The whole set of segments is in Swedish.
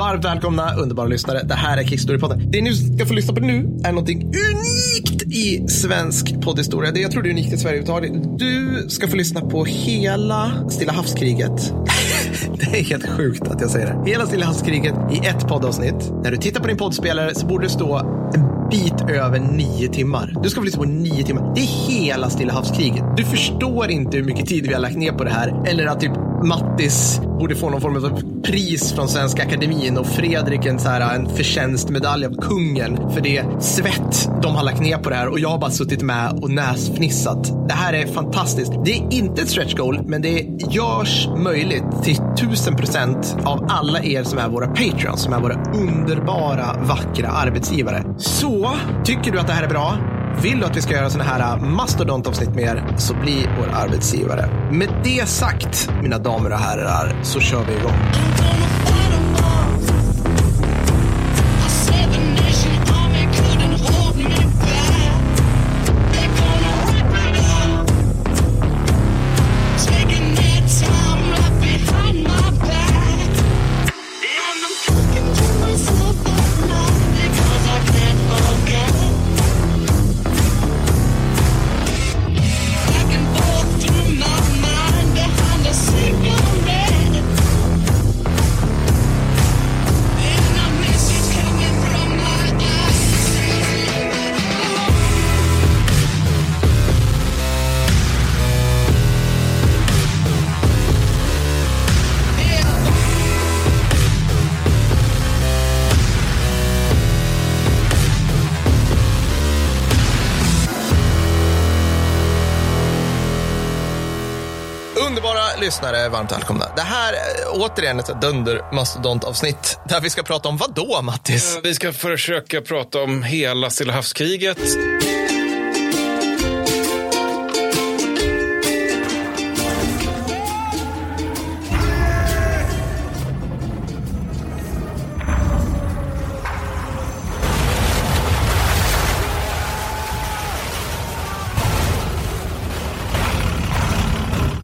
Varmt välkomna underbara lyssnare. Det här är Kickstorypodden. Det ni ska få lyssna på nu är någonting unikt i svensk poddhistoria. Det jag tror det är unikt i Sverige överhuvudtaget. Du ska få lyssna på hela Stilla havskriget. det är helt sjukt att jag säger det. Hela Stilla havskriget i ett poddavsnitt. När du tittar på din poddspelare så borde det stå en bit över nio timmar. Du ska få lyssna på nio timmar. Det är hela Stilla havskriget. Du förstår inte hur mycket tid vi har lagt ner på det här. Eller att typ Mattis borde få någon form av pris från Svenska Akademin och Fredrik en, så här, en förtjänstmedalj av kungen för det svett de har lagt ner på det här och jag har bara suttit med och näsfnissat. Det här är fantastiskt. Det är inte ett stretch goal, men det görs möjligt till tusen procent av alla er som är våra patreons, som är våra underbara, vackra arbetsgivare. Så, tycker du att det här är bra? Vill du att vi ska göra sådana här äh, mastodontavsnitt med er, så bli vår arbetsgivare. Med det sagt, mina damer och herrar, så kör vi igång. Lyssnare, varmt välkomna. Det här är återigen ett dundermastodontavsnitt. där vi ska prata om vad då, Mattis? Eh, vi ska försöka prata om hela Stilla havskriget.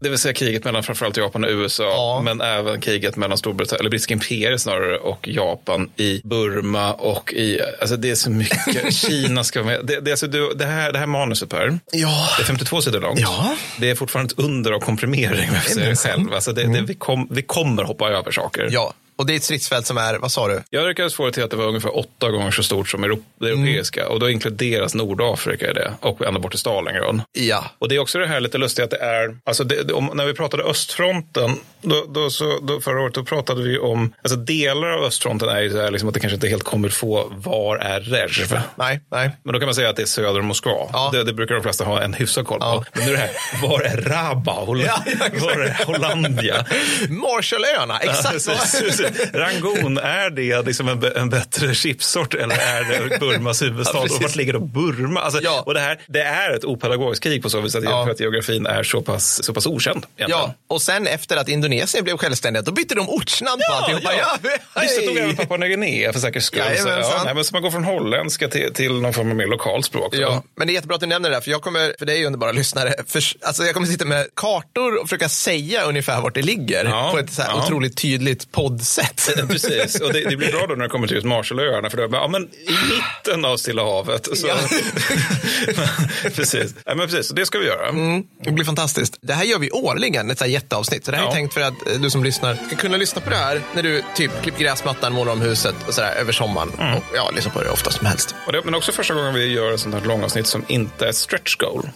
Det vill säga kriget mellan framförallt Japan och USA, Ja. men även kriget mellan Storbritannien, eller brittiska imperiet snarare, och Japan i Burma och i, alltså det är så mycket, Kina ska vara med. Det, det, alltså, du, det, här, det här manuset Per, Ja. det är 52 sidor långt. Ja. Det är fortfarande ett under av komprimering, om jag säga det själv. Alltså det, det, vi, kom, vi kommer hoppa över saker. Ja, och det är ett stridsfält som är, vad sa du? Jag lyckades få det till att det var ungefär åtta gånger så stort som det europeiska. Och då inkluderas Nordafrika i det och ända bort till Stalingrad. Ja. Och det är också det här lite lustiga att det är, alltså det, om, när vi pratade östfronten, då, då, så, då förra året, då pratade vi om, alltså delar av östfronten är ju så här liksom att det kanske inte helt kommer få, var är Rezjv? Nej, nej. Men då kan man säga att det är söder om Moskva. Ja. Det, det brukar de flesta ha en hyfsad koll på. Ja. Men nu är det här, var är Rabaul? Ja, var är Hollandia? Marshallöarna, exakt Ja, precis. Rangoon, är det liksom en, en bättre chipsort eller är det Burmas huvudstad? Ja, och vart ligger då Burma? Alltså, Ja. Och det, här, det är ett opedagogiskt krig på så vis att, Ja. att geografin är så pass, så pass okänd. egentligen. Ja, och sen efter att Indonesien blev självständiga, då bytte de ortsnamn på alltihopa. Ja, Visst, det tog även Papua Nya Guinea för säkerhets skull. Så, Jajamensan. ja, nej, men så man går från holländska till, till någon form av mer lokalt språk. då. Ja, men det är jättebra att du nämner det där, för jag kommer, för det är ju underbara lyssnare, för, alltså jag kommer sitta med kartor och försöka säga ungefär vart det ligger Ja, på ett så här ja. otroligt tydligt poddsätt. Precis, och det, det blir bra då när det kommer till just Marshallöarna. För då, är bara, ja, men i mitten av Stilla havet. Så, Ja. precis. Ja, men precis, så det ska vi göra. Mm, det blir fantastiskt. Det här gör vi årligen, ett så här jätteavsnitt. Så det här är Ja. tänkt för att eh, du som lyssnar ska kunna lyssna på det här när du typ klipper gräsmattan, målar om huset och sådär över sommaren. Mm. Och ja, lyssna på det ofta som helst. Det, men också första gången vi gör ett sånt här långavsnitt som inte är ett stretch goal.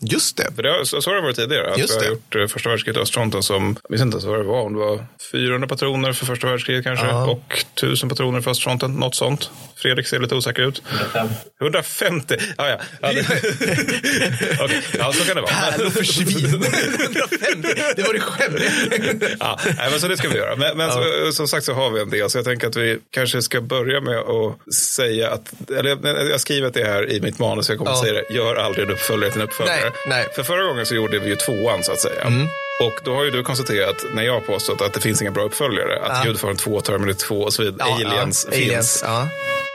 Just det. För det, så, så har det varit tidigare. Att Just vi har det. gjort eh, första världskriget i östfronten som, jag vet inte ens vad det var, om det var 400 patroner för första världskriget kanske. Ja. Och 1000 patroner för östfronten, något sånt. Fredrik ser lite osäker ut. 150. Ah, ja. Ja, det... Okej, ja, så kan det vara. Pärlor försvinner. 150. Det var det skämmiga. ja, nej, men så det ska vi göra. Men, men så, som sagt så har vi en del. Så jag tänker att vi kanske ska börja med att säga att, eller jag, har skrivit det här i mitt manus, jag kommer Ja. att säga det, gör aldrig en uppföljare till en uppföljare. Nej, nej. För förra gången så gjorde vi ju tvåan så att säga. Och då har ju du konstaterat, när jag har påstått att det finns inga bra uppföljare, att Ja. Gudfadern 2, Terminator 2 och så vidare, Ja, Aliens ja, finns. Aliens, ja.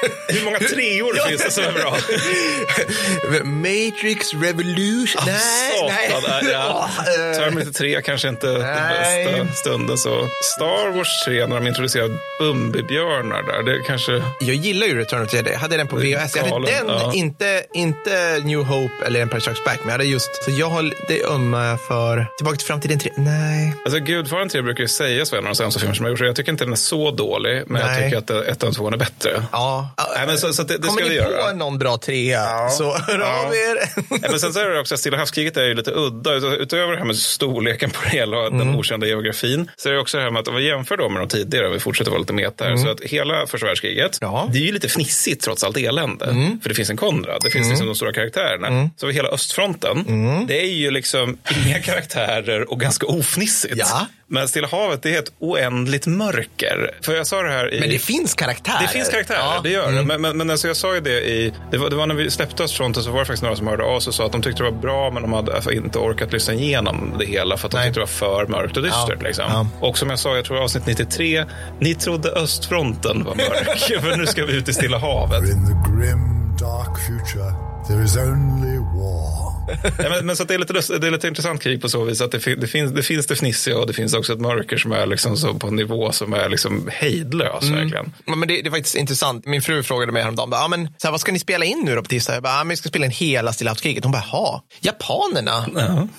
Hur många treor finns det som är bra? Matrix Revolution. nej, nej. Nej, ja. Eh, Terminator 3 kanske inte Nej. den bästa stunden. Så. Star Wars 3 när de introducerade Bumbibjörnar där. Det kanske... Jag gillar ju Return of the Jedi. Jag hade den på VHS. Jag hade den, ja. inte, inte New Hope eller Empire Strikes Back, men jag hade just, så jag har det ömmar jag för Tillbaka till framtiden 3. Nej. Alltså Gudfadern 3 brukar ju sägas vara en av de sämsta filmer som jag gjort. Jag tycker inte den är så dålig, men Nej. jag tycker att ett och två är bättre. Ja. Nej, men så, så det, det Kommer ni göra. på någon bra trea så hör Ja. av er. Ja, men sen så är det också att Stilla havskriget är ju lite udda. Ut- Utöver det här med storleken på det hela och den okända geografin. Så är det också det här med att om vi jämför då med de tidigare, vi fortsätter vara lite meta här. Så att hela första världskriget, Ja. det är ju lite fnissigt trots allt elände. För det finns en Konrad, det finns liksom de stora karaktärerna. Så över hela östfronten, det är ju liksom inga karaktärer och ganska ofnissigt. Ja. Men Stilla havet, det är ett oändligt mörker. För jag sa det här i... Men det finns karaktärer. Det finns karaktärer, Ja. det gör det. Men, men, men alltså jag sa ju det i... Det var, det var när vi släppte Östfronten så var det faktiskt några som hörde av sig och sa att de tyckte det var bra men de hade alltså inte orkat lyssna igenom det hela för att de Nej. tyckte det var för mörkt och dystert. Ja, Liksom. ja. Och som jag sa, jag tror avsnitt 93, ni trodde Östfronten var mörk, för nu ska vi ut i Stilla havet. In the grim, dark future, there is only war. Ja, men, men så det, är lite, det är lite intressant krig på så vis att det, fin, det, finns, det finns det fnissiga och det finns också ett mörker som är liksom så på en nivå som är liksom hejdlös verkligen. Ja, Men det, det är faktiskt intressant. Min fru frågade mig häromdagen, ja, men, så här, vad ska ni spela in nu då på tisdag? Jag bara, ja, men vi ska spela in hela Stilla havskriget. Hon bara, ha, japanerna,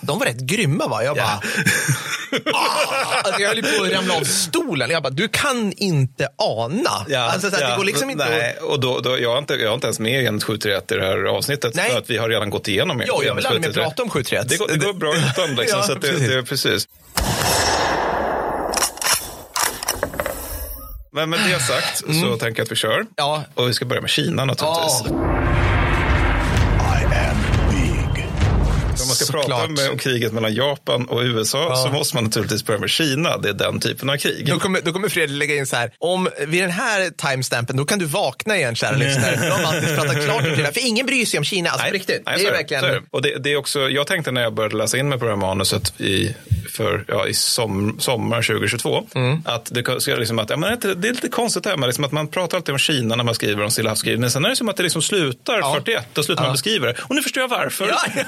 de var rätt grymma va? Jag bara, ah! alltså, jag höll på att ramla av stolen. Jag bara, du kan inte ana. alltså, så här, Det går liksom inte Nej, och då, då, jag, är inte, jag är inte ens med i Agent 731 i det här avsnittet. Nej. För att vi har redan gått igenom Jo, jag Agent vill aldrig mer 731. prata om 731. Det går, det går bra utan. Liksom, Ja, så det, precis. det, precis. Men med det sagt så tänker jag att vi kör. Mm. Ja. Och vi ska börja med Kina naturligtvis. Ja. Ska Såklart. prata med, om kriget mellan Japan och USA så måste man naturligtvis börja med Kina. Det är den typen av krig. Då kommer, då kommer Fredrik lägga in så här, om vid den här timestampen, då kan du vakna igen kära lyssnare. Då har Mattis pratat klart om Kina. För ingen bryr sig om Kina, alltså på riktigt. Nej, det är verkligen... det. Och det, det är också, jag tänkte när jag började läsa in mig på det här manuset i, för, ja, i som, sommar 2022, Mm. att det, ska liksom att, ja, men det, är lite konstigt det här med liksom att man pratar alltid om Kina när man skriver om Stilla havskriget. Men sen är det som att det liksom slutar Ja. 41 och slutar man beskriva det. Och nu förstår jag varför. Ja.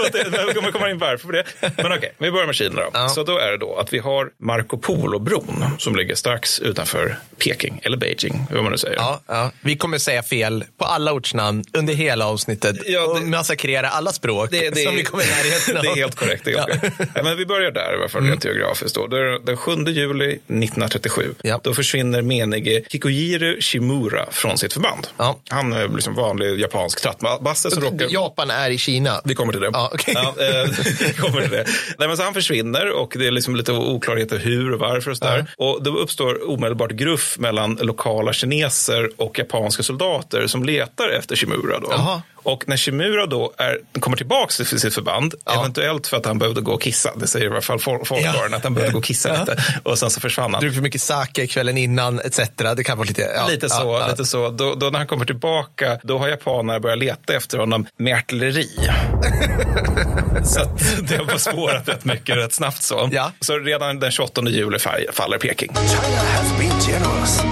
För det, kommer in varför på det. Men okej, vi börjar med Kina då. Ja. Så då är det då att vi har Marco Polo-bron som ligger strax utanför Peking, eller Beijing, hur man nu säger. Ja, ja. Vi kommer säga fel på alla ortsnamn under hela avsnittet Ja, det- och massakrera alla språk som vi kommer i närheten av. Det är helt korrekt. Det är helt Ja. korrekt. Ja, men vi börjar där i alla fall rent geografiskt. Då. Det Den 7 juli 1937 Ja. då försvinner menige Hikojiru Shimura från sitt förband. Han är liksom vanlig japansk trattbasse som råkar... Japan är i Kina. Vi kommer till det. Ja, okej. Ja, eh, kommer till det. Nej, men så han försvinner och det är liksom lite oklarheter hur och varför. Och, så där. och då uppstår omedelbart gruff mellan lokala kineser och japanska soldater som letar efter Shimura. Då. Jaha. Och när Shimura då är, kommer tillbaka till sitt förband, eventuellt för att han behövde gå och kissa, det säger i alla fall fol- folkbaren, Ja. att han behövde gå och kissa lite. Och sen så försvann han. Druckit för mycket sake kvällen innan etc. Det kan vara lite... Ja, Lite så. ja, ja. Lite så. Då, då när han kommer tillbaka, då har japanerna börjat leta efter honom med artilleri. så att det har spårat rätt mycket rätt snabbt. Så. Ja. så redan den 28 juli fall- faller Peking. China has been generous.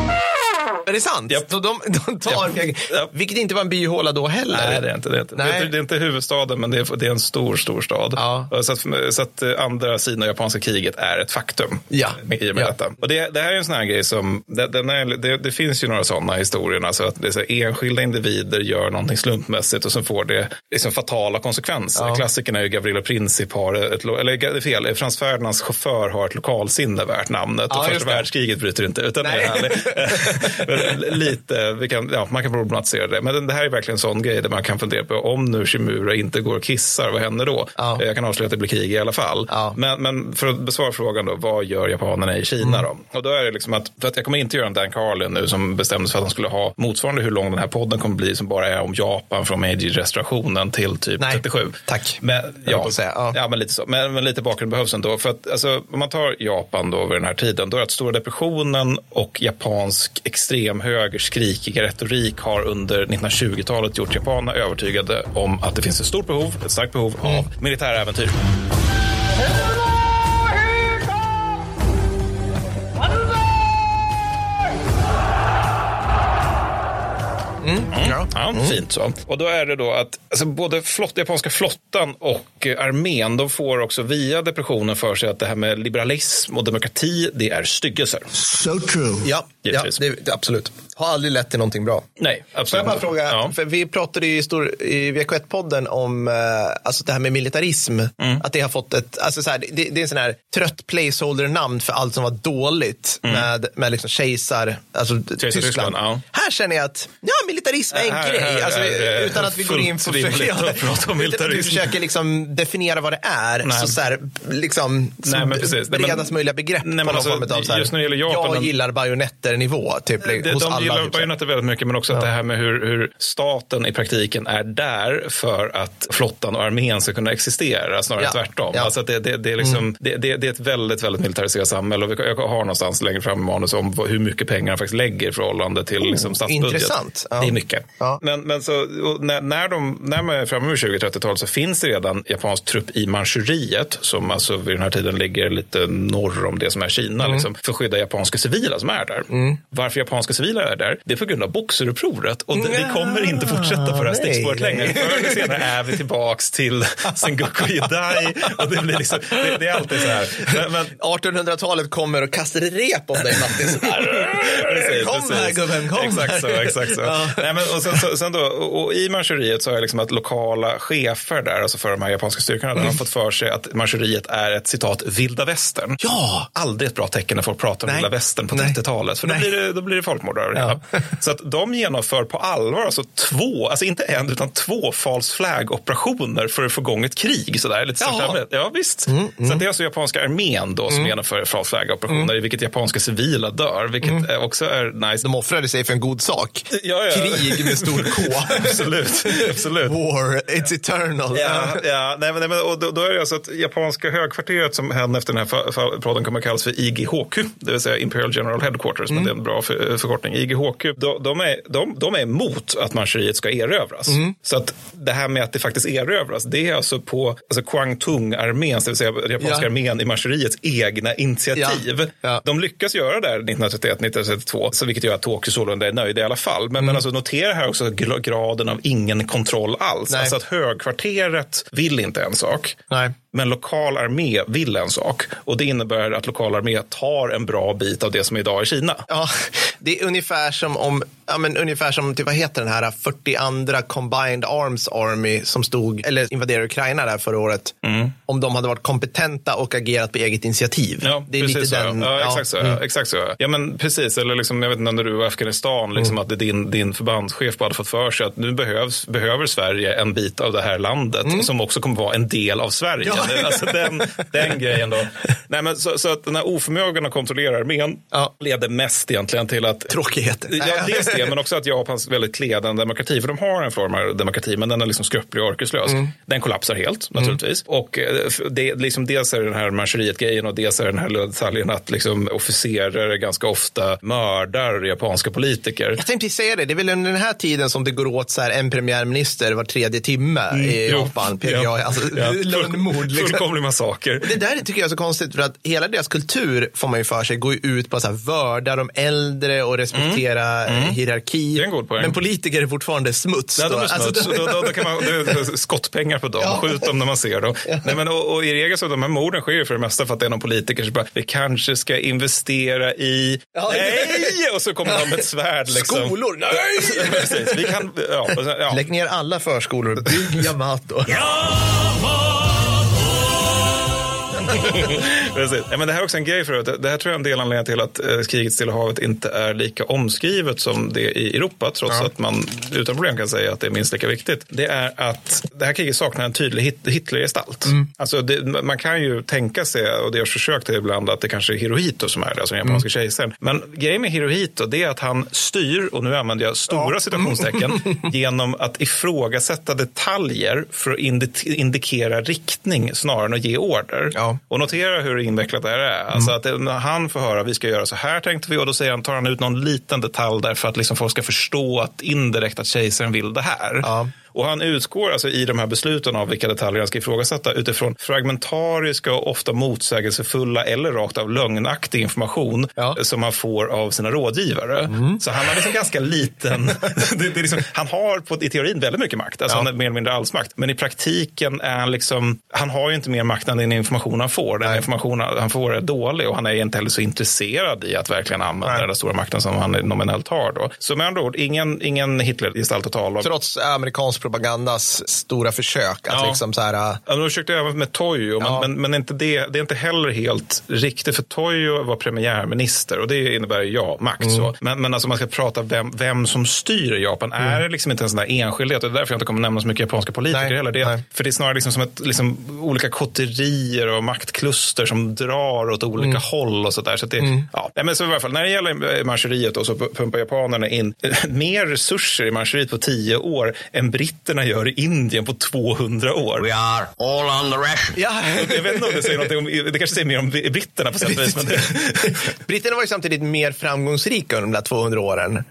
Är det sant? Japp. Så de, de tar. Japp. Vilket inte var en byhåla då heller. Nej, det är inte det. Är inte. Nej. det är inte huvudstaden, men det är, det är en stor, stor stad. Ja. Så, att, så att eh, andra sidan av japanska kriget är ett faktum. Ja. I och med Ja. detta. Och det, det här är en sån här grej som, det, är, det, det finns ju några sådana historier. Alltså att det är enskilda individer gör någonting slumpmässigt och så får det liksom fatala konsekvenser. Ja. Klassikern är ju Gavrilo Princip har, ett, eller fel, Frans Ferdinands chaufför har ett lokalsinne värt namnet. Ja, och första världskriget bryter inte, utan det Nej. lite, vi kan, ja, man kan problematisera det. Men det här är verkligen en sån grej där man kan fundera på om nu Shimura inte går och kissar, vad händer då? Ja. Jag kan avslöja att det blir krig i alla fall. Ja. Men, men för att besvara frågan då, vad gör japanerna i Kina Mm. då? Och då är det liksom att, för att jag kommer inte göra en Dan Carlin nu som bestämde sig för att han skulle ha motsvarande hur lång den här podden kommer bli som bara är om Japan från Meiji-restaurationen till typ Nej, 37. tack. Men, ja, ja. ja. men lite så. Men, men lite bakgrund behövs ändå. För att, alltså, om man tar Japan då vid den här tiden, då är det att stora depressionen och japansk extremhöger skrikiga retorik har under 1920-talet gjort japanerna övertygade om att det finns ett stort behov, ett starkt behov av militära äventyr. Ja. Ja, fint så. Och då är det då att alltså, både flott, japanska flottan och eh, armén, de får också via depressionen för sig att det här med liberalism och demokrati, det är styggelser. So true. Ja Givetvis. det, det, absolut. Har aldrig lett till någonting bra. Nej, Får absolut jag bara fråga, Ja. för vi pratade ju i, stor, i VK1-podden om eh, alltså det här med militarism. Mm. Att det har fått ett, alltså så här, det, det är en sån här trött placeholder-namn för allt som var dåligt med, med liksom kejsar, alltså Tyskland. Mm. Tyskland, ja. Här känner jag att, ja, militarism är en Här- grej. här alltså, är det utan att vi går in på utan att vi försöker liksom definiera vad det är. Nej. Så, så här, liksom, Nej, men precis. Bredast möjliga begrepp Nej, men på någon alltså, form av så här, just när det gäller Japan, jag gillar bajonetter-nivå. Typ, Det, hos de alla, gillar typ, bajonetter väldigt mycket, men också att det här med hur, hur staten i praktiken är där för att flottan och armén ska kunna existera, snarare Ja. tvärtom. Ja. Mm. Alltså det, det, det, är liksom, det, det, det är ett väldigt, väldigt militariserat samhälle. Och vi- jag har någonstans längre fram i manus om hur mycket pengar de faktiskt lägger i förhållande till liksom, statsbudget. Intressant. Ja. Det är mycket. Ja. Men, men så, när, när, de, när man är framme vid 20-30-talet så finns det redan japansk trupp i Manchuriet som alltså vid den här tiden ligger lite norr om det som är Kina Mm. liksom, för att skydda japanska civila som är där. Varför japanska civila är där? Det är på grund av Boxerupproret och det, vi kommer inte fortsätta på det här stickspåret längre. Förr eller senare är vi tillbaks till Sengoku Jidai och det blir liksom, det, det är alltid så här. Men, men, 1800-talet kommer och kastar rep om dig Mattis. Precis, kom precis. här gubben, kom Exakt så. Exakt så. Nej, men, och sen, så, sen då, och, och I Manchuriet så har jag liksom att lokala chefer där, alltså för de här japanska styrkorna, där har fått för sig att Manchuriet är ett citat vilda västern. Ja. Aldrig ett bra tecken när folk pratar om Nej. vilda västern på Nej. 30-talet, för då blir, det, då blir det folkmord. Ja. Så att de genomför på allvar alltså två, alltså inte en utan två false flag-operationer för att få igång ett krig. Sådär, lite största Ja, visst. Så att det är alltså japanska armén då som genomför false flag-operationer i vilket japanska civila dör, vilket eh, också är nice. De offrade sig för en god sak. Ja, ja. Krig med stor K. Absolut, absolut. War, it's eternal. Ja, ja nej, men, nej, och då, då är det alltså att japanska högkvarteret som hände efter den här podden kommer att kallas för IGHQ, det vill säga Imperial General Headquarters, men det är en bra för, förkortning. IGHQ, de, de, är, de, de är emot att Manchuriet ska erövras. Så att det här med att det faktiskt erövras, det är alltså på alltså Kwangtung-arméns, det vill säga japanska Ja. armén i Manchuriets egna initiativ. Ja, ja. De lyckas göra det här 1931-1932, så vilket gör att Tokyo sålunda är nöjd i alla fall. Men, men alltså, notera här också graden av ingen kontroll alls. Nej. Alltså att högkvarteret vill inte en sak. Nej. Men lokal armé vill en sak. Och det innebär att lokal armé tar en bra bit av det som idag är Kina. Ja, det är ungefär som om, ja, men ungefär som typ, vad heter den här 42 Combined Arms Army som stod, eller invaderade Ukraina där förra året. Om de hade varit kompetenta och agerat på eget initiativ. Ja, det är precis lite så. den. Ja, exakt så. mm. Ja, exakt så. Ja, men precis. Eller liksom, jag vet inte, när du var i Afghanistan, liksom, att det din, din förbandschef bara hade fått för sig att nu behövs, behöver Sverige en bit av det här landet som också kommer vara en del av Sverige. Ja. Alltså den, den grejen då. Nej, men så, så att den här oförmågan att kontrollera armén Ja. leder mest egentligen till att Tråkigheter. Ja, dels det, men också att Japans väldigt kledande demokrati, för de har en form av demokrati, men den är liksom skröplig och orkeslös. Den kollapsar helt, naturligtvis. Och eh, det, liksom, dels är det den här Manchuriet-grejen och dels är det den här detaljen att liksom, officerare ganska ofta mördar japanska politiker. Jag tänkte säga det, det är väl under den här tiden som det går åt så här en premiärminister var tredje timme i Jo, Japan. PGA, alltså, ja. lönnmord. Liksom. Fullkomlig massaker. Det där tycker jag är så konstigt för att hela deras kultur får man ju för sig går ju ut på att vörda de äldre och respektera eh, hierarki. Mm. En god poäng. Men politiker är fortfarande smuts. Då. de är smuts. Alltså, då, då, då kan man, är skottpengar på dem. Ja. Skjut dem när man ser dem. Nej, men, och, och I regel så de här morden sker ju för det mesta för att det är någon politiker som bara, vi kanske ska investera i... Ja. Nej! Och så kommer de med ett svärd. Liksom. Skolor, nej! Precis. Vi kan, ja, sen, ja. Lägg ner alla förskolor, bygg Yamato. Precis. Ja, men det här är också en grej för att det här tror jag är en del anledning till att eh, kriget i Stilla havet inte är lika omskrivet som det i Europa, trots att man utan problem kan säga att det är minst lika viktigt. Det är att det här kriget saknar en tydlig hit- Hitlergestalt. Alltså det, man kan ju tänka sig, och det görs försök till ibland, att det kanske är Hirohito som är det, alltså den japanska kejsaren. Men grejen med Hirohito det är att han styr, och nu använder jag stora citationstecken, genom att ifrågasätta detaljer för att indi- indikera riktning snarare än att ge order. Ja. Och notera hur invecklat det här är. Alltså att det- när han får höra vi ska göra så här tänkte vi och då säger han, tar han ut någon liten detalj där för att liksom folk ska förstå att indirekt att kejsaren vill det här. Ja. Och han utgår alltså i de här besluten av vilka detaljer han ska ifrågasätta utifrån fragmentariska och ofta motsägelsefulla eller rakt av lögnaktig information Ja. som han får av sina rådgivare. Så han har liksom ganska liten, det, det liksom, han har på, i teorin väldigt mycket makt, alltså Ja. han har mer eller mindre alls makt. Men i praktiken är han liksom, han har ju inte mer makt än den information han får. Den information han får är dålig och han är inte heller så intresserad i att verkligen använda Nej. den stora makten som han nominellt har. Då. Så med andra ord, ingen, ingen Hitler-gestalt att tala om. Trots amerikansk propagandas stora försök att Ja. liksom så här, äh, Ja, de försökte även med Tojo, men, Ja. men, men inte det, det är inte heller helt riktigt. För Tojo var premiärminister och det innebär ja, makt. Mm. Så. Men, men alltså man ska prata vem, vem som styr Japan. Mm. Är det liksom inte en sån där enskildhet? Och det är därför jag inte kommer nämna så mycket japanska politiker Nej, heller. Det, nej. för det är snarare liksom som ett, liksom, olika kotterier och maktkluster som drar åt olika Mm. håll och sådär. Så att det, ja. Nej, men så i alla fall, när det gäller eh, Manchuriet då, så pumpar japanerna in mer resurser i Manchuriet på tio år än britterna gör i Indien på 200 år. We are all on the ration. ja. Jag vet inte om det säger någonting om, det kanske säger mer om britterna på sätt och vis. Men det, Britterna var ju samtidigt mer framgångsrika under de där 200 åren.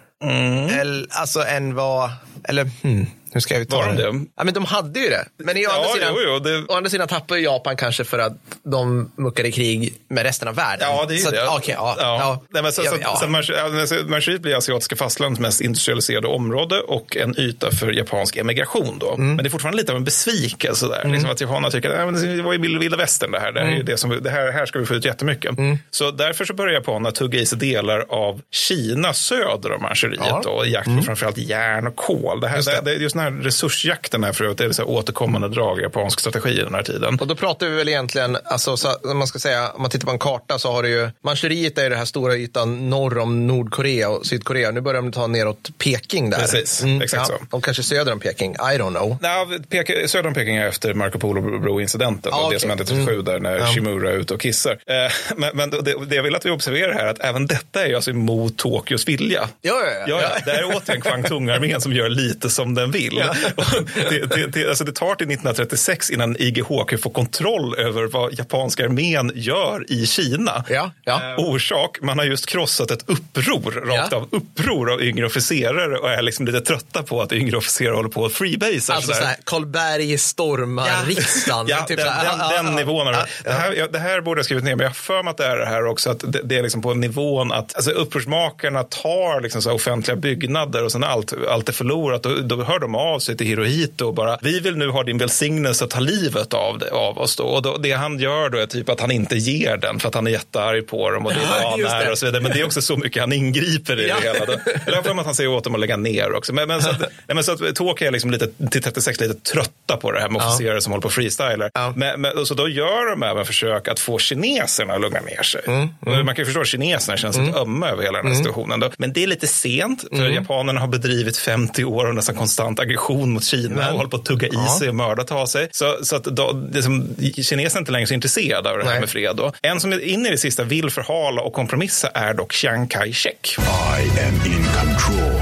Eller, alltså än vad, eller hmm, hur ska jag uttala Var de det? Ja, men de hade ju det. Men i Ja, andra sidan, jo, jo, det- å andra sidan tappade Japan kanske för att de muckade i krig med resten av världen. ja, det är så att, det. okej, ja, ja. Nej, men så, Ja, så, ja. så, Manch- ja, men så Manchuriet blir asiatiska fastlandets mest industrialiserade område och en yta för japansk emigration. Då. Mm. Men det är fortfarande lite av en besvikelse där. Liksom att japanerna tycker att "Nej, men det var ju vilda västern det här. Det här, är Mm. det, som, det här, här ska vi få ut jättemycket. Så därför så börjar japanerna tugga i sig delar av Kina söder om Manchuriet Ja. då, i jakt på framförallt järn och kol. Det här, Just det. det. Det, är just den här resursjakten här för övrigt, det är så här återkommande drag i japansk strategi i den här tiden. Och då pratar vi väl egentligen, alltså, så, om man ska säga, om man tittar på en karta så har du ju, Manchuriet är den här stora ytan norr om Nordkorea och Sydkorea. Nu börjar de ta neråt Peking där. Mm, Precis, exakt så. Och kanske söder om Peking, I don't know. Nej, Pek- söder om Peking är efter Marco Polo-bro-incidenten. Ah, Det okej. som hände 37 där när Ja. Shimura är ute och kissar. Eh, men men det, det jag vill att vi observerar här är att även detta är ju alltså emot Tokyos vilja. Ja, ja, ja. Ja, ja. Det här är återigen Kwangtung-armén som gör lite som den vill. Och det, det, det, alltså det tar till 1936 innan IGHQ får kontroll över vad japanska armén gör i Kina. Ja, ja. Eh, Orsak, man har just krossat ett uppror, rakt Ja. av uppror av yngre officerare och är liksom lite trötta på att yngre officerare håller på att freebasea. Alltså sådär. såhär, Karlberg stormar riksdagen. Ja, typ den, den, ja, ja, den ja. nivån. Ja, Det, här, ja, det här borde jag skrivit ner, men jag har för mig att det är det här också. Att det, det är liksom på nivån att alltså, upprorsmakarna tar liksom så offentliga byggnader och sen allt, allt är förlorat. Och då hör de av sig till Hirohito och bara, vi vill nu ha din välsignelse att ta livet av, det, av oss. Då. Och då, det han gör då är typ att han inte ger den för att han är jättearg på dem och det är Ja, det. och så vidare. Men det är också så mycket han ingriper i Ja. det hela. Då. Eller jag har för mig att han säger åt dem att lägga ner också. Men, men så att, nej, men så att Tokyo är liksom lite, till 36 lite trötta på det här med Ja. officerare som håller på och freestylar. Ja. Men, men, så då gör de även försök att få kineserna att lugna ner sig. Mm, Och Man kan ju förstå att kineserna känns lite ömma över hela den här situationen. Då. Men det är lite sent, för Mm. japanerna har bedrivit 50 år av nästan konstant aggression mot Kina och håller på att tugga i Ja. sig och mörda ta sig. Så, så att då, liksom, kineserna är inte längre så intresserade av det här Nej. med fred. Då. En som är in i det sista vill förhala och kompromissa är dock Chiang Kai-shek. I am in control.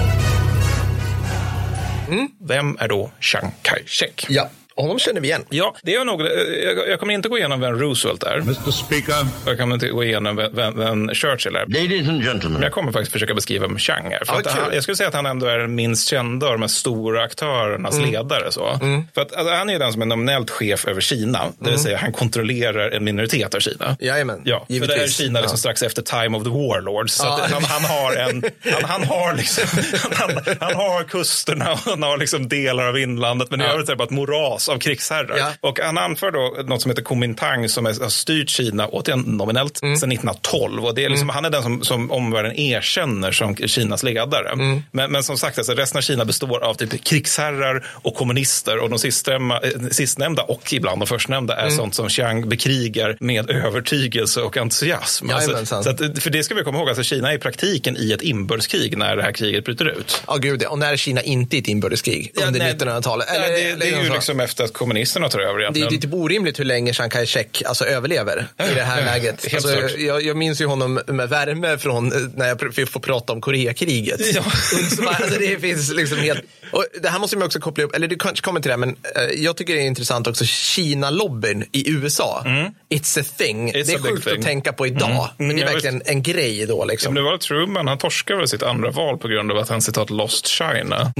Vem är då Chiang Kai-shek? Ja, honom känner vi igen. Ja, det är nog, jag, jag kommer inte gå igenom vem Roosevelt är. Mr. Speaker, Jag kommer inte gå igenom vem, vem, vem Churchill är. Ladies and Men gentlemen, jag kommer faktiskt försöka beskriva vem Chang är. För kul. han, jag skulle säga att han ändå är den minst kända av de här stora aktörernas Mm. ledare. Så. För att, alltså, han är ju den som är nominellt chef över Kina. Det vill säga han kontrollerar en minoritet av Kina. Mm. Jajamän, Ja, för givetvis. det är Kina liksom Ja. strax efter Time of the Warlords. Så Ja. att han, han har en, han, han har liksom, han, han har kusterna och han har liksom delar av inlandet. Men i övrigt är det bara ett moras av krigsherrar. Ja. Och han anför då något som heter Kuomintang som är, har styrt Kina, återigen nominellt, Mm. sedan 1912. Och det är liksom, Han är den som, som omvärlden erkänner som Kinas ledare. Mm. Men, men som sagt, alltså, resten av Kina består av typ krigsherrar och kommunister. Och de sistnämnda, eh, sistnämnda och ibland de förstnämnda är Mm. sånt som Chiang bekrigar med övertygelse och entusiasm. Alltså, att, för det ska vi komma ihåg, alltså, Kina är i praktiken i ett inbördeskrig när det här kriget bryter ut. Ja, gud ja. Och när är Kina inte i ett inbördeskrig? Ja, under nej, 1900-talet? ja, det, det är ju liksom efter efter att kommunisterna tar över Det, egentligen. det är typ orimligt hur länge Chiang Kai-Shek alltså, överlever i det här ja, läget. Alltså, jag, jag minns ju honom med värme från eh, när jag får prata om Koreakriget. Ja. Så, alltså, det finns liksom helt... Och det här måste man också koppla upp, eller du kanske kommer till det, men eh, jag tycker det är intressant också, Kina-lobbyn i USA. It's a thing. Mm. It's det är sjukt att tänka på idag, men det är ja, verkligen en grej då. Ja, Liksom. men det var Truman, han torskade väl sitt andra val på grund av att han citat lost China.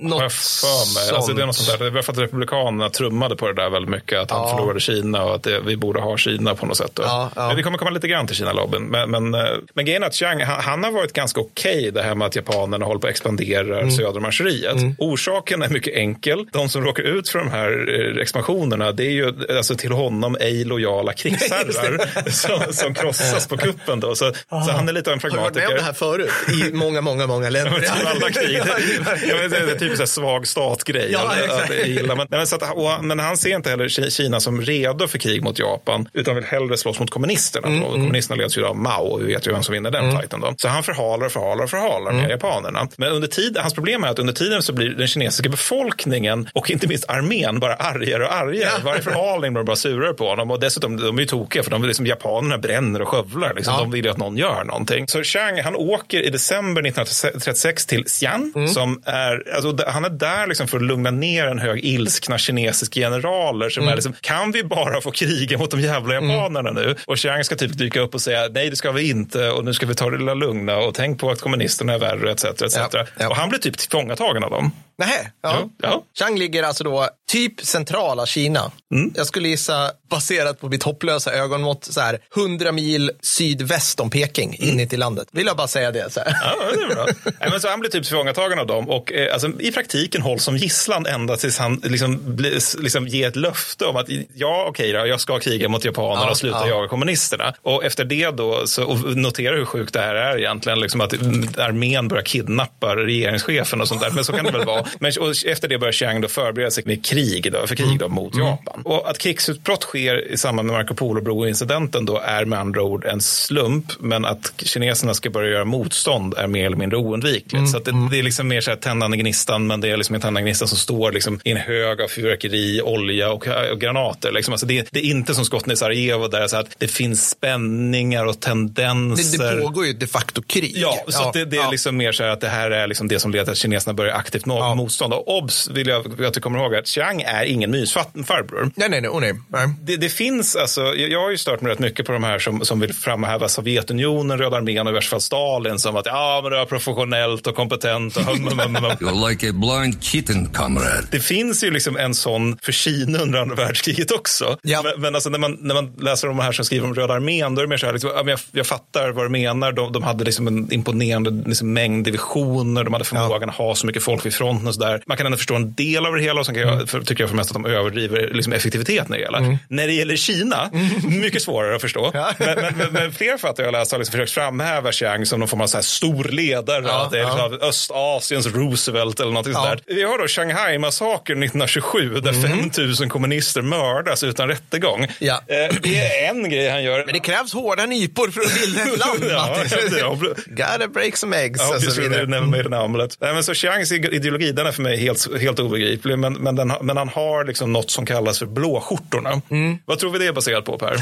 Något för mig. Alltså, det är något sånt där. Det var för att Republikanerna trummade på det där väldigt mycket. Att han Ja. förlorade Kina och att det, vi borde ha Kina på något sätt. Ja, ja. Men vi kommer komma lite grann till Kina-lobbyn. Men, men, eh, men grejen är att Chiang, han, han har varit ganska okej det här med att japanerna håller på att expandera Mm. söder om Algeriet. Orsaken är mycket enkel. De som råkar ut för de här eh, expansionerna det är ju alltså, till honom ej lojala krigsherrar som, som krossas på kuppen. Då. Så, så han är lite av en Har du varit med pragmatiker. om det här förut? I många, många, många länder. Ja, men typ alla krig. Det, jag vet, det är typ så här svag stat-grej. Ja, Att- exakt. att det gillar. Men, nej, men, så att, och, men han ser inte heller Ki- Kina som redo för krig mot Japan, utan vill hellre slåss mot kommunisterna. Mm, Och kommunisterna leds ju av Mao, och vi vet ju vem som vinner den fighten. Då. Så han förhalar och förhalar och förhalar Mm. med japanerna. Men under tiden, hans problem är att under tiden så blir den kinesiska befolkningen och inte minst armén bara argare och argare. Varje förhalning blir de bara surare på honom. Och dessutom, de är ju tokiga för de vill liksom, japanerna bränner och skövlar. Liksom. Ja. De vill ju att någon gör någonting. Så Chiang, han åker i december 1936 till Xi'an. Mm. Som är, alltså, han är där liksom för att lugna ner en hög ilskna kinesiska generaler som Mm. är liksom, kan vi bara få kriga mot de jävla japanerna nu? Och Chiang ska typ dyka upp och säga, nej det ska vi inte och nu ska vi ta det lilla lugna och tänk på att kommunisterna är värre etc. etc. Ja, ja. Och han blir typ tillfångatagen av dem. Nej, ja. Ja. Chang ligger alltså då typ centrala Kina. Jag skulle gissa, baserat på mitt hopplösa ögonmått, så här 100 mil sydväst om Peking, in i till landet. Vill jag bara säga det. Så här. Ja, det är bra. Nej, men så han blir typ tillfångatagen av dem och eh, alltså, i praktiken hålls som gisslan ända tills han liksom, blir, liksom ger ett löfte om att ja, okej då, jag ska kriga mot japanerna Ja, och sluta ja. jaga kommunisterna. Och efter det då, så, och notera hur sjukt det här är egentligen, liksom att mm, armén börjar kidnappa regeringschefen och sånt där. Men så kan det väl vara. Men och efter det börjar Chiang då förbereda sig med krig då, för krig då, mot Japan. Och att krigsutbrott sker i samband med Marco Polo-bro-incidenten då är med andra ord en slump, men att kineserna ska börja göra motstånd är mer eller mindre oundvikligt. Så att det, det är liksom mer så här tändande gnistan, men det är liksom en tändande gnistan som står liksom i en hög av fyrverkeri, olja och, och granater. Liksom. Alltså det, det är inte som skotten i Sarajevo där så att det finns spänningar och tendenser. Det, det pågår ju de facto krig. Ja, så att det, är ja. liksom mer så här att det här är liksom det som leder till att kineserna börjar aktivt nå motstånd. Och obs, vill jag att du kommer ihåg att Chiang är ingen mysfarbror. Nej, nej, nej. Oh, nej. nej. Det, det finns alltså, jag, jag har ju stört mig rätt mycket på de här som, som vill framhäva Sovjetunionen, Röda armén och i värsta fall Stalin som att ja, men det var professionellt och kompetent. Och hum, hum, hum, hum. You're like a blind kitten, comrade. Det finns ju liksom en sån för Kina under andra världskriget också. Ja. Men, men alltså när, man, när man läser om de här som skriver om Röda armén, då är det mer så här, liksom, ja, jag, jag fattar vad du menar. De, de hade liksom en imponerande liksom, mängd divisioner, de hade förmågan att ha så mycket folk vid fronten och så där. Man kan ändå förstå en del av det hela och sen kan jag, för, tycker jag för mest att de överdriver liksom, effektiviteten i det hela. När det gäller Kina, mycket svårare att förstå. Men, men, men, men fler författare jag läst har liksom försökt framhäva Chiang som någon form av så här stor ledare. Ja, att det är liksom Östasiens Roosevelt eller något Ja. sånt där. Vi har då Shanghai-massakern 1927 där 5000 kommunister mördas utan rättegång. Mm. Ja. Eh, det är en grej han gör. Men det krävs hårda nypor för att bilda ett land, Ja, ja, ja. Gotta break some eggs. Ja, och så precis, vidare. never made an omelet. Nej, men så Chiangs ideologi den är för mig helt, helt obegriplig. Men, men, den, men han har liksom något som kallas för blåskjortorna. Vad tror vi det är baserat på Per?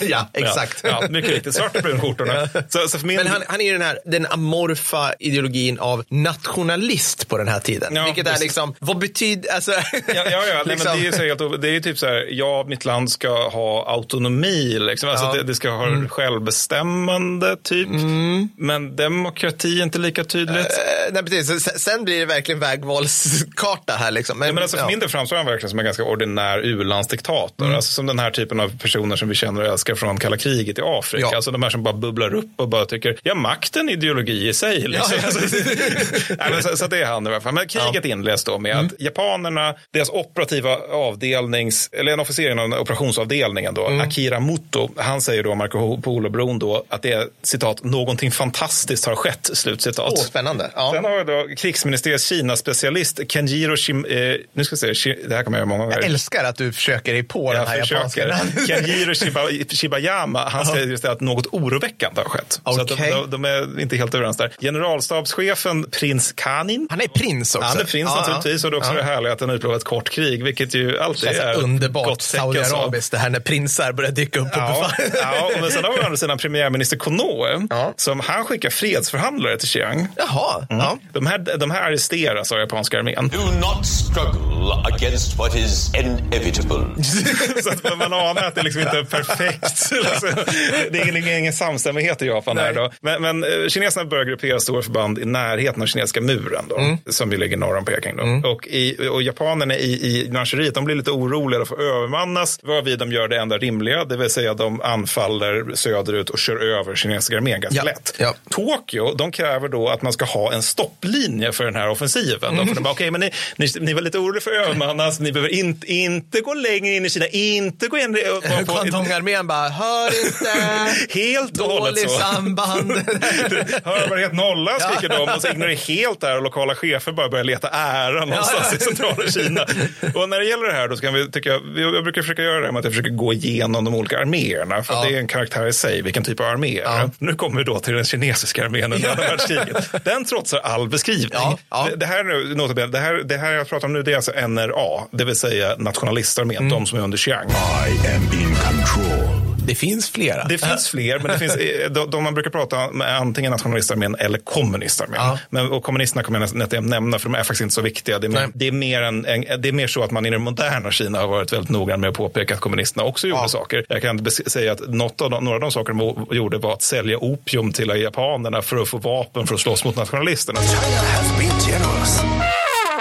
ja, exakt. Ja, ja, mycket riktigt. Svart och brunskjortorna. Så, så min... Men han, han är den här den amorfa ideologin av nationalist på den här tiden. Ja, Vilket är precis. liksom, vad betyder, alltså. Ja, ja, ja. Nej, liksom, men det, är så helt, det är typ så här, ja, mitt land ska ha autonomi. Liksom. Alltså Ja. det, det ska ha självbestämmande, typ. Men demokrati är inte lika tydligt. eh, nej, precis. Sen, blir det verkligen vägvalskarta här liksom. Ja, men alltså, för min del framstår han verkligen som en ganska ordinär u-landsdiktator. Alltså som den här typen av personer som vi känner och älskar från kalla kriget i Afrika. Ja. Alltså de här som bara bubblar upp och bara tycker, ja makten är ideologi i sig. Liksom. Ja, ja. Alltså, Nej, men så, så det är han i alla fall. Men kriget inleds då med att japanerna, deras operativa avdelnings, eller en officer inom operationsavdelningen då, Akira Muto, han säger då, Marco Polo-bron då, att det är citat, någonting fantastiskt har skett, slutcitat. Åh, spännande. Ja. Sen har vi då krigsministeriets Kina specialist, Kenjiro Shim, eh, nu ska se, Shi- det här kommer jag många gånger. Jag älskar att du försöker dig på den här Jag japanska. försöker. Kenjiro Shiba, Shibayama, han säger just det att något oroväckande har skett. Så att de, de, de är inte helt överens där. Generalstabschefen prins Kanin. Han är prins också. Han är prins Ja, naturligtvis och det är också ja. det härliga att han utlovat ett kort krig, vilket ju alltid Känns är underbart så. Saudiarabiskt det här när prinsar börjar dyka upp på Ja, befall. ja, men sen har vi å andra sidan premiärminister Konoe Ja. som han skickar fredsförhandlare till Chiang. Jaha. Ja. De här, de här arresteras av japanska armén. Do not struggle against what is inevitable. Så att man anar att det liksom inte är perfekt. Alltså, det är ingen, ingen samstämmighet i Japan Nej. här då. Men, men eh, kineserna börjar gruppera stora förband i närheten av kinesiska muren då, Mm. som ju ligger norr om Peking. Då. Och, i, och japanerna i, i Manchuriet, de blir lite oroliga för att övermannas, varvid de gör det enda rimliga, det vill säga de anfaller söderut och kör över kinesiska armén ganska Ja, lätt. ja. Tokyo, de kräver då att man ska ha en stopplinje för den här offensiven. Då, för de bara, okej, men ni, ni, ni var lite oroliga för att övermannas, ni behöver inte, inte gå längre in i Kina, inte gå in vara på- Kwantongarmén bara, hör inte. Helt och hållet Dålig så. samband. Hör var helt nolla skriker de och så ignorerar helt där och lokala chefer bara börjar leta ära någonstans i centrala Kina. Och när det gäller det här då så kan vi tycka, jag brukar försöka göra det med att jag försöker gå igenom de olika arméerna för Ja. det är en karaktär i sig, vilken typ av armé det? Ja. Nu kommer vi då till den kinesiska armén under andra världskriget. Den trotsar all beskrivning. Ja. Det, det här nu, notabene, det här, det här jag pratar om nu det är alltså NRA, det vill säga nationalistarmén, Mm. de som är under Chiang. I am in control. Det finns flera. Det finns fler, men det finns, de, de man brukar prata om är antingen nationalistarmén eller kommunistarmén. Ja. Men, och kommunisterna kommer jag nästan inte nämna, för de är faktiskt inte så viktiga. Det är, mer, det, är mer en, en, det är mer så att man i det moderna Kina har varit väldigt noggrann med att påpeka att kommunisterna också gjorde Ja. saker. Jag kan säga att något av de, några av de saker de gjorde var att sälja opium till japanerna för att få vapen för att slåss mot nationalisterna. Ciervos.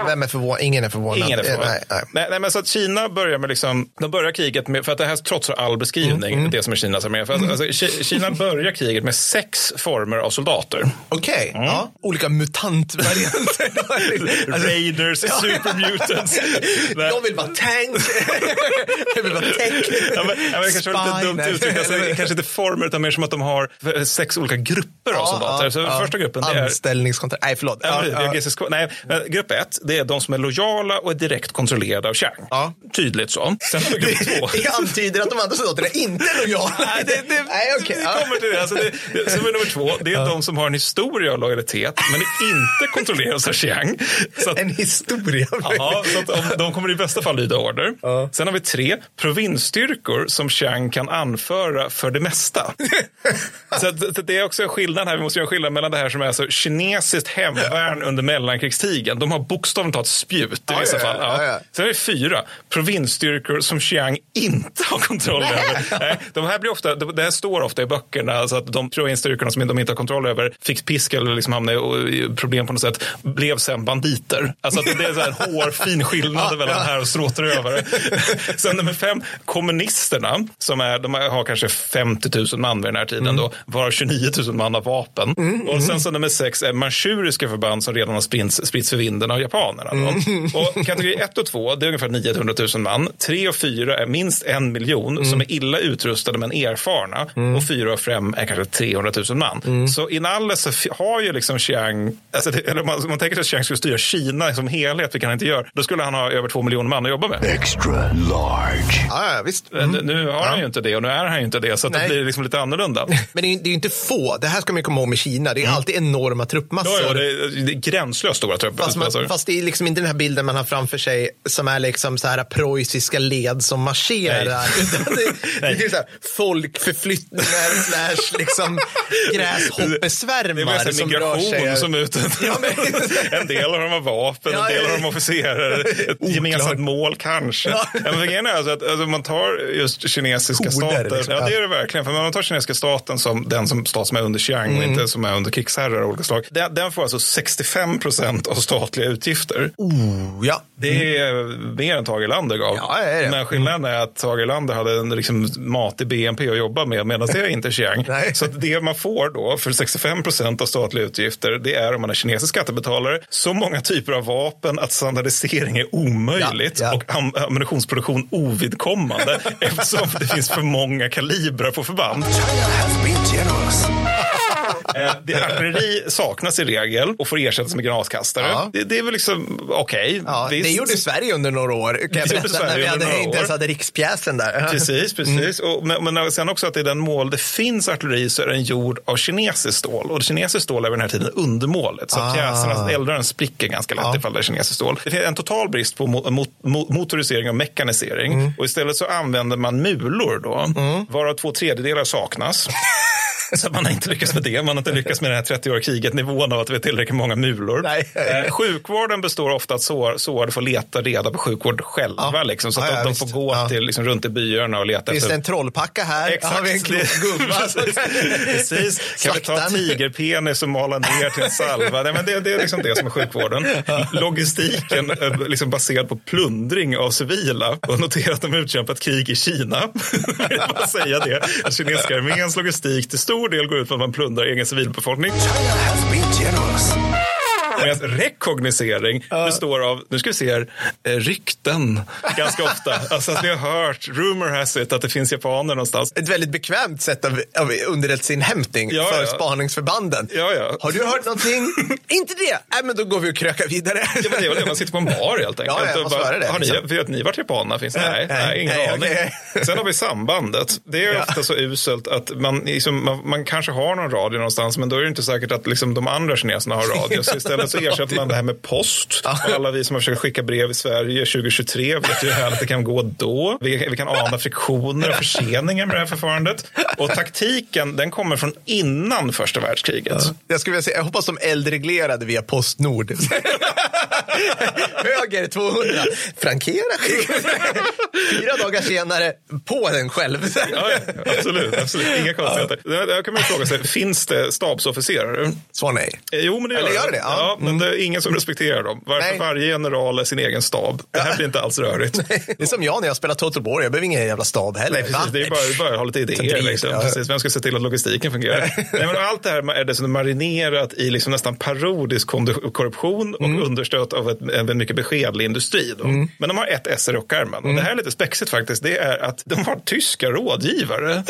Vem är förvånad? Ingen är förvånad. Ingen är förvånad. Nej, nej. Nej, nej, men så att Kina börjar med liksom, de börjar kriget med, för att det här trotsar all beskrivning, Mm, det som är Kinas armé. För att, alltså, Ki- Kina börjar kriget med sex former av soldater. Okej. Mm. Ja. Olika mutantvarianter. Alltså, Raiders, supermutants. Nej. Jag vill vara tank. jag vill vara tech. Ja, men, ja, men kanske var lite dumt uttryckt. Alltså, kanske inte former, utan mer som att de har sex olika grupper av soldater. så första gruppen, det är... Anställningskontrakt. Nej, förlåt. Ja, Ja, ja. Nej, grupp ett, det är de som är lojala och är direkt kontrollerade av Chiang. Ja. Tydligt så. Sen har vi grupp två. Det antyder att de andra soldaterna inte är lojala. Nej, det, det, Nej, vi Ja. kommer till det. Alltså det, det som är nummer två, det är de som har en historia av lojalitet, men inte kontrolleras av att, En historia. Ja, så att om, de kommer i bästa fall lyda order. Sen har vi tre provinsstyrkor som Chiang kan anföra för det mesta. så att, det är också en skillnad här. Vi måste göra en skillnad mellan det här som är alltså kinesiskt hemvärn under mellankrigsstigen. De har bokstavligt talat spjut i Ja, vissa ja, fall. ja, ja. Sen har vi fyra provinsstyrkor som Chiang inte har kontroll över. Nej, de här blir ofta, det här står ofta i böckerna, alltså att de provinsstyrkorna som de inte har kontroll över fick pisk eller liksom hamnade i problem på något sätt, blev sen banditer. Alltså det är så här hårfin skillnad mellan här och stråtrövare. Sen nummer fem, kommunisterna, som är, de har kanske 50 000 man vid den här tiden då, varav 29 000 man har vapen. Och sen så nummer sex är manchuriska förband som redan har spritts, spritts för vinden av japanerna. Då. Och kategori 1 och 2, det är ungefär 900 000 man. 3 och 4 är minst en miljon som är illa utrustade men erfarna. Och 4 och 5 är kanske 300 000 man. Så inalles så har ju liksom Chiang, alltså det, eller om man, om man tänker sig att Chiang skulle styra Kina som helhet, vilket han inte gör, då skulle han ha över 2 miljoner man att jobba med. Extra large. Ja, ja, visst. Men Nu har han ju inte det och nu är han ju inte det, så att det blir liksom lite annorlunda. Men det är, det är ju inte få. Det här ska man ju komma ihåg med Kina. Det är alltid enorma truppmassor. Ja, ja, det, är, det är gränslöst stora trupper. Fast, man, Alltså. fast det är liksom inte den här bilden man har framför sig som är liksom så här preussiska led som marscherar. Utan det, det är så här folkförflyttningar slash liksom Det gräshoppesvärmar här som rör sig. migration som ute. Ja, en del av dem har vapen, Ja, en del av dem har officerare. Ett gemensamt mål kanske. Ja. Men grejen är alltså att alltså, man tar just kinesiska Koder, staten. liksom. Ja, det är det verkligen. För man tar kinesiska staten som den som stat som är under Chiang Mm. och inte som är under krigsherrar av olika slag. Den, den får alltså 65 procent av statliga utgifter. Oh, ja. Det är mer än Tage Erlander gav. Ja, det är det. Men skillnaden är att Tage Erlander hade en liksom matig BNP att jobba med medan det är inte Chiang. Så att det man får då för 65 procent av statliga utgifter det är om man är kinesisk skattebetalare så många typer av vapen att standardisering är omöjligt Ja, ja. och am ammunitionsproduktion ovidkommande eftersom det finns för många kalibrar på förband. Eh, artilleri saknas i regel och får ersättas med granatkastare. Ja. Det, det är väl liksom okej. Ja, det gjorde Sverige under några år. Kan jag berätta, när vi hade, inte ens hade rikspjäsen där. Precis, precis. Och, men, men sen också att i den mål det finns artilleri så är den gjord av kinesiskt stål. Och kinesiskt stål är vid den här tiden undermålet. Så Ah. pjäserna, eldaren spricker ganska lätt ifall det är kinesiskt stål. Det finns en total brist på mo, mo, mo, motorisering och mekanisering. Mm. Och istället så använder man mulor då, varav två tredjedelar saknas. Så man har inte lyckats med det. Man har inte lyckats med det här 30-åriga kriget, nivån av att vi har tillräckligt många mulor. Nej. Eh, sjukvården består ofta att sår, sårade får leta reda på sjukvård själva. Ja. Liksom, så att Ja, de, ja, de visst. får gå till, liksom, runt i byarna och leta Finns efter det en trollpacka här? Exakt. Har vi en klok gubbe? Precis. Precis. Kan vi ta tigerpenis och mala ner till en salva? Nej, men det, det är liksom det som är sjukvården. Logistiken är liksom baserad på plundring av civila. Och notera att de utkämpat krig i Kina. Jag vill bara säga det. Kinesiska arméns logistik till stor stor del går ut på att man plundrar egen civilbefolkning. Medan rekognosering består av, nu ska vi se här, eh, rykten ganska ofta. Alltså att vi har hört, rumor has it, att det finns japaner någonstans. Ett väldigt bekvämt sätt av, av underrättelseinhämtning Ja, för ja. spaningsförbanden. Ja, ja. Har du hört någonting? inte det? Nej, men då går vi och krökar vidare. Ja, men det väl det, man sitter på en bar helt enkelt. Ja, ja, Och måste bara, det, Har ni, liksom. vet ni vart japanerna finns? Nej, Nej, nej, ingen nej, aning. okej. Sen har vi sambandet. Det är Ja. ofta så uselt att man, liksom, man, man kanske har någon radio någonstans, men då är det inte säkert att liksom, de andra kineserna har radio. Så istället så ersätter man det här med post. Alla vi som har försökt skicka brev i Sverige 2023 vet ju hur härligt det kan gå då. Vi, vi kan ana friktioner och förseningar med det här förfarandet. Och taktiken, den kommer från innan första världskriget. Jag skulle vilja säga, jag hoppas de eldreglerade via Postnord. Höger 200. Frankera. Fyra dagar senare, på den själv. Ja, ja, absolut, absolut. Inga konstigheter. Där kan man ju fråga sig, finns det stabsofficerare? Svar nej. Eh, Jo, men det gör, Eller gör det? Ja. Ja, men det är ingen som respekterar dem. Varför Nej. varje general är sin egen stab? Det här blir inte alls rörigt. Det är som jag när jag spelar Total War. Jag behöver ingen jävla stab heller. Nej, precis. Va? Det är bara, bara ha lite idéer. Liksom. ja. Precis. Vem ska se till att logistiken fungerar? Nej, men allt det här är dessutom marinerat i liksom nästan parodisk korruption och Mm. understött av ett, en mycket beskedlig industri. Då. Men de har ett S i rockärmen. Mm. Och det här är lite spexigt faktiskt. Det är att de har tyska rådgivare.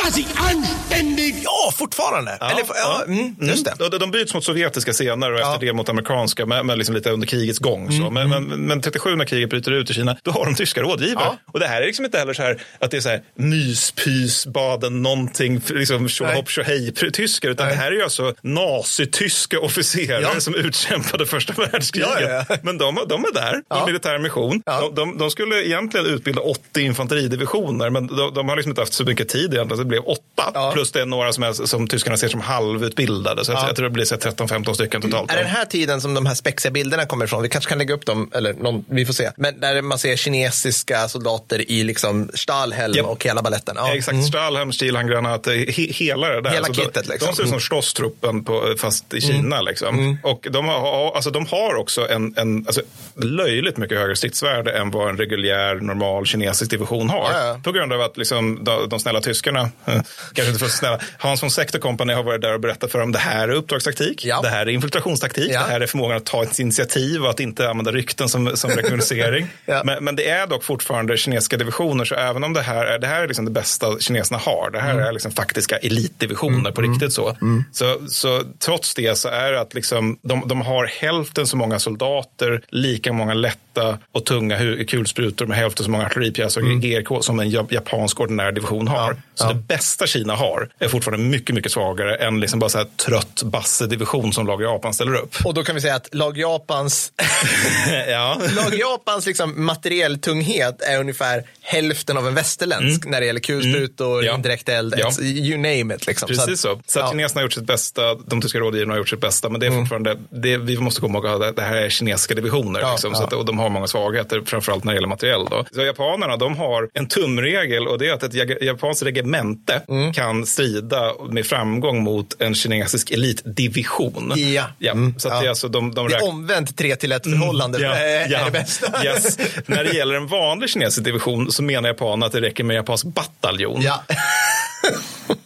Ja, fortfarande. Eller, ja, mm, just det. Mm. De, de byts mot sovjetiska senare och Ja. Mm, efter det mot amerikanska, men, men liksom lite under krigets gång. Så. Men, men, men 37 när kriget bryter ut i Kina, då har de tyska rådgivare. Ja. Och det här är liksom inte heller så här att det är så här myspys, baden, någonting, liksom tjohopp tjohej tyskar, utan Nej. det här är ju alltså nazityska officerare Ja. som utkämpade första världskriget. Ja, ja. Men de, de är där, Ja. militär mission. De, de, de skulle egentligen utbilda 80 infanteridivisioner, men de, de har liksom inte haft så mycket tid egentligen, så det blev åtta. Plus det är några som, är, som tyskarna ser som halvutbildade. Så jag, Ja. jag tror det blir så här 13-15 stycken totalt. Är den här tiden som de här spexiga bilderna kommer ifrån, vi kanske kan lägga upp dem, eller någon, vi får se, men där man ser kinesiska soldater i liksom Stahlhelm Japp. och hela baletten. Ja. Exakt, Mm. Stalhelm, Stilhandgranater, he, hela det där. Hela Så kittet, de, liksom. de ser ut som slåsstruppen på, fast i Kina. Liksom. Och de har, alltså, de har också en, en alltså, löjligt mycket högre stridsvärde än vad en reguljär, normal kinesisk division har. Ja, ja. På grund av att liksom, de, de snälla tyskarna, eh, kanske inte för snälla, Hans von Sector Company har varit där och berättat för dem det här är uppdragstaktik, Ja. det här är infiltrationstaktik, det här är förmågan att ta ett initiativ och att inte använda rykten som, som rekognosering. Ja. men, men det är dock fortfarande kinesiska divisioner, så även om det här är det, här är liksom det bästa kineserna har, det här Mm. är liksom faktiska elitdivisioner på riktigt så. så. Så trots det så är det att liksom, de, de har hälften så många soldater, lika många lätta och tunga kulsprutor med hälften så många artilleripjäser och GRK som en ja- japansk ordinär division har. Så Mm. Ja. det bästa Kina har är fortfarande mycket, mycket svagare än liksom bara så här trött bassedivision som lag Japan ställer upp. Och då kan vi säga att lag Japans, ja. lag Japans liksom materiell tunghet är ungefär hälften av en västerländsk när det gäller kulsprutor, Mm. Ja. indirekt eld, Ja. you name it. Liksom. Precis så. Så att ja. kineserna har gjort sitt bästa, de tyska rådgivarna har gjort sitt bästa, men det är fortfarande, det, vi måste komma ihåg att det här är kinesiska divisioner. Ja, liksom. Så att, och de har många svagheter, framförallt när det gäller materiell. Då. Så japanerna, de har en tumregel och det är att ett japanskt regemente kan strida med framgång mot en kinesisk elitdivision. Ja. Mm, Så att det är alltså de, de Det är omvänt 3 till 1 förhållande Ja, är ja, det bästa. Yes. När det gäller en vanlig kinesisk division så menar japanerna att det räcker med japansk bataljon. Ja.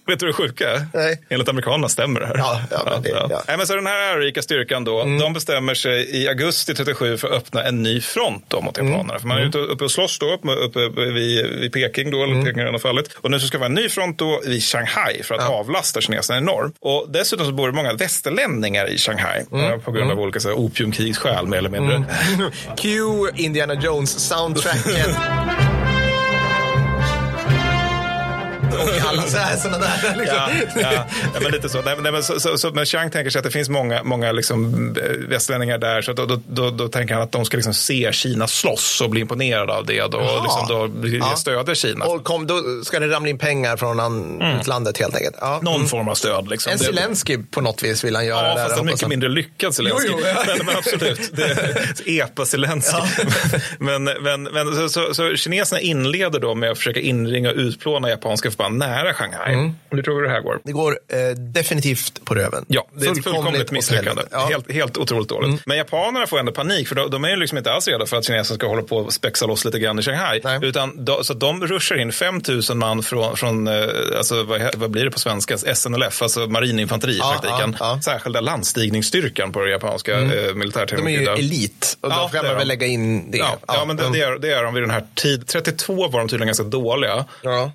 Vet du det sjuka? Nej. Enligt amerikanerna stämmer det här. Ja, ja, men det- ja. Mm. Nej, men så den här ärorika styrkan då, de bestämmer sig i augusti 37 för att öppna en ny front då mot Mm. japanerna. För man är ute uppe och slåss då, uppe, uppe vid, vid Peking då, eller Mm. Peking har redan fallit. Och nu så ska det vara en ny front då vid Shanghai för att avlasta kineserna i norr. Och dessutom så bor det många västerlänningar i Shanghai Mm. eh, på grund av olika så här, opiumkrigsskäl mer eller mindre. Cue Indiana Jones-soundtracket. Och alla så här, såna där. Liksom. Ja, ja, ja, men lite så. Nej, men- nej, men, så, så, så, men Chang tänker sig att det finns många, många liksom, eh, västerlänningar där. Så att då, då, då, då tänker han att de ska liksom se Kina slåss och bli imponerade av det. Då, och liksom, då Ja. stödja Kina. Och kom, då ska det ramla in pengar från an, utlandet helt enkelt. Ja. Någon form av stöd. Liksom. En Zelensky på något vis vill han göra Ja, där. fast en mycket mindre lyckad Zelensky. Jo, jo, ja. men, men absolut, det är epa Zelensky. men men, men så, så, så kineserna inleder då med att försöka inringa och utplåna japanska förband nära Shanghai. Hur tror du det här går? Det går eh, definitivt på röven. Ja, det är ett fullkomligt misslyckande. Ja. Mm. Helt, helt otroligt dåligt. Men japanerna får ändå panik, för de, de är liksom inte alls redo för att kineserna ska hålla på och spexa loss lite grann i Shanghai. Nej. Utan de, så de ruschar in 5 000 man från, från eh, alltså, vad, vad blir det på svenska, SNLF, alltså marininfanteri i Ja, praktiken. ja, ja. Särskilda landstigningsstyrkan på det japanska mm. eh, De är ju militärteknologin. elit och Ja, då kan man väl lägga in det. Ja, ja, men det, det, är, det är de vid den här tid. 32 var de tydligen ganska dåliga.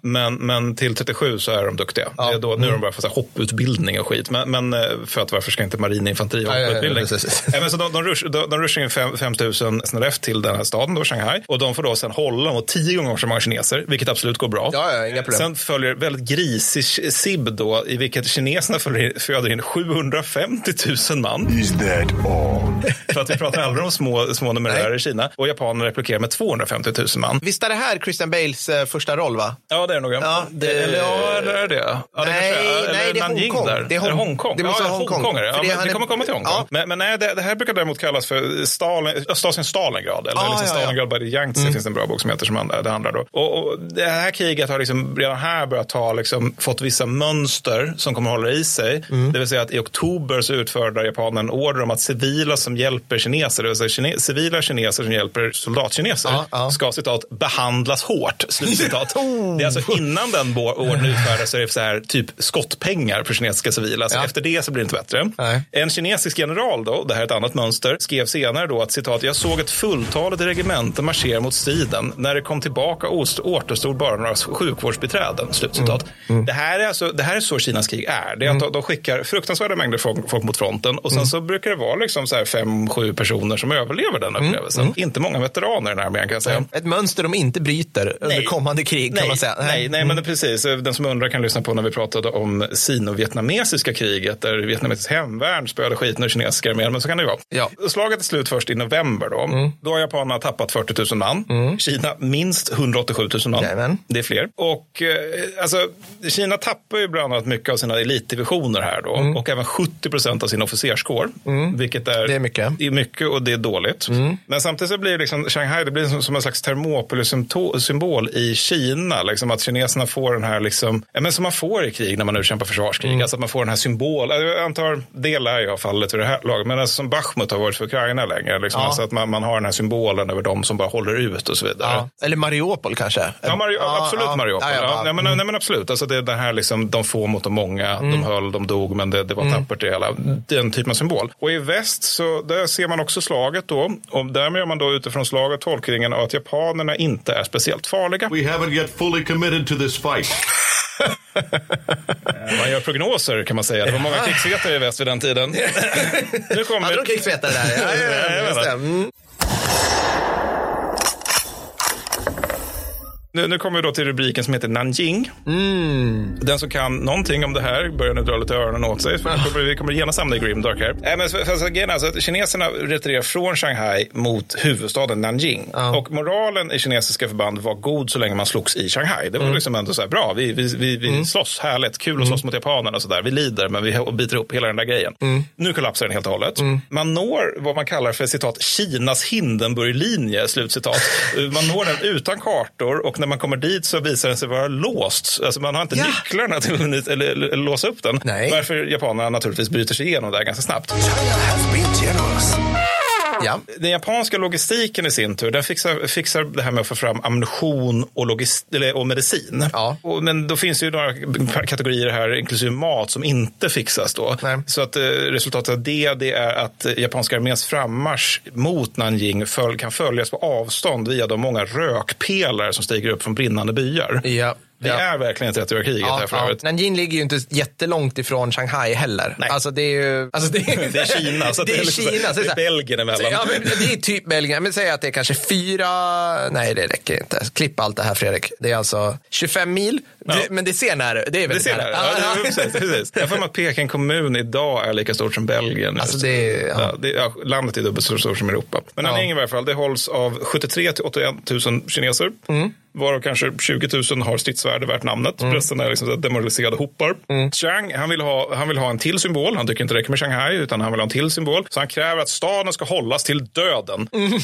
Men, men till 37 så är de duktiga. Ja. Mm. Det är då, nu är de bara för så hopputbildning och skit. Men, men eh, för att varför ska inte marininfanteri ha Ja, ja, ja, hopputbildning? precis. Nej, men så de, de, rush, de, de rushar in 5 000 SNRF till den här staden, då, Shanghai. Och de får då sen hålla mot tio gånger så många kineser, vilket absolut går bra. Ja, ja, inga problem. Sen följer väldigt grisig SIB då, i vilket kineserna följer, föder in 750 000 man. Is that all? För att vi pratar aldrig om små, små numerärer i Kina. Och japanerna replikerar med 250 000 man. Visst är det här Christian Bales eh, första roll, va? Ja, det är det nog. Ja, det- Eller ja, det är det. Ja, det Nej, kanske är. nej, Eller det är Nanjing Hongkong. Där. Det är Är Hong- Hongkong. det måste ja, vara Hongkong. Hongkong är det. För Ja, det men vi är- kommer komma till Hongkong. Ja. Men, men nej, det, det här brukar däremot kallas för Stalin, Östasien Stalingrad. Eller Ah, liksom ja. Stalingrad by the Yangtze finns det en bra bok som heter som det handlar då. Och, och det här kriget har liksom redan här börjat ta, liksom, fått vissa mönster som kommer att hålla i sig. Mm. Det vill säga att i oktober så utfärdar japanerna en order om att civila som hjälper kineser, det vill säga kine, civila kineser som hjälper soldatkineser, ska citat behandlas hårt. Slutcitat. Det är alltså innan den ordern utfärdas så är det så här, typ skottpengar för kinesiska civila. Så Ja. efter det så blir det inte bättre. Nej. En kinesisk general då, det här är ett annat mönster, skrev senare då att citat, jag såg ett fulltaligt regemente marschera mot striden. När det kom tillbaka återstod bara några sjukvårdsbiträden. Slutcitat. Mm. Det, här är alltså, det här är så Kinas krig är. Det är att de, de skickar fruktansvärda mängder folk, folk mot fronten och sen Mm. så brukar det vara liksom så här fem, sju personer som överlever den Mm. upplevelsen. Inte många veteraner i den här armén kan jag säga. Ett mönster de inte bryter under kommande krig, kan nej, man säga. Mm. Nej, nej, men precis. Den som undrar kan lyssna på när vi pratade om sino-vietnamesiska kriget där vietnamesiskt hemvärn spöade skiten ur kinesiska armén. Men så kan det ju vara. Ja. Mm. Slaget är slut först i november. Då, då har japanerna tappat 40 000 man. Kina minst 187 000 man. Jajamän. Det är fler. Och eh, alltså, Kina tappar ju bland annat mycket av sina elitdivisioner här då. Och även 70 procent av sin officerskår. Vilket är, Det är mycket. är mycket och det är dåligt. Men samtidigt så blir det liksom, Shanghai det blir som, som en slags Thermopylae-symbol i Kina. Liksom att kineserna får den här, liksom, ja, men som man får i krig när man utkämpar försvarskrig. Alltså att man får den här symbolen. Jag antar, det lär ju ha fallit ur det här laget. Men alltså som Bachmut har varit för Ukraina länge. Liksom, Ja. alltså att man, man har den här symbolen över dem som bara håller ut och så vidare. Ja. Eller Mariupol kanske? Ja, Mario, absolut ja. Mariupol. Ja, Ja, ja, bara- nej, men, nej, men absolut. Alltså det, det här liksom, de få mot de många, Mm. de höll, de dog, men det, det var tappert det hela. Den typen av symbol. Och i väst så där ser man också slaget då. Och därmed gör man då utifrån slaget tolkningen av att japanerna inte är speciellt farliga. We haven't yet fully committed to this fight. Man gör prognoser kan man säga. Det var många krigsvetare i väst vid den tiden. nu kommer... Hade de krigsvetare där? Ja, ja, ja, Nej, just jag det. vet Mm. Nu, nu kommer vi då till rubriken som heter Nanjing. Mm. Den som kan någonting om det här börjar nu dra lite öronen åt sig. För vi kommer, vi kommer genast hamna i Grimdark här. Nej, men för, alltså att kineserna retirerar från Shanghai mot huvudstaden Nanjing. Och moralen i kinesiska förband var god så länge man slogs i Shanghai. Det var liksom ändå så här, bra, vi, vi, vi, vi slåss, härligt, kul att slåss mot japanerna och sådär. Vi lider, men vi biter upp hela den där grejen. Nu kollapsar den helt och hållet. Man når vad man kallar för citat Kinas Hindenburglinje, slutcitat. Man når den utan kartor och när man kommer dit så visar den sig vara låst. Alltså man har inte Ja. nycklarna till att eller, eller, eller låsa upp den. Nej. Varför japanerna naturligtvis bryter sig igenom där ganska snabbt. China has been generous. Ja. Den japanska logistiken i sin tur, den fixar, fixar det här med att få fram ammunition och, logist, eller, och medicin. Ja. Och, men då finns det ju några kategorier här, inklusive mat, som inte fixas då. Nej. Så att eh, resultatet av det, det är att eh, japanska arméns frammarsch mot Nanjing föl, kan följas på avstånd via de många rökpelare som stiger upp från brinnande byar. Ja. Det ja. är verkligen ett 30-årskriget Ja, här för ja. Nanjing ligger ju inte jättelångt ifrån Shanghai heller. Nej. Alltså det är ju... Alltså det, är, Det är Kina, så det är liksom- Kina. så det är Belgien emellan. Ja, men det är typ Belgien. Men säg att det är kanske fyra... Nej, det räcker inte. Klipp allt det här Fredrik. Det är alltså 25 mil. Ja. Det, men det ser nära Det är Det väldigt ser nära. jag. Ja, det, precis, precis. Jag mig att Peking kommun idag är lika stort som Belgien. Alltså, det ja. det, landet är dubbelt så stort som Europa. Men. Nanjing i varje fall, det hålls av 73 till 81 000 kineser. Mm. Varav kanske 20 000 har stridsvärde värt namnet. Mm. Resten är liksom demoraliserade hopar. Chang, han vill, ha, han vill ha en till symbol. Han tycker inte det räcker med Shanghai, utan han vill ha en till symbol. Så han kräver att staden ska hållas till döden. Mm.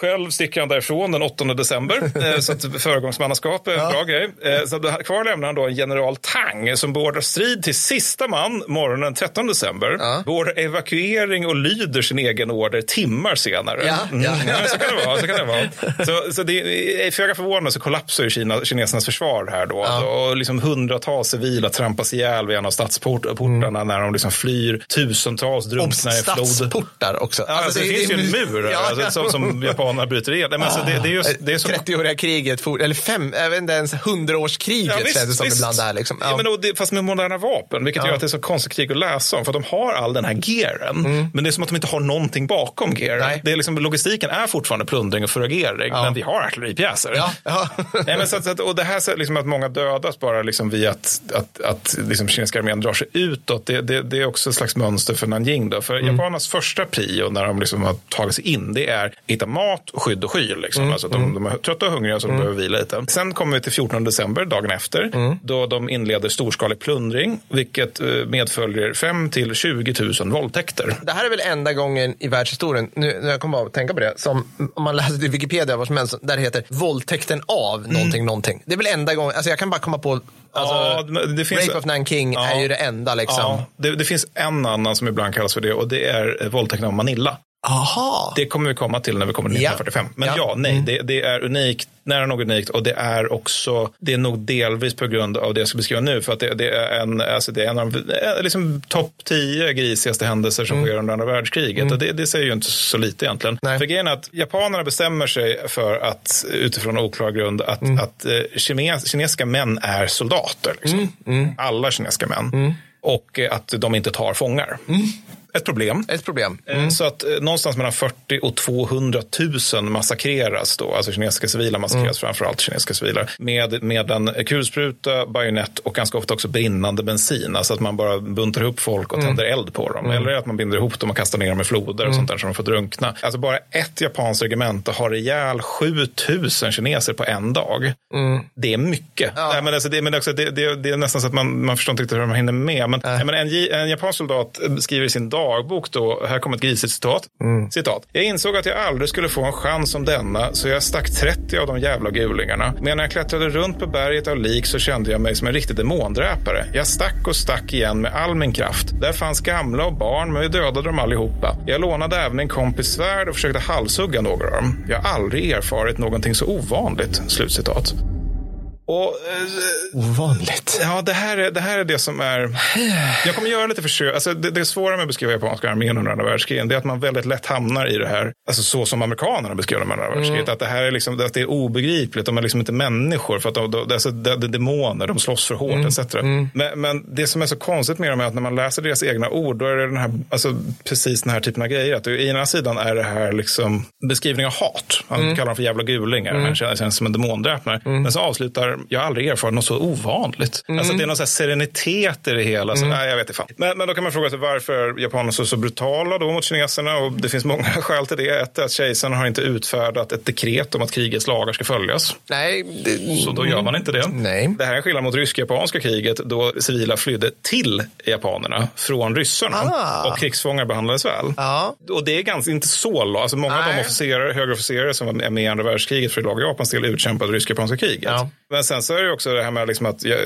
Själv sticker han därifrån den 8 december. eh, så att föregångsmannaskap är en bra grej. Eh, Så kvar lämnar han då en general Tang som beordrar strid till sista man morgonen den 13 december. Ja. Beordrar evakuering och lyder sin egen order timmar senare. Ja, Mm. ja. Ja, så kan det vara. Så kan det vara. Så, så det är föga förvånande så kollapsar ju Kina, kinesernas försvar här då. Och liksom hundratals civila trampas ihjäl vid en av stadsportarna när de liksom flyr. Tusentals drunknar i floden. stadsportar också. Ja, alltså, det, finns ju en mur Ja, alltså, ja. som, som japanerna bryter igenom. Men alltså, det, det är just, det är som 30-åriga kriget, for- eller fem, vet inte ens 100-årskriget känns det som ibland där. Liksom. Ja. men, och det, fast med moderna vapen, vilket Ja. gör att det är så konstigt krig att läsa om. För de har all den här gearen, men det är som att de inte har någonting bakom gearen. Nej. Det är liksom, logistiken är fortfarande plundring och furagering, men vi har artilleripjäser. Ja. Ja. Nej, men så, att- och det här så liksom att många dödas bara liksom via att, att, att liksom kinesiska armén drar sig utåt, det, det, det är också ett slags mönster för Nanjing. Då. För japanernas första prio när de liksom har tagit sig in, det är att hitta mat, skydd och skyl. Liksom. Alltså att de, de är trötta och hungriga så de behöver vila lite. Sen kommer vi till 14 december, dagen efter, då de inleder storskalig plundring, vilket eh, medföljer 5 till 20 000 våldtäkter. Det här är väl enda gången i världshistorien, nu när jag kommer att tänka på det, som om man läser i Wikipedia vad som helst, där det heter våldtäkten av någonting, någonting. Det är väl enda gången, alltså jag kan bara komma på, alltså, Ja, det finns- Rape of Nanking Ja. är ju det enda liksom. Ja, det, det finns en annan som ibland kallas för det och det är våldtäkten av Manila. Aha. Det kommer vi komma till när vi kommer till Ja. 1945. Men Ja. ja, nej, det, det är unikt, nära nog unikt och det är också, det är nog delvis på grund av det jag ska beskriva nu. För att det, det är en, alltså det är en av eh, liksom topp 10 grisigaste händelser som sker under andra världskriget. Och det, det säger ju inte så lite egentligen. Nej. För grejen är att japanerna bestämmer sig för att, utifrån oklar grund, att, att eh, kines, kinesiska män är soldater. Liksom. Alla kinesiska män. Och eh, att de inte tar fångar. Ett problem. Ett problem. Eh, Så att eh, någonstans mellan 40 och 200 000 massakreras då, alltså kinesiska civila massakreras, framförallt kinesiska civila, med, med en kulspruta, bajonett och ganska ofta också brinnande bensin. Alltså att man bara buntar ihop folk och tänder eld på dem. Eller att man binder ihop dem och kastar ner dem i floder och sånt där så de får drunkna. Alltså bara ett japanskt regemente har ihjäl 7000 kineser på en dag. Det är mycket. Nej, men alltså, det, men också, det, det, det är nästan så att man, man förstår inte riktigt hur man hinner med. Men, nej, men en, en japansk soldat skriver i sin dagbok då, här kommer ett grisigt citat. citat. Jag insåg att jag aldrig skulle få en chans som denna, så jag stack 30 av de jävla gulingarna. Men när jag klättrade runt på berget av lik så kände jag mig som en riktig demondräpare. Jag stack och stack igen med all min kraft. Där fanns gamla och barn, men vi dödade dem allihopa. Jag lånade även en kompis svärd och försökte halshugga några av dem. Jag har aldrig erfarit någonting så ovanligt. Slutcitat. Och eh, Ovanligt. Ja, det här, är, det här är det som är... Jag kommer göra lite försök. Alltså, det, det svåra med att beskriva japanska armén under andra världskriget det är att man väldigt lätt hamnar i det här, alltså så som amerikanerna beskrev dem under andra världskriget. Att det här är, liksom, att det är obegripligt. De är liksom inte människor. För att de, de, alltså, det, det är demoner, de slåss för hårt etc. Men, men det som är så konstigt med dem är att när man läser deras egna ord, då är det den här, alltså, precis den här typen av grejer. Att I ena sidan är det här liksom beskrivning av hat. Han kallar dem för jävla gulingar. Han känns, känns som en demondräpare. Men så avslutar, jag har aldrig erfarit något så ovanligt. Alltså, det är någon så serenitet i det hela. Så, nej, jag vet inte fan. Men, men då kan man fråga sig varför är japanerna så, så brutala då mot kineserna? Och det finns många skäl till det. Ett är att kejsaren har inte utfärdat ett dekret om att krigets lagar ska följas. Nej. Det, Så då gör man inte det. Nej. Det här är skillnad mot rysk-japanska kriget då civila flydde till japanerna från ryssarna Ah. och krigsfångar behandlades väl. Ja. Och det är ganska, inte så långt. Alltså många av de Nej. officerare, högre officerare som var med i andra världskriget för lag Japans del utkämpade rysk-japanska kriget. Ja. Men sen så är det också det här med liksom att ja-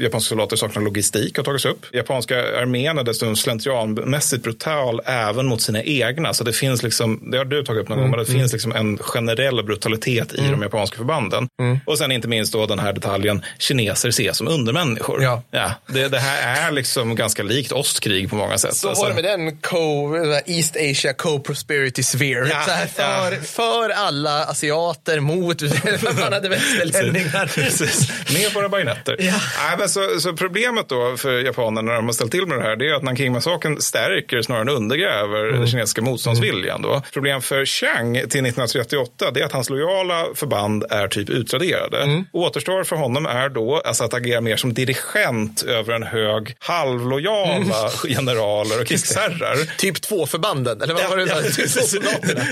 japanska soldater saknar logistik har tagits upp. Japanska armén är dessutom slentrianmässigt brutal även mot sina egna. Så det finns liksom, det har du tagit upp någon gång, men det finns liksom en generell brutalitet i de japanska förbanden. Och sen inte minst då den här detaljen, kineser ses som undermänniskor. Ja. det, det här är liksom ganska likt ostkrig på många sätt. Så Alltså- var det med den co, East Asia Co-Prosperity Sphere. Ja, så här, för, ja. för alla asiater mot man hade västerlänningar. Precis. Med våra bajonetter. Ja. Nej, men så, så problemet då för japanerna när de har ställt till med det här det är att Nanking-massakern stärker snarare än undergräver Mm. den kinesiska motståndsviljan. Då. Problem för Chiang till 1938 det är att hans lojala förband är typ utraderade. Mm. Återstår för honom är då alltså att agera mer som dirigent över en hög halvlojala Mm. generaler och krigsherrar. Typ två förbanden, eller vad var det? Ja,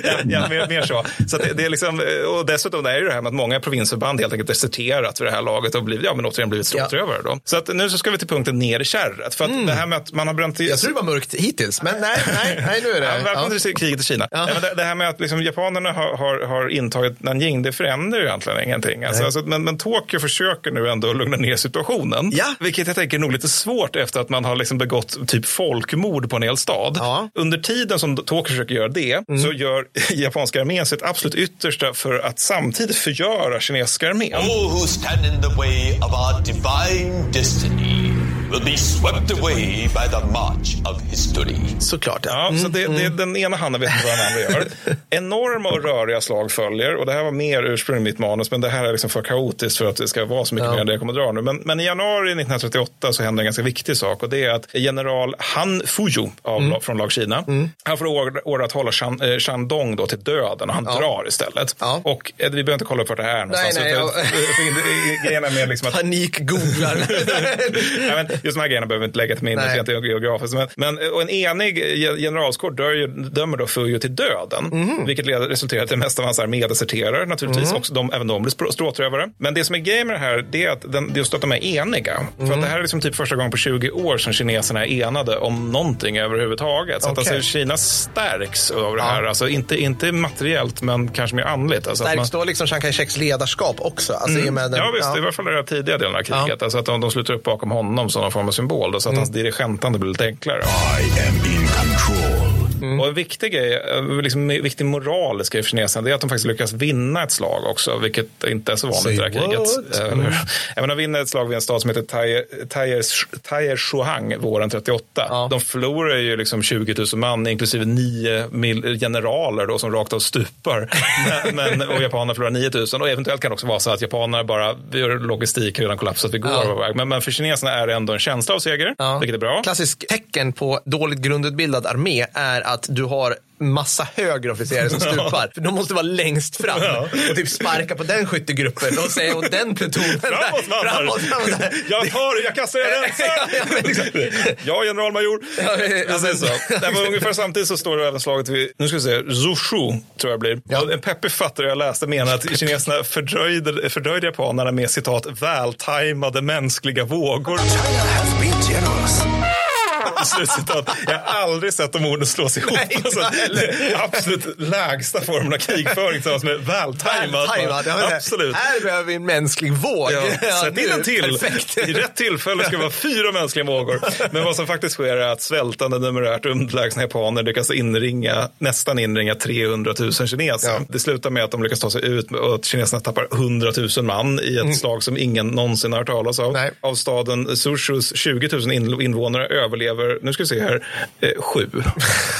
ja, ja, mer, mer så. så att det, det är liksom, och dessutom är det här med att många provinsförband helt enkelt deserterat vid det här laget och blivit, ja, men återigen blivit stråtrövare. Då. Så att nu så ska vi till punkten ner i kärret. För att det här med att man har bränt i... Jag tror det var mörkt hittills, men nej, nej, nej nu är det. Ja, välkommen Ja. till kriget i Kina. Ja. men det, det här med att liksom japanerna har, har, har intagit Nanjing, det förändrar ju egentligen ingenting. Alltså, alltså, men, men Tokyo försöker nu ändå lugna ner situationen. Ja. Vilket jag tänker är nog lite svårt efter att man har liksom begått typ folkmord på en hel stad. Ja. Mm. Under tiden som Tokyo försöker göra det så gör japanska armén sitt absolut yttersta för att samtidigt förgöra kinesiska armén. All stand in the way of our divine destiny will be swept away by the march of history. Såklart. Ja. Ja, så det, det, den ena handen vet inte vad den andra gör. Enorma och röriga slag följer och det här var mer ursprungligen mitt manus men det här är liksom för kaotiskt för att det ska vara så mycket Ja. mer än det jag kommer att dra nu. Men, men i januari 1938 så händer en ganska viktig sak och det är att general Han Fuju av, från lag Kina, han får order att hålla Shan, eh, Shandong då till döden och han drar istället. Ja. Och eh, vi behöver inte kolla upp vart det här är någonstans. nej, ja. Grejen är mer liksom att Panik-googlar. Ja, men just de här grejerna behöver vi inte lägga till minnes rent geografiskt. Men, men, och en enig ge- generalskår dör dömer då Fujo till döden. Mhm. Vilket resulterar i att det mesta av hans armé deserterar naturligtvis. Också de, även de blir strå- stråtrövare. Men det som är grejen med det här det är att den, just att de är eniga. För Mhm. att det här är liksom typ första gången på 20 år som kineserna är enade om någonting överhuvudtaget. Så att Okej. alltså, Kina stärks av det här. Alltså, inte, inte materiellt men kanske mer andligt. Alltså, att man- Stärks då liksom Chiang Kai-sheks ledarskap också? Alltså, med den, Ja visst, i alla fall den tidiga delen av kriget. Alltså att de, de sluter upp bakom honom som någon form av symbol. Då, så att hans dirigentande blir lite enklare. I am in control. Och en viktig grej, eh, liksom, en viktig moralisk grej för kineserna, det är att de faktiskt lyckas vinna ett slag också, vilket inte är så vanligt i det här Say kriget. Eh? Även de vinner ett slag vid en stad som heter Taie- Taie- Taie Shuang våren 38. Ja. De förlorar ju liksom 20 000 man, inklusive nio generaler då, som rakt av stupar. men, men, och japanerna förlorar 9 000. Och eventuellt kan det också vara så att japanerna bara, vi har logistik redan kollapsat, vi går Ja. Men, men för kineserna är det ändå en känsla av seger, Ja. vilket är bra. Klassiskt tecken på dåligt grundutbildad armé är att du har massa högre officerare som stupar. För de måste vara längst fram och typ sparka på den skyttegruppen och säga åt den plutonen. Framåt framåt, framåt. Jag tar, jag kastar, jag rensar! Ja, ja, men generalmajor. Ja, Precis så. Det var ungefär samtidigt så står det även slaget vid, nu ska vi se, Zushu tror jag blir. Ja. En peppig författare jag läste menar att kineserna fördröjde, fördröjde japanerna med citat vältajmade mänskliga vågor. Slutcitat. Jag har aldrig sett de orden slås ihop. Nej, alltså, absolut lägsta formen av krigföring tillsammans med vältajmad. Ja, Absolut. Här behöver vi en mänsklig våg. Ja, sätt in en till. Perfekt. I rätt tillfälle ska det vara fyra mänskliga vågor. Men vad som faktiskt sker är att svältande numerärt underlägsna japaner lyckas inringa, nästan inringa 300 000 kineser. Ja. Det slutar med att de lyckas ta sig ut och att kineserna tappar 100 000 man i ett slag som ingen någonsin har hört talas av. Nej. Av staden Sushus 20 000 in- invånare överlever, nu ska vi se här, eh, sju.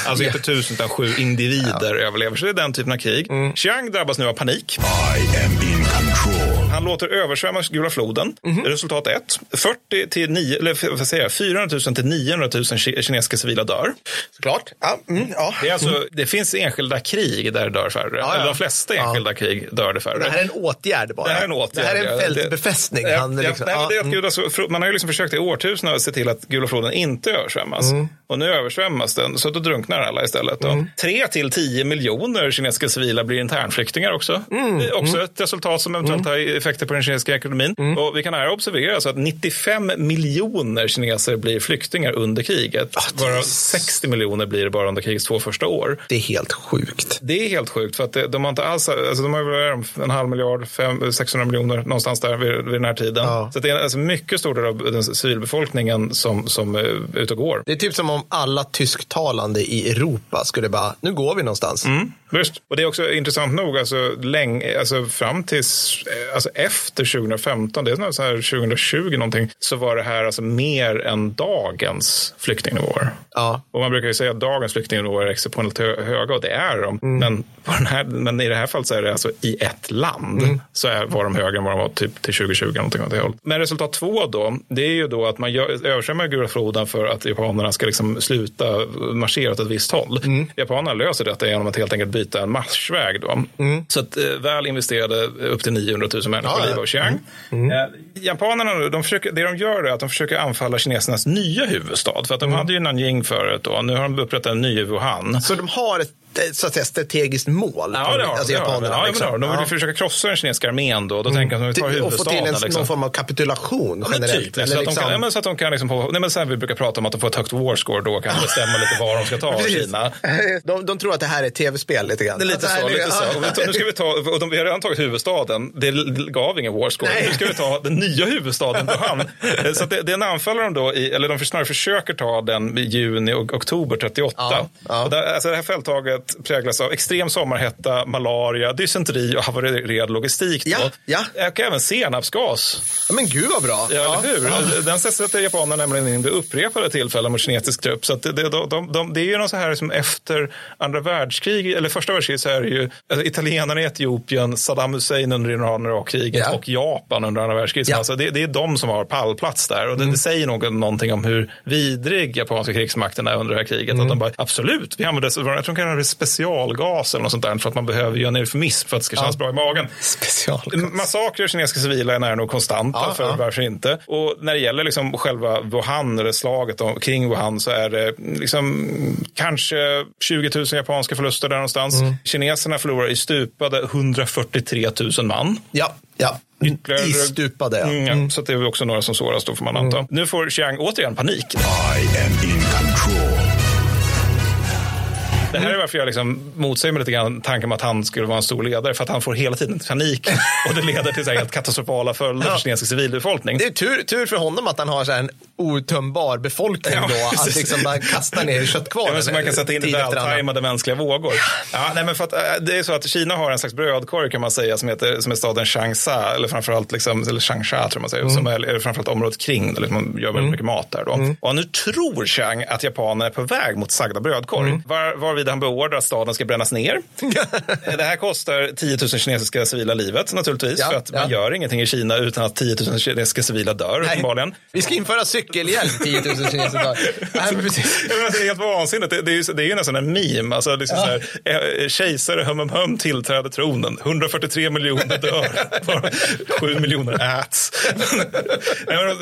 Alltså inte tusen utan sju individer överlever. Så det är den typen av krig. Chiang drabbas nu av panik. I am in control. Han låter översvämma Gula floden. Resultat 1. 40 till 9, eller vad säger jag, 400 000 till 900 000 ki- kinesiska civila dör. Såklart. Ja, mm, ja. Det, är alltså, det finns enskilda krig där det dör färre. ja. Eller de flesta enskilda krig dör det färre. Det här är en åtgärd bara. Det här är en åtgärd. Det här är ja. en fältbefästning. Det, Han, ja, liksom, nej, det är ja, att mm. Gud, alltså, fro- man har ju liksom försökt i årtusenden att se till att Gula floden inte översvämmas. Och nu översvämmas den, så då drunknar alla istället. Då. 3 till 10 miljoner kinesiska civila blir internflyktingar också. Det är också ett resultat som eventuellt har effekter på den kinesiska ekonomin. Och vi kan här observera så att 95 miljoner kineser blir flyktingar under kriget. är Varav 60 miljoner blir det bara under krigets två första år. Det är helt sjukt. Det är helt sjukt för att det, de har inte alls, alltså de har en halv miljard, fem, 600 miljoner någonstans där vid, vid den här tiden. Ja. Så det är alltså mycket stor del av den civilbefolkningen som, som är ute och går. Det är typ som om om alla tysktalande i Europa skulle bara, nu går vi någonstans. Mm. Visst. Och det är också intressant nog, alltså, länge, alltså fram tills eh, alltså efter 2015, det är så här 2020 någonting, så var det här alltså mer än dagens flyktingnivåer. Ja. Och man brukar ju säga att dagens flyktingnivåer är exceptionellt hö- höga och det är de. Mm. Men, här, men i det här fallet så är det alltså i ett land Mm. så är, var de högre än vad de var typ till 2020. Någonting åt det hållet. Men resultat två då, det är ju då att man översvämmar Gula floden för att japanerna ska liksom sluta marschera åt ett visst håll. Mm. Japanerna löser detta genom att helt enkelt byta en marschväg. Då. Så att, eh, väl investerade upp till 900 000 människor Ja, i ja. Liu och Xiang. Eh, japanerna nu, de försöker, det de gör är att de försöker anfalla kinesernas nya huvudstad. För att de hade ju Nanjing förut och nu har de upprättat en ny Wuhan. Så de har ett eh, så att säga, strategiskt mål? Ja, det har alltså de. det har de. japanerna. Ja, men det har de. De vill Ja. försöka krossa den kinesiska armén då. Då tänker de att vi tar och få till en, liksom. någon form av kapitulation Ja, men generellt? typ, så, eller att de liksom- kan, ja, så att de kan liksom nej, men vi brukar prata om att de får ett högt war score då kan bestämma lite var de ska ta. Kina. De, de tror att det här är ett tv-spel lite grann. Det är lite så. Lite så. Och nu ska vi ta, och de, vi har redan tagit huvudstaden. Det gav ingen war score. Nej. Nu ska vi ta den nya huvudstaden Wuhan. Så att det, den anfaller de då i, eller de snarare försöker ta den i juni och oktober 38. Ja, ja. Och där, alltså det här fälttaget präglas av extrem sommarhetta, malaria, dysenteri och havererad logistik. Då. Ja, ja. Och även senapsgas. Ja, men gud vad bra. Ja, eller hur? Den sätter japanerna nämligen in vid upprepade tillfällen mot kinesisk trupp. Så det, de, de, de, det är ju något så här som efter andra världskrig, eller första världskriget så är det ju alltså, italienarna i Etiopien, Saddam Hussein under Iran-Irak-kriget Ja. och Japan under andra världskriget. Ja. Alltså, det, det är de som har pallplats där. Och det, Mm. det säger nog någonting om hur vidrig japanska krigsmakten är under det här kriget. Mm. Att de bara, absolut, vi använder, jag tror de kallar det specialgas eller något sånt där för att man behöver göra en eufemism för att det ska kännas bra i magen. Special. Massakrer av kinesiska civila är nära nog konstanta, Ja, för ja. varför inte? Och när det gäller liksom själva Wuhan, eller slaget om, kring Wuhan, så är det liksom kanske 20 000 japanska förluster där någonstans. Mm. Kineserna förlorar i stupade 143 000 man. Ja, ja. Ytterligare- Istupade, ja. Mm, ja. Så att det är också några som såras då får man anta. Nu får Chiang återigen panik. I am in control. Det här är varför jag liksom motsäger mig lite grann tanken om att han skulle vara en stor ledare. För att han får hela tiden panik och det leder till så här helt katastrofala följder för kinesisk civilbefolkning. Det är tur, tur för honom att han har så här en outtömbar befolkning Ja, då. Att precis. liksom bara kasta ner köttkvarnen. Ja, men så man kan sätta in vältajmade mänskliga vågor. Ja, nej, men för att, äh, det är så att Kina har en slags brödkorg kan man säga som heter som är staden Changsha eller framförallt liksom, eller Changsha tror man säger, Mm. som är, är framförallt området kring där liksom, man gör väldigt mycket mat där då. Mm. Och nu tror Chang att japanerna är på väg mot sagda brödkorg, Mm. var, varvid han beordrar att staden ska brännas ner. det här kostar 10 000 kinesiska civila livet naturligtvis, Ja, för att man ja. gör ingenting i Kina utan att 10 000 kinesiska civila dör uppenbarligen. Vi ska införa cykelhjälm 10 000 kineser idag. Nej, men precis. Ja, men alltså, det är helt vansinnigt. Det, det, är ju, det är ju nästan en meme. Alltså, liksom så här, eh, kejsare hum, hum, hum tillträder tronen. 143 miljoner dör. Bara 7 miljoner äts.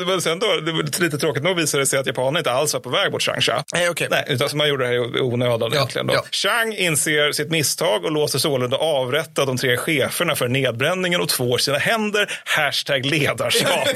Men, sen då, det var lite tråkigt nog visade det sig att japanerna inte alls var på väg mot Changsha. Nej, okej. Nej, utan man gjorde det här i onödan Ja, egentligen. Då. ja. Chang inser sitt misstag och låter sålunda avrätta de tre cheferna för nedbränningen och tvår sina händer. Hashtag ledarskap.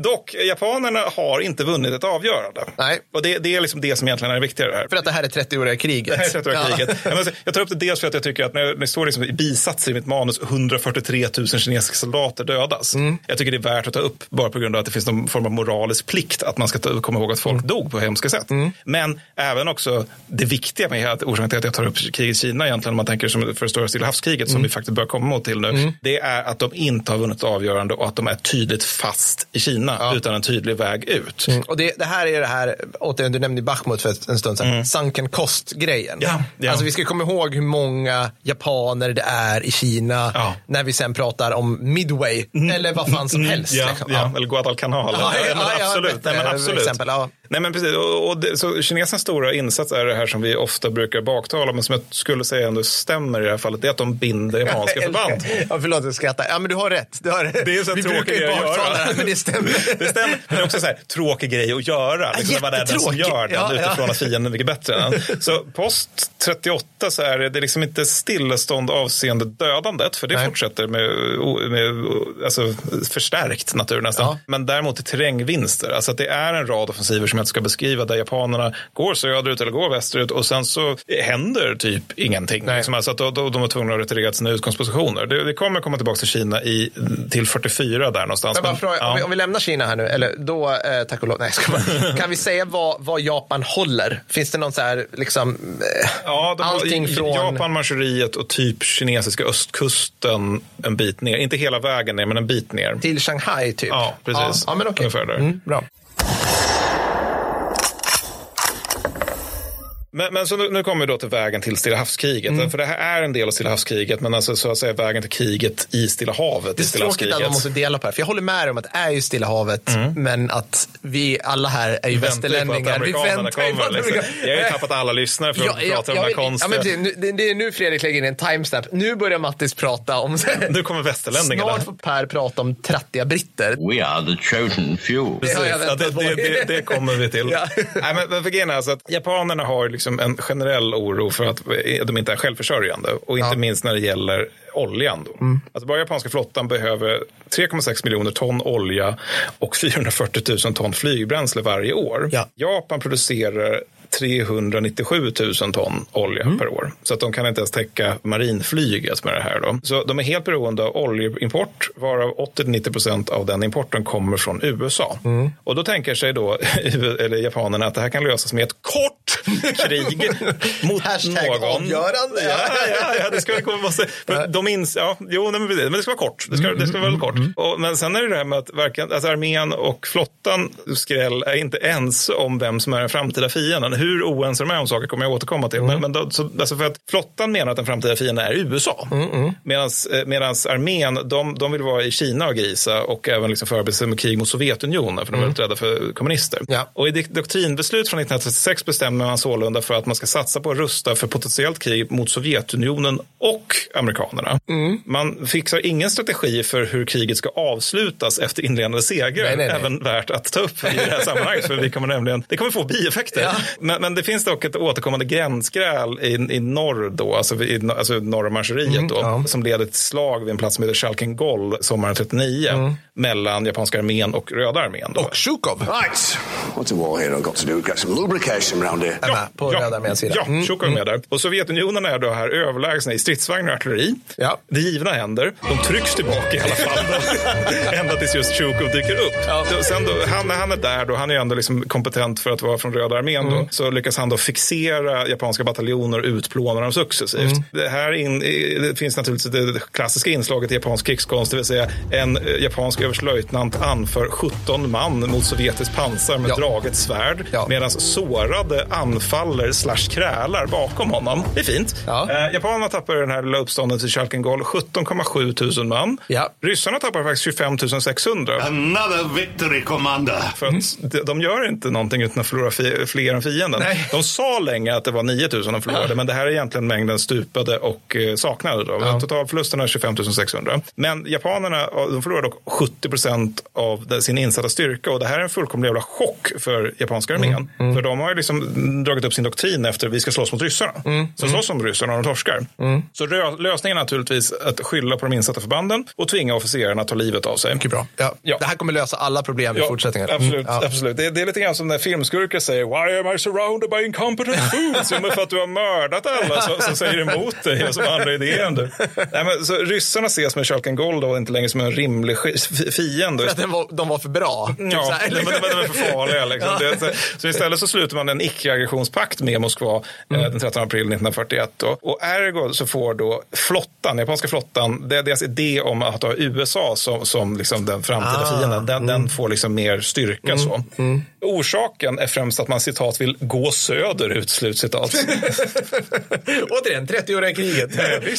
Dock, japanerna har inte vunnit ett avgörande. Nej. Och det, det är liksom det som egentligen är det viktiga här. För att det här är 30-åriga kriget. Det här är 30 Ja. kriget. Jag, tar upp det dels för att jag tycker att när det står liksom i bisatser i mitt manus 143 000 kinesiska soldater dödas. Mm. Jag tycker det är värt att ta upp bara på grund av att det finns någon form av moralisk plikt att man ska ta, komma ihåg att folk Mm. dog på hemska sätt. Men även också det viktiga med att orsaken till att jag tar upp kriget i Kina egentligen om man tänker som för det stora Stilla havskriget Mm. som vi faktiskt bör komma mot till nu. Det är att de inte har vunnit avgörande och att de är tydligt fast i Kina utan en tydlig väg ut. Och det, det här är det här, återigen du nämnde Bachmut för en stund sedan, sunken cost-grejen. Mm. Ja, ja. Alltså vi ska komma ihåg hur många japaner det är i Kina Ja. när vi sen pratar om Midway eller vad fan som helst. Ja, liksom. ja. eller Guadalcanal. Ja, Ja, ja, men ja, absolut. Nej, men absolut. exempel, ja. Nej, men precis. Och, och det, så kinesernas stora insats är det här som vi ofta brukar baktala, men som jag skulle säga ändå stämmer i det här fallet, det är att de binder japanska förband. Ja, förlåt, jag skrattar. Ja, men du har rätt. Du har rätt. Det är så vi tråkigt brukar ju att göra. baktala det här, men det stämmer. Det stämmer. Men det är också så här, tråkig grej att göra. Liksom, det var den som gör den Ja, ja. utifrån att fienden är mycket bättre än. Så post 38 så är det, är liksom inte stillestånd avseende dödandet. För det Nej. fortsätter med, med alltså, förstärkt natur nästan. Ja. Men däremot trängvinster. Alltså att det är en rad offensiver som jag inte ska beskriva där japanerna går söderut eller går västerut och sen så händer typ ingenting. Nej. Liksom, alltså att då, då, de var tvungna att retirera sina utgångspositioner. Det, det kommer komma tillbaka till Kina i, till 44 där någonstans. Men- fråga, ja. Om, vi, om vi lämnar Kina här nu, eller då, eh, tack och lov, nej, ska bara. kan vi säga vad, vad Japan håller? Finns det någon så här, liksom, eh, Ja, de allting från... Japan, Manchuriet och typ kinesiska östkusten en bit ner. Inte hela vägen ner, men en bit ner. Till Shanghai typ? Ja, precis. Ja, ja men okej. Där. Mm, bra. Men, men så nu, nu kommer vi då till vägen till Stilla havskriget. Mm. För det här är en del av Stilla havskriget, men alltså så att säga vägen till kriget i Stilla havet. Det är Stilla tråkigt att man måste dela på det här. För jag håller med om att det är ju Stilla havet, men att vi alla här är ju Mm. Väntar ju på att västerlänningar. Vi amerikanerna väntar ju på kommer. att Liksom. amerikanerna- Jag har ju tappat alla lyssnare för att Ja, prata ja, om de här ja, men- konstiga. Ja, men precis, nu, det, det är nu Fredrik lägger in en timestamp. Nu börjar Mattis prata om... Nu kommer västerlänningarna. Snart får Per prata om trattiga britter. We are the chosen few. Det Precis. Ja, det, på. det, det, det kommer vi till. Ja. Nej, men, men för grejen är alltså att japanerna har liksom en generell oro för att de inte är självförsörjande. Och inte Ja. Mm. minst när det gäller oljan. Då. Alltså bara japanska flottan behöver 3,6 miljoner ton olja och 440 000 ton flygbränsle varje år. Ja. Japan producerar 397 000 ton olja Mm. per år. Så att de kan inte ens täcka marinflyget med det här. Då. Så de är helt beroende av oljeimport, varav 80-90 procent av den importen kommer från USA. Mm. Och då tänker sig då eller japanerna att det här kan lösas med ett kort krig mot Hashtag någon. avgörande. Ja, ja, ja, det ska komma för de ins, ja, jo, nej, men det ska vara kort. Det ska, det ska vara väldigt kort. Och, men sen är det det här med att varken, alltså armén och flottan skräll är inte ens om vem som är den framtida fienden. Hur oense de är om saker kommer jag återkomma till. Men, men då, så, alltså för att flottan menar att den framtida fienden är USA. Medan armén, de, de vill vara i Kina och grisa och även liksom förbereda sig med krig mot Sovjetunionen för de är väldigt rädda för kommunister. Ja. Och i doktrinbeslut från 1936 bestämmer man sålunda för att man ska satsa på att rusta för potentiellt krig mot Sovjetunionen och amerikanerna. Mm. Man fixar ingen strategi för hur kriget ska avslutas efter inledande segrar. Nej, nej, nej. Även värt att ta upp i det här sammanhanget. För vi kommer nämligen, det kommer få bieffekter. Ja. Men, men det finns dock ett återkommande gränsgräl i, i norr då, alltså, i, alltså norr om Manchuriet då, Mm, ja. som leder till slag vid en plats som heter Chalkengol sommaren 39 mellan japanska armén och röda armén. Då. Och Zjukov Right. What's a war hero got to do? Get some lubrication round here. med på Röda arméns sida. Ja, Mm. Zjukov är med där. Och Sovjetunionen är då här överlägsna i stridsvagnar och artilleri. Ja. Det givna händer. De trycks tillbaka i alla fall. Ända tills just Zjukov dyker upp. Då, sen då, han, när han är där, då, han är ju ändå liksom kompetent för att vara från Röda armén. Mm. Då, så lyckas han då fixera japanska bataljoner och utplåna dem successivt. Mm. Det här in, det finns naturligtvis det, det klassiska inslaget i japansk krigskonst, det vill säga en eh, japansk överstelöjtnant anför 17 man mot sovjetiskt pansar med Ja. draget svärd Ja. medan sårade anfaller slash krälar bakom honom. Det är fint. Ja. Eh, japanerna tappar den här lilla uppståndet i Chalkengol 17,7 tusen man. Ja. Ryssarna tappar faktiskt 25 600. Another victory, Commander. För att de, de gör inte någonting utan att förlora fi, fler än fienden. Nej. De sa länge att det var 9 000 de förlorade, men det här är egentligen mängden stupade och eh, saknade. Då. Ja. Totalförlusten är 25 600. Men japanerna de förlorar dock 70 procent av sin insatta styrka och det här är en fullkomlig jävla chock för japanska armén. För de har ju liksom dragit upp sin doktrin efter att vi ska slåss mot ryssarna. Så slåss som ryssarna och de torskar. Så rö- lösningen är naturligtvis att skylla på de insatta förbanden och tvinga officerarna att ta livet av sig. Mycket bra. Ja. Ja. Det här kommer lösa alla problem i fortsättningen. Mm, Absolut. ja. absolut. Det, det är lite grann som när filmskurkar säger Why am I surrounded by incompetent fools? Men för att du har mördat alla som, som säger emot dig och som har andra idéer än du. Nej, men, så ryssarna ses med Chalkengol då inte längre som en rimlig fiende. För att var, de var för bra. Typ så Ja, här. de de är för farliga. Liksom. Ja. Det, så, istället så sluter man en icke-aggressionspakt med Moskva Mm. eh, den 13 april 1941. Då. Och ergo så får då flottan, japanska flottan, det, deras idé om att ha USA som, som liksom den framtida Ah, fienden, den, den får liksom mer styrka. Mm, Så. Orsaken är främst att man citat vill gå söderut, slutcitat. Återigen, 30-åriga kriget.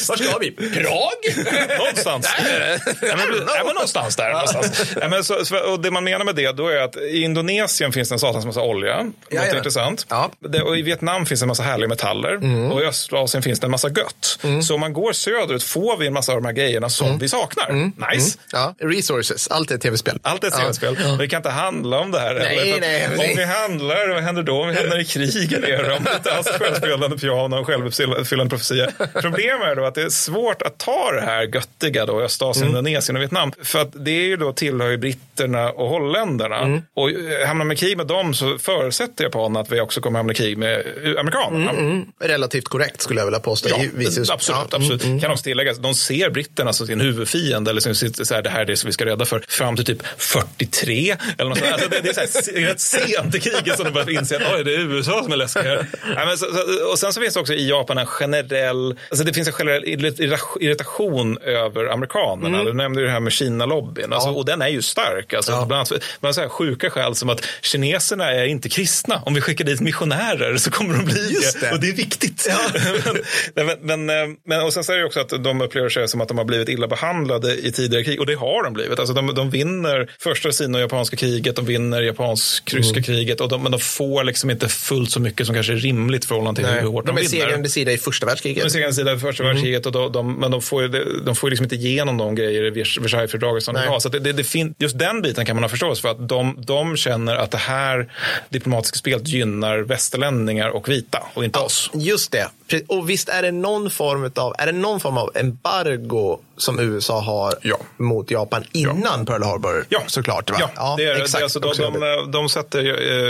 Var ska vi? Prag? någonstans. Där. Ja, men, ja, men någonstans där. Någonstans. Ja, men så, så, och det man menar med det då är att i Indonesien finns det en satans massa olja. Det låter intressant. Ja. det, och i Vietnam finns det en massa härliga metaller Mm. och i Östasien finns det en massa gött. Så om man går söderut får vi en massa av de här grejerna som Mm. vi saknar. Nice. Ja, resources, allt är tv-spel. Allt är tv-spel. Men det kan inte handla om det här. Nej, nej, om nej. vi handlar, vad händer då? Om vi hamnar i krig eller om alls är självspelande piano och självuppfyllande profetia. Problemet är då att det är svårt att ta det här göttiga då i Östasien, Mm. Indonesien och Vietnam. För att det är ju då tillhör ju britterna och holländarna. Mm. Och eh, hamnar man i krig med dem så förutsätter japanerna att vi också kommer hamna i krig med eh, amerikanerna. Mm, Relativt korrekt skulle jag vilja påstå. Ja, viss- absolut. Ja, mm, absolut. Kan också tilläggas, de ser britterna som sin huvudfiende, eller som sitt, så här, det här är det som vi ska rädda för, fram till typ 43. Eller något sånt. Alltså, det, det är så här, rätt sent i kriget som de börjar inse att Oj, det är USA som är läskiga. Men så, så, och sen så finns det också i Japan en generell, alltså det finns en generell irrit- irritation över amerikanerna. Mm. Du nämnde ju det här med Kina-lobbyn, alltså, och den är ju stark. Alltså, Bland annat bland så här sjuka skäl som att kineserna är inte kristna. Om vi skickar dit missionärer så kommer de bli Just det. Och det är viktigt. men, men, men, eh, men, och sen så är det också att de upplever sig som att de har blivit illa behandlade i tidigare krig. Och det har de blivit. Alltså de, de vinner första sino-japanska kriget, de vinner japansk-ryska Mm. kriget. Och de, men de får liksom inte fullt så mycket som kanske är rimligt förhållande till Nej, hur hårt de, de är vinner. segrande sida i första De är världskriget. segrande sida i första Mm. världskriget, och de, de, men de får, ju, de får liksom inte igenom de grejer i Vers- Versaillesfördraget som de Nej. har. Så att det, det, det fin, just den biten kan man ha förståelse för. att de, de känner att det här diplomatiska spelet gynnar västerlänningar och vita och inte oss. Just det. Och visst är det någon form av, är det någon form av embargo som USA har Ja. mot Japan innan Pearl Harbor? Ja, Såklart. Va? Ja, det är exakt. Det alltså, de, de, de sätter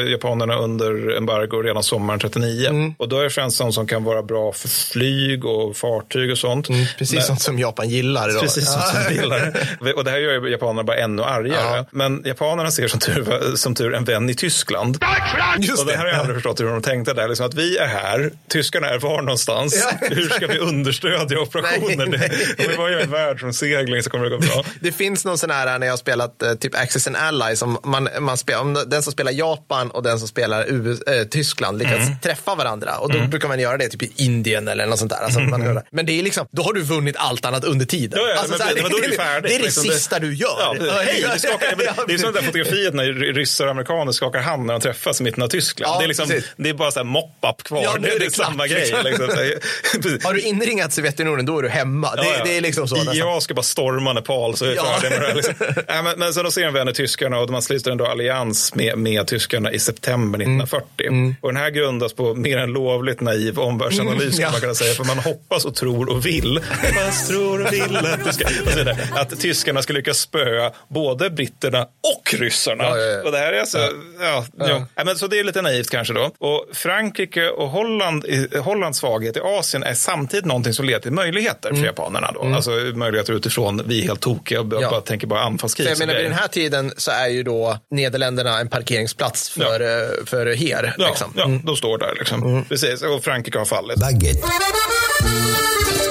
eh, japanerna under embargo redan sommaren 39. Mm. Och då är det främst sånt som kan vara bra för flyg och fartyg och sånt. Mm, Precis Men- sånt som Japan gillar idag. Precis Ja. som gillar. Och det här gör ju japanerna bara ännu argare. Ja. Men japanerna ser som tur, som tur en vän i Tyskland. Just och det här har jag aldrig förstått hur de tänkte där. Liksom att vi är här, tyskarna är var någonstans. Ja. Hur ska vi understödja operationer? Nej, nej. Det, bara gör en världsomsegling så kommer det gå bra. Det finns någon sån här när jag har spelat eh, typ Access and Ally som man, man spelar, om den som spelar Japan och den som spelar US, eh, Tyskland lyckas Mm. träffa varandra och då brukar man göra det typ i Indien eller något sånt där. Alltså, man gör det. Men det är liksom, då har du vunnit allt annat under tiden. Ja, ja, Alltså, men, här, men då är det färdigt. det är det liksom. sista du gör. Ja, precis. hej, du skakar, men det är som det där fotografiet när ryssar och amerikaner skakar hand när de träffas i mitten av Tyskland. Ja, det, är liksom, det är bara så här mop-up kvar. Ja, det, är det det är samma grej. liksom. Har du inringat Sovjetunionen då är du hemma. Det, det är liksom så. nästan. Jag ska bara storma Nepal så är Ja. färdiga med det. Liksom. Men, men så då ser en vän i tyskarna och man sluter ändå allians med, med tyskarna i september Mm. 1940. Och den här grundas på mer än lovligt naiv omvärldsanalys Mm, kan ja. man kunna säga. För man hoppas och tror och vill. Hoppas, tror och vill att, så vidare, att tyskarna ska lyckas spöa både britterna och ryssarna. Ja, ja. Och det här är alltså, ja. Ja, men så det är lite naivt kanske då. Och Frankrike och Holland, Hollands svaghet i Asien är samtidigt någonting som leder till möjligheter för japanerna då. Alltså möjligheter utifrån vi är helt tokiga och Mm. Ja. bara tänker bara anfallskrig. För jag menar, vid den här tiden så är ju då Nederländerna en parkeringsplats för, eh, för her. Ja, Liksom. Mm. ja de står där liksom. Precis, och Frankrike har fallit. Baguette.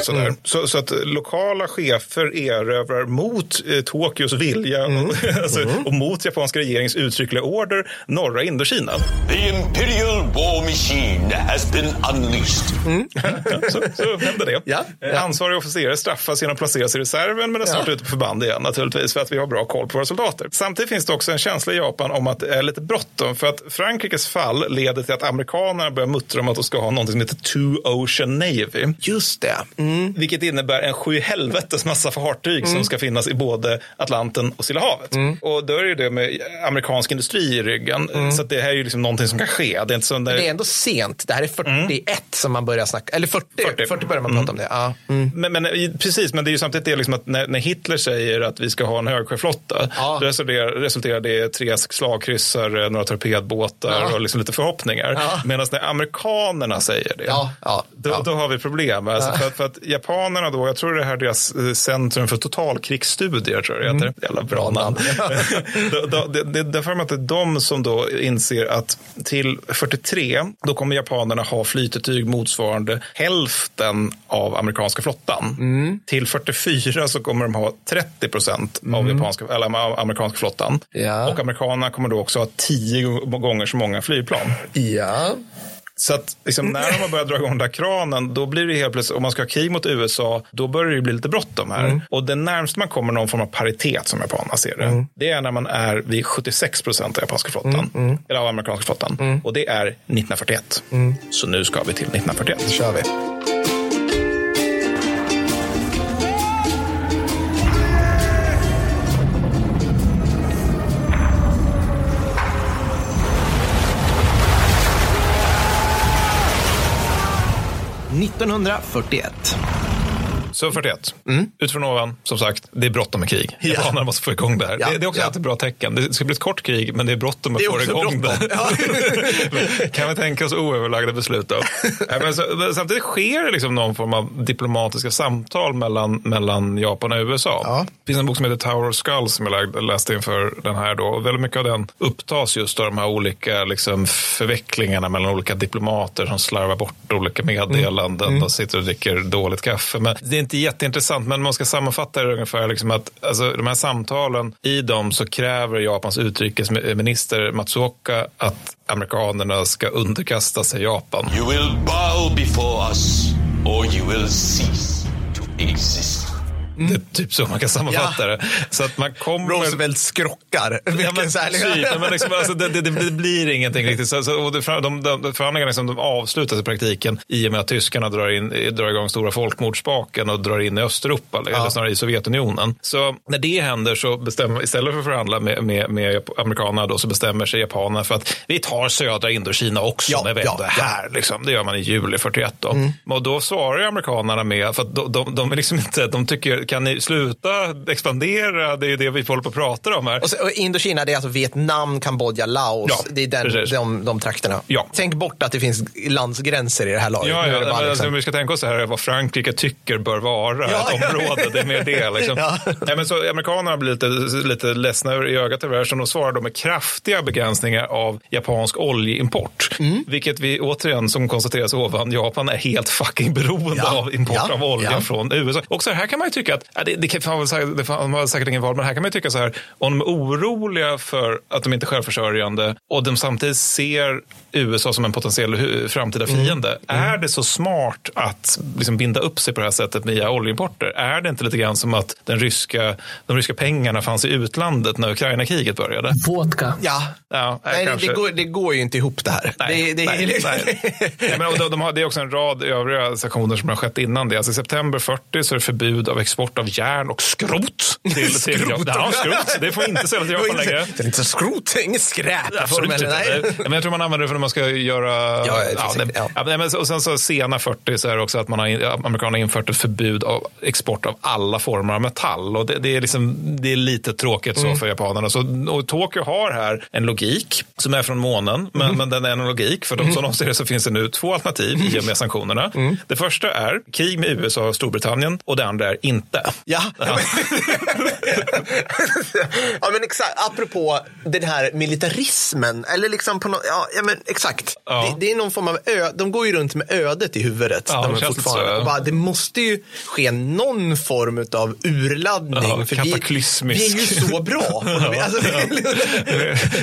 Sådär. Mm. Så, så att lokala chefer erövrar mot eh, Tokyos vilja Mm. alltså, och mot japanska regeringens uttryckliga order norra Indokina. The Imperial War Machine has been unleashed. Ja, så, så hände det. Ja, Eh, ja. Ansvariga officerare straffas genom att placeras i reserven men är snart Ja. ute på förband igen naturligtvis för att vi har bra koll på våra soldater. Samtidigt finns det också en känsla i Japan om att det är lite bråttom för att Frankrikes fall leder till att amerikanerna börjar muttra om att de ska ha något som heter Two Ocean Navy. Just det. Mm. Vilket innebär en sju helvetes massa fartyg som ska finnas i både Atlanten och Stilla havet. Och då är det det med amerikansk industri i ryggen. Så att det här är ju liksom någonting som kan ske. Det är inte så när... Det är ändå sent. Det här är 41 som man börjar snacka. Eller 40. 40, 40. börjar man prata om det. Ja. Mm. Men, men precis, men det är ju samtidigt det liksom att när, när Hitler säger att vi ska ha en högsjöflotta, Ja. resulterar, resulterar det i tre slagkryssare, några torpedbåtar Ja. och liksom lite förhoppningar. Ja. Medan när amerikanerna säger det, Ja, då, då har vi problem. Alltså, för, att- för att japanerna då, jag tror det här är deras eh, centrum för totalkrigsstudier, tror jag det heter. Jävla bra namn. då, då, det, det, det är för mig att det är de som då inser att till 43, då kommer japanerna ha flytetyg motsvarande hälften av amerikanska flottan. Till 44 så kommer de ha 30 procent av, japanska, eller, amerikanska flottan. Ja. Och amerikanerna kommer då också ha tio gånger så många flygplan. ja. Så att liksom, när de har börjat dra igång den där kranen, då blir det helt plötsligt, om man ska ha krig mot USA, då börjar det bli lite bråttom här. Mm. Och det närmaste man kommer någon form av paritet som japanerna ser det, Mm. det är när man är vid 76 procent av japanska flottan, eller av amerikanska flottan. Och det är 1941. Så nu ska vi till 1941. Då kör vi. –1941. Så 41. Utifrån ovan, som sagt, det är bråttom med krig. Mm. Ja. Japanerna måste få igång det här. Ja, Det, det är också ja. alltid ett bra tecken. Det ska bli ett kort krig, men det är bråttom att få igång det. kan vi tänka oss oöverlagda beslut då? Men så, men samtidigt sker det liksom någon form av diplomatiska samtal mellan, mellan Japan och USA. Ja. Det finns en bok som heter Tower of Skulls som jag läste inför den här. Då. Och väldigt mycket av den upptas just av de här olika liksom, förvecklingarna mellan olika diplomater som slarvar bort olika meddelanden och sitter och dricker dåligt kaffe. Men det är inte jätteintressant, men man ska sammanfatta det ungefär liksom att alltså, de här samtalen, i dem så kräver Japans utrikesminister Matsuoka att amerikanerna ska underkasta sig Japan. You will bow before us, or you will cease to exist. Det är typ så man kan sammanfatta det. Så att man kommer... Roosevelt skrockar. Ja, men, typ, men liksom, alltså, det, det, det blir ingenting riktigt. Så, så, och det, de, de, de förhandlingarna liksom, de avslutas i praktiken i och med att tyskarna drar, in, drar igång stora folkmordsspaken och drar in i Östeuropa, eller snarare i Sovjetunionen. Så när det händer så bestämmer, istället för att förhandla med, med, med amerikanerna då, så bestämmer sig japanerna för att vi tar södra Indokina också Ja, när vi ja, ändå är ja. här. Liksom. Det gör man i juli 41. Då. Och då svarar amerikanerna med, för att de, de, de, är liksom inte, de tycker, kan ni sluta expandera? Det är ju det vi håller på att prata om här. Och, så, och Indokina det är alltså Vietnam, Kambodja, Laos. Ja, det är den, precis. de, de trakterna. Ja. Tänk bort att det finns landsgränser i det här laget. Ja, ja bara men liksom- alltså, vi ska tänka oss här vad Frankrike tycker bör vara Ja, ett ja. område. Det är mer det. Liksom. Ja. Nej, men så, amerikanerna blir lite, lite ledsna i ögat över det här, så de svarar då med kraftiga begränsningar av japansk oljeimport. Mm. Vilket vi återigen, som konstateras ovan, Japan är helt fucking beroende av import av olja Ja. från USA. Och så här kan man ju tycka att, ja, det, det, kan, fan, säkert- det fan, har säkert ingen val, men här kan man ju tycka så här, om de är oroliga för att de inte är självförsörjande och de samtidigt ser USA som en potentiell framtida Mm. fiende. Är det så smart att liksom binda upp sig på det här sättet via oljeimporter? Är det inte lite grann som att den ryska, de ryska pengarna fanns i utlandet när Ukraina-kriget började? Vodka. Ja, Ja, nej, nej, det, kanske. det, går, det går ju inte ihop det här. Nej, det, det, nej, är- nej. nej, men och de, de har, det är också en rad övriga sanktioner som har skett innan det. Alltså I september 40 så är det förbud av export av järn och skrot. Till, till, Skrot? Ja, skrot. Det får inte säljas till Japan längre. Det är inte skrot, inget skräp. Absolut inte. nej. Men jag tror man använder det för när man ska göra... Ja, finns det- ja. ja, men, och sen så sena 40 så är det också att man har, amerikanerna har infört ett förbud av export av alla former av metall. Och det, det, är, liksom, det är lite tråkigt Mm. så för japanerna. Så, och Tokyo har här en logik som är från månen, men, Mm. men den är en logik. För de, som de ser det så finns det nu två alternativ i och med sanktionerna. Mm. Det första är krig med USA och Storbritannien och det andra är inte. Ja, ja. Ja, men exakt. Apropå den här militarismen. Eller liksom på ja, ja, men exakt. Ja. Det, det är någon form av ö, de går ju runt med ödet i huvudet. Ja, de det fortfarande. bara, det måste ju ske någon form av urladdning. Ja, för vi, kataklysmisk. vi är ju så bra. alltså,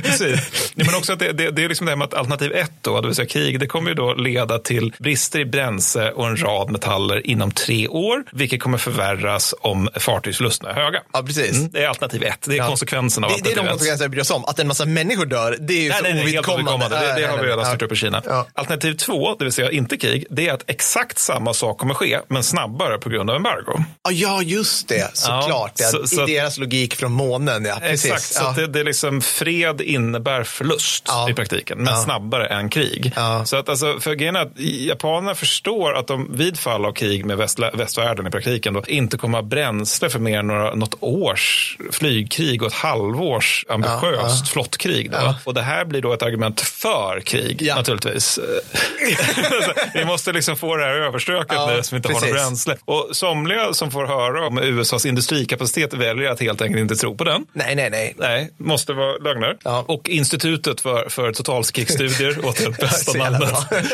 Precis. Men också att det, det, det är liksom det här med att alternativ ett, då, det vill säga krig, det kommer ju då leda till brister i bränsle och en rad metaller inom tre år, vilket kommer förvärras om fartygslusten är höga. Ja, precis. Mm, det är alternativ ett. Det är konsekvensen av det, det är alternativ de ett. konsekvenser vi bryr oss om. Att en massa människor dör, det är ju Nej, så nej, ovidkommande. Det, det har vi redan Ja. styrt upp i Kina. Ja. Alternativ två, det vill säga inte krig, det är att exakt samma sak kommer ske, men snabbare på grund av embargo. Ja, just det. Såklart. Ja, så- så I att- deras logik från månen. Ja, precis. Exakt, så att det, det är liksom fred innebär förlust i praktiken, men snabbare än krig. Så att alltså, för grejen att japanerna förstår att de vid fall av krig med väst, västvärlden i praktiken då, inte kommer ha bränsle för mer än några, något års flygkrig och ett halvårs ambitiöst flottkrig. Då. Och det här blir då ett argument för krig Ja. naturligtvis. Vi måste liksom få det här överstökat Ja, nu som inte har precis. något bränsle. Och somliga som får höra om USAs industrikapacitet väljer att helt enkelt inte tro på den. Nej, nej, nej. Nej, måste vara lögner. Ja. Och Institutet för, för totalkrigsstudier, åt det bästa namnet.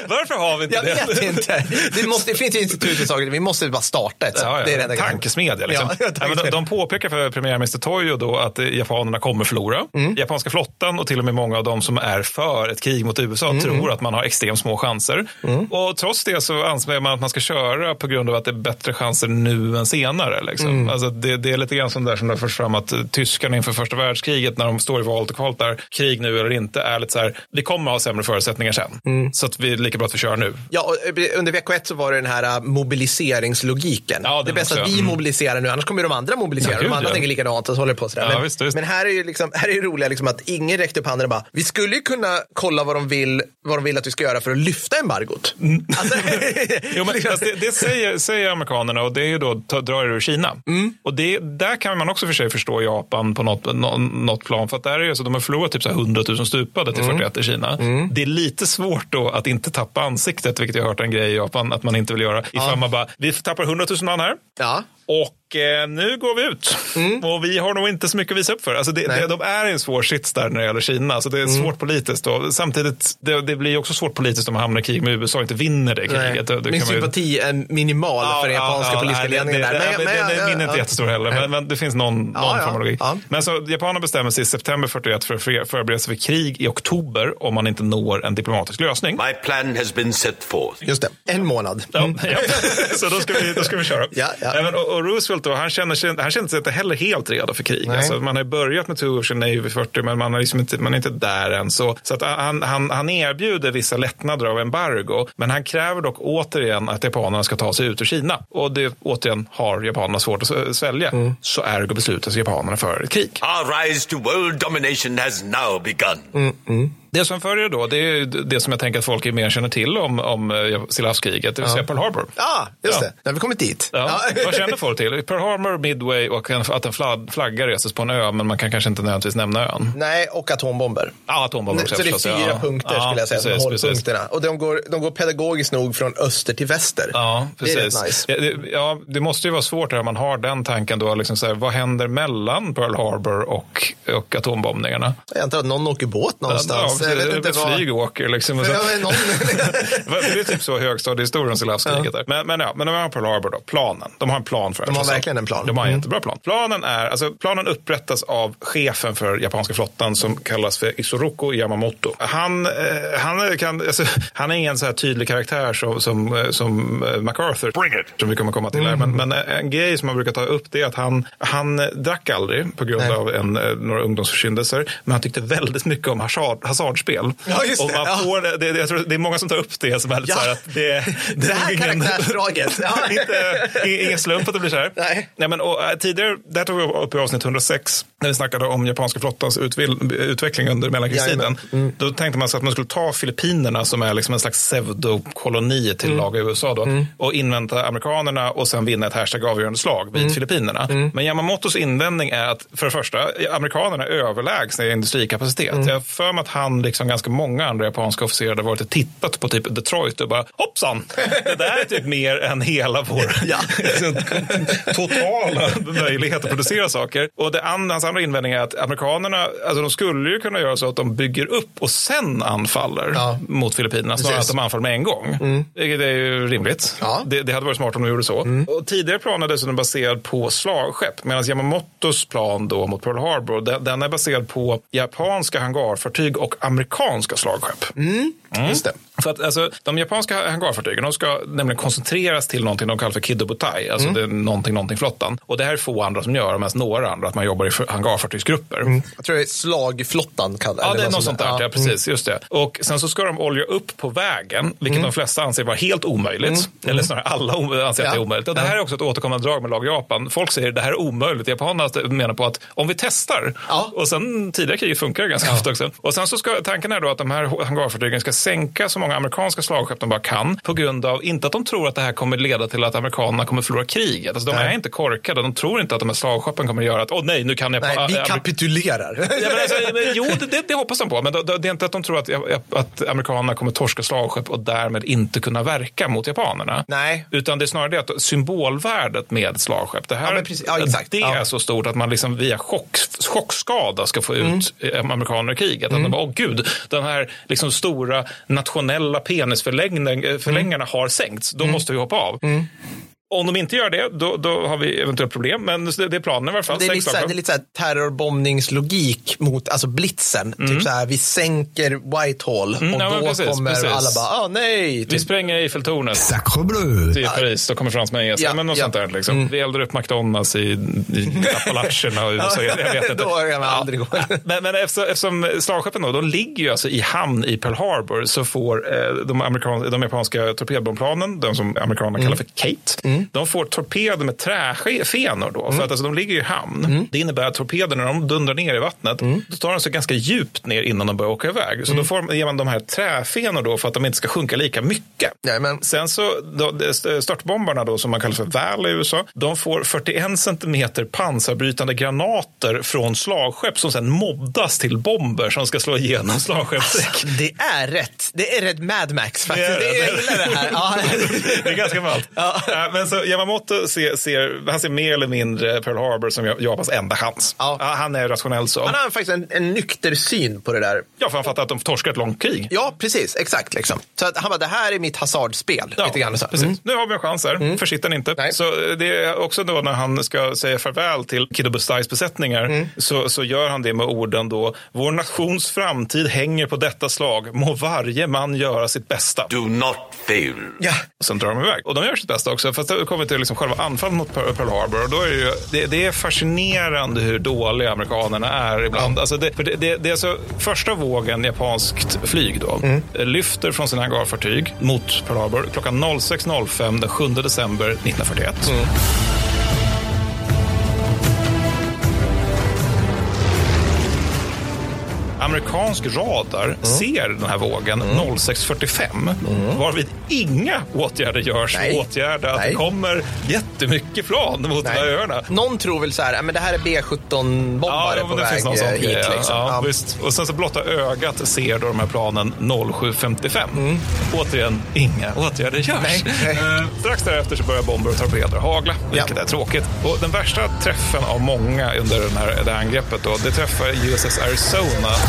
Varför har vi inte Jag det? vet inte. Det, måste, det finns ju institut för saker. Vi måste bara starta ett. Ja, ja. Det tankesmedja. Liksom. Ja, Ja, men de, tankesmedja. de påpekar för premiärminister Toyo då att eh, japanerna kommer förlora. Mm. Japanska flottan och till och med många av de som är för ett krig mot USA Mm, tror att man har extremt små chanser. Och trots det så anser man att man ska köra på grund av att det är bättre chanser nu än senare. Liksom. Mm. Alltså det, det är lite grann som där som det har förts fram att eh, tyskarna inför första världskriget när de står i valet och kvalet där, krig nu eller inte, är lite så här, vi kommer ha sämre förutsättningar sen. Mm. Så att vi är lika bra att vi kör nu. Ja, och eh, under vecka ett så var det den här äh, mobiliseringslogiken. Ja, det är bäst att vi mm. mobiliserar nu, annars kommer de andra mobilisera. Ja, de gud, andra ja. tänker likadant och så håller det på sådär. Ja, men, visst, visst. men här är ju liksom, här är det roliga liksom att ingen räckte upp handen och bara, vi skulle ju kunna kolla vad de vill, vad de vill att vi ska göra för att lyfta embargot. Mm. Alltså, Jo, men, alltså, det det säger, säger amerikanerna och det är ju då er ur Kina. Mm. Och det, där kan man också för sig förstå Japan på något, nå, något plan. För att där är det så, de har förlorat typ så här 100 000 stupade till Mm. 41 i Kina. Det är lite svårt då att inte tappa ansiktet, vilket jag har hört en grej i Japan att man inte vill göra. Ifall man bara, vi tappar 100 000 man här. ja. Och eh, nu går vi ut. Och vi har nog inte så mycket att visa upp för. Alltså det, Mm. Mm. det, de är i en svår sits där när det gäller Kina. Alltså det är svårt politiskt. Och samtidigt, det, det blir också svårt politiskt om man hamnar i krig med USA och inte vinner det kriget. Det- det Min man ju- sympati är minimal för den japanska politiska nej, ledningen det, där. det, Men- det, men- det, ja, min är inte ja. jättestor heller, men, men det finns någon, någon Ja, ja. form av logik. Ja. Men så japanerna bestämmer sig i september 41 för att för- förbereda sig för krig i oktober om man inte når en diplomatisk lösning. My plan has been set forth. Just det, en månad. Ja, ja. Så då ska vi, då ska vi köra. Ja, ja. Även, och, och Roosevelt då, han känner, sig, han känner sig inte heller helt redo för krig. Alltså, man har börjat med Two Ocean Navy 40 men man, har liksom inte, man är inte där än. Så, så att han, han, han erbjuder vissa lättnader av embargo men han kräver dock återigen att japanerna ska ta sig ut ur Kina. Och det återigen har japanerna svårt att svälja. Mm. Så ergo beslutar sig japanerna för ett krig. Our rise to world domination has now begun. Det som följer då, det är det som jag tänker att folk mer känner till om, om eh, Stillahavskriget, det vill säga Pearl Harbor. Ja, just Ja. det. Nu har vi kommit dit. Ja. Vad känner folk till? Pearl Harbor, Midway och att en flag- flagga reses på en ö, men man kan kanske inte nödvändigtvis nämna ön. Nej, och atombomber. Ja, atombomber också Så det är fyra ja. punkter Ja, skulle jag säga, precis, precis. hållpunkterna. Och de går, de går pedagogiskt nog från öster till väster. Ja, Det precis. rätt nice. Ja, det, ja, det måste ju vara svårt där man har den tanken då, liksom så här, vad händer mellan Pearl Harbor och, och atombombningarna? Jag antar att någon åker båt någonstans. Ja, jag vet det- inte ett vad... flyg åker liksom. Och så- Ja, det är typ så högstadiehistorien till havskriget där. Men, men, ja, men de har Pearl Harbor då, planen. De har en plan för det. De har verkligen en plan. De har en Mm. jättebra plan. Planen, är, alltså, planen upprättas av chefen för japanska flottan som kallas för Isoroku Yamamoto. Han, eh, han, kan, alltså, han är ingen så här tydlig karaktär som, som, eh, som eh, MacArthur. Bring it. Som vi kommer komma till Mm. här. Men, men en grej som man brukar ta upp det är att han, han eh, drack aldrig på grund Nej. av en, eh, några ungdomsförsyndelser. Men han tyckte väldigt mycket om hasard, hasardspel. Ja, just Och det. man Ja. får, det, det, jag tror det är många som tar upp det som lite Ja. så här att det, Det här är ingen- karaktärsdraget. Ja. inte, ingen slump att det blir så här. Nej. Nej, men, och, äh, tidigare, där tog vi upp i avsnitt 106, när vi snackade om japanska flottans utvil, utveckling under mellankrigstiden. Mm. Då tänkte man sig att man skulle ta Filippinerna, som är liksom en slags pseudokoloni till lag i USA, då, Mm. och invänta amerikanerna och sen vinna ett hashtag avgörande slag vid Mm. Filippinerna. Men Yamamotos invändning är att, för det första, amerikanerna är överlägsna i industrikapacitet. Mm. Jag för mig att han, liksom ganska många andra japanska officerare, har varit och tittat på typ Detroit och bara hoppsan, det där är typ mer än hela vår Ja. totala möjlighet att producera saker. Och det andra, hans andra invändning är att amerikanerna, alltså de skulle ju kunna göra så att de bygger upp och sen anfaller Ja. mot Filippinerna snarare än att Precis. de anfaller med en gång. Vilket är ju rimligt. Ja. Det, det hade varit smart om de gjorde så. Och tidigare planen är dessutom baserad på slagskepp medan Yamamotos plan då mot Pearl Harbor, den, den är baserad på japanska hangarfartyg och amerikanska slagskepp. Mm. Just det. För att, alltså, de japanska hangarfartygen de ska nämligen koncentreras till någonting de kallar för Kidobutai, alltså Mm. det är någonting, någonting flottan. Och det här är få andra som gör, om ens några andra, att man jobbar i hangarfartygsgrupper. Jag tror det är slagflottan kallar Ja, det är något sånt där. Ja. Ja, precis, just det. Och sen så ska de olja upp på vägen, vilket Mm. de flesta anser vara helt omöjligt. Eller snarare alla anser att det är Ja. omöjligt. Och det här är också ett återkommande drag med lag Japan. Folk säger att det här är omöjligt. Japanerna menar på att om vi testar, Ja. och sen tidigare kriget funkar ganska ofta också. Och sen så ska tanken är då att de här hangarfartygen ska sänka så många amerikanska slagskepp de bara kan. På grund av, inte att de tror att det här kommer leda till att amerikanerna kommer förlora kriget. Alltså, de är inte korkade. De tror inte att de här slagskeppen kommer göra att, åh nej, nu kan jag... Nej, vi kapitulerar. Ja, men alltså, men, jo, det, det, hoppas de på. Men det, det är inte att de tror att, att amerikanerna kommer torska slagskepp och därmed inte kunna verka mot japanerna. Nej. Utan det är snarare det att symbolvärdet med slagskepp, det, här, Ja, precis. Ja, det Ja. är så stort att man liksom via chock, chockskada ska få ut Mm. amerikaner i kriget. Att de bara, åh gud, den här liksom stora nationella penisförlängarna har sänkts. Då måste vi hoppa av. Om de inte gör det, då, då har vi eventuellt problem. Men det, det är planen i alla fall. Det är, lite såhär, det är lite såhär terrorbombningslogik mot alltså blitzen. Typ såhär, vi sänker Whitehall och Mm, ja, men då precis, kommer precis. alla bara, ah nej. Vi Typ. spränger Eiffeltornet Sacre bleu. i Paris, då kommer fransmännen ge sig. Ja, men något ja. sånt där liksom. Vi eldar upp McDonalds i, i Appalacherna och USA. Jag vet inte. Då kan man aldrig gå. Men, men eftersom, eftersom slagskeppen då, de ligger ju alltså i hamn i Pearl Harbor så får eh, de, amerikan, de japanska torpedbombplanen, de som amerikanerna kallar för Kate, de får torpeder med träfenor då. För att alltså, de ligger i hamn. Det innebär att torpederna, när de dundrar ner i vattnet, då tar de sig ganska djupt ner innan de börjar åka iväg. Så då får, ger man de här träfenor då för att de inte ska sjunka lika mycket. Jajamän. Sen så, då, störtbombarna då, som man kallar för VAL i USA, de får 41 centimeter pansarbrytande granater från slagskepp som sen moddas till bomber som ska slå igenom slagskeppsdäck. Det är rätt. Det är rätt Mad Max faktiskt. Det är Det det. jag gillar det här. Ja. Det är ganska ballt. Ja. Äh, Men så Yamamoto ser, ser, han ser mer eller mindre Pearl Harbor som Japans enda chans. Ja. Han är rationell så. Han har faktiskt en, en nykter syn på det där. Ja, för han fattar att de torskar ett långt krig. Ja, precis. Exakt. Liksom. Så att han bara, det här är mitt hasardspel. lite grann så. precis. Mm. Nu har vi en chans här. Försitt den inte. Nej. Så eh, det är också då när han ska säga farväl till Kiddo Bustais besättningar Mm. så, så gör han det med orden då. Vår nations framtid hänger på detta slag. Må varje man göra sitt bästa. Do not fail. Ja. Och sen drar de iväg. Och de gör sitt bästa också. Fast då kommer vi till liksom själva anfallet mot Pearl Harbor. Och då är det, ju, det, det är fascinerande hur dåliga amerikanerna är ibland. Alltså det, för det, det, det är alltså första vågen japanskt flyg då. Mm. Lyfter från sina hangarfartyg mot Pearl Harbor klockan 06.05 den 7 december 1941. Amerikansk radar ser den här vågen 06.45 varvid inga åtgärder görs Nej. för att åtgärda att det Nej. kommer jättemycket plan mot de här öarna. Någon tror väl så här, "Ja, men det här är B17-bombare Ja, på väg finns någon sån hit. Liksom. Ja, Ja. visst. Och sen så blotta ögat ser då de här planen 07.55. Mm. Återigen, inga åtgärder görs. Nej, nej. Eh, Strax därefter så börjar bomber och torpeder hagla, vilket Ja. är tråkigt. Och den värsta träffen av många under den här, det här angreppet då, det träffar USS Arizona.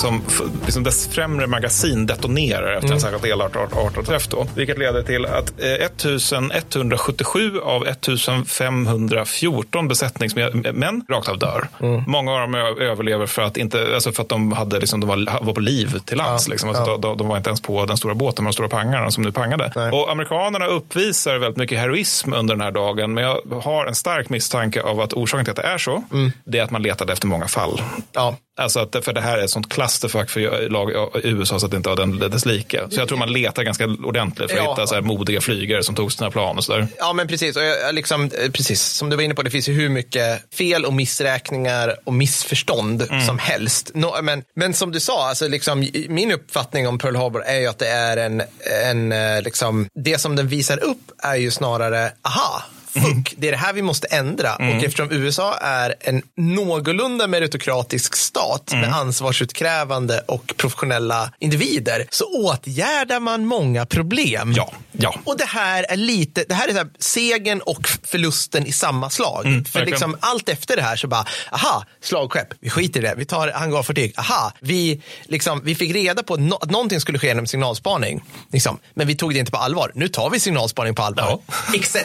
som liksom dess främre magasin detonerar efter en särskilt elartad träff då. Vilket leder till att eh, 1177 av 1514 besättningsmän rakt av dör. Många av dem överlever för att, inte, alltså för att de, hade, liksom, de var, var på liv till lands. liksom. alltså, de, de var inte ens på den stora båten med de stora pangarna som nu pangade. Nej. Och amerikanerna uppvisar väldigt mycket heroism under den här dagen. Men jag har en stark misstanke av att orsaken till att det är så, det är att man letade efter många fall. Ja. Alltså att, för det här är ett sånt clusterfuck för lag i USA så att det inte har den dess like. Så jag tror man letar ganska ordentligt för att Ja. hitta så här modiga flygare som tog sina plan och sådär. Ja, men precis. Och jag, liksom, eh, precis. Som du var inne på, det finns ju hur mycket fel och missräkningar och missförstånd Mm. som helst. Nå, men, men som du sa, alltså, liksom, min uppfattning om Pearl Harbor är ju att det är en, en eh, liksom, det som den visar upp är ju snarare, aha, Fuck, det är det här vi måste ändra. Mm. Och eftersom USA är en någorlunda meritokratisk stat Mm. med ansvarsutkrävande och professionella individer så åtgärdar man många problem. Ja, ja. Och det här är lite, det här är så här, segern och förlusten i samma slag. För Mm, verkligen. liksom allt efter det här så bara, aha, slagskepp, vi skiter i det, vi tar hangarfartyg, aha, vi, liksom, vi fick reda på no att någonting skulle ske genom signalspaning. Liksom. Men vi tog det inte på allvar. Nu tar vi signalspaning på allvar. Ja.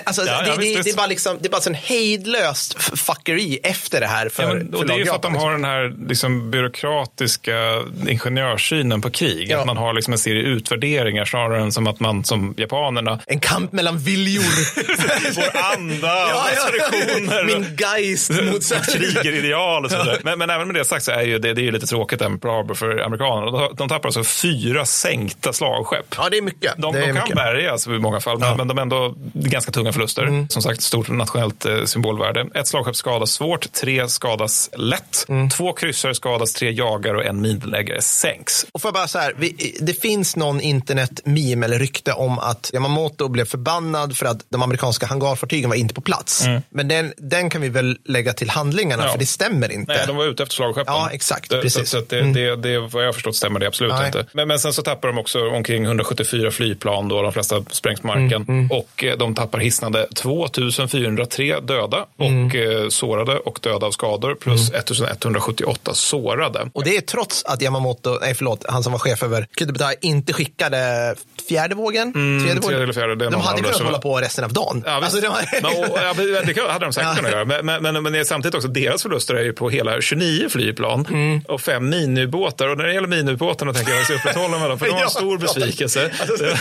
Alltså, Ja, ja, det, visst, det, är bara liksom, det är bara sån hejdlöst fuckeri efter det här för, Ja, men, och det är ju för att de har den här liksom, byråkratiska ingenjörssynen på krig. Ja. Att man har liksom en serie utvärderingar snarare än som att man som japanerna En kamp mellan viljor. Vår anda och traditioner. Min geist mot krigerideal och sådär. Men, men även med det sagt så är ju det, det är ju lite tråkigt där med Pearl Harbor för amerikanerna. De, de tappar alltså fyra sänkta slagskepp. Ja, det är mycket. De, det är de kan mycket. bärgas i många fall, men- men de är ändå ganska tunga förluster. Mm. Som sagt, stort nationellt eh, symbolvärde. Ett slagskepp skadas svårt, tre skadas lätt. Mm. Två kryssare skadas, tre jagare och en minläggare sänks. Och för bara så här, vi, det finns någon internet-meme eller rykte om att Yamamoto blev förbannad för att de amerikanska hangarfartygen var inte på plats. Men den, den kan vi väl lägga till handlingarna, Mm. Ja. för det stämmer inte. Nej, de var ute efter slagskeppen. Ja, exakt, Det, precis. Mm. Så, så det, det, det, vad jag har förstått stämmer det absolut Nej. inte. Men, men sen så tappar de också omkring 174 flygplan, då, de flesta sprängs på marken. Mm, Och eh, de tappar hisnande 2 403 döda och eh, sårade och döda av skador plus 1178 sårade. Och det är trots att Yamamoto, nej förlåt, han som var chef över Kudebutai inte skickade fjärde vågen. tredje tredje eller fjärde, de hade kunnat hålla på resten av dagen. Ja. Alltså, det var... men, och, ja, det hade de säkert kunnat göra. Men, men, men, men det är samtidigt också, deras förluster är ju på hela 29 flygplan Mm. och fem minubåtar. Och när det gäller minubåtarna tänker jag att jag upprätthålla mig dem, för de var en stor besvikelse. Det,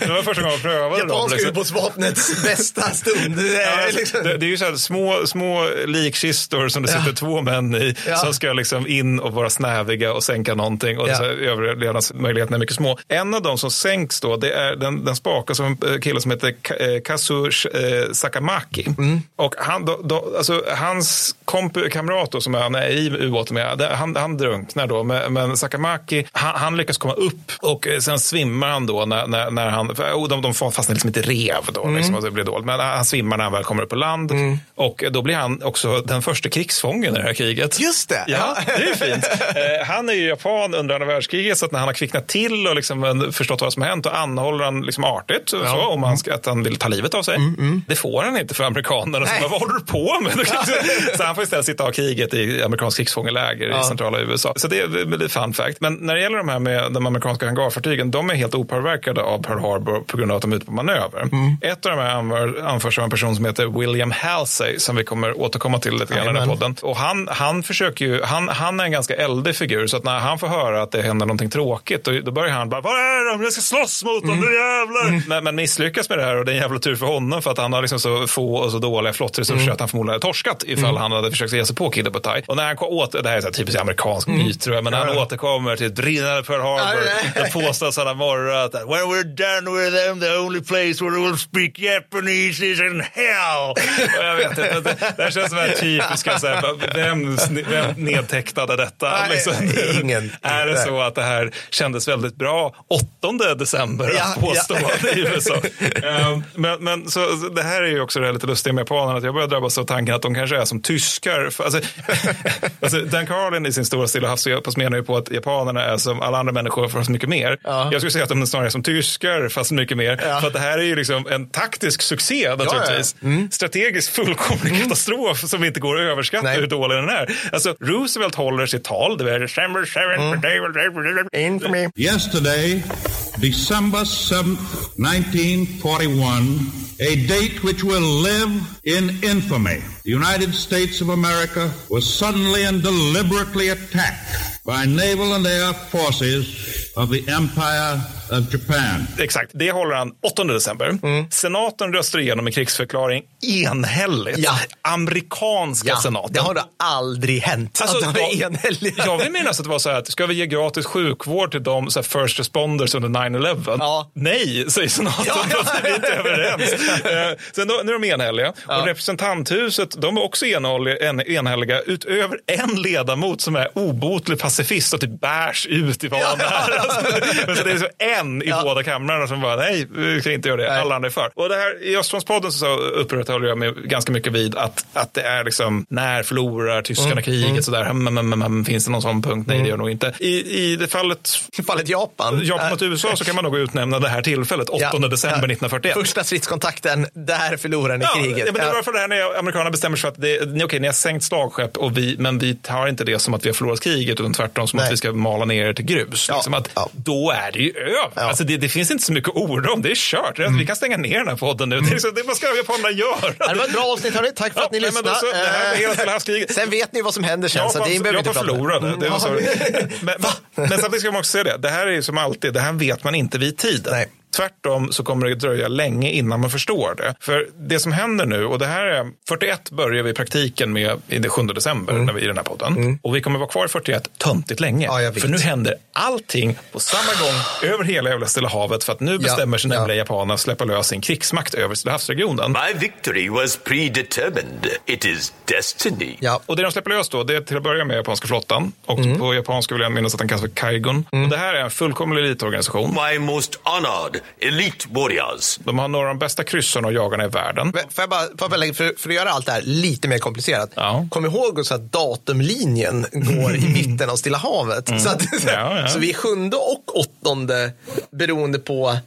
det var första gången jag prövade dem. Japanska liksom. ubåtsvapnets bästa stund. Det Ja, är liksom... det, det är ju så här små, små likkistor som det sitter två män i Ja. som ska liksom in och vara snäviga och sänka någonting och Ja. överlevnadsmöjligheterna är mycket små. En av dem som sänks då, det är den, den spakas av en eh, kille som heter eh, Kazu eh, Sakamaki. Mm. Och han, då, då, alltså, hans komp- kamrat då, som han är i ubåten med, han, han drunknar då, men, men Sakamaki, han, han lyckas komma upp och sen svimmar han då när, när, när han, för, oh, de, de fastnar liksom inte rev då, Mm. liksom, och det blir dåligt. Men han svimmar när han väl kommer upp på land och då blir han också den första krigsfången i det här kriget. Just det. Ja, Ja. det är fint. Eh, han är ju japan under andra världskriget så att när han har kvicknat till och liksom eh, förstått vad som har hänt då anhåller han liksom artigt så, så, om han att han vill ta livet av sig. Det får han inte för amerikanerna. Så bara, vad håller du på med? så han får istället sitta och ha kriget i amerikansk krigsfångeläger i centrala USA. Så det är är fun fact. Men när det gäller de här med de amerikanska hangarfartygen, de är helt opåverkade av Pearl Harbor på grund av att de är ute på manöver. Ett av de här anför, anförs av en person som heter William Halsey som vi kommer återkomma till lite grann i den här podden. Och han, han försöker ju, han, han är en ganska eldig figur så att när han får höra att det händer någonting tråkigt då, då börjar han bara, var är de? Jag ska slåss mot dem, nu jävlar! Men, men misslyckas med det här och det är en jävla tur för honom för att han har liksom så få och så dåliga flottresurser att han förmodligen hade torskat ifall han hade försökt ge sig på Kid Butai. Och när han åter, det här är så typiskt amerikansk myt tror jag, men när han återkommer till brinnande Pearl Harbor, Ja, då påstås han ha morrat att when we're done with them the only place where we'll speak Japanese is in hell. Och jag vet inte, det, det här känns som en typiska, så här, vem, vem nedtecknade detta? Nej, Liksom, ingen. Är det så att det här kändes väldigt bra 8 december Ja, att påstå ja. i USA? Ehm, men, men så, det här är ju också det lite lustiga med japanerna, att jag börjar drabbas av tanken att de kanske är som tyskar. Alltså, alltså, Dan Carlin i sin stora Stilla havsepos menar ju på att japanerna är som alla andra människor fast mycket mer. Ja. Jag skulle säga att de snarare är som tyskar fast mycket mer. För att det här är ju liksom en taktisk succé naturligtvis. Strategiskt fullkomlig katastrof som inte går att överskatta Nej. hur dålig den är. Alltså, Roosevelt håller sitt tal, det är December 7th, In for me. Yesterday, December 7th, 1941, a date which will live in infamy. The United States of America was suddenly and deliberately attacked by naval and air forces of the Empire of Japan. Exakt, det håller han 8 december. Senaten röstar igenom en krigsförklaring enhälligt. Ja. Amerikanska Ja, senaten. det har då aldrig hänt. Alltså, att de är jag- enhälliga. Jag vill minnas att det var så här att ska vi ge gratis sjukvård till de så här, first responders under 9-11? Ja. Nej, säger senaten. Ja, vi är inte överens. Eh, Sen då, nu är de enhälliga. Och representanthuset, de är också enhälliga, en, enhälliga utöver en ledamot som är obotlig pacifist och typ bärs ut i vad han är. Alltså, så det är så en i båda kamrarna som bara, nej, vi ska inte göra det. Nej. Alla andra är för. Och det här, i Östfrontspodden så upprätthåller jag mig ganska mycket vid att, att det är liksom, när förlorar tyskarna Mm, kriget sådär, hmm, hmm, hmm, hmm, finns det någon sån punkt? Nej, det gör nog inte. I, i det fallet I fallet Japan. Japan mot Äh, USA så kan man nog utnämna det här tillfället, 8 ja, december ja. 1941. Första stridskontakten, där förlorar ni Ja, kriget. ja, men det var för det här när amerikanerna bestämmer sig för att det, ni- okej, ni har sänkt slagskepp, och vi, men vi tar inte det som att vi har förlorat kriget, utan tvärtom som Nej. att vi ska mala ner er till grus. Ja, Liksom att, ja. Då är det ju över. Ja. Alltså det, det finns inte så mycket ord om, det är kört. Är- Vi kan stänga ner den här podden nu. Det är liksom, det, vad ska japanerna göra? Det var ett bra avsnitt hörni, tack för att ni lyssnade. så, här havskriget. Sen vet ni vad som händer sen, så Japan, det behöver vi inte Japan prata om. förlorade. Det var så. Mm, Men, men, men samtidigt ska man också säga det, det här är ju som alltid, det här vet man inte vid tiden. Nej. Tvärtom så kommer det dröja länge innan man förstår det. För det som händer nu, och det här är 41 börjar vi i praktiken med i det 7 december när vi, i den här podden. Och vi kommer vara kvar i 41 töntigt länge. Ja, för nu händer allting på samma gång över hela jävla Stilla havet. För att nu bestämmer sig ja. nämligen japanerna att släppa lös sin krigsmakt över Stilla havsregionen. My victory was predetermined. It is destiny. Ja. Och det de släpper lös då, det är till att börja med japanska flottan. Och Mm. på japanska vill jag minnas att den kallas för Kaigun. Och det här är en fullkomlig elitorganisation. My most honored elite warriors. De har några av de bästa kryssarna och jagarna i världen. Får jag bara, får jag lägga, för, för att göra allt det här lite mer komplicerat. Ja. Kom ihåg också att datumlinjen går i mitten av Stilla havet. Så, att, Mm. Ja, ja. så vi är sjunde och åttonde beroende på...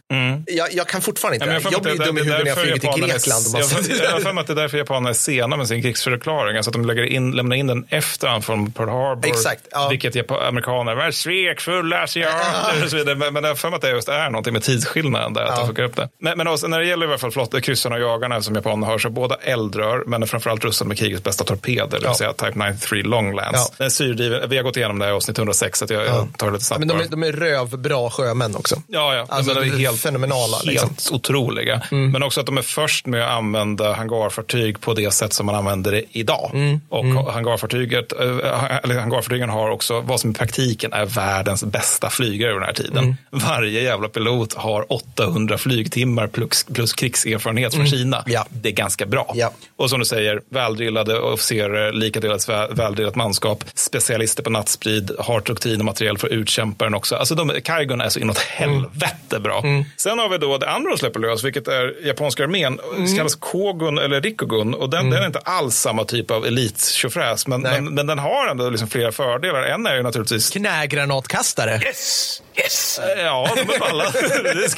Jag, jag kan fortfarande inte. Mm. Ja, men jag, får blir dum i det- det är huvudet när jag flyger till är- Grekland. Och Jag jag har för mig att det är därför japanerna är sena med sin krigsförklaring. Alltså att de lägger in, lämnar in den efter på Pearl Harbor. Exakt, ja. Vilket amerikaner är svekfulla asiater och så vidare. Men, men jag har för mig att det just är någonting med tidsskillnaden där. Att de fuckar upp det. Men, men också, när det gäller i alla fall flott, kryssarna och jagarna som japanerna har så båda eldrör men framförallt rustade med krigets bästa torpeder. Det vill Ja. säga Type 93 Longlands. Ja. Den syrdriven. Vi har gått igenom det här i avsnitt 106 så att jag, jag tar det lite snabbt men de, är, de är rövbra sjömän också. Ja, ja. Alltså, de är helt, fenomenala, Helt liksom. otroliga. Men också att de är först med att använda hangarfartyg på det sätt som man använder det idag. Och hangarfartyget, äh, eller hangarfartygen har också vad som i praktiken är världens bästa flygare över den här tiden. Varje jävla pilot har 800 flygtimmar plus, plus krigserfarenhet från Kina. Ja. Det är ganska bra. Ja. Och som du säger, väldrillade officerare, likadelat vä- väldrillat manskap, specialister på nattsprid, har doktrin och materiell för att utkämpa den också. Alltså de, Kaigon är så inåt helvete bra. Sen har vi då det andra de släpper lös, vilket är japanska armén. Det kallas Kogun eller Rikogun och den, den är inte alls samma typ av elittjofräs, men, men, men den har ändå liksom flera fördelar. En är ju naturligtvis Knägranatkastare. Yes, yes. Ja, de är balla. det är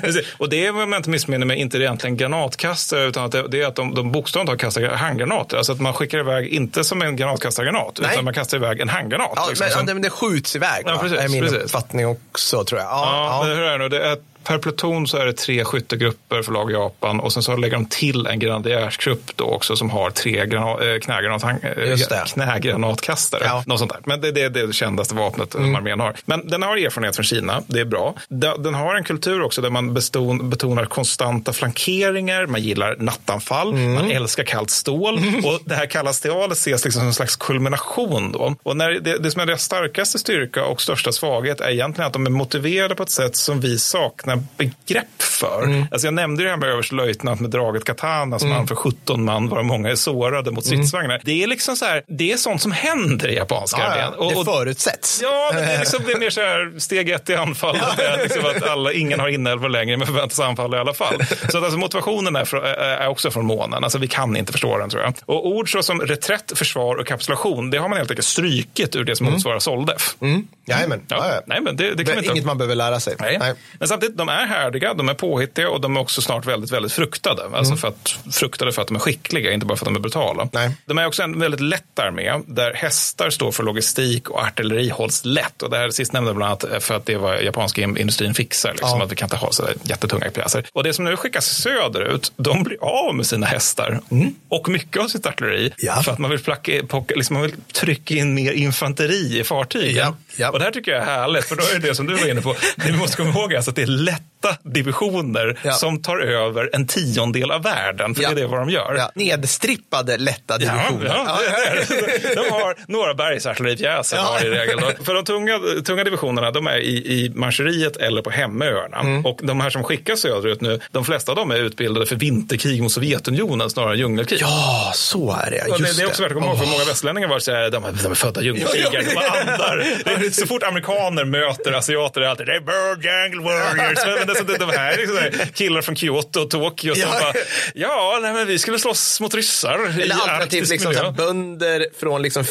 Precis. Och det är, om jag inte missminner mig, inte egentligen granatkastare, utan att det, det är att de, de bokstavligt har kastar handgranater. Alltså att man skickar iväg, inte som en granatkastargranat, Nej. utan man kastar iväg en handgranat. Ja, liksom, men, som- ja, men det skjuts iväg. Ja, precis, är min precis. uppfattning också tror jag. Ja, Ja, ja. hur är det nu? Det är per pluton så är det tre skyttegrupper för lag Japan och sen så lägger de till en grenadjärsgrupp då också som har tre grana, äh, knägranat, det. knägranatkastare. Ja. Något sånt där. Men det, det är det kändaste vapnet mm. armén har. Men den har erfarenhet från Kina, det är bra. Den har en kultur också där man beston, betonar konstanta flankeringar, man gillar nattanfall, man älskar kallt stål och det här kalla stålet ses liksom som en slags kulmination då. Och när det, det som är deras starkaste styrka och största svaghet är egentligen att de är motiverade på ett sätt som vi saknar begrepp för. Alltså jag nämnde det här med överstelöjtnant med draget katana som anför 17 man, varav många är sårade mot stridsvagnar. Det är liksom så här, det är sånt som händer i japanska Ja, armén. ja. Det förutsätts. Ja, men det är, liksom, det är mer så här steg ett i anfallet. Är liksom att alla, ingen har inälvor längre, men förväntas anfalla i alla fall. Så att alltså, motivationen är, från, är också från månen. Alltså, vi kan inte förstå den, tror jag. Och ord så som reträtt, försvar och kapitulation, det har man helt enkelt strykit ur det som motsvarar soldef. Mm. Jajamän. Ja, Ja, ja. Nej, men det, det kan inte... Inget man behöver lära sig. Nej. Men samtidigt, de är härdiga, de är påhittiga och de är också snart väldigt, väldigt fruktade. Alltså för att, fruktade för att de är skickliga, inte bara för att de är brutala. Nej. De är också en väldigt lätt armé, där hästar står för logistik och artilleri hålls lätt. Och det här sistnämnda bland annat för att det var japanska in- industrin fixar. Liksom, Ja. Att vi kan inte ha så jättetunga pjäser. Och det som nu skickas söderut, de blir av med sina hästar och mycket av sitt artilleri. Ja. För att man vill, placka, pocka, liksom, man vill trycka in mer infanteri i fartygen. Ja. Och det här tycker jag är härligt, för då är det det som du var inne på. Det vi måste komma ihåg är alltså att det är lätt lätta divisioner Ja. som tar över en tiondel av världen, för Ja. det är vad de gör. Ja. Nedstrippade lätta divisioner. ja, det är det. De har några bergsartilleripjäser Ja. har i regel. då. För de tunga, tunga divisionerna de är i, i Manchuriet eller på hemöarna. Mm. Och de här som skickas söderut nu, de flesta av dem är utbildade för vinterkrig mot Sovjetunionen snarare än djungelkrig. Ja, så är det. Just det, det är också värt att komma ihåg, för många västlänningar var så här, de, är- de är födda djungelkrigare, de är andar. Är, så fort amerikaner möter asiater är det alltid, det är bird jungle warriors. Det, de här är liksom killar från Kyoto och Tokyo Ja. bara, ja, nej, men vi skulle slåss mot ryssar i Eller alternativt liksom, miljö. såhär, bönder från, liksom,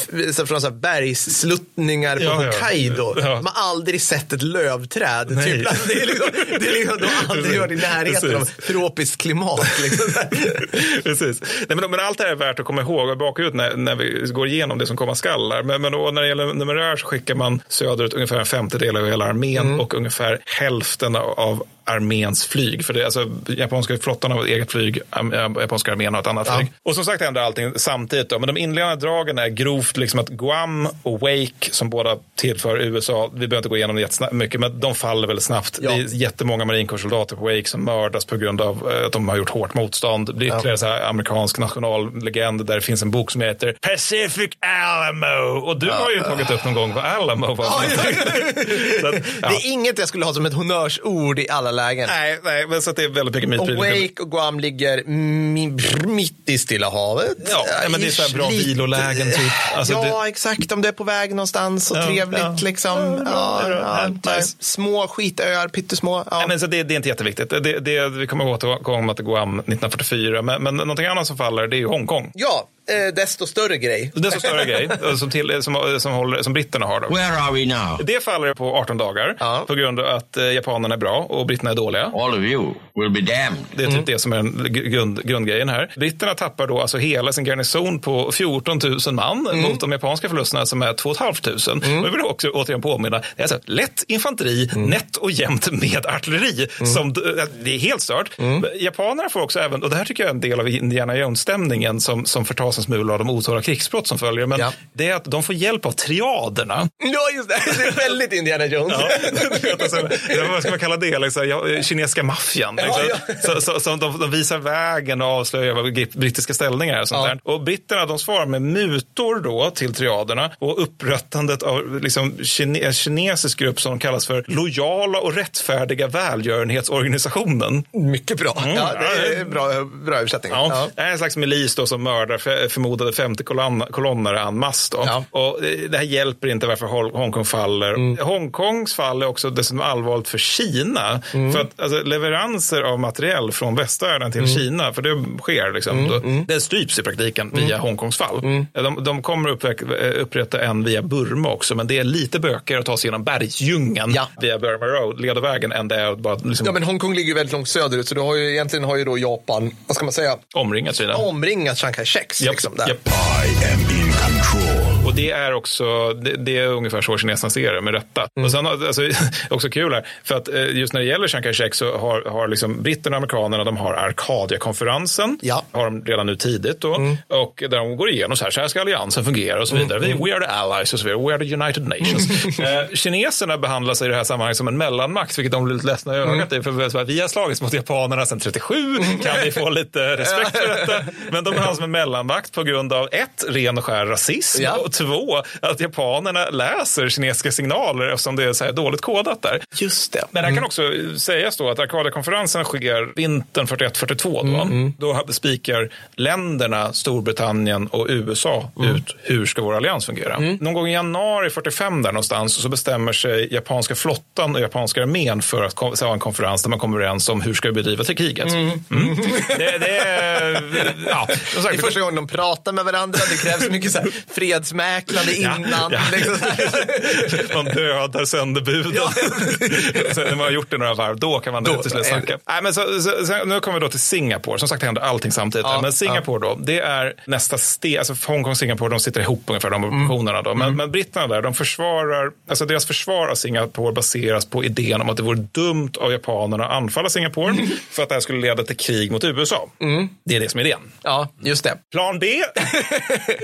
från såhär, bergssluttningar på Ja. Hokkaido. Ja. De har aldrig sett ett lövträd. Typ. Alltså, det är liksom, det är liksom, de har aldrig varit i närheten av tropiskt klimat. Liksom. Precis. Nej, men, men allt det här är värt att komma ihåg och baka ut när, när vi går igenom det som komma skall. Men, men då, när det gäller numerär så skickar man söderut ungefär en femtedel av hela armén Mm. och ungefär hälften av arméns flyg. För det är alltså japanska flottan har ett eget flyg, japanska armén har ett annat Ja. flyg. Och som sagt händer allting samtidigt. Då. Men de inledande dragen är grovt liksom att Guam och Wake som båda tillför USA, vi behöver inte gå igenom det jättesnabbt mycket, men de faller väldigt snabbt. Ja. Det är jättemånga marinkårssoldater på Wake som mördas på grund av eh, att de har gjort hårt motstånd. Det blir ytterligare så här amerikansk nationallegend där det finns en bok som heter Pacific Alamo. Och du har ju tagit upp någon gång vad Alamo var. Ja, ja. Det är inget jag skulle ha som ett honnörsord i alla lägen. Nej, nej, men så det är väldigt mycket mytprylar. Wake och Guam ligger mi- mitt i Stilla havet. Ja, men det är så här bra Lite- vilolägen typ. Alltså, ja, exakt. Om det är på väg någonstans och Ja, trevligt ja. liksom. Ja, Ja, nice. Små skitöar, pyttesmå. Ja. Nej, men så det, det är inte jätteviktigt. Det, det, vi kommer återkomma till Guam 1944. Men, men någonting annat som faller det är ju Hongkong. ja, desto större grej. Så större grej eh, som, till, som, som, håller, som britterna har. Då. Where are we now? Det faller på 18 dagar Ja. på grund av att eh, japanerna är bra och britterna är dåliga. All of you will be damned. Det är typ det som är grund, grundgrejen här. Britterna tappar då alltså hela sin garnison på 14 000 man mot de japanska förlusterna som är 2 500. Och jag vill också återigen påminna, det är alltså lätt infanteri, nätt och jämnt med artilleri. Som, det är helt stört. Japanerna får också även, och det här tycker jag är en del av Indiana Jones-stämningen som, som förtas en smula av de otaliga krigsbrott som följer. Men Ja. det är att de får hjälp av triaderna. Ja, just det. Det är väldigt Indiana Jones. Ja, alltså, vad ska man kalla det? Liksom, ja, kinesiska maffian. Liksom. Ja, Så, så, så de, de visar vägen och avslöjar vad brittiska ställningar och sånt Ja. där. Och britterna de svarar med mutor då till triaderna och upprättandet av liksom, kine, kinesisk grupp som kallas för lojala och rättfärdiga välgörenhetsorganisationen. Mycket bra. Ja, det är bra, bra översättning. Ja, Ja. Det är en slags milis då som mördar förmodade 50 kolon, kolonnare en masse. Ja. Och det här hjälper inte varför Hongkong faller. Hongkongs fall är också dessutom allvarligt för Kina. För att alltså, leveranser av materiell från västvärlden till Kina, för det sker, liksom, då, det stryps i praktiken via Hongkongs fall. De, de kommer eh, upprätta en via Burma också, men det är lite bökigare att ta sig genom bergsdjungeln Ja. via Burma Road, ledarvägen, än det är att bara liksom, Ja, men Hongkong ligger väldigt långt söderut, så du har ju, egentligen har ju då Japan, vad ska man säga, omringa Kina. omringat Chiang Kai-sheks. Japp, Liksom, där. japp. I am in control. Och det är också, det, det är ungefär så kineserna ser det med rätta. Mm. Och sen alltså, också kul här, för att eh, just när det gäller Chiang Kai-shek så har, har liksom britterna och amerikanerna, de har Arcadia-konferensen. Ja. Har de redan nu tidigt då. Och där de går igenom så här, så här ska alliansen fungera och så vidare. Vi, we are the allies och så vidare. We are the United Nations. eh, kineserna behandlas i det här sammanhanget som en mellanmakt, vilket de blir lite ledsna i ögat i. För vi har slagits mot japanerna sedan 37, kan vi få lite respekt för detta? Men de behandlas som en mellanmakt på grund av ett, ren och skär rasism Ja. Och två, att japanerna läser kinesiska signaler eftersom det är så här dåligt kodat där. Just det. Men det kan också sägas då att Arcadia-konferensen sker vintern 41-42 då. Då spikar länderna Storbritannien och USA ut hur ska vår allians fungera. Någon gång i januari 45 där någonstans så bestämmer sig japanska flottan och japanska armén för att kom- ha en konferens där man kommer överens om hur ska vi bedriva till kriget. Mm. Det, det är, ja, Det är första gången de pratar med varandra, det krävs mycket så här fredsmäklande innan. Ja, ja. Liksom. Man dödar sönderbuden. Sen när man har gjort det några varv, då kan man Då- till slut snacka. Nej, men så, så, så, nu kommer vi då till Singapore. Som sagt, det händer allting samtidigt. Ja, men Singapore då, det är nästa steg. Alltså Hongkong och Singapore, de sitter ihop ungefär, de operationerna. Då. Men, men britterna där, de försvarar, alltså deras försvar av Singapore baseras på idén om att det vore dumt av japanerna att anfalla Singapore för att det här skulle leda till krig mot USA. Det är det som är idén. Ja, just det. Plan B?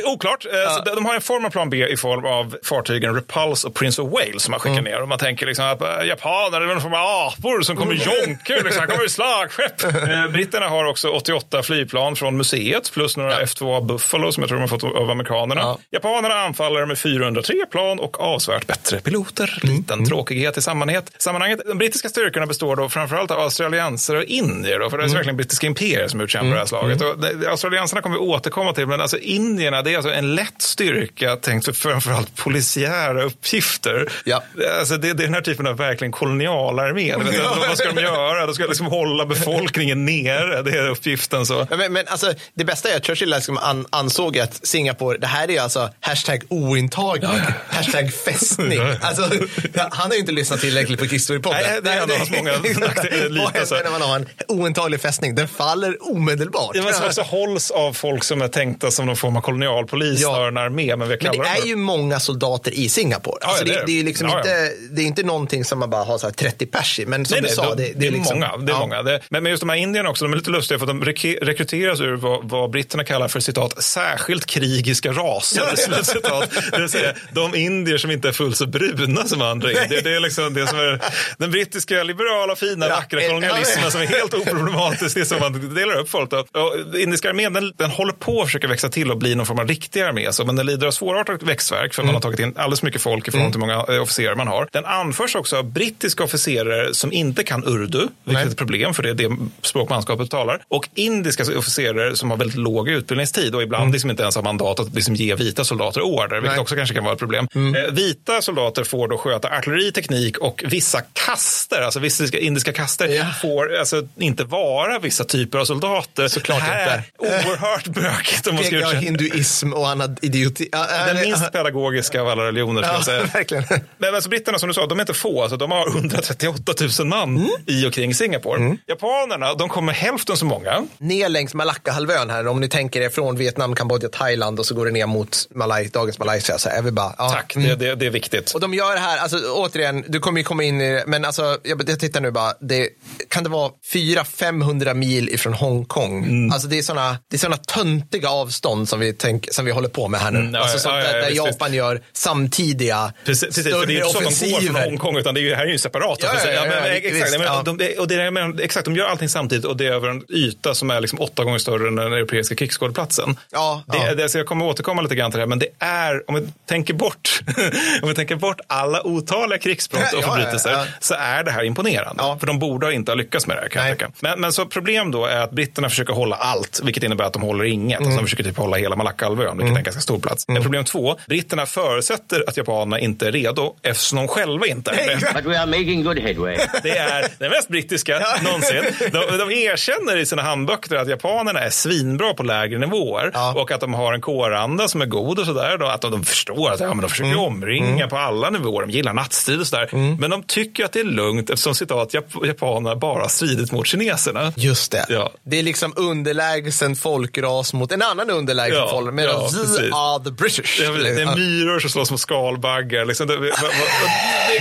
Oklart. Eh, de- de har en form av plan B i form av fartygen Repulse och Prince of Wales som man skickar ner. Och man tänker liksom att äh, japaner är någon form av apor som kommer jonker, liksom, här kommer i slagskepp. Eh, Britterna har också 88 flygplan från museet plus några F2 Buffalo som jag tror de har fått av amerikanerna. Ja. Japanerna anfaller med 403 plan och avsevärt bättre piloter. Liten tråkighet i sammanhanget. sammanhanget. De brittiska styrkorna består då framförallt av australiensare och indier. Då, för det är verkligen brittiska imperier som utkämpar det här slaget. Och det- australiensarna kommer vi återkomma till, men alltså indierna det är alltså en lätt styrka tänkt för framförallt polisiära uppgifter. Ja. Alltså det, det är den här typen av verkligen kolonialarmé. Du vet, Vad ska de göra? De ska liksom hålla befolkningen nere. Det är uppgiften. så. Men, men alltså, det bästa är att Churchill liksom an, ansåg att Singapore, det här är alltså hashtag ointaglig, hashtag fästning. Alltså, han har ju inte lyssnat tillräckligt på Kristorypodden. Nej, det är en av hans många nackdelar, när man har en ointaglig fästning? Den faller omedelbart. Ja, men som också hålls av folk som är tänkta som någon form av kolonialpolis Ja. snarare än armé. Men vi Men kallar det dem är ju många soldater i Singapore. Alltså ja, det det, är det. det är liksom Ja, ja. inte, det är inte någonting som man bara har så här 30 pers i. Men som Nej, du nej, sa, de- det, det är liksom, många. Det är ja. många. Det, men men just de här indierna också, de är lite lustiga för att de rek- rekryteras ur vad, vad britterna kallar för citat särskilt krigiska raser. slut citat. Det vill säga de indier som inte är fullt så bruna som andra indier. Det är liksom det som är den brittiska liberala, fina, Ja, vackra kolonialismen ja. som är helt oproblematisk. Det är som man delar upp folk. Då. Och indiska armén den, den håller på att försöka växa till och bli någon form av riktig armé. Så, men den lider av svårartat växtverk för man har tagit in alldeles mycket folk i förhållande till hur många eh, officerare man har. Den anförs också av brittiska officerare som inte kan urdu, vilket är ett problem för det är det språk manskapet talar. Och indiska officerare som har väldigt låg utbildningstid och ibland liksom inte ens har mandat att liksom ge vita soldater order, vilket Nej. också kanske kan vara ett problem. Eh, vita soldater får då sköta artilleri, teknik och vissa kaster, alltså vissa indiska kaster, Ja. får alltså inte vara vissa typer av soldater. Såklart här inte. oerhört bökigt om man ska hinduism och annat idioti. Ja, Den minst pedagogiska av alla religioner Ja, säga. verkligen. Men alltså, britterna som du sa, de är inte få. Alltså, de har 138 000 man Mm. i och kring Singapore. Japanerna, de kommer hälften så många. Ner längs Malaccahalvön här, om ni tänker er från Vietnam, Kambodja, Thailand och så går det ner mot Malay, dagens Malaysia. Så är vi bara, ja. Tack, Mm. det, det, det är viktigt. Och de gör det här, alltså återigen, du kommer ju komma in i det, men alltså, jag, jag tittar nu bara, det, kan det vara 400-500 mil ifrån Hongkong? Mm. Alltså det är sådana töntiga avstånd som vi, tänk, som vi håller på med här nu. Mm, ja, alltså ja, sånt ja, där, ja, där visst, Japan gör samtidiga Precis, precis för det är inte så att de går från Hongkong, utan det är ju, här är ju separat. Ja, ja, ja, men, ja, exakt, men, de, de, och det är, men, exakt, de gör allting samtidigt och det är över en yta som är liksom åtta gånger större än den europeiska krigsskådeplatsen. Ja, det, ja. det, så jag kommer återkomma lite grann till det här, men det är, om vi tänker bort, om vi tänker bort alla otaliga krigsbrott och Ja, ja, förbrytelser, ja. så är det här imponerande. Ja. För de borde inte ha lyckats med det här, kan jag Nej. tycka. Men, men så problem då är att britterna försöker hålla allt, vilket innebär att de håller inget. Mm. Alltså de försöker typ hålla hela Malaccahalvön, vilket är en ganska stor plats. Men problem två, britterna förutsätter att japanerna inte är redo eftersom de själva inte är det. But we are making good headway. Det är det mest brittiska någonsin. De, de erkänner i sina handböcker att japanerna är svinbra på lägre nivåer Ja. och att de har en kåranda som är god och sådär. Att de, de förstår att ja, men de försöker Mm. omringa på alla nivåer. De gillar nattstrid och sådär. Men de tycker att det är lugnt eftersom citat Jap- japanerna bara stridit mot kineserna. Just det. Ja. Det är liksom underlägsen folkras mot en annan underlägsen Ja, folk. Medan ja, precis. are the British. Det är, det är myror som slåss mot skalbaggar. Liksom det, det,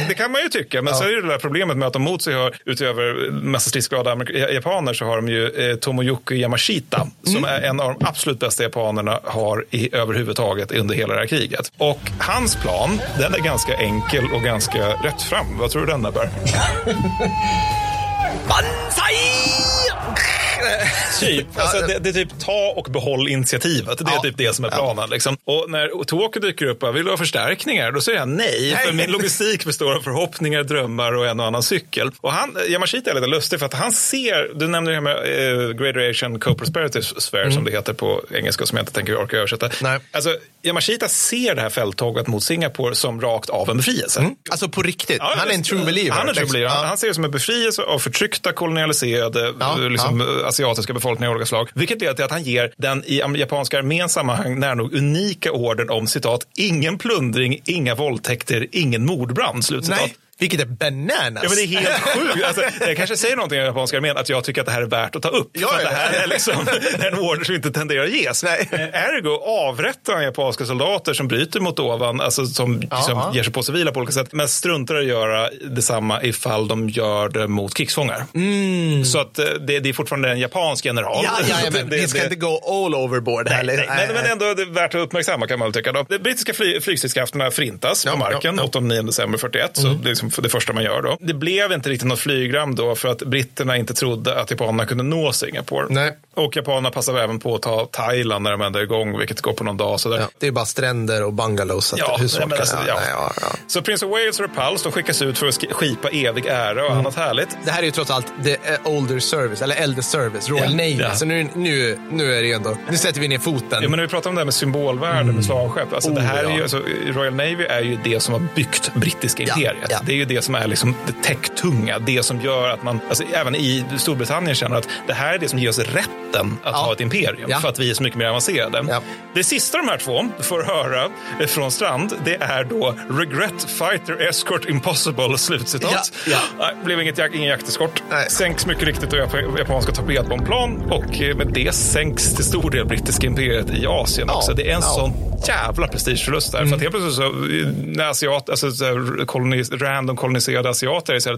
det kan man ju tycka. Men så är det det där problemet med att de mot sig har, utöver massa stridsglada japaner, så har de ju eh, Tomoyuki Yamashita. Som är en av de absolut bästa japanerna har i, överhuvudtaget under hela det här kriget. Och hans plan, den är ganska enkel och ganska rätt fram. Vad tror du den är, Bär? Typ. Alltså, det, det är typ ta och behåll initiativet. Det är Ja. typ det som är planen. Liksom. Och när Tokyo dyker upp och vill du ha förstärkningar, då säger jag nej. För min logistik består av förhoppningar, drömmar och en och annan cykel. Och han, Yamashita är lite lustig för att han ser, du nämnde det här med eh, Greater Asian Co-Prosperative Sphere som det heter på engelska som jag inte tänker orka översätta. Nej. Alltså, Yamashita ser det här fälttåget mot Singapore som rakt av en befrielse. Alltså på riktigt. Ja, han är en true believer. Han är true liksom. believer. Han, han ser det som en befrielse av förtryckta, kolonialiserade liksom, asiatiska befolkningar av olika slag. Vilket leder till att han ger den i japanska arméns sammanhang nära nog unika orden om citat, ingen plundring, inga våldtäkter, ingen mordbrand. Slutcitat. Nej, vilket är bananas. Ja, men det är helt sjukt. Alltså, jag kanske säger någonting om japanska armén, att jag tycker att det här är värt att ta upp. Ja, för det här är liksom en order som inte tenderar att ges. Nej. Eh, Ergo avrättar han japanska soldater som bryter mot ovan, alltså som, Ja, som ja. ger sig på civila på olika sätt, men struntar i att göra detsamma ifall de gör det mot krigsfångar. Så att eh, det, det är fortfarande en japansk general. Mm. Ja, ja, men Det- vi ska det- inte gå all overboard här. Nej, nej, men, men ändå är det värt att uppmärksamma kan man väl tycka. De brittiska fly, flygstridskrafterna förintas Ja, på marken ja, ja. 8-9 december 41. Så det är liksom det första man gör då. Det blev inte riktigt något flygram då för att britterna inte trodde att japanerna kunde nå Singapore. Nej. Och japanerna passade även på att ta Thailand när de ändå är igång, vilket går på någon dag. Så. Ja, det är bara stränder och bungalows. Så Ja, kan- alltså, ja, ja. Så Prince of Wales och Repulse de skickas ut för att sk- skipa evig ära och annat härligt. Det här är ju trots allt the eh, older service, eller äldre service, Royal Ja, Navy. ja. Så nu, nu, nu är det ju ändå, nu sätter vi ner foten. Ja, men när vi pratar om det här med symbolvärde med slavskepp. Alltså, det Oh, här är ju, ja. alltså, Royal Navy är ju det som har byggt brittiska imperiet. Det är ju det som är liksom det täcktunga. Det som gör att man, alltså, även i Storbritannien känner att det här är det som ger oss rätten att Ja. ha ett imperium. Ja. För att vi är så mycket mer avancerade. Ja. Det sista de här två får höra från Strand, det är då Regret Fighter Escort Impossible, slutcitat. Ja. Nej, blev inget, jak- ingen jakteskort. Nej. Sänks mycket riktigt av jap- japanska torpedbombplan och eh, med det sänks till stor del brittiska imperiet i Asien också. Det är en sån jävla prestigeförlust där. För att helt plötsligt så, eh, när asiat, alltså, så här, kolonis, random koloniserade asiater är så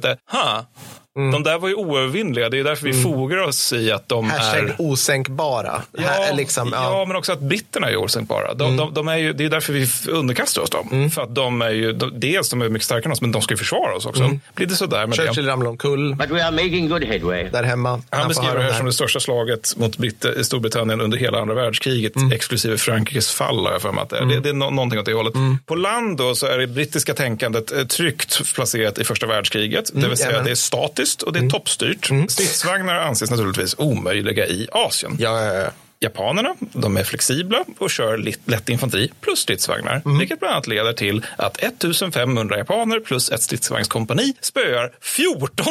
huh, de där var ju oövervinnliga. Det är därför vi fogar oss i att de Hashtag är... osänkbara. Ja, liksom, ja. Mm. ja, men också att britterna är osänkbara. De, de, de är ju, det är därför vi underkastar oss dem. För att de är ju, de, dels de är mycket starkare än oss, men de ska ju försvara oss också. Mm. Blir det sådär med det? Churchill ramlade omkull But we are making good headway. där hemma. Han beskriver det här som det största slaget mot Britt- Storbritannien under hela andra världskriget, Mm. exklusive Frankrikes fall, har jag för mig att det är. Det, det är no någonting åt det hållet. På land då så är det brittiska tänkandet eh, tryggt placerat i första världskriget. Det vill säga det är statiskt och det är toppstyrt. Stridsvagnar anses naturligtvis omöjliga i Asien. Ja, ja, ja. Japanerna de är flexibla och kör lätt, infanteri plus stridsvagnar. Vilket bland annat leder till att 1500 japaner plus ett stridsvagnskompani spöar 14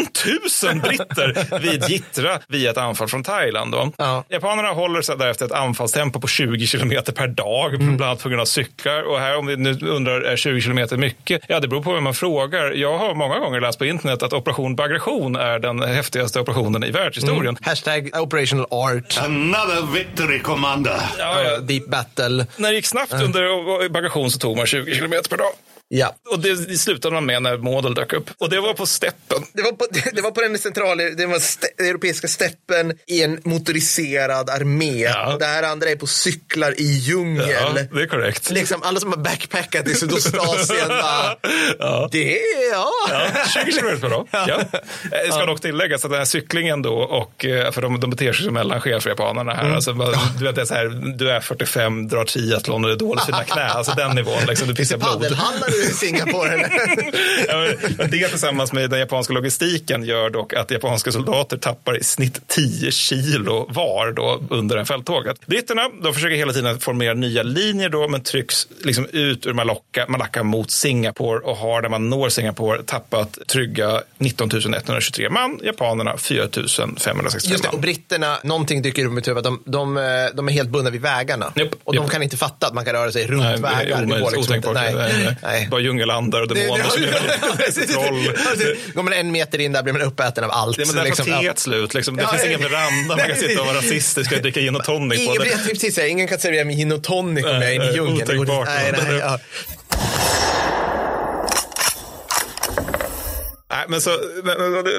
000 britter vid Jittra via ett anfall från Thailand. Då. Ja. Japanerna håller sig därefter ett anfallstempo på 20 kilometer per dag, bland annat på grund av cyklar. Och här om vi nu undrar, är 20 kilometer mycket? Ja, det beror på vem man frågar. Jag har många gånger läst på internet att operation Bagration är den häftigaste operationen i världshistorien. Hashtag operational art. Another victory, Commander. Ja, ja. Deep battle. När det gick snabbt under bagation så tog man 20 kilometer per dag. Ja. Och det, det slutade man med när Model dök upp. Och det var på steppen. Det var, på, det var på den centrala, det var ste, europeiska steppen i en motoriserad armé. Ja. Det här andra är på cyklar i djungel. Ja, det är korrekt. Liksom alla som har backpackat i Sydostasien bara, det är ja. Ja, 20 kilometer per dag. Ja. Det ska dock tilläggas att den här cyklingen då, och, eh, för de, de beter sig som mellanchefer japanerna här. Alltså, man- du, vet, det är så här, du är 45, drar triathlon och det är dåligt för dina knä. Alltså den nivån, liksom, du pissar blod. Singapore? eller? Ja, det tillsammans med den japanska logistiken gör dock att japanska soldater tappar i snitt 10 kilo var då under en fälttåget. Britterna de försöker hela tiden formera nya linjer då, men trycks liksom ut ur Malacca, Malacca mot Singapore och har när man når Singapore tappat trygga 19 123 man, japanerna 4 565 Just det, och britterna, någonting dyker upp i mitt huvud, de, de, de är helt bundna vid vägarna. Japp, och de japp. kan inte fatta att man kan röra sig runt Nej, det vägar. är går omöjligt. Nej. Nej, nej. Nej. Bara djungelandar och Det- demoner är troll. Går man en meter in där blir man uppäten av allt. Ja, men där tar Liksom, ja. teet slut. Liksom. Det Ja, finns ingen veranda man kan sitta och vara rasistisk och dricka gin och tonic Ingen, på. Precis säga, ingen kan servera mig gin och tonic om jag är i Nej, djungeln. Det går otänkbart. Nej, nej, ja. Nej, men så,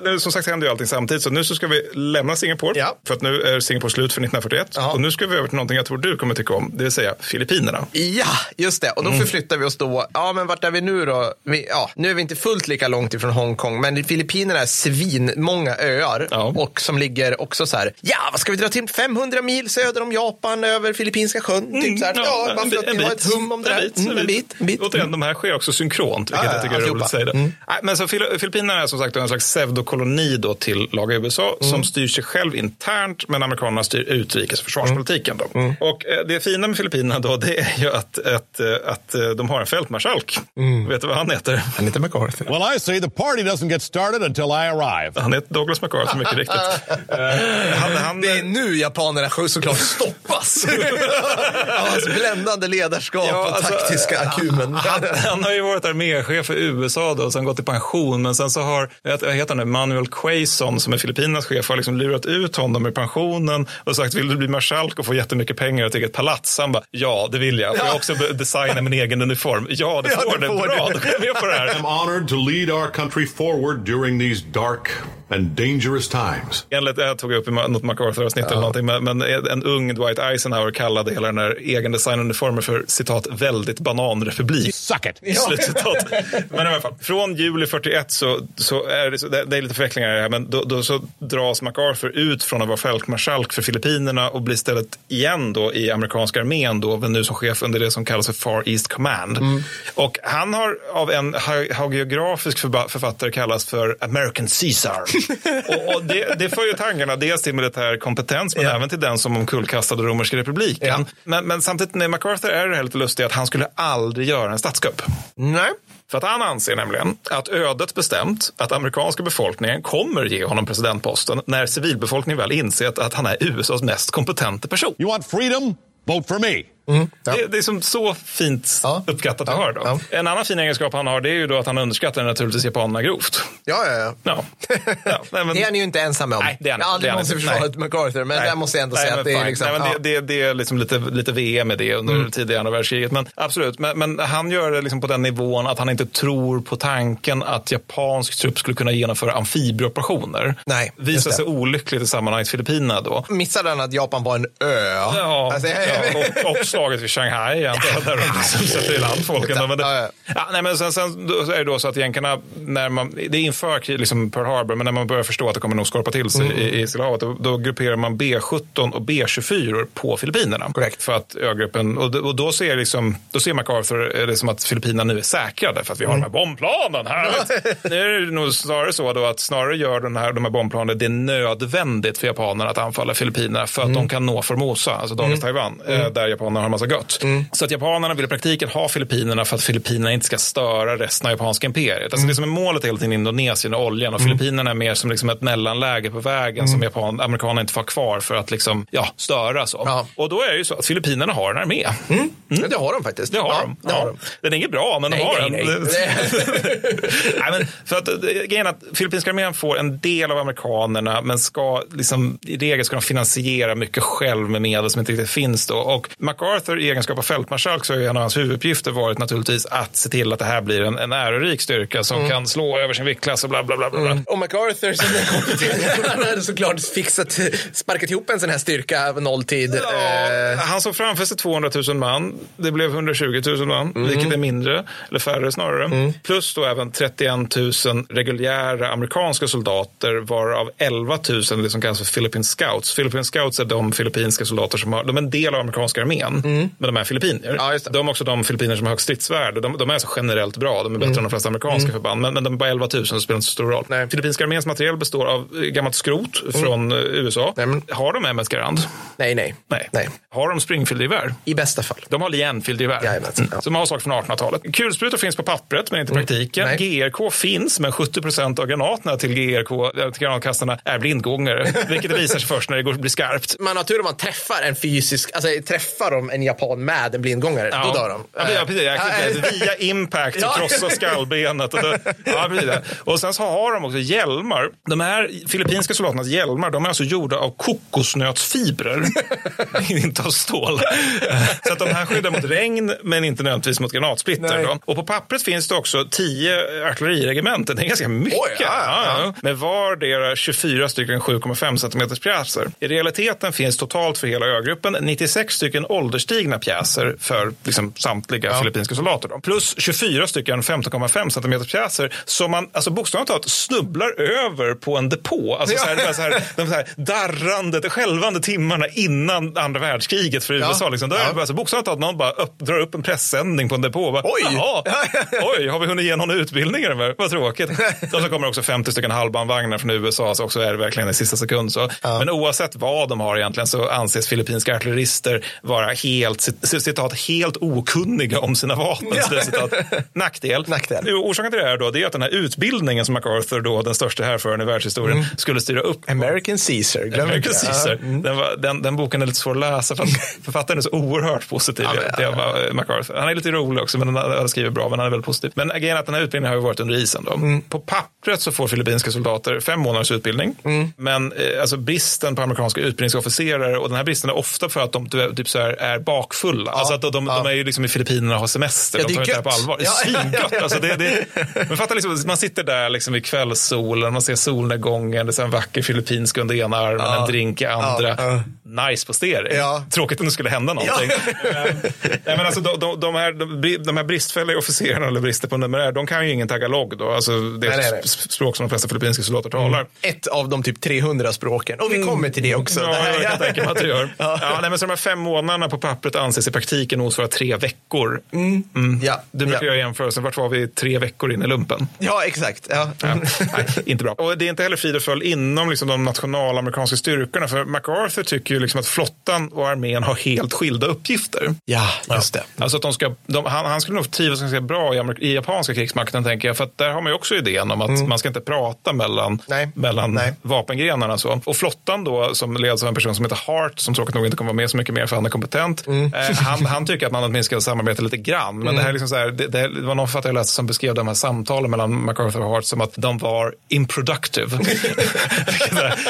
nu, som sagt händer ju allting samtidigt. Så nu så ska vi lämna Singapore. Ja. För att nu är Singapore slut för 1941. Ja. Och nu ska vi över till någonting jag tror du kommer tycka om. Det vill säga Filippinerna. Ja, just det. Och Mm. då förflyttar vi oss då. Ja, men vart är vi nu då? Vi, ja, nu är vi inte fullt lika långt ifrån Hongkong, men Filippinerna är svin många öar Ja. och som ligger också så här. Ja, vad ska vi dra till? 500 mil söder om Japan över Filippinska sjön. typ så här. Ja, bara för att vi har ett hum om det här. En bit, Mm, en bit. En bit. Återigen, de här sker också synkront, vilket Ja, ja, jag tycker är roligt att säga. Mm. Nej, men så Fili- Filippinerna är som sagt en slags pseudokoloni då till laga USA Mm. som styr sig själv internt, men amerikanerna styr utrikes och försvarspolitiken. Då. Mm. Och eh, det fina med Filippinerna då, det är ju att, att, eh, att eh, de har en fältmarskalk. Mm. Vet du vad han heter? Han heter MacArthur. Well, I say the party doesn't get started until I arrive. Han heter Douglas MacArthur, mycket riktigt. Han, han, Det är nu japanerna såklart stoppas. Av hans bländande ledarskap Ja, och alltså, taktiska akumen. Han, han har ju varit arméchef för USA då, och sen gått i pension. Men sen så har, vad heter han nu, Manuel Quaison som är Filippinernas chef, har liksom lurat ut honom ur pensionen och sagt vill du bli marskalk och få jättemycket pengar och ett eget palats? Han bara, ja det vill jag. Får jag också designa min egen uniform? Ja det Ja, får det du. får Bra, du. då går jag med på det här. I'm honored to lead our country forward during these dark and dangerous times. Enligt, jag tog upp i något MacArthur-avsnitt eller någonting, men, men en ung Dwight Eisenhower kallade hela den här egendesignuniformen för citat väldigt bananrepublik. Suck it. Slutcitat. Men i alla fall, från juli 41 så, så är det, så, det det är lite förvecklingar i det här, men då, då så dras MacArthur ut från att vara fältmarskalk för Filippinerna och blir istället igen då i amerikanska armén då, men nu som chef under det som kallas för Far East Command. Och han har av en ha- hagiografisk författare kallats för American Caesar. och, och det, det för ju tankarna dels till militär kompetens, men Ja. även till den som omkullkastade romerska republiken. Ja. Men, men samtidigt med MacArthur är det här lite lustigt att han skulle aldrig göra en statskupp. Nej. För att han anser nämligen att ödet bestämt att amerikanska befolkningen kommer ge honom presidentposten när civilbefolkningen väl insett att han är USAs mest kompetenta person. You want freedom? Vote for me. Ja. Det, det är som så fint Ja. uppskattat att Ja. höra. Då. Ja. En annan fin egenskap han har det är ju då att han underskattar naturligtvis japanerna grovt. Ja, ja, ja. Ja. Ja, nej, men- Det är han ju inte ensam om. Nej, det är han jag har aldrig någonsin försvarat. MacArthur, men Nej. där måste jag ändå Nej, säga att det är liksom... Nej, men ja. det, det, det är liksom lite, lite VM i det under Mm. tidigare andra världskriget. Men absolut, men, men han gör det liksom på den nivån att han inte tror på tanken att japansk trupp skulle kunna genomföra amfibieoperationer. Nej, Visar sig olyckligt i sammanhanget Filippinerna då. Missade han att Japan var en ö? Ja, Alltså, och, och slaget vid Shanghai, jag antar, där de liksom sätter i land folken. Men det, ja, nej, men sen, sen är det då så att jänkarna, när man, det är inför liksom Pearl Harbor, men när man börjar förstå att det kommer nog skorpa till sig i, i Stilla havet, då, då grupperar man B-17 och B-24 på Filippinerna. Korrekt. För att ögruppen, och, då- och då ser, liksom, då ser MacArthur det som att Filippinerna nu är säkrade för att vi har de här bombplanen. Här. nu är det nog snarare så då att snarare gör den här, de här bombplanen det nödvändigt för japanerna att anfalla Filippinerna för att de kan nå Formosa, alltså dagens Taiwan, eh, där japanerna en massa gött. Så att japanerna vill i praktiken ha Filippinerna för att Filippinerna inte ska störa resten av japanska imperiet. Alltså det som är målet är hela tiden Indonesien och oljan och Filippinerna är mer som liksom ett mellanläge på vägen som Japan, amerikanerna inte får ha kvar för att liksom, ja, störa. Så. Ja. Och då är det ju så att Filippinerna har en armé. Men det har de faktiskt. Det har ja, de. Det har Ja. de. Den är inget bra, men Nej, de har nej, den. nej. nej, men för att, eh, grejen är att Filippinska armén får en del av amerikanerna, men ska liksom, i regel ska de finansiera mycket själv med medel som inte riktigt finns. Då. Och MacArthur i egenskap av fältmarskalk så har en av hans huvuduppgifter varit naturligtvis att se till att det här blir en, en ärorik styrka som kan slå över sin viktklass och bla bla bla. bla. bla. Och MacArthur som kom till, han hade såklart fixat, sparkat ihop en sån här styrka nolltid. Eh, Ja, han såg framför sig 200 000 man. Det blev 120 000 man, vilket är mindre, eller färre snarare. Plus då även 31 000 reguljära amerikanska soldater, varav 11 000 det som kallas för Philippine Scouts. Philippine Scouts är de filippinska soldater som har, de är en del av amerikanska armén, men de är filippinier. Ja. De är också de filippiner som har högst stridsvärde. De, de är alltså generellt bra, de är bättre än de flesta amerikanska förband, men, men de är bara 11 000, så spelar inte så stor roll. Nej. Filippinska arméns materiel består av eh, gammalt skrot från eh, USA. Nej, men- Har de MS Garand? nej, nej, Nej. nej. Har de Springfield-gevär? I bästa fall. De har Lee-Enfield-gevär. Jajamensan, ja. Som har saker från 1800-talet. Kulsprutor finns på pappret, men inte i praktiken. Nej. GRK finns, men 70 procent av granaterna till GRK, äh, till granatkastarna, är blindgångare. vilket visar sig först när det går, blir skarpt. Man har tur om man träffar en fysisk, alltså träffar en japan med en blindgångare, då dör de. Ja, ja, precis. Jag Via impact Ja. krossar skallbenet. Och, då, ja, precis. och sen så har de också hjälmar. De här filippinska soldaternas hjälmar de är alltså gjorda av kokosnötsfibrer. inte av stål. Så att de här skyddar mot regn men inte nödvändigtvis mot granatsplitter. Och på pappret finns det också tio artilleriregementen. Det är ganska mycket. Oj, ja, ja, ja. Med vardera 24 stycken 7,5 cm pjäser. I realiteten finns totalt för hela ögruppen 96 stycken ålderstigna pjäser för liksom, samtliga filippinska soldater. Då. Plus 24 stycken 15,5 cm pjäser som man alltså, bokstavligt talat snubblar över på en depå. Alltså, Ja. så här, är så här, de så här darrande, skälvande timmarna innan andra världskriget för Ja. USA. Liksom. Då är det Ja. alltså, bokstavligt talat någon bara upp, drar upp en pressändning på en depå. Bara, Oj. Jaha, oj, har vi hunnit ge någon utbildning? Vad tråkigt. och så kommer också 50 stycken halvbanvagnar från USA, så också är det verkligen i sista sekund. Så. Men oavsett vad de har egentligen så anses filippinska artillerister vara helt, cit- citat, helt okunniga om sina vapen. Så det är citat, nackdel. Nackdel. Orsaken till det här då, det är att den här utbildningen som MacArthur, då, den största härföraren i världshistorien, skulle styra upp American Caesar, glöm American inte. Caesar. Ja. Mm. Den, var, den, den boken är lite svår att läsa för att författaren är så oerhört positiv Ja, men, till eh, MacArthur. Han är lite rolig också, men han, han skriver bra, men han är väldigt positiv. Men grejen att den här utbildningen har ju varit under isen. Då. Mm. På pappret så får filippinska soldater fem månaders utbildning. Mm. Men eh, alltså bristen på amerikanska utbildningsofficerare, och den här bristen är ofta för att de typ så här, är bakfulla. alltså att de, de, de är ju liksom i Filippinerna och har semester. Ja, de är tar inte det här på allvar. Det är Ja. svingött. Alltså det, det, men fatta liksom, man sitter där liksom i kvällssolen, man ser solnedgången, det är en vacker filippinsk under ena armen, en drink i andra. Ja, Nice postering. Ja. Tråkigt om det skulle hända någonting. Nej, men alltså, de, de, här, de, här bristfälliga officerarna eller brister på numerär, de kan ju ingen tagalog då. Alltså, det är Nej, ett språk som de flesta filippinska soldater talar. Ett av de typ 300 språken. Och vi kommer till det också. Ja, Det här- jag kan tänka mig att det gör. Ja. nej, men så de här fem månaderna på pappret anses i praktiken motsvara tre veckor. Mm. Ja, Du brukar ja. göra jämförelsen, vart var vi tre veckor in i lumpen? ja, exakt. Ja. Ja, nej, inte bra. Och det är inte heller frid och följd inom liksom de nationalamerikanska styrkorna. För MacArthur tycker ju liksom att flottan och armén har helt skilda uppgifter. ja, just det. Alltså att de ska, de, han, han skulle nog trivas ganska bra i, i japanska krigsmakten, tänker jag. För att där har man ju också idén om att man ska inte prata mellan, Mm. Nej. mellan Nej. vapengrenarna. Så. Och flottan då, som leds av en person som heter Hart, som tråkigt nog inte kommer vara med så mycket mer för han är kompetent. Mm. Eh, han, han tycker att man åtminstone ska samarbeta lite grann. Men det här är liksom så här, det, det, det var någon författare jag läste som beskrev de här samtalen mellan MacArthur och Hart som att de var improductive.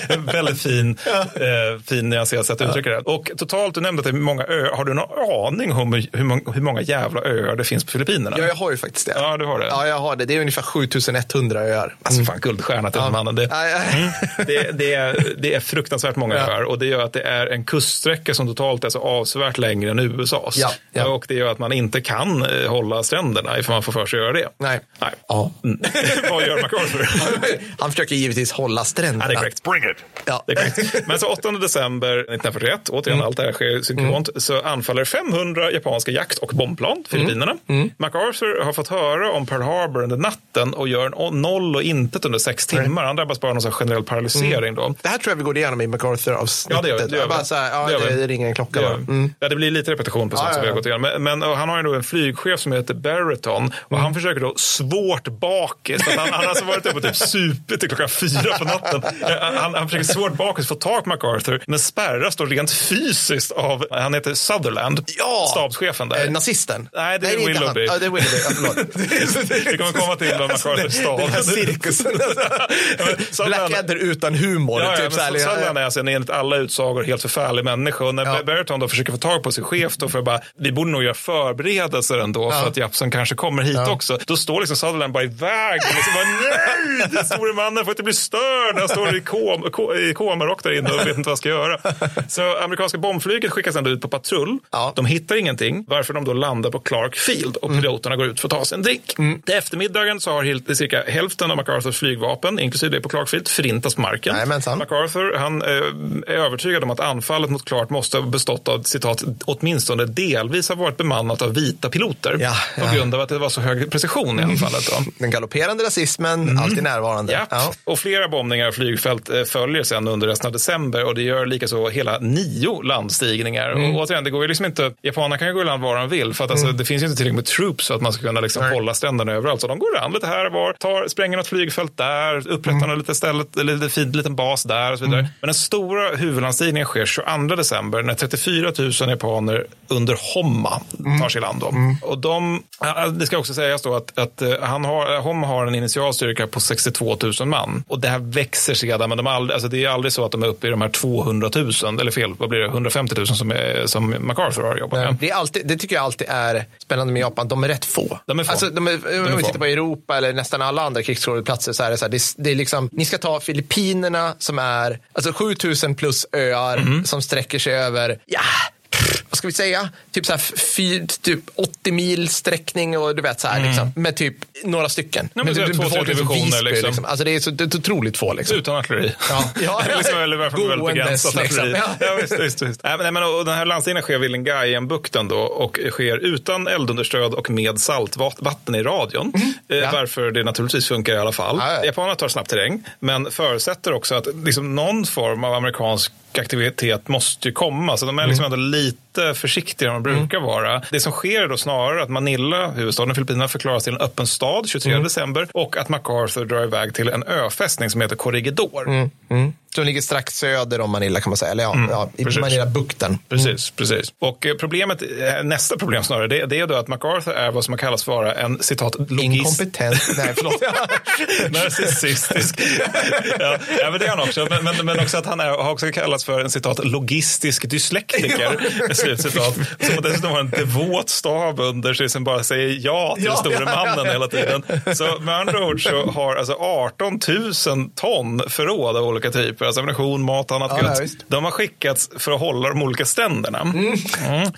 Väldigt fin, eh, fin nyanserad konstiga sätt att uttrycka det. Och totalt, du nämnde att det är många öar. Har du någon aning om hur, hur, många, hur många jävla öar det finns på Filippinerna? Ja, jag har ju faktiskt det. Ja, du har det. Ja, jag har det. Det är ungefär 7100 öar. Alltså fan, guldstjärna till den mannen. Det, Ja, ja. Mm. det, det, är, det är fruktansvärt många Ja. öar och det gör att det är en kuststräcka som totalt är så avsevärt längre än USAs. Ja, ja. Och det gör att man inte kan eh, hålla stränderna ifall man får för sig att göra det. Nej. Nej. Ja. Mm. Vad gör MacArthur? Han försöker givetvis hålla stränderna. Ja, det är korrekt. Bring it! Ja. Det är korrekt. Men så 8 december 1941, återigen allt det här sker synkront, så anfaller 500 japanska jakt och bombplan Filippinerna. MacArthur har fått höra om Pearl Harbor under natten och gör noll och intet under sex timmar. Han drabbas bara av någon generell paralysering då. Det här tror jag vi går igenom i MacArthur-avsnittet. Ja, det gör vi. Det gör vi. Bara så här, ja, Det gör det, ringer en klocka Det, bara. Mm. Ja, det blir lite repetition på sånt Ja, som vi har gått igenom. Men, men han har ju då en flygchef som heter Barreton och han försöker då svårt bakis. Han, han har alltså varit uppe och typ supit till klockan fyra på natten. Eh, Han, han försöker svårt bakis få tag på MacArthur men spärras då rent fysiskt av, han heter Sutherland, Ja! stabschefen där. Eh, nazisten? Nej, det är inte Willoughby. Ja, det är Willoughby. Ja, förlåt. Vi kommer komma till vad MacArthur stal. Den här cirkusen. Blackadder utan humor. Ja, ja, typ så här, men Sutherland är alltså en enligt alla utsagor helt förfärlig människa. Och när Ja. Berton då försöker få tag på sin chef då för att bara, vi borde nog göra förberedelser ändå för att Japsen kanske kommer hit också. Då står liksom Sutherland bara i vägen. Liksom bara, nej, den store mannen får inte bli störd. Han står i, kom, ko, i komarock där inne och vet inte vad han ska göra. Så amerikanska bombflyget skickas ändå ut på patrull. Ja. De hittar ingenting, varför de då landar på Clark Field och piloterna går ut för att ta sig en drink. Till eftermiddagen så har helt- cirka hälften av MacArthurs flygvapen, inklusive det på Clark Field, förintats på marken. Jajamensan. MacArthur han, eh, är övertygad om att anfallet mot Clark måste ha bestått av citat, åtminstone delvis ha varit bemannat av vita piloter. Ja, På ja. grund av att det var så hög precision i anfallet. Då. Den galopperande rasismen, alltid närvarande. Mm. Ja. Och flera bombningar av flygfält eh, följer sen under resten av december och det gör likaså hela nio landstigningar. Mm. Och återigen, det går ju liksom inte, japanerna kan ju gå i land var de vill för att alltså, det finns ju inte tillräckligt med troops för att man ska kunna liksom Nej. hålla stränderna överallt. Så de går i land lite här och var, tar, spränger något flygfält där, upprättar Mm. stället, eller lite fin liten bas där och så vidare. Men den stora huvudlandstigningen sker 22 december när 34 000 japaner under Homma Mm. tar sig land. Då. Och de, det ska också sägas då att, att eh, han har, Homma har en initialstyrka på 62 000 man. Och det här växer sedan, men de aldrig, alltså det är aldrig så att de är uppe i de här 200 000, eller fel, vad blir det, 150 000 som, är, som MacArthur har jobbat med. Det, är alltid, det tycker jag alltid är spännande med Japan. De är rätt få. De är få. Alltså, de är, är om vi tittar på Europa eller nästan alla andra krigsskådeplatser så är det så här. Det, det är liksom, ni ska ta Filippinerna som är alltså 7000 plus öar Mhm. som sträcker sig över, ja, vad ska vi säga? Typ, så här, fyr, typ 80 mil sträckning och du vet så här, liksom, med typ några stycken. Mm. men Men det två, tre divisioner, Visby, liksom. liksom. Alltså det är så det är otroligt få liksom. Utan artilleri. Ja. Ja, eller, liksom, eller i alla fall väldigt begränsat liksom. artilleri. Ja. Ja, visst, visst, visst. Nej, men, nej, men, och den här landstigningen sker vid Lingayen-bukten då och sker utan eldunderstöd och med saltvatten i radion. Eh, Ja. Varför det naturligtvis funkar i alla fall. Ja, ja. Japanerna tar snabbt terräng, men förutsätter också att liksom, någon form av amerikansk aktivitet måste ju komma. Så de är liksom ändå lite försiktigare än de brukar vara. Det som sker är då snarare att Manila, huvudstaden i Filippinerna, förklaras till en öppen stad 23 december och att MacArthur drar iväg till en öfästning som heter Corregidor. Som ligger strax söder om Manila kan man säga. Eller ja, ja i. Manila-bukten. Precis, precis. Och eh, problemet, eh, nästa problem snarare, det, det är då att MacArthur är vad som kallas vara en citat logist... Inkompetent. Nej, förlåt. Narcissistisk. ja, men det är han också. Men, men, men också att han är, har också kallats för en citat logistisk dyslektiker. Slutcitat. Som dessutom har en devot stab under sig som bara säger ja till Ja, den store ja, mannen ja. hela tiden. Så med andra ord så har alltså 18 000 ton förråd av olika typer, alltså ammunition, mat och annat Ja, gött. De har skickats för att hålla de olika stränderna. Mm.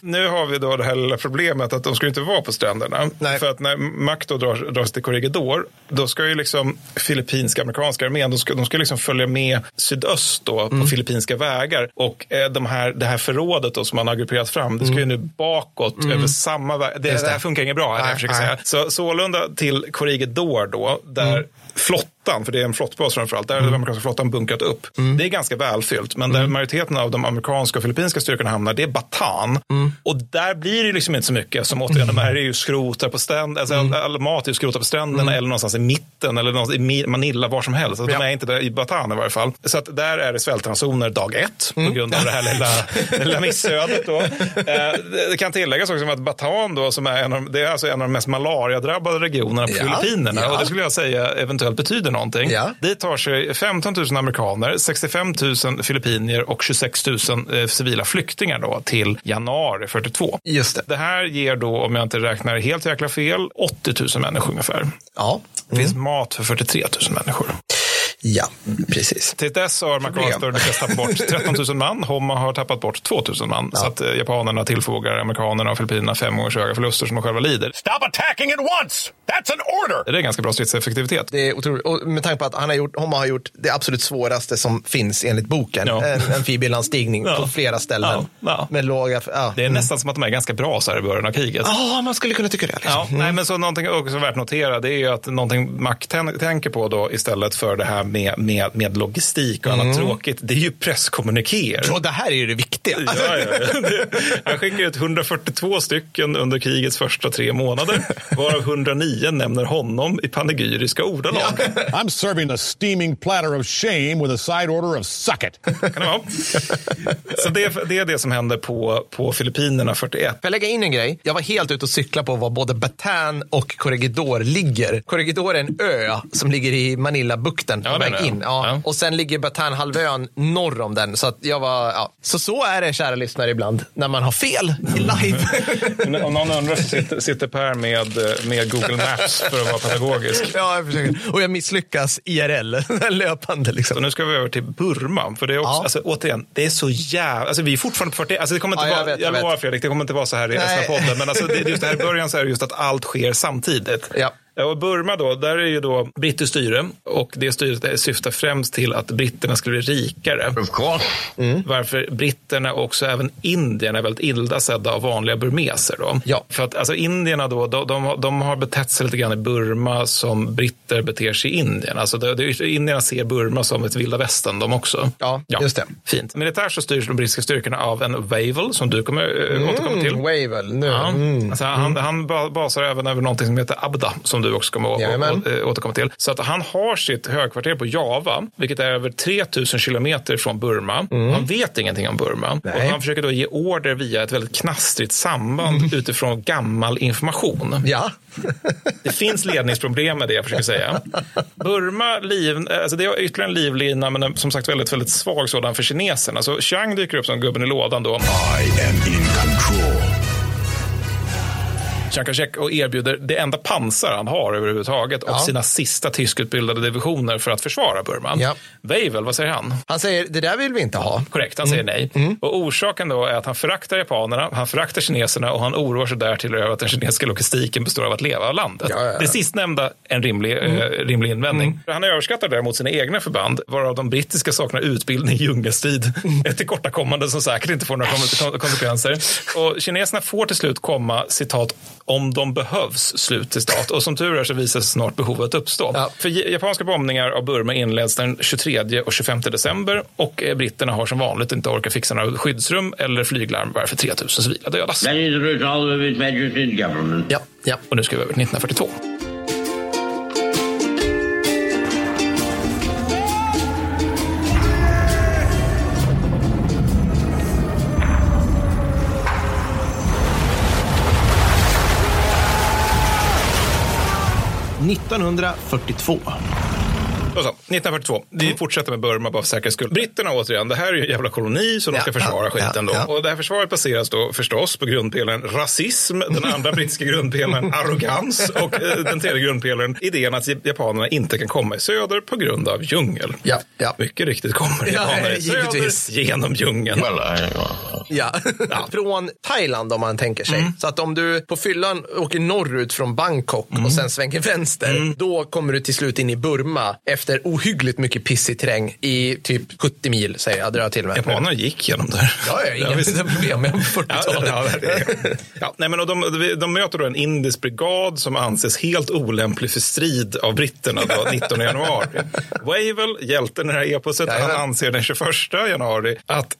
Nu har vi då det här lilla problemet att de ska inte vara på stränderna. Nej. För att när Mac då drar sig till Corregidor, då ska ju liksom filippinska amerikanska armén, de ska, de ska liksom följa med sydöst då på filippinska vägar. Och eh, de här, det här förrådet då som man har grupperat fram, det ska ju nu bakåt över samma väg. Det, det det. här funkar inget bra, det jag försöker säga. Så sålunda till Corregidor då, där flottan, för det är en flottbas framförallt, där den amerikanska flottan bunkrat upp. Det är ganska välfyllt, men där majoriteten av de amerikanska och filippinska styrkorna hamnar, det är Bataan. Och där blir det liksom inte så mycket, som återigen, de här är ju skrotar på stränderna, alltså all, all mat är ju skrotar på stränderna eller någonstans i mitten eller någonstans i Manila, var som helst. Alltså, De Ja. är inte där i Bataan i varje fall. Så att där är det svältransoner dag ett på grund av det här lilla, lilla missödet. Då. Eh, det- kan tilläggas också att Bataan då, som är en av, det är alltså en av de mest malariadrabbade regionerna på Ja, Filippinerna. ja. Och det skulle jag säga eventuellt eventuellt betyder någonting. Ja. Dit tar sig 15 000 amerikaner, 65 000 filippinier och 26 000 eh, civila flyktingar då till januari 42. Just det. Det här ger då, om jag inte räknar helt jäkla fel, 80 000 människor ungefär. Ja, Det finns mat för 43 000 människor. Ja precis. Till dess har MacArthur lyckats tappa bort 13 000 man. Homma har tappat bort 2 000 man. Så att eh, japanerna tillfogar amerikanerna och Filippinerna fem gånger så höga förluster som de själva lider. Stop attacking at once! That's an order! Det är ganska bra stridseffektivitet. Det är otroligt. Och med tanke på att han har gjort, Homma har gjort det absolut svåraste som finns enligt boken. Ja. En amfibielandstigning Ja. på flera ställen. Ja, ja. Med låga... Ja. Det är nästan som att de är ganska bra så här i början av kriget. Ja, man skulle kunna tycka det. Liksom. Ja, nej, men så någonting också värt att notera det är ju att någonting Mac tän- tänker på då istället för det här med, med, med logistik och annat tråkigt, det är ju presskommunikéer. Ja, det här är ju det viktiga. Ja, ja, ja. Det- Han skickar ut 142 stycken under krigets första tre månader, varav 109 nämner honom i panegyriska ordalag. I'm serving a steaming platter of shame with a side order of suck it. Så det, det är det som händer på, på Filippinerna 41. Får jag lägga in en grej? Jag var helt ute och cykla på var både Bataan och Corregidor ligger. Corregidor är en ö som ligger i Manila-bukten Ja, väg in. Ja. Ja. Och sen ligger Bataan-halvön norr om den. Så, att jag var, ja. så så är det, kära lyssnare, ibland. När man har fel i live. Om någon undrar så sitter, sitter Per med, med Google Maps för att vara pedagogisk. ja, jag försöker. Och jag misslyckas IRL, löpande. Så Liksom. nu ska vi över till Burma. För det är också, Ja. alltså, återigen, det är så jävla... Alltså, vi är fortfarande på 40... Alltså, det kommer inte Ja, jag vara, vet, jag jag lovar Fredrik, det kommer inte vara så här i resten av podden. Men alltså, det, just här i början så är det just att allt sker samtidigt. Ja. Och Burma då, där är ju då brittiskt styre och det styret syftar främst till att britterna skulle bli rikare. Of course. Varför britterna och också även indierna är väldigt illa sedda av vanliga burmeser. Då. Ja. För att alltså, indierna då, de, de, de har betett sig lite grann i Burma som britter beter sig i Indien. Alltså, det, det, indierna ser Burma som ett vilda västern de också. Ja, just det. Fint. Militärt så styrs de brittiska styrkorna av en Wavell som du kommer äh, återkomma till. Mm, Wavel, nu. Ja. Mm. Alltså, han, han ba- basar även över någonting som heter Abda, som du också kommer å- å- återkomma till. Så att han har sitt högkvarter på Java, vilket är över 3000 kilometer från Burma. Han vet ingenting om Burma. Och Mm. Han försöker då ge order via ett väldigt knastrigt samband utifrån gammal information. Ja. Det finns ledningsproblem med det jag försöker säga. Burma, liv, alltså det är ytterligare en livlina, men en, som sagt väldigt, väldigt svag sådan för kineserna. Så Chiang dyker upp som gubben i lådan då. I am in control. Kai-shek och erbjuder det enda pansar han har överhuvudtaget Ja. av sina sista tyskutbildade divisioner för att försvara Burma. Ja. Weivel, vad säger han? Han säger, det där vill vi inte ha. Korrekt, han säger nej. Och orsaken då är att han föraktar japanerna, han föraktar kineserna och han oroar sig därtill över att den kinesiska logistiken består av att leva av landet. Ja, ja, ja. Det sistnämnda en rimlig, eh, rimlig invändning. Han överskattar däremot sina egna förband, varav de brittiska saknar utbildning i djungelstrid. Ett tillkortakommande som säkert inte får några kon- konsekvenser. Och kineserna får till slut komma, citat, om de behövs, slut citat. Och som tur är så visar sig snart behovet uppstå. Ja. För japanska bombningar av Burma inleds den 23 och 25 december och eh, britterna har som vanligt inte orkat fixa några skyddsrum eller flyglarm varför 3000 civila dödas. Ja, ja. Och nu ska vi över till 1942. 1942. Då så, 1942. Vi fortsätter med Burma bara för säkerhets skull. Britterna återigen, det här är ju en jävla koloni som de Ja, ska försvara ja, skiten ja, då. ja. Och det här försvaret baseras då förstås på grundpelaren rasism, den andra brittiska grundpelaren arrogans och eh, den tredje grundpelaren idén att japanerna inte kan komma i söder på grund av djungel. Ja, ja. Mycket riktigt kommer Ja, japaner i söder givetvis. genom djungeln. Ja. Från Thailand om man tänker sig. Så att om du på fyllan åker norrut från Bangkok och sen svänger vänster, då kommer du till slut in i Burma efter ohyggligt mycket pissig terräng i typ 70 mil, säger jag, drar jag till med. Japanerna gick genom där. Ja, har inga visst. problem med Ja, 40-talet. ja, är- ja, nej, men och de, de möter då en indisk brigad som anses helt olämplig för strid av britterna då, 19 januari. Wavell, hjälten i det här eposet, Jajamän. han anser den 21 januari att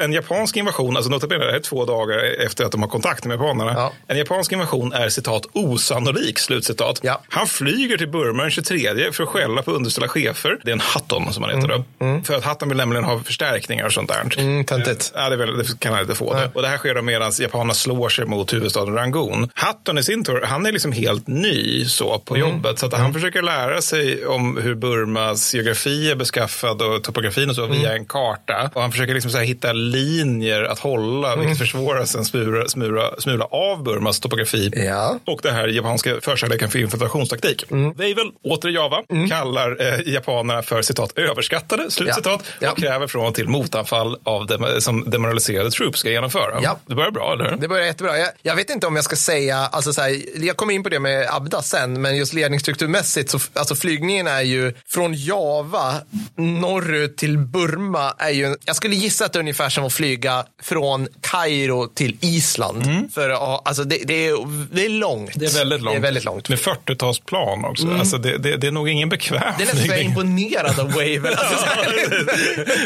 en japansk invasion, alltså nota bene, det här är två dagar efter att de har kontakt med japanerna. Ja. En japansk invasion är citat osannolik, slutcitat. Ja. Han flyger till Burma den 23 för att skälla på underställda chefer. Det är en Hutton som han heter då. För att Hutton vill nämligen ha förstärkningar och sånt där. Mm, töntigt. Ja, det, är väl, det kan han inte få. Det. Och det här sker då medan japanerna slår sig mot huvudstaden Rangoon. Hutton i sin tur, han är liksom helt ny så på jobbet. Så att han försöker lära sig om hur Burmas geografi är beskaffad och topografin och så via en karta. Och han försöker liksom så hitta linjer att hålla, vilket försvåras en smula, smula, smula av Burmas topografi. Ja. Och det här japanska förkärleken för infiltrationstaktik. Weivel, åter i Java, kallar eh, japanerna för citat överskattade, slutcitat, Ja. och kräver från och till motanfall av dem, som demoraliserade troops ska genomföra. Ja. Det börjar bra, eller hur? Det börjar jättebra. Jag, jag vet inte om jag ska säga, alltså så här, jag kommer in på det med Abda sen, men just ledningsstrukturmässigt så alltså flygningen är ju från Java norrut till Burma är ju, jag skulle gissa att det är ungefär som att flyga från Kairo till Island. För att ha- alltså det, det, är, det är långt. Det är väldigt långt. Det är väldigt långt. Med 40-talsplan också. Alltså det, det, det är nog ingen bekväm Det är nästan så jag är imponerad av Wavel. Alltså, så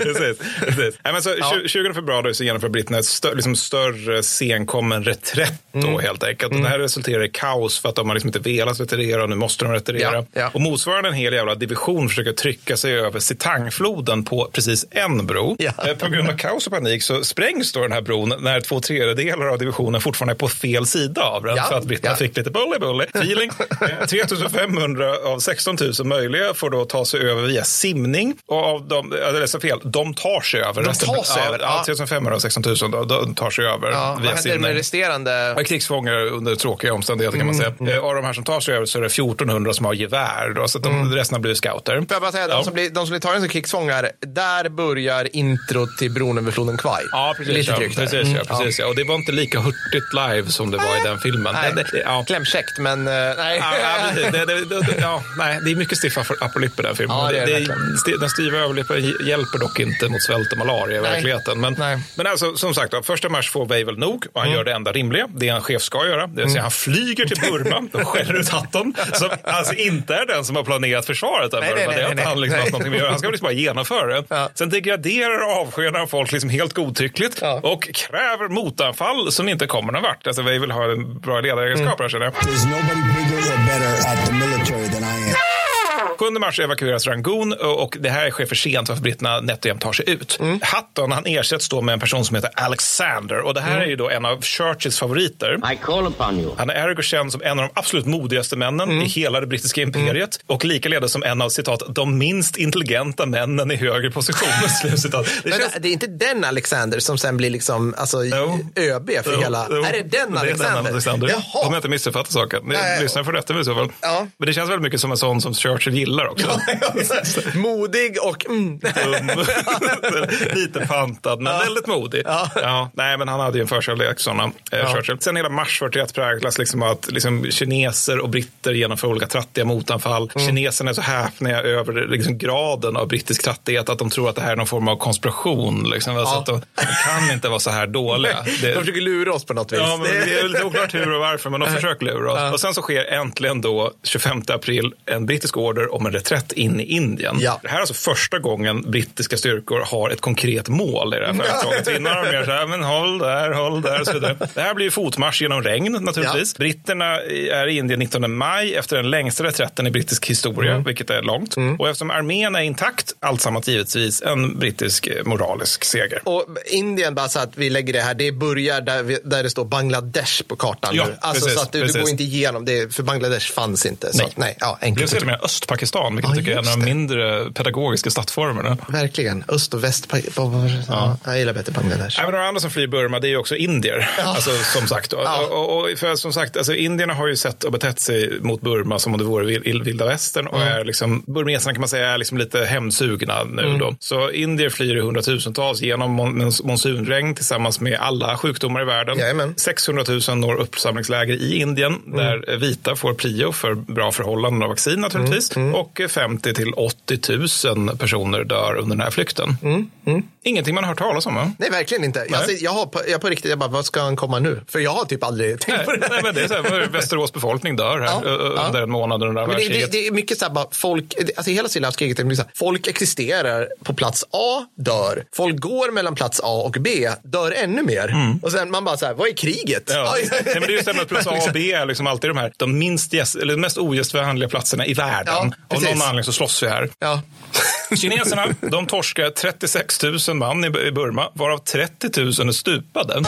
precis, precis. Nej, men så, Ja. 20 februari så genomför britterna ett stö, liksom större senkommen reträtt då Mm. helt enkelt. Och det här resulterar i kaos för att de har liksom inte velat retirera och nu måste de retirera. Ja, ja. Och motsvarande en hel jävla division försöker trycka sig över Sitangfloden på precis en bro. Eh, På grund av kaos och panik så sprängs då den här bron när två tredjedelar av divisionen fortfarande är på fel sida av den. För att britterna fick lite bully bully feeling. Eh, 3500 av 16 000 möjliga får då ta sig över via simning. Och av dem, eller så fel, de tar sig över. De tar sig ja, över, Ja, ja. 3500 av 16 000 då, de tar sig över Ja, vad via simning. med resterande? Ja, krigsfångar under tråkiga omständigheter kan man Mm, säga. Eh, Av de här som tar sig över så är det 1400 som har gevär. Då, så att de, resten har blivit scouter. Får jag bara säga, de, som blir, de som blir tagna som krigsfångar, där börjar introt till bron över floden Kwai. Ja, precis. Lite ja, precis, Mm, ja, precis ja. Och det var inte lika hurtigt live som det var i den filmen. Nej, Det, det, ja. klämkäckt, men eh, nej. Ja, det, det, det, ja, nej, det är mycket stiffa i den filmen. Ja, det det det, den stiva överlippen hjälper dock inte mot svält och malaria i Nej. verkligheten. Men, Nej. men alltså, som sagt, då, första mars får Weivel nog och han gör det enda rimliga, det en chef ska göra. Det vill säga han flyger till Burma och skäller ut Hatton, som alltså inte är den som har planerat försvaret av Nej, Burma. nej, det har nej, inte han liksom nej. haft någonting med att göra. Han ska liksom bara genomföra det. Ja. Sen degraderar och avskedar han folk liksom helt godtyckligt Ja. och kräver motanfall som inte kommer någon vart. Alltså Weivel har en bra ledaregenskap här känner jag. 7 mars evakueras Rangoon och det här sker för sent varför britterna nätt och jämnt tar sig ut. Mm. Hutton han ersätts då med en person som heter Alexander och det här Mm. är ju då en av Churchills favoriter. I call upon you. Han är ergo känd som en av de absolut modigaste männen Mm. i hela det brittiska imperiet och likaledes som en av citat de minst intelligenta männen i högre positioner. Slutcitat. Det Men känns... det är inte den Alexander som sen blir liksom, alltså, Jo. ÖB för Jo, hela... jo. Är det den Det är Alexander? den Alexander. Om jag Jaha. inte missuppfattar saken. Lyssna för rätta i så fall. Ja. Men det känns väldigt mycket som en sån som Churchill gillar också. Modig och... Mm. Lite pantad, men väldigt modig. Ja. nej, men han hade ju en förkärlek sådana. Eh, Churchill. Sen hela mars 41 präglas liksom av att liksom, kineser och britter genomför olika trattiga motanfall. Kineserna är så häpna över liksom, graden av brittisk trattighet att de tror att det här är någon form av konspiration. Liksom. Alltså Ja. att de, de kan inte vara så här dåliga. Det, De försöker lura oss på något vis. Ja, men det är lite oklart hur och varför, men de försöker lura oss. Och sen så sker äntligen då 25 april en brittisk order om en reträtt in i Indien. Ja. Det här är alltså första gången brittiska styrkor har ett konkret mål i det här fältslaget. Innan har de mer så här, men håll där, håll där och så vidare. Det här blir fotmarsch genom regn naturligtvis. Britterna är i Indien 19 maj efter den längsta reträtten i brittisk historia, Mm. vilket är långt. Och eftersom armén är intakt, alltsammans givetvis en brittisk eh, moralisk seger. Och Indien, bara så att vi lägger det här, det börjar där, vi, där det står Bangladesh på kartan Ja, nu. Alltså precis, så att du, du går inte igenom det, för Bangladesh fanns inte. Så, Nej. nej ja, Det enkelt. till och med Östpakistan, vilket Ja, jag tycker är en av de mindre pedagogiska stadsformerna. Verkligen. Öst och väst. Ja. Jag gillar bättre Bangladesh. Även några andra som flyr Burma, det är ju också indier. Alltså, som sagt. Ja. och, och för som sagt, alltså, indierna har ju sett och betett sig mot Burma som om det vore vil- vilda västern. Och är liksom, burmeserna kan man säga är liksom lite hemsugna nu Mm. då. Så indier flyr i hundratusentals genom mon- mons- monsunregn tillsammans med alla sjukdomar i världen. Jajamän. 600 000 når uppsamlingsläger i Indien Mm. där vita får prio för bra förhållanden och vaccin naturligtvis. Mm. Och 50 till 80 000 personer dör under den här flykten. Mm. Ingenting man har hört talas om va? Nej, verkligen inte. Alltså, jag, har på, jag på riktigt, jag bara, vad ska han komma nu? För jag har typ aldrig tänkt på Nej, det. nej, men det är så här, Västerås befolkning dör här Ja, ö- ja. under en månad under det, det, det är mycket så här, bara folk, alltså hela Stilla havskriget, är det mycket så här, folk existerar på plats A, dör. Folk går mellan plats A och B, dör ännu mer. Och sen man bara så här, vad är kriget? Mm. Ja. Nej, men det är just det med plus A och B är liksom alltid de här de minst gäst, eller mest ogästvänliga platserna i världen. Av Precis. någon anledning så slåss vi här. Ja. Kineserna de torskar 36 000 man i i Burma, varav 30 000 är stupade.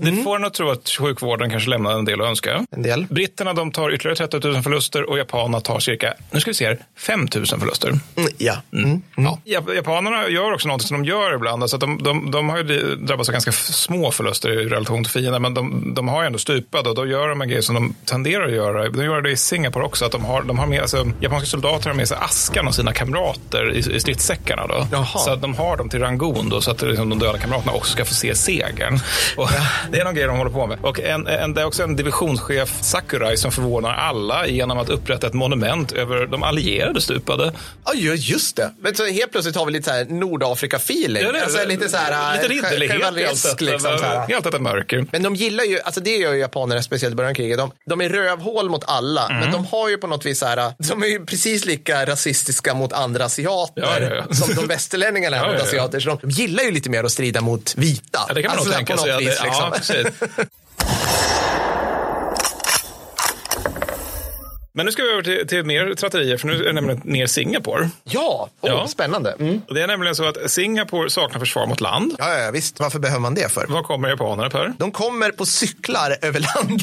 Aha. Det får en att tro att sjukvården kanske lämnar en del att önska. En del. Britterna de tar ytterligare 30 000 förluster och japanerna tar cirka, nu ska vi se här, 5 000 förluster. Mm, ja. Mm. Ja. Jap- Japanerna gör också något som de gör ibland. Alltså att de, de, de har ju drabbats av ganska små förluster i relation till fienden, men de, de har ju ändå stupat och då gör de en grej som de tenderar att göra. De gör det i Singapore också, att de har, de har med, alltså, japanska soldater har med sig askan av sina kamrater i, i stridssäckarna. Då. Jaha. Så att de har dem till Rangoon då, så att liksom, de döda kamraterna också ska få se segern. Och, det är någon grej de håller på med. Och en, en, det är också en divisionschef, Sakurai, som förvånar alla genom att upprätta ett monument över de allierade stupade. Ja, ju- just det. Men så helt plötsligt har vi lite så här Nordafrika-feeling. Ja, det alltså, lite så här, lite ridderlighet i allt detta. liksom, allt detta mörker. Men de gillar ju, alltså det gör ju japanerna speciellt i början av kriget. De, de är rövhål mot alla, Mm. men de har ju på något vis så här, de är ju precis lika rasistiska mot andra asiater Ja, ja, ja. som de västerlänningarna är mot asiater. Så de, de gillar ju lite mer att strida mot vita. Ja, det kan man alltså, nog tänka sig. liksom. Ja, Men nu ska vi över till, till mer tratterier, för nu är det nämligen mer Singapore. Ja, oh, Ja. spännande. Mm. Det är nämligen så att Singapore saknar försvar mot land. Ja, ja, visst. Varför behöver man det för? Var kommer japanerna, Per? De kommer på cyklar över land.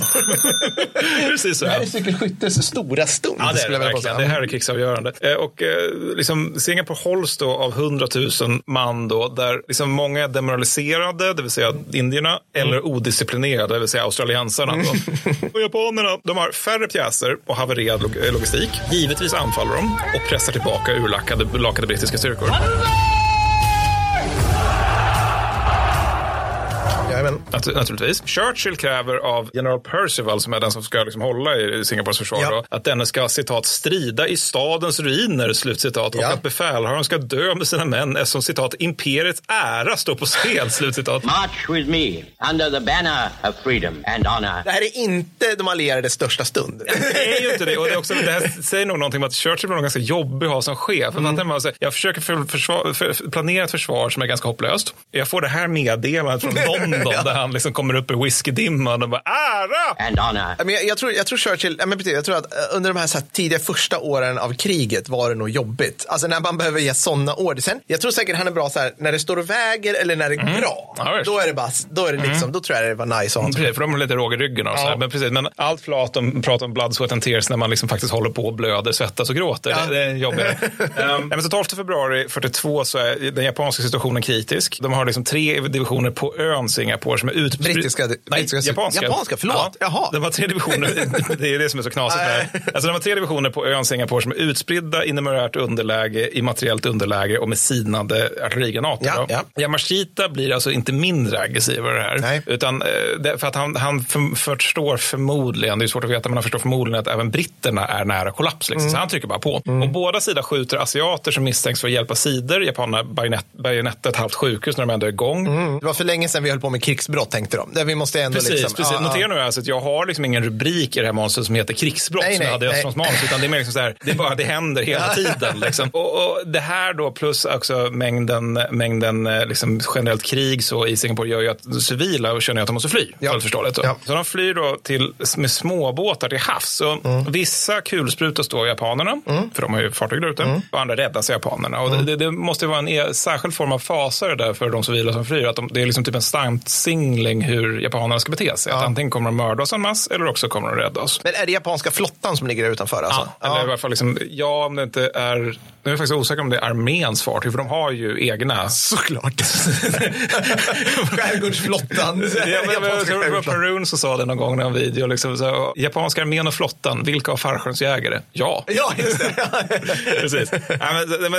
Precis så. Det här är cykelskyttes stora stund. Ja, det är det verkligen. Det här är krigsavgörande. Eh, Och eh, liksom, Singapore hålls då av 100 000 man då, där liksom många är demoraliserade, det vill säga indierna, eller odisciplinerade, det vill säga australiensarna. Och japanerna, de har färre pjäser och havererad log- logistik. Givetvis anfaller de och pressar tillbaka urlackade lakade brittiska styrkor. Naturligtvis. Churchill kräver av general Percival, som är den som ska liksom hålla i Singapores försvar, Ja. då, att denne ska citat strida i stadens ruiner, slutcitat, och Ja. att befälhavaren ska dö med sina män eftersom citat imperiets ära står på spel, slutcitat. March with me under the banner of freedom and honor. Det här är inte de allierades största stund. Det är ju inte det. Och det, är också, det här säger nog någonting om att Churchill var ganska jobbig att ha som chef. Mm. Man, jag försöker för, försvar, för, planera ett försvar som är ganska hopplöst. Jag får det här meddelandet från London där han liksom kommer upp i whiskydimman och bara ära! And honor. Ja, Men jag, jag, tror, jag tror Churchill, ja, men precis, jag tror att eh, under de här, så här tidiga första åren av kriget var det nog jobbigt. Alltså när man behöver ge sådana order. Sen, jag tror säkert han är bra så här, när det står och väger eller när det bra. Mm. Ja, visst. då är det bara, då är det liksom, då tror jag det var nice att ha honom. Precis, för de har lite råg i ryggen och så här. Men, precis, men allt prat om, prat om blood, sweat and tears när man liksom faktiskt håller på och blöder, svettas och gråter. Det, det är jobbigare. um, men så 12 februari 42 så är den japanska situationen kritisk. De har liksom tre divisioner på ön Singapore som är utspridda. Brittiska- Nej, brittiska- japanska. japanska, förlåt. Jaha. De har tre divisioner. det är det som är så knasigt. Här. Alltså, de har tre divisioner på ön Singapore som är utspridda i numerärt underläge, i materiellt underläge och med sinande artillerigranater. Ja, ja. Yamashita blir alltså inte mindre aggressiv över det här. Nej. Utan, eh, för att han, han för, förstår förmodligen, det är svårt att veta, men han förstår förmodligen att även britterna är nära kollaps. Liksom. Så han trycker bara på. Och båda sidor skjuter asiater som misstänks för att hjälpa sidor. Japanerna bajonett, bajonettar ett halvt sjukhus när de ändå är igång. Det var för länge sedan vi höll på med krigsbrott tänkte de. Det vi måste ändå Precis, liksom, precis. ja, Notera nu alltså att jag har liksom ingen rubrik i det här monstret som heter krigsbrott Nej, som jag hade i. Östfronts manus, utan det är mer liksom så här, det är bara, det händer hela tiden. Liksom. Och, och det här då plus också mängden, mängden eh, liksom generellt krig så i Singapore gör ju att civila känner att de måste fly. Ja. Förståeligt. Ja. Så de flyr då till, med småbåtar till havs. Så Mm. Vissa kulsprutas då japanerna, för de har ju fartyg där ute, Mm. och andra räddas japanerna. Och det, det, det måste vara en e- särskild form av fasare där för de civila som flyr. Att de, det är liksom typ en stamsingling hur japanerna ska bete sig. Att antingen kommer de mörda oss en mass eller också kommer de rädda oss. Men är det japanska flottan som ligger där utanför? Alltså? Ja, eller i alla fall liksom, ja, om det inte är... Nu är jag faktiskt osäker om det är arméns fartyg, för de har ju egna. Såklart. Skärgårdsflottan. Ja, men, jag Japanska tror det var. Perun som sa det någon gång i en video. Liksom, så, japanska armén och flottan, vilka av fallskärmsjägare? Ja. Ja, just det. Precis. Ja, men, det, det,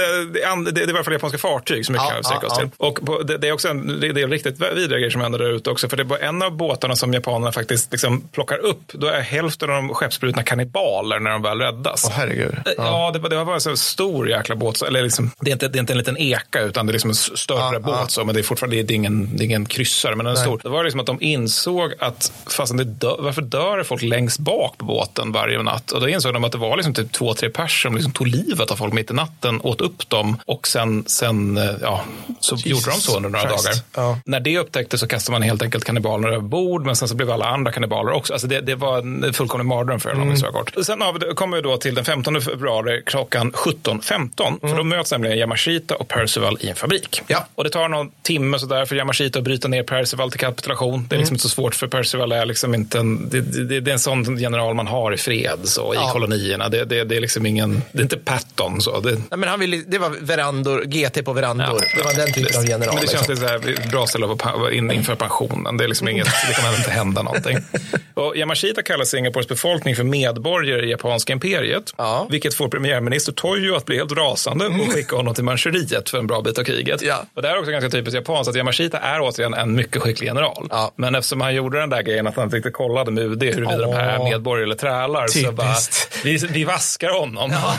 det, det är i alla fall japanska fartyg som vi Ja, kan ja, oss ja. till. Och på, det, det är också en, är riktigt vidriga grejer som händer där ute också. För det bara en av båtarna som japanerna faktiskt liksom plockar upp. Då är hälften av de skeppsbrutna kannibaler när de väl räddas. Åh, herregud. Ja, ja det, var- det var bara en stor jäkla båt. Eller liksom, det, är inte, det är inte en liten eka, utan det är liksom en större Ja, båt. ja. Så, men det är fortfarande det är ingen, det är ingen kryssare, men den är Nej. stor. Det var liksom att de insåg att fastän det dö, varför dör folk längst bak på båten varje natt? Och då insåg de att det var liksom typ två, tre pers som liksom tog livet av folk mitt i natten, åt upp dem och sen, sen eh, ja, så gjorde de så under några Christ. dagar. Ja. När det upptäcktes så kastade man helt enkelt kannibalerna över bord, men sen så blev alla andra kannibaler också. Alltså det, det var en fullkomlig mardröm för dem, mm. kort. Sen kommer vi då till den 15 februari klockan 17.15, mm. för då möts nämligen Yamashita och Percival i en fabrik. Ja. Och det tar någon timme sådär för Yamashita att bryta ner Percival till kapitulation. Det är liksom mm. inte så svårt, för Percival är liksom inte en, det, det, det, är en sån general man har i fred, så, i ja. kolonierna. Det, det, det är liksom ingen, det är inte Patton. Så. Det, Nej, men han ville, det var verandor, GT på verandor. Ja. Det var den typen av general. Men det känns liksom. lite bra ställe in, inför pensionen. Det, är liksom inget, det kommer inte hända någonting. Och Yamashita kallar Singapores befolkning för medborgare i japanska imperiet. Ja. Vilket får premiärminister Toyo att bli helt rasande och skicka honom till Manchuriet för en bra bit av kriget. Ja. Och det här är också ganska typiskt japanskt att Yamashita är återigen en mycket skicklig general. Ja. Men eftersom han gjorde den där grejen att han inte riktigt kollade med UD huruvida oh. de här är medborgare eller trälar Typiskt. så bara, vi, vi vaskar honom. Ja.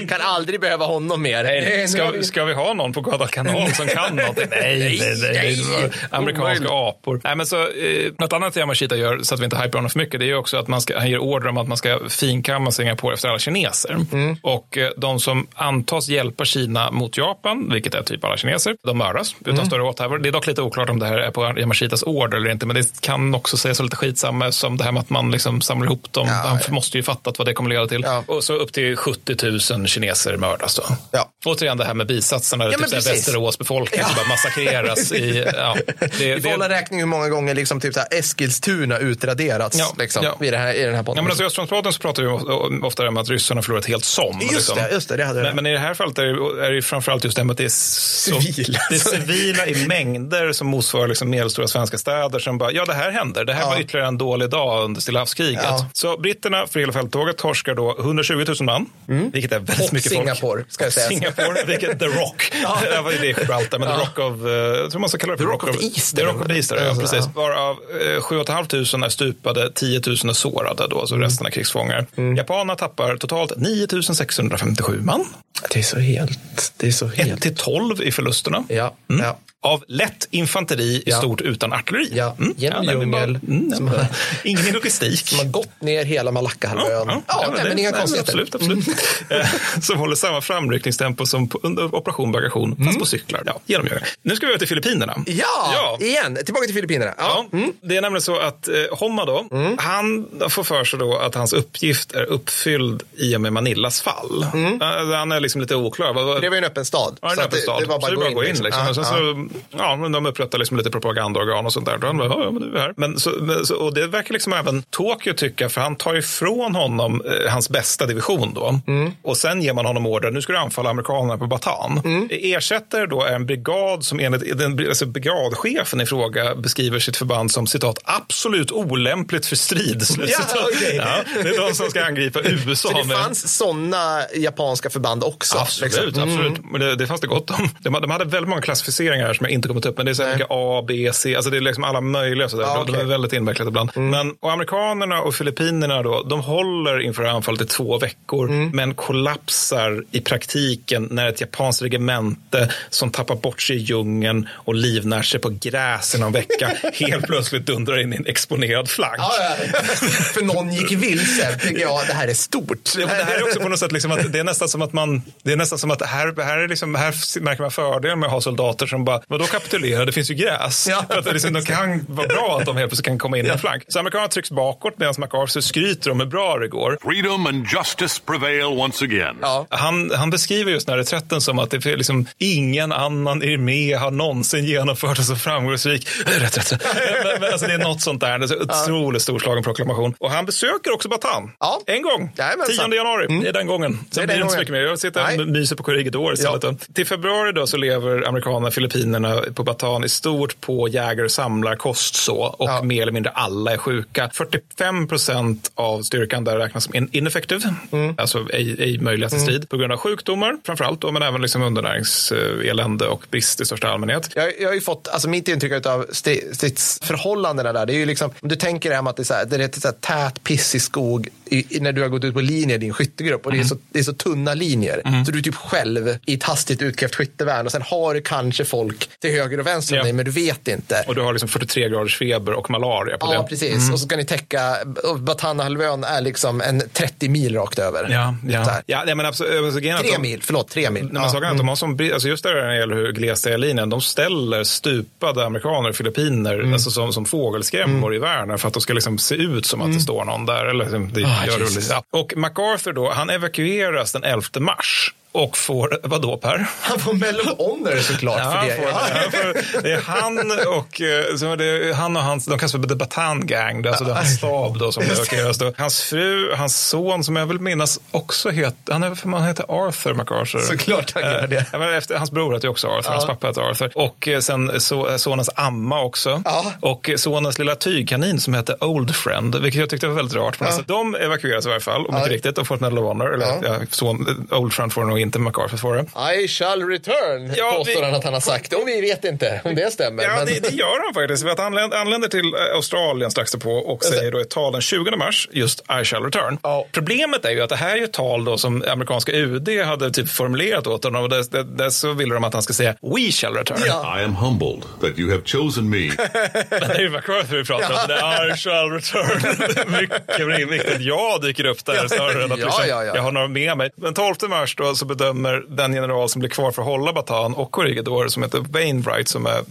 kan aldrig behöva honom mer. Nej, ska, ska vi ha någon på Guadalcanal som kan någonting? Nej, nej, nej. nej. Amerikanska apor. Nej, men så, eh, något annat Yamashita gör, så att vi inte hypar honom för mycket, det är också att man ska, han ger order om att man ska finkamma Singapore efter alla kineser. Mm. Och eh, de som antas hjälpa Kina mot Japan, vilket är typ alla kineser, de mördas utan mm. större åthävor. Det är dock lite oklart om det här är på Yamashitas order eller inte, men det kan också sägas lite skitsamma som det här med att man liksom samlar ihop dem. Ja, han ja. måste ju fattat vad det kommer leda till. Ja. Och så upp till 70 000 kineser mördas då. Ja. Återigen det här med bisatserna, ja, typ Västerås befolkning som bara massakreras. i, ja, det, Vi får hålla räkning hur många gånger liksom, typ så här Eskilstuna utraderats ja, liksom, ja. I, det här, i den här podden. Ja, men alltså, I Östfrontspraten så pratar vi ofta om att ryssarna har förlorat helt som. Just liksom. det, just det, det hade men, men, i det här fallet är det, är det framförallt just det med att det är, så, civila. det är civila i mängder som motsvarar liksom medelstora svenska städer som bara, ja det här händer. Det här var ytterligare en dålig dag under Stilla havskriget. Så britterna för hela fälttåget torskar då 120 000 man, mm. vilket är väldigt och mycket Singapore, folk. ska jag säga. Singapore, vilket The Rock. ja. Det var ju det Gibraltar, men ja. The Rock of, uh, jag tror man ska kalla det för The Rock, Rock of Easter. The Rock of Easter, ja, precis. Varav uh, 7 500 är stupade, 10 000 är sårade då, alltså mm. resten är krigsfångar. Mm. Japanerna tappar totalt 9 657 man. Det är så helt... Det är så helt... 1 till 12 i förlusterna. Ja, mm. ja av lätt infanteri i stort utan artilleri. Ja, mm. genom ja, djungel. Mm, har, ingen logistik. Som har gått ner hela Malackahalvön. Ja, ja, ja, ja, men inga konstigheter. Absolut, absolut. Mm. som håller samma framryckningstempo som på, under Operation Bagation, fast mm. på cyklar. Ja, genom. Nu ska vi över till Filippinerna. Ja, ja, igen. Tillbaka till Filippinerna. Ja. Mm. Det är nämligen så att eh, Homma då, han får för sig då att hans uppgift är uppfylld i och med Manillas fall. Mm. Han är liksom lite oklar. Det var ju en öppen stad. Ja, en öppen stad. Det, det var bara att gå in. Liksom. Liksom. Ja, så, ja, men de upprättar liksom lite propagandaorgan och sånt där. Då han bara, ja, men är här. Men så, så, och det verkar liksom även Tokyo tycka, för han tar ifrån honom eh, hans bästa division då. Mm. Och sen ger man honom order, nu ska du anfalla amerikanerna på Batan. Mm. Ersätter då en brigad som enligt den, alltså brigadchefen i fråga beskriver sitt förband som citat absolut olämpligt för strid. Ja, okay. ja, det är de som ska angripa USA. Så det med... fanns sådana japanska förband också? Absolut, liksom. absolut. Mm. Men det, det fanns det gott om. De, de hade väldigt många klassificeringar som jag inte kommit upp men det är så mycket A, B, C, alltså det är liksom alla möjliga. Så ah, okay. De är väldigt invecklat ibland. Mm. Men, och amerikanerna och Filippinerna då, de håller inför anfallet i två veckor, mm. men kollapsar i praktiken när ett japanskt regemente som tappar bort sig i djungeln och livnär sig på gräs i någon vecka helt plötsligt dundrar in i en exponerad flank. Ja, ja. För någon gick vilse, tycker jag. Det här är stort. Ja, det här är också på något sätt liksom att det är nästan som att man, det är nästan som att här, här, är liksom, här märker man fördelen med att ha soldater som bara, vadå kapitulera, det finns ju gräs. Ja. För att liksom, det kan vara bra att de helt plötsligt kan komma in i en flank. Så amerikanerna trycks bakåt medan MacArthur skryter om hur bra det går. Freedom and justice prevail once again. Ja. Han, han beskriver just den här reträtten som att det är liksom, ingen annan armé har någonsin genomfört en så framgångsrik reträtt. men, men, alltså, det är något sånt där. Det är en otroligt storslagen proklamation. Och han besöker också Batan. Ja. En gång. 10 januari. Mm. Det är den gången. Sen blir det inte så mycket mer. Jag sitter och myser på år istället. Ja. Till februari då så lever amerikanerna Filippinerna på Batan i stort på jägare och samlarkost så och ja. mer eller mindre alla är sjuka. 45 procent av styrkan där räknas som ineffektiv, mm. alltså ej, ej möjliga till mm. strid på grund av sjukdomar framför allt men även liksom undernäringselände och brist i största allmänhet. Jag, jag har ju fått, alltså mitt intryck av stridsförhållandena där, det är ju liksom, om du tänker dig att det är, så här, det är så här tät, pissig skog i, när du har gått ut på linje i din skyttegrupp och mm. det, är så, det är så tunna linjer. Mm. Så du är typ själv i ett hastigt utkrävt skyttevärn och sen har du kanske folk till höger och vänster om Ja. dig, men du vet inte. Och du har liksom 43 graders feber och malaria på Ja, det. precis. Mm. Och så ska ni täcka, Batanahalvön är liksom en 30 mil rakt över. Ja, ja. ja nej, men absolut, Tre de- mil, förlåt, tre mil. Nej, men Ja. att de har som, alltså just där när det gäller hur glest det är linjen, de ställer stupade amerikaner och filippiner Mm. alltså som, som fågelskrämmor i världen för att de ska liksom se ut som att det står någon där. Eller, liksom, det Ah, gör det ja. Och MacArthur då, han evakueras den 11 mars och får, vad då Per? Han får Medal of Honor såklart Ja, för han det. får, Ja. han får, det är han och, eh, så det, han och hans, de kallas för The Batan Gang, det är alltså det är hans stab då som. Då. Hans fru, hans son som jag vill minnas också heter, han, är, man heter Arthur MacArthur. Såklart han gör Eh, det. ja, men efter, hans bror heter också Arthur, hans pappa heter Arthur. Och eh, sen så, sonens amma också. Ja. Och eh, sonens lilla tygkanin som heter Old Friend, vilket jag tyckte var väldigt rart. Men alltså, de evakueras i varje fall, och mycket Ja. riktigt, och får ett Medal of Honor. Eller, Ja. ja. son, Old Friend får nog inte, MacArthur det. I shall return, Ja, påstår vi- han att han har sagt. Och vi vet inte om det stämmer. Ja, men... det, det gör han faktiskt. För att han anländer, anländer till eh, Australien strax därpå och säger då ett tal den 20 mars, just I shall return. Ja. Problemet är ju att det här är ett tal då som amerikanska UD hade typ formulerat åt honom och där, där, där så ville de att han ska säga We shall return. Ja. I am humbled that you have chosen me. Men det är ju MacArthur vi pratar om. är I shall return. Mycket viktigt. Jag dyker upp där snarare än att Ja, liksom, ja, ja. jag har några med mig. Den 12 mars då så bedömer den general som blir kvar för att hålla Batan och Corregidor som heter Wainwright som är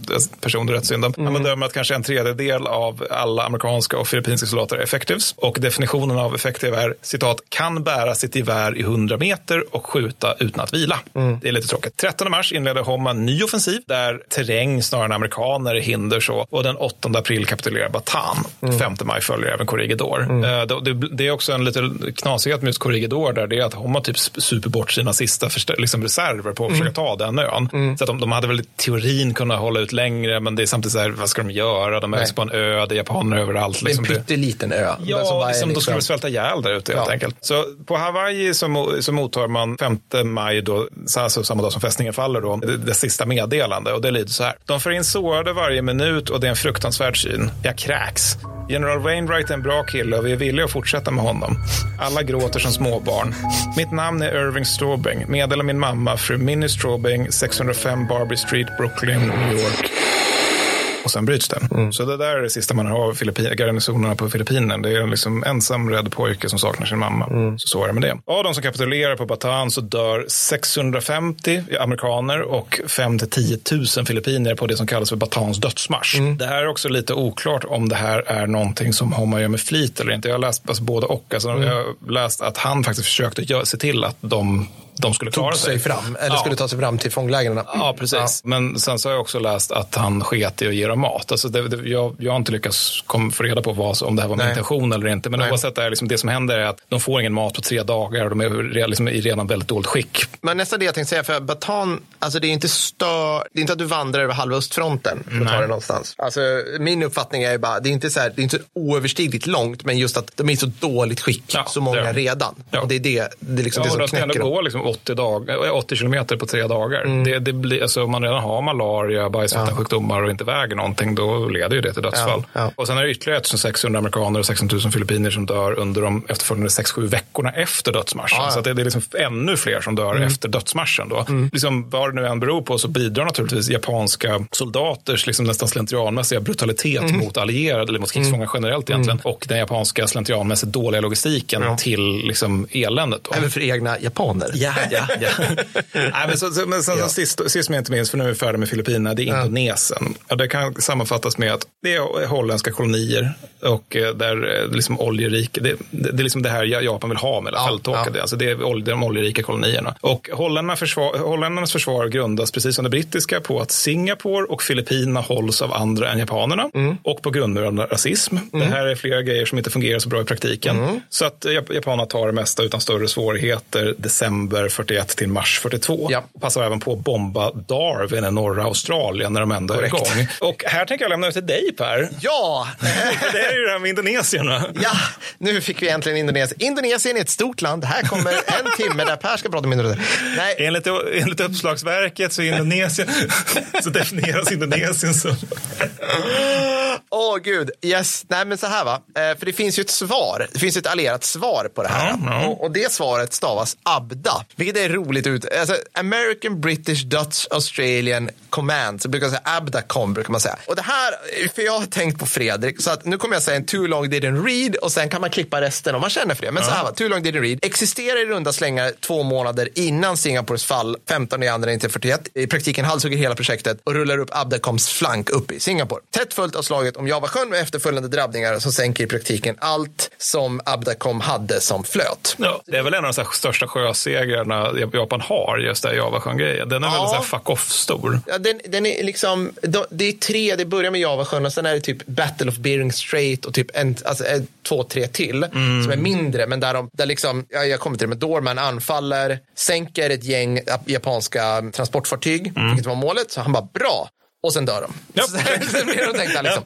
personrättssynden. Han Mm. bedömer att kanske en tredjedel av alla amerikanska och filippinska soldater är effectives. Och definitionen av effective är citat kan bära sitt gevär i 100 meter och skjuta utan att vila. Mm. Det är lite tråkigt. 13 mars inleder Homma en ny offensiv där terräng snarare än amerikaner är hinder så. Och den 8 april kapitulerar Batan. Mm. 5 maj följer även Corregidor. Eh, det, det, det är också en lite knasighet med just Corregidor där det är att Homma typ super bort sina sista förstö- liksom reserver på att försöka ta den ön. Så att de, de hade väl i teorin kunnat hålla ut längre men det är samtidigt så här, vad ska de göra? De är på en ö, det är japaner överallt. Liksom. en pytteliten ö. Ja, som är liksom, de liksom- skulle väl svälta ihjäl där ute helt Ja. enkelt. Så på Hawaii så, så mottar man 5 maj, då, alltså samma dag som fästningen faller, då, det, det sista meddelande. Och det lyder så här. De får in sårade varje minut och det är en fruktansvärd syn. Jag kräks. General Wainwright är en bra kille och vi är villiga att fortsätta med honom. Alla gråter som småbarn. Mitt namn är Irving Straubing. Meddela min mamma, fru Minnie Straubing, 605 Barbie Street, Brooklyn, New York. Och sen bryts den. Mm. Så det där är det sista man har av Filippin- garnisonerna på Filippinerna. Det är en liksom ensam rädd pojke som saknar sin mamma. Mm. Så så är det med det. Av de som kapitulerar på Bataan så dör 650 amerikaner och 5 till 10 000 filippiner på det som kallas för Batans dödsmarsch. Mm. Det här är också lite oklart om det här är någonting som Homma gör med flit eller inte. Jag har läst alltså, både och. Alltså, Mm. Jag har läst att han faktiskt försökte se till att de, de skulle klara tog sig fram, eller Ja. skulle ta sig fram till fånglägren. Ja, precis. Men sen så har jag också läst att han sket i att ge dem mat. Alltså det, det, jag, jag har inte lyckats kom, få reda på vad, om det här var med Nej. intention eller inte. Men Nej. oavsett, det, är liksom, det som händer är att de får ingen mat på tre dagar och de är liksom i redan väldigt dåligt skick. Men nästan det jag tänkte säga, för Batan, alltså det är inte stör, det är inte att du vandrar över halva östfronten för att ta det någonstans. Alltså min uppfattning är ju bara, det är inte så här, det är inte oöverstigligt långt, men just att de är i så dåligt skick, Ja, så många. Ja. Och det är det, det är liksom Ja, det som knäcker dem. Gå liksom 80, dag, eh, 80 kilometer på tre dagar. Mm. Det, det blir, alltså, om man redan har malaria, bajsvattensjukdomar och inte väger någonting, då leder ju det till dödsfall. Ja, ja. Och sen är det ytterligare 1600 amerikaner och 16 000 filippiner som dör under de efterföljande 6-7 veckorna efter dödsmarschen. Ja, ja. Så att det, det är liksom ännu fler som dör Mm. efter dödsmarschen. Då. Liksom, vad det nu än beror på så bidrar naturligtvis japanska soldaters liksom nästan slentrianmässiga brutalitet Mm. mot allierade, eller mot krigsfångar generellt egentligen, och den japanska slentrianmässigt dåliga logistiken till liksom, eländet. Då. Även för egna japaner. Ja, ja, ja. Nej, men så, så, men sen, Ja. sist, sist men inte minst, för nu är vi färdiga med Filippinerna, det är Indonesien. Och det kan sammanfattas med att det är holländska kolonier och eh, där eh, liksom oljerika, det, det, det är liksom det här Japan vill ha med Ja, ja. Alltså det är ol- de oljerika kolonierna. Och holländarna försvar, holländarnas försvar grundas precis som det brittiska på att Singapore och Filippinerna hålls av andra än japanerna Mm. och på grund av rasism. Det här är flera grejer som inte fungerar så bra i praktiken. Mm. Så att eh, Jap- japanerna tar det mesta utan större svårigheter december 41 till mars 42. Ja. Passar även på att bomba Darwin i norra Australien när de ändå är Korrekt. igång. Och här tänker jag lämna ut till dig Per. Ja! Det är ju det här med Indonesien. Ja, nu fick vi äntligen Indonesien. Indonesien är ett stort land. Här kommer en timme där Per ska prata om Indonesien. Nej, Enligt, enligt uppslagsverket så är Indonesien så definieras Indonesien som... Åh gud, yes. Nej men så här va, eh, för det finns ju ett svar, det finns ett allierat svar på det här. Ja, ja. Och, och det svaret stavas ABDA, vilket är roligt ut. Alltså, American, British, Dutch, Australian Command, så brukar säga ABDA-com brukar man säga. Och det här, för jag har tänkt på Fredrik, så att nu kommer jag säga en too long didn't read och sen kan man klippa resten om man känner för det. Men så här va, too long didn't read existerar i runda slängar två månader innan Singapores fall 15 januari 1941. I praktiken halshugger hela projektet och rullar upp ABDA-coms flank upp i Singapore. Tätt följt av slaget om Javasjön med efterföljande drabbningar som sänker i praktiken allt som ABDA-com hade som flöt. Ja, det är väl en av de så här sjösegrarna Japan har, just det Javasjön-grejen. Den är Ja. väldigt så här fuck off-stor. Ja, den, den är liksom, det är tre, det börjar med Javasjön och sen är det typ Battle of Bering Strait och typ en, alltså, en, två, tre till som är mindre. Men där, de, där liksom, ja, jag kommer till det, men Dorman anfaller, sänker ett gäng japanska transportfartyg, vilket var målet. Så han bara, bra. Och sen dör de. Ja. Så sen blir de tänkta liksom.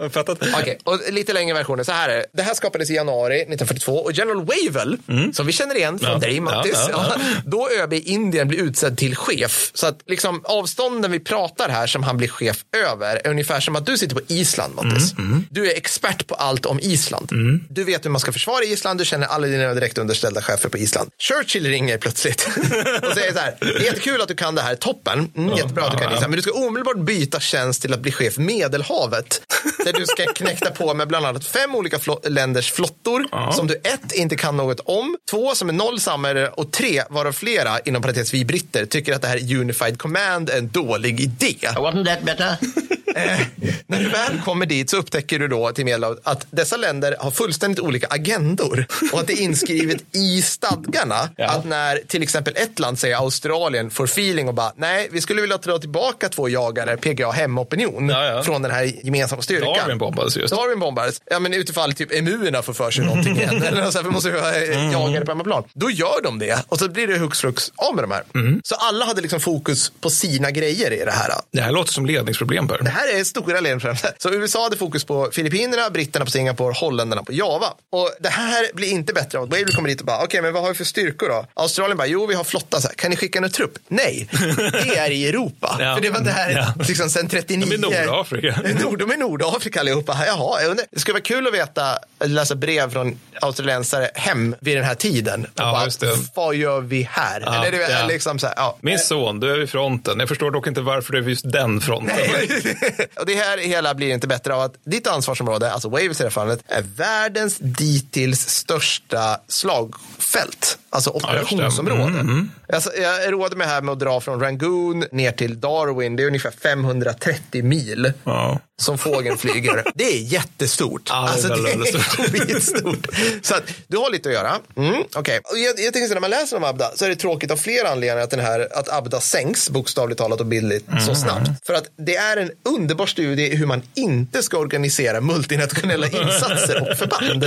Ja, och lite längre versioner. Så här är det. Det här skapades i januari 1942 och General Wavell, som vi känner igen från Ja. Dave Mattis, Ja, ja, då ÖB i Indien blir utsedd till chef. Så att liksom avstånden vi pratar här som han blir chef över är ungefär som att du sitter på Island, Mattis. Du är expert på allt om Island. Du vet hur man ska försvara Island, du känner alla dina direkt underställda chefer på Island. Churchill ringer plötsligt och säger så här, jättekul att du kan det här, toppen, mm, jättebra att du kan Island, men du ska omedelbart byta tjänst till att bli chef Medelhavet. Där du ska knäckta på med bland annat fem olika flo- länders flottor som du ett, inte kan något om, två som är noll samma och tre, varav flera, inom parentes vi britter, tycker att det här Unified Command är en dålig idé. Wasn't that better? Eh, när du väl kommer dit så upptäcker du då till Medelhavet att dessa länder har fullständigt olika agendor och att det är inskrivet i stadgarna att när till exempel ett land säger Australien får feeling och bara nej, vi skulle vilja dra tillbaka två jagare, PGA hemopinion Ja, ja. från den här gemensamma styrkan. Darwin bombades just. Darwin bombades. Ja, men utifall typ emuerna får för sig någonting igen. Eller så här, vi måste ha eh, jagare på hemmaplan. Då gör de det och så blir det hux flux av med de här. Så alla hade liksom fokus på sina grejer i det här. Det här låter som ledningsproblem, Per. Det här är stora ledningsfrämst. Så USA hade fokus på Filippinerna, britterna på Singapore, holländarna på Java. Och det här blir inte bättre av att Wavell kommer dit och bara, okej, men vad har vi för styrkor då? Australien bara, jo, vi har flotta. Så här, kan ni skicka en trupp? Nej, det är i Europa. Ja. För det var det här, Ja. liksom sen 39. De är Nordafrika. Nord, de är Nordafrika allihopa. Jaha, jag undrar, det skulle vara kul att veta, läsa brev från australiensare hem vid den här tiden. Ja, bara, just det. Vad gör vi här? Ja, Eller ja. liksom här, ja. Min son, du är vid fronten. Jag förstår dock inte varför du är vid just den fronten. och det här hela blir inte bättre av att ditt ansvarsområde, alltså Wavels i det här fallet, är världens dittills största slagfält. Alltså operationsområde. Alltså, jag roade mig här med att dra från Rangoon ner till Darwin. Det är ungefär 530 30 mil. Ja som fågeln flyger. Det är jättestort. Ja, det är alltså, det är skitstort. Så att, du har lite att göra. Mm. Och jag, jag tänker så när man läser om Abda så är det tråkigt av flera anledningar att, den här, att Abda sänks bokstavligt talat och bildligt Mm. så snabbt. För att det är en underbar studie i hur man inte ska organisera multinationella insatser och förband.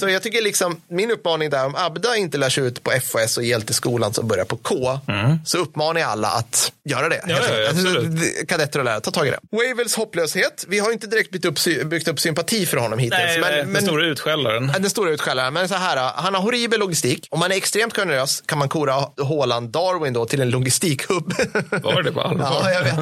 Så jag tycker liksom, min uppmaning där, om Abda inte lär sig ut på FOS och hjälteskolan som börjar på K, så uppmanar jag alla att göra det. Mm. Ja, ja, ja. Kadetter och lärare, ta tag i det. Wavels hopplöshet, vi har inte direkt byggt upp, byggt upp sympati för honom hittills. Nej, men, den men, stora utskällaren. den stora utskällaren. Men så här, han har horribel logistik. Om man är extremt generös kan man kora Håland Darwin då till en logistikhubb. Var det på allvar? Ja, jag vet.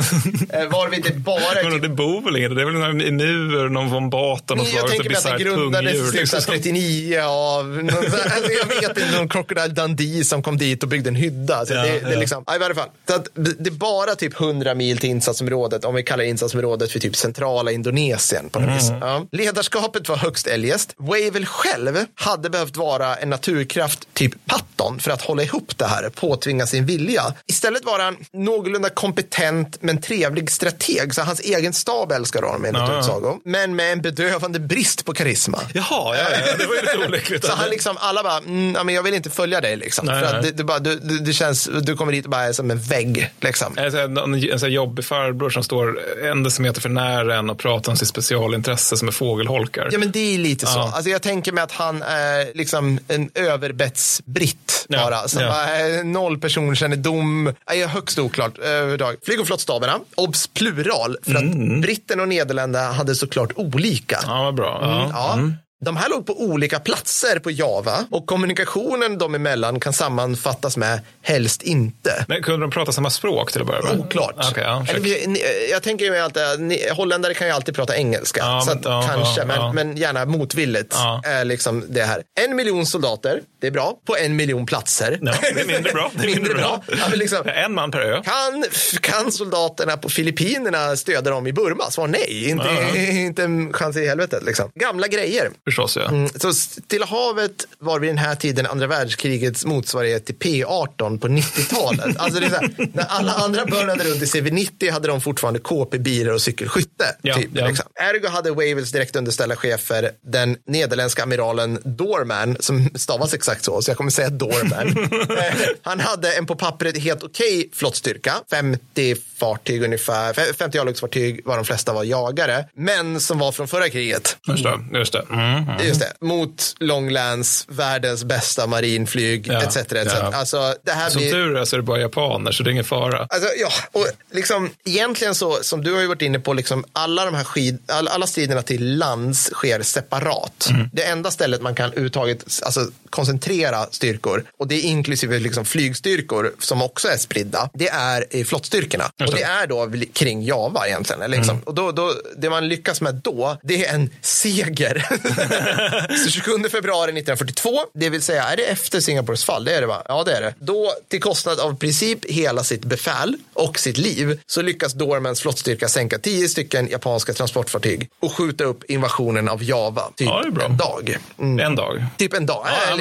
Eh, Varvid det bara är Men det bor väl inget? Det är väl några emuer, någon von Bata, något Nej, jag tänker mig att det grundades typ Liksom. 39 av, någon, så alltså jag vet inte, någon Crocodile Dundee som kom dit och byggde en hydda. Så Ja, det, det är liksom, i varje fall. Så att det är bara typ 100 mil till insatsområdet, om vi kallar insatsområdet för typ centrala Indonesien. På något vis. Mm. Ja. Ledarskapet var högst eljest. Wavell själv hade behövt vara en naturkraft typ Patton för att hålla ihop det här, påtvinga sin vilja. Istället var han någorlunda kompetent men trevlig strateg, så hans egen stab älskar honom enligt Ja, utsago. Men med en bedövande brist på karisma. Jaha, ja, ja, det var ju lite olyckligt. Så han liksom, alla bara, mm, men jag vill inte följa dig liksom. Nej, för att det, det, bara, du, du, det känns, du kommer dit och bara är som en vägg liksom. En här, en, en sån här jobbig farbror som står en decimeter för nära en och pratar om sitt specialintresse som är fågelholkar. Ja men det är lite så. Ja. Alltså, jag tänker mig att han är liksom en överbetsbritt Ja, bara. Som ja. är noll personkännedom. Är högst oklart överhuvudtaget. Flyg och flottstaberna, obs plural. För att britten och Nederländerna hade såklart olika. Mm. Ja, vad bra. Ja. Ja. De här låg på olika platser på Java och kommunikationen dem emellan kan sammanfattas med helst inte. Men kunde de prata samma språk till att börja med? Oklart. Okej, ja, Eller, jag tänker mig alltid, ni, holländare kan ju alltid prata engelska. Ja, så att, ja, kanske, men, men gärna motvilligt. Är liksom det här. En miljon soldater, det är bra. På en miljon platser. Ja, det är mindre bra. Det är mindre bra. Ja, men liksom, En man per ö. kan, kan soldaterna på Filippinerna stödja dem i Burma? Svar nej. Inte, inte en chans i helvetet. Liksom. Gamla grejer. Förstås, ja. Mm, Så Stilla havet var vid den här tiden andra världskrigets motsvarighet till P18 på 90-talet. alltså det är så här, när alla andra började runt i CV90 hade de fortfarande KP-bilar och cykelskytte. Ja, typ, ja. liksom. Ergo hade Wavels direkt underställda chefer den nederländska amiralen Doorman, som stavas exakt så, så jag kommer säga Doorman. Eh, Han hade en på pappret helt okej flottstyrka, 50 fartyg ungefär, 50 örlogsfartyg var de flesta var jagare, men som var från förra kriget. Just det. Just det. Mm, mm. Just det, mot Longlands, världens bästa marinflyg, Ja, etc. etc. ja. Alltså, det här Som blir... tur är så är det bara japaner, så det är ingen fara. Alltså, ja, och liksom, egentligen så, som du har ju varit inne på, liksom, alla de här skid, alla, alla striderna till lands sker separat. Mm. Det enda stället man kan överhuvudtaget alltså, koncentrera styrkor, och det är inklusive liksom, flygstyrkor som också är spridda, det är i flottstyrkorna. Och det. är då kring Java egentligen. Liksom. Och då, då, det man lyckas med då, det är en seger. så 27 februari 1942, det vill säga, är det efter Singapores fall? Det är det va? Ja, det är det. Då, till kostnad av princip hela sitt befäl och sitt liv, så lyckas Dormans flottstyrka sänka tio stycken japanska transportfartyg och skjuta upp invasionen av Java. Typ Ja, en dag. Mm. En dag. Typ en dag. Ja,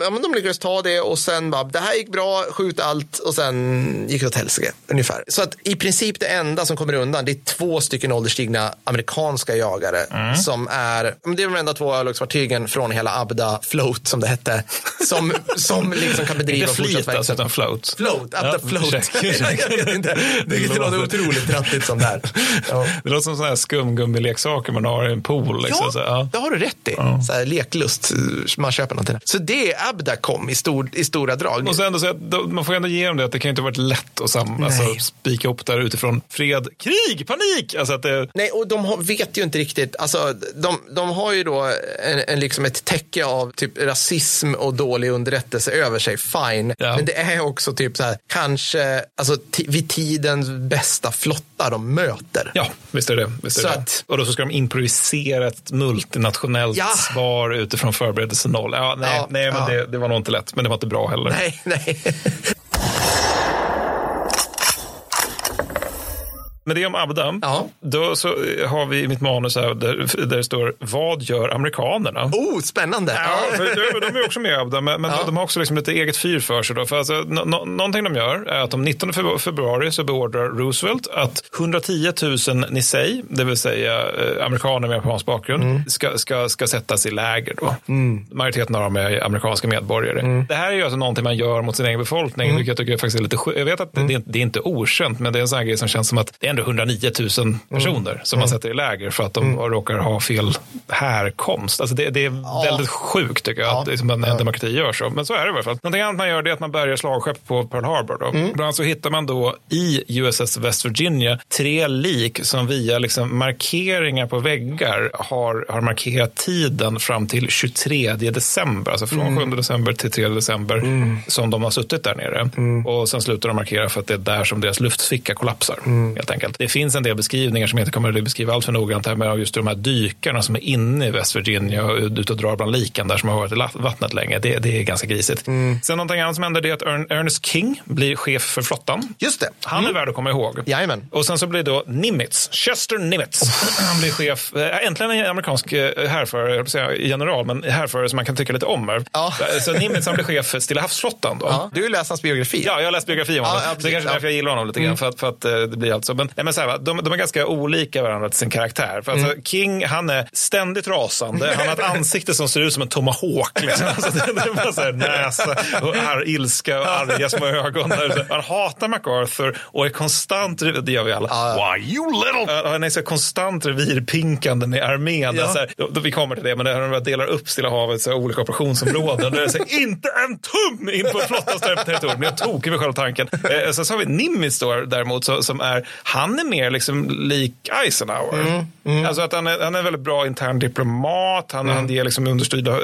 ja, men de lyckades ta det och sen bara, det här gick bra, skjut allt och sen gick det åt helsike. Ungefär. Så att i princip det enda som kommer undan, det är två stycken ålderstigna amerikanska jagare Mm. som är, det är de enda två örlogsfartygen från hela Abda Float som det hette, som, som liksom kan bedriva Inte fortsatt alltså, utan float. Float, Abda Ja, Float. check, check. Jag vet inte. Det Det låter- otroligt trattigt som det här. Ja. Det låter som sådana här skumgummileksaker man har i en pool. Liksom. Ja, ja. det har du rätt i. Så här, leklust, man köper någonting. Så det är Abda kom i, stor, i stora drag. Och sen så man får ändå ge dem det att det kan inte ha varit lätt att sam, alltså, spika upp där utifrån fred, krig, panik. Alltså att det, Nej, och de har, vet ju inte riktigt. Alltså, de, de har ju då en, en, liksom ett täcke av typ rasism och dålig underrättelse över sig. Fine. Ja. Men det är också typ så här, kanske alltså, vid tidens bästa flotta de möter. ja, visst är det. Visst är Så det. att- och då så ska de improvisera ett multinationellt Ja. svar utifrån förberedelse noll. Ja, nej, Ja, nej men det, det var nog inte lätt, men det var inte bra heller. Nej, nej. Men det är om Abda. Ja. Då så har vi mitt manus här där, där det står Vad gör amerikanerna? Oh, spännande. Ja, för de, de är också med i Abda, men, men Ja. de har också liksom lite eget fyr för sig. Då. För alltså, nå- nå- någonting de gör är att de 19 febru- februari så beordrar Roosevelt att 110 000 Nisei, det vill säga eh, amerikaner med japansk bakgrund, Mm. ska, ska, ska sättas i läger. Då. Majoriteten av dem är amerikanska medborgare. Mm. Det här är ju alltså någonting man gör mot sin egen befolkning, vilket jag tycker faktiskt är lite. Jag vet att Mm. det, det är inte okänt, men det är en sån här grej som känns som att det ändå 109 000 personer Mm. som man sätter i läger för att de råkar ha fel härkomst. Alltså det, det är väldigt sjukt tycker jag att liksom en, en demokrati gör så. Men så är det i alla fall. Någonting annat man gör är att man bärgar slagskepp på Pearl Harbor. Då. Mm. Bland annat så hittar man då i USS West Virginia tre lik som via liksom markeringar på väggar har, har markerat tiden fram till 23 december. Alltså från Mm. 7 december till 3 december som de har suttit där nere. Mm. Och sen slutar de markera för att det är där som deras luftficka kollapsar. Mm. Helt enkelt. Det finns en del beskrivningar som jag inte kommer att beskriva allt för noggrant här, med just de här dykarna som är inne i West Virginia och ute och drar bland liken där som har varit i vattnet länge. Det, det är ganska grisigt. Mm. Sen någonting annat som händer det är att Ern- Ernest King blir chef för flottan. Just det. Han är värd att komma ihåg. Jajamän. Och sen så blir då Nimitz, Chester Nimitz, han blir chef, äh, äntligen en amerikansk äh, härförare, general, men härförare som man kan tycka lite om. här. Ja. Så Nimitz han blir chef för Stilla havsflottan då. Ja, du har läst hans biografi. Ja, jag har läst biografi om honom. Ja, ja, det är kanske precis. därför jag gillar honom lite grann. För att, för att eh, det blir alltså. Men, nej, men så här, de, de är ganska olika varandra till sin karaktär. För alltså, King, han är ständigt rasande. Han har ett ansikte som ser ut som en tomahawk. Liksom. Alltså, det, det är bara så här, näsa och ar, ilska och arga små ögon. Han hatar MacArthur och är konstant, det gör vi alla. Why you little... Han är så konstant revirpinkande med armén. Ja. Så här, då, då vi kommer till det, men det här, de delar upp Stilla havet så här, olika operationsområden. Det är så här, inte en tum in på flottans territorium. Men jag tog vid själva tanken. Eh, sen så har vi Nimitz då, däremot så, som är, han han är mer liksom lik Eisenhower. Alltså att han är, han är väldigt bra intern diplomat, han, han ger liksom understyrda,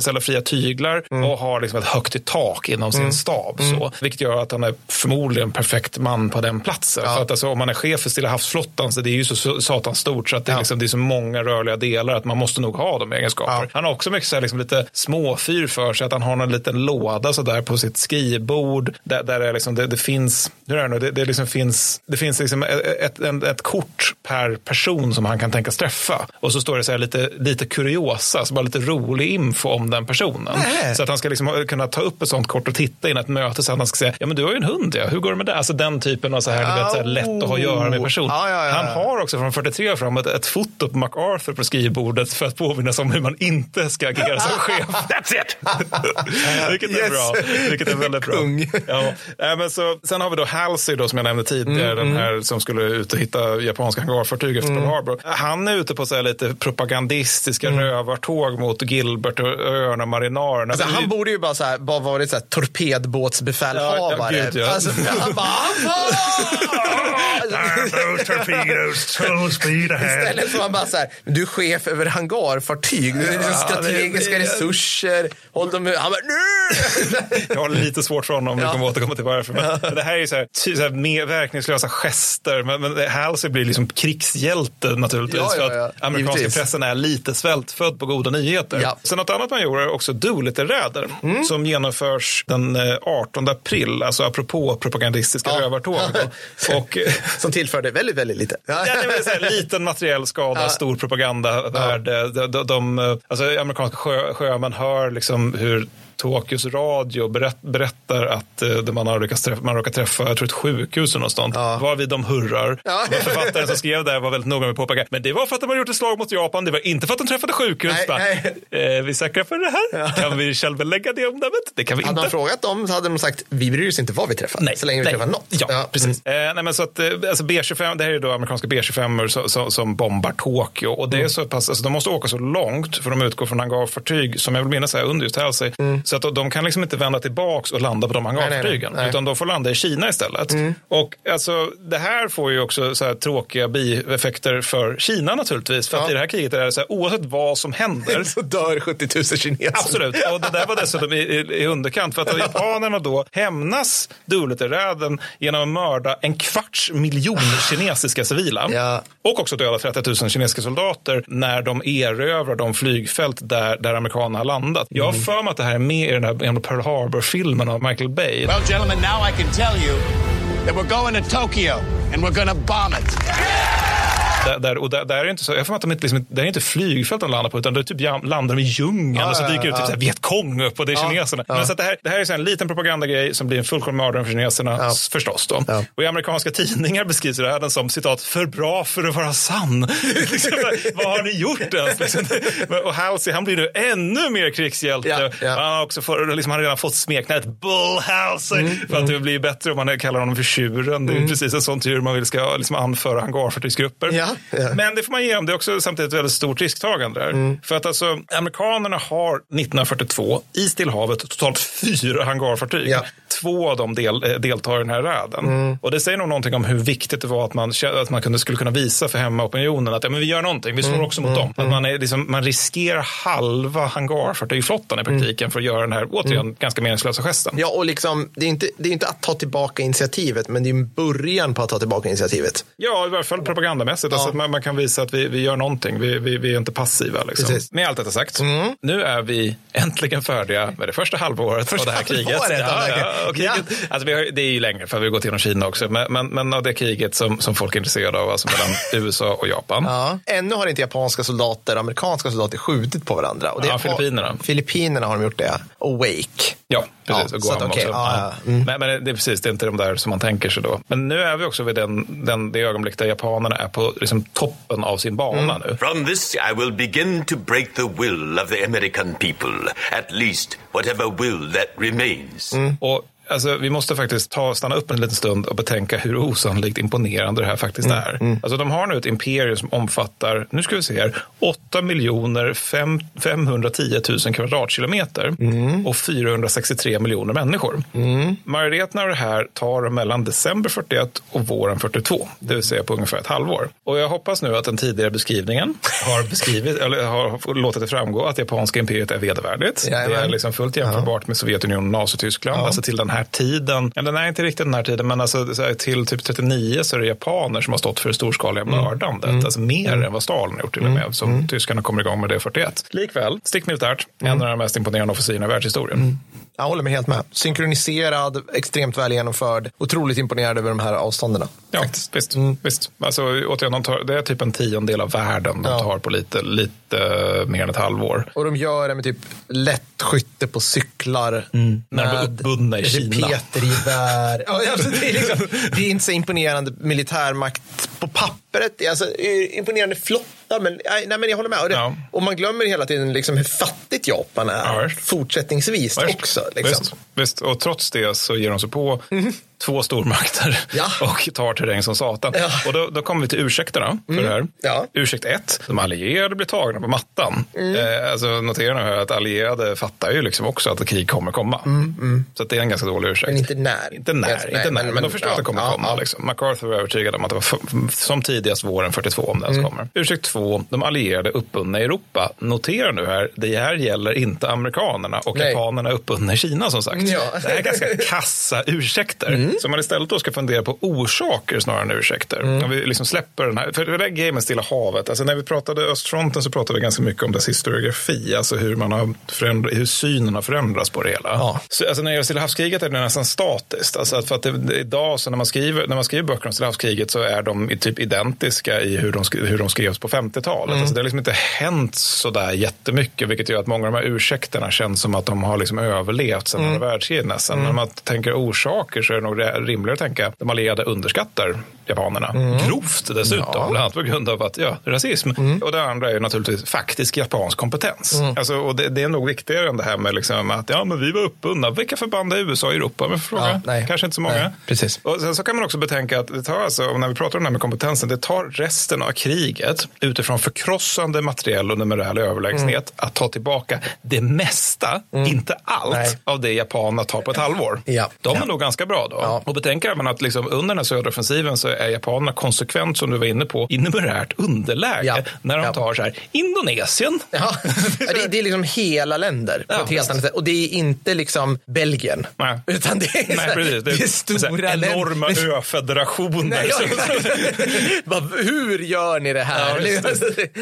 ställa fria tyglar och har liksom ett högt i tak inom sin stab. Så, vilket gör att han är förmodligen en perfekt man på den platsen. För att alltså, om man är chef för Stilla havsflottan så det är ju så satans stort så att det, är liksom, det är så många rörliga delar att man måste nog ha de egenskaperna. Han har också mycket så här, liksom, lite småfyr för sig, att han har en liten låda så där på sitt skrivbord där, där det, liksom, det, det finns, hur är det, nu? det, det liksom finns, det finns liksom ett, ett, ett, ett kort per person som han kan tänkas träffa. Och så står det så här lite, lite kuriosa, så bara lite rolig info om den personen. Nej. Så att han ska liksom kunna ta upp ett sånt kort och titta in ett möte så att han ska säga, ja men du har ju en hund ja, hur går det med det? Alltså den typen av så här, du vet, så här lätt att ha att göra med person. Ja, ja, ja. Han har också från 43 och framåt ett foto på MacArthur på skrivbordet för att påminna sig om hur man inte ska agera som chef. That's it! Vilket är Yes. bra. Vilket är väldigt bra. Kung. Ja. Äh, men så, sen har vi då Halsey då, som jag nämnde tidigare, Mm, den här som skulle ut och hitta japanska hangarfartyg efter Pearl Harbor. Han är ute på så här lite propagandistiska rövartåg mot Gilbert och öarna marinarerna. Mm. Alltså, han borde ju bara, så här, bara varit så här, torpedbåtsbefälhavare. Ja, ja, gud, ja. alltså, han bara, full speed Istället för man bara så här, du är chef över hangarfartyg, du är liksom strategiska det- det- resurser, håll dem Han bara, nu! Jag har lite svårt för honom, vi Ja. kommer återkomma till varför. Men, det här är ju så här, så här mer verkningslösa gester. Men, men Halsey blir liksom krigshjälte naturligtvis. Ja, ja, för ja. att amerikanska Givetvis. pressen är lite svältfödd på goda nyheter. Ja. Sen något annat man gjorde är också Doolittle-räder Mm. som genomförs den eh, 18 april, alltså apropå propagandistiska Ja. rövartåg. Och, eh, Som tillförde väldigt, väldigt lite. Ja, det säga, liten materiell skada, Ja. stor propagandavärde. De, de, de, alltså, amerikanska sjö, sjömän hör liksom hur Tokyos radio berätt, berättar att eh, man har lyckats träffa, man råkar träffa jag tror ett sjukhus eller någonstans. Ja. Varvid de hurrar. Ja. Författaren som skrev det här var väldigt noga med att påpeka. Men det var för att de hade gjort ett slag mot Japan. Det var inte för att de träffade sjukhus. Nej, Bara, nej. Eh, är vi säkra på det här? Kan vi självbelägga det omdömet? Det kan vi Hade inte. man frågat dem så hade de sagt, vi bryr oss inte vad vi träffar, Nej, så länge vi nej. träffar något. Ja, precis. Eh, nej, men så att, eh, alltså B25, det här är då amerikanska B25 som, som, som bombar Tokyo. Och det är så pass, alltså, de måste åka så långt för de utgår från hangarfartyg som jag vill minnas är under just Halsey. Så att de kan liksom inte vända tillbaks och landa på de hangarfartygen. Utan de får landa i Kina istället. Och alltså, det här får ju också så här tråkiga bieffekter för Kina naturligtvis. För att Ja. i det här kriget är det så här, oavsett vad som händer Så dör 70 000 kineser. Absolut, och det där var dessutom i, i, i underkant. För att japanerna då hämnas Doolittle-räden genom att mörda en kvarts miljon kinesiska civila. Ja. Och också döda 30 000 kinesiska soldater när de erövrar de flygfält där, där amerikanerna har landat. Jag har för mig att det här är med i den här gamla Pearl Harbor-filmen av Michael Bay. Well, gentlemen, now I can tell you that we're going to Tokyo and we're gonna bomb it. Yeah! Där, där, och där, där är det inte så, jag mig att de inte, liksom, det är inte flygfält de landar på utan är typ landar de i djungeln och så dyker det ut typ Vietkong upp och det är kineserna. Men så det, här, det här är så en liten propagandagrej som blir en fullkomlig mardröm för kineserna förstås. Då. Och i amerikanska tidningar beskrivs det här som citat för bra för att vara sann. Liksom, Vad har ni gjort ens? Liksom. Och Halsey han blir nu ännu mer krigshjälte. Ja, ja. Han, har också för, liksom, han har redan fått smeknamnet Bull Halsey för att det blir bättre om man kallar honom för tjuren. Det är precis en sån tur man vill ska liksom, anföra hangarfartygsgrupper. Ja, ja. Men det får man ge dem. Det är också samtidigt ett väldigt stort risktagande där. Mm. För att alltså, amerikanerna har 1942 i Stillhavet totalt fyra hangarfartyg. Ja. Två av dem del, eh, deltar i den här räden. Mm. Och det säger nog någonting om hur viktigt det var att man, att man kunde, skulle kunna visa för hemmaopinionen att ja, men vi gör någonting, vi slår Mm. också mot dem. Att man, är, liksom, man riskerar halva hangarfartygflottan i praktiken för att göra den här, återigen, ganska meningslösa gesten. Ja, och liksom, det är, inte, det är inte att ta tillbaka initiativet, men det är en början på att ta tillbaka initiativet. Ja, i varje fall propagandamässigt. Alltså att man, man kan visa att vi, vi gör någonting. Vi, vi, vi är inte passiva. Liksom. Precis. Mm. Med allt detta sagt, nu är vi äntligen färdiga med det första halvåret av det här kriget. halvåret, Ja, ja, ja, och kriget alltså vi har, det är ju längre, för vi har gått igenom Kina också. Men, men, men av det kriget som, som folk är intresserade av, alltså mellan USA och Japan. Ja. Ännu har inte japanska soldater och amerikanska soldater skjutit på varandra. Och det Ja, Filippinerna. Filippinerna har de gjort det. Och Wake. Ja, precis. Ja, och så att Guam okej, också. ja. Mm. Men, men det är precis, det är inte de där som man tänker sig då. Men nu är vi också vid den, den, det ögonblick där japanerna är på liksom, toppen av sin bana Mm. nu. From this, I will begin to break the will of the American people, at least whatever will that remains. Och alltså, vi måste faktiskt ta, stanna upp en liten stund och betänka hur osannolikt imponerande det här faktiskt Mm, är. Alltså, de har nu ett imperium som omfattar, nu ska vi se här, 8 miljoner fem- 510 000 kvadratkilometer Mm. och 463 miljoner människor. Majoriteten av det här tar mellan december 41 och våren 42, det vill säga på ungefär ett halvår. Och jag hoppas nu att den tidigare beskrivningen har, beskrivit, eller har låtit det framgå att japanska imperiet är vedervärdigt. Det är Jajamän. liksom fullt jämförbart med Sovjetunionen och Nazityskland. Ja. Alltså till den här tiden, ja, den är inte riktigt den här tiden, men alltså, till typ 39 så är det japaner som har stått för det storskaliga mördandet. Alltså mer än vad Stalin har gjort till och med, som tyskarna kommer igång med det 41. Likväl, stickmilitärt, en av de mest imponerande offensiverna i världshistorien. Jag håller mig helt med. Synkroniserad, extremt väl genomförd. Otroligt imponerad över de här avstånden. Ja, visst. visst. Alltså, återigen, de tar, det är typ en tiondel av världen de Ja. tar på lite, lite mer än ett halvår. Och de gör det med typ lätt skytte på cyklar. När de var uppbundna i Kina. Repetergevär. ja, alltså, det, är liksom, det är inte så imponerande militärmakt på pappret. Det är Alltså, eh, imponerande flottar, men, nej, men jag håller med. Och, det, Ja. och man glömmer hela tiden liksom hur fattigt Japan är Ja, fortsättningsvis Visst. också. Liksom. Visst, visst. Och trots det så ger de sig på två stormakter Ja. och tar terräng som satan. Ja. Och då, då kommer vi till ursäkterna för det här. Ja. Ursäkt ett, de allierade blir tagna på mattan. Eh, alltså, notera nu här att allierade fattar ju liksom också att krig kommer komma. Så att det är en ganska dålig ursäkt. Men inte när. Inte när, Nej, inte när, men, de förstår att det kommer komma. Liksom. MacArthur var övertygad om att det var som tidigast våren 42 om det ens Mm. kommer. Ursäkt två, de allierade uppbundna i Europa. Notera nu här, det här gäller inte amerikanerna och japanerna uppbundna i Kina som sagt. Mm. Det här är ganska kassa ursäkter. Så man istället då ska fundera på orsaker snarare än ursäkter. Mm. Om vi liksom släpper den här, för det där gamet Stilla havet, alltså när vi pratade östfronten så pratade vi ganska mycket om dess historiografi, alltså hur, man har förändrat, hur synen har förändrats på det hela. Ja. Så, alltså när det gäller Stilla havskriget är det nästan statiskt. Alltså för att det, idag så när man, skriver, när man skriver böcker om Stilla havskriget så är de typ identiska i hur de, hur de skrevs på 50-talet. Alltså det har liksom inte hänt så där jättemycket, vilket gör att många av de här ursäkterna känns som att de har liksom överlevt sedan andra världskriget nästan. När man tänker orsaker så är det nog re- rimligare att tänka att de allierade underskattar japanerna. Grovt dessutom, bland annat på grund av att, ja, rasism. Och det andra är ju naturligtvis faktisk japansk kompetens. Alltså, och det, det är nog viktigare än det här med liksom att ja, men vi var uppbundna. Vilka förband är USA i Europa? Men fråga. Ja. Kanske inte så många. Nej, precis. Och sen så kan man också betänka att det tar alltså, och när vi pratar om det här med kompetensen, det tar resten av kriget utifrån förkrossande materiell och numerär överlägsenhet att ta tillbaka det mesta, inte allt, Nej. av det japanerna tar på ett halvår. Ja. De är Ja. nog ganska bra då. Ja. Och betänk även att liksom under den här södra offensiven så är japanerna konsekvent, som du var inne på, i numerärt underläge Ja. när de Ja. tar så här, Indonesien. Ja, det, det är liksom hela länder på ett helt annat sätt. Och det är inte liksom Belgien. Nej. Utan det är, Nej, här- precis. det är så här stora enorma länder. öfederationer. Nej, ja, Hur gör ni det här? Ja,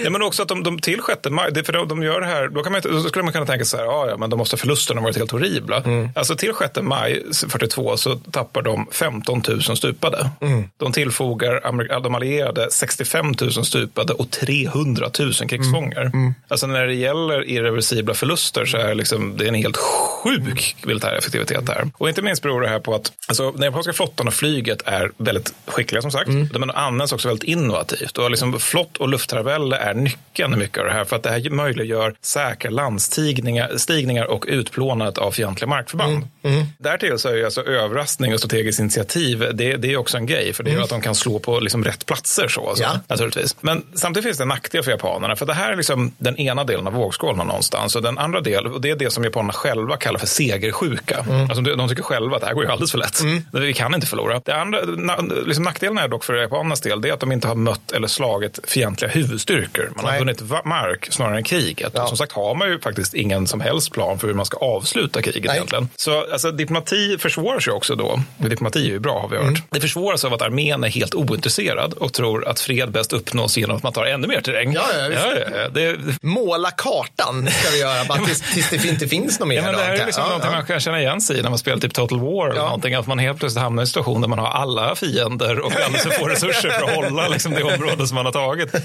det. men också att de, de till 6 maj, det, för de, de gör det här, då, kan man, då skulle man kunna tänka så här, ja, ja, men då måste förlusterna varit helt horribla. Mm. Alltså till 6 maj 42 så tappar de 15 000 stupade. Mm. De tillfogar de allierade 65 000 stupade och 300 000 krigsfångar. Mm. Alltså när det gäller irreversibla förluster så är liksom, det är en helt sjuk militär effektivitet här. Och inte minst beror det här på att alltså, den japanska flottan och flyget är väldigt skickliga som sagt. De används också väldigt innovativt. Och liksom, flott och luftherravälde är nyckeln i mycket av det här. För att det här möjliggör säkra landstigningar stigningar och utplånandet av fientliga markförband. Därtill så är ju alltså överraskning strategiskt initiativ, det, det är också en grej. För det är att de kan slå på liksom rätt platser så. Alltså, Ja. naturligtvis. Men samtidigt finns det en nackdel för japanerna. För det här är liksom den ena delen av vågskålen någonstans. Och den andra delen, och det är det som japanerna själva kallar för segersjuka. Alltså, de, de tycker själva att det här går ju alldeles för lätt. Vi kan inte förlora. Det andra, na, liksom nackdelen är dock för japanernas del, det är att de inte har mött eller slagit fientliga huvudstyrkor. Man har Nej. vunnit mark snarare än kriget. Och som sagt har man ju faktiskt ingen som helst plan för hur man ska avsluta kriget Nej. egentligen. Så alltså, diplomati försvåras ju också då. Och diplomati är ju bra har vi hört. Mm. Det försvåras av att armén är helt ointresserad och tror att fred bäst uppnås genom att man tar ännu mer terräng. Ja, ja, ja, det, Måla kartan ska vi göra, bara tills, tills det inte finns något mer. Ja, men det här är liksom Ja, någonting man kan känna igen sig i när man spelar typ Total War. Eller någonting, att man helt plötsligt hamnar i en situation där man har alla fiender och alldeles för få resurser för att hålla liksom, det område som man har tagit.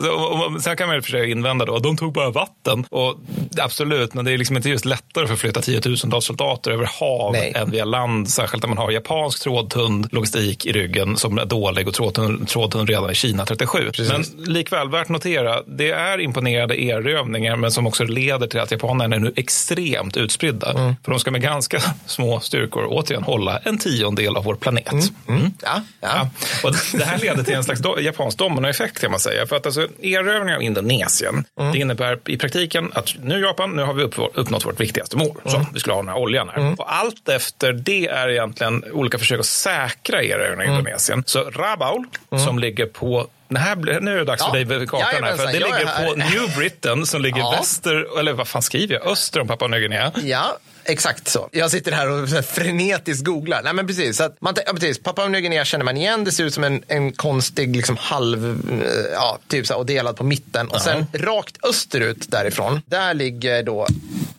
Så, och, och, sen kan man ju försöka invända då, de tog bara vatten. Och, absolut, men det är liksom inte just lättare för att flytta tiotusentals soldater över hav Nej. än via land. Särskilt när man har japansk trådtunn logistik i ryggen som är dålig och trådtunn, trådtunn redan i Kina 37. Men likväl, värt att notera, det är imponerande erövningar men som också leder till att japanerna är nu extremt utspridda. För de ska med ganska små styrkor återigen hålla en tiondel av vår planet. Mm. Ja, ja. Ja. Och det här leder till en slags do japansk dominoeffekt kan man säga. För att alltså, erövringen av Indonesien, det innebär i praktiken att nu Japan, nu har vi upp, uppnått vårt viktigaste mål. Så, vi skulle ha den här oljan här. Och allt efter det är egentligen olika försök att säkra erövringen av Indonesien. Så Rabaul, som ligger på det här, nu är det dags Ja. för dig vid kartan här, för det ligger på New Britain som ligger Ja. väster, eller vad fan skriver jag, öster om Papua Nya Guinea. Ja, exakt så. Jag sitter här och här frenetiskt googlar. Nej, men precis. Att man, ja, precis. Papua Nya Guinea känner man igen. Det ser ut som en, en konstig liksom halv, eh, ja, typ så här, och delad på mitten. Och sen rakt österut därifrån, där ligger då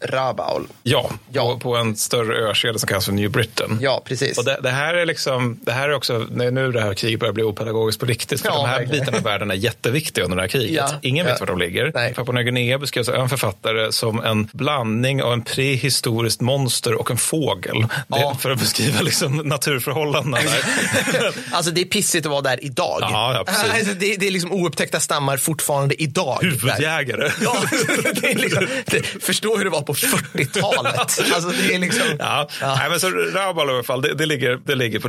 Rabaul. Ja, Ja. På, på en större ökedja som kallas för New Britain. Ja, precis. Och det, det här är liksom, det här är också, när nu det här kriget börjar bli opedagogiskt på riktigt, för Ja, de här verkligen. bitarna av världen är jätteviktiga under det här kriget. Ja. Ingen vet var de ligger. Papua Nya Guinea beskrivs av en författare som en blandning av en prehistoriskt monster och en fågel. Det. För att beskriva liksom naturförhållandena där. Alltså det är pissigt att vara där idag. Ja, ja, precis. Alltså, det, det är liksom oupptäckta stammar fortfarande idag. Huvudjägare. Ja, det är liksom, det, förstå hur det var på 40-talet. Alltså det är liksom... Ja. Nej, men så Rabaul i alla fall, det, det, ligger, det ligger på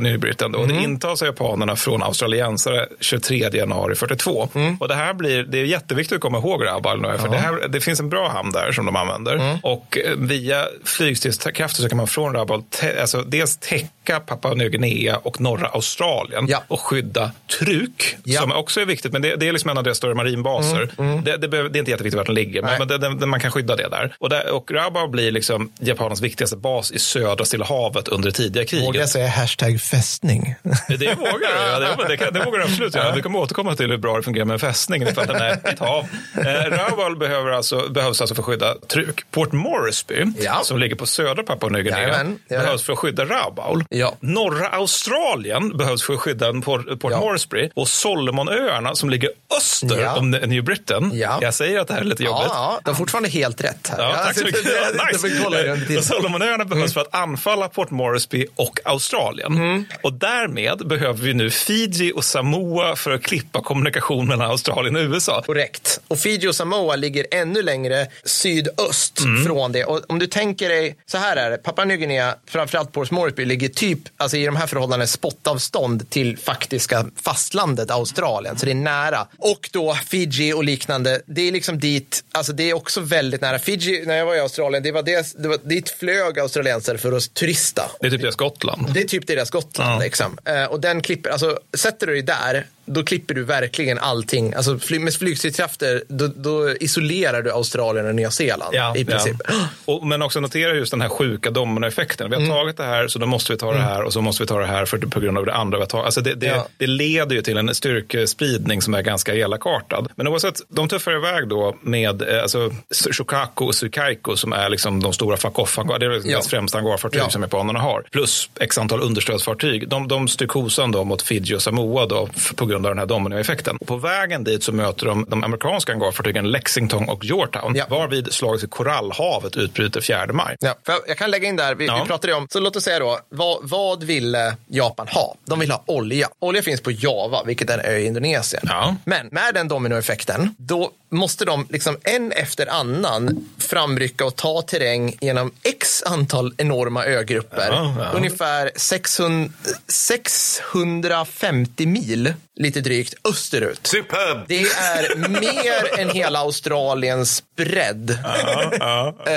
och Mm. det intas av japanerna från australiensare 23 januari 42. Mm. Och det här blir, det är jätteviktigt att komma ihåg Rabaul nu, för det, här, det finns en bra hamn där som de använder. Mm. Och eh, via flygstridskrafter så kan man från Rabaul te, alltså dels täcka Papua Nya Guinea och norra Australien Ja. och skydda Truk, Ja. som också är viktigt, men det, det är liksom en av deras större marinbaser. Det, det, behöver, det är inte jätteviktigt var den ligger, Mm, Nej. men det, det, man kan skydda det där. Och, där, och Rabaul blir liksom Japans viktigaste bas i södra Stilla havet under det tidiga kriget. Vågar jag säga hashtag fästning? Det vågar du. Ja, det, kan, det vågar du absolut göra. Vi kommer återkomma till hur bra det fungerar med en fästning ifall den är ett hav. Eh, Rabaul behöver alltså, behövs alltså för att skydda Truk. Port Moresby, Ja. som ligger på södra Papua Nya Guinea, ja. behövs för att skydda Rabaul. Ja. Norra Australien behövs för att skydda Port, Port Ja. Moresby. Och Solomonöarna som ligger öster Ja. om New Britain. Ja. Jag säger att det här är lite jobbigt. Ja, de har fortfarande helt rätt här. Ja, tack så mycket. Nice. tiden. Solomonöarna behövs Mm. för att anfalla Port Moresby och Australien. Och därmed behöver vi nu Fiji och Samoa för att klippa kommunikation mellan Australien och USA. Korrekt. Och Fiji och Samoa ligger ännu längre sydöst Mm. från det. Och om du tänker dig, så här är det, Papua Nya Guinea, framförallt Port Moresby, ligger typ, alltså i de här förhållandena, spottavstånd till faktiska fastlandet Australien. Så det är nära. Och då Fiji och liknande, det är liksom dit, alltså det är också väldigt nära. Fiji, när jag var i Australien, det var, det, det var dit flög australiensare för att turista. Det är typ deras Gotland. Det är typ deras Gotland. Ja. Liksom. Eh, och den klipper, alltså, sätter du dig där, då klipper du verkligen allting. Alltså, fly, med flygstridskrafter, då, då isolerar du Australien och Nya Zeeland i princip. Ja. Och, men också notera just den här sjuka dominoeffekten. Vi Mm. har tagit det här, så då måste vi ta det här och så måste vi ta det här för, på grund av det andra vi har tagit. Alltså det, det, Ja. det leder ju till en styrkespridning som är ganska elakartad. Men oavsett, de tuffar iväg då med eh, alltså, Shokaku och Suikaiko som är liksom de stora fuck off Det är Ja. deras främsta hangarfartyg Ja. som japanerna har. Plus x antal understödsfartyg. De, de styr kosan då mot Fiji och Samoa då, på grund av den här dominoeffekten. Och på vägen dit så möter de de amerikanska hangarfartygen Lexington och Yorktown. Ja. Varvid slaget i Korallhavet utbryter 4 maj. Ja, för jag- jag kan lägga in där, vi, Ja. vi pratade om, så låt oss säga då, vad, vad ville Japan ha? De vill ha olja. Olja finns på Java, vilket är en ö i Indonesien. Ja. Men med den dominoeffekten, då måste de liksom en efter annan framrycka och ta terräng genom x antal enorma ögrupper. Ja, ja. Ungefär 600, 650 mil, lite drygt, österut. Superb! Det är mer än hela Australiens bredd. Ja, ja. Eh,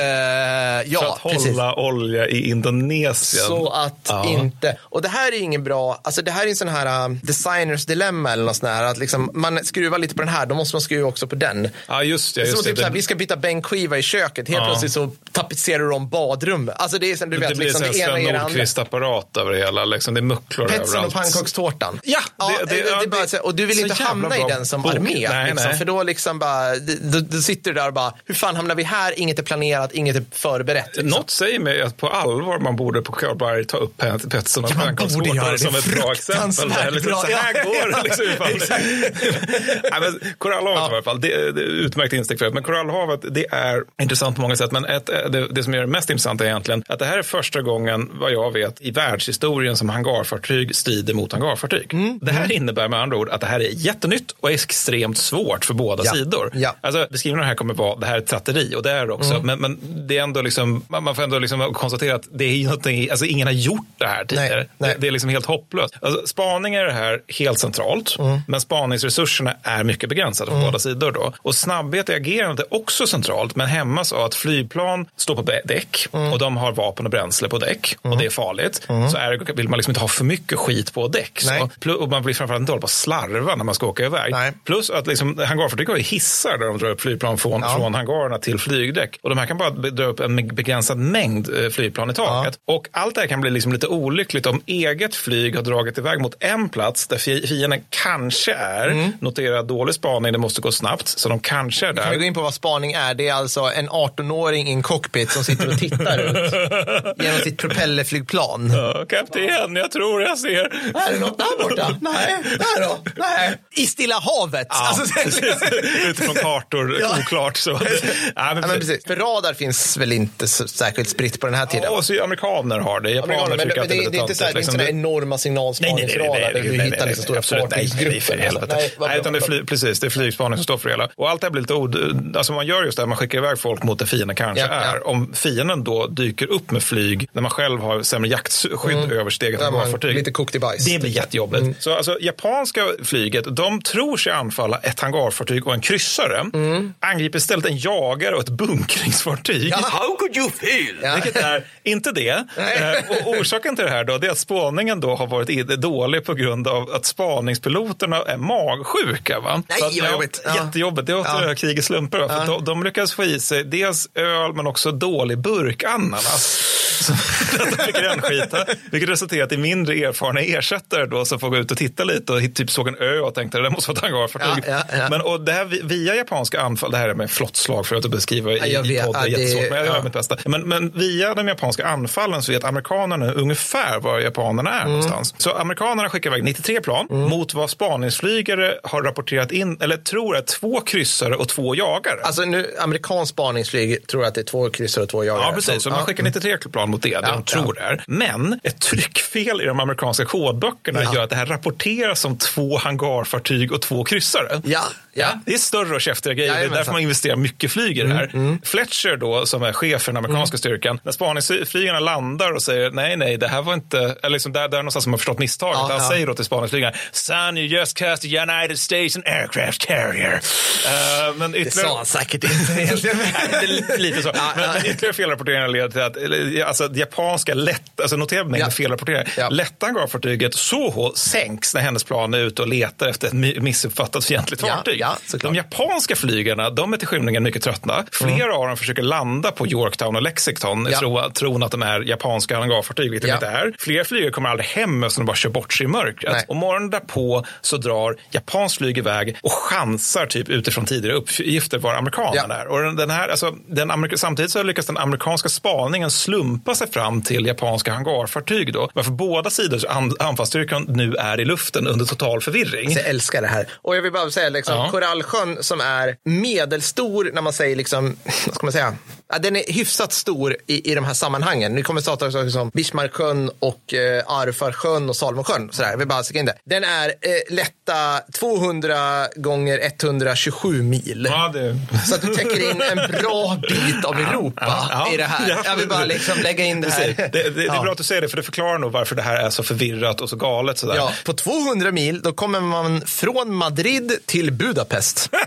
ja, För att precis. hålla olja i Indonesien. Så att Ja. inte, och det här är ingen bra, alltså det här är en sån här uh, designers dilemma eller något sånt här, att liksom man skruvar lite på den här, då måste man skruva också på den. Ja, just det. Just typ det. så här, vi ska byta bänkskiva i köket. Helt plötsligt så tapetserar de badrummet. Alltså det är som du det vet, blir liksom, en det Sven det. Nordqvist-apparat över det hela. Liksom. Det är mucklor Petsen och överallt. pannkakstårtan. Ja, Ja, det- det, det- det, bara, så och du vill inte hamna i den som bok. armé. Nej, liksom, nej. För då, liksom bara, då, då sitter du där och bara, hur fan hamnar vi här? Inget är planerat, inget är förberett. Liksom. Något säger mig att på allvar man borde på Karlberg ta upp Pet- Petson och Ja, det. som ett bra exempel. Där, liksom, bra. så här Ja, går det ja, liksom. Nej, men Korallhavet i alla fall, det, det är utmärkt insteg för det. Men Korallhavet, det är intressant på många sätt. Men ett, det, det som är det mest intressanta är egentligen att det här är första gången, vad jag vet, i världshistorien som hangarfartyg strider mot hangarfartyg. Mm. Det här innebär med andra ord att det här är jättenytt och extremt svårt för båda Ja. sidor. Ja. Alltså, beskrivningen här kommer vara, det här är tratteri och det är det också. Mm. Men, men det är ändå liksom, man får ändå liksom konstatera att det är någonting, alltså ingen har gjort det här tidigare. nej. Det, det är liksom helt hopplöst. Alltså, spaning är det här helt centralt, Mm. men spaningsresurserna är mycket begränsade på båda sidor. Då. Och snabbhet i agerandet är också centralt, men hämmas av att flygplan står på däck Mm. och de har vapen och bränsle på däck och det är farligt. Så är, vill man liksom inte ha för mycket skit på däck. Så. Nej. Och man vill framförallt inte på och slarva när man ska åka iväg. Nej. Plus att liksom, hangarfartyg har ju hissar där de drar upp flygplan från, Ja. från hangarerna till flygdäck. Och de här kan bara dra upp en begränsad mängd eh, flygplan i taget. Och allt det här kan bli liksom lite olyckligt om eget flyg har dragit iväg mot en plats där fi- fienden kanske är. Notera dålig spaning, det måste gå snabbt. Så de kanske är Kan vi gå där. in på vad spaning är? Det är alltså en 18-åring i en cockpit som sitter och tittar ut genom sitt propellerflygplan. Ja, kapten, jag tror jag ser. Är det något där borta? Nej, där då? Nej. I Stilla havet. Ja, Alltså. Utifrån kartor, Ja. oklart. Så. Ja, Ja, men precis. För radar finns väl inte särskilt spritt på den här tiden? Ja, och så amerikaner har det. Japaner men, tycker men att det, är det är inte så här, det är inte liksom. sådana enorma signalspaningsradar där du hittar liksom stora fartygsgrupper. det fly, precis, det är flygspaning som står för det hela. Och allt det här blir lite od... Alltså man gör just det här, man skickar iväg folk mot där fienden kanske är. Om fienden då dyker upp med flyg när man själv har sämre jaktskydd över sitt eget Där Mm. man hangarfartyg. lite kokt i bajs. Det blir jättejobbigt. Så alltså, japanska flyget, de tror sig anfalla ett hangarfartyg och en kryssare. Angriper istället en jagare och ett bunkringsfartyg. Ja. How could you feel? Ja. Vilket är inte det. Eh, och orsaken till det här då, det är att spaningen då har varit dålig på grund av att spaningspiloterna är magsjuka. Va? Nej, att, vad jobbigt. Ja. Jättejobbigt. Det är Ja. krigets slumper. Va? För de, de lyckas få i sig dels öl men också dålig burkananas. Som de fick rännskita. Vilket resulterat i mindre erfarna ersättare då som får gå ut och titta lite och typ såg en ö och tänkte det där måste vara ett hangarfartyg. Ja, ja, ja. Men och det här vi- via japanska anfall, det här är med flottslag för att beskriva i, Ja, i vet. podd, det är Ja, det- jättesvårt men jag gör ja. mitt bästa. Men, men via de japanska anfallen så vet amerikanerna ungefär var japanerna är Mm. någonstans. Så amerikanerna skickar iväg 93 plan mot vad spaningsflygare har rapporterat in, eller tror är två kryssare och två jagare. Alltså nu, amerikansk spaningsflyg tror att det är två kryssare och två jagare. Ja, precis. Så man ja. skickar 93 plan mot det, det de tror det är. Men ett tryckfel i de amerikanska kodböckerna gör att det här rapporteras som två hangarfartyg och två kryssare. Ja, ja. Det är större och käftigare grejer. Det är Jajamensan. därför man investerar mycket flyg i det här. Mm, Fletcher då, som är chef för den amerikanska styrkan, när spaningsflygarna landar och säger nej, nej, det här var inte, eller liksom där, där någonstans som har förstått misstaget. Ja, han ja. säger då till spaningsflygarna, son you just cast a United States an aircraft carrier. Eh, men Det ytterligare... sa han säkert inte det Lite så. Ja, men, ja. men ytterligare felrapporteringar leder till att alltså, det japanska lätt, alltså notera mängden Ja. felrapporteringar. Ja. Lätta hangarfartyget Soho sänks när hennes plan är ute och letar efter ett mi- missuppfattat fientligt Ja, fartyg. ja, såklart. de japanska flygarna, de är till skymningen mycket tröttna. Flera av dem försöker landa på Yorktown och Lexington i Ja. tro, tron att de är japanska hangarfartyg, vilket Ja. de inte är. Flera flygare kommer aldrig hem eftersom de bara kör bort sig i mörkret. Nej. Och morgonen därpå så drar japanskt flyg iväg och chansar typ utifrån tidigare uppgifter var amerikanerna Ja. är. Och den, här, alltså, den samtidigt så lyckas den amerikanska spaningen slumpa sig fram till japanska hangarfartyg. Då, varför båda sidors an, anfallsstyrkan nu är i luften under total förvirring. Jag älskar det här. Och jag vill bara säga, liksom, Ja. Korallsjön som är medelstor när man säger, liksom, vad ska man säga, ja, den är hyfsat stor i, i de här sammanhangen. Nu kommer vi starta saker som Bismarcksjön och eh, Arfarsjön och Salmonsjön. Sådär. Vill bara in det. Den är eh, lätta 200 gånger 127 mil. Ja, det... Så att du täcker in en bra bit av Europa Ja, ja. i det här. Ja. Jag vill bara liksom lägga in det här. Det, det, det är bra att du säger det, för det förklarar nog varför det här är så förvirrat och så galet. Sådär. Ja, på 200 mil då kommer man från Madrid till Budapest.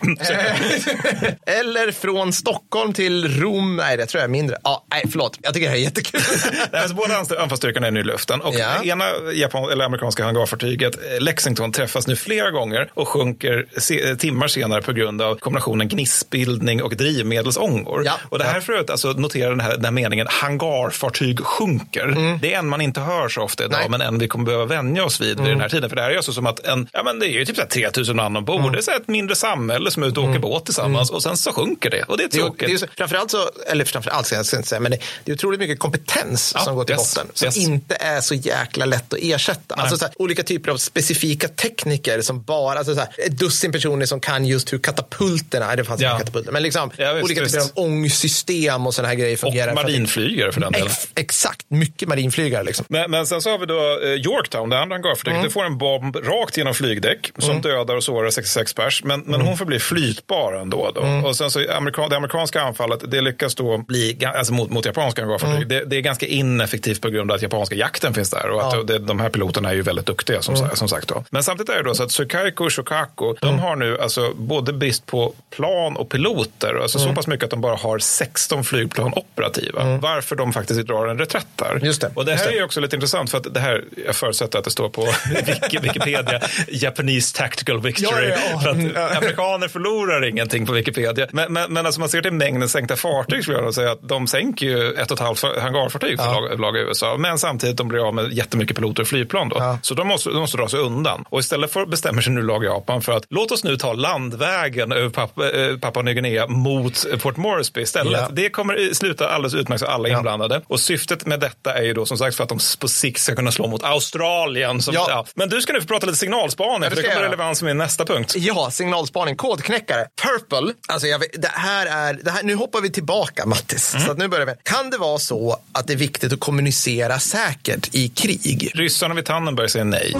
Eller från Stockholm till Rom. Nej, det tror jag är mindre. Ja, nej, förlåt. Jag tycker det här är jättekul. Nej, alltså, båda anfallsstyrkorna är nu i luften och Ja. det ena Japan, eller amerikanska hangarfartyget eh, Lexington träffas nu flera gånger och sjunker se, timmar senare på grund av kombinationen gnistbildning och drivmedelsångor. Ja. Och det här Ja. för att alltså, notera den här, den här meningen hangarfartyg sjunker. Det är en man inte hör så ofta idag, Mm. Nej. Mm. men en vi kommer behöva vänja oss vid vid den här tiden. För det här är alltså som att en, ja men det är ju typ så här 3000 man ombord. Mm. Det är så ett mindre samhälle som är ute och åker båt tillsammans och sen så sjunker det. Och det är Det är, tråkigt. det är, så- framförallt så, eller framförallt ska jag inte säga, men det, det är otroligt mycket kompetens Ja, som går till yes, botten. Som yes. inte är så jäkla lätt att ersätta. Alltså så här, olika typer av specifika tekniker som bara, alltså så här, ett dussin personer som kan just hur katapulterna, nej, det fanns Ja. inga katapulter, men liksom Ja, visst, olika typer visst. av ångsystem och sådana här grejer och fungerar. att- marinflygare för den delen. Ex, exakt, mycket marinflygare liksom. Men, men sen så har vi då eh, Yorktown, det andra hangarfartyget. Mm. Det får en bomb rakt genom flygdäck som dödar och sårar 66 pers. Men, men Mm. hon förblir flytbar ändå. Då. Och sen så amerika, det amerikanska anfallet, det lyckas då bli, alltså mot, mot japanska hangarfartyg. Det, det är ganska ineffektivt på grund av att japanska jakten finns där. Och att Mm. Ja. Mm. det, de här piloterna är ju väldigt duktiga som, sa- som sagt. Då. Men samtidigt är det då så att Sukaiko och Shokaku, de har nu alltså både brist på plan och piloter. Alltså Mm. så pass mycket att de bara har 16 flygplan operativa. Varför de faktiskt drar en reträtt där. Just det, Och det här det. är också lite intressant för att det här, jag förutsätter att det står på Wiki- Wikipedia, Japanese tactical victory. Ja, ja, ja. För att amerikaner förlorar ingenting på Wikipedia. Men, men, men alltså man ser till mängden sänkta fartyg skulle jag säga att de sänker ju ett och ett halvt hangarfartyg för lag, lag i USA. Men samtidigt de blir av med jättemycket piloter och flygplan då. Ja. Så de måste, de måste dra sig undan. Och istället för bestämmer sig nu lag Japan för att låt oss nu ta landvägen över Papua, eh, Papua Nya Guinea mot Port Moresby istället. Ja. Det kommer sluta alldeles utmärkt för alla inblandade. Och syftet med detta är ju då som sagt för att de på sikt ska kunna slå mot Australien. Som, Ja. ja. Men du ska nu få prata lite signalspaning, Ja, för det kommer relevans med nästa punkt. Ja, signalspaning, kodknäckare. Purple, alltså vet, det här är, det här, nu hoppar vi tillbaka Mattis. Mm. Så att nu börjar vi. Kan det vara så att det är viktigt att kommunicera säkert i krig? Ryssarna vid Tannenberg säger nej.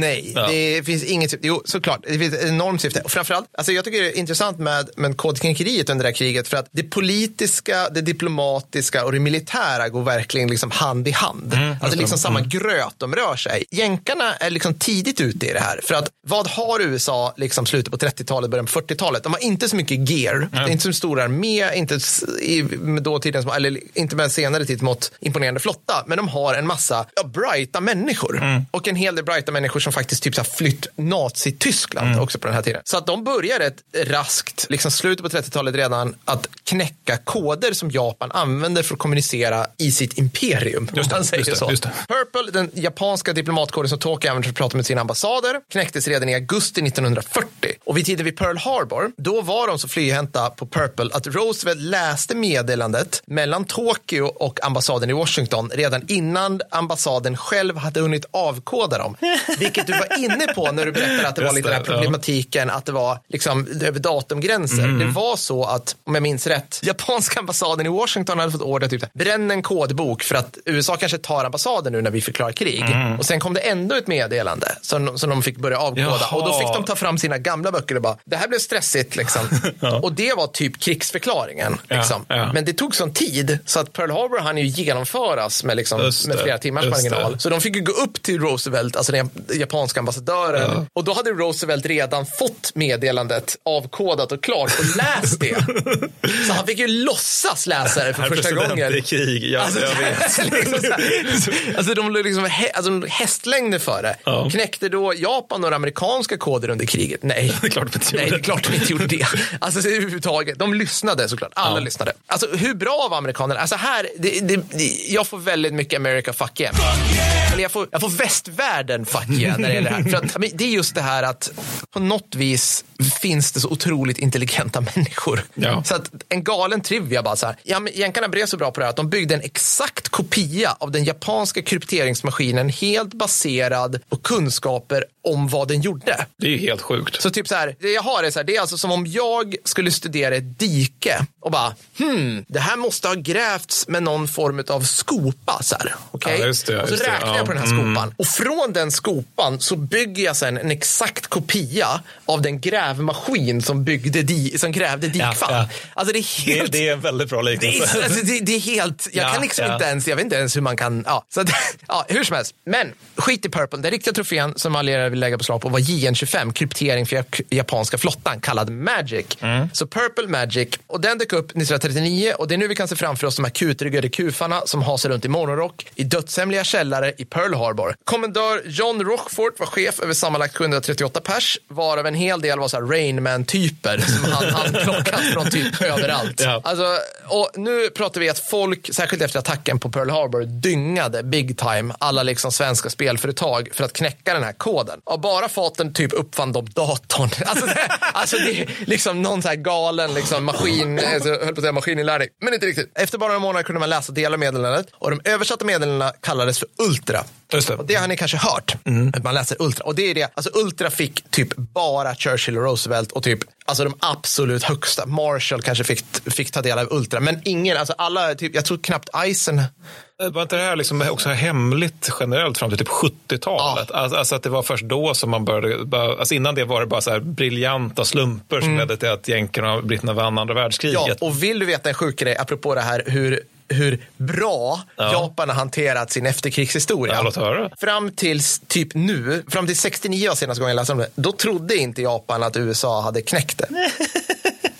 Nej, Ja. det finns inget syfte. Jo, såklart, det finns ett enormt syfte. Och framförallt, alltså jag tycker det är intressant med, med kodknäckeriet under det här kriget för att det politiska, det diplomatiska och det militära går verkligen liksom hand i hand. alltså det är liksom samma gröt de rör sig. Jänkarna är liksom tidigt ute i det här. För att vad har USA liksom slutet på 30-talet, början på 40-talet? De har inte så mycket gear, det är inte så stor armé, inte i, med dåtidens, eller inte med senare tid mot imponerande flotta, men de har en massa ja, brighta människor. Och en hel del brighta människor som faktiskt typ så här flytt Nazi-Tyskland också på den här tiden. Så att de börjar ett raskt, liksom slutet på 30-talet redan, att knäcka koder som Japan använder för att kommunicera i sitt imperium. Just det, säger just det, så. just det. Purple, den japanska diplomatkoden som Tokyo använder för att prata med sina ambassader, knäcktes redan i augusti 1940. Och vid tiden vid Pearl Harbor, då var de så flyhänta på Purple att Roosevelt läste meddelandet mellan Tokyo och ambassaden i Washington redan innan ambassaden själv hade hunnit avkoda dem. Vilket du var inne på när du berättade att det var Just lite den här det, ja. problematiken, att det var liksom över datumgränser. Mm. Det var så att, om jag minns rätt, japanska ambassaden i Washington hade fått order typ, bränn en kodbok för att USA kanske tar ambassaden nu när vi förklarar krig. Mm. Och sen kom det ändå ett meddelande som, som de fick börja avkoda. Jaha. Och då fick de ta fram sina gamla böcker och bara, det här blev stressigt liksom. Och det var typ krigsförklaringen. Ja, Liksom. ja. Men det tog sån tid så att Pearl Harbor hann ju genomföras med, liksom, med flera timmars marginal. Så de fick ju gå upp till Roosevelt, alltså den japanska ambassadören. Och då hade Roosevelt redan fått meddelandet avkodat och klart och läst det. Så han fick ju låtsas läsa det för Herr första gången. i krig, ja, Alltså, jag vet. liksom här. alltså de låg liksom hä, alltså, hästlängder före. Ja. Knäckte då Japan några amerikanska koder under kriget? Nej. Det är klart de inte Nej, gjorde. det är klart de inte gjorde det. Alltså så överhuvudtaget. De lyssnade såklart. Alla Ja. lyssnade. Alltså hur bra var amerikanerna? Alltså här, det, det, det, jag får väldigt mycket America fuck yeah. Eller jag får, jag får västvärlden fuck yeah när det gäller det här. För att, men det är just det här att på något vis finns det så otroligt intelligenta människor. Ja. Så att en galen trivia bara så här. Ja, men jänkarna blev så bra på det här att de byggde en exakt kopia av den japanska krypteringsmaskinen helt baserad på kunskaper om vad den gjorde. Det är ju helt sjukt. Så typ så här, det jag har är så här, det är alltså som om jag skulle studera ett dike och bara, hmm, det här måste ha grävts med någon form av skopa. Så här, okay? Ja, och så räknar ja. jag på den här Mm. skopan. Och från den skopan så bygger jag sen en exakt kopia av den grävmaskin som, byggde di, som grävde dikfall. ja. Alltså det är Det, helt... det är en väldigt bra Det liknelse. är, alltså, det, det är helt, jag Ja, kan liksom ja. inte ens, jag vet inte ens hur man kan, ja. Så ja, hur som helst. Men skit i Purple, den riktiga trofén som allierade vill lägga beslag på var JN25, kryptering för japanska flottan, kallad Magic. Mm. Så Purple Magic, och den dök upp 1939 och det är nu vi kan se framför oss de här kutryggade kufarna som hasar runt i monorock i dödshemliga källare i Pearl Harbor. Kommendör John Rochfort var chef över sammanlagt 738 pers, varav en hel del var så Rainman-typer som han handplockat från typ överallt. Ja. Alltså, och nu pratar vi att folk, särskilt efter attacken på Pearl Harbor, dyngade big time alla liksom svenska spelföretag för att knäcka den här koden. Och bara faten typ uppfann de datorn. Alltså det, alltså det är liksom någon så här galen liksom maskin, alltså, höll på att säga maskininlärning, men inte riktigt. Efter bara några månader kunde man läsa delar av meddelandet och de översatta meddelandena kallades för Ultra. Just det. Och det har ni kanske hört, att man läser Ultra. Och det är det, alltså Ultra fick typ bara Churchill och Roosevelt och typ Alltså de absolut högsta. Marshall kanske fick, fick ta del av Ultra. Men ingen, alltså alla, typ, jag tror knappt Eisen. Var inte det här liksom också hemligt generellt fram till typ 70-talet? Alltså, alltså att det var först då som man började, alltså innan det var det bara så här briljanta slumper som ledde till att jänkarna och britterna vann andra världskriget. Ja, och vill du veta en sjuk grej, apropå det här hur, hur bra Ja. Japan har hanterat sin efterkrigshistoria. Ja. Fram tills typ nu, fram till 69 var senaste gången jag läste om det, då trodde inte Japan att USA hade knäckt det.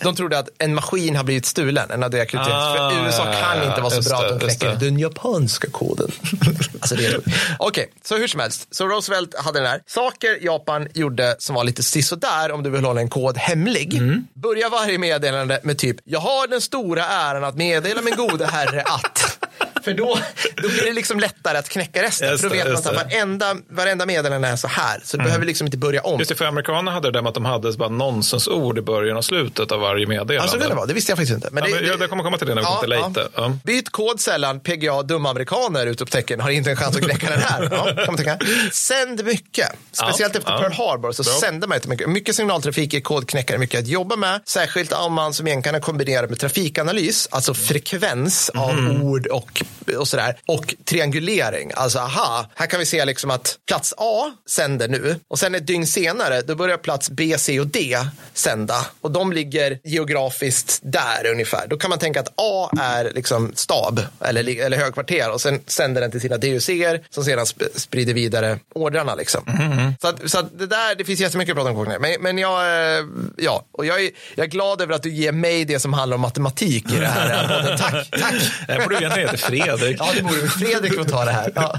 De trodde att en maskin har blivit stulen, en av deras. Ah, För USA kan inte vara så bra att de knäcker den japanska koden. alltså det är Okej, så hur som helst. Så Roosevelt hade den här. Saker Japan gjorde som var lite sisådär om du vill hålla en kod hemlig. Mm. Börja varje meddelande med typ, jag har den stora äran att meddela min gode herre att. För då, då blir det liksom lättare att knäcka resten. Just för då vet man att. Mm. varenda, varenda meddelande är så här. Så du behöver liksom inte börja om. Just det, för amerikanerna hade det där med att de hade bara nonsensord i början och slutet av varje meddelande. Alltså det var, det visste jag faktiskt inte. Men ja, det, men, ja, det kommer komma till det när vi kommer till late. Ja. Byt kod sällan, PGA dumma amerikaner utropstecken har inte en chans att knäcka den här. Ja, kan man tänka. Sänd mycket. Speciellt Ja, efter ja. Pearl Harbor så Bra. sände man inte mycket. Mycket signaltrafik är kodknäckare mycket att jobba med. Särskilt om man som igen kan kombinera med trafikanalys, alltså frekvens av Mm. ord och, och sådär. Och triangulering. Alltså aha, här kan vi se liksom att plats A sänder nu och sen ett dygn senare då börjar plats B, C och D sända och de ligger geografiskt där ungefär. Då kan man tänka att A är liksom stab eller, eller högkvarter och sen sänder den till sina DUCer som sedan sp- sprider vidare ordrarna. Liksom. Så, att, så att det där, det finns jättemycket att prata om. Men, men jag, eh, ja, och jag är, jag är glad över att du ger mig det som handlar om matematik i det här. Tack, tack. Jag borde egentligen heta Fredrik. Ja, det borde Fredrik få ta det här. Ja.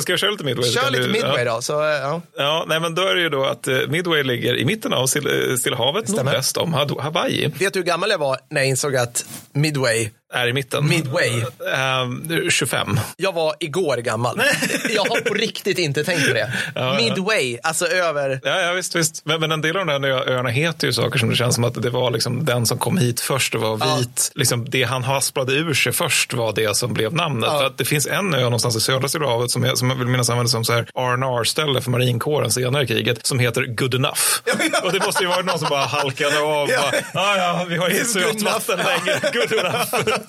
Ska jag köra lite Midway? Kör lite du- midway ja. då. Så, ja. Ja, nej, men då är det ju då att eh, Midway ligger i mitten av Still- eh, Stilla havet, nordväst om Ha- Hawaii. Vet du hur gammal jag var när jag insåg att midway Är i mitten. Midway. Ehm, 25. Jag var igår gammal. Jag har på riktigt inte tänkt på det. ja. Midway, alltså över... Ja, ja visst, visst. Men, men en del av de där öarna heter ju saker som det känns som att det var liksom den som kom hit först och var Ja. vit. Liksom det han hasplade ur sig först var det som blev namnet. Ja. För att det finns en ö någonstans i södra Stilla havet som, jag, som jag vill minnas användes som R&R-ställe för marinkåren senare i kriget som heter Good Enough. och det måste ju vara någon som bara halkade av. Ja. Bara, ah, ja, vi har good sötvatten enough." längre. Good enough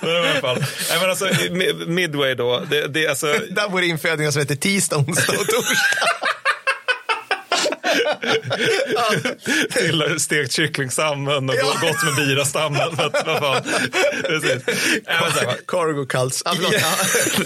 men i alla fall. Nej, men alltså, Midway då. Det, det, är alltså, Där vore infödingar som heter tisdag, onsdag och torsdag till stekt kycklingsammen och Ja. gott med birastammen. Vad fan. Cargo cults.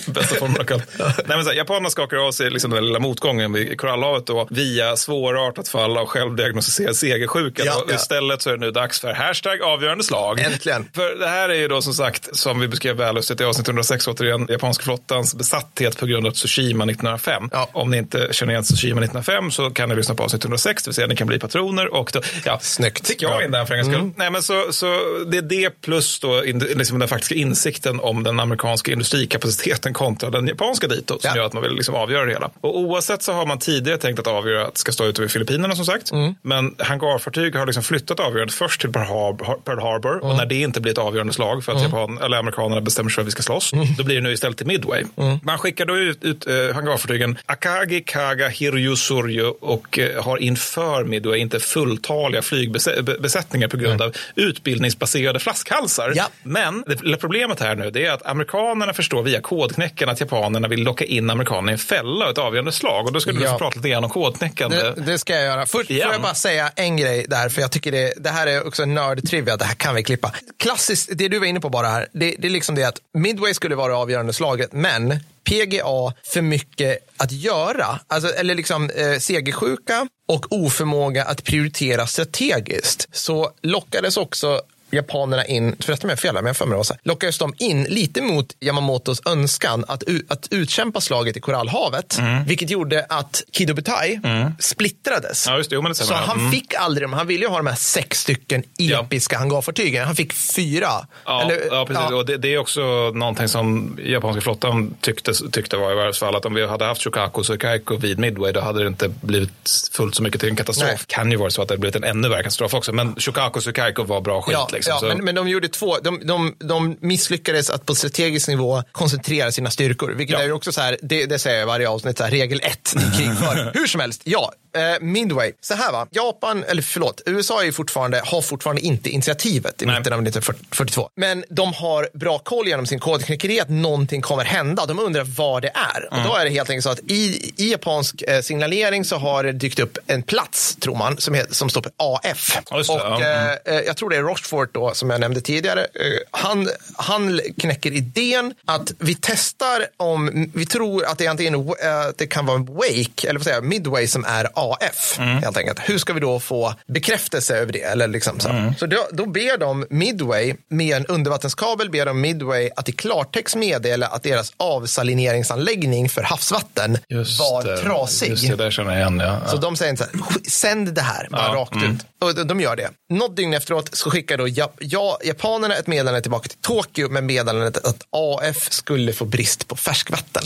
Bästa formen av kallt. Nej, men så här, japanerna skakar av sig liksom den lilla motgången vid Korallhavet då, via svårartat fall av självdiagnostiserad segersjuka. Ja, ja. Istället så är det nu dags för hashtag avgörande slag. Äntligen. För det här är ju då som sagt, som vi beskrev vällustigt i avsnitt 106 återigen, japanska flottans besatthet på grund av Tsushima 1905. Ja. Om ni inte känner igen Tsushima 1905 så kan ni lyssna på avsnitt 106, det vill säga ni kan bli patroner. Och då, ja, Snyggt. Fick jag in den för en gångs skull. Nej, men så, så det är det plus då, liksom den faktiska insikten om den amerikanska industrikapaciteten kontra den japanska ditåt som Ja. gör att man vill liksom avgöra det hela. Och oavsett så har man tidigare tänkt att avgöra att det ska stå ute vid Filippinerna som sagt. Men hangarfartyg har liksom flyttat avgörandet först till Pearl Harbor, Pearl Harbor och när det inte blir ett avgörande slag för att Japan, eller amerikanerna bestämmer sig för att vi ska slåss, då blir det nu istället till Midway. Man skickar då ut, ut uh, hangarfartygen Akagi, Kaga, Hiryu, Suryo och uh, har inför Midway inte fulltaliga flygbesättningar på grund av utbildningsbaserade flaskhalsar. Ja. Men det problemet här nu det är att amerikanerna förstår via kodknäcken att japanerna vill locka in amerikanerna i en fälla och ett avgörande slag. Och då skulle du Ja. prata lite grann om kodknäckande. Det, det ska jag göra. Först Igen. får jag bara säga en grej där, för jag tycker det, det här är också nördtrivia, det här kan vi klippa. Klassiskt, det du var inne på bara här, det, det är liksom det att Midway skulle vara det avgörande slaget, men PGA för mycket att göra, alltså, eller liksom eh, segersjuka och oförmåga att prioritera strategiskt. Så lockades också japanerna in, förresten om jag fel, här, men jag för mig det lockades de in lite mot Yamamotos önskan att, att utkämpa slaget i Korallhavet, vilket gjorde att Kido Butai splittrades. Ja, just det. Jo, Så han Mm. fick aldrig dem. Han ville ju ha de här sex stycken episka hangarfartygen. Han fick fyra. Ja, Eller, ja, precis. ja. Och det, det är också någonting som japanska flottan tyckte, tyckte var i varje fall att om vi hade haft Shokaku och Suikaiko vid Midway då hade det inte blivit fullt så mycket till en katastrof. Nej. Kan ju vara så att det hade blivit en ännu värre katastrof också. Men Shokaku och Suikaiko var bra skit. Ja, liksom. ja men, men de gjorde två. De, de, de misslyckades att på strategisk nivå koncentrera sina styrkor. Vilket Ja. är också så här, det, det säger jag varje avsnitt, så här, regel ett i krigföring. Hur som helst, ja. Eh, Midway, så här va. Japan, eller förlåt, USA är fortfarande, har fortfarande inte initiativet i Nej. mitten av 1942. Men de har bra koll genom sin kodknäckeri att någonting kommer hända. De undrar vad det är. Mm. Och då är det helt enkelt så att i, i japansk eh, signalering så har det dykt upp en plats, tror man, som, heter, som står på AF. Det, och ja. Mm. eh, eh, jag tror det är Rochefort då, som jag nämnde tidigare. Eh, han, han knäcker idén att vi testar om, vi tror att det antingen eh, att det kan vara Wake, eller vad säger Midway som är AF. Mm. Helt enkelt. Hur ska vi då få bekräftelse över det? Eller liksom så Mm. så då, då ber de Midway, med en undervattenskabel, ber de Midway att i klartext meddela att deras avsalineringsanläggning för havsvatten just var det, trasig. Just det, där känner jag igen. Ja. Så de säger inte så här, "Sk- sänd det här, bara Ja, rakt mm. ut. Och de, gör det. Något dygn efteråt så skickar då ja, ja, japanerna ett meddelande tillbaka till Tokyo med meddelandet att AF skulle få brist på färskvatten.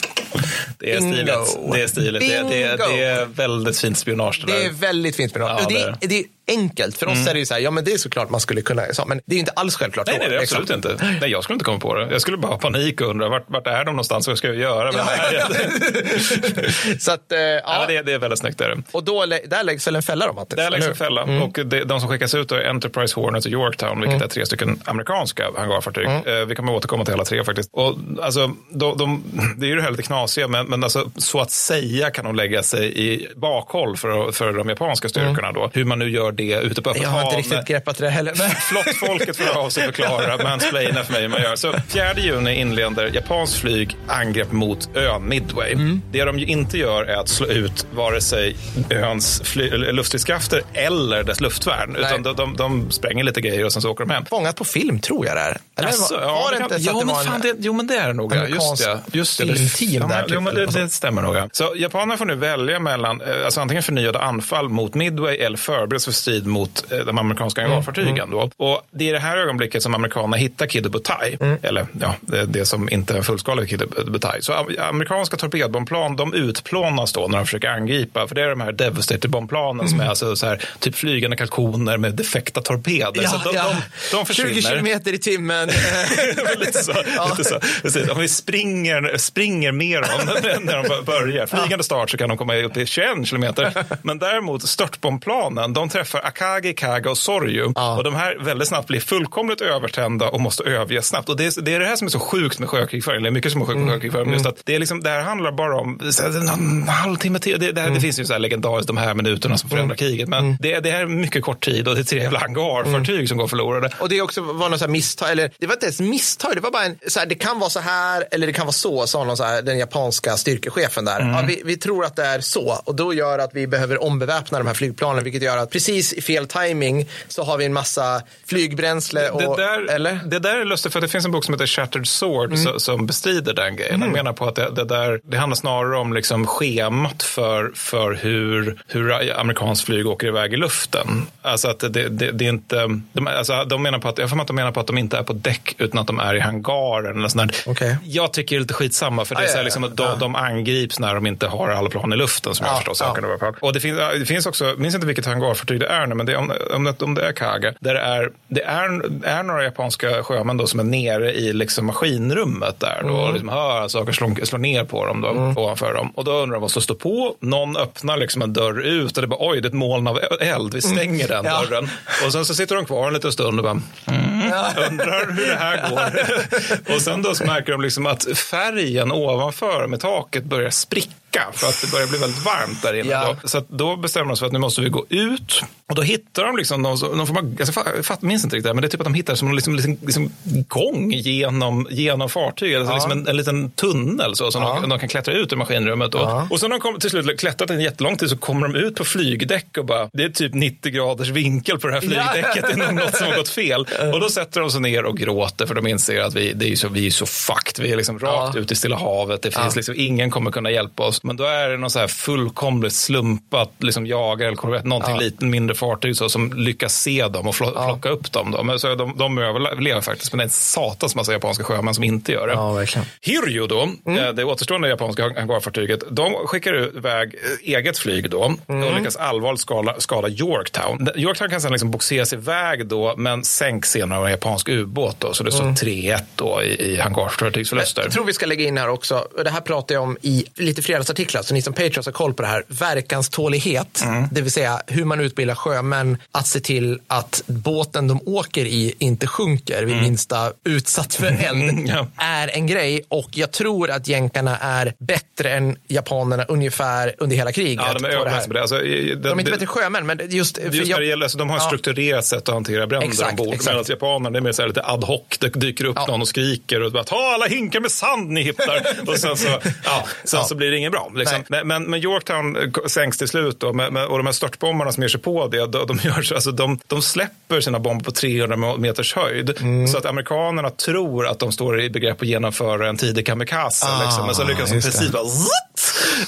det är Bingo. stiligt. Det är stiligt. Det, det, det är väldigt fint spionage. Det, Det är väldigt fint med Ja, det, är, det enkelt. För oss är det ju så här, ja men det är såklart man skulle kunna, så, men det är ju inte alls självklart. Nej, då, nej, det är liksom. absolut inte. Nej, jag skulle inte komma på det. Jag skulle bara ha panik och undra vart, vart är de någonstans? Vad ska jag göra? Men, så att, eh, ja. ja, det, det är väldigt snyggt. Där. Och då, där läggs väl en fälla då, Mattis? Där läggs en fälla. Mm. Och det, de som skickas ut är Enterprise, Hornet och Yorktown, vilket är tre stycken amerikanska hangarfartyg. Mm. Eh, vi kommer återkomma till alla tre faktiskt. Och, alltså, de, de, det är ju det här lite knasiga, men, men alltså, så att säga kan de lägga sig i bakhåll för, för de japanska styrkorna. Då. Hur man nu gör det ute på öppet. Jag har inte riktigt greppat det heller. Flottfolket får av sig förklara, mansplaina för mig hur man gör. Så 4 juni inleder japanskt flyg angrepp mot ön Midway. Mm. Det de ju inte gör är att slå ut vare sig öns luftstridskrafter eller dess luftvärn. Utan de, de, de spränger lite grejer och sen så åker de hem. Fångat på film tror jag det är. Eller Alltså, var, ja, var det inte jo, men fan, det, jo, men det är det nog. Just det. Just det. det filmteam där, typ, Jo, men det, något det stämmer nog. Så japanerna får nu välja mellan eh, alltså antingen förnyade anfall mot Midway eller förberedelse för strid mot eh, de amerikanska Mm, hangarfartygen. Då. Och det är i det här ögonblicket som amerikanerna hittar Kido Butai. Mm. Eller ja, det, det som inte är fullskalig Kido Butai. Så am- amerikanska torpedbombplan de utplånas då när de försöker angripa. För det är de här Devastator-bombplanen som är alltså så här, typ flygande kalkoner med defekta torpeder. så de, de, de försvinner. 20 kilometer i timmen. lite så. Lite så. Precis. Om vi springer, springer mer om när de börjar. Flygande start så kan de komma upp i 21 kilometer. Men däremot störtbombplanen, de träffar Akagi, Kaga och Soryu. Och de här väldigt snabbt blir fullkomligt övertända och måste överge snabbt. Och det är, det är det här som är så sjukt med sjökrigföring. Det är mycket som är sjukt med sjökrigföring. Just att det, är liksom, det här handlar bara om en halvtimme till. Det, det, här, det finns ju så här legendariskt de här minuterna som förändrar kriget. Men det, det här är mycket kort tid och det är tre jävla hangarfartyg som går förlorade. Och det också var något så här misstag, eller det var inte ens misstag, det var bara en, så här, det kan vara så här eller det kan vara så, sa någon så här, den japanska styrkechefen där. Ja, vi, vi tror att det är så och då gör att vi behöver ombeväpna de här flygplanen, vilket gör att precis i fel timing så har vi en massa flygbränsle och, det, där, eller? det där är lustigt för det finns en bok som heter Shattered Sword Mm. som bestrider den grejen. Den menar på att det, det, där, det handlar snarare om liksom schemat för, för hur, hur amerikanskt flyg åker iväg i luften. Alltså att det, det, det är inte, de, alltså de menar på att, jag får att de menar på att de inte är på däck utan att de är i hangaren. Eller sånt. Okej. Jag tycker det är lite skitsamma för det är Ah, så här liksom att de, ja. de angrips när de inte har alla plan i luften som jag Ja, förstår saken. Och det finns, det finns också, jag minns inte vilket hangarfartyg det är nu, men det, är om, om, det, om det är Kage, där det är, det är, är några japanska sjömän då som är nere i liksom maskinrummet där då, och liksom hör saker slå, slå ner på dem då, ovanför dem. Och då undrar de vad som står på. Någon öppnar liksom en dörr ut och det bara oj, det är ett moln av eld. Vi stänger den Ja. dörren. Och sen så sitter de kvar en liten stund och bara mm, undrar hur det här går. och sen då så märker de liksom att färgen ovanför med taket börjar spricka för att det börjar bli väldigt varmt där inne. Ja. Då. Så då bestämmer de sig för att nu måste vi gå ut. Och då hittar de liksom någon form av, alltså, jag fatt, minns inte riktigt, men det är typ att de hittar som en liksom, liksom, liksom gång genom, genom fartyget. Alltså liksom en, en liten tunnel så, som de, de kan klättra ut ur maskinrummet. Då. Och sen när de kom, till slut klättrat en jättelång tid så kommer de ut på flygdäck och bara, det är typ 90 graders vinkel på det här flygdäcket. Det är något som har gått fel. Och då sätter de sig ner och gråter för de inser att vi, det är så, vi är så fucked. Vi är liksom rakt ut i Stilla havet. Det finns liksom, ingen kommer kunna hjälpa oss. Men då är det någon så här fullkomligt slumpat liksom jagare eller korvett, någonting lite mindre fartyg så, som lyckas se dem och plocka upp dem. Då. Men så de, de överlever faktiskt, men det är en satans massa japanska sjömän som inte gör det. Ja, verkligen. Hiryu då, eh, det återstående japanska hangarfartyget, de skickar iväg eh, eget flyg då och lyckas allvarligt skala, skada Yorktown. Yorktown kan sedan liksom boxeras iväg då, men sänks senare av en japansk ubåt då, så det står 3-1 då i, i hangarfartygsförluster. Jag tror vi ska lägga in här också, det här pratar jag om i lite fredagsartiklar, så ni som Patriots har koll på det här, verkanstålighet, Mm. det vill säga hur man utbildar sjömän att se till att båten de åker i inte sjunker vid minsta utsatt för eld, Mm. Ja. är en grej. Och jag tror att jänkarna är bättre än japanerna ungefär under hela kriget. Ja, de är på det här. överlägsna på det. Alltså, det- De är inte bättre sjömän, men just... Just jag- det gäller, alltså, de har Ja. strukturerat sätt att hantera bränder Exakt, ombord. Medan japanerna det är mer så här lite ad hoc. Det dyker upp Ja. någon och skriker och bara ta alla hinkar med sand ni hittar. och sen, så, ja, sen så blir det inget bra. Liksom. Nej. Men, men, men Yorktown eh, sänks till slut då, med, med, och de här störtbombarna som ger sig på det, de, de, gör, så- alltså, de, de släpper sina bomber på 300 meters höjd. Mm. Så att amerikanerna tror att de står i begrepp att genomföra en tidig kamikaze. Ah, liksom. Men så lyckas de precis bara.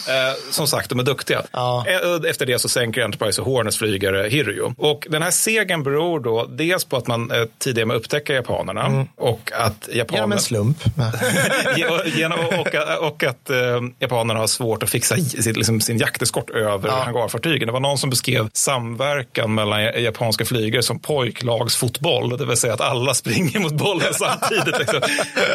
Eh, Som sagt, de är duktiga. Ja. Eh, Efter det så sänker Enterprise och Hornets flygare Hiryu. Och den här segern beror då dels på att man eh, tidigare med upptäcker japanerna och att Genom japanerna... en slump. Ge- genom, och, och att eh, japanerna har svårt att fixa liksom, sin jakteskort över hangarfartygen. Det var någon som beskrev samverkan mellan japanska flygare som pojklagsfotboll. Det vill säga att alla springer mot bollen samtidigt. Liksom.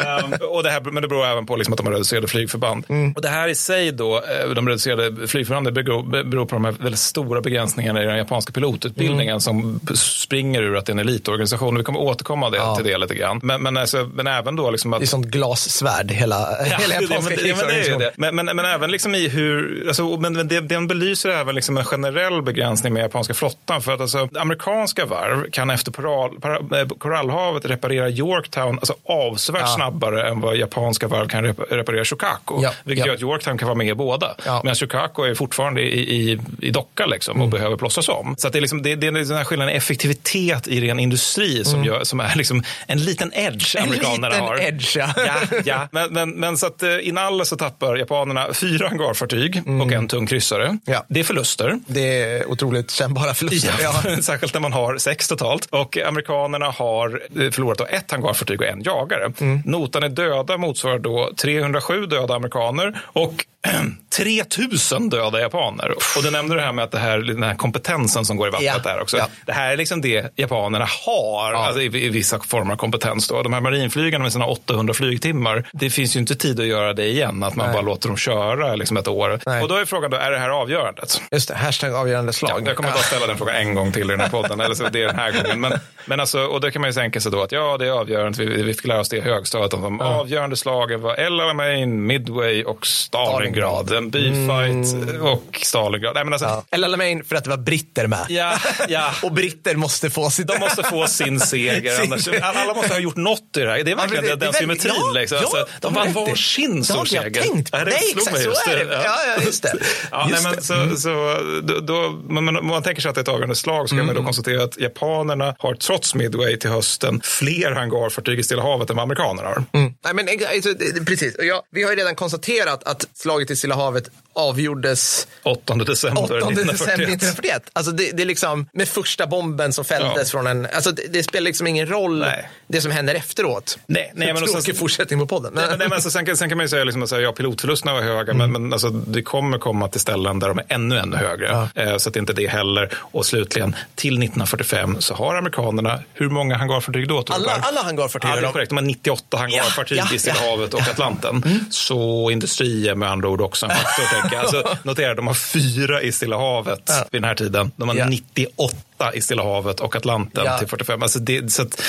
Ehm, och det här, men det beror även på liksom, att de har reducerade flygförband. Och det här i sig då, eh, de reducerade flygförbanden beror, beror på de här väldigt stora begränsningarna i den japanska pilotutbildningen som p- springer ur att det är en elitorganisation. Vi kommer återkomma det, till det lite grann. Men, men, alltså, men även då liksom att Det är sånt glassvärd, hela, hela Ja, japanska men, det- ja, men det är ju krigsorganisationen. det. Men, men, men även liksom i hur, alltså, men, men det, den belyser även liksom en generell begränsning med japanska flottan. För att alltså, amerikanska varv kan efter Koral, para, eh, Korallhavet reparera Yorktown alltså, avsevärt snabbare än vad japanska varv kan rep, reparera Shokaku. Ja, Vilket ja. gör att Yorktown kan vara med i båda. Ja. Medan Shokaku är fortfarande i, i, i docka liksom, och behöver plåstras om. Så det, är liksom, det, det är den här skillnaden i effektivitet i ren industri som, gör, som är liksom en liten edge En amerikanerna liten har. edge, ja. ja, ja. Men, men, men så att eh, inalles så tappar japanerna fyra hangarfartyg och en tung kryssare. Ja. Det är förluster. Det är otroligt kännbara förluster. Ja. Särskilt när man har sex totalt. Och amerikanerna har eh, förlorat då ett hangarfartyg och en jagare. Notan är döda motsvarar då 307 döda amerikaner och 3000 döda japaner. Och du nämnde det här med att det här, den här kompetensen som går i vattnet Ja, där också. ja. Det här är liksom det japanerna har alltså i, i vissa former av kompetens. Då. De här marinflygarna med sina 800 flygtimmar, det finns ju inte tid att göra det igen, att man Nej. bara låter dem köra liksom ett år. Nej. Och då är frågan, då, är det här avgörandet? Just det, hashtag avgörande Ja, slag. jag kommer bara ställa den frågan en gång till i den här podden. eller så det är den här gången. Men, men alltså, och då kan man ju tänka sig då att ja, det är avgörande. Vi, vi fick lära oss det i högstadiet. att De avgörande slagen var El Alamein, Midway och Stalingrad. En byfight och Stalingrad. Nej, men alltså, Ja. Eller Alamein för att det var britter med. ja, ja. Och britter måste få sitt... De måste få sin seger. Sin Annars, seger. alla måste ha gjort något i det här. Det är verkligen Ja, det- den det symmetrin. väldigt- liksom. ja, alltså, ja, de har vann varsin Det stor har inte jag seger. tänkt på. det Nej, exakt, så är det. Ja, ja, just det. Ja, Just nej, det. men så, så, då, då, men, om man tänker sig att det är ett avgörande slag så kan man då konstatera att japanerna har trots Midway till hösten fler hangarfartyg i Stilla havet än vad amerikanerna har. Nej, men, exa- alltså, det- det- precis. Jag, vi har ju redan konstaterat att slaget i Stilla havet av ett avgjordes 8 december 8 december 1941. 1941. Alltså det, det är liksom med första bomben som fälldes Ja. från en, alltså det, det spelar liksom ingen roll Nej. det som händer efteråt. Nej, nej, men och Tråkig sen- fortsättning på podden. Nej, nej, men alltså, sen, kan- sen kan man ju säga liksom, att ja, pilotförlusterna var höga, Mm. men, men alltså, det kommer komma till ställen där de är ännu, ännu högre. Eh, så att det inte är det heller. Och slutligen, till 1945 så har amerikanerna, hur många hangarfartyg då? alla, alla hangarfartyg. Ja, det är de- korrekt. De har 98 hangarfartyg Ja, ja, i Stilla ja. havet och Atlanten. Så industri är med andra ord också en faktor. jag. Alltså, notera, de har fyra i Stilla havet vid den här tiden. De har Ja. 98 i Stilla havet och Atlanten Ja. till 45. Alltså det, så att,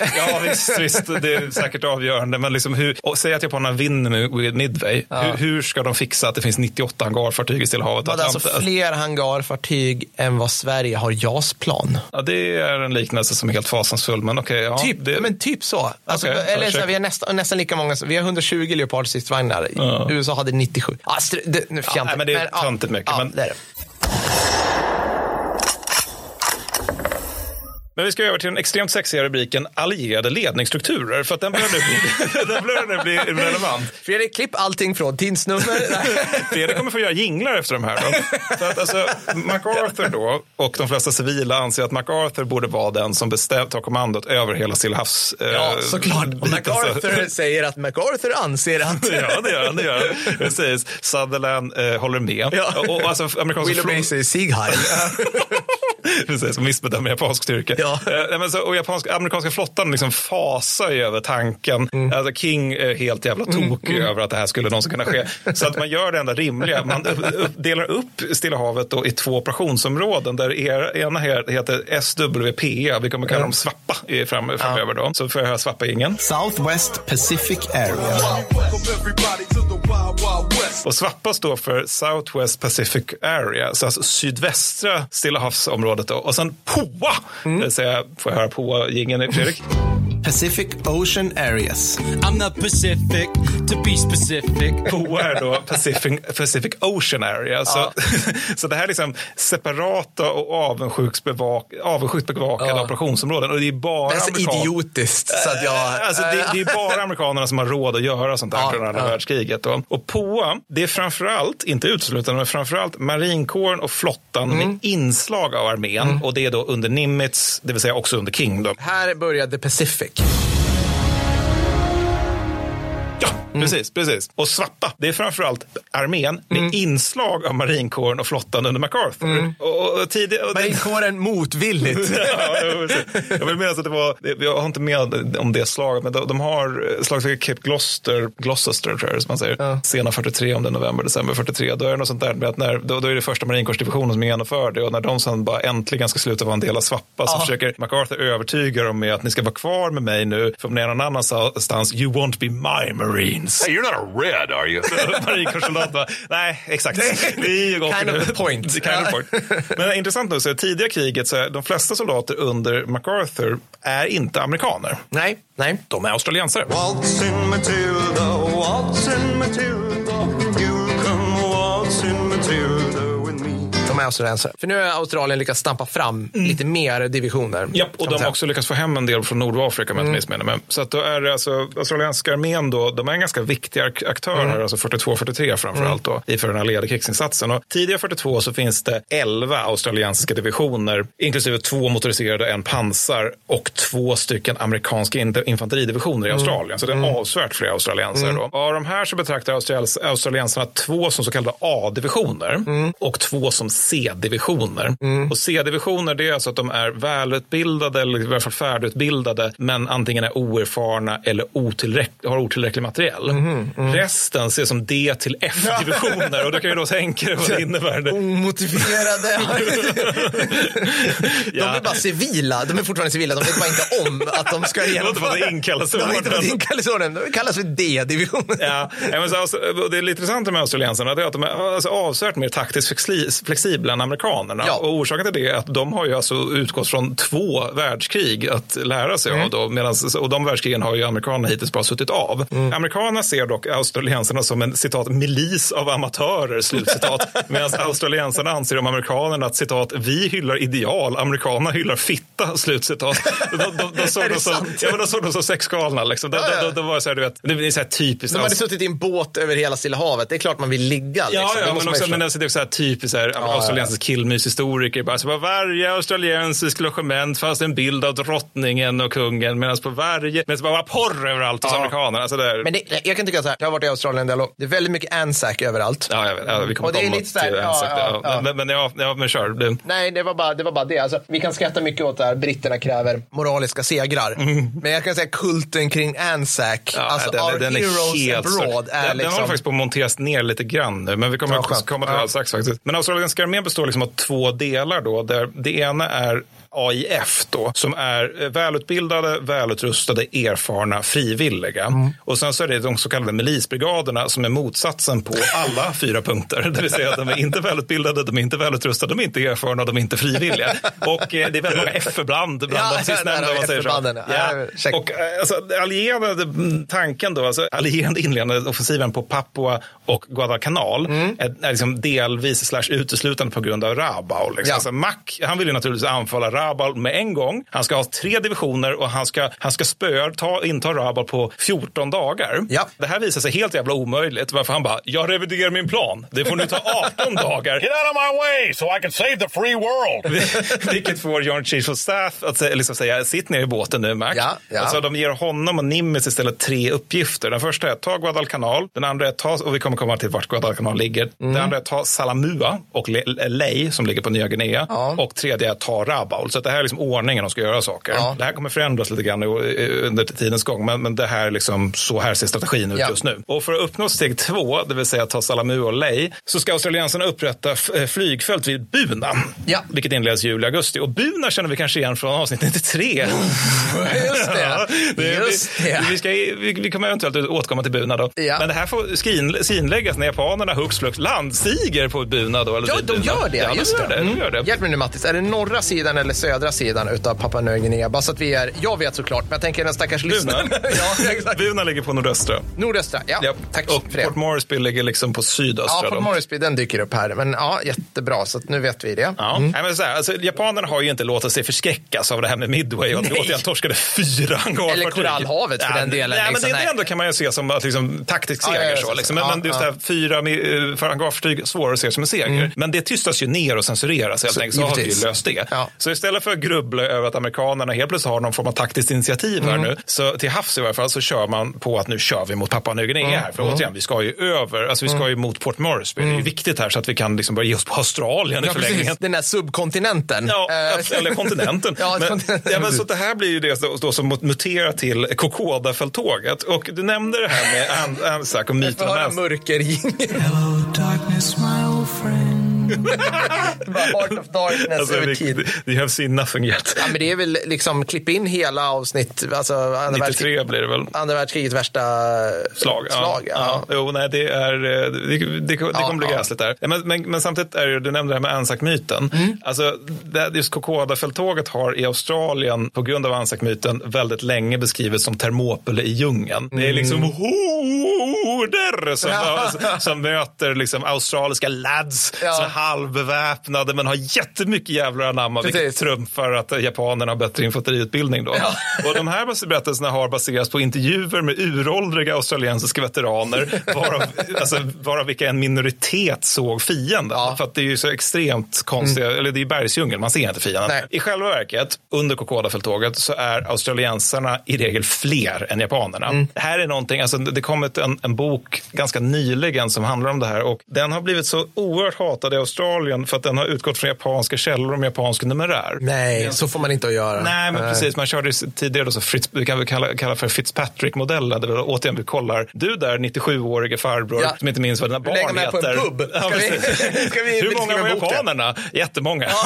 ja, visst, visst, det är säkert avgörande. Men liksom hur, och säg att japanerna vinner med Midway. Hur, hur ska de fixa att det finns 98 hangarfartyg i Stilla havet? Hade alltså Atlanten? fler hangarfartyg än vad Sverige har JAS-plan. Ja, det är en liknelse som är helt fasansfull. Men okej, ja, Typ, det, men typ så. Alltså, Okej, eller ja, så här, vi har nästan, nästan lika många. Vi har 120 Leopard-stridsvagnar. Ja. USA hade 97. Ah, str- det, nu, Ja, nej, men det är ja, töntigt mycket, Ja, men- det är det. Men vi ska över till den extremt sexiga rubriken allierade ledningsstrukturer. För att den börjar nu bli, den bli relevant. Fredrik, klipp allting från tidsnummer. Fredrik kommer få göra jinglar efter de här. Då. För att alltså, MacArthur då, och de flesta civila anser att MacArthur borde vara den som bestämt tar kommandot över hela Stilla havs... eh, ja, såklart. Och. MacArthur säger att MacArthur anser att... Ja, det gör han. Det gör han. Precis. Sutherland eh, håller med. Ja. Och, och alltså, Willoughby säger Sieg Heil. Precis, missbedömer japansk styrka. Ja. Eh, nej, men så, och japanska, amerikanska flottan liksom fasar ju över tanken. Mm. Alltså King är helt jävla tokig över att det här skulle någonsin kunna ske. Så att man gör det enda rimliga. Man delar upp Stilla havet då i två operationsområden där er, ena he- heter SWPA. Vi kommer kalla dem Svappa i fram, framöver. Då. Så får jag höra Svappa ingen. Southwest Pacific Area. Och Svappa står för Southwest Pacific Area, så alltså sydvästra Stilla havsområdet. Då. Och sen POA, det vill säga, får jag höra POA-jingeln Fredrik? Pacific Ocean Areas. I'm not Pacific to be specific. POA är då Pacific, Pacific Ocean Area. Så, så det här är liksom separata och avundsjukt, bevak, avundsjukt bevakade Ja. operationsområden. Och det är bara Det är så amerikan- idiotiskt så att jag... Alltså det, det är bara amerikanerna som har råd att göra sånt här Ja, under andra ja. världskriget. Då. Och POA, det är framförallt, inte uteslutande, men framförallt marinkåren och flottan Mm. med inslag av armén. Och det är då under Nimitz, det vill säga också under King. Då. Här började Pacific. Precis, precis. Och Svappa, det är framförallt armén med Mm. inslag av marinkåren och flottan under MacArthur. Och, och tidigare, och det- Marinkåren motvilligt. Ja, jag vill minnas att det var, jag har inte med om det slaget, men de, de har slaget Cape Gloucester, Gloucester tror jag som man säger, sena 43 om det är november, december 43. Då är det något sånt där med att när, då, då är det första marinkårsdivisionen som genomför det och när de sen bara äntligen ska sluta vara en del av Svappa så Ja. försöker MacArthur övertyga dem med att ni ska vara kvar med mig nu, för om ni är någon annanstans, you won't be my marines. Hey, you're not a red, are you? Marinkårssoldat bara, nej, exakt. Det är ju gott Kind of the point. Kind of point. Men intressant nog så tidiga kriget så är de flesta soldater under MacArthur är inte amerikaner. Nej, nej. De är australiensare. Waltzing Matilda, waltzing Matilda, australiensare. För nu har Australien lyckats stampa fram lite mer divisioner. Mm. Japp, och de har också lyckats få hem en del från Nordafrika om jag inte missminner mig. Så att då är det alltså, australienska armén då, de är en ganska viktig ak- aktör här, alltså 42-43 framförallt då, i för den här ledarkrigsinsatsen. Och tidigare 42 så finns det 11 australiensiska divisioner, inklusive två motoriserade, en pansar och två stycken amerikanska in- infanteridivisioner i Australien. Så det är avsevärt fler australiensare då. Av de här så betraktar australiens- australiensarna två som så kallade A-divisioner och två som C-divisioner. Och C-divisioner det är alltså att de är välutbildade eller i alla fall färdigutbildade men antingen är oerfarna eller otillräck- har otillräcklig materiell. Resten ses som D till F-divisioner och du kan ju då tänka dig vad det innebär. Omotiverade. De är bara civila. De är fortfarande civila. De vet bara inte om att de ska genomföra. De har inte fått inkallelsorden. De kallas för D-divisionen. Ja, ja, men så, alltså, det är lite intressant med australiensarna är att de är alltså, avsevärt mer taktiskt flexi- flexibla än amerikanerna. Ja. Och orsaken till det är att de har ju alltså utgått från två världskrig att lära sig av. Då, medans, och de världskrigen har ju amerikanerna hittills bara suttit av. Amerikanerna ser dock australiensarna som en citat milis av amatörer, slutcitat. Medan australiensarna anser om amerikanerna att citat vi hyllar ideal, amerikanerna hyllar fitta. slutcitat. De, de, de, såg det dem som, sant? ja, men de såg dem som sexgalna. Liksom. De, Ja, ja. de, var så här, du vet, det är så här typiskt. De hade alltså- suttit i en båt över hela Stilla havet. Det är klart man vill ligga. Liksom. Ja, Det ja men, också, men alltså, det är så här typiskt så här, australiensisk killmyshistoriker. Bara, så på varje australiensisk logement fanns det en bild av drottningen och kungen. Medan på varje, medan det bara var porr överallt hos Ja. amerikanerna. Alltså där, Men det, jag kan tycka så här, jag har varit i Australien en del och det är väldigt mycket Anzac överallt. ja, jag vet, ja, vi kommer Och det är komma lite så här, till ja, Anzac, ja, ja. Men, men, ja, ja, men kör. Det, Nej, det var bara det. Var bara det. Alltså, vi kan skratta mycket åt det här. Britterna kräver moraliska segrar. Men jag kan säga kulten kring Anzac, Mm. Ja, alltså den, our den är heroes helt abroad, är den, den liksom... håller faktiskt på monteras ner lite grann nu, men vi kommer Ja, komma till det strax faktiskt. Men australiensiska armén består liksom av två delar då, där det ena är AIF då, som är eh, välutbildade, välutrustade, erfarna frivilliga. Mm. Och sen så är det de så kallade milisbrigaderna som är motsatsen på alla fyra punkter. Det vill säga att de är inte välutbildade, de är inte välutrustade, de är inte erfarna, de är inte frivilliga. Och eh, det är väldigt många F-förband bland Ja, de sistnämnda. man säger så. Ja. Och eh, alltså, allierade tanken då, alltså allierade inledande offensiven på Papua och Guadalcanal Mm. är, är liksom delvis slash uteslutande på grund av Rabaul. Liksom. Ja. Alltså, Mac, han vill ju naturligtvis anfalla Rabaul med en gång. Han ska ha tre divisioner och han ska, han ska spöa, ta, inta Rabaul på 14 dagar. Ja. Det här visar sig helt jävla omöjligt. Varför han bara, jag reviderar min plan. Det får nu ta 18 dagar. Get out of my way so I can save the free world. Vilket får John Chief of Staff att liksom säga, sitt ner i båten nu Mac. Ja, ja. Alltså, de ger honom och Nimitz istället tre uppgifter. Den första är att ta Guadalcanal. Den andra är att ta, och vi kommer komma till vart Guadalcanal ligger. Mm. Den andra är att ta Salamua och Le- Ley som ligger på Nya Guinea. Ja. Och tredje är att ta Rabaul. Så att det här är liksom ordningen de ska göra saker. Ja. Det här kommer förändras lite grann under tidens gång. Men, men det här är liksom, så här ser strategin ut Ja. just nu. Och för att uppnå steg två, det vill säga ta Salamua och Ley, så ska australiensarna upprätta eh, flygfält vid Buna. Ja. Vilket inleds juli-augusti. Och Buna känner vi kanske igen från avsnitt 93. Just det. Ja, Just vi, det. Vi, ska, vi, vi kommer eventuellt återkomma till Buna då. Men det här får skrin, skrinläggas när japanerna hux flux landstiger på Buna då. Eller Ja, de Buna. gör det. Ja, de gör det. det. De gör det. Hjälp mig nu Mattis, är det norra sidan eller södra sidan utav Papua Nya Guinea? Bara så att vi är, jag vet såklart, men jag tänker den stackars lyssnaren. ja, exakt. Buna ligger på nordöstra. Nordöstra, ja. Ja. Tack och för det. Port Moresby ligger liksom på sydöstra. Ja, Port. Moresby, den dyker upp här. Men ja, jättebra, så att nu vet vi det. Ja. Nej, men så här, alltså, japanerna har ju inte låtit sig förskräckas av det här med Midway och att vi återigen torskade fyra hangarfartyg. Eller Korallhavet för den delen, Nej, men liksom. det, det ändå kan man ju se som att liksom, taktisk Ja, seger. ja, ja, så, liksom. Men, ja, men just ja. det här fyra eh, för hangarfartyg, svårare att se som en seger. Men det tystas ju ner och censureras helt Så, enkelt. Så har vi ju löst det. Ja. Så istället för att grubbla över att amerikanerna helt plötsligt har någon form av taktiskt initiativ här nu, så till havs i varje fall så kör man på att nu kör vi mot Papua Nya Guinea här. För återigen, vi ska ju över, alltså vi ska ju mot Port Moresby. Det är ju viktigt här så att vi kan liksom börja ge oss på Australien i Ja, förlängningen. precis. Den här subkontinenten. Ja, eller kontinenten. ja, men, kontinenten. ja, men så det här blir ju det då, som muterar till Kokoda-fälttåget. Och du nämnde det här med An- Anzac och myten om Anzac. mörkerjingel. Bara Heart of Darkness Alltså, över tid. we have seen nothing yet. Ja, men det är väl liksom, klipp in hela avsnitt, alltså andra, 93 världskrig, blir det väl. andra världskrigets värsta Slag. Ja. slag ja. Ja. Jo, nej, det, är, eh, det, det, det kommer bli ja. gräsligt där. Ja, Men, men, men samtidigt är det, du nämnde det här med Anzac-myten. Mm. Alltså, det, just Kokoda-fälttåget har i Australien på grund av Anzac-myten väldigt länge beskrivits som Thermopyle i djungeln. Det är liksom Mm. horder som, som, som möter liksom australiska lads Ja. som halvbeväpnade men har jättemycket jävlar anamma vilket Precis. trumfar att japanerna har bättre infanteriutbildning då. Ja. Och de här berättelserna har baserats på intervjuer med uråldriga australiensiska veteraner, varav, alltså, varav vilka en minoritet såg fienden. För att det är ju så extremt konstiga, eller det är bergsdjungel, man ser inte fienden. Mm. Nej. I själva verket, under Kokodafälttåget, så är australiensarna i regel fler än japanerna. Mm. Det här är någonting, alltså det kom ett, en, en bok ganska nyligen som handlar om det här och den har blivit så oerhört hatad i Australien för att den har utgått från japanska källor om japansk numerär. Nej, så får man inte att göra. Nej, men precis. Man körde tidigare då så Fritz, vi kan väl kalla, kalla för Fitzpatrick-modellen. Där vi återigen vi kollar, du där 97-årige farbror Ja. som inte minns vad dina barn är man på en heter. pub? Ja, vi- vi Hur många var japanerna? Jättemånga.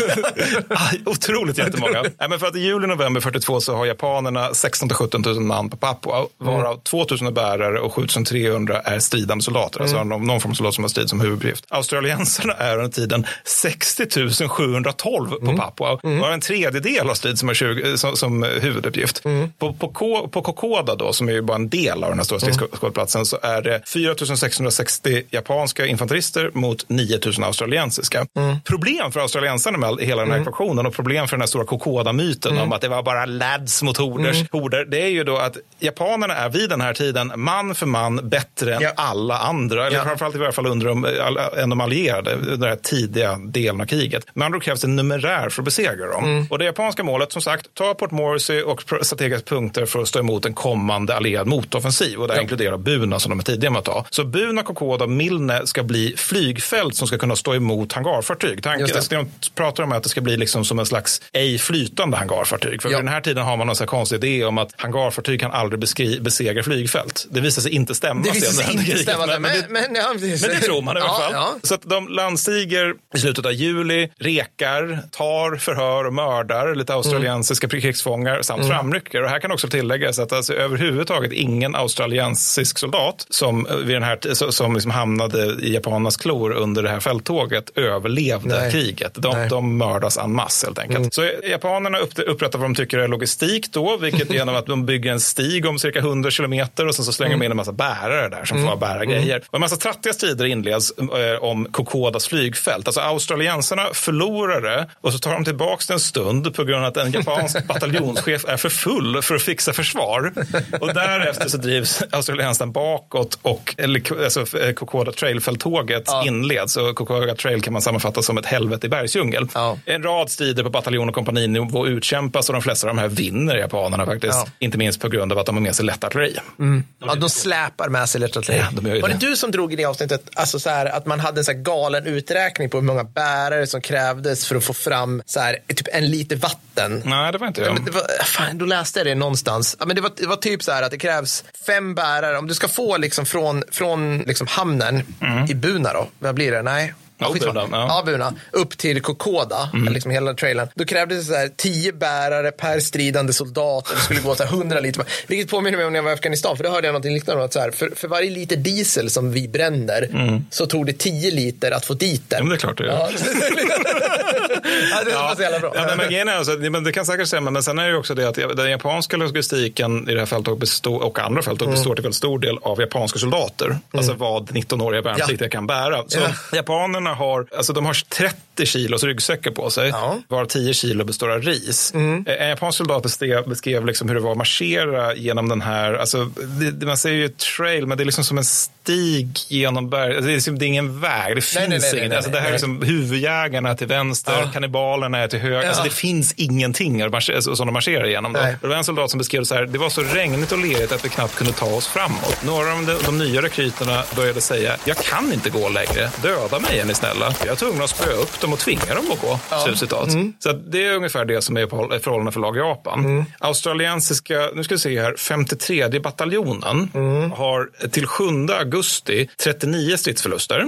Ah, Otroligt jättemånga. Nej, men för att i juli november 42 så har japanerna 16 000 17 000 man på Papua, varav 2 000 är bärare och 7 300 700 är stridande soldater, alltså Mm. någon, någon form av soldat som har strid som huvuduppgift. Australiensarna är tiden 60 712 på Mm. Papua och har en tredjedel av strid som, är 20, som, som huvuduppgift. Mm. På, på, på Kokoda då, som är ju bara en del av den här stora Mm. stridsskådeplatsen, så är det 4 660 japanska infanterister mot 9 000 australiensiska. Mm. Problem för australiensarna med hela den här ekvationen och problem för den här stora Kokoda-myten om att det var bara lads mot horders, Mm. horder, det är ju då att japanerna är vid den här tiden man för man bättre än Ja. alla andra, eller Ja. framförallt i varje fall under de, än de allierade, under här tidiga delen av kriget. Men andra krävs en numerär för att besegra dem. Mm. Och det japanska målet, som sagt, ta Port Moresby och strategiska punkter för att stå emot en kommande allierad motoffensiv. Och det här inkluderar Buna som de är tidiga med att ta. Så Buna, Kokoda och Milne ska bli flygfält som ska kunna stå emot hangarfartyg. Tanken, det. alltså, de pratar om att det ska bli liksom som en slags ej flytande hangarfartyg. För Ja. vid den här tiden har man någon konstig idé om att hangarfartyg kan aldrig besegra flygfält. Det visar sig inte stämma. Det visar sig inte stämma, men, det- men, ja, precis. men det tror man i alla Ja, fall. ja. Så att de landstiger i slutet av juli, rekar, tar förhör och mördar lite australiensiska krigsfångar samt framrycker. Och här kan också tilläggas att alltså, överhuvudtaget ingen australiensisk soldat som, eh, vid den här, som liksom hamnade i japanernas klor under det här fälttåget överlevde Nej. kriget. De, Nej. de mördas en masse helt enkelt. Så japanerna upp, upprättar vad de tycker är logistik då, vilket genom att de bygger en stig om cirka 100 kilometer och sen så slänger de in en massa bärare där som får bära grejer. Och en massa trattiga strider inleds eh, om Kokodas flygfält. Alltså australiensarna förlorade och så tar de tillbaka det en stund på grund av att en japansk bataljonschef är för full för att fixa försvar. Och därefter så drivs australiensarna bakåt och eller, alltså, Kokoda trailfälttåget inleds. Och Kokoda trail kan man sammanfatta som ett helvete i bergsdjungel. Ja. En rad strider på bataljon och kompaninivå utkämpas och de flesta av de här vinner japanerna faktiskt. Ja. Inte minst på grund av att de har med sig lätt artilleri. Ja, de släpar med sig lätt artilleri. Ja, de Var det det. du som drog i det avsnittet alltså så här, att man hade en så här galen uträkning på hur många bärare som krävdes för att få fram så här, typ en liter vatten? Nej, det var inte Ja, jag. men det var, fan, då läste jag det någonstans. Ja, men det, var, det var typ så här att det krävs fem bärare. Om du ska få liksom från, från liksom hamnen i Buna då, vad blir det? Nej. Mm. Ja. Buna, ja. Mm. Upp till Kokoda, liksom hela trailern. Då krävdes det så här tio bärare per stridande soldat och det skulle gå så här 100 liter. Vilket påminner mig om när jag var i Afghanistan, för då hörde jag något liknande. Att så här, för, för varje liter diesel som vi bränner så tog det 10 liter att få dit den. Ja, men det är klart det gör. Ja, ja, det var så jävla bra. Ja, men alltså, men det kan säkert stämma, men sen är det också det att den japanska logistiken i det här fältet består, och andra fält Mm. består till väldigt stor del av japanska soldater. Alltså vad 19-åriga värnpliktiga kan bära. Så Ja. japanerna har, alltså de har 30 kilos ryggsäckar på sig, Ja. Mm. varav 10 kilo består av ris. Eh, En japansk soldat beskrev, beskrev liksom hur det var att marschera genom den här, alltså, det, man säger ju trail, men det är liksom som en stig genom berg. Alltså, det, är liksom, det är ingen väg, det finns Nej, ingen. nej, alltså, det här är liksom huvudjägarna till vänster, Ja. kannibalerna är till höger. Alltså, Ja. det finns ingenting alltså, som de marscherar. Nej. Det var en soldat som beskrev det så här, det var så regnigt och lerigt att vi knappt kunde ta oss framåt. Några av de, de nya rekryterna började säga, jag kan inte gå längre, döda mig är ni snälla. Jag är tvungen att spöa upp dem och tvinga dem att gå. Slutcitat. Så att det är ungefär det som är på- förhållande för lag Japan. Australiensiska, nu ska vi se här, 53 bataljonen har till 7 augusti 39 stridsförluster.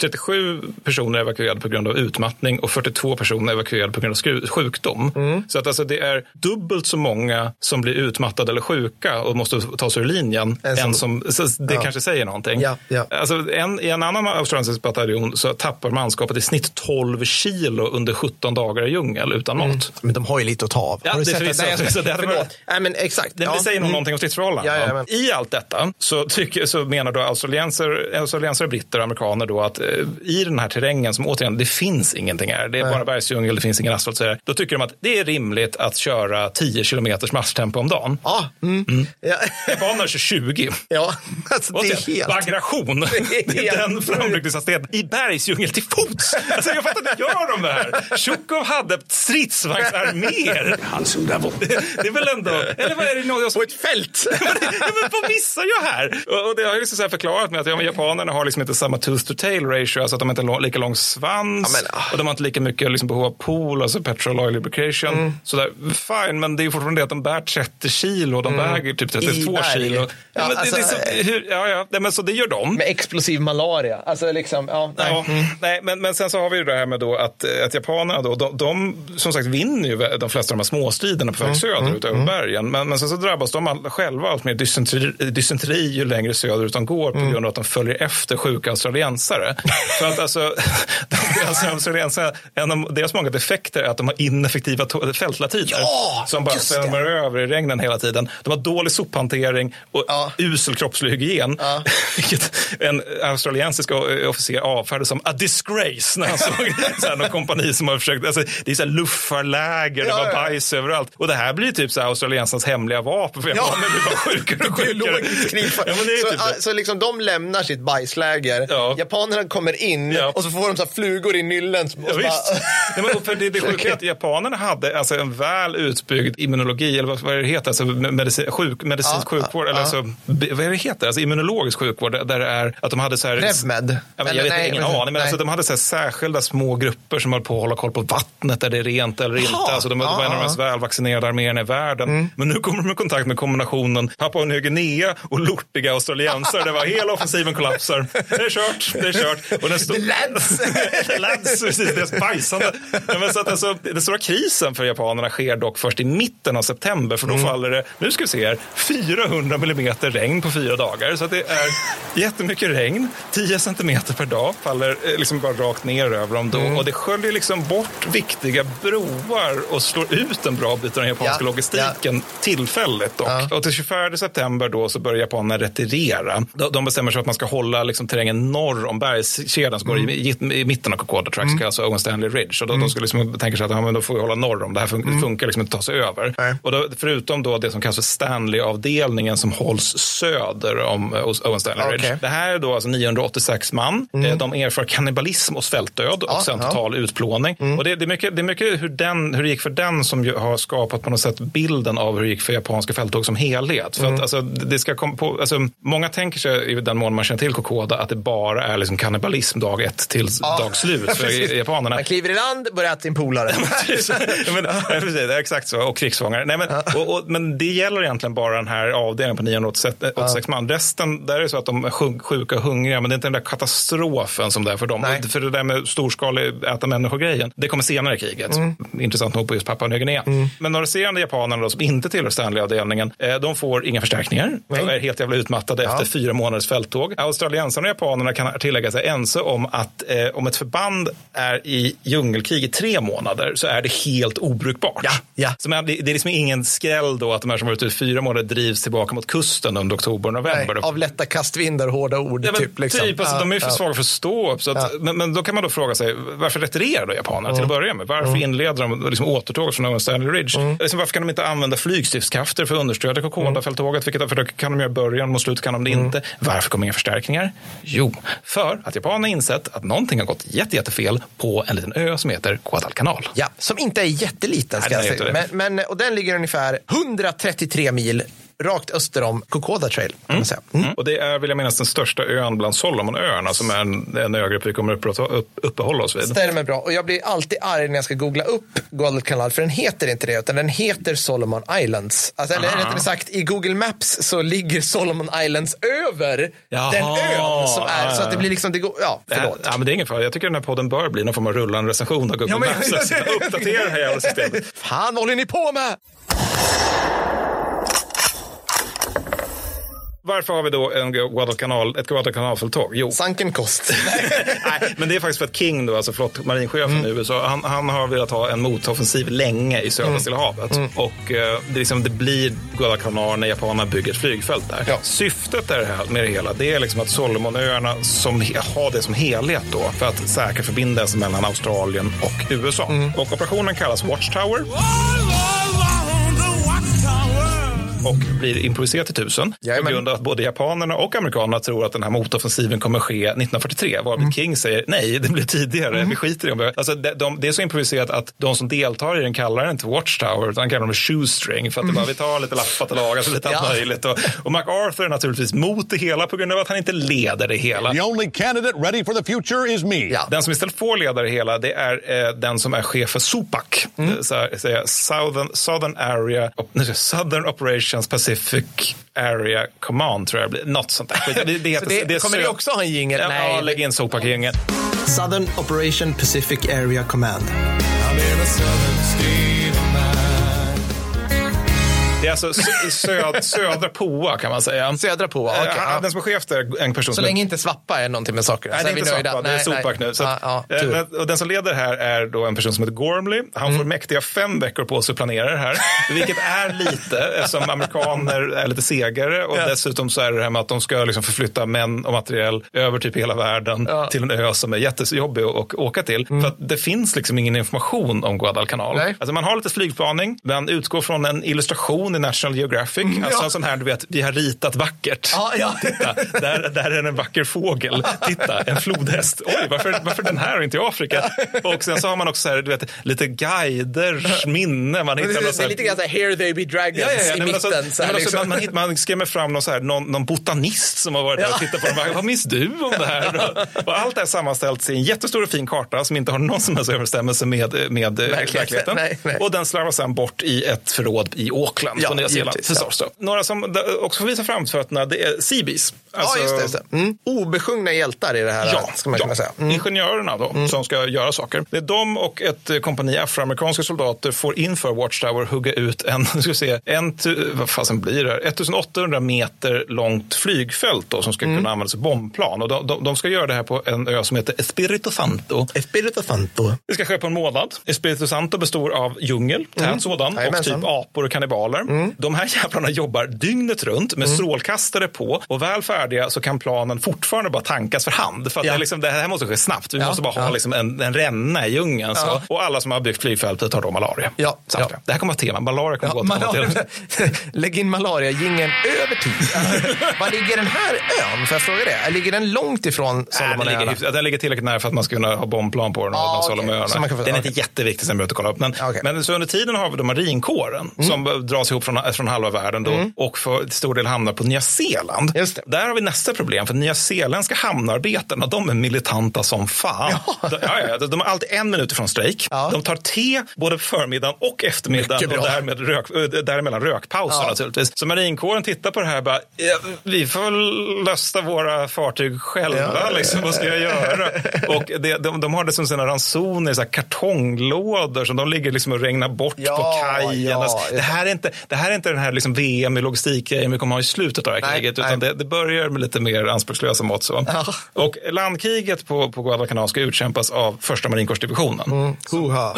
37 personer evakuerade på grund av utmattning och 42 personer evakuerade på grund av sjukdom. Så att alltså det är dubbelt så många som blir utmattade eller sjuka och måste ta sig ur linjen En som- än som, så det Ja. kanske säger någonting. Ja, ja. Alltså en, I en annan australiensisk bataljon så tappar manskapet i snitt 12 kilo under 17 dagar i djungel utan mat. Men de har ju lite att ta av. Ja, har du det sett förvisso, Nej, det Förlåt. Nej, men exakt. Det, Ja. det säger nog Mm. någonting om stridsförhållandena. Ja, ja, I allt detta så, tycker, så menar då australiensare, britter och amerikaner då att eh, i den här terrängen som återigen, det finns ingenting här. Det är bara bergsdjungel, det finns ingen asfalt. Så här. Då tycker de att det är rimligt att köra 10 kilometers marschtempo om dagen. Ja, mm. ja. Japanerna kör 20. ja. Alltså, det är helt... Bagration. Det är den framryckningshastigheten i bergsdjungel till fots. Alltså jag fattar inte, gör de det här? Tjukov hade stridsvagnsarméer. Handsome devil. Det, det är väl ändå, eller vad är det något På ett fält. ja, men vad missar jag här? Och, det har jag liksom så här förklarat med att ja, men japanerna har liksom inte samma tooth to tail ratio, alltså att de inte har lika lång svans Ja, men, ah. och de har inte lika mycket liksom, behov av pool, alltså petrol oil lubrication. Mm. Så där, fine, men det är fortfarande det att de bär 30 kilo och de väger typ 32 berg. kilo. Ja, men, alltså, det, det, är så, hur, ja, ja, nej, men så det gör de. Med explosiv malaria. Alltså liksom, ja. Nej. Ja, nej, men, men sen så har vi ju det här här med då att, att japanerna då, de, de som sagt vinner ju de flesta av de här småstriderna på väg Mm, söderut över bergen. Men, men sen så drabbas de själva allt mer dysenteri, dysenteri ju längre söderut de går på Mm. grund av att de följer efter sjuka australiensare. För att alltså, alltså australiensare, en av deras många defekter är att de har ineffektiva fältlatiner. Ja, som bara svämmar över i regnen hela tiden. De har dålig sophantering och usel kroppslig hygien. Vilket en australiensisk officer avfärdade som a disgrace när han såg så här, någon kompani som har försökt. Alltså, det är så här luffarläger, det Ja, var ja. bajs överallt. Och det här blir typ så här australiensarnas hemliga vapen. För Ja. japaner blir bara sjukare och sjukare. Ja, men det är så, typ det. så liksom de lämnar sitt bajsläger. Japanerna kommer in och så får de så flugor i nyllen. och så Ja, bara-. Nej, men för det, det sjuka är att japanerna hade alltså en väl utbyggd immunologi, eller vad, vad är det heter, alltså medicin, sjuk, medicinsk Ja, sjukvård, ja, eller ja. alltså, vad är det heter, alltså immunologisk sjukvård, där- det är att de hade så här... Revmed? Ja, men jag vet nej, ingen men- aning, men alltså, de hade så här särskilda små grupper som höll på att hålla koll på vattnet, där det är rent eller inte. Jaha. Alltså, de, var en av de mest välvaccinerade arméerna i världen. Men nu kommer de i kontakt med kombinationen Papua Nya Guinea och lortiga australiensare. Det var hela offensiven kollapsar. Det är kört, det är kört. Och den stod... The lads! The lads, precis, deras bajsande. Men så att alltså, den stora krisen för japanerna sker dock först i mitten av september. För då Mm. faller det, nu ska vi se här, 400 millimeter regn på fyra dagar. Så det är jättemycket regn. 10 centimeter per dag faller eh, liksom bara rakt ner över dem då. Mm. Och det sköljer liksom bort viktiga broar och slår ut en bra bit av den japanska Ja, logistiken tillfälligt dock. Och till 24 september då så börjar japanerna retirera. De, bestämmer sig för att man ska hålla liksom terrängen norr om bergskedjan som går Mm. i, i, i mitten av Kokoda Track, mm. alltså Owen Stanley Ridge. Och då, de skulle liksom tänka sig att ja, men då får vi hålla norr om det här fun- Mm. funkar liksom inte att ta sig över. Och då, förutom då det som kallas för Stanley-avdelningen som hålls söder om eh, Owen Stanley Ridge. Okej. Det här är då alltså 986 man. Eh, De erfar kannibalism och svältdöd och ja. total utplåning. Och det, det, är mycket, det är mycket hur, den, hur det gick för den som har skapat på något sätt bilden av hur det gick för japanska fälttåg som helhet. För att, alltså, det ska komma på, alltså, många tänker sig i den mån man känner till Kokoda att det bara är liksom kannibalism dag ett till dag slut för japanerna. Man kliver i land, börjar äta sin polare. Ja, men, ja, precis, exakt så. Och krigsfångar. Nej, men, och, och, men det gäller egentligen bara den här avdelningen på 986 man. Resten, där är det så att de är sjuk- sjuka och hungriga, men det är inte den där katastrofen som det är för dem. Nej. För det där med storskalig äta människor-grejen, det kommer senare i kriget. Mm. Intressant nog på just Papua Nya Guinea. Men de resterande japanerna då, som inte tillhör Stanley-avdelningen, eh, de får inga förstärkningar. De är helt jävla utmattade efter fyra månaders fälttåg. Australiensarna och japanerna kan tillägga sig ense om att eh, om ett förband är i djungelkrig i tre månader så är det helt obrukbart. Ja, ja. Så man, det, det är liksom ingen skräll då att de här som varit ute i fyra månader drivs tillbaka mot kusten under oktober och Nej, november. av lätta kastvindar, hårda ord. Ja, men typ, liksom. typ alltså, Ja, de är för ja. svaga för att stå upp. Så att, men, men då kan man då fråga sig, varför retirerar då japanerna till att Mm. börja med? Varför inleder de liksom återtåget från Stanley Ridge? Liksom, varför kan de inte använda flygstridskrafter för att understödja Kokoda-fälttåget? Vilket för det kan de göra i början, mot slutet kan de det inte. Varför kommer inga förstärkningar? Jo, för att japanerna insett att någonting har gått jätte, jättefel på en liten ö som heter Guadalcanal. Ja, som inte är jätteliten. Ska Nej, jag säga. Men, men, och den ligger ungefär 133 mil rakt öster om Kokoda Trail. Kan man säga. Mm. Och det är, vill jag minnas, den största ön bland Solomonöarna som är en, en ögrupp vi kommer upp, upp, uppehålla oss vid. Stämmer bra. Och jag blir alltid arg när jag ska googla upp Guadalcanal, för den heter inte det, utan den heter Solomon Islands. Alltså, eller rättare sagt, i Google Maps så ligger Solomon Islands över Jaha. den ön som är, så att det blir liksom, det går, ja, förlåt. ja, men det är ingen fara. Jag tycker den här podden bör bli någon form av rullande recension av Google Ja, men- Maps. Alltså, Uppdatera det här jävla systemet. Fan, vad håller ni på med? Varför har vi då en Guadalcanal, ett Guadalcanalfälttåg? Jo, Sanken kost. nej, men det är faktiskt för att King, då, alltså flott, marinchefen Mm. i USA, han, han har velat ha en motoffensiv länge i södra Mm. Stilla havet. Mm. Och eh, det, är liksom, det blir Guadalcanal när japanerna bygger ett flygfält där. Syftet är det här, med det hela det är liksom att Solomonöarna som, har det som helhet då för att säkra förbindelsen mellan Australien och USA. Mm. Och operationen kallas Watchtower. Och blir improviserat till tusen. På grund av att både japanerna och amerikanerna tror att den här motoffensiven kommer ske 1943. Varvid Mm. King säger nej, det blir tidigare. Vi skiter i det. Alltså, det, de, det är så improviserat att de som deltar i den kallar den inte Watchtower utan kallar den shoestring. För att det bara, vi tar lite lappat och lagat och lite allt Ja. möjligt. Och, och MacArthur är naturligtvis mot det hela på grund av att han inte leder det hela. The only candidate ready for the future is me. Den som istället får leda det hela det är eh, den som är chef för SOPAC. Mm. Eh, Så här, Southern, Southern Area, Southern Operations Operations Pacific Area Command tror jag det blir. Något sånt där. Det, det, Så det- kommer det också ha en jingle? Ja, Nej. ja, lägg in Sopak-gänget. Southern Operation Pacific Area Command. Det är alltså sö- söd, södra POA kan man säga. Södra POA, Eh, ja. Den som är chef där är en person Så som länge inte Svappa är någonting med saker. Nej, så det är inte. Zappa, det är Sopak nu. Så, ja, ja, tur. men- och den som leder här är då en person som heter Gormley. Han Mm. får mäktiga fem veckor på sig att planera det här. Vilket är lite, eftersom amerikaner är lite segare. Och Ja. dessutom så är det det här med att de ska liksom förflytta män och materiell över typ hela världen till en ö som är jättejobbig att åka till. För att det finns liksom ingen information om Guadalcanal. Mm. Nej. Alltså man har lite flygspaning, man utgår från en illustration i National Geographic. Alltså ja. sån här, du vet, vi har ritat vackert. Ja, ja. Titta, där, där är en vacker fågel. Titta, en flodhäst. Oj, varför, varför den här och inte i Afrika? Och sen så har man också så här, du vet, lite guiders minne. Man hittar det, det så är lite grann så här, here they be dragons Ja, ja, ja. i men mitten. alltså, så här, alltså, liksom. man, man, man skrämmer fram någon, så här, någon, någon botanist som har varit där och tittat på det. Vad minns du om det här? Och, allt det här sammanställt i en jättestor och fin karta som inte har någon som helst överensstämmelse med, med eh, Verkligheten. Nej, nej. Och den slarvas sen bort i ett förråd i Auckland Ja, på Nya Zeeland. Förstås då. Några som också får visa framfötterna det är Seabees. Alltså- ja, just det. Just det. Mm. Obesjungna hjältar i det här, Ja, ska man ja. säga. Mm. ingenjörerna då, som ska göra saker. Det är de och ett eh, kompani afroamerikanska soldater får inför Watchtower hugga ut en, ska vi se, en, vad fasen blir det här? 1800 meter långt flygfält då, som ska Mm. kunna användas som bombplan. Och de, de, de ska göra det här på en ö som heter Espirito Santo. Espirito Santo. Det ska ske på en månad. Espirito Santo består av djungel, tät Mm. sådan, och. Mm. typ apor och kannibaler. De här jävlarna jobbar dygnet runt med strålkastare på och väl färdiga så kan planen fortfarande bara tankas för hand. För att Ja. det, är liksom, det här måste ske snabbt. Vi Ja, måste bara ha liksom en, en ränna i djungeln. Så. Och alla som har byggt flygfältet har då malaria. Ja, ja. Det här kommer vara tema. Malaria kommer Ja, gå malaria. Lägg in malaria-jingeln över tid. Var ligger den här ön? Får jag fråga det? Ligger den långt ifrån Nej, den, den ligger tillräckligt nära för att man ska kunna ha bombplan på den. Ah, få- Den är okej. inte jätteviktig, sen behöver kolla upp. Men, Okej. Mm. men så under tiden har vi då marinkåren som dras ihop från, från halva världen då, och för stor del hamnar på Nya Zeeland. Där har vi nästa problem, för nya zeeländska hamnarbetarna de är militanta som fan. Ja. De, ja, ja, de har alltid en minut ifrån strejk. Ja. De tar te både på förmiddagen och eftermiddagen och därmed rök, äh, däremellan rökpauser Ja. naturligtvis. Så marinkåren tittar på det här och bara, vi får väl lösta våra fartyg själva. Liksom, vad ska jag göra? Och det, de, de har det som sina ransoner, så här kartonglådor som de ligger liksom och regnar bort på kajen. Alltså, det, här är inte, det här är inte den här liksom VM i logistikgrejen vi kommer ha i slutet av kriget. Utan det, det börjar med lite mer anspråkslösa mått. Så. Ja. Och landkriget på, på Guadalcanal ska utkämpas av första marinkårsdivisionen. Mm. Hoha.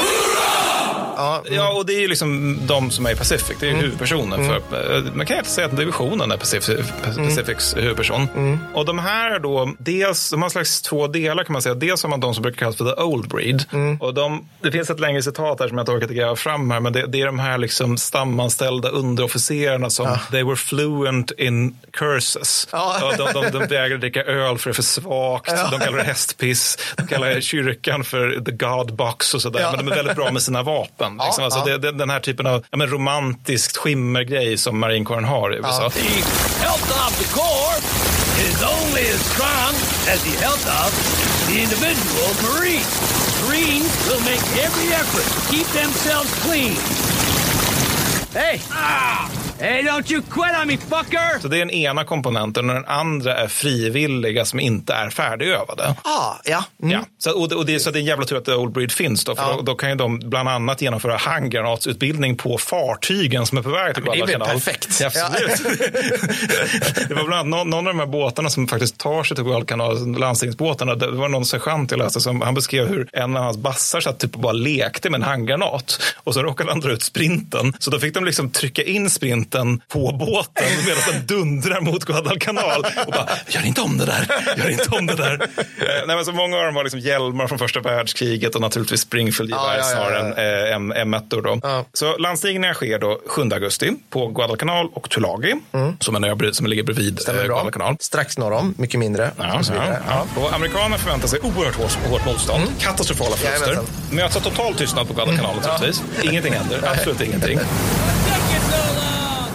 Ja, mm. Ja, och det är ju liksom de som är i Pacific. Det är ju huvudpersonen. För, eh, man kan inte säga att divisionen är Pacific, Pacifics huvudperson. Och de här då, dels, de har slags två delar kan man säga. Dels har man de som brukar kallas för the old breed. Och de, det finns ett längre citat här som jag inte orkat gräva fram här. Men det, det är de här liksom stamanställda underofficerarna som they were fluent in curses. Ja. Ja, de, de, de vägrar dricka öl för det är för svagt. De kallar det hästpiss. De kallar kyrkan för the god box och sådär. Ja. Men de är väldigt bra med sina vapen. Liksom. Ja, alltså, ja. det, det, den här typen av ja, men romantiskt skimmergrej som marinkåren har i USA. The health of the core is only as strong as the health of the individual Marine. Marines will make every effort to keep themselves clean. Hey! Ah! Hey, don't you quit on me, fucker! Så det är den ena komponenten och den andra är frivilliga som inte är färdigövade. Ah, ja. Mm. Ja. Så, och, det- och det, så det är en jävla tur att Old Breed finns då, för Ja. då, då kan ju de bland annat genomföra handgranatsutbildning på fartygen som är på väg till men det är Guadalcanal. perfekt. Ja, absolut. det var bland annat någon, någon av de här båtarna som faktiskt tar sig till Guadalcanal, landstingsbåtarna. Det var någon sergeant jag läste som han beskrev hur en av hans bassar satt typ och bara lekte med en handgranat och så råkade han dra ut sprinten. Så då fick de liksom trycka in sprinten på båten medan den dundrar mot Guadalcanal och bara, gör inte om det där, gör inte om det där. Eh, Nej, men så många av dem har liksom hjälmar från första världskriget och naturligtvis Springfield-gevär Ja, ja, ja, snarare ja. än eh, M- M1. Då. Ja. Så landstigningarna sker då 7 augusti på Guadalcanal och Tulagi, som, en ö som ligger bredvid eh, Stämmer. Guadalcanal. Strax norr om, mycket mindre. Ja, och så ja. Och amerikanerna förväntar sig oerhört hårt, hårt motstånd, katastrofala förluster. Möts av total tystnad på Guadalcanal naturligtvis. Ingenting händer, absolut ingenting. Take it so long!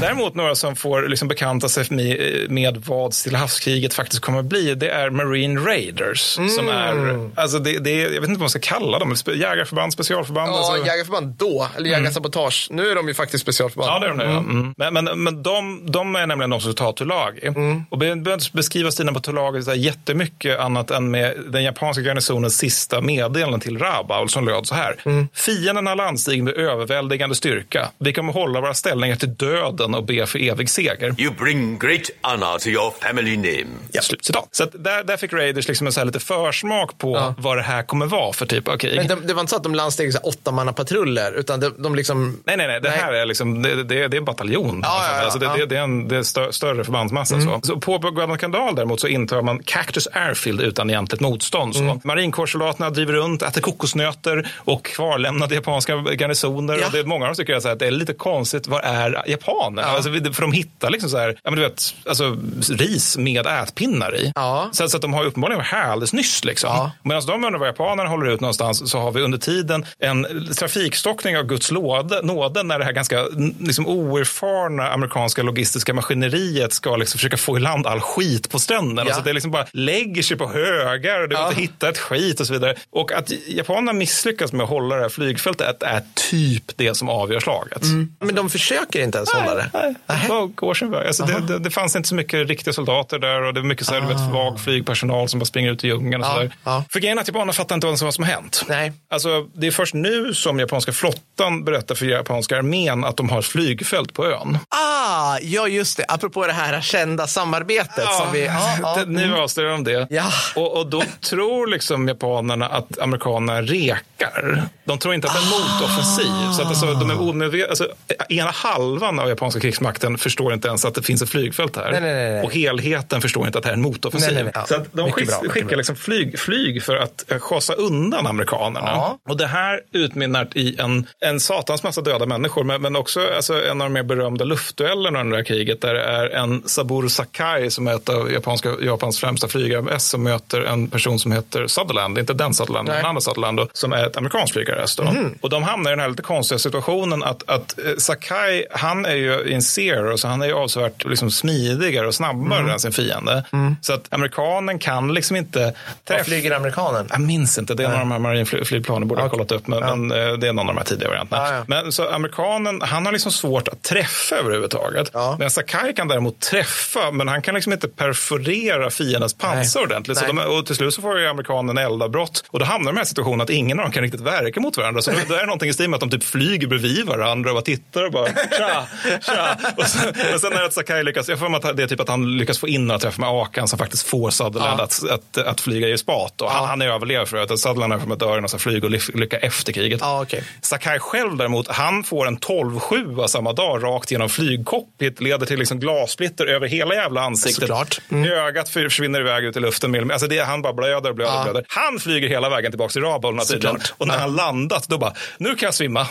Däremot några som får liksom bekanta sig med, med vad Stilla havskriget faktiskt kommer att bli, det är Marine Raiders. Som är, alltså det, det jag vet inte vad man ska kalla dem, jägarförband, specialförband. Ja, alltså. jägarförband då, eller jägarsabotage. Nu är de ju faktiskt specialförband. Ja, det är de nu. ja. Mm. Men, men, men de, de är nämligen de som tar Tulagi. Och vi behöver beskriva stilen på Tulagi så jättemycket annat än med den japanska garnisonens sista meddelande till Rabaul som löd så här. Fienden har landstigit med överväldigande styrka. Vi kommer hålla våra ställningar till döden och be för evig seger. You bring great honor to your family name. Ja. Slutcitat. Så att där, där fick Raiders liksom en så här lite försmak på vad det här kommer vara för typ av krig. Men det, det var inte så att de landsteg så här åttamannapatruller, utan de, de liksom... Nej, nej, nej. Det här är, liksom, det, det, det är en bataljon. Ja, ja, ja, alltså det, ja. det, det är en det är stö, större förbandsmassa. Mm. Så. Så på Guadalcanal däremot så intar man Cactus Airfield utan egentligt motstånd. Så. Mm. Marinkårssoldaterna driver runt, äter kokosnötter och kvarlämnade japanska garnisoner. Och det, många av dem tycker att så här, att det är lite konstigt, vad är japaner? Alltså, vi- för de hittar liksom så här, ja, men du vet, alltså, ris med ätpinnar i. Så, så att de har uppenbarligen varit här alldeles nyss. Liksom. Medan de undrar var japanerna håller ut någonstans så har vi under tiden en trafikstockning av Guds låde, nåde när det här ganska liksom, oerfarna amerikanska logistiska maskineriet ska liksom, försöka få i land all skit på stränderna. Ja. Så det liksom bara lägger sig på högar och det går inte att hitta ett skit och så vidare. Och att japanerna misslyckas med att hålla det här flygfältet är typ det som avgör slaget. Men de försöker inte ens hålla det. Nej, det bara går sin väg. Alltså det, det, det fanns inte så mycket riktiga soldater där och det var mycket så här, vet, vag flygpersonal som bara springer ut i djungeln. Och Ah. Ja, så där. ja. För grejen är att japanerna fattar inte vad som, vad som har hänt. Nej. Alltså, det är först nu som japanska flottan berättar för japanska armén att de har ett flygfält på ön. Ah, ja just det. Apropå det här kända samarbetet som vi... Ja, ja. Det, nu avslöjar de det. Ja. Och, och då tror liksom japanerna att amerikanerna rekar. De tror inte att det är en motoffensiv. Så att alltså, de är omedvetna. Alltså, ena halvan av japanska krigsmakten förstår inte ens att det finns ett flygfält här. Nej, nej, nej. Och helheten förstår inte att det här är en motoffensiv. Ja. Så de skick, bra, skickar liksom flyg, flyg för att eh, skjutsa undan amerikanerna. Ja. Och det här utmynnar i en, en satans massa döda människor. Men, men också alltså, en av de mer berömda luftduellerna under det här kriget. Där det är en Saburo Sakai som är ett av japanska, Japans främsta flygare som möter en person som heter Sutherland. Inte den Sutherland, men en annan Sutherland som är ett amerikanskt flygare. Mhm. Och de hamnar i den här lite konstiga situationen att, att eh, Sakai, han är ju en zero, så han är ju avsevärt liksom, smidigare och snabbare Mm. än sin fiende. Mm. Så att amerikanen kan liksom inte Vad flyger amerikanen? jag minns inte, det är någon av de här marinflygplanen borde jag ha kollat upp, men, men eh, det är någon av de här tidiga varianterna. Ja, ja. Men så amerikanen, han har liksom svårt att träffa överhuvudtaget. Men Sakai kan däremot träffa, men han kan liksom inte perforera fiendens pansar ordentligt. Så Nej. de, och till slut så får ju amerikanen eldavbrott och då hamnar de i den här situationen att ingen av dem kan riktigt verka mot varandra. Så det är någonting i stil med att de typ flyger bredvid varandra och bara tittar och bara tja, tja. Och sen, och sen när Sakai lyckas, jag får att det är typ att han lyckas få in några träffar med Akan som faktiskt får Sutherland Ja. att, att, att flyga i spat. Och han, han är överlever för att Sutherland är för att dör i någon flygolycka efter kriget. Ja, okej. Sakai själv däremot, han får en 12-7 samma dag rakt genom flygcockpit, leder till liksom glassplitter över hela jävla ansiktet. Såklart. Ögat för- försvinner iväg ut i luften. Alltså det, han bara blöder och blöder och Ja. blöder. Han flyger hela vägen tillbaka till Rabaul. Såklart. Och när han landat, då bara, nu kan jag svimma.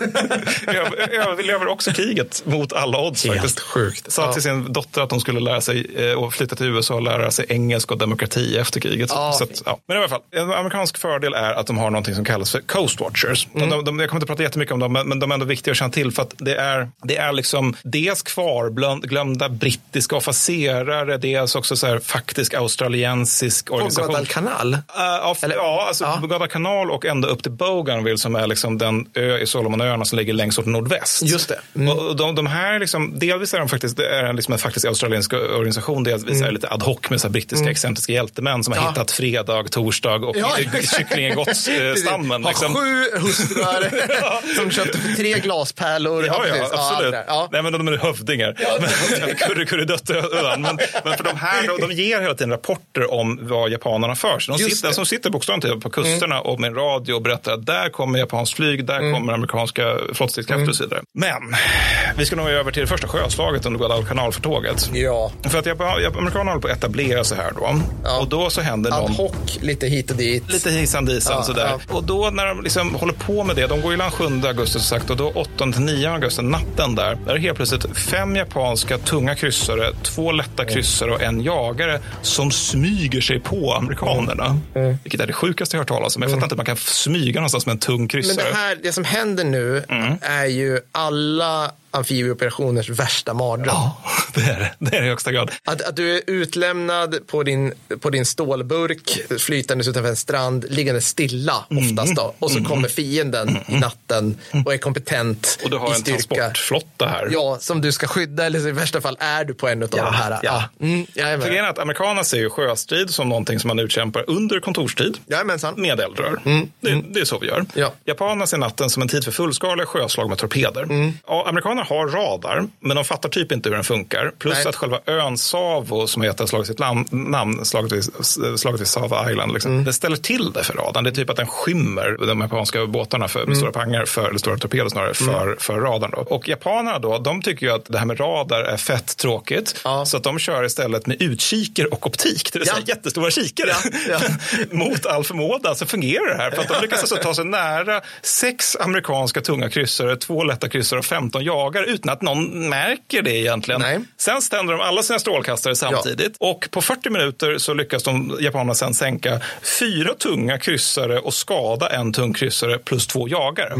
överlever också kriget mot alla odds Helt faktiskt. sjukt. Sa Ja. till sin dotter att hon skulle lära sig eh, och flytta till USA och lära sig engelska och demokrati efter kriget. Ja. Så att, ja. Men i alla fall, en amerikansk fördel är att de har någonting som kallas för Coast Watchers. Mm. De, de, jag kommer inte prata jättemycket om dem, men, men de är ändå viktiga att känna till för att det är, det är liksom dels kvarglömda brittiska officerare, dels också så här faktisk australiensisk På organisation. Guadalcanal? Uh, ja, ja, alltså Ja. Guadalcanal och ända upp till Bougainville som är liksom den ö i Solomonöarna som ligger längst åt nordväst. Just det. Mm. Och de, de här, liksom, delvis är de faktiskt det är en, liksom en faktisk australiensisk organisation, delvis är det lite ad hoc med så brittiska Mm. excentriska hjältemän som har Ja. hittat fredag, torsdag och Ja, kycklingegottsstammen. Har Liksom. sju hustrur som köpte för tre glaspärlor. Ja, ja, absolut. Ja. Nej, men de är hövdingar. Kurre, kurre, dötterön. Men, men för de här, de, de ger hela tiden rapporter om vad japanerna för sig. De sitter, som sitter bokstavligt talat på kusterna och med radio och berättar att där kommer japanskt flyg, där kommer amerikanska flottstridskrafter så vidare. Men vi ska nog över till det första sjöslaget under Guadalcanal-förtåget. Ja. För att amerikanerna håller på att etablera sig här då. Och då så händer Ad någon... hoc, lite hit och dit. Lite hisan disan Ja, sådär. ja. Och då när de liksom håller på med det, de går ju i land 7 augusti som sagt och då 8 till 9 augusti, natten där, där är det helt plötsligt fem japanska tunga kryssare, två lätta kryssare och en jagare som smyger sig på amerikanerna. Mm. Vilket är det sjukaste jag hört talas om. Jag fattar inte att man kan smyga någonstans med en tung Men kryssare. det, här, det som händer nu Mm. är ju alla amfibieoperationers värsta mardröm. Ja, det är det. Det är det i högsta grad. Att, att du är utlämnad på din, på din stålburk flytandes utanför en strand, liggande stilla oftast då. Och så kommer fienden i natten och är kompetent Och du har i en transportflotta här. Ja, som du ska skydda eller i värsta fall är du på en av de här. ja. Mm. För grejen är att amerikanerna ser ju sjöstrid som någonting som man utkämpar under kontorstid. Jajamensan. Med eldrör. Det, det är så vi gör. Ja. Japanerna ser natten som en tid för fullskaliga sjöslag med torpeder. Ja, amerikanerna har radar, men de fattar typ inte hur den funkar. Plus Nej. att själva ön Savo, som heter slagit sitt lam- namn, slaget vid, slaget vid Sava Island, liksom, det ställer till det för radarn. Det är typ att den skymmer de japanska båtarna för, med stora pangar, för, eller stora torpeder snarare, för, för radarn. Då. Och japanerna då, de tycker ju att det här med radar är fett tråkigt. Så att de kör istället med utkiker och optik, det vill säga Ja. jättestora kikare. Ja, Mot all förmodan så fungerar det här. För att de lyckas alltså ta sig nära sex amerikanska tunga kryssare, två lätta kryssare och 15 jagare utan att någon märker det egentligen. Nej. Sen ständer de alla sina strålkastare samtidigt och på 40 minuter så lyckas de japanerna sen sänka fyra tunga kryssare och skada en tung kryssare plus två jagare.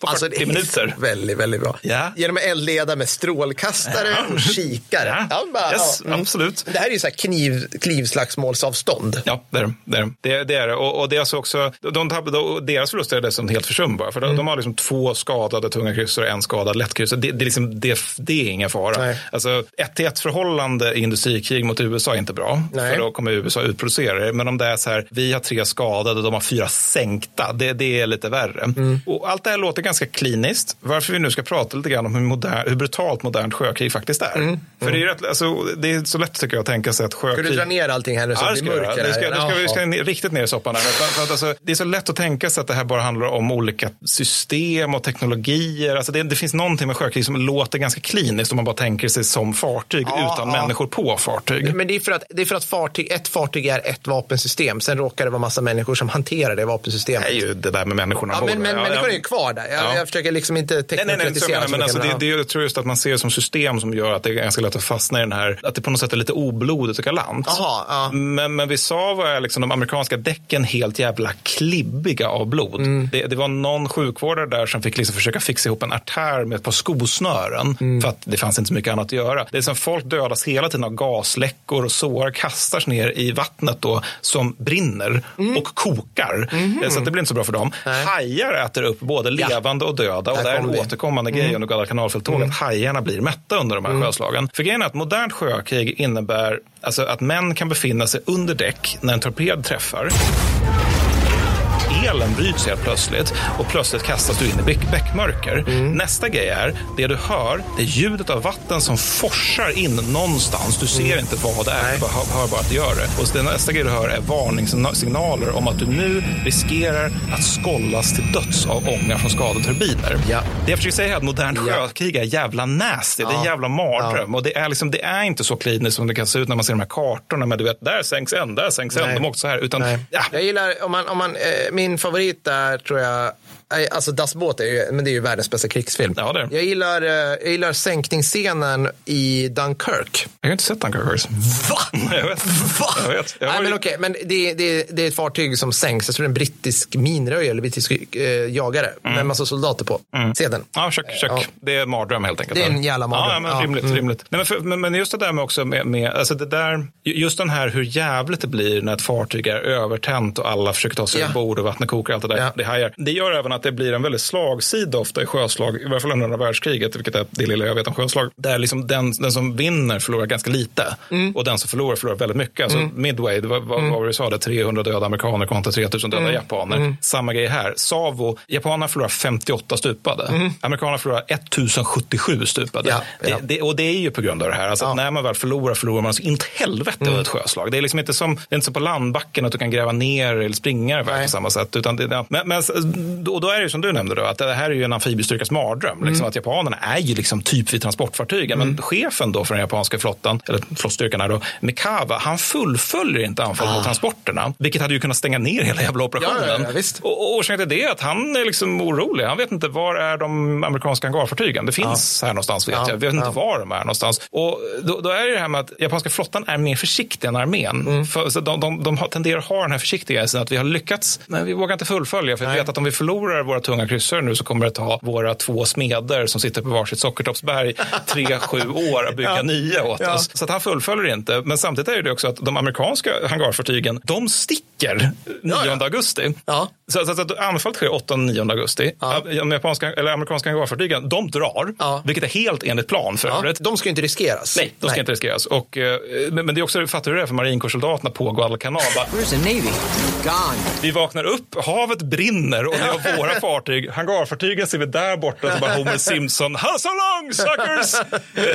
På 40 Alltså, minuter. Väldigt, väldigt bra. Ja. Genom att eldleda med strålkastare och kikare. Ja. bara, Yes, mm. absolut. Det här är ju så här kniv, knivslagsmålsavstånd. Ja, det är det. det, är det. är det. Och, och det är alltså också, de, de, deras förluster är dessutom helt försumbara. För de, de har liksom två skadade tunga kryssare och en skadad lättkryssare. Det, det, är liksom, det, det är ingen fara. Nej. Alltså, ett till ett förhållande i industrikrig mot USA är inte bra. Nej. För då kommer USA utproducera det. Men om det är så här, vi har tre skadade och de har fyra sänkta. Det, det är lite värre. Och allt det här låter ganska kliniskt. Varför vi nu ska prata lite grann om hur, modern, hur brutalt modernt sjökrig faktiskt är. För det är, ju rätt, alltså, det är så lätt tycker jag att tänka sig att Ska sjökrig... du dra ner allting här nu så Ja, det blir ska, mörkare? det ska, det ska, vi ska ner, riktigt ner i soppan. Här. För, för att, alltså, det är så lätt att tänka sig att det här bara handlar om olika system och teknologier. Alltså, det, det finns någonting med sjökrig som låter ganska kliniskt om man bara tänker sig som fartyg Ja, utan ja. människor på fartyg. Men det är för att, det är för att fartyg, ett fartyg är ett vapensystem. Sen råkar det vara massa människor som hanterar det vapensystemet. Det är ju det där med människorna. Ja, men, men människorna är kvar där. Jag, Ja. jag försöker liksom inte Nej, nej, nej, teknokratisera. men så alltså, mycket, det, det, jag tror just att man ser det som system som gör att det är ganska lätt att fastna i den här, att det på något sätt är lite oblodigt och galant. Jaha, ja. Men, men vi sa var liksom de amerikanska däcken helt jävla klibbiga av blod. Mm. Det, det var någon sjukvårdare där som fick liksom försöka fixa ihop en artär med ett par skosnören Mm. för att det fanns inte så mycket annat att göra. Det är som folk dödas hela tiden av gasläckor och sår kastas ner i vattnet då som brinner Mm. och kokar. Mhm. Så att det blir inte så bra för dem. Hajar äter upp både levande och döda och Där det är en vi. återkommande grej under Guadalcanalfälttåget att hajarna blir mätta under de här sjöslagen. För grejen är att modernt sjökrig innebär alltså, att män kan befinna sig under däck när en torped träffar. Elen bryts helt plötsligt och plötsligt kastas du in i bäck- bäckmörker. Nästa grej är, det du hör, det är ljudet av vatten som forsar in någonstans. Du ser inte vad det är, du bara hör, hör bara att det gör det. Och det nästa grej du hör är varningssignaler om att du nu riskerar att skållas till döds av ånga från skadade turbiner. Ja. Det jag försöker säga är att modernt Ja. sjökrig är jävla nasty. Det är en Ja. jävla mardröm. Och det är, liksom, det är inte så kliniskt som det kan se ut när man ser de här kartorna. Men du vet, där sänks en, där sänks en. Nej. De åkte så här. Utan, ja, Jag gillar, om man, om man, eh, min min favorit där tror jag, alltså Das Boot är ju, men det är ju världens bästa krigsfilm. Ja, det. Jag gillar, eh, jag gillar sänkningsscenen i Dunkirk. Jag har inte sett Dunkirkers. Va? Jag vet. Va? Jag vet. Jag Nej, men okej, men det, det, det är ett fartyg som sänks. Jag tror det är en brittisk minröjare eller brittisk eh, jagare med en massa soldater på. Se den. Ja, kök, kök. Ja. Det är en mardröm helt enkelt. Det är en jävla mardröm. Ja, men Ja. rimligt. Mm. rimligt. Nej, men, för, men, men just det där med också med, med alltså det där, just den här hur jävligt det blir när ett fartyg är övertänt och alla försöker ta sig Ja. ombord och vattnet kokar och allt det där. Ja. Det hajar. Det gör även att det blir en väldigt slagsida ofta i sjöslag, i varje fall under andra världskriget, vilket är det lilla jag vet om sjöslag. Där liksom den, den som vinner förlorar ganska lite Mm. och den som förlorar förlorar väldigt mycket. Alltså Midway, det var vad, vad var det vi sa, det 300 döda amerikaner kontra 3000 Mm. döda japaner. Samma grej här. Savo, japanerna förlorar 58 stupade. Amerikanerna förlorar 1077 stupade. Mm. Ja, ja. Det, det, och det är ju på grund av det här. Alltså att när man väl förlorar, förlorar man så in till helvete Mm. av ett sjöslag. Det är liksom inte som, det är inte som på landbacken att du kan gräva ner eller springa iväg på samma sätt. Utan det- men, men, och då är det ju som du nämnde då, att det här är ju en amfibiestyrkas mardröm. Liksom, Mm. Att japanerna är ju liksom typ vid transportfartygen. Men chefen då för den japanska flottan, eller flottstyrkan här då, Mikawa, han fullföljer inte anfall mot transporterna. Vilket hade ju kunnat stänga ner hela jävla operationen. Ah. Ja, ja, ja, visst. Och, orsaken till det är att han är liksom orolig. Han vet inte var är de amerikanska hangarfartygen. Det finns här någonstans vet Ja, jag. Vi vet inte var de är någonstans. Och då, då är det det här med att japanska flottan är mer försiktig än armén. Mm. För, så de, de, de tenderar att ha den här försiktigheten att vi har lyckats, men vi vågar inte fullfölja. För vi vet att om vi förlorar levererar våra tunga kryssare nu så kommer det ta våra två smeder som sitter på varsitt sockertoppsberg tre, sju år att bygga Ja. nya åt Ja. oss. Så att han fullföljer inte. Men samtidigt är det också att de amerikanska hangarfartygen, de sticker 9 augusti. Ja. Så, så, så att anfallet sker 8-9 augusti. De japanska, eller amerikanska hangarfartygen, de drar, Ja. vilket är helt enligt plan för Ja, övrigt. de ska inte riskeras. Nej, de ska inte riskeras. Och, eh, men, men det är också, fattar du det är för marinkårssoldaterna på Guadalcanal? Vi vaknar upp, havet brinner och det är våra fartyg. Hangarfartygen ser vi där borta så bara Homer Simpson, hustle along suckers!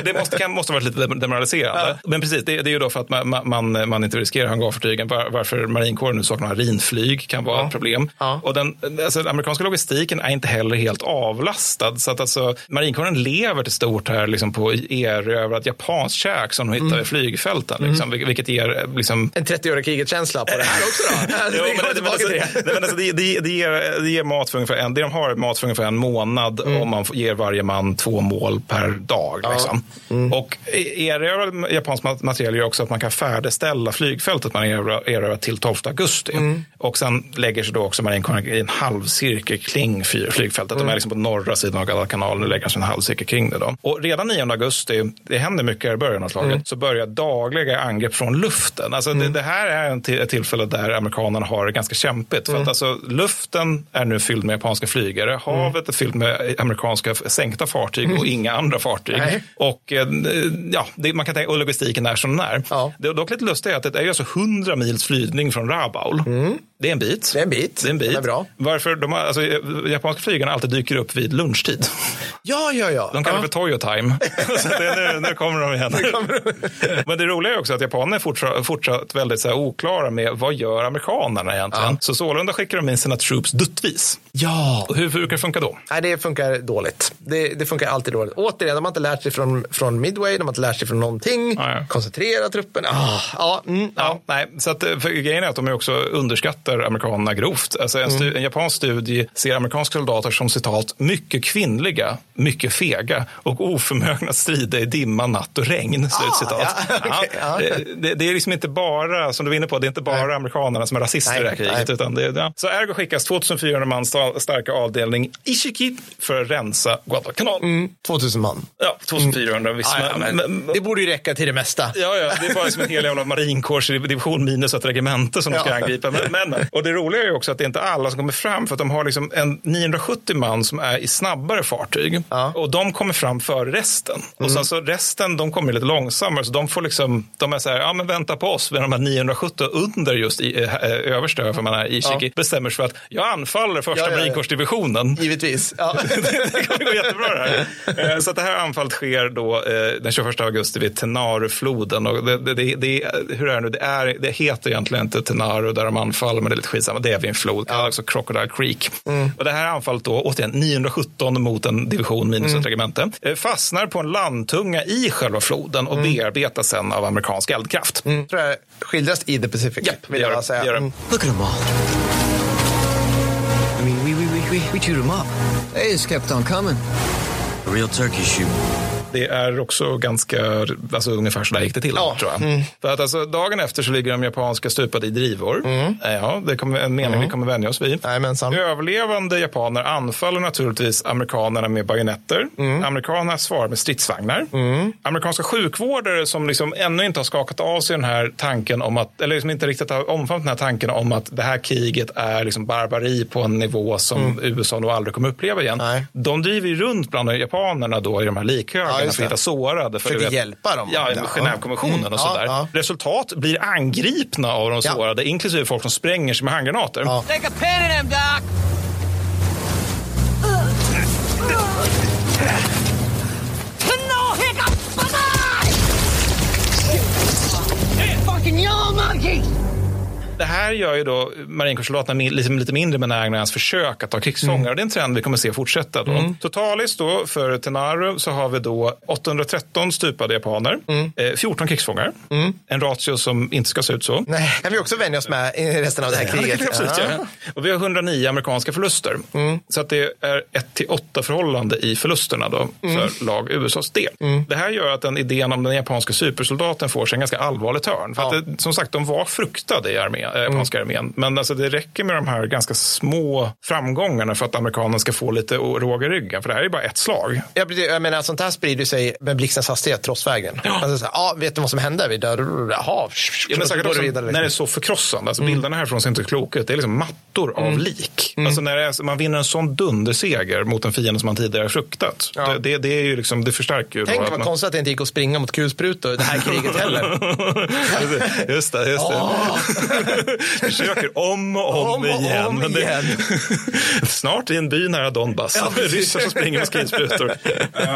Det måste, kan, måste varit lite demoraliserande. Men precis, det, det är ju då för att man, man, man inte riskerar hangarfartygen. Var, varför marinkåren nu saknar marinflyg kan vara ett problem. Och den, alltså, den amerikanska logistiken är inte heller helt avlastad. Så att alltså, marinkåren lever till stort här liksom, på erövrat japanskt käk som de hittar i flygfälten. Liksom, vil- Vilket ger liksom, En 30-åriga kriget-känsla på det här också då. Jo, men det, men alltså, det. men alltså, det, det, det, ger, det ger mat för ungefär en, det de har är mat för ungefär en månad om man får- ger varje man två mål per dag. Liksom. Och e- erövrad japansk mat- material gör också att man kan färdigställa flygfältet man erövrar erövrar till 12 augusti. Och sen lägger sig då också marinkåren i en halvcirkel kring flygfältet. De är liksom på norra sidan av Guadalcanal, nu lägger sig en halvcirkel kring det. Då. Och redan 9 augusti, det händer mycket i början av slaget, så börjar dagliga angrepp från luften. Alltså det, det här är ett tillfälle där amerikanerna har det ganska kämpigt. För att alltså, luften är nu fylld med japanska flygare, havet är fyllt med amerikanska sänkta fartyg och inga andra fartyg. Nej. Och, eh, ja, det, man kan tänka, och logistiken är som den är. Ja. Det är dock lite lustigt att det är alltså 100 mils flygning från Rabaul. Det är en bit. Det är en bit. Det är en bit. Den är bra. Varför de har, alltså, japanska flygarna alltid dyker upp vid lunchtid. Ja, ja, ja. De kallar ja. det för Toyo time. Så det nu, nu kommer de igen. Men det roliga är också att japanerna är fortsatt, fortsatt väldigt så här, oklara med vad gör amerikanerna egentligen. Så sålunda skickar de in sina troops duttvis. Ja. Hur, brukar det funka då? Nej, det funkar dåligt. Det, det funkar alltid dåligt. Återigen, de har inte lärt sig från, från Midway, de har inte lärt sig från någonting. Ja. Koncentrera truppen. Ah, ja, mm, Ja, nej, så att, eh, grejen är att de också underskattar amerikanerna grovt. Alltså en, stu, en japansk studie ser amerikanska soldater som citat mycket kvinnliga, mycket fega och oförmögna att strida i dimma, natt och regn. Slutcitat. ja, okej, ja. det, det, det är liksom inte bara, som du var inne på, det är inte bara amerikanerna som är rasister Nej, i det här kriget. nej. Utan det, ja. Så ergo skickas 2400 man starka avdelning Ishiki för att rensa Guadalcanal. 2000 man. Ja, 2400 visst. Ja, ja, men, det borde ju räcka till det mesta. Ja, ja, det är bara som en hel jävla marinkårsdivision minus ett regemente som de ska Ja. angripa. Men, men, och det roliga är ju också att det är inte alla som kommer fram för att de har liksom en 970 man som är i snabbare fartyg Ja. och de kommer fram före resten. Och sen så resten, de kommer lite långsammare så de får liksom, de är så här, ja men vänta på oss. Men de här 970 under just i, äh, översta, för man är Ishiki, bestämmer sig för att jag anfaller första Ja, ja, ja. Givetvis. Ja. det kommer gå jättebra det här. Eh, Så att det här anfallet sker då eh, den 21 augusti vid Tenarufloden. Och det, det, det, det, hur är det nu? Det, är, det heter egentligen inte Tenaru där de anfaller, men det är lite skitsamma. Det är vid en flod, kallas också Crocodile Creek. Och det här anfallet då, återigen 917 mot en division minus ett regemente, eh, fastnar på en landtunga i själva floden och bearbetas sen av amerikansk eldkraft. Mm, tror jag skildras i The Pacific. Japp, vill det gör jag säga. Det gör det. Mm. Look at them all. I mean, we, we, we, we, we chewed them up. They just kept on coming. A real turkey shoot. Det är också ganska, alltså ungefär så där gick det till, Ja. tror jag. För att alltså, dagen efter så ligger de japanska stupade i drivor. Ja, det kommer en mening vi kommer vänja oss vid. Jajamensan. Överlevande japaner anfaller naturligtvis amerikanerna med bajonetter. Amerikanerna svarar med stridsvagnar. Amerikanska sjukvårdare som liksom ännu inte har skakat av sig den här tanken om att, eller liksom inte riktigt har omfamnat den här tanken om att det här kriget är liksom barbari på en nivå som USA nog aldrig kommer uppleva igen. Nej. De driver ju runt bland japanerna då i de här likhögarna Ja, just för att det. hitta sårade. För Försöker vet- hjälpa dem. Ja, Ja. Genèvekonventionen och Mm. sådär. Ja, Resultat blir angripna av de Ja. sårade, inklusive folk som spränger sig med handgranater. Ja. Take a pen of them, Doc. No hiccup! Fucking yellow monkey! Det här gör ju då marinkårssoldaterna liksom lite mindre benägna hans försök att ta krigsfångar. Mm. Och det är en trend vi kommer se fortsätta. Då. Totalis då för Tenaru så har vi då 813 stupade japaner, eh, 14 krigsfångar. En ratio som inte ska se ut så. Nej, kan vi också vänja oss med i resten av det här Ja, det kriget. kan vi absolut Ja. Och vi har 109 amerikanska förluster. Så att det är 1 till 8 förhållande i förlusterna då för lag USAs del. Det här gör att den idén om den japanska supersoldaten får sig en ganska allvarlig törn. För Ja. att det, som sagt, de var fruktade i armén. Armén, äh, japanska armén. Men alltså, det räcker med de här ganska små framgångarna för att amerikanerna ska få lite råg i ryggen. För det här är bara ett slag. Jag, jag menar, sånt här sprider sig med blixtens hastighet trots vägen. Ja. Alltså, ja, vet du vad som hände? Vi dör, jaha, ja, men säkert också, vidare. När det är så förkrossande. Alltså, mm. Bilderna härifrån ser inte kloka ut. Det är liksom mattor av mm. lik. Mm. Alltså, när är, man vinner en sån dunderseger mot en fiende som man tidigare fruktat. Ja. Det, det, det, är ju liksom, det förstärker ju. Tänk vad man... konstigt att det inte gick att springa mot kulsprutor det här kriget heller. just det, just det. Oh. Försöker om och om, om igen. Om men igen. snart i en by nära Donbass. Ja, Ryssar som springer med skridsprutor.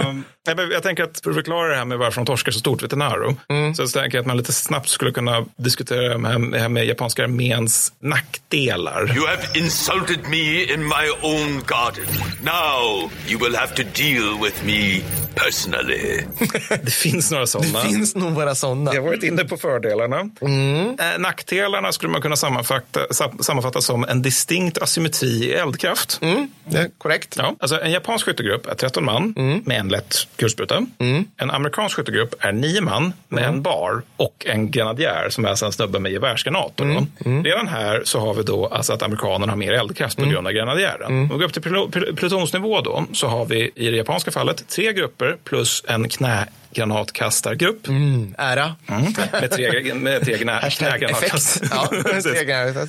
um, jag tänker att för att förklara det här med varför de torskar så stort vid Tenaro, mm. så tänker jag att man lite snabbt skulle kunna diskutera det här med, med japanska arméns nackdelar. You have insulted me in my own garden. Now you will have to deal with me personally. det finns några sådana. Det finns nog bara sådana. Jag har varit inne på fördelarna. Mm. Eh, nackdelarna skulle man kunna sammanfatta, sammanfatta som en distinkt asymmetri i eldkraft. Mm. Det är korrekt. Ja. Alltså en japansk skyttegrupp är 13 man mm. med en lätt kulspruta. Mm. En amerikansk skyttegrupp är 9 man med mm. en bar och en grenadjär som är en snubbe med gevärsgranater. Mm. Mm. Redan här så har vi då alltså att amerikanerna har mer eldkraft på grund av grenadjären. Om vi går upp till plutonsnivå då så har vi i det japanska fallet tre grupper plus en knä granatkastargrupp. Mm, ära. Mm. Med tre, med tre knägranatkastare. Ja,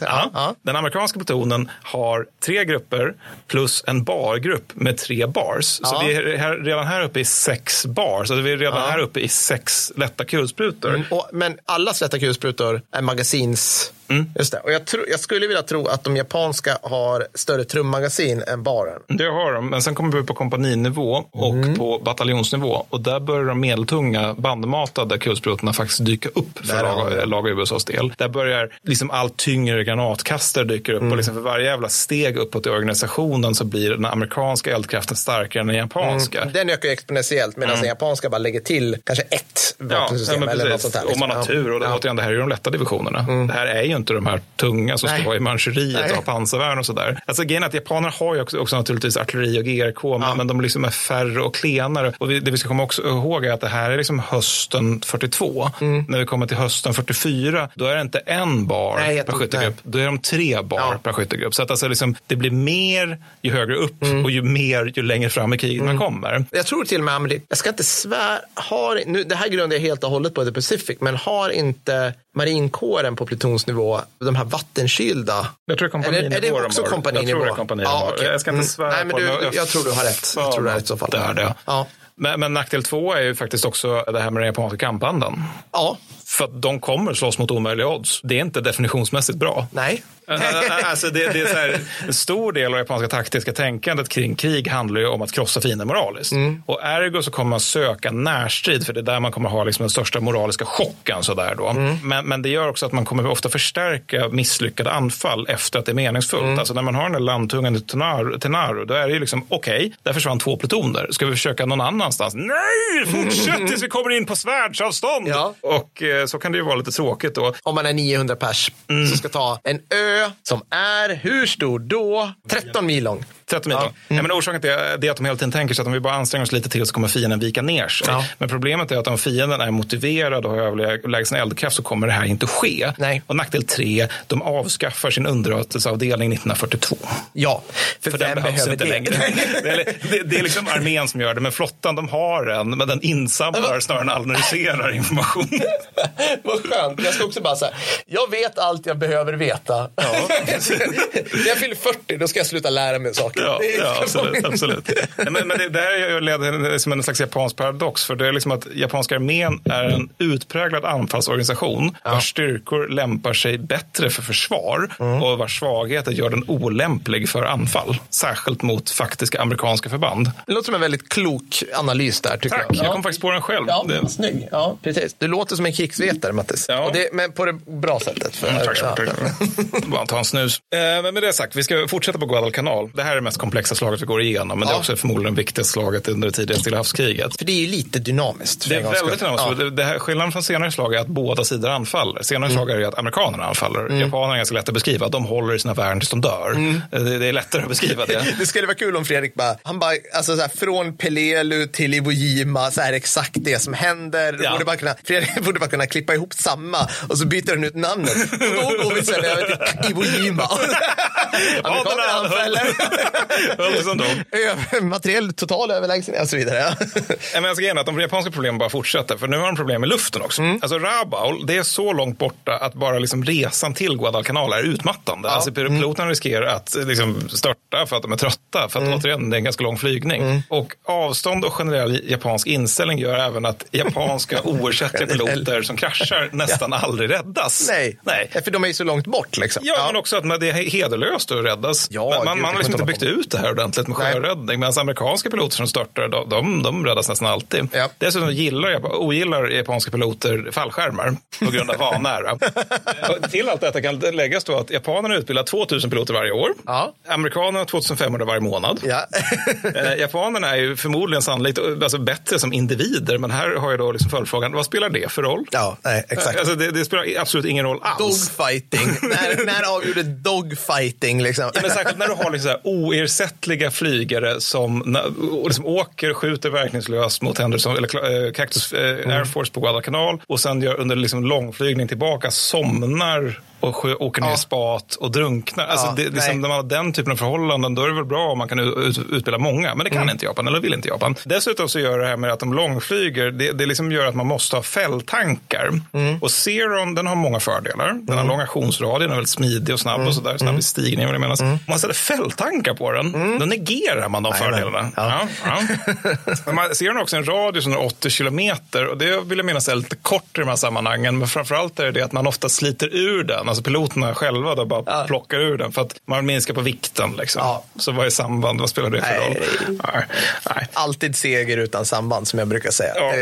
ja. ja. Den amerikanska plutonen har tre grupper plus en bargrupp med tre bars. Så vi är här, redan här uppe i sex bars. Så vi är redan här uppe i sex lätta kulsprutor. Mm. Och, men alla lätta kulsprutor är magasins Mm. Just det. Och jag, tro, jag, skulle vilja tro att de japanska har större trummagasin än baren. Det har de, men sen kommer vi upp på kompaninivå och mm. på bataljonsnivå. Och där börjar de medeltunga bandmatade kulsprutorna faktiskt dyka upp för lag, USAs del. Där börjar liksom allt tyngre granatkastare dyka upp. Mm. Och liksom för varje jävla steg uppåt i organisationen så blir den amerikanska eldkraften starkare än den japanska. Mm. Den ökar exponentiellt medan mm. den japanska bara lägger till kanske ett vapensystem ja, eller något sånt där. Liksom. Om man har tur. Och ja. det här är ju de lätta divisionerna. Mm. Det här är ju inte de här tunga som Nej. ska vara i Manchuriet och ha pansarvärn och sådär. Alltså grejen är att japanerna har ju också, också naturligtvis artilleri och GRK, ja. men de liksom är färre och klenare. Och det vi ska komma också ihåg är att det här är liksom hösten 42. Mm. När vi kommer till hösten 44, då är det inte en bar Nej, per skyttegrupp. Då är de tre bar ja. per skyttegrupp. Så att alltså liksom, det blir mer ju högre upp mm. och ju mer ju längre fram i kriget mm. man kommer. Jag tror till och med, jag ska inte svära, har, nu, det här grundar jag helt och hållet på The Pacific, men har inte marinkåren på plutonsnivå, de här vattensylda. Jag tror kompaninivå. Är, är det också kompaninivå? Jag tror det är kompaninivå. Ja, okay. Jag ska inte mm. svära Nej, men du, jag, jag tror du har rätt. Jag tror du har rätt i så fall. Det är det. Ja. Men, men nackdel två är ju faktiskt också det här med den japanska kampandan. Ja. För att de kommer slåss mot omöjliga odds. Det är inte definitionsmässigt bra. Nej. alltså det, det, är här, en stor del av det japanska taktiska tänkandet kring krig handlar ju om att krossa fienden moraliskt. Mm. Och ergo så kommer man söka närstrid för det är där man kommer ha liksom den största moraliska chocken. Så där då. Mm. Men, men det gör också att man kommer ofta förstärka misslyckade anfall efter att det är meningsfullt. Mm. Alltså när man har den där landtungan i Tenaro, då är det ju liksom okej, okay, där försvann två plutoner. Ska vi försöka någon annanstans? Nej, fortsätt tills vi kommer in på svärdsavstånd. Ja. Och eh, så kan det ju vara lite tråkigt då. Om man är 900 pers mm. som ska ta en ö som är hur stor då? 13 mil lång. 30 mil. Ja. Mm. Men orsaken till det är att de hela tiden tänker sig att om vi bara anstränger oss lite till så kommer fienden vika ner sig. Ja. Men problemet är att om fienden är motiverad och har överlägsen eldkraft så kommer det här inte ske. Nej. Och nackdel tre, de avskaffar sin underrättelseavdelning 1942. Ja, för, för den behövs inte det? längre. det, är, det, det, är liksom armén som gör det, men flottan de har en, men den insamlar snarare än analyserar information. Vad skönt. Jag ska också bara säga, jag vet allt jag behöver veta. Ja. När jag fyller 40, då ska jag sluta lära mig saker. Ja, ja absolut. absolut. Men, men det, det här leder som en slags japansk paradox. För det är liksom att japanska armén är en utpräglad anfallsorganisation ja. vars styrkor lämpar sig bättre för försvar mm. och vars svagheter gör den olämplig för anfall. Särskilt mot faktiska amerikanska förband. Det låter som en väldigt klok analys där. Tycker Tack, jag, jag kom faktiskt på den själv. Ja, det... Snygg. Ja, precis. Du låter som en krigsvetare, Mattis. Ja. Och det, men på det bra sättet. För, mm, tack så mycket. Bara ta en snus. Eh, men med det sagt, vi ska fortsätta på Guadalcanal. Det här är mest komplexa slaget vi går igenom, men det är också förmodligen det viktigaste slaget under det tidiga Stilla havskriget. För det är ju lite dynamiskt. Det är väldigt dynamiskt. Ja. Det, det här, skillnaden från senare slag är att båda sidor anfaller. Senare slag är att amerikanerna anfaller. Japanerna är ganska lätt att beskriva. De håller i sina värn tills de dör. Det, det är lättare att beskriva det. Det skulle vara kul om Fredrik bara, han bara, alltså så här, från Pelelu till Iwo Jima, så här exakt det som händer. Ja. Borde bara kunna, Fredrik borde bara kunna klippa ihop samma och så byter han ut namnet. Och då går vi sen över till Iwo Jima. Amerikanerna anfaller. Som. Över- Materiell total överlägsenhet och så vidare. Ja. Men alltså, grejen är att de japanska problemen bara fortsätter. För nu har de problem med luften också. Alltså Rabaul, det är så långt borta att bara liksom resan till Guadalcanal är utmattande. Alltså piloterna riskerar att liksom störta för att de är trötta. För att återigen, det är en ganska lång flygning. Och avstånd och generell japansk inställning gör även att japanska oersättliga piloter som kraschar nästan aldrig räddas. Nej. Nej. för de är ju så långt bort liksom. Ja, men också att det är hederlöst att räddas. Ja, man, man, man har liksom inte inte ut det här ordentligt med sjöräddning. Medan amerikanska piloter som störtar, de, de, de räddas nästan alltid. Ja. Dessutom gillar, ogillar japanska piloter fallskärmar på grund av vanära. Till allt detta kan läggas då att japanerna utbildar 2000 piloter varje år. Ja. Amerikanerna 2500 varje månad. Ja. Eh, Japanerna är ju förmodligen sannolikt alltså, bättre som individer, men här har jag då liksom följdfrågan, vad spelar det för roll? ja, nej, exakt. Alltså, det, det spelar absolut ingen roll alls. Dogfighting. när, när avgjorde dogfighting liksom? Ja, men särskilt när du har liksom så här oersättliga flygare som liksom åker, skjuter verkningslöst mot Henderson, eller äh, Cactus äh, Air Force på Guadalcanal och sen gör under liksom långflygning tillbaka somnar och åker ner i Ja. spat och drunknar. Alltså Ja, det, liksom, när man har den typen av förhållanden då är det väl bra om man kan ut, utbilda många. Men det kan inte Japan, eller vill inte Japan. Dessutom så gör det här med att de långflyger, det, det liksom gör att man måste ha fälltankar. Och Zeron, den har många fördelar. Den har lång aktionsradie, den är väldigt smidig och snabb och sådär. Snabb i stigning vad det menas. Om man ställer fälltankar på den, då negerar man de fördelarna. Ja. Ja, man ser också en radie som är 80 kilometer och det vill jag minnas är lite kort i de här sammanhangen. Men framförallt är det att man ofta sliter ur den. Alltså piloterna själva då bara plockar ur den för att man minskar på vikten. Liksom. Ja. Så vad är samband? Vad spelar det för Nej, roll? nej. Alltid seger utan samband som jag brukar säga. Ja.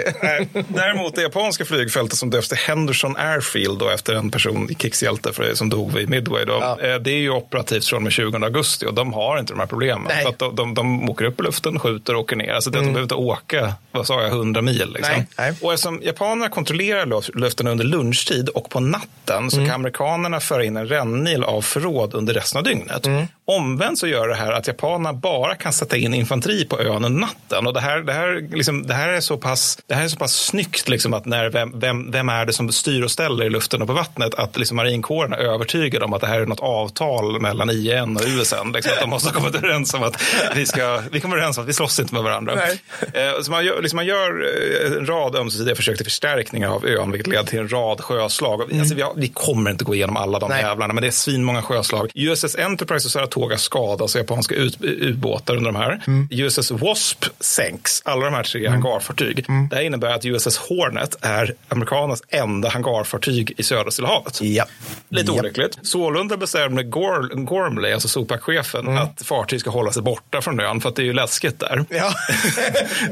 Däremot det japanska flygfältet som döps till Henderson Airfield då, efter en person, krigshjälte för, som dog vid Midway. Då, Ja. eh, Det är ju operativt från och med 20 augusti och de har inte de här problemen. För att de, de, de åker upp i luften, skjuter och åker ner. Alltså det, De behöver inte åka, vad sa jag, 100 mil. Liksom. Och eftersom japanerna kontrollerar luf- luften under lunchtid och på natten så kan amerikanerna föra in en rännil av förråd under resten av dygnet. Omvänt så gör det här att japanerna bara kan sätta in infanteri på ön under natten. Och det här, det här, liksom, det här, är, så pass, det här är så pass snyggt liksom, att när, vem, vem, vem är det som styr och ställer i luften och på vattnet att liksom, marinkåren är övertygad om att det här är något avtal mellan IN och USN. Liksom, att de måste ha kommit överens om att vi, ska, vi kommer överens om att vi slåss inte med varandra. Nej. Eh, så man gör, liksom man gör eh, en rad ömsesidiga försök till förstärkningar av ön, vilket leder till en rad sjöslag. Vi- Alltså, vi, har, vi kommer inte gå igenom alla de Nej. jävlarna, men det är svinmånga sjöslag. USS Enterprise och Saratoga skadas av japanska ubåtar under de här. USS Wasp sänks, alla de här tre hangarfartyg. Det här innebär att USS Hornet är amerikanernas enda hangarfartyg i södra Stilla havet. Ja. Lite Ja. olyckligt. Sålunda bestämde Gor- Gormley, alltså Sopac-chefen, att fartyg ska hålla sig borta från ön för att det är ju läskigt där. Ja.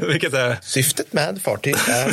Vilket är Syftet med fartyg är...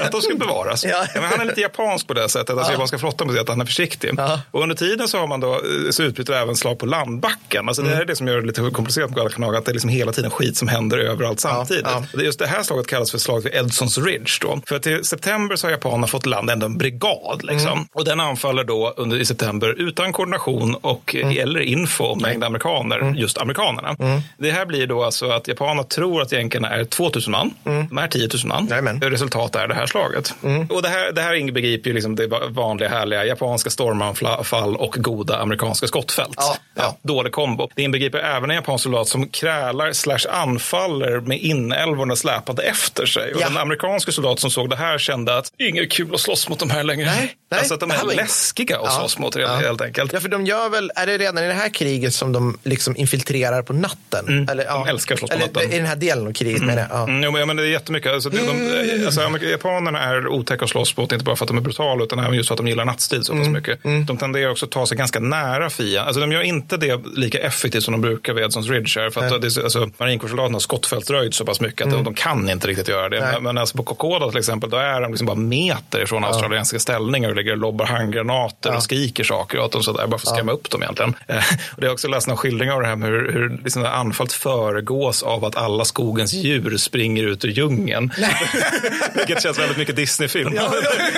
att de ska bevaras. Ja. men han är lite japansk på det sättet. Alltså japanska flottan på det sättet att han är försiktig. Ja. Och under tiden så har man då eh, så utbyter även slag på landbacken. Alltså Det här är det som gör det lite komplicerat med Guadalcanal, att det är liksom hela tiden skit som händer överallt samtidigt. ja. Är Just det här slaget kallas för slaget vid Edsons Ridge. Då. För till september så har japanerna fått land ändå en brigad. Liksom. Och den anfaller då under i september utan koordination och eller info om mängd amerikaner, just amerikanerna. Det här blir då alltså att japanerna tror att jänkarna är 2000 man. De är 10 000 man. Jajamän. Resultat är det här slaget. Och det här, det här inbegriper ju liksom det vanliga härliga japanska stormanfall och goda amerikanska skottfält. Ja, ja. dålig kombo. Det inbegriper även en japansk soldat som krälar slash anfaller med inälvorna släpande efter sig. Och Ja. den amerikanska soldat som såg det här kände att inget kul att slåss mot de här längre. Nej, nej, alltså att de är var läskiga att Ja, slåss mot ja. helt enkelt. Ja, för de gör väl, är det redan i det här kriget som de liksom infiltrerar på natten? Eller, ja. älskar att slåss på Eller, natten. I den här delen av kriget menar jag. Ja. Mm, jo, men, ja, men det är jättemycket. Alltså, det, de, alltså, amerik- japanerna är otäcka att slåss mot, inte bara för att de är brutala, utan även just för att de gillar nattstid så pass Mm. mycket. De tenderar också att ta sig ganska nära fienden. Alltså, de gör inte det lika effektivt som de brukar vid Edsons Ridge. Här, för att det, alltså, marinkårssoldaterna har skottfältsröjd så pass mycket att de, de kan inte riktigt göra det. Mm. Nej. Men, alltså, på Kokoda till exempel, då är de liksom bara meter ifrån australiensiska ställningar och ligger och lobbar handgranater och skriker saker åt dem sådär, bara för att skrämma upp dem egentligen. Eh, och det är också läst någon skildring av det här med hur, hur liksom anfallet föregås av att alla skogens djur springer ut ur djungeln. Vilket känns väldigt mycket Disney-film. Ja,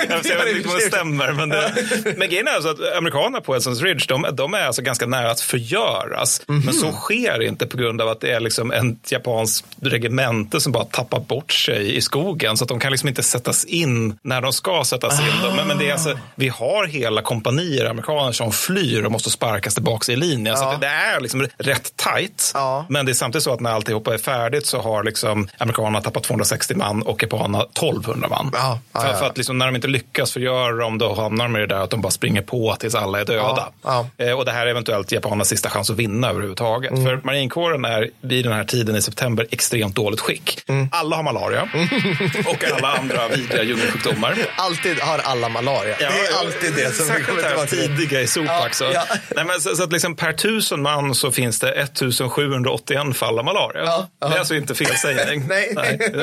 ja, jag vet inte om det stämmer. Men, det, men grejen är alltså att amerikanerna på Helsons Ridge, de, de är alltså ganska nära att förgöras. Men så sker inte på grund av att det är liksom en japansk regemente som bara tappar bort sig i skogen. Så att de kan liksom inte sättas in när de ska sättas in. Men, men det är alltså, vi har hela kompanier amerikaner som flyr och måste sparkas tillbaka i linjen. Så det, är liksom rätt tajt. Men det är samtidigt så att när alltihopa är färdigt så har liksom amerikanerna tappat 260 man och japanerna 1200 man. För, för att liksom, när de inte lyckas förgöra dem då hamnar de i det där att de bara springer på tills alla är döda. Eh, och det här är eventuellt japanernas sista chans att vinna överhuvudtaget. Mm. För marinkåren är vid den här tiden i september extremt dåligt skick. Mm. Alla har malaria och alla andra vidriga djungelsjukdomar. Alltid har alla malaria. Det är alltid det som vi kommer tillbaka till. tidiga i Sopax. Ja, så. ja. Nej, men så, så att liksom per tusen man så finns det 1781 fall av malaria. Det är alltså inte felsägning. Nej.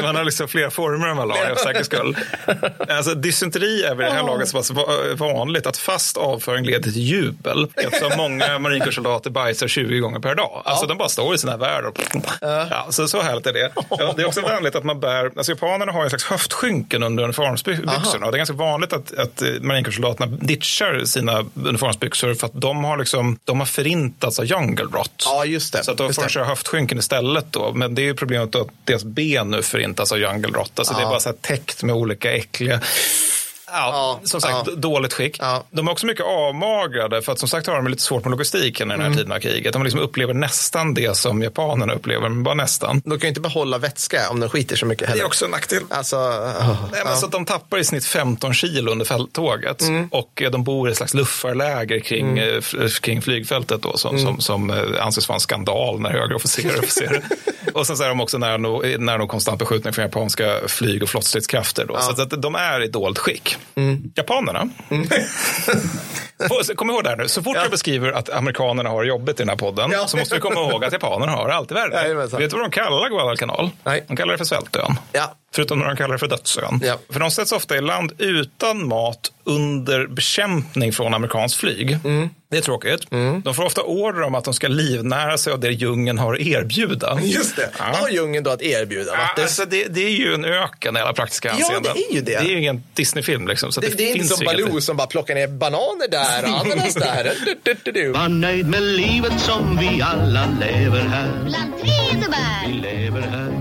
Man har liksom flera former av malaria för säkerhets skull. Alltså, dysenteri är vid det här laget så pass va- vanligt att fast avföring leder till jubel eftersom många marinkårssoldater bajsar 20 gånger per dag. Alltså de bara står i sina värld och ja, så, så härligt är det. Ja, det är också vanligt att man bär, alltså japanerna har en slags höftskynken under uniformsbyxorna och det är ganska vanligt att, att eh, marinkårssoldaterna ditchar sina uniformsbyxor för att de har, liksom, de har förintats av jungle rot. Ja, just det. Så att får de det. köra höftskynken istället då. Men det är ju problemet att deras ben nu förintas av jungle rot. Alltså det är Ja. bara så här täckt med olika äckliga Ja, som sagt, ja. dåligt skick. De är också mycket avmagrade för att som sagt har de lite svårt med logistiken i den här Mm. tiden av kriget. De liksom upplever nästan det som japanerna upplever, men bara nästan. De kan ju inte behålla vätska om de skiter så mycket heller. Det är också en nackdel. Alltså, oh, Nej, men så att de tappar i snitt 15 kilo under fälttåget Mm. och eh, de bor i ett slags luffarläger kring, eh, f- kring flygfältet då, som, Mm. som, som eh, anses vara en skandal när högre officerare är officerare. och sen så är de också nära nog, nära nog konstant beskjutning från japanska flyg och flottstridskrafter. Då. Så att de är i dåligt skick. Japanerna. Få- Kom ihåg det här nu, så fort jag beskriver att amerikanerna har jobbet i den här podden så måste vi komma ihåg att japanerna har det alltid värre. Jajamensan. Vet du vad de kallar Guadalcanal? Nej. De kallar det för Svältön. Ja. Förutom när de kallar det för dödsön. Ja. För de sätts ofta i land utan mat under bekämpning från amerikanskt flyg. Mm. Det är tråkigt. De får ofta order om att de ska livnära sig av det djungeln har att erbjuda. Just det. Ja. Vad har djungeln då att erbjuda? Ja, Matte? alltså det, det är ju en öken i alla praktiska Ja, hänseenden. det är ju det. Det är ju ingen Disney-film. Liksom, så det, det, det är inte som inget- Baloo som bara plockar ner bananer där och ananas där. Du, du, du, du. Var nöjd med livet som vi alla lever här. Bland träd och bär. Vi lever här.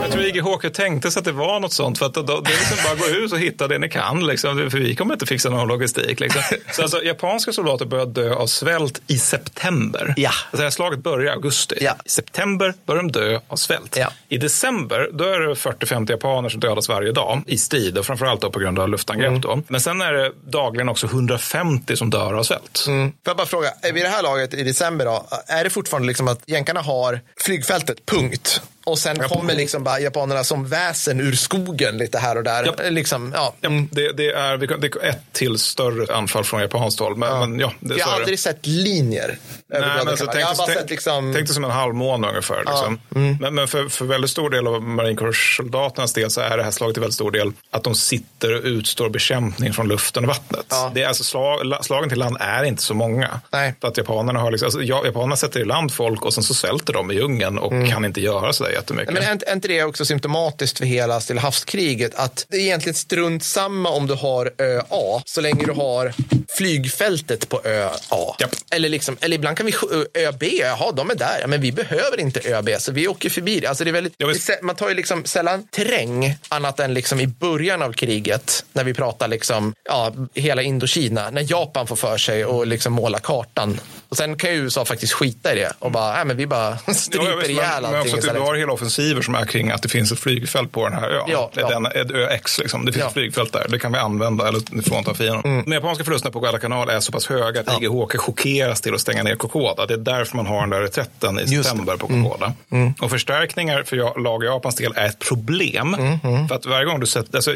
Jag tror IG Håke tänkte sig att det var något sånt. För att då, det är liksom bara gå ut och hitta det ni kan. Liksom, för vi kommer inte fixa någon logistik. Liksom. Så alltså, japanska soldater började dö av svält i september. Ja. Alltså, det här slaget börjar i augusti. Ja. I september börjar de dö av svält. Ja. I december då är det 40-50 japaner som dödas varje dag i strid. Och framförallt då på grund av luftangrepp. Mm. Men sen är det dagligen också 150 som dör av svält. Mm. Får jag bara fråga, är vid det här laget i december då, är det fortfarande liksom att jänkarna har flygfältet, punkt? Och sen kommer liksom bara japanerna som väsen ur skogen lite här och där. Japp. Liksom, ja. Ja, det, det, är, det är ett till större anfall från japanskt håll. Men ja, men, ja det, jag har aldrig sett linjer. Nej, men alltså, tänk, jag har bara tänk, sett liksom... tänk dig som en halvmåne ungefär. Liksom. Men, men för, för väldigt stor del av marinkårssoldaternas del så är det här slaget till väldigt stor del att de sitter och utstår bekämpning från luften och vattnet. Ja. Det är alltså slag, la- slagen till land är inte så många. Nej. För att japanerna, har liksom, alltså, ja, japanerna sätter i land folk och sen så svälter de i djungeln och kan inte göra så där jättemycket. Men är inte- det också symptomatiskt för hela Stilla havskriget? Att det är egentligen strunt samma om du har ö A, så länge du har flygfältet på ö A. Japp. Eller, liksom, eller ibland kan vi ö B, jaha, de är där, men vi behöver inte ö B, så vi åker förbi det. Alltså det är väldigt, det man tar ju liksom sällan terräng annat än liksom i början av kriget, när vi pratar liksom, ja, hela Indokina, när Japan får för sig och liksom måla kartan. Och sen kan ju USA faktiskt skita i det och bara, nej men vi bara Ja, stryper vet, ihjäl men, men allting också att du har hela offensiver som är kring att det finns ett flygfält på den här ön. Ja, ja. Den, ett ö X, liksom. det finns Ja. ett flygfält där. Det kan vi använda eller frånta fienden. Mm. De japanska förlusterna på Guadalcanal är så pass höga att IG Håke chockeras till att stänga ner Kokoda. Det är därför man har den där reträtten i Just september på Kokoda. Mm. Och förstärkningar för ja- lag Japans del är ett problem. Mm, För att varje gång du sätter, alltså,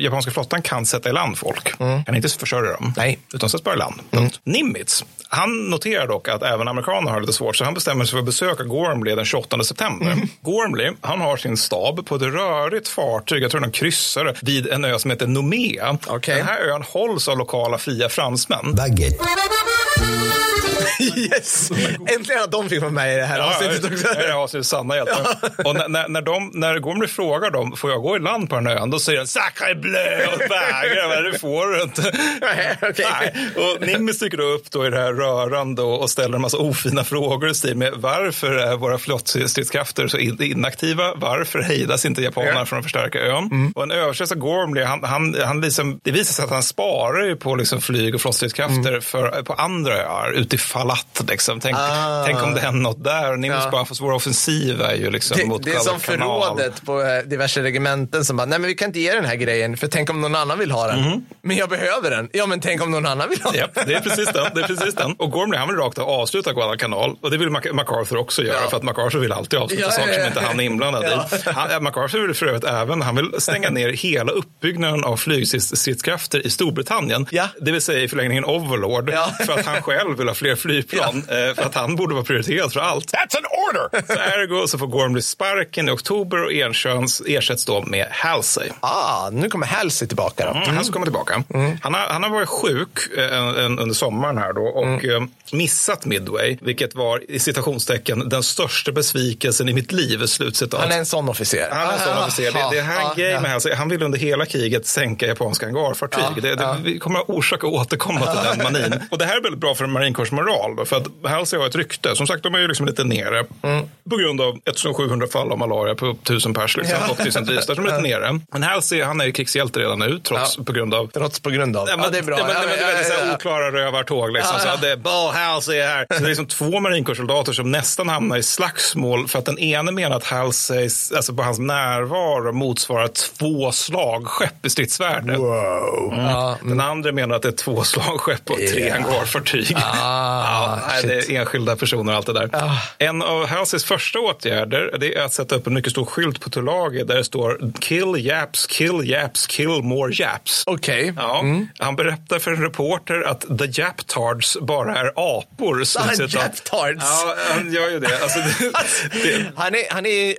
japanska flottan kan sätta i land folk. Kan inte försörja dem. Nej. Utan sätts bara i land. Nimitz, han noterar dock att även amerikanerna har lite svårt, så han bestämmer sig för att besöka Gormley den 28 september. Gormley, han har sin stab på ett rörigt fartyg, jag tror han kryssare, vid en ö som heter Nomea. Den här ön hålls av lokala fria fransmän. yes! Äntligen att de fick vara med i det här Ja, avsnittet också. Det är avsnittets sanna hjältar. Och när, när, när, de, när Gormley frågar dem, får jag gå i land på den här ön? Då säger de, sacre bleu och vägrar. Men det får du inte. Nej. Och Nimitz dyker upp då i det här rörande och, och ställer en massa ofina frågor i stil med varför är våra flottstridskrafter så in, inaktiva? Varför hejdas inte japanerna från att förstärka ön? Och en översättare Gormley, han, han, han liksom, det visar sig att han sparar på liksom flyg och flottstridskrafter för, på andra öar utifall att. Liksom. Tänk, Ah. tänk om det händer något där. Nimitz Ja. bara, fast vår offensiv är ju liksom Det, mot det är som förrådet på eh, diverse regementen som bara, nej men vi kan inte ge den här grejen för tänk om någon annan vill ha den. Men jag behöver den. Ja men tänk om någon annan vill ha den. Japp, det är precis den. Det är precis den. Och Gormley han vill rakt av avsluta Guadalcanal. Och det vill Mac- MacArthur också göra. Ja. För att MacArthur vill alltid avsluta Ja, saker som inte han är inblandad i. Han, MacArthur vill för övrigt även, han vill stänga ner hela uppbyggnaden av flygstridskrafter i Storbritannien. Det vill säga i förlängningen Overlord. För att han själv vill ha fler flygplan. eh, För att han borde vara prioriterad för allt. That's an order! Så ergo så får Gormley sparken i oktober och Enköns ersätts då med Halsey. Ah, nu kommer Halsey tillbaka då. Mm, Han ska komma tillbaka. Han, har, han har varit sjuk eh, en, en, under sommaren här då och eh, missat Midway, vilket var i citationstecken den största besvikelsen i mitt liv. Slutcitat. Han är en sån officer. Han är en sån Ah, officer. Det, det här är grej ja. med Halsey. Han vill under hela kriget sänka japanska hangarfartyg. Ja, det, det, ja. Vi kommer att orsaka och återkomma till den manin. Och det här är väldigt bra för en marinkårsmoral. Då, för att Halsey har ett rykte. Som sagt, de är ju liksom lite nere. På grund av 1700 fall av malaria på 1000 pers. Liksom, Ja. och 1000 där som är lite nere. Men Halsey, han är ju krigshjälte redan nu. Trots på grund av Trots på grund av. Ja, men, det är bra. Ja, men, det är väldigt oklara rövartåg. Liksom, så att det är Halsey är här. Så det är liksom två marinkårssoldater som nästan hamnar i slagsmål för att den ene menar att Halsey, alltså på hans närvaro motsvarar två slagskepp i stridsvärde. Wow. Mm. Ja, Den andra menar att det är två slagskepp och tre hangarfartyg. Ah, ja, det är enskilda personer och allt det där. En av Halseys första åtgärder det är att sätta upp en mycket stor skylt på Tulagi där det står Kill Japs, kill Japs, kill more Japs. Okej. Ja, Mm. Han berättar för en reporter att the Japtards bara är apor. Ah, Slutcitat. Japtards. Ja, han gör ju det. Alltså, det, det Han är, han är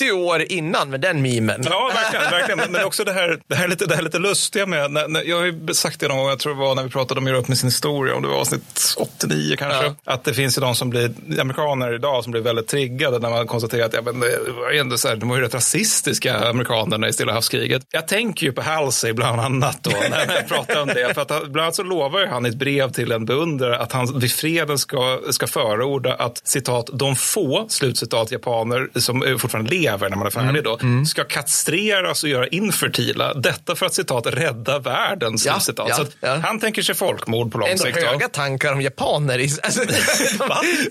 80 år innan med den memen. Ja, verkligen. verkligen. Men- också det här, det här, lite, det här lite lustiga med, när, när, jag har ju sagt det någon gång, jag tror det var när vi pratade om att göra upp med sin historia, om det var avsnitt 89 kanske, att det finns ju de som blir, amerikaner idag som blir väldigt triggade när man konstaterar att ja, men det var ändå så här, de var ju rätt rasistiska amerikanerna i Stilla havskriget. Jag tänker ju på Halsey bland annat då, när jag pratar om det, för att bland annat så lovar ju han i ett brev till en beundrare att han vid freden ska, ska förorda att citat, de få, slutcitat, japaner som eh, fortfarande lever när man är färdig då, ska kastreras och göra infertila. Detta för att citat rädda världen. Ja, slutcitat. ja, så ja. Han tänker sig folkmord på lång Ändå sikt. då. höga tankar om japaner. i- Alltså, de,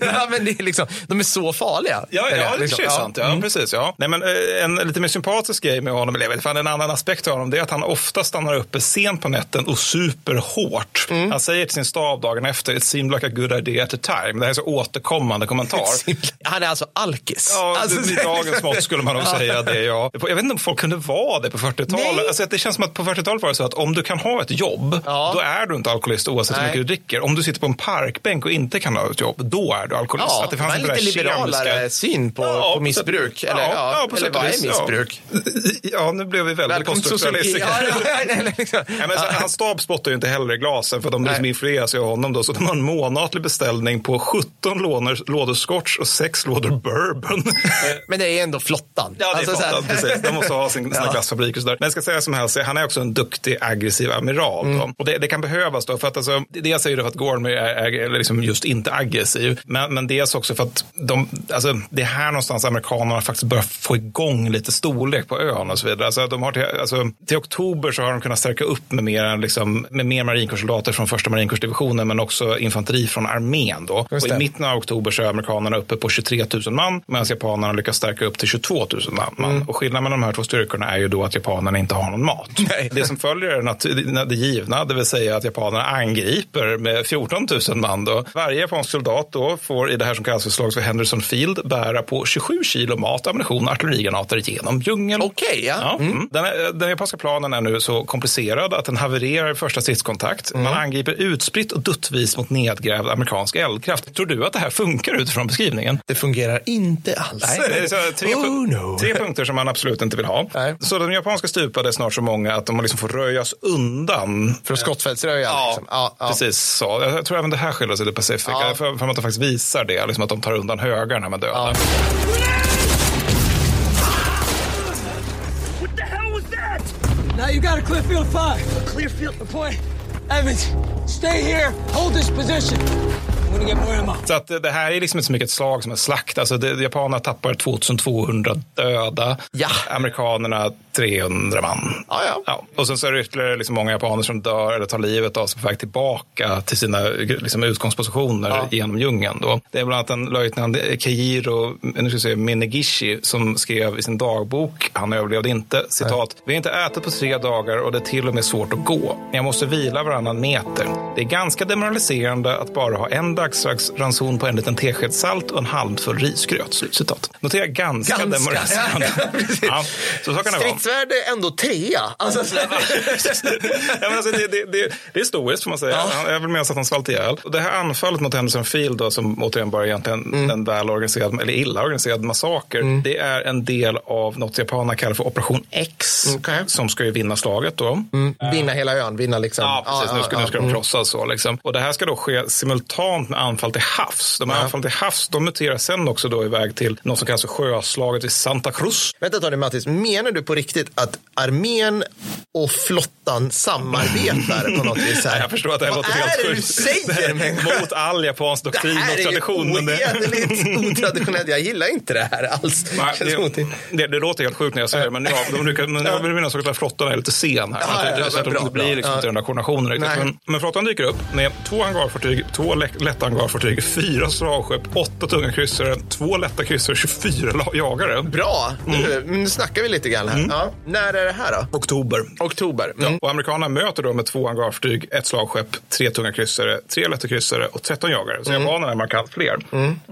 ja, men det är liksom, de är så farliga. Ja, ja, det är liksom. sant. Ja, Mm. precis. Ja. Nej, men, eh, en lite mer sympatisk grej med honom, eller fan, en annan aspekt av honom, det är att han ofta stannar uppe sent på natten och super hårt. Mm. Han säger till sin stab dagen efter, it seemed like a good idea at the time. Det här är så återkommande kommentar. Han är alltså alkis. Ja, alltså, i dagens mått skulle man nog Ja. säga det, ja. Jag vet inte om folk kunde vara det på 40-talet. Nej. Alltså, det känns som att på 40-talet var det så att om du kan ha ett jobb, då är du inte alkoholist oavsett hur Nej. mycket du dricker. Om du sitter på en parkbänk och inte kan ha ett jobb, då är du alkoholist. Ja, att det det fanns var en lite liberalare kemiska- syn på, Ja, på missbruk. eller ja, ja, ja, eller vad är ja. missbruk? Ja, nu blev vi väldigt. Ja, ja, ja, liksom. Ja, hans stab spottar ju inte heller i glasen för att de liksom influeras av honom. Då, så de har en månatlig beställning på 17 lådor, lådor scotch och 6 lådor bourbon. Men det är ändå flottan. Ja, det är Alltså, så här- flottan, precis. De måste ha sin, sina Ja. glassfabriker och sådär. Men jag ska säga som helst, han är också en duktig aggressiv amiral. Mm. Och det, det kan behövas då, för att alltså, dels är det för att Gormley är, är liksom just inte aggressiv, men, men dels också för att de, alltså, det är här någonstans amerikanerna faktiskt börjar få igång lite storlek på ön och så vidare. Alltså, de har till, alltså, till oktober så har de kunnat stärka upp med mer, liksom, med mer marinkårssoldater från första marinkårsdivisionen, men också infanteri från armén. Då. Och I mitten av oktober så är amerikanerna uppe på 23 000 man, medan japanerna lyckas stärka upp till 22 2000 man. Mm. Och skillnaden mellan de här två styrkorna är ju då att japanerna inte har någon mat. Det som följer är det givna, det vill säga att japanerna angriper med 14 000 man. Då. Varje japansk soldat då får i det här som kallas för slaget för Henderson Field bära på 27 kilo mat, ammunition och artillerigranater genom djungeln. Okej, ja. Mm. Den, är- den japanska planen är nu så komplicerad att den havererar i första stridskontakt. Mm. Man angriper utspritt och duttvis mot nedgrävd amerikansk eldkraft. Tror du att det här funkar utifrån beskrivningen? Det fungerar inte alls. Nej, det är så tre, Oh, no. tre punkter som man absolut inte vill ha. Så de japanska stupade är snart så många att de liksom får röjas undan. Från skottfältsröjan? Ja, liksom. ja, ja. precis så. Jag tror även det här skildras i The Pacific. Ja. Ja. För, för att de faktiskt visar det, liksom att de tar undan högarna med that? Now you got a Clearfield 5. Clearfield point. Evans, stay here. Hold this position. Så att det här är liksom inte så mycket ett slag som en slakt. Alltså det, japanerna tappar 2200 döda. Ja. Amerikanerna 300 man. Ja, ja. Och sen så är det ytterligare liksom många japaner som dör eller tar livet av sig på väg tillbaka till sina liksom, utgångspositioner genom djungeln. Då. Det är bland annat en löjtnant Keijiro nu ska jag säga, Minegishi som skrev i sin dagbok, han överlevde inte, citat, vi har inte ätit på tre dagar och det är till och med svårt att gå. Jag måste vila varannan meter. Det är ganska demoraliserande att bara ha en dagsranson på en liten tesked salt och en handfull risgröt. Slutcitat. Notera ganska, Ganska. demoraliserande. Ja, ja, så, så kan det vara. Stridsvärd är ändå trea. Alltså, så- ja, men alltså, det, det, det, det är historiskt får man säga. Han, jag vill minnas att han svalt ihjäl. Och det här anfallet mot Henderson Field då, som återigen bara egentligen Mm. en väl organiserad, eller illa organiserad massaker. Det är en del av något japanerna kallar för Operation X. Som ska ju vinna slaget då. Mm. Vinna hela ön, vinna liksom. Ja, precis. nu ska, nu ska de mm. krossas så. Liksom. Och det här ska då ske simultant med anfall till havs. De här Ja. anfallen till havs, de muterar sen också då iväg till något som kallas för sjöslaget vid Santa Cruz. Vänta Tony Mattis, menar du på riktigt att armén och flottan samarbetar på något vis? Här? Jag förstår att det här Vad låter helt är det du sjukt. säger? Mot all japansk doktrin Det här och är tradition. men ju det- ohederligt otraditionellt. Jag gillar inte det här alls. Nej, det, det, det låter helt sjukt när jag säger det, men ja, de brukar, men jag vill minnas att flottan är lite sen här. Ja, det- ja, så att bra, det blir bra. liksom Ja. inte den där koordinationen riktigt. Men, men flottan dyker upp med två hangarfartyg, två lä- lätta hangarfartyg, fyra slagskepp, åtta tunga kryssare, två lätta kryssare, 24 la- jagare. Bra, nu, nu snackar vi lite grann här. Ja. När är det här då? Oktober. Oktober. Ja, Mm. och amerikanerna möter då med två hangarfartyg, ett slagskepp, tre tunga kryssare, tre lätta kryssare och 13 jagare. Så japanerna är markant fler.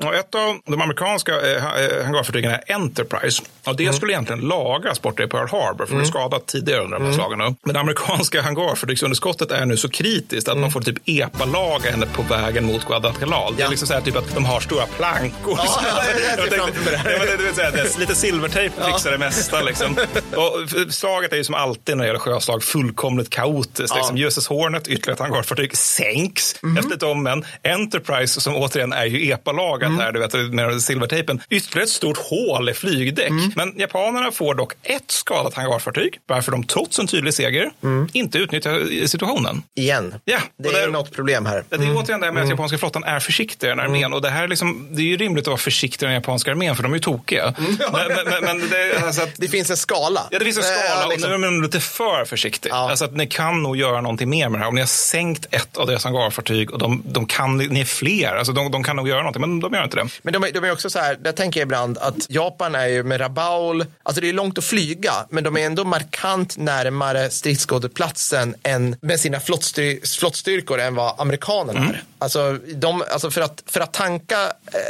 Och ett av de amerikanska eh, eh, hangarfartygen är Enterprise. Och det skulle egentligen lagras borta i Pearl Harbor, för det är skadat tidigare under de här slagen. Men det amerikanska hangarfartygsunderskottet är nu så kritiskt att man får typ epa-laga henne på vägen mot Guadalcanal. Det är liksom så här typ att de har stora plankor. Ja, jag Jag tänkte- säga, det lite silvertejp fixar det mesta. Liksom. Och f- slaget är ju som alltid när det gäller sjöslag fullkomligt kaotiskt. Liksom. USS Hornet, ytterligare ett hangarfartyg, sänks Mhm. efter ett om en. Enterprise, som återigen är ju epalagat Mm. här, du vet, med silvertejpen. Ytterligare ett stort hål i flygdäck. Mm. Men japanerna får dock ett skadat hangarfartyg, varför de trots en tydlig seger inte utnyttjar situationen. Igen. Ja, Mm. Det är där- något problem här. det är återigen det här med att japanska flottan är försiktigare än armén. Och det, här är liksom, det är ju rimligt att vara försiktigare än japanska armén, för de är ju tokiga. Men, men, men, men det, alltså att, Det finns en skala. Ja, det finns en Eh, skala liksom. och nu är man lite för försiktig. Alltså att ni kan nog göra någonting mer med det här. Om ni har sänkt ett av deras hangarfartyg och de, de kan, ni är fler, alltså de, de kan nog göra någonting, men de gör inte det. Men de är, de är också så här, där tänker jag ibland att Japan är ju med Rabaul, alltså det är långt att flyga, men de är ändå markant närmare stridsskådeplatsen än med sina flottstyr, flottstyrkor än vad amerikanerna är. Alltså, de, alltså för, att, för att tanka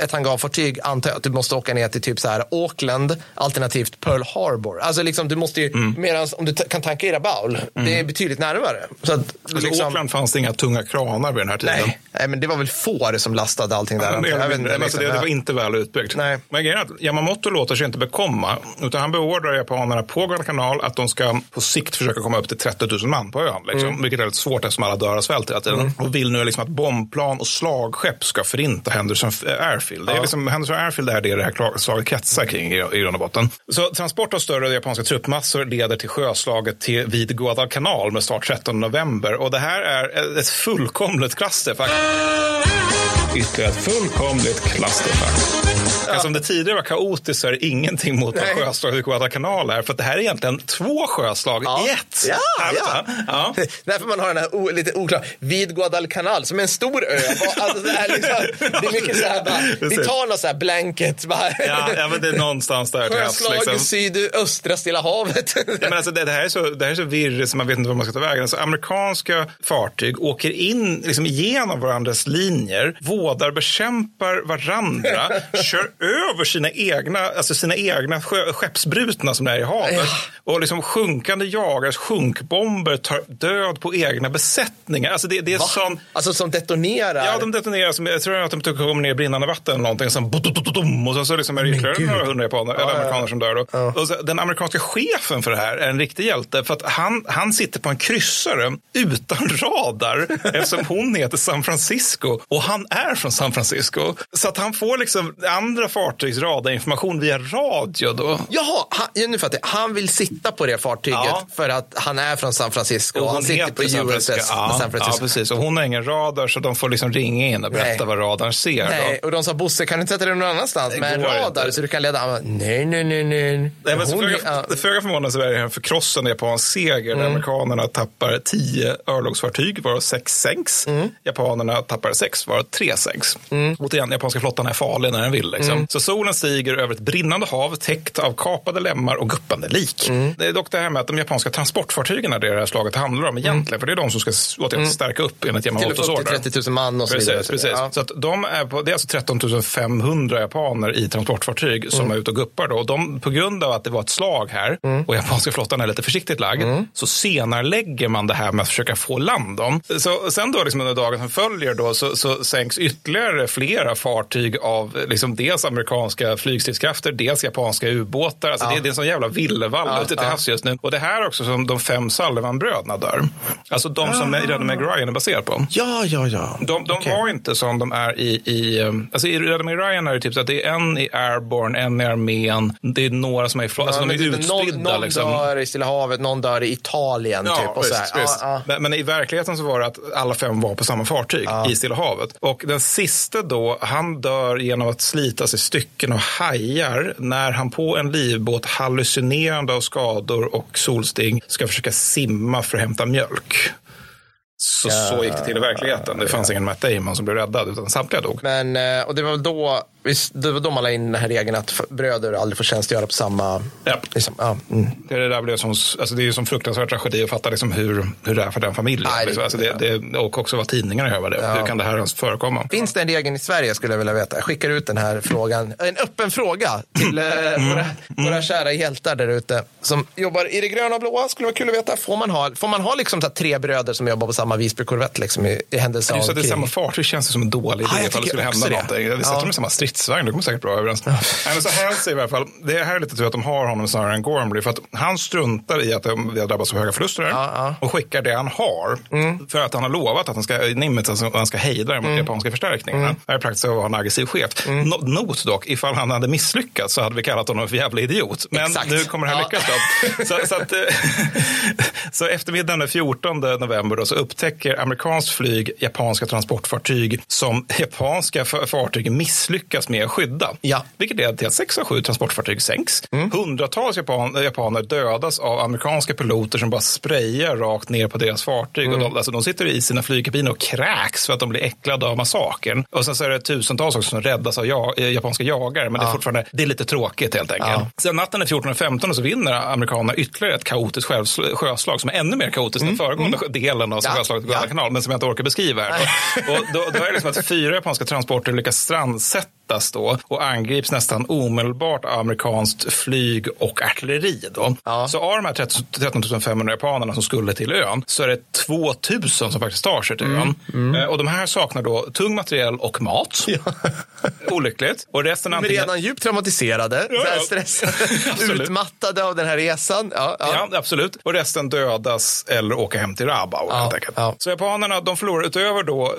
ett hangarfartyg antar jag att du måste åka ner till typ så här Auckland, alternativt Pearl Harbor. Alltså liksom, du måste ju, medans om du kan tanka i Rabaul, det är betydligt närmare. Så att, Alltså, liksom- Auckland fanns det inga tunga kranar vid den här tiden. Nej, nej, men det var väl får som lastade allting där. Ja, antar jag. Vet det, inte, alltså, det, det var inte väl utbyggt. Nej. Men grejen är att Yamamoto låter sig inte bekomma. Utan han beordrar japanerna på Guadalcanal att de ska på sikt försöka komma upp till 30 000 man på ön. Liksom, Mm. Vilket är väldigt svårt eftersom alla dör av svält hela tiden. Och vill nu liksom att bombplan och slagskepp ska förinta Henderson Airfield. Det är Ja. liksom, Henderson Airfield är det det här slaget kretsar kring i, i grund och botten. Så transport av större japanska truppmassor leder till sjöslaget till, vid Guadalcanal med start 13 november. Och det här är ett fullkomligt klaster faktiskt. ytterligare ett fullkomligt klasterfack. Alltså, om det tidigare var kaotiskt så är det ingenting mot Nej. sjöslag i Guadalcanal är. För det här är egentligen två sjöslag i ett. Ja, ja. ja. Därför man har den här o, lite oklar, vid Guadalcanal, som är en stor ö. Alltså, det, är liksom, det är mycket så här, bara, vi tar något så här blanket. Bara. Ja, ja, men det är någonstans där. Sjöslag Liksom. sydöstra Stilla havet. Ja, men alltså, det, det, här är så, det här är så virrigt så man vet inte var man ska ta vägen. Alltså, amerikanska fartyg åker in liksom, igenom varandras linjer, vådar, bekämpar varandra, kör över sina egna, alltså sina egna skeppsbrutna som det är i havet. Och liksom sjunkande jagares sjunkbomber tar död på egna besättningar. Alltså, det, det är Va? sån... Alltså som detonerar? Ja, de detonerar. Som, jag tror att de kommer ner i brinnande vatten eller någonting. Sen, och sen så liksom är det ytterligare några hundra japaner, eller amerikaner som dör. Då. Och så, den amerikanska chefen för det här är en riktig hjälte. För att han, han sitter på en kryssare utan radar eftersom hon heter San Francisco och han är från San Francisco. Så att han får liksom andra fartygs radarinformation via radio då. Jaha, han, nu fattar jag. Han vill sitta på det fartyget Ja. för att han är från San Francisco. Och han hon sitter heter på San. USS Ja, San Francisco. Ja, precis. Och hon har ingen radar så de får liksom ringa in och berätta Nej. vad radarn ser. då. Nej, och de sa Bosse, kan du inte sätta dig någon annanstans Det med en radar inte. så du kan leda? Han bara, nej, nej, nej, nej. Nej, men Hon- föga, ja. föga förvånande så är det en förkrossande japansk seger Mm. där amerikanerna tappar tio örlogsfartyg varav sex sänks. Mm. Japanerna tappar sex varav tre sänks. Återigen, japanska flottan är farlig när den vill. Liksom. Mm. Så solen stiger över ett brinnande hav täckt av kapade lemmar och guppande lik. Mm. Det är dock det här med att de japanska transportfartygen är det det här slaget handlar om egentligen. För det är de som ska återigen stärka upp enligt Mm. Till Yamamotos upp till order. 30 000 man och så vidare. Precis, precis. Ja. Så att de är på, det är alltså 13 500 japaner i transportfartyg som Mm. är ute och guppar. Då. Och de, på grund av att det var ett slag här Mm. och japanska flottan är lite försiktigt lagd så senarlägger man det här med att försöka få land dem. Så sen då liksom under dagen som följer då så, så sänks ytterligare flera fartyg av liksom dels amerikanska flygstridskrafter, dels japanska ubåtar. Alltså Ja. det, det är en sån jävla villevall Ja, ute till ja. havs just nu. Och det här är också som de fem Sullivan-bröderna dör. Alltså de som Red Meg Ryan är baserad på. Ja, ja, ja. De, de Okej. var inte som de är i, i um, alltså i Red Meg Ryan är det typ så att det är en i Airborne, en i armén, det är några som är i flott, alltså Ja, de är utspridda. Någon, någon liksom. dör i Stilla havet, någon dör i Italien. Ja, typ, och så här. visst, visst. Ja, ja. Men, men i verkligheten så var det att alla fem var på samma fartyg i Stilla havet. Och den sista då, han dör genom att slitas i stycken och hajar när han på en livbåt hallucinerande av skador och solsting ska försöka simma för att hämta mjölk. Så, så gick det till i verkligheten. Det fanns ingen Matt Damon som blev räddad, utan samtliga dog. Men, eh, och det var då, det var då man la in den här regeln att bröder aldrig får tjänstgöra på samma... Ja. Liksom, ja. Mm. Det, är det, där blev som, alltså det är ju som fruktansvärd tragedi att fatta liksom hur, hur det är för den familjen. Nej, det- alltså det, det, och också vad tidningarna gör med det. Hur kan det här ens förekomma? Finns det en regel i Sverige skulle jag vilja veta. Jag skickar ut den här frågan, en öppen fråga till eh, våra, våra kära hjältar där ute som jobbar i det gröna och blåa. Skulle vara kul att veta. Får man ha, får man ha liksom tre bröder som jobbar på samma Visby-korvett liksom, i, i händelse Just av att det är samma fartyg känns det som en dålig idé Ja, jag ifall det skulle hända det. någonting. Vi sätter Ja. dem i samma stridsvagn, det kommer säkert bra överens. Nej, men så Halsey i alla fall, det är här lite tur att de har honom snarare än Gormley för att han struntar i att de- vi har drabbats av höga förluster här och skickar det han har Mm. för att han har lovat att han ska, Nimitz, alltså, han ska hejda de japanska förstärkningarna. Mm. Det här är praktiskt att vara en aggressiv chef. No- Not dock, ifall han hade misslyckats så hade vi kallat honom för jävla idiot. Men Exakt. nu kommer han Ja. lyckas då. Så, så, att, eh, så eftermiddagen den 14 november då, så upptäcker amerikanskt flyg japanska transportfartyg som japanska fartyg misslyckas med att skydda. Ja. Vilket leder till att sex av sju transportfartyg sänks. Mm. Hundratals japan, japaner dödas av amerikanska piloter som bara sprayar rakt ner på deras fartyg. Mm. Och de, alltså, de sitter i sina flygkabiner och kräks för att de blir äcklade av massakern. Och sen så är det tusentals också som räddas av ja, eh, japanska jagare. Men det är fortfarande det är lite tråkigt helt enkelt. Ja. Sen natten den 14 och 15 så vinner amerikanerna ytterligare ett kaotiskt sjöslag som är ännu mer kaotiskt än föregående delen av Mm. Ja. Sjöslaget på Ja. Men som jag inte orkar beskriva här. Och, och då, då är det liksom att fyra japanska transporter lyckas strandsättas då och angrips nästan omedelbart av amerikanskt flyg och artilleri. Då. Så av de här 13 13 500 japanerna som skulle till ön så är det 2000 som faktiskt tar sig till ön. Mm. Eh, Och de här saknar då tung materiell och mat. Olyckligt. Och resten antingen... redan djupt traumatiserade, Ja, ja. stressade, utmattade av den här resan. Ja, ja. Ja, absolut. Och resten dödas eller åker hem till Rabau. helt enkelt. Så japanerna, de förlorar utöver då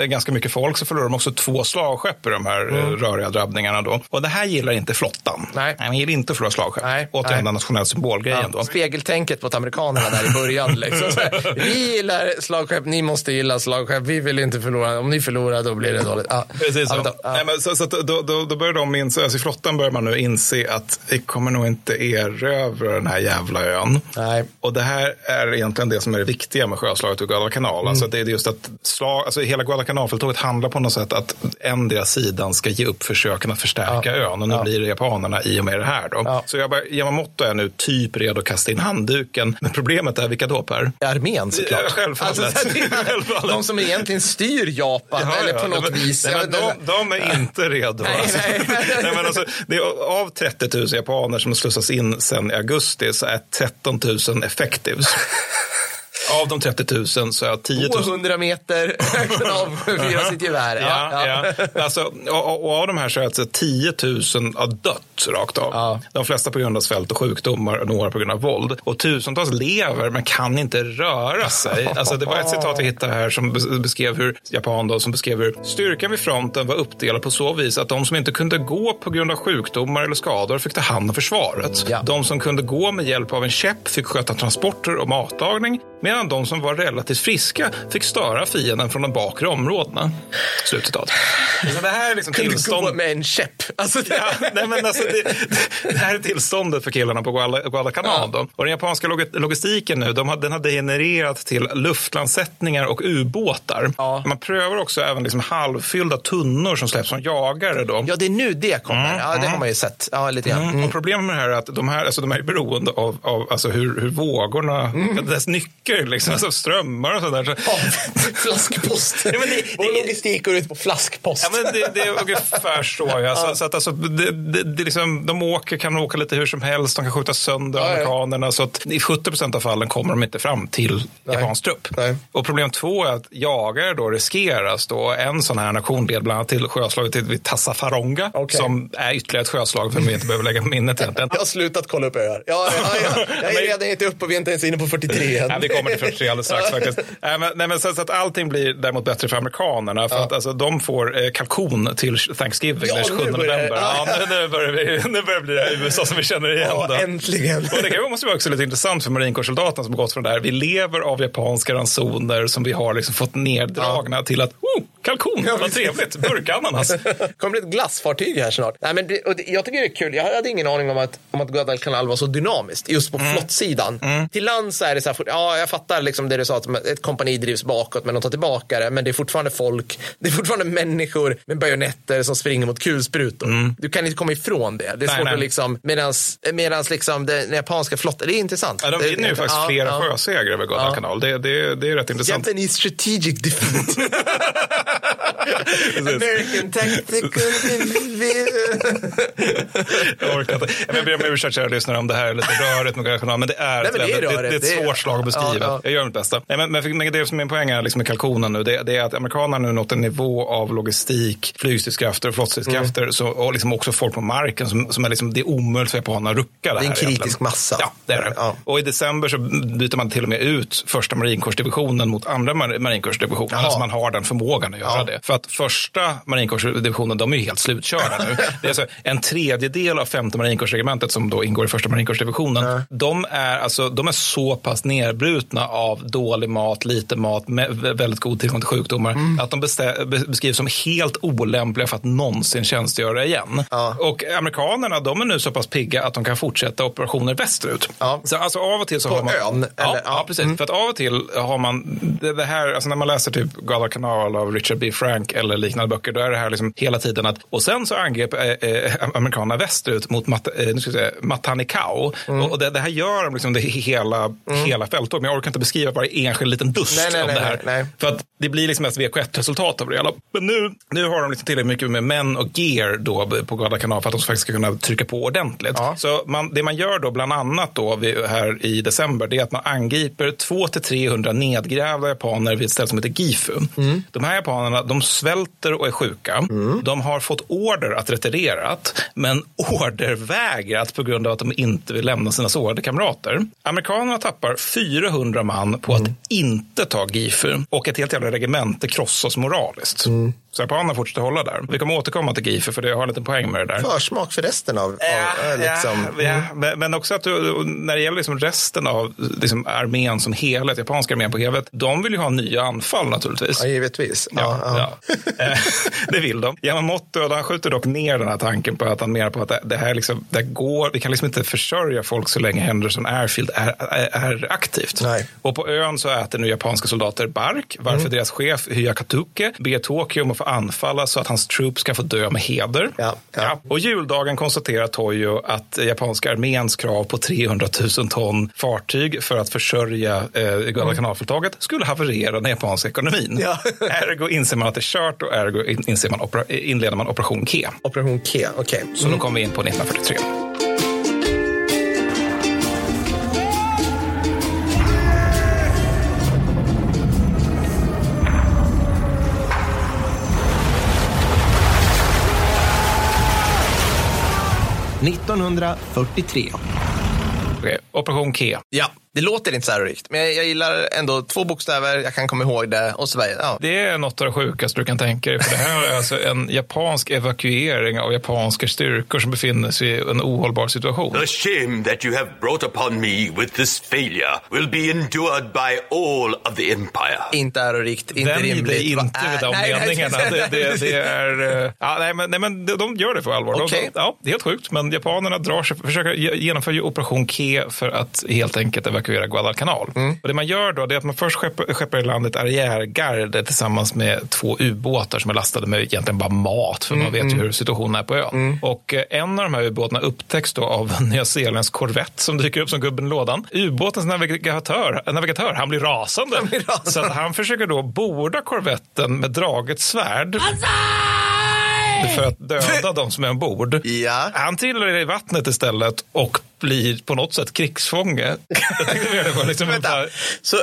eh, ganska mycket folk, så förlorar de också två slagskepp slagskepp i de här mm. röriga drabbningarna då. Och det här gillar inte flottan. Nej. Man gillar inte att förlora slagskepp. Nej. Återigen den nationella symbolgrejen ja. då. Spegeltänket mot amerikanerna där i början. Liksom. Här, vi gillar slagskepp, ni måste gilla slagskepp. Vi vill inte förlora. Om ni förlorar då blir det dåligt. Ja. Precis så. Ja. Nej, men så, så då, då, då börjar de inse, alltså i flottan börjar man nu inse att vi kommer nog inte erövra den här jävla ön. Nej. Och det här är egentligen det som är det viktiga med sjöslaget och Guadalcanal. Mm. Alltså det är just att slag, alltså hela Guadalcanalfälttåget handlar på något sätt att endera sidan ska ge upp försöken att förstärka ja. ön. Och nu ja. blir det japanerna i och med det här. Då. Ja. Så jag bara, Yamamoto är nu typ redo att kasta in handduken. Men problemet är vilka då Per? Armén såklart. Ja, självfallet. Alltså, självfallet. De som egentligen styr Japan ja, eller på något men, vis. Nej, de, de, är inte redo. Nej, alltså. nej, nej, men alltså, det är, av 30 000 japaner som slussas in sen i augusti så är 13 000 effectives. Av de 30 000 så är 10 000... 200 meter kan avfyra sitt gevär. Ja, ja. ja. Alltså, och, och, av de här så är alltså 10 000 har dött rakt av. Ja. De flesta på grund av svält och sjukdomar och några på grund av våld. Och tusentals lever men kan inte röra sig. Alltså, det var ett citat vi hittade här som beskrev hur Japan då, som beskrev hur styrkan vid fronten var uppdelad på så vis att de som inte kunde gå på grund av sjukdomar eller skador fick ta hand om försvaret. Ja. De som kunde gå med hjälp av en käpp fick sköta transporter och matlagning medan de som var relativt friska fick störa fienden från de bakre områdena. Slutcitat. Så det här är liksom Kunde tillstånd... gå med en käpp. Alltså det... Ja, nej, men alltså det, det, här är tillståndet för killarna på Guadalcanal. Ja. Och den japanska logistiken nu, de har, den har degenererat till luftlandsättningar och ubåtar. Ja. Man prövar också även liksom halvfyllda tunnor som släpps som jagare. Då. Ja, det är nu det kommer. Mm, ja, det har man ju sett. Ja, lite grann. Mm. Och problemet med det här är att de här, alltså, de här är beroende av, av alltså, hur, hur vågorna, mm. dess nycker, liksom, alltså, strömmar och sådär. Ja, flaskpost. ja, men det, Vår logistik går ut på flaskpost. Ja, men det, det är ungefär så. Ja. Så, så att, alltså, det, det, det liksom, de åker, kan åka lite hur som helst. De kan skjuta sönder ja, amerikanerna. Så att i 70 procent av fallen kommer de inte fram till japansk trupp. Nej. Och problem två är att jagare då riskeras. Då. En sån här aktion led bland annat till sjöslaget vid Tassafaronga. Okay. Som är ytterligare ett sjöslag för vi inte behöver lägga på minnet egentligen. Jag har slutat kolla upp öar. Ja, ja, ja, Jag är redan inte uppe och vi är inte ens inne på 43 än. Ja, vi kommer till 43 alldeles strax faktiskt. Nej, men, nej, men så, så, att allting blir däremot bättre för amerikanerna. För att alltså, de får eh, kalkon till Thanksgiving ja, den 27 november. Ja, nu, nu, börjar vi, nu börjar det bli det USA som vi känner igen. Ja, äntligen. Och det måste vara också lite intressant för marinkårssoldaterna som har gått från det här. Vi lever av japanska ransoner som vi har liksom fått neddragna ja. till att oh, kalkon, ja, vad trevligt, burkananas. kommer bli ett glassfartyg här snart. Nej, men det, och det, jag tycker det är kul. Jag hade ingen aning om att, om att Guadalcanal var så dynamiskt just på mm. flottsidan. Mm. Till lands är det så här, ja, jag fattar liksom det du sa, att ett kompani drivs bakåt men de tar tillbaka det. Men det är fortfarande folk, det är fortfarande människor med bajonetter som springer mot kulsprutor. Mm. Du kan inte komma ifrån det. Det är nej, svårt nej. att liksom, medans, medans liksom den japanska flottan, det är intressant. Ja, de vinner ju faktiskt ja, flera ja. sjösegrar över Guadalcanal. Ja. Det, det, det är rätt intressant. Japanese strategic defeat. American tactical Jag orkar inte. Jag ber om ursäkt kära lyssnare om det här är lite rörigt. Men det är, nej, men det, är det, det, är ett svårt slag att beskriva. Jag gör mitt bästa. Nej, men, men, men det som är min poäng är liksom med kalkonen nu, det, det, är att amerikanerna nu nått en nivå av logistik, flygstridskrafter och flottstridskrafter mm. och liksom också folk på marken som, som är liksom, det är omöjligt för japanerna att rucka det här. Det är en kritisk egentligen. massa. Ja, det är det. Ja. Och i december så byter man till och med ut första marinkårsdivisionen mot andra mar marinkårsdivisionen. Alltså man har den förmågan att göra ja. det. För att första marinkårsdivisionen, de är ju helt slutkörda nu. det är alltså en tredjedel av femte marinkårsregementet som då ingår i första marinkårsdivisionen. Ja. De, är, alltså, de är så pass nedbrutna av dålig mat, lite mat, med väldigt god tillgång till sjukdomar, mm. att de beskrivs som helt olämpliga för att någonsin tjänstgöra igen. Ja. Och amerikanerna, de är nu så pass pigga att de kan fortsätta operationer västerut. Ja. Så alltså av och till så På har man... ön? Ja, eller? ja precis. Mm. För att av och till har man det här, alltså när man läser typ Guadalcanal av Richard B. Frank eller liknande böcker, då är det här liksom hela tiden att, och sen så angrep eh, eh, amerikanerna västerut mot Mat, eh, nu ska säga, Matanikau. Mm. Och, och det, det, här gör de liksom det hela, mm. hela fälttåget, men jag orkar inte beskriva varje enskild liten dust nej, nej, av nej, det här. Nej, För att det blir liksom ett VK1-resultat av det hela. Men nu, nu har de liksom tillräckligt mycket med män och gear då på Guadalcanal för att de faktiskt ska kunna trycka på ordentligt. Ja. Så man, det man gör då bland annat då här i december, det är att man angriper 200-300 nedgrävda japaner vid ett ställe som heter Gifu. Mm. De här japanerna, de svälter och är sjuka. Mm. De har fått order att retirera, men ordervägrat på grund av att de inte vill lämna sina sårade kamrater. Amerikanerna tappar 400 man på mm. att inte ta Gifu och ett helt jävla regemente krossas moraliskt. Mm. Så japanerna fortsätter hålla där. Vi kommer återkomma till Gifu för det har en liten poäng med det där. Försmak för resten av, av äh, liksom. Ja, ja, men, men också att du, när det gäller liksom resten av liksom armén som helhet, japanska armén på helhet, de vill ju ha nya anfall naturligtvis. Ja, givetvis. Ja, ja. Eh, det vill de. Yamamoto han skjuter dock ner den här tanken på att han menar på att det, det här liksom, det går, vi kan liksom inte försörja folk så länge Henderson Airfield är, är, är aktivt. Nej. Och på ön så äter nu japanska soldater bark, varför Mm. deras chef Hyakatuke ber Tokyo om att få anfalla så att hans troops ska få dö med heder. Ja, ja. Och juldagen konstaterar Toyo att japanska arméns krav på 300 000 ton fartyg för att försörja eh, Guadalcanalföretaget skulle haverera den japanska ekonomin. Ja. ergo inser man att det är kört och ergo in- inser man opera- inleder man operation K. Operation K, okej. Så då kommer vi in på 1943. 1943. Okej, Operation K. Ja, det låter inte så här rikt, men jag, jag gillar ändå två bokstäver, jag kan komma ihåg det och så vidare. Ja. Det är något av det sjukaste du kan tänka dig. För det här är alltså en japansk evakuering av japanska styrkor som befinner sig i en ohållbar situation. The shame that you have brought upon me with this failure will be endured by all of the empire. Inte ärorikt, inte Vänd rimligt. Vad inte är- vid de Nej, nej, meningarna. Det, det, det är, eh, ja, nej, men, nej, men de, gör det för allvar. Okej. De, ja, det är helt sjukt, men japanerna drar sig, försöker ge- genomföra operation K för att helt enkelt evakuera Guadalcanal. Mm. Och det man gör då det är att man först skeppar, skeppar i land ett arriärgarde tillsammans med två ubåtar som är lastade med egentligen bara mat, för man vet ju hur situationen är på ön. Och eh, en av de här ubåtarna upptäcks då av en nyzeeländsk korvett som dyker upp som gubben i lådan. Ubåtens navigatör, navigatör han blir rasande. blir rasande. Så att han försöker då borda korvetten med draget svärd. För att döda de som är ombord. Ja. Han trillar i vattnet istället och blir på något sätt krigsfånge. Jag det var liksom Vänta, så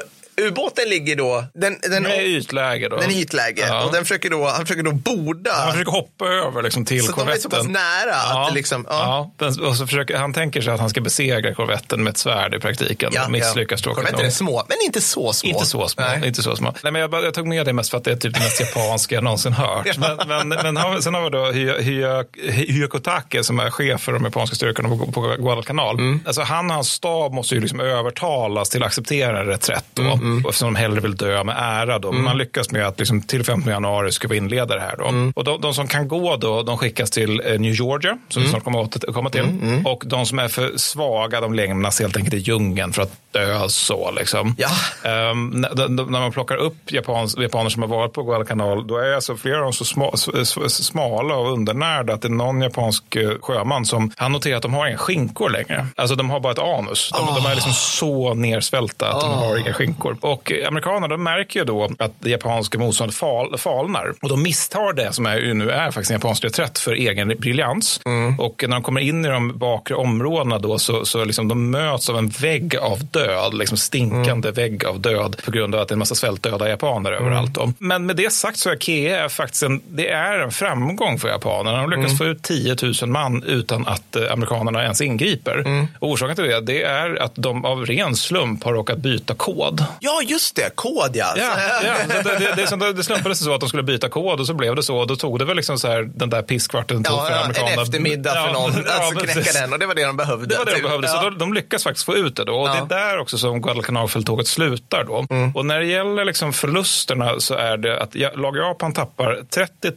ubåten ligger då, den, den, med ytläge då. den är i ytläge Ja. och den försöker då, han försöker då borda. Han försöker hoppa över liksom, till Så de är korvetten. så pass nära att det liksom, ja. ja. den- och så försöker, han tänker sig att han ska besegra korvetten med ett svärd i praktiken. Ja, misslyckas tråkigt Korvetter är små, men inte så små. Inte så små. Nej. Inte så små. Nej, men jag, jag tog med det mest för att det är typ det mest japanska jag någonsin hört. Men, men, men sen har vi då Hy- Hy- Hyakotake som är chef för de japanska styrkorna på, på Guadalcanal. Mm. Alltså han och hans stab måste ju liksom övertalas till att acceptera en reträtt då. Mm, Och Eftersom de hellre vill dö med ära då. Men man lyckas med att liksom till 15 januari ska vi inleda det här då. Mm. Och de, de som kan gå då, de skickas till eh, New Georgia, som vi snart kommer att komma till. Mm, Och de som är för svaga, de lämnas helt enkelt i djungeln för att dö så liksom. Ja. Ehm, när, man plockar upp japans, japaner som har varit på Guadalcanal, då är alltså flera av dem så sma, s- s- smala och undernärda att det är någon japansk eh, sjöman som han noterar att de har inga skinkor längre. Alltså de har bara ett anus. De, de är liksom så nersvälta att de har inga skinkor. Och eh, amerikanerna de märker ju då att det japanska motståndet fal, falnar. Och de misstar det som är, nu är faktiskt en japansk reträtt för egen briljans. Och när de kommer in i de bakre områdena då så, så liksom de möts av en vägg av död, liksom stinkande vägg av död på grund av att det är en massa svältdöda japaner överallt. Då. Men med det sagt så är Kea faktiskt en, det är en framgång för japanerna. De lyckas få ut 10 000 man utan att eh, amerikanerna ens ingriper. Och orsaken till det, det är att de av ren slump har råkat byta kod. Ja, just det. Kod, ja. Ja, ja. Det, det, det, det slumpades så att de skulle byta kod och så blev det så. Och då tog det väl liksom så här, den där pisskvarten tog Ja, för ja, amerikanerna. en eftermiddag för någon alltså, knäcka den och det var det de behövde. Det var det de Typ. behövde, så Ja. de, lyckas faktiskt få ut det då. Och Ja. det är där också som Guadalcanalfälttåget slutar då. Mm. Och när det gäller liksom förlusterna så är det att ja- lag Japan tappar 30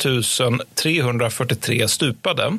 343 stupade.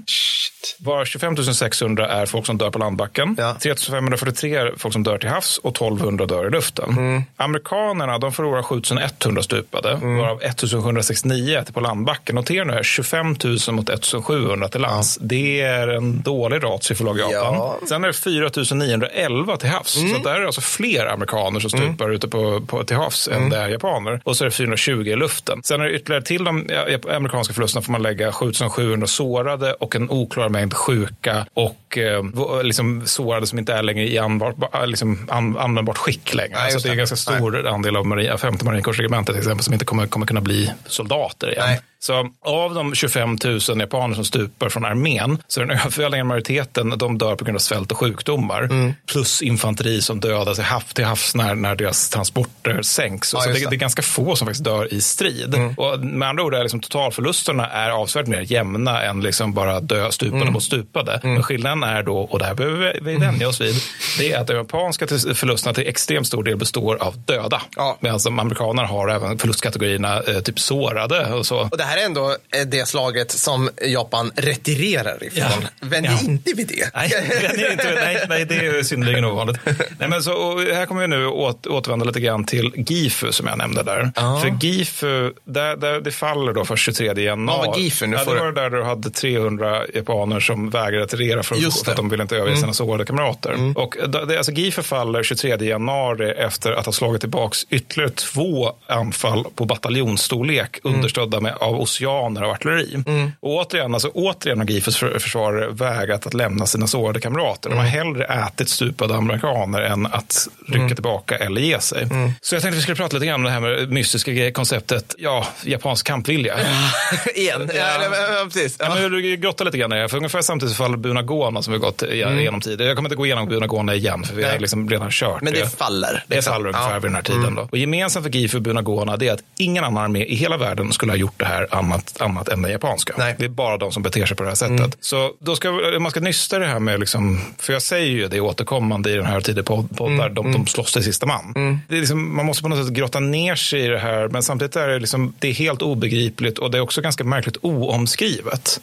Var 25 600 är folk som dör på landbacken. Ja. 3 543 är folk som dör till havs och 1200 dör i luften. Mm. Amerikanerna de förlorar 7 100 stupade, varav 1 769 är på landbacken. Notera nu här, 25 000 mot 1 700 till lands. Det är en dålig ratio för lag Japan. Ja. Sen är det 4 911 till havs. Så där är det alltså fler amerikaner som stupar ute på, på, till havs än det är japaner. Och så är det 420 i luften. Sen är det ytterligare till de amerikanska förlusterna får man lägga 7700 sårade och en oklar mängd sjuka och eh, liksom sårade som inte är längre i användbart, ba- liksom an, användbart skick längre. Nej, just det är ganska stor andel av marin, femte marinkårsregementet till exempel som inte kommer, kommer kunna bli soldater igen. Nej. Så av de 25 000 japaner som stupar från armén så är den överväldigande majoriteten de dör på grund av svält och sjukdomar. Mm. Plus infanteri som dödas i hav, till havs när, när deras transporter sänks. Ja, så det, det. är ganska få som faktiskt dör i strid. Och med andra ord är liksom totalförlusterna är avsevärt mer jämna än liksom bara dö stupade Mm. mot stupade. Men skillnaden är då, och det här behöver vi- vänja oss vid, det är att de japanska förlusterna till extremt stor del består av döda. Medan de amerikanerna har även förlustkategorierna eh, typ sårade och så. Och det här är ändå eh, det slaget som Japan retirerar ifrån. Vänd Ja. inte vid det. Nej, det är inte, nej, nej, det är synnerligen ovanligt. Nej, men så, här kommer vi nu åt, återvända lite grann till GIFU som jag nämnde där. För GIFU, där, där det faller då för 23 januari. Vad var GIFU? Nu ja, det var där du hade 300 japaner som vägrade retirera för, för att de ville inte överge Mm. sina sårade kamrater. Och då- det, alltså GIFU faller 23 januari efter att ha slagit tillbaka ytterligare två anfall på bataljonsstorlek understödda med, av oceaner och artilleri. Och återigen, alltså, återigen har för, försvarare vägrat att lämna sina sårade kamrater. De har hellre ätit stupade amerikaner än att rycka tillbaka eller ge sig. Så jag tänkte vi skulle prata lite grann om det här med mystiska gre- konceptet, ja, japansk kampvilja. Igen. Ja. Ja, ja, precis. Ja. men du grottar lite grann i det. För ungefär samtidigt faller Bunagona som vi gått igenom tidigare. Jag kommer inte gå igenom Bunagona igen, för vi har liksom redan kört Men det faller. Det faller ungefär Ja. vid den här tiden. Mm. Då. Och gemensamt för GIF och Bunagona det är att ingen annan armé i hela världen skulle ha gjort det här annat, annat än den japanska. Det är bara de som beter sig på det här sättet. Mm. Så då ska man ska nysta det här med, liksom, för jag säger ju det återkommande i den här tiden pod- poddar, Mm. de, de slåss till sista man. Det är liksom, man måste på något sätt grotta ner sig i det här, men samtidigt är det, liksom, det är helt obegripligt och det är också ganska märkligt oomskrivet.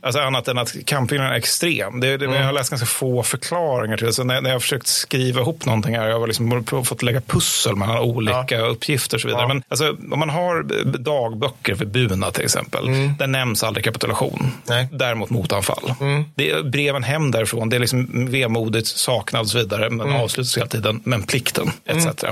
Alltså annat än att kampviljan är extrem. Det, det, Jag har läst ganska få förklaringar till det. Så när, när jag har försökt skriva ihop någonting här, jag har liksom fått lägga pussel mellan olika uppgifter och så vidare. Ja. Men alltså, om man har dagböcker för Buna till exempel, där nämns aldrig kapitulation. Däremot motanfall. Det är breven hem därifrån, det är liksom vemodigt, saknad och så vidare, men avslutas hela tiden. Men plikten, etc.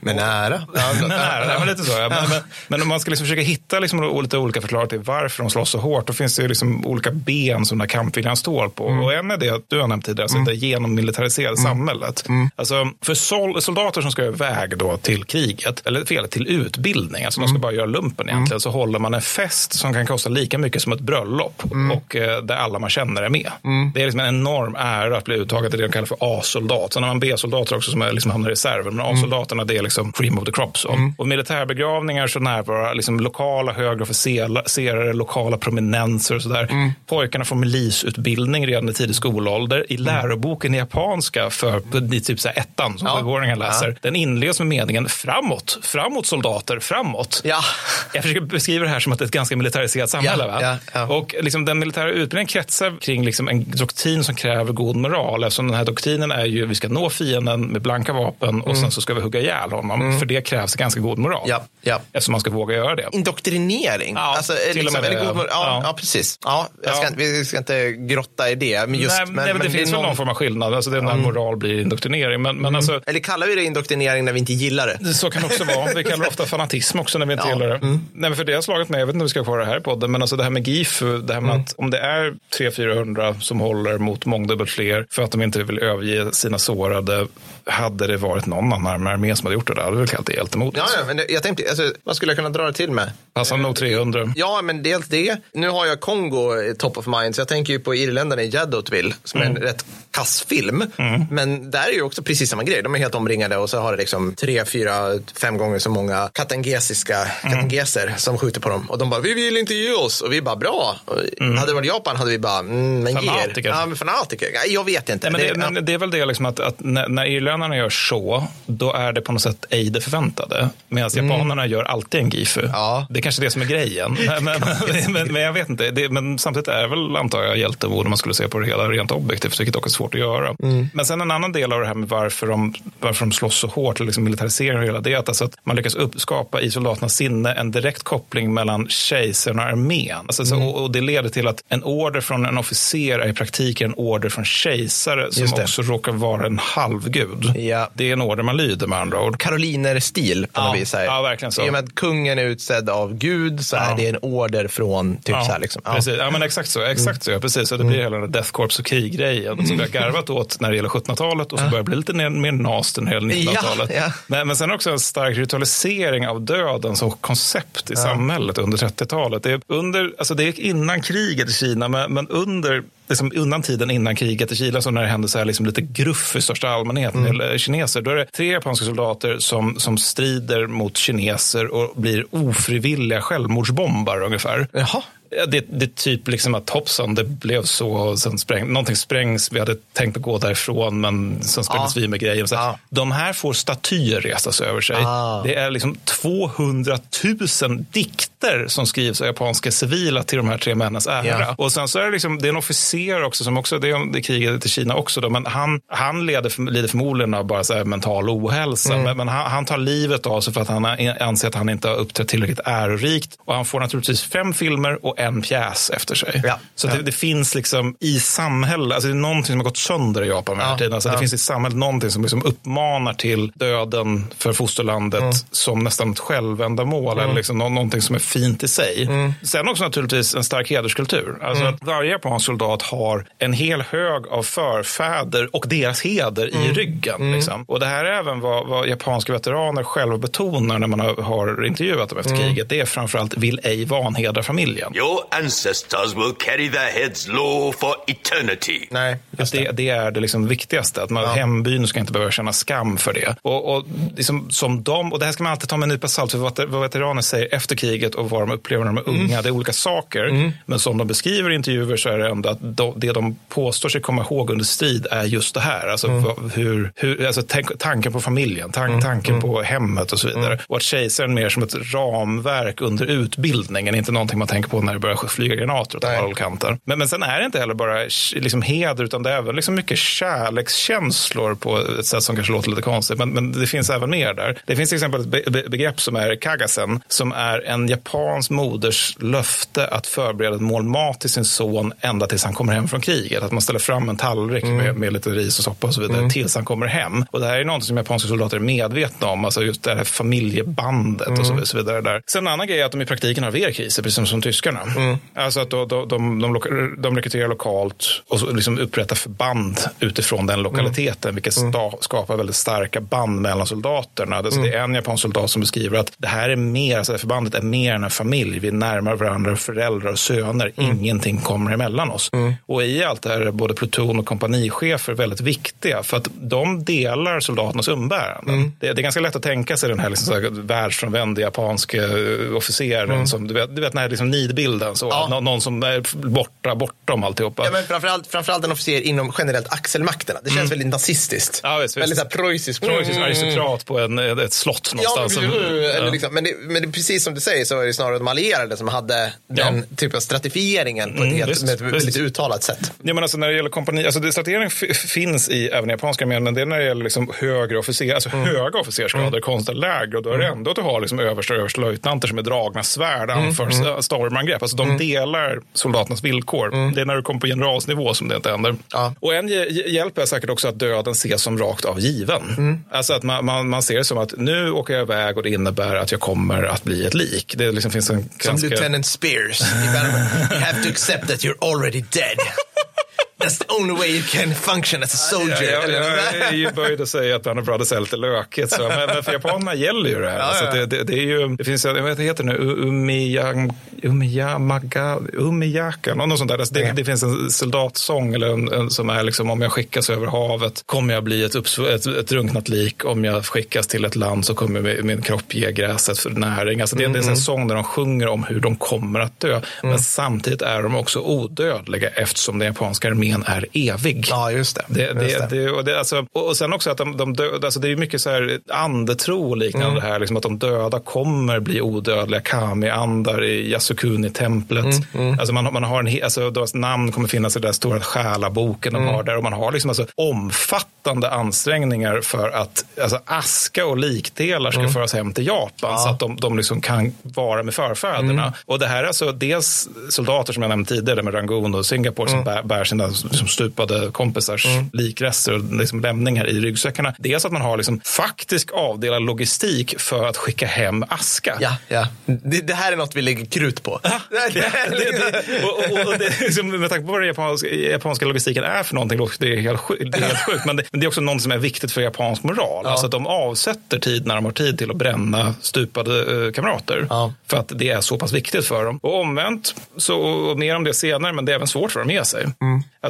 Men nära. Men nära, nej, men lite så. Ja. Men, men, men om man ska liksom försöka hitta liksom lite olika förklaringar till varför de slåss så hårt, då finns det ju liksom olika ben som den här kampviljan står på. Och en är det att du har nämnt tidigare, alltså det genommilitariserade samhället. Alltså för sol, soldater som ska iväg då till kriget, eller fel, till utbildning, alltså de ska bara göra lumpen egentligen, så håller man en fest som kan kosta lika mycket som ett bröllop och eh, där alla man känner är med. Det är liksom en enorm ära att bli uttagen till det de kallar för A-soldat. Sen har man B-soldater också som är, liksom hamnar i reserven, men A-soldaterna det är liksom cream of the crop. Så. Och militärbegravningar så närvarar liksom lokala högre officerare, lokala prominenser och sådär. Pojkarna får milisutbildning redan i tidig skolålder. I läroboken i japanska för i typ så här ettan som sjuåringen läser. Den inleds med meningen framåt, framåt soldater, framåt. Ja. Jag försöker beskriva det här som att det är ett ganska militariserat samhälle. Ja, va? ja. Och liksom den militära utbildningen kretsar kring liksom en doktrin som kräver god moral. Eftersom den här doktrinen är ju vi ska nå fienden med blanka vapen och sen så ska vi hugga ihjäl honom. För det krävs ganska god moral. Ja, ja. Eftersom man ska våga göra det. Indoktrinering? Ja, alltså, till och liksom, med är det det, god moral? ja, ja. precis. Ja, ska, Vi ska inte grotta i det. Men just, nej, men, nej, men det finns är väl någon form av skillnad. Alltså det är när moral blir indoktrinering. Men, men alltså, Eller kallar vi det indoktrinering när vi inte gillar det? Så kan det också vara. Vi kallar det ofta fanatism också när vi inte gillar det. Nej, men för det har slagit mig, jag vet inte om vi ska kvar det här i podden, men alltså det här med GIFU, det här med att om det är 300-400 som håller mot mångdubbelt fler för att de inte vill överge sina sårade, hade det varit någon annan armé som hade gjort det där, det hade väl kallat det hjältemodigt. Ja, ja, men jag tänkte, alltså, vad skulle jag kunna dra det till med? Passande nog 300. Ja, men dels det. Nu har jag Kongo i top of mind, så jag tänker ju på Irländarna i Jaddotville, som är en rätt kass film. Men där är ju också precis samma grej. De är helt omringade och så har det liksom tre, fyra, fem gånger så många katangesiska katangeser som skjuter på dem. Och de bara, vi vill inte ge oss. Och vi bara, bra. Och Hade det varit Japan hade vi bara, mm, men er. Fanatiker. Ja, men fanatiker. Jag vet inte. Nej, men det, Det- men det är väl det liksom att, att när, när irländarna gör så, då är det på något sätt ej det förväntade. Medan japanerna gör alltid en gifu. Det är kanske det som är grejen. Men, men, men, men jag vet inte. Det, men samtidigt är det väl, antar jag, hjältemod om man skulle se på det hela rent objektivt, vilket dock är svårt att göra. Men sen en annan del av det här med varför de, varför de slåss så hårt, liksom militariseringen och hela det, är att, alltså att man lyckas uppskapa i soldaternas sinne en direkt koppling mellan kejsaren och armén. Alltså, så, och, och det leder till att en order från en officer är i praktiken en order från kejsare som också råkar vara en halvgud. Ja. Det är en order man lyder med andra ord. Karoliner-stil på något Ja, vis. Här. ja, verkligen så. I och med att kungen är utsedd av Gud så är det en order från typ så här. Liksom. Ja. Precis, ja, men exakt så. Exakt så ja, precis. Så det blir hela den där Death Corps och krig-grejen som vi har garvat åt när det gäller 1700-talet och så börjar det bli lite mer- mer nast när det gäller 1900-talet. Ja, ja. Men, men sen också en stark ritualisering av döden som koncept i samhället under under 30-talet. Det är, under, alltså det är innan kriget i Kina, men, men under liksom undan tiden innan kriget i Chile, så när det hände så här liksom lite gruff i största allmänhet Mm. eller kineser, då är det tre japanska soldater som, som strider mot kineser och blir ofrivilliga självmordsbombare ungefär. Jaha. Ja, Det, det är typ liksom att hoppsan, det blev så. Och sen spräng, någonting sprängs, vi hade tänkt att gå därifrån men sen sprängdes Ja. vi med grejer. Så De här får statyer resas över sig. Ah. Det är liksom 200 000 dikter som skrivs av japanska civila till de här tre männens ära. Ja. Och sen så är det, liksom, det är en officer också, som också, det är, det är kriget i Kina också, då, men han, han leder, lider förmodligen av bara så här mental ohälsa. Mm. Men, men han, han tar livet av sig för att han anser att han inte har uppträtt tillräckligt ärorikt. Och han får naturligtvis fem filmer och en pjäs efter sig. Så Det, det finns liksom i samhället, alltså det är någonting som har gått sönder i Japan med den här tiden. Alltså Det Ja. finns i samhället någonting som liksom uppmanar till döden för fosterlandet som nästan ett självändamål Mm. eller liksom nå- någonting som är fint i sig. Sen också naturligtvis en stark hederskultur. Alltså Mm. att varje japansk soldat har en hel hög av förfäder och deras heder i Mm. ryggen. Liksom. Och det här är även vad, vad japanska veteraner själva betonar när man har, har intervjuat dem efter Mm. kriget. Det är framförallt vill ej vanhedra familjen. Your ancestors will carry their heads low for eternity. Nej, Att det, det är det liksom viktigaste. Att man, Hembyn ska inte behöva känna skam för det. Och, och, liksom, som de, och det här ska man alltid ta med en nypa salt. För vad, vad veteraner säger efter kriget och vad de upplever när de är unga, det är olika saker. Men som de beskriver i intervjuer så är det ändå att de, det de påstår sig komma ihåg under strid är just det här. Alltså, vad, hur, hur, alltså tanken på familjen, tank, tanken på hemmet och så vidare. Och att kejsaren mer som ett ramverk under utbildningen, inte någonting man tänker på när det börjar flyga granater åt alla kanter. Men, men sen är det inte heller bara liksom heder, utan det är även liksom mycket kärlekskänslor på ett sätt som kanske låter lite konstigt. Men, men det finns även mer där. Det finns till exempel ett be be begrepp som är kagasen, som är en japansk moders löfte att förbereda ett mål mat till sin son ända tills han kommer hem från kriget. Att man ställer fram en tallrik med, med lite ris och soppa och så vidare tills han kommer hem. Och det här är något som japanska soldater är medvetna om, alltså just det här familjebandet och så, så vidare. Där. Sen en annan grej är att de i praktiken har VR-kriser, precis som, som tyskarna. Alltså att då, då, de, de, loka- de rekryterar lokalt och så liksom upprättar förband utifrån den lokaliteten, vilket sta, skapar väldigt starka band mellan soldaterna. Alltså Det är en japansk soldat som beskriver att det här är mer, alltså förbandet är mer än en familj. Vi närmar varandra föräldrar och söner. Ingenting kommer emellan oss. Och i allt det här är både pluton och kompanichefer väldigt viktiga för att de delar soldaternas umbäranden. Det, det är ganska lätt att tänka sig den här, liksom så här världsfrånvände japanske eh, officeren som du vet, du vet den här liksom nidbilden. Så, Nå- Någon som är borta, bortom alltihopa. Ja, men framförallt, framförallt en officer inom generellt axelmakterna. Det känns väldigt nazistiskt. Ja, visst, väldigt så här preussiskt. Preussisk Mm. aristokrat på en, ett slott Ja, någonstans. men, som- eller ja. liksom, men, det, men det, precis som du säger så är det snarare de allierade som hade den typen av stratifieringen på ett Mm, helt, visst, med ett väldigt visst. uttalat sätt. Ja, men alltså när det gäller kompani, alltså det, strategering f- finns i även japanska armén, men det är när det gäller liksom högre officer, alltså Mm. höga officersgrader kontra lägre. Och då är det ändå att du har liksom översta och överstelöjtnanter som med dragna svärd Mm, anför mm. stormangrepp. Alltså de delar soldaternas villkor. Mm. Det är när du kommer på generalsnivå som det inte händer. Och en hj- hj- hjälp är säkert också att döden ses som rakt av given. Mm. Alltså att man, man, man ser det som att nu åker jag iväg och det innebär att jag kommer att bli ett lik. Det liksom finns en Som ganska... Lieutenant Spears. You have to accept that you're already dead. That's the only way you can function as a soldier. Ja, jag, jag böjd att säga att Banner Brothers är lite lökigt. Så. Men, men för japanerna gäller ju det här. Ja, alltså det, det, det, är ju, det finns, jag vet inte, heter det nu, Umiyang, Umiyamaga, Umiyaka, något sånt där. Alltså det, det finns en soldatsång eller en, en, som är liksom om jag skickas över havet kommer jag bli ett, uppsv- ett, ett drunknat lik. Om jag skickas till ett land så kommer min, min kropp ge gräset för näring. Alltså det, det är en här sång där de sjunger om hur de kommer att dö. Men samtidigt är de också odödliga eftersom den japanska armén är evig. Ja, just det. Det, det, Just det. det, och, det, alltså, och sen också att de, de dö, alltså det är mycket så här andetro och liknande här, liksom att de döda kommer bli odödliga, kami-andar i Yasukuni-templet. Alltså man, man har en, alltså deras namn kommer finnas i den där stora själaboken de har där och man har liksom alltså omfattande ansträngningar för att alltså aska och likdelar ska föras hem till Japan så att de, de liksom kan vara med förfäderna. Och det här är alltså dels soldater som jag nämnde tidigare med Rangoon och Singapore som bär, bär sina liksom stupade kompisars Mm. likrester och liksom lämningar i ryggsäckarna. Dels att man har liksom faktisk avdelad logistik för att skicka hem aska. Ja, ja. Det, det här är något vi lägger krut på. det, det, och, och, och det, liksom, med tanke på vad den japanska, japanska logistiken är för någonting, det är helt, det är helt sjukt. Men det, men det är också något som är viktigt för japansk moral. Alltså att de avsätter tid när de har tid till att bränna stupade eh, kamrater. För att det är så pass viktigt för dem. Och omvänt, så, och mer om det senare, men det är även svårt för dem att ge sig.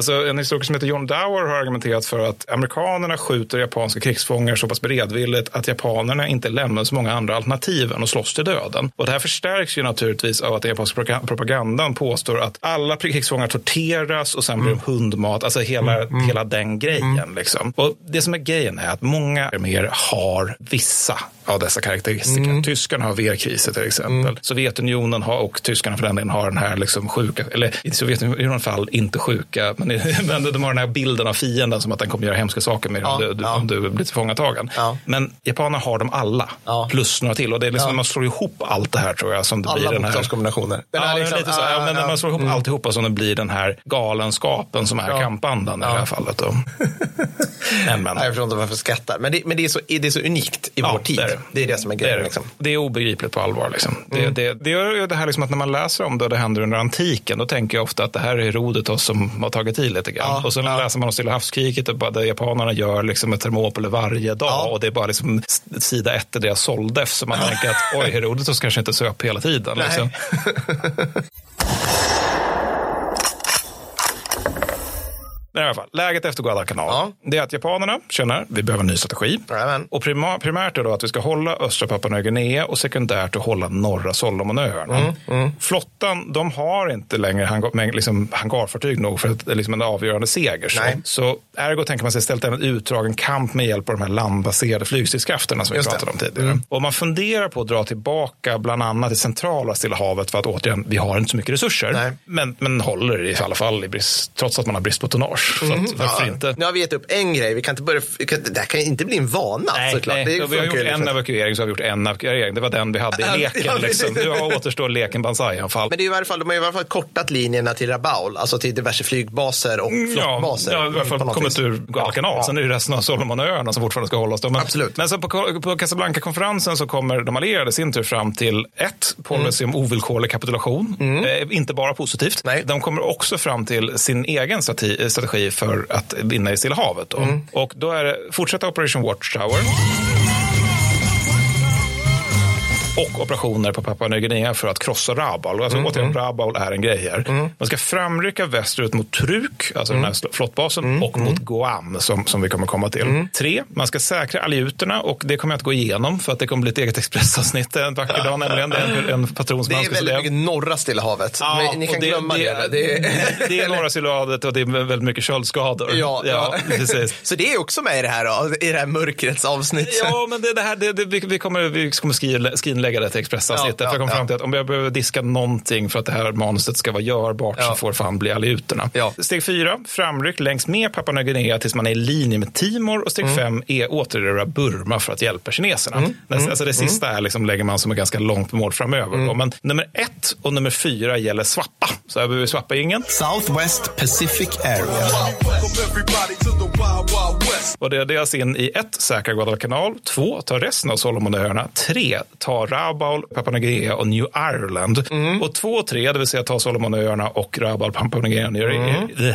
Alltså, en historiker som heter John Dower har argumenterat för att amerikanerna skjuter japanska krigsfångar så pass beredvilligt att japanerna inte lämnar så många andra alternativ än att slåss till döden. Och det här förstärks ju naturligtvis av att den japanska propagandan påstår att alla krigsfångar torteras och sen blir de hundmat, alltså hela, hela den grejen. Liksom. Och det som är grejen är att många arméer har vissa av dessa karaktäristika. Tyskarna har Wehrkriser till exempel. Sovjetunionen har, och tyskarna för den delen har den här liksom sjuka, eller i Sovjetunionens fall inte sjuka, men, men de har den här bilden av fienden som att den kommer göra hemska saker med dig om, du, du, om du blir tillfångatagen. Men japanerna har dem alla, plus några till. Och det är liksom Ja. när man slår ihop allt det här tror jag som det Alla blir den här... bokstavskombinationer. Den Ja, här liksom- lite så, ja, men när ja, man slår ihop mm. alltihopa som det blir den här galenskapen som är Ja. kampandan i det här fallet. Då. men, men. Jag förstår inte varför jag skrattar. Men det, men det, är, så, det är så unikt i vår tid. det är det. Det är det som är Det är, grejen. det. Liksom. det är obegripligt på allvar. Liksom. Det, Mm. det, det gör ju det här liksom att när man läser om det och det händer under antiken, då tänker jag ofta att det här är Herodotos som har tagit i lite grann. och sen läser man om Stilla havskriget och bara där japanerna gör liksom ett Thermopylae varje dag och det är bara liksom sida ett i deras såldef. Så man tänker att oj, Herodotos kanske inte söp hela tiden. Liksom. Men i alla fall, läget efter Guadalcanal. Det är att japanerna känner vi behöver en ny strategi. Och prima, primärt är då att vi ska hålla östra Papua Nya Guinea och sekundärt att hålla norra Solomonöarna. Flottan de har inte längre hangar, liksom hangarfartyg nog för att, liksom en avgörande seger. Så, så ergo tänker man sig istället en utdragen kamp med hjälp av de här landbaserade flygstridskrafterna som vi Just det. pratade om tidigare. Och man funderar på att dra tillbaka bland annat i centrala Stilla havet för att återigen, vi har inte så mycket resurser. Men, men håller i alla fall i brist, trots att man har brist på tonnage. Så Mhm. att, varför Ja. inte? Nu har vi gett upp en grej. Vi kan inte börja, kan, det här kan inte bli en vana såklart. Nej, det vi har gjort en liksom. evakuering så har vi gjort en evakuering. Det var den vi hade Ja, i leken. ja, liksom. Nu återstår leken Banzai i alla fall. Men det är i varje fall, de har i alla fall kortat linjerna till Rabaul, alltså till diverse flygbaser och flottbaser. Ja, i alla fall kommit ur Guadalcanal. Ja. Sen är det resten av Solomonöarna som fortfarande ska hållas. Då. Men, Absolut. Men sen på, på Casablanca-konferensen så kommer de allierade sin tur fram till ett, policy om ovillkorlig kapitulation. Eh, inte bara positivt. De kommer också fram till sin egen strategi, strategi för att vinna i Stilla havet. Då. Och då är det fortsätta Operation Watchtower. Och operationer på Papua Nya Guinea för att krossa Rabaul. Alltså, återigen, Rabaul är en grej här. Man ska framrycka västerut mot Truk, alltså den här flottbasen, och mot Guam som, som vi kommer komma till. Tre, man ska säkra aleuterna och det kommer jag inte gå igenom för att det kommer bli ett eget expressavsnitt en vacker dag nämligen. Det är en, en patron som Det är väldigt det. mycket norra Stilla havet. Ja, Men ni kan glömma det. det, är- det är norra Siladet och det är väldigt mycket köldskador. Ja, ja. precis. Så det är också med i det här, då, i det här mörkrets avsnitt. Ja, men det, det här, det, det, vi, vi kommer, vi kommer skriva, skrinlägga det till Expressavsnittet. Ja, ja, för jag kom ja. fram till att om jag behöver diska någonting för att det här manuset ska vara görbart så får fan bli aleuterna. Steg fyra, framryck längs med Papua Nya Guinea tills man är i linje med Timor. Och steg Mm. fem är återerövra Burma för att hjälpa kineserna. Mm, Det- mm, Alltså det sista är liksom, lägger man som ett ganska långt mål framöver. Då. Men nummer ett och nummer fyra gäller Swappa. Så här behöver vi swappa ingen. Southwest Pacific Area. Och det delas in i ett, säkra Guadalcanal. Två, ta resten av Solomonöarna. Tre, ta Rabaul, Guinea och New Ireland. Och två och tre, det vill säga ta Solomonöarna och Rabaul, Guinea och New,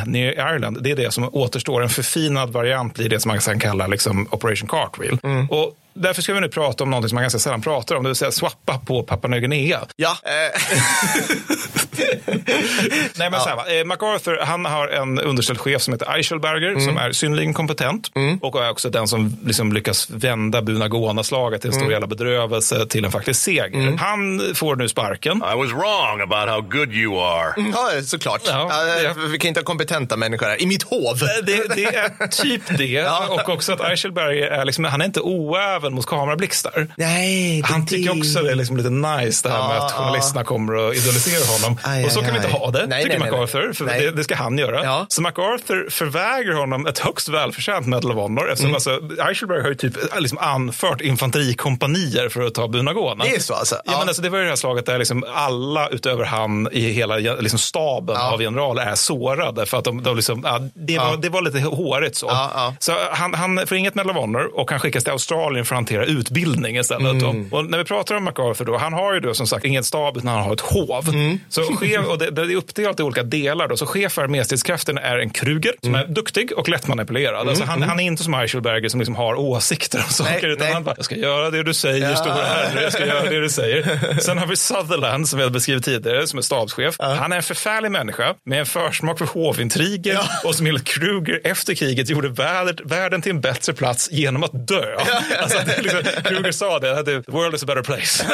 New Ireland. Det är det som återstår. En förfinad variant blir det som man kan kalla liksom Operation Cartwheel. Och Därför ska vi nu prata om något som man ganska sällan pratar om, det vill säga swappa på Papua Nya Guinea. Ja. Nej, men så här, va. Eh, MacArthur han har en underställd chef som heter Eichelberger som är synnerligen kompetent och är också den som liksom lyckas vända Bunagona-slaget till en stor Mm. jävla bedrövelse till en faktisk seger. Han får nu sparken. I was wrong about how good you are. Ja, såklart. Ja, Vi kan inte ha kompetenta människor här. I mitt hov. Det, det är typ det. Och också att Eichelberger är, liksom, han är inte oäven även mot kamerablixtar. Nej, det Han tycker också det är liksom lite nice det här med Ja, att journalisterna kommer och idoliserar honom. Aj, och så aj, kan vi inte aj. ha det, Nej, tycker nej, nej, MacArthur. För det, det ska han göra. Ja. Så MacArthur förvägrar honom ett högst välförtjänt Medal of Honor. Eftersom Mm. alltså, Eichelberg har ju typ liksom anfört infanterikompanier för att ta Bunagona. Det är så alltså? Ja, men alltså, det var ju det här slaget där liksom alla utöver han i hela liksom staben av generaler är sårade. För att de, de liksom, ja, det, var, Ja. det var lite hårigt så. Ja, ja. Så han, han får inget Medal of Honor och han skickas till Australien för hantera utbildning istället. Mm. Och när vi pratar om MacArthur då, han har ju då som sagt ingen stab utan han har ett hov. Mm. Så chef, och det, det är uppdelat i olika delar. Då. Så chef för arméstridskraften är en Kruger som Mm. är duktig och lättmanipulerad. Alltså han, han är inte som Eichelberger som liksom har åsikter om saker. Nej, utan nej. han bara, jag ska göra det du säger, Ja. stora herre, jag ska göra det du säger. Sen har vi Sutherland som jag beskrivit tidigare som är stabschef. Han är en förfärlig människa med en försmak för hovintriger och som enligt Kruger efter kriget gjorde världen, världen till en bättre plats genom att dö. Alltså, det är liksom, Kruger sa det, the world is a better place.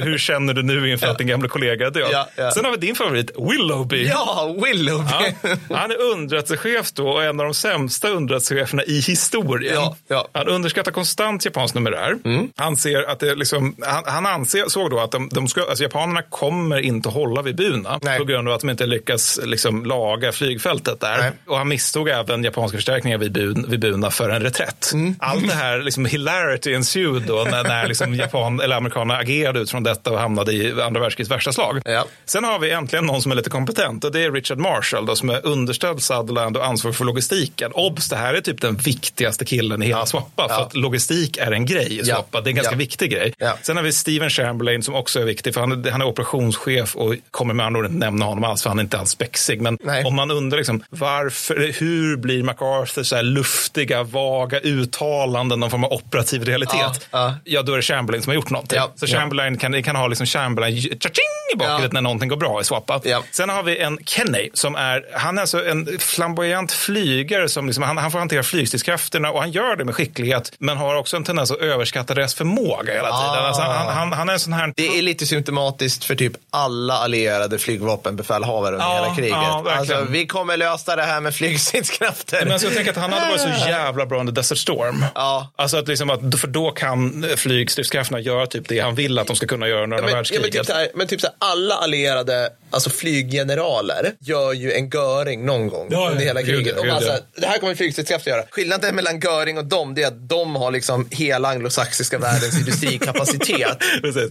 Hur känner du nu inför att din gamla kollega död? Ja, ja. Sen har vi din favorit, Willoughby. Ja, Willoughby. Ja, han är underrättelsechef då och en av de sämsta underrättelsecheferna i historien. Ja, ja. Han underskattar konstant japansk numerär. Han, ser att det liksom, han, han anser, såg då att de, de ska, alltså japanerna kommer inte hålla vid Buna Nej. på grund av att de inte lyckas liksom, laga flygfältet där. Nej. Och han misstog även japanska förstärkningar vid, Bun, vid Buna för en reträtt. Allt det här liksom, hilarity ensued då när, när liksom, Japan, eller amerikanerna agerade utifrån detta och hamnade i andra världskrigets värsta slag. Ja. Sen har vi äntligen någon som är lite kompetent och det är Richard Marshall då, som är underställd Sutherland och ansvarig för logistiken. Obs, det här är typ den viktigaste killen i hela Swappa för Ja. att logistik är en grej i Ja. Swappa. Det är en ganska Ja. viktig grej. Ja. Sen har vi Steven Chamberlain som också är viktig för han, han är operationschef och kommer med andra ord inte nämna honom alls för han är inte alls spexig. Men Nej. om man undrar liksom, varför, hur blir MacArthur så här luftiga, vaga uttalanden, någon form av operativ realitet? Ja, ja. Ja, då är det Chamberlain som har gjort någonting. Ja. Så Ja. Chamberlain kan, kan ha liksom Chamberlain cha-ching i bakhuvudet Ja. när någonting går bra i Swappa. Ja. Sen har vi en Kenny som är, han är alltså en flamboyant flygare som liksom, han, han får hantera flygstridskrafterna och han gör det med skicklighet men har också en tendens att överskatta deras förmåga hela tiden. Ah. Alltså, han, han, han är en sån här... Det är lite symptomatiskt för typ alla allierade flygvapenbefälhavare under Ja, hela kriget. ja, alltså, vi kommer lösa det här med flygstridskrafter. Men alltså, jag tänker att han hade varit så jävla bra under Desert Storm. Ja. Alltså att liksom att, för då kan flygstridskrafterna göra typ det han vill att de ska kunna göra under andra men, ja, men, världskriget. typ så här, men typ så här, alla allierade alltså flyggeneraler gör ju en Göring någon gång Ja, ja, under hela gud, kriget. ja, och gud, bara, så ja. här, det här kommer flygstridskrafter göra. Skillnaden mellan Göring och dem det är att de har liksom hela anglosaxiska världens industrikapacitet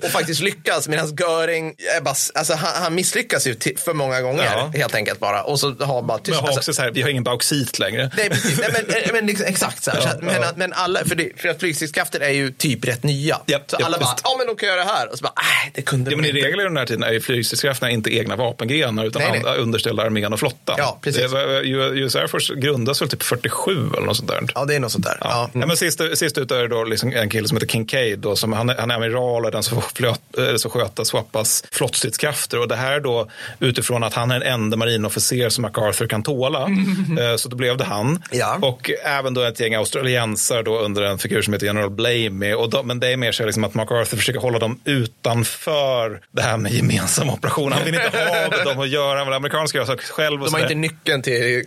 och faktiskt lyckas medan Göring är bara, alltså, han, han misslyckas ju till, för många gånger Ja. helt enkelt bara. Och så har bara Men har alltså, också så här, vi har ingen bauxit längre. Nej, precis. Nej, men, men liksom, exakt så här. så att, men, men alla, för, det, för att flygstridskrafter är ju typ rätt nya. Japp, så japp, alla bara, ja men de kan göra det här. Och så bara, nej det kunde Ja, men I de inte. regel i den här tiden är ju flygstridskrafterna inte egna vapengrenar utan Nej, nej. underställda armén och flottan. Ja, precis. US Air Force grundas väl typ 47 eller något sånt där. Ja, det är något sånt där. Ja. Ja, men sist, sist ut är då liksom en kille som heter Kincaid. Då, som han, är, han är amiral och den som, flöt, som sköter Swappas flottstridskrafter. Och det här är då utifrån att han är den enda marinofficer som MacArthur kan tåla. Eh, Så då blev det han. Ja. Och även då ett gäng australiensare då under en figur som heter General Blamey. Och de, men det är mer så liksom att MacArthur försöker hålla dem utanför det här med gemensam operation. Han vill inte ha med dem att göra. Han vill amerikanska göra saker själv. Och De har inte nyckeln till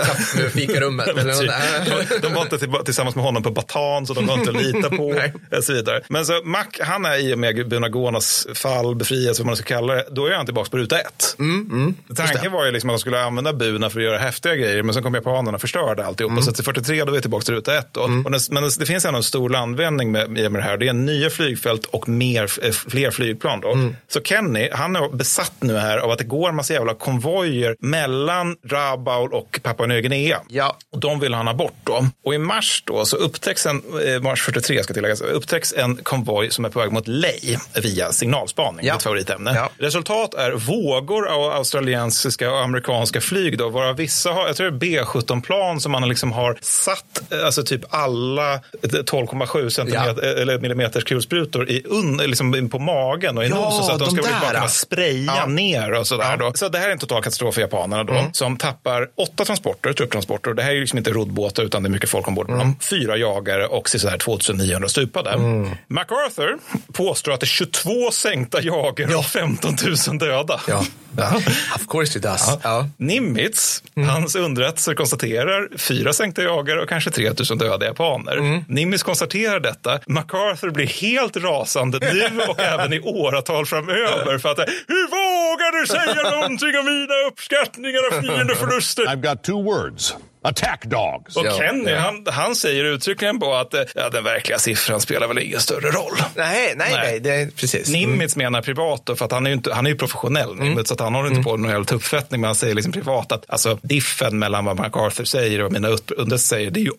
där. de, de var inte till, tillsammans med honom på Batan så de var inte att lita på. Och så vidare. Men så Mac, han är i och med Bunagonas fall, befrielse, vad man ska kalla det, då är han tillbaka på ruta ett. Mm, Tanken var ju liksom att de skulle använda Buna för att göra häftiga grejer, men sen kom japanerna och förstörde alltihopa. Mm. Så till 43 då är vi tillbaka till ruta ett. Då. Och det, men det, det finns ändå en stor landvändning med, med det här. Det är nya flygfält och mer, eh, fler flygplan. Då. Mm. Så Kenny, han är besatt nu här av att det går en massa jävla konvojer mellan Rabaul och Papua Nya Guinea. Ja. Och de vill han ha bort då. Och i mars då så upptäcks en, eh, mars 43 ska tilläggas, upptäcks en konvoj som är på väg mot Ley via signalspaning, Ja. mitt favoritämne. Ja. Resultat är vågor av australiensiska och amerikanska flyg då, varav vissa har, jag tror det är B17-plan som man liksom har satt, eh, alltså typ alla 12,7 centimeter, eller millimeters kulsprutor i un, liksom på magen och i Ja, nosen så att de de ska där. bara kunna spraya Ja. ner och sådär. Då. Så det här är en total katastrof för japanerna då, som tappar åtta transporter, trupptransporter. Det här är liksom inte roddbåtar utan det är mycket folk ombord på dem. Fyra jagare och sådär 2900 stupade. MacArthur påstår att det är 22 sänkta jagare och 15 000 döda. Ja. Of course it does. Ja. Nimitz, Mm. hans underrättelser konstaterar fyra sänkta jagare och kanske 3 000 döda japaner. Mm. Nimitz konstaterar detta. MacArthur blir helt rasande nu och även i åratal framöver för att hur vågar du säga någonting om mina uppskattningar av fiendeförluster? I've got two words. Attack dogs. Och Kenny, han, han säger uttryckligen på att eh, ja, den verkliga siffran spelar väl ingen större roll. Nej, nej, nej, det är precis. Nimitz menar privat då, för att han är ju, inte, han är ju professionell Nimitz, så att han håller inte på med någon jävla tuppfettning, men han säger liksom privat att alltså, diffen mellan vad MacArthur säger och mina under säger, det är ju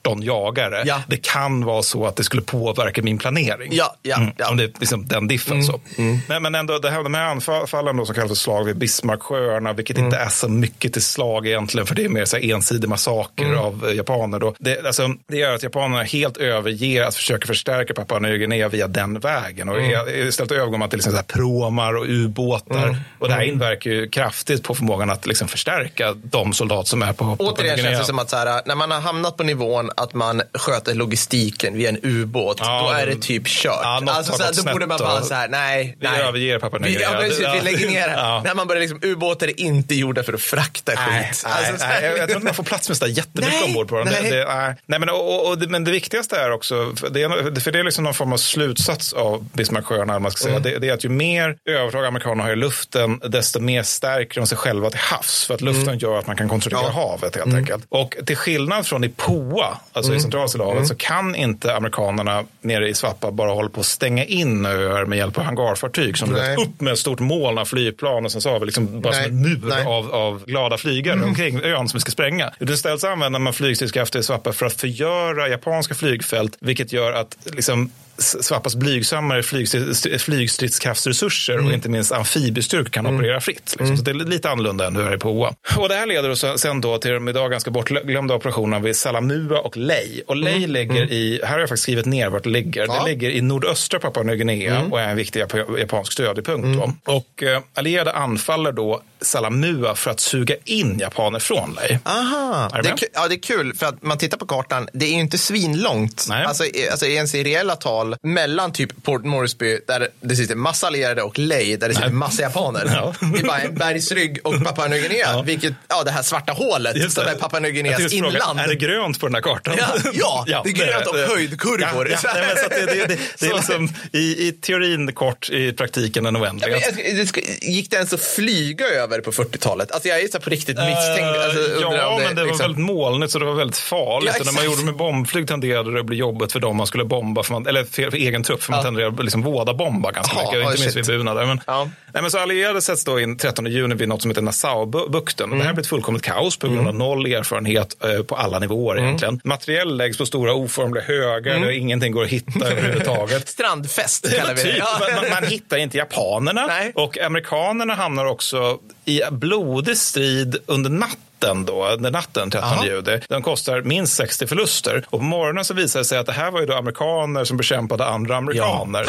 18 jagare. Ja. Det kan vara så att det skulle påverka min planering. Ja, ja, Mm, ja. Om det är liksom den diffen. Så. Men, men ändå, det här, de här anfallen då, som kallas för slag vid Bismarcksjöarna, vilket inte är så mycket till slag egentligen, för det är mer så här massaker av eh, japaner. Då. Det, alltså, det gör att japanerna helt överger att försöka förstärka Papua Nya Guinea via den vägen. Och mm. Istället övergår man till liksom så här pråmar och ubåtar. Och det här inverkar ju kraftigt på förmågan att liksom förstärka de soldater som är på Papua Nya Återigen känns det som att så här, när man har hamnat på nivån att man sköter logistiken via en ubåt, Ja, då är det- typ kört. Ja, något alltså, så här, då borde man bara så här, nej, Vi nej. överger Papua Nya Vi, Guinea. ja, precis, Ja. vi lägger ner det. Ja. När man börjar liksom, ubåtar är inte gjorda för att frakta Nej, skit. nej, Alltså, så här- nej, jag, jag tror inte man får plats med sådär jättemycket Nej, ombord på den. nej. Det, det, nej. nej, men, och, och, men det viktigaste är också, för det är, för det är liksom någon form av slutsats av Bismarcksjöarna, man ska säga, Mm. det, det är att ju mer övertag amerikanerna har i luften, desto mer stärker de sig själva till havs. För att luften gör att man kan kontrollera Mm. Ja. havet helt enkelt. Och till skillnad från i POA, alltså Mm. i centralstillehavet, så kan inte amerikanerna nere i Swappa bara hålla på att stänga in öar med hjälp av hangarfartyg som Nej. upp med ett stort moln av flygplan och sen så har vi liksom bara Nej. som en mur. Mm. av, av glada flygare omkring ön som vi ska spränga. Istället så använder man flygstridskrafter i Swappa för att förgöra japanska flygfält, vilket gör att liksom Swappas blygsammare flygstrid- flygstridskraftsresurser Mm. och inte minst amfibiestyrkor kan operera fritt. Liksom. Så det är lite annorlunda än hur det är på OA. Och det här leder oss sen då till de idag ganska bortglömda operationerna vid Salamua och Ley. Och Ley ligger i, här har jag faktiskt skrivit ner vart det ligger. Mm. Ja. Det ligger i nordöstra Papua Nya Guinea Mm. och är en viktig jap- japansk stödjepunkt. Då. Och eh, allierade anfaller då Salamua för att suga in japaner från Ley. Aha, det är, ja, det är kul för att man tittar på kartan, det är ju inte svinlångt. Nej. Alltså, alltså ens i reella tal mellan typ Port Moresby där det sitter massa allierade och Ley där det sitter massa japaner. Ja. Det är bara en bergsrygg och Papua Nya Guinea, Ja. vilket, ja det här svarta hålet Just som det. är Papua Nya Guineas tänkte fråga, inland. Är det grönt på den här kartan? Ja, ja, det är grönt och höjdkurvor. Ja, ja, nej, men så att det, det, det, det är Så- liksom i, i teorin kort, i praktiken en Ja, men, det ska- gick det ens att flyga över på 40-talet? Alltså jag är så på riktigt misstänkt. Alltså, Eh, undrar ja, om men det var liksom- väldigt molnigt så det var väldigt farligt. Ja, och när man gjorde med bombflyg tenderade det att bli jobbigt för dem man skulle bomba, för man, eller för, för egen trupp, för man Ja. tenderade att liksom våda-bomba ganska Jaha, mycket. ja, inte minst vid Buna där. Men, Ja. nej, men så allierade sätts då in 13 juni vid något som heter Nassau-bukten. Mm. Det här blir ett fullkomligt kaos på grund av noll erfarenhet eh, på alla nivåer Mm. egentligen. Materiell läggs på stora oformliga högar där ingenting går att hitta överhuvudtaget. Strandfest kallar vi det. typ. Man, man hittar inte japanerna Nej. och amerikanerna hamnar också i blodig strid under natten då, under natten 13 Aha. juli. Den kostar minst 60 förluster. Och på morgonen så visade det sig att det här var ju då amerikaner som bekämpade andra amerikaner.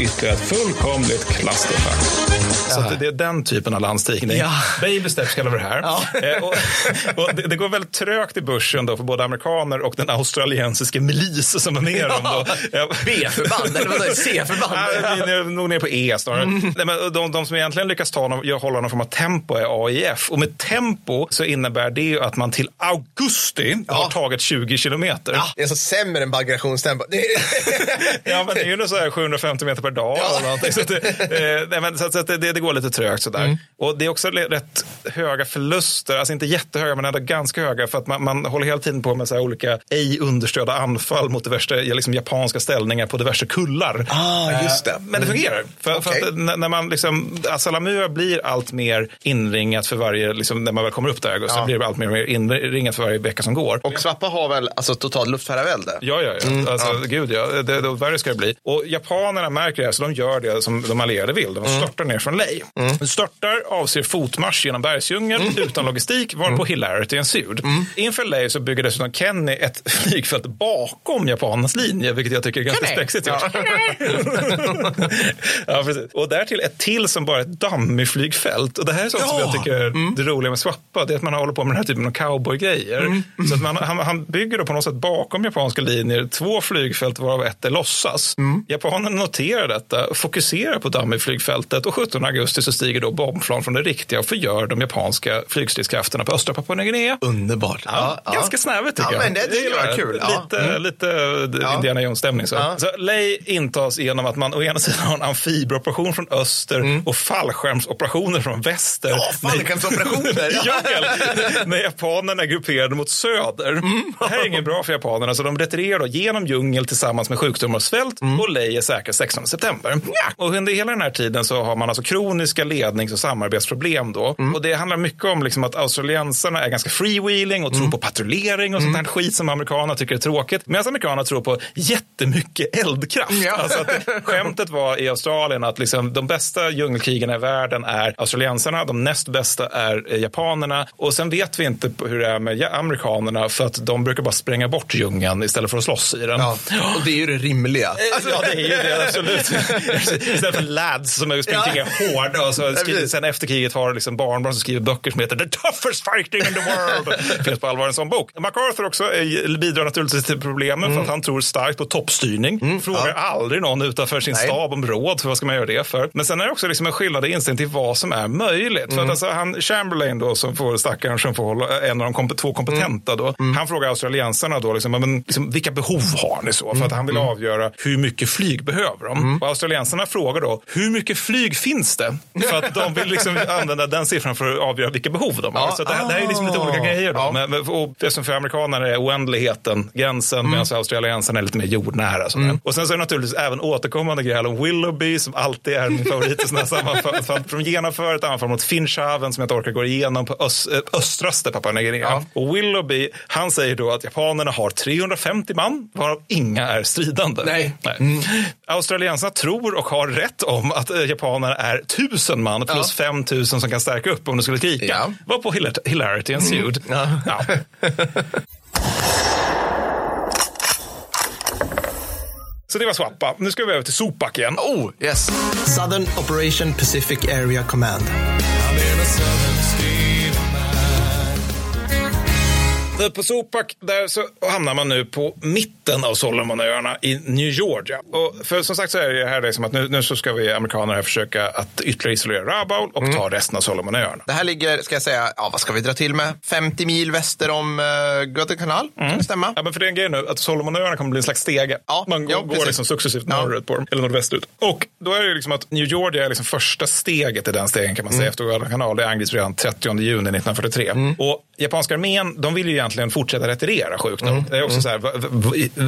Ytterligare ett fullkomligt clusterfuck. Så det är den typen av landstigning. Ja. Baby steps kallar vi det här. Ja. Eh, och, och det, det går väldigt trögt i börsen då för både amerikaner och den australiensiska milis som är med dem. Ja. B-förband, eller vadå, C-förband? Nej, nog nere på E snarare. Nej, men de, de som egentligen lyckas ta någon, hålla någon form av tempo är AIF. Och med tempo så innebär det ju att man till augusti har tagit 20 kilometer. Ja, det är så sämre än baggrationstempo. Ja, men det är ju så här 750 meter per dag. Eller någonting. Så, att eh, nej, men, så, att- så att det, det går lite trögt sådär. Och det är också rätt höga förluster, alltså inte jättehöga men ändå ganska höga för att man, man håller hela tiden på med så olika ej understödda anfall mot diverse ja, liksom japanska ställningar på diverse kullar. Ah, just det. Eh, Men det fungerar. För, Okej. för att när man liksom, Salamua blir allt mer inringat för varje, liksom, när man väl kommer upp där i augusti, Ja. blir det allt mer, mer inringat för varje vecka som går. Och Svappa har väl alltså totalt luftherravälde? Ja, ja, ja. alltså, Gud, ja. Det, det, värre ska det bli. Och japanerna märker det här, så de gör det som de allierade vill. De störtar ner från Ley. Lay. Störtar avser fotmarsch genom bergsdjungeln utan logistik, varpå hilarity ensued. Inför Lay så bygger dessutom Kenny ett flygfält bakom japanernas linje, vilket jag tycker är ganska spexigt gjort. ja, precis. Och därtill ett till som bara är ett dummyflygfält. Och det här är sånt som Ja. jag tycker är det roliga med Swappa, det är att man håller på med den här typen av cowboygrejer. Så att man, han, han bygger då på något sätt bakom japanska linjer två flygfält varav ett är låtsas. Japanerna noterar detta, fokuserar på dummyflygfältet och 17 augusti så stiger då bombplan från det riktiga och förgör de japanska flygstridskrafterna på östra Papua Nya Guinea. Underbart. Ja, Ganska snävigt tycker Ja, jag. men det tycker jag är kul. Ja. Lite, lite eh, Indiana Jones-stämning. Så. Ja. Så Ley intas genom att man å ena sidan har en amfibieoperation från öster och fallskärmsoperationer från väster. Ja, fallskärmsoperationer, ja. Djungel, när japanerna är grupperade mot söder. Det här är inget bra för japanerna, så de retirerar då genom djungel tillsammans med sjukdomar och svält och Ley är säker 16 september. Och under hela den här tiden så har man alltså kroniska lednings och samarbetsproblem då. Och det handlar mycket om liksom att australiensarna är ganska freewheeling och tror på patrullering och sånt här skit som amerikanerna tycker är tråkigt. Medan amerikanerna tror på jättemycket eldkraft. Alltså att det, skämtet var i Australien att liksom de bästa djungelkrigarna i världen är australiensarna, de näst bästa är eh, japanerna och sen vet vi inte hur det är med ja- amerikanerna för att de brukar bara spränga bort djungeln istället för att slåss i den. Ja, och det är ju det rimliga. Ja, det är ju det, absolut. Istället för lads som är springer Ja. Hårda och så skriver, sen efter kriget har liksom barnbarn som skriver böcker som heter The toughest fighting in the world. Det finns på allvar en sån bok. MacArthur också är, bidrar naturligtvis till problemen för att han tror starkt på toppstyrning. Frågar aldrig någon utanför sin Nej. stab om råd, för vad ska man göra det för? Men sen är det också liksom en skillnad i inställning till vad som är möjligt. För att alltså, han, Chamberlain då, som får stackaren som får hålla, en av de komp- två kompetenta då, han frågar australiensarna då, liksom, men, liksom, vilka behov har ni så? För att han vill avgöra hur mycket flyg behöver de. Och australiensarna frågar då, hur mycket flyg finns det? För att de vill liksom använda den siffran för att avgöra vilka behov de har. Ja. Så det, här, det här är liksom lite olika grejer. Då. Men, men- och eftersom för amerikaner är oändligheten gränsen, medan australiensarna är lite mer jordnära. sådär. Och sen så är det naturligtvis även återkommande grejer om Willoughby, som alltid är min favorit i sådana sammanfall. De genomför ett anfall mot Finchhaven som jag inte orkar gå igenom på öst, äh, östraste Papua Nya Guinea. Och Willoughby, han säger då att japanerna har 350 man, varav inga är stridande. Nej. Australiensarna tror och har rätt om att eh, japanerna är 1000 man plus 5000 som kan stärka upp om de skulle skrika. Ja. Var på hilar- hilarity ensued. Ja. Så det var Swappa. Nu ska vi över till Sopak igen. Oh, yes. Southern Operation Pacific Area Command. På Sopak där så hamnar man nu på mitten av Solomonöarna i New Georgia. Och för som sagt så är det här liksom att nu, nu så ska vi amerikaner här försöka att ytterligare isolera Rabaul och ta resten av Solomonöarna. Det här ligger, ska jag säga, ja, vad ska vi dra till med? 50 mil väster om uh, Guadalcanal, kan det stämma? Ja, men för det är en grej nu att Solomonöarna kommer bli en slags stege. Ja, Man går, ja, går liksom successivt norrut på dem, eller nordvästut. Och då är det ju liksom att New Georgia är liksom första steget i den stegen kan man säga efter Guadalcanal. Det angrips redan 30 juni 1943. Och japanska armén, de vill ju egentligen fortsätta retirera sjukt nog. Det är också så här,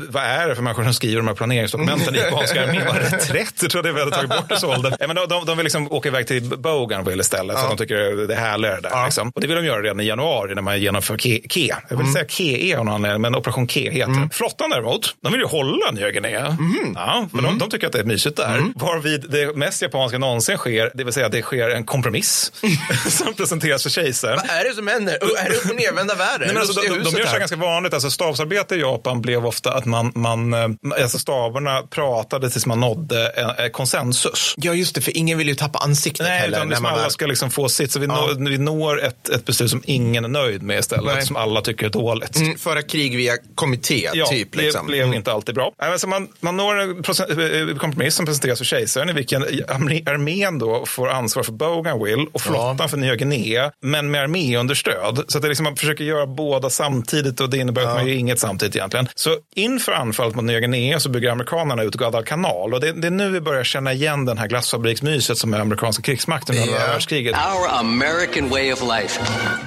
vad, är det för människor som skriver de här planeringsdokumenten i japanska armén? Vad reträtt? Jag det är väldigt tagit bort det. Ja, men de, de, de vill liksom åka iväg till Bougainville istället för att de tycker det är härligare där. Liksom. Och det vill de göra redan i januari när man genomför Ke. Jag vill säga KE av någon anledning, men Operation Ke heter det. Flottan däremot, de vill ju hålla Nya Guinea. Ja, för de, de tycker att det är mysigt där. Varvid det mest japanska någonsin sker, det vill säga det sker en kompromiss som presenteras för kejsaren. Vad är det som händer? Är det upp och nervända världen? Nej, men alltså, de, de, de gör så här. ganska vanligt. Alltså, stabsarbete i Japan blev ofta att man, man eh, alltså, staberna pratade tills man nådde en, en konsensus. Ja, just det, för ingen vill ju tappa ansiktet Nej, heller. utan liksom man alla ska liksom få sitt. Så vi, Ja. når, vi når ett, ett beslut som ingen är nöjd med istället. Nej. Som alla tycker är dåligt. Mm, föra krig via kommitté, Ja, typ. det Liksom. blev inte alltid bra. Nej, men så man, man når en eh, kompromiss som presenteras för kejsaren i vilken armé- armén då får ansvar för Bougainville och flottan för Nya Guinea, men med arméunderstöd. Så att det liksom, man försöker göra båda samtidigt och det innebär att man gör inget samtidigt egentligen. Så inför anfallet mot Nya Guinea så bygger amerikanerna ut Guadalcanal och det, det är nu vi börjar känna igen den här glassfabriksmyset som är amerikanska krigsmakten under andra världskriget. Our American way of life.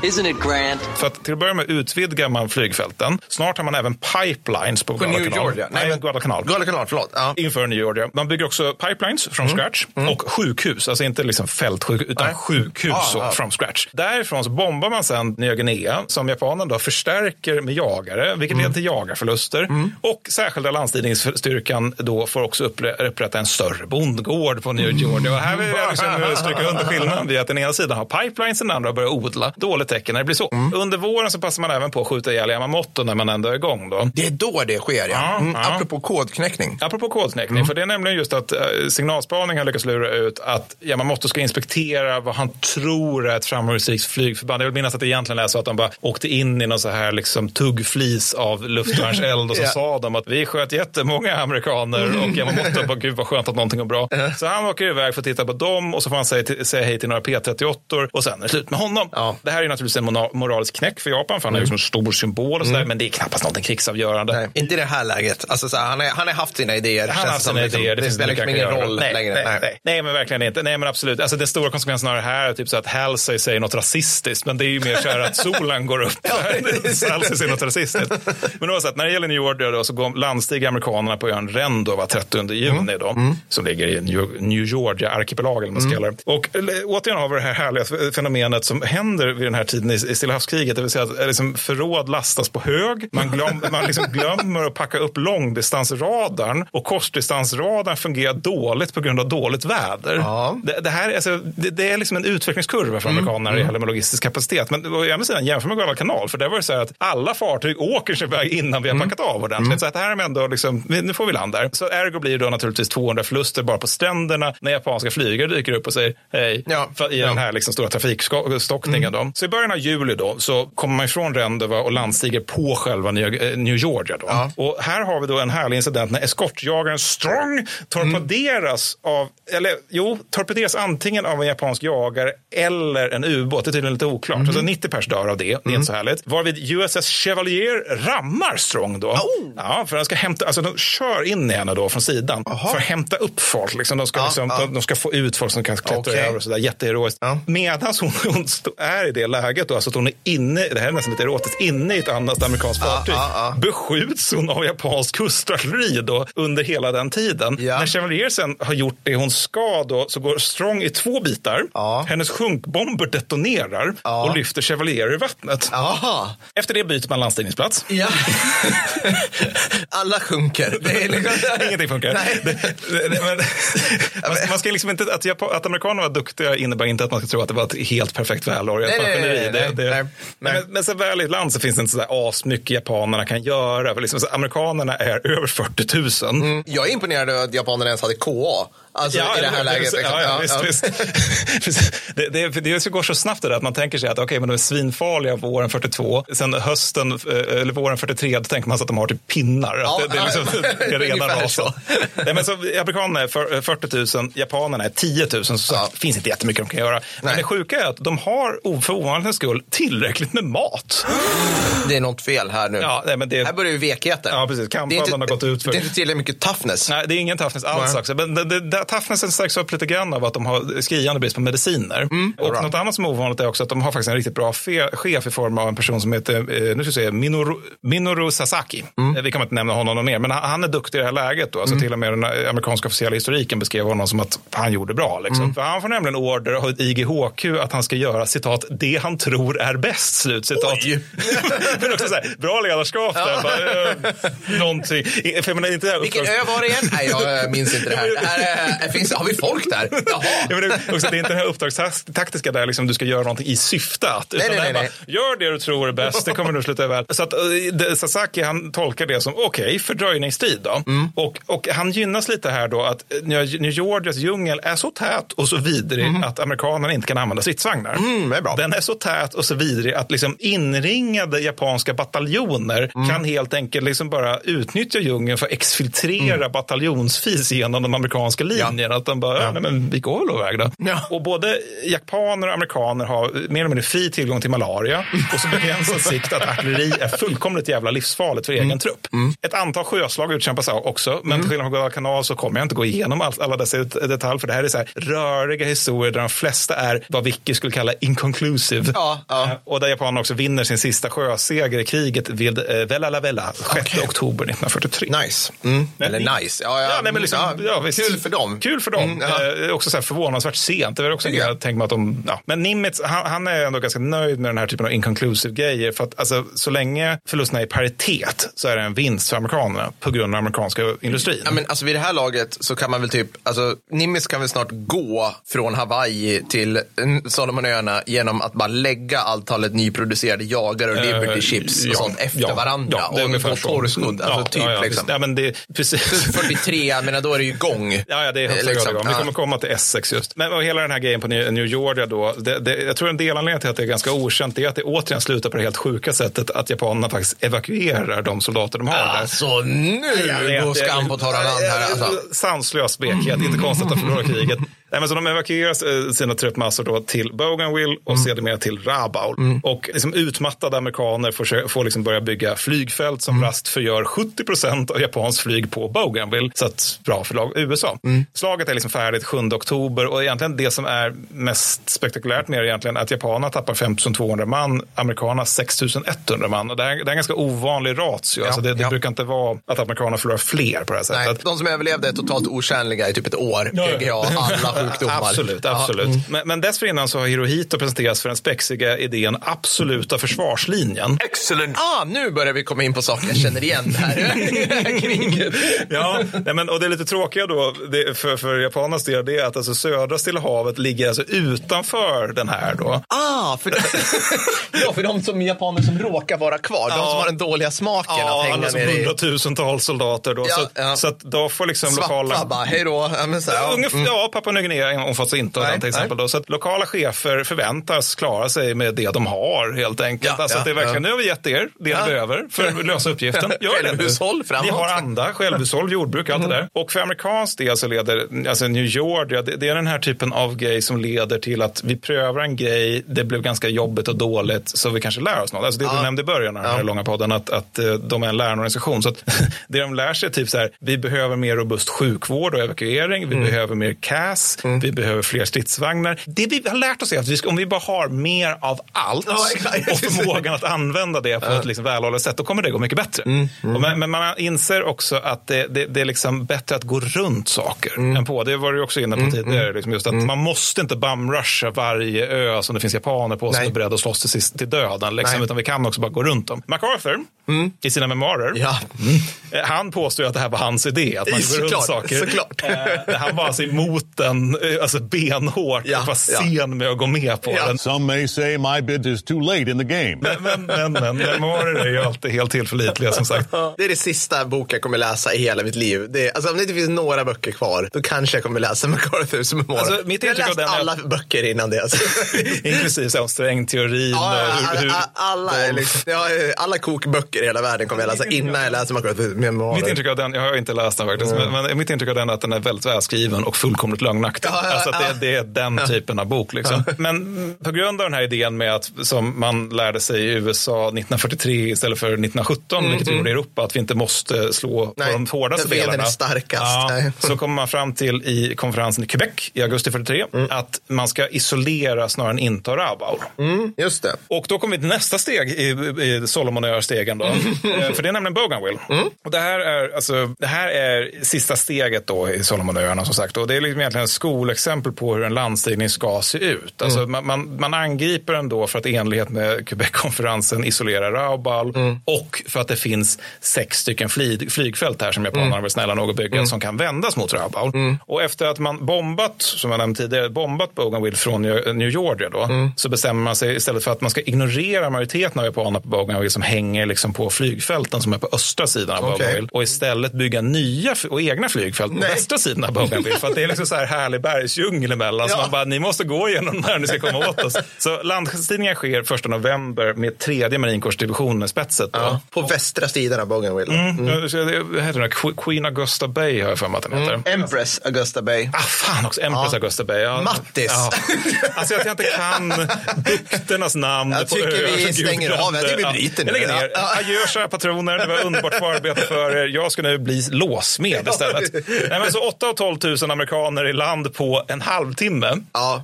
Isn't it grand? För att till att börja med utvidgar man flygfälten. Snart har man även pipelines på, På New Guadalcanal. Georgia? Nej, Nej, men- Guadalcanal. Guadalcanal, förlåt. Ja. Inför New Georgia. Man bygger också pipelines from scratch och sjukhus. Alltså inte liksom fältsjukhus utan Nej. sjukhus Ah, så, ah. from scratch. Därifrån så bombar man sen Nya Guinea som japanerna då först- förstärker med jagare, vilket leder till jagarförluster. Och särskilda landstigningsstyrkan då får också upprä- upprätta en större bondgård på New Georgia. Och här vill jag liksom stryka under skillnaden vid att den ena sidan har pipelines, den andra börjar odla. Dåligt tecken när det blir så. Under våren så passar man även på att skjuta ihjäl Yamamoto när man ändå är igång. Då. Det är då det sker, ja. Mm, ja. Apropå kodknäckning. Apropå kodknäckning, för det är nämligen just att eh, signalspaning har lyckats lura ut att Yamamoto ska inspektera vad han tror är ett framgångsrikt flygförband. Jag vill minnas att det egentligen är så att de bara åkte in i någon så här liksom tuggflis av luftvärnseld och så Ja. sa de att vi sköt jättemånga amerikaner och Yamamoto bara gud vad skönt att någonting går bra. Så han åker iväg för att titta på dem och så får han säga, säga hej till några P38 och sen är det slut med honom. Det här är naturligtvis en moralisk knäck för Japan för han är ju som en stor symbol och sådär men det är knappast någonting krigsavgörande. Nej, inte i det här läget. Alltså, så han, är, han har haft sina idéer. Han har haft det sina liksom. idéer. Det, finns spelar liksom ingen roll nej, längre. Nej, nej. nej, men verkligen inte. Nej, men absolut. Alltså, den stora konsekvensen av det här är typ så att Halsey säger något rasistiskt, men det är ju mer så här att solen går upp. Så Halsey säger något rasistiskt. Men oavsett, när det gäller New Georgia då, så går landstiger amerikanerna på ön Rendo var 30 juni då, som ligger i New, New Georgia-arkipelagen, man ska det. Och återigen har vi det här härliga fenomenet som händer vid den här tiden i, Stilla havskriget, det vill säga att eh, liksom, förråd lastas på hög, man, glöm, man liksom glömmer att packa upp långdistansradarn och korsdistansradarn fungerar dåligt på grund av dåligt väder. Det, det, här, är alltså, det, det är liksom en utvecklingskurva för amerikanerna när det gäller med logistisk kapacitet. Men å andra sidan, jämför med Guadalcanal, för där var det så här att alla fartyg åker sig iväg innan vi har packat av ordentligt. Så att här är ändå, liksom, nu får vi land där. Så ergo blir det då naturligtvis 200 förluster bara på stränderna när japanska flygare dyker upp och säger hej för, i den här liksom stora trafikstockningen. Då. Så i början av juli då så kommer man ifrån Rendeva och landstiger på själva New, eh, New Georgia. Då. Och här har vi då en härlig incident när eskortjagaren Strong torpederas av, eller jo, torpederas antingen av en japansk jagare eller en ubåt. Det är tydligen lite oklart. Alltså 90 pers dör av det, det är inte så härligt. Varvid USS Chevalier rammar Strong då. Ja, för den ska hämta, alltså de kör in i henne då från sidan för att hämta upp folk. Liksom. De, ska, liksom, De, de ska få ut folk som kan klättra Okej. över och sådär. Jätteheroiskt. Medan hon, hon är i det läget då, alltså att hon är inne, det här är nästan lite erotiskt, inne i ett annat amerikanskt fartyg. Beskjuts hon av japansk kustartilleri då under hela den tiden. När Chevalier sen har gjort det hon ska då så går Strong i två bitar. Hennes sjunkbomber detonerar och lyfter Chevalier ur vattnet. Efter det byter man landstigningsplats. Alla sjunker. Det är liksom... Ingenting funkar. Det, det, det, men, man, man ska liksom inte, att, Japan, att amerikanerna var duktiga innebär inte att man ska tro att det var ett helt perfekt välorgat Nej, nej, nej, maskineri. nej, nej, Nej, Men, men så väl i ett land så finns det inte så där asmycket japanerna kan göra. För liksom, så amerikanerna är över 40 000. Jag är imponerad över att japanerna ens hade KA. Alltså i det här läget. Ja, liksom. ja, visst, visst. Precis. det, det, det går så snabbt det där att man tänker sig att okej, men de är svinfarliga våren 42. Sen hösten, eh, eller våren 43, då tänker man sig att de har typ pinnar. Ja, det, det är liksom, ja, det är ungefär rasat. Nej, men så Amerikanerna är för- 40 000, japanerna är 10 000. Så det finns inte jättemycket de kan göra. Men det sjuka är att de har, o- för ovanlighetens skull, tillräckligt med mat. Det är något fel här nu. Ja, nej, men det, Här börjar ju vekheten. Ja, precis. Kampvallen har gått ut för... Det är inte tillräckligt mycket toughness. Nej, det är ingen toughness alls Nej. också. Men det, det, toughnessen stärks upp lite grann av att de har skriande brist på mediciner. Mm, och bra. något annat som är ovanligt är också att de har faktiskt en riktigt bra chef i form av en person som heter eh, nu ska se, Minoru, Minoru Sasaki. Mm. Eh, Vi kan inte nämna honom någon mer, men han, är duktig i det här läget. Då. Alltså Till och med den amerikanska officiella historiken beskrev honom som att han gjorde bra. Liksom. Mm. För han får nämligen order av IGHQ att han ska göra citat, det han tror är bäst. Slut, citat. men också så här, bra ledarskap där. Bara, eh, någonting. För menar, inte Vilken ö var det igen? Nej, jag eh, minns inte det här. det här är, finns, har vi folk där? Jaha. Ja, men det, är också, det är inte den här uppdragstaktiska där liksom du ska göra någonting i syfte att. Nej, utan nej, det nej, bara, Gör det du tror är bäst, det kommer nog sluta väl. Så att, eh, det, Sasaki han tolkar det som okej, fördröjningstid då. Mm. Och, och han gynnas lite här då att eh, New Georgias djungel är så tät och så vidrig att amerikanerna inte kan använda stridsvagnar. Mm, det är bra. Den är så tät och så vidrig att liksom inringade japanska bataljoner Mm. kan helt enkelt liksom bara utnyttja djungen för att exfiltrera Mm. bataljonsvis genom de amerikanska linjerna. Att de bara, ja. nej, men vi går väl iväg då. Och både japaner och amerikaner har mer eller mindre fri tillgång till malaria och så begränsad sikt att artilleri är fullkomligt jävla livsfarligt för egen Mm. trupp. Ett antal sjöslag utkämpas också, men till skillnad från Guadalcanal så kommer jag inte gå igenom all, alla dessa det- detaljer, för det här är så här röriga historier där de flesta är vad Vicky skulle kalla inconclusive. Eh, Och där japanerna också vinner sin sista sjöseger i kriget vid eh, Vella la Vella, 6 oktober 1943. Nice. Mm. Eller nice. Ja, ja, Ja, nej, men liksom, ja, ja, visst. Kul för dem. Dem. Kul för dem. Mm, ja. eh, också så här förvånansvärt sent. Det väl också en grej jag tänker mig att de... Ja. Men Nimitz, han, han är ändå ganska nöjd med den här typen av inconclusive grejer. För att alltså, så länge förlusterna är i paritet så är det en vinst för amerikanerna på grund av den amerikanska industrin. Ja, men alltså vid det här laget så kan man väl typ, alltså Nimitz kan väl snart gå från Hawaii till Salomonöarna genom att bara lägga antalet nyproducerade jagare och Liberty Eh, Chips och ja, sånt efter ja, varandra. ja, och så. torrskodd, alltså Ja, typ ja, ja, liksom. Ja, men det, precis. 43, jag menar då är det ju igång. Ja, ja, det är högsta Liksom, grad. Vi kommer komma till Essex just. Men hela den här grejen på New Georgia då. Det, det, jag tror en delanledning till att det är ganska okänt är att det återigen slutar på det helt sjuka sättet att japanerna faktiskt evakuerar de soldater de har där. Alltså nu går skam på torra land här. Alltså. Sanslös blekhet, inte konstigt att de förlorar kriget. Nej, men så de evakuerar eh, sina truppmassor då till Bougainville och sedermera till Rabaul. Och liksom utmattade amerikaner får, får liksom börja bygga flygfält som rast förgör 70 procent av japanskt flyg på Bougainville. Så att bra för lag, USA. Slaget är liksom färdigt 7 oktober och egentligen det som är mest spektakulärt med det är egentligen att japanerna tappar 5 200 man, amerikanerna 6 100 man. Och det, här, det är en ganska ovanlig ratio. alltså det, det ja. brukar inte vara att amerikanerna förlorar fler på det här sättet. Nej, de som överlevde är totalt otjänliga i typ ett år. PGA, alla sjukdomar. Absolut, Ja. absolut. Mm. Men, men dessförinnan så har Hirohito presenterats för den spexiga idén absoluta försvarslinjen. Excellent. Ah, nu börjar vi komma in på saker jag känner igen här. i det här kriget. Ja, nej, men, och det är lite tråkiga då det, för, för japanernas del det är att alltså södra Stilla havet ligger alltså utanför den här då. Ah, för, ja, för de som japaner som råkar vara kvar. De Ja. som har den dåliga smaken Ja, att hänga alla som ner i. hundratusentals soldater då. Ja, så, ja. så att då får liksom Svarta lokala... bara, hej då. Ja, men så här, ja. Ungefär, Mm. Ja, Papua Nya Guinea omfattas inte av den till exempel. Då. Så att lokala chefer förväntas klara sig med det de har helt enkelt. Ja, alltså ja, det är verkligen, ja. nu har vi gett er det Ja. ni behöver för att lösa uppgiften. Gör det nu. Självhushåll framåt. Ni har anda, självhushåll, jordbruk, allt det där. Och för amerikansk del så leder, alltså New Georgia, det, det är den här typen av grej som leder till att vi prövar en grej, det blev ganska jobbigt och dåligt, så vi kanske lär oss något. Alltså det du nämnde i början av den här långa podden, att, att eh, de är en lärande organisation. Så att det de lär sig är typ så här, vi behöver mer robust sjukvård och evakuering, vi behöver mer CAS, vi behöver fler stridsvagnar. Det vi har lärt oss är att vi om vi bara har mer av allt Ja, exakt. och förmågan att använda det på ett liksom välhållet sätt, då kommer det gå mycket bättre. Och men, men man inser också att det, det, det är liksom bättre att gå runt saker än på. Det var du också inne på tidigare. Liksom just att Man måste inte bumrusha varje ö som det finns japaner på som Nej. är beredda att slåss till, sist, till döden. Liksom, utan vi kan också bara gå runt dem. MacArthur, i sina memoarer, Ja. eh, han påstår att det här var hans idé. Att man går runt saker. såklart. Eh, han var alltså emot den eh, alltså benhårt Ja, och var ja. sen med att gå med på Ja. den. Some may say my bid is too late in the game. Men, men, men, men memoarer är ju alltid helt tillförlitliga som sagt. Det är det sista bok jag kommer läsa i hela mitt liv. Det är, alltså, om det inte finns några böcker kvar, då kanske jag kommer läsa MacArthurs memoarer. Alltså, mitt jag har läst den är- alla böcker innan det. Alltså. Inklusive så strängteorin Ja, och hur, hur alla, alla, liksom, alla kokböcker i hela världen kommer jag läsa innan jag läser MacArthurs memoarer. Mitt intryck av den, jag har inte läst den faktiskt, men, men mitt intryck av den är att den är väldigt välskriven och fullkomligt lögnaktig. Ja, ja, alltså att det, det är den typen av bok. Liksom. Men mm, på grund av den här idén med att, som man lärde sig i USA 1943 istället för 1917, vilket vi gjorde i Europa, att vi inte måste slå Mm, Nej, på de hårdaste delarna. är starkast. Ja, så kommer man fram till i konferensen i Quebec i augusti 43 Mm. att man ska isolera snarare än inta Rabaul. Mm, just det. Och då kommer vi till nästa steg i, i Solomonöarstegen då. Eh, För det är nämligen Bougainville. Och det här, är, alltså, det här är sista steget då i Solomonöarna som sagt. Och det är liksom egentligen skolexempel på hur en landstigning ska se ut. Alltså, man, man, man angriper den då för att i enlighet med Quebec-konferensen isolera Rabaul och för att det finns sex stycken flyg, flygfält här som japanerna var snälla nog att bygga som kan vändas mot Rabaul. Och efter att man bombat, som jag nämnde tidigare, bombat Bougainville från New Georgia då, så bestämmer man sig istället för att man ska ignorera majoriteten av japanerna på Bougainville som hänger liksom på flygfälten som är på östra sidan av Okej. Bougainville och istället bygga nya och egna flygfält på Nej. västra sidan av Bougainville. för att det är liksom så här härlig bergsdjungel emellan. Så Ja. man bara, ni måste gå igenom här ni ska komma åt oss. Så landstigningen sker 1 november med tredje marinkårsdivisionen spetset. Ja, på västra sidan av Bougainville. Mm. så det- Vad heter den? Que- Queen Augusta Bay har jag för mig att den heter. Empress Augusta Bay. Ah, fan också, Empress Ja. Augusta Bay. Ja. Mattis. Ja. Alltså att jag inte kan bukternas namn. Jag på tycker öar vi stänger av. glömde. Jag tycker vi bryter nu. Jag lägger ner. Ja. Adjö kära patroner, det var underbart förarbete för er. Jag ska nu bli låsmed istället. Nej, men så 8 och 12 000 amerikaner i land på en halvtimme. Ja.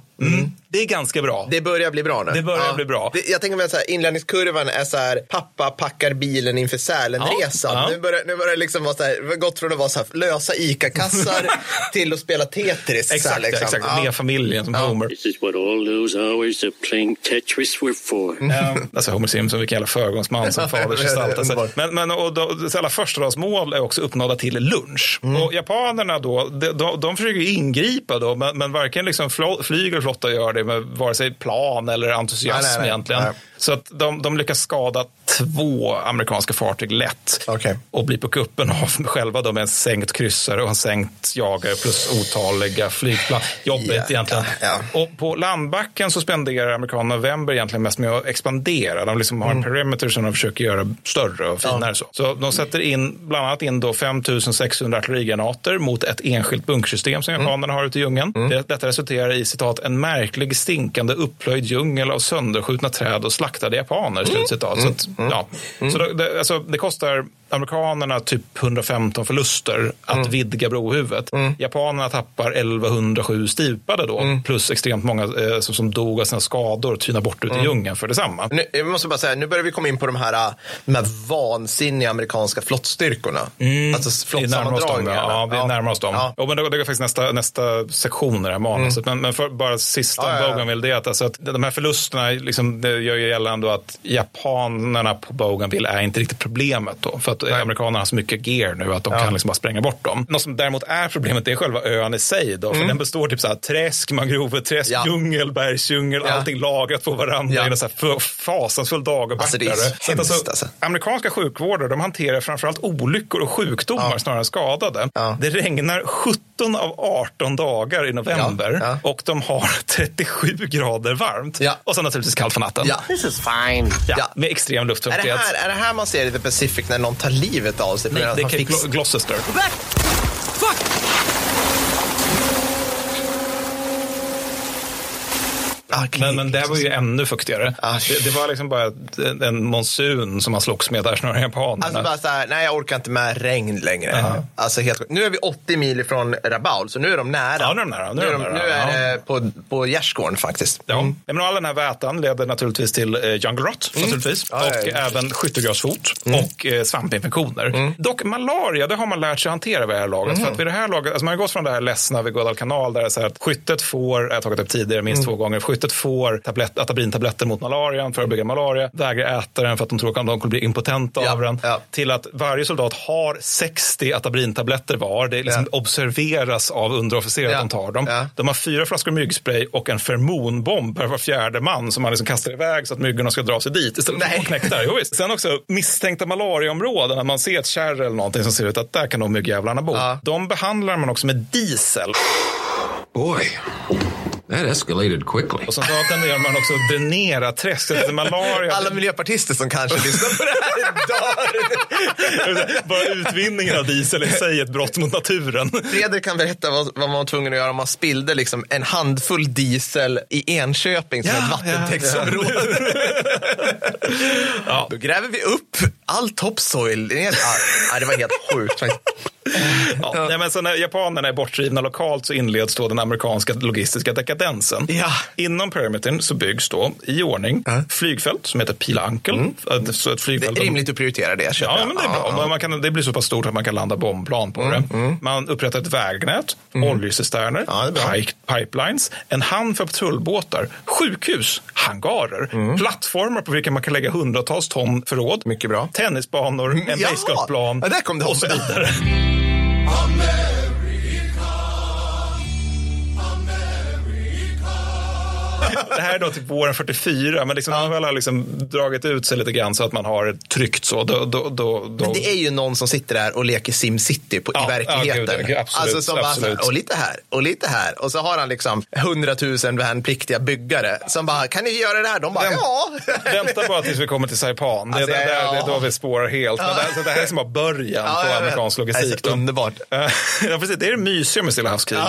Det är ganska bra. Det börjar bli bra nu. Det börjar bli bra. Det, jag tänker mig att inlärningskurvan är så här, pappa packar bilen inför Sälenresan. Ja, ja. Nu börjar, nu börjar det liksom vara så här, gått från att vara så här, lösa ICA-kassar till att spela Tetris. så här, Exakt, liksom. exakt. Ja. Med familjen som Homer. This is what all those hours of playing Tetris were for. Mm. Alltså Homer Simpson, vilken jävla föregångsman som fadersgestalt. Alltså. Underbart. Men, men och då, så alla förstadagsmål är också uppnådda till lunch. Mm. Och japanerna då, de, de, de försöker ingripa då, men, men varken liksom flyg eller flotta gör det med vare sig plan eller entusiasm Nej, nej, nej. egentligen. Så att de, de lyckas skada två amerikanska fartyg lätt Okej. och blir på kuppen av själva då med en sänkt kryssare och en sänkt jagare plus otaliga flygplan. Jobbigt Ja, egentligen. ja, Och på landbacken så spenderar amerikanerna november egentligen mest med att expandera. De liksom har Mm. en perimeter som de försöker göra större och finare. Så. så de sätter in bland annat in då 5600 artillerigranater mot ett enskilt bunkersystem som japanerna har ute i djungeln. Det, detta resulterar i citat en märklig stinkande upplöjd djungel av sönderskjutna träd och slaktade japaner. Slutcitat. Så, att, ja. så det, alltså, det kostar amerikanerna typ 115 förluster att vidga brohuvudet. Japanerna tappar 1107 stupade då, plus extremt många eh, som, som dog av sina skador och tynade bort ut i djungeln för detsamma. Nu, jag måste bara säga, nu börjar vi komma in på de här, de här vansinniga amerikanska flottstyrkorna. Alltså flottsammandragningarna. Ja, vi närmar oss dem. Ja. Ja. men det, det är faktiskt nästa, nästa sektion i det här manuset. Men, men för bara sista ja, ja, ja. Bougainville, det är att, alltså att de här förlusterna liksom, det gör ju gällande att japanerna på Bougainville är inte riktigt problemet. Då, för att amerikanerna har så mycket gear nu att de kan liksom bara spränga bort dem. Något som däremot är problemet är själva ön i sig. Då, för den består typ så här, träsk, mangroveträsk, Mm. Ja. djungel, bergsdjungel, Ja. allting lagrat på varandra Ja. i en så här fasansfull dag och Alltså, det är backare. så Så att hemskt, alltså. Amerikanska sjukvårdare de hanterar framförallt olyckor och sjukdomar snarare än skadade. Det regnar 17 av 18 dagar i november Ja, och de har 37 grader varmt. Och sen naturligtvis kallt för natten. Is fine. Ja, Ja. Med extrem Är det, luftfuktighet. här, är det här man ser i The Pacific när någon tar livet av sig? Nej, det är han Cape fix- Gloucester. Men, men det var ju ännu fuktigare. Det, det var liksom bara en monsun som man slogs med där snarare än japanerna. Alltså bara så här, nej jag orkar inte med regn längre. Alltså helt. Nu är vi 80 mil ifrån Rabaul, så nu är de nära. Ja, nu är de nära. Nu är, de, nära, nu är det på, på gärdsgården faktiskt. Ja. Nej, Men all den här vätan leder naturligtvis till eh, jungle rot, naturligtvis. Mm. Ja, och ja, även skyttegravsfot och eh, svampinfektioner. Mm. Dock malaria, det har man lärt sig hantera vid det här laget. För att vid det här laget, alltså man har gått från det här ledsna vid Guadalcanal där det är så här att skyttet får, jag har tagit upp tidigare minst två gånger, skyttet får tablett, atabrintabletter mot malarian, förebygga malaria, vägrar äta den för att de tror att de kommer bli impotenta Ja, av den. ja. Till att varje soldat har 60 atabrintabletter var. Det liksom observeras av underofficerare Ja. att de tar dem. Ja. De har fyra flaskor myggspray och en fermonbomb per var fjärde man som man liksom kastar iväg så att myggorna ska dra sig dit istället för att Nej. få knäckta. Jo, visst. Sen också misstänkta malariaområden, när man ser ett kärr eller någonting som ser ut att där kan de myggjävlarna bo. Ja. De behandlar man också med diesel. Boy, that escalated quickly. Och så tenderar man också att dränera träsk. Så att Malaria, Alla miljöpartister som kanske lyssnar på det här dör. bara utvinningen av diesel är i sig ett brott mot naturen. Fredrik kan berätta vad, vad man var tvungen att göra om man spillde liksom en handfull diesel i Enköping som Ja, ett vattentäktsområde. Ja. Då gräver vi upp all topsoil. Är ja, det var helt sjukt. Ja. Nej, men så när japanerna är bortdrivna lokalt så inleds då den amerikanska logistiska dekadensen. Ja. Inom perimetern så byggs då i ordning flygfält som heter Pila Ankel. Så ett Mm. Det flygfält är rimligt att prioritera det. Ja, men det är bra. Ja, Man kan, det blir så pass stort att man kan landa bombplan på det. Man upprättar ett vägnät, oljecisterner, Ja, bra. pi- pipelines, en hamn för patrullbåtar, sjukhus, hangarer, plattformar på vilka man kan lägga hundratals ton förråd, Mycket bra. tennisbanor, en Ja, basegolfplan ja, och så hopp. vidare. Det här är då typ våren 44, men liksom, när man väl har liksom dragit ut sig lite grann så att man har tryckt så, då, då, då, Men det är ju någon som sitter där och leker SimCity på, Ja, i verkligheten. ja, gud, absolut, alltså som bara här, absolut. och lite här och lite här. Och så har han liksom hundratusen värnpliktiga byggare som bara, kan ni göra det här? De bara, Vänt- ja. Vänta bara tills vi kommer till Saipan. Det, Alltså, det, det, ja. det är då vi spårar helt. Men det, så det här är som bara början Ja, på amerikansk logistik. så då. underbart. ja, precis. Det är det mysiga med Stilla havskriget.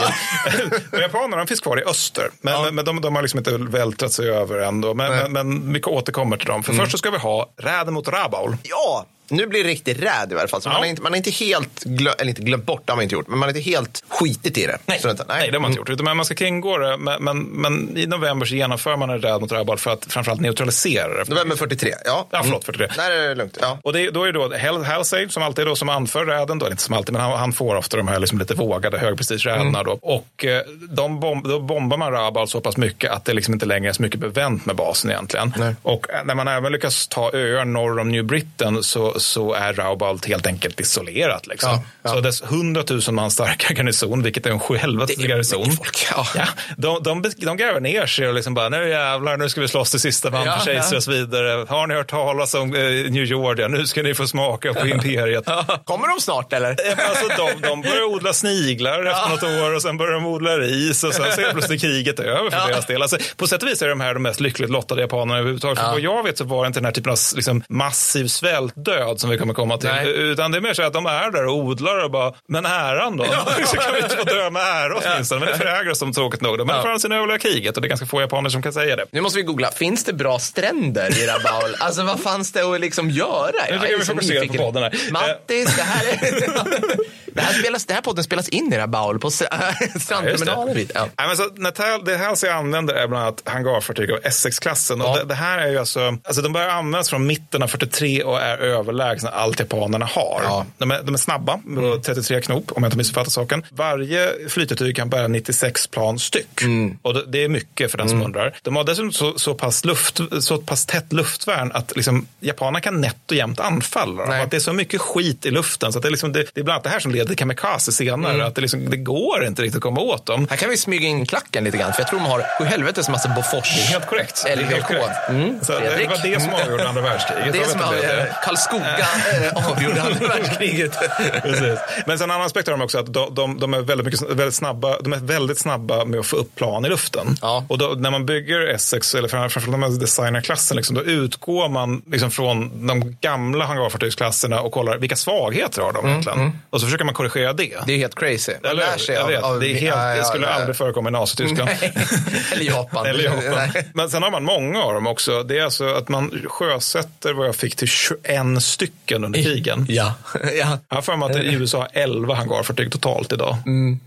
Och Japanerna finns kvar i öster. Men, men, men de, de har liksom inte vältrat sig över än. Då. Men, men, men vi återkommer till dem. För först så ska vi ha räden mot Rabaul. Ja, Nu blir det riktigt räd i alla fall. Så man, har inte, man har inte helt glömt, eller inte glömt bort, det har man inte gjort, men man har inte helt skitit i det. Nej, Studenten. nej. det har man inte gjort. Utan man ska kringå det. Men, men, men i november så genomför man en räd mot Rabat för att framförallt neutralisera det. November 43, ja. Ja, förlåt, 43. Där är det lugnt. Ja. Och det, då är det då Hal, Halsey som alltid är då som anför räden, då, inte som alltid, men han, han får ofta de här liksom lite vågade högprestigeräderna Mm. då. Och eh, de bomb, då bombar man Rabat så pass mycket att det liksom inte längre är så mycket bevänt med basen egentligen. Och eh, när man även lyckas ta öar norr om New Britain så, så är Raubalt helt enkelt isolerat. Liksom. Ja, ja. Så dess 100 000 man starka garnison, vilket är en sjuhelvetes garnison. Ja. Ja, de, de, de gräver ner sig och liksom bara, nu jävlar, nu ska vi slåss till sista man Ja, för kejsare ja. och så vidare. Har ni hört talas om eh, New Georgia? Nu ska ni få smaka på imperiet. Kommer de snart eller? Alltså, de, de börjar odla sniglar efter något år och sen börjar de odla ris och sen så är plötsligt kriget över för deras del. Alltså, på sätt och vis är de här de mest lyckligt lottade japanerna överhuvudtaget. För vad jag vet så var det inte den här typen av liksom, massiv svältdöd som vi kommer komma till. Nej. Utan det är mer så att de är där och odlar och bara, men äran då? så kan vi inte få dö med ära åtminstone. Men det förvägras de tråkigt nog. De är Ja. för sin överleva kriget och det är ganska få japaner som kan säga det. Nu måste vi googla, finns det bra stränder i Rabaul? Alltså vad fanns det att liksom göra? Nu tycker jag vi fokuserar på podden här. Mattis, det här, är, det, här spelas, det här podden spelas in i Rabaul på stra- strandterminalen. vid- Ja. Ja, men så, Natal, det Halsey använder är bland annat hangarfartyg av Essex-klassen. Och det, det här är ju alltså, alltså, de börjar användas från mitten av 43 och är överlägsna allt japanerna har. De, är, de är snabba, med 33 knop om jag inte missuppfattar saken. Varje flytetyg kan bära 96 plan styck. Och det, det är mycket för den som undrar. De har dessutom så, så, pass luft, så pass tätt luftvärn att liksom, japanerna kan nätt och jämnt anfalla. Att det är så mycket skit i luften. Så att det, är liksom, det, det är bland annat det här som leder till kamikaze senare. Mm. Att det, liksom, det går inte riktigt att komma åt dem. Här kan vi smyga in klacken lite grann, för jag tror de har sju helvetes massa Bofors. Det är helt korrekt. Det är helt LVK. korrekt. Mm, Så det var det som avgjorde andra världskriget. Det som avgjorde, det. Karlskoga eh, avgjorde andra världskriget. Precis. Men sen en annan aspekt har de också att de, de, de, är väldigt mycket, väldigt snabba, de är väldigt snabba med att få upp plan i luften. Och då, när man bygger Essex, eller framförallt när man designar klassen, liksom, då utgår man liksom från de gamla hangarfartygsklasserna och kollar vilka svagheter har de egentligen. Och så försöker man korrigera det. Det är helt crazy. Man Eller, lär sig jag av- vet, av- det, är helt, ja, det ja, skulle ja. aldrig förekomma i Nazityskland. Eller Japan. Eller Japan. Men sen har man många av dem också. Det är alltså att man sjösätter vad jag fick till 21 stycken under krigen. Ja. ja. Jag har för mig att det i USA har 11 hangarfartyg totalt idag.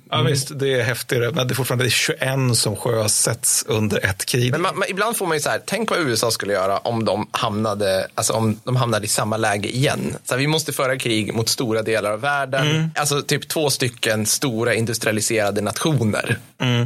Ja, visst, det är häftigare, men det är fortfarande 21 som sjösätts under ett krig. Men man, man, ibland får man ju så här, tänk vad USA skulle göra om de hamnade, alltså om de hamnade i samma läge igen. Så här, vi måste föra krig mot stora delar av världen. Mm. Alltså typ två stycken stora industrialiserade nationer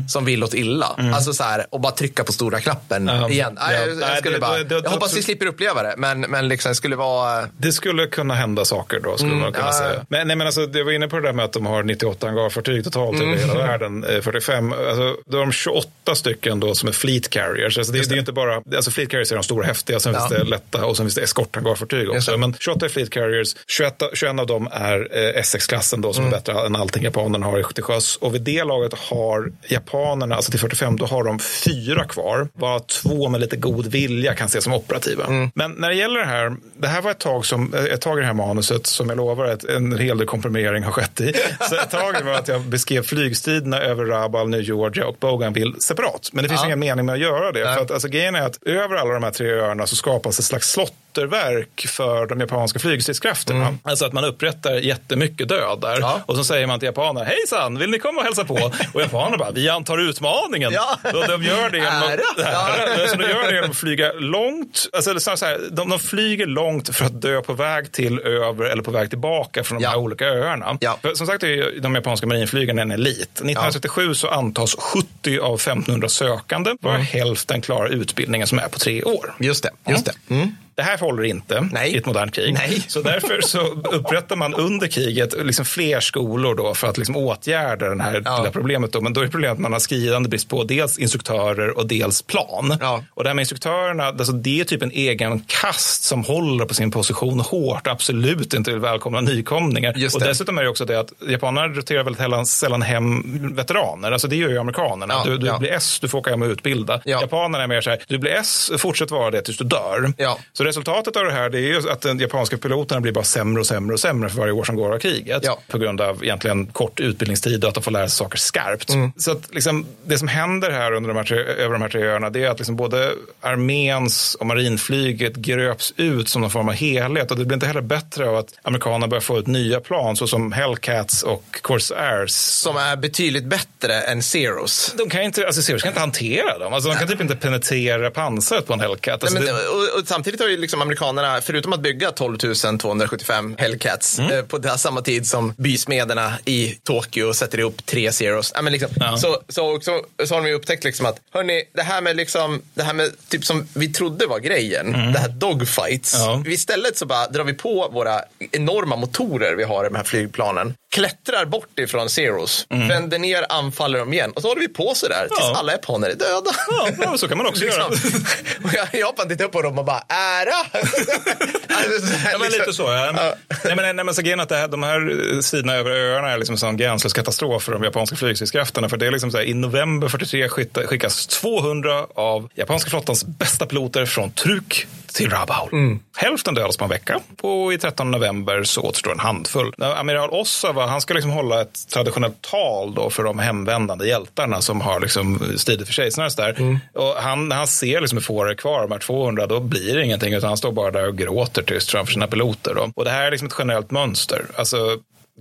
som vill åt illa. Alltså så här, och bara trycka på stora knappen Mm. Igen. Ja. jag, jag, skulle det- bara, det- det- jag hoppas det- vi slipper uppleva det, men, men liksom, det skulle vara... Det skulle kunna hända saker då, skulle Mm, man kunna ja, säga. Men, nej, men alltså, det var inne på det där med att de har 98 hangarfartyg totalt Mm. över hela världen, eh, 45. Alltså, då har de 28 stycken då som är fleet carriers. Alltså, det, är ju inte bara, alltså fleet carriers är de stora häftiga, sen Ja. finns det lätta och sen finns det eskorthangarfartyg också. Men 28 är fleet carriers, 21, 21 av dem är eh, Essex-klassen då som Mm. är bättre än allting japanerna har till sjöss. Och vid det laget har japanerna, alltså till 45, då har de fyra kvar. Bara två med lite god vilja kan ses som operativa. Mm. Men när det gäller det här, det här var ett tag, som, ett tag i det här manuset som jag lovar att en hel del komprimering har skett i. Så ett tag var att jag beskrev flygstriderna över Rabaul, New Georgia och Bougainville separat. Men det finns Ja. ingen mening med att göra det. För att, alltså, grejen är att över alla de här tre öarna så skapas ett slags slotterverk för de japanska flygstridskrafterna. Alltså att man upprättar jättemycket död där. Och så säger man till japanerna, hejsan, vill ni komma och hälsa på? Och japanerna bara, vi antar utmaningen. Ja. De gör det genom att. Så de gör det genom att flyga långt. Alltså, så här, de, de flyger långt för att dö på väg till, över eller på väg tillbaka från de här olika öarna. För, som sagt är de japanska marinflygarna en elit. 1937 så antas 70 av 1500 sökande, vara hälften klarar utbildningen som är på tre år. Just det. Just det. Mm. Det här håller inte i ett modernt krig. Nej. Så därför så upprättar man under kriget liksom fler skolor då för att liksom åtgärda det här lilla problemet. Då. Men då är problemet att man har skriande brist på dels instruktörer och dels plan. Och det här med instruktörerna, alltså det är typ en egen kast som håller på sin position hårt och absolut inte vill välkomna nykomlingar. Och dessutom är det också det att japanerna roterar väldigt sällan, hem veteraner. Alltså det gör ju amerikanerna. Ja, du du ja. blir S, du får åka hem och utbilda. Japanerna är mer så här, du blir S, fortsätt vara det tills du dör. Så resultatet av det här det är ju att den japanska piloterna blir bara sämre och sämre och sämre för varje år som går av kriget. Ja. På grund av egentligen kort utbildningstid och att de får lära sig saker skarpt. Mm. Så att liksom, det som händer här under de här tre, över de här tre öarna det är att liksom både arméns och marinflyget gröps ut som någon form av helhet. Och det blir inte heller bättre av att amerikanerna börjar få ut nya plan såsom Hellcats och Corsairs. Som är betydligt bättre än Zeros. De kan inte, alltså Zeros kan inte hantera dem. Alltså, de kan typ inte penetrera pansaret på en Hellcat. Alltså, Nej, men, det, och, och samtidigt har ju liksom amerikanerna, förutom att bygga 12 275 Hellcats Mm. eh, på det, samma tid som bysmederna i Tokyo sätter ihop tre Zeros. Ja, men liksom, så, så, också, så har de ju upptäckt liksom att, hörni, det här med, liksom, det här med typ som vi trodde var grejen, Mm. det här dogfights. Istället så bara drar vi på våra enorma motorer vi har i de här flygplanen, klättrar bort ifrån Zeros, vänder ner, anfaller dem igen och så håller vi på sådär tills Mm. Ja. alla japaner är döda. Ja, ja, så kan man också göra. Och jag- Japan tittar på dem och bara, ära! Alltså, här, Ja, men liksom. lite så. Ja. Nej, men, nej, men så grejen att här, de här eh, sidorna över öarna är liksom en gränslös katastrof för de japanska flygstridskrafterna. För det är liksom så här, I november 43 skicka- skickas 200 av japanska flottans bästa piloter från Truk till Rabaul. Mm. Hälften dödas på en vecka och i 13 november så återstår en handfull. Amiral Ossawa han ska liksom hålla ett traditionellt tal då för de hemvändande hjältarna som har liksom stridit för kejsaren. och så där. Mm. Och han, han ser liksom hur få det är kvar, de här 200, då blir det ingenting utan han står bara där och gråter tyst framför sina piloter. Då. Och det här är liksom ett generellt mönster. Alltså,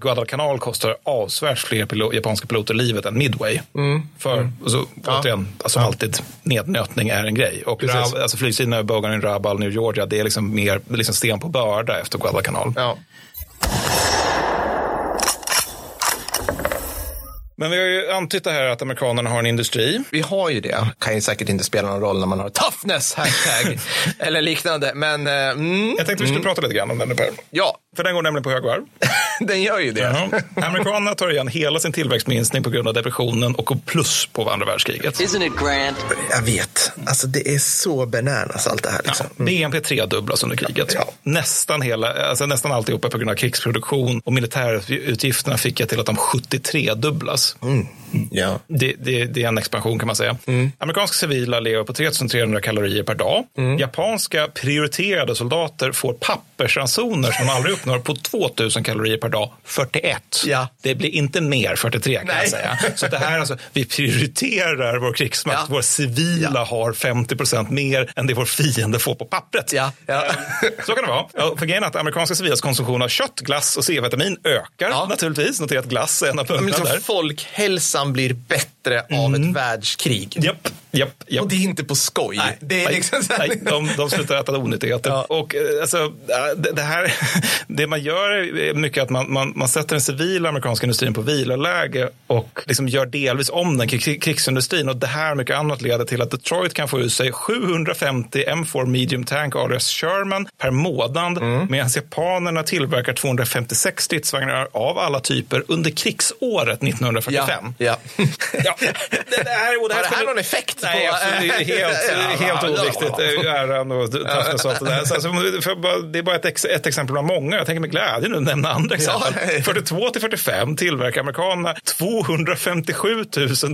Guadalcanal kostar avsevärt fler pilo- japanska piloter livet än Midway. Mm. För, och så, återigen, alltså alltid nednötning är en grej. Och Precis. Rab, alltså flygsidorna över Bogan, Rabaul, New Georgia, det är liksom mer liksom sten på börda efter Guadalcanal. Ja. Men vi har ju antytt det här att amerikanerna har en industri. Vi har ju det. Kan ju säkert inte spela någon roll när man har toughness hashtag eller liknande. Men eh, mm, Jag tänkte vi skulle prata lite grann om den Per. Ja, För den går nämligen på högvarv. den gör ju det. Ja. Amerikanerna tar igen hela sin tillväxtminskning på grund av depressionen och går plus på andra världskriget. Isn't it grand? Jag vet. Alltså det är så bananas allt det här. Liksom. BNP tredubblas under kriget. Nästan, hela, alltså nästan alltihopa på grund av krigsproduktion och militärutgifterna fick jag till att de 73 dubblas. Ja. Det, det, det är en expansion kan man säga. Amerikanska civila lever på 3300 kalorier per dag. Japanska prioriterade soldater får pappersransoner som de aldrig uppnår på 2000 kalorier per dag, 41. Ja. Det blir inte mer 43 kan jag Nej. säga. Så det här är alltså, vi prioriterar vår krigsmakt. Ja. Våra civila har 50 procent mer än det vår fiende får på pappret. Ja. Ja. Så kan det vara. Ja, för grejen är att amerikanska civilas konsumtion av kött, glass och C-vitamin ökar Ja. naturligtvis. Notera att glass är en av punkterna där. Folkhälsan blir bättre av ett världskrig. Japp, japp, japp. Och det är inte på skoj. Nej, det är nej, liksom här... nej, de, de slutar äta onyttigheter. Och, eh, alltså, ja, det, det, här, det man gör är mycket att man, man, man sätter den civila amerikanska industrin på viloläge och liksom gör delvis om den krig, krigsindustrin. Och det här och mycket annat leder till att Detroit kan få ur sig 750 M4 medium tank alias Sherman per månad medan japanerna tillverkar 256 stridsvagnar av alla typer under krigsåret 1945. Ja. Ja, det, det här, och det här Har det här någon effekt Nej, på- absolut, det är helt, helt Ja, oviktigt. ja. Eh, Äran och toughness och allt det där. Så, alltså, det är bara ett, ett exempel bland många. Jag tänker med glädje nu nämna andra exempel. Ja. 42 till 45 tillverkar amerikanerna 257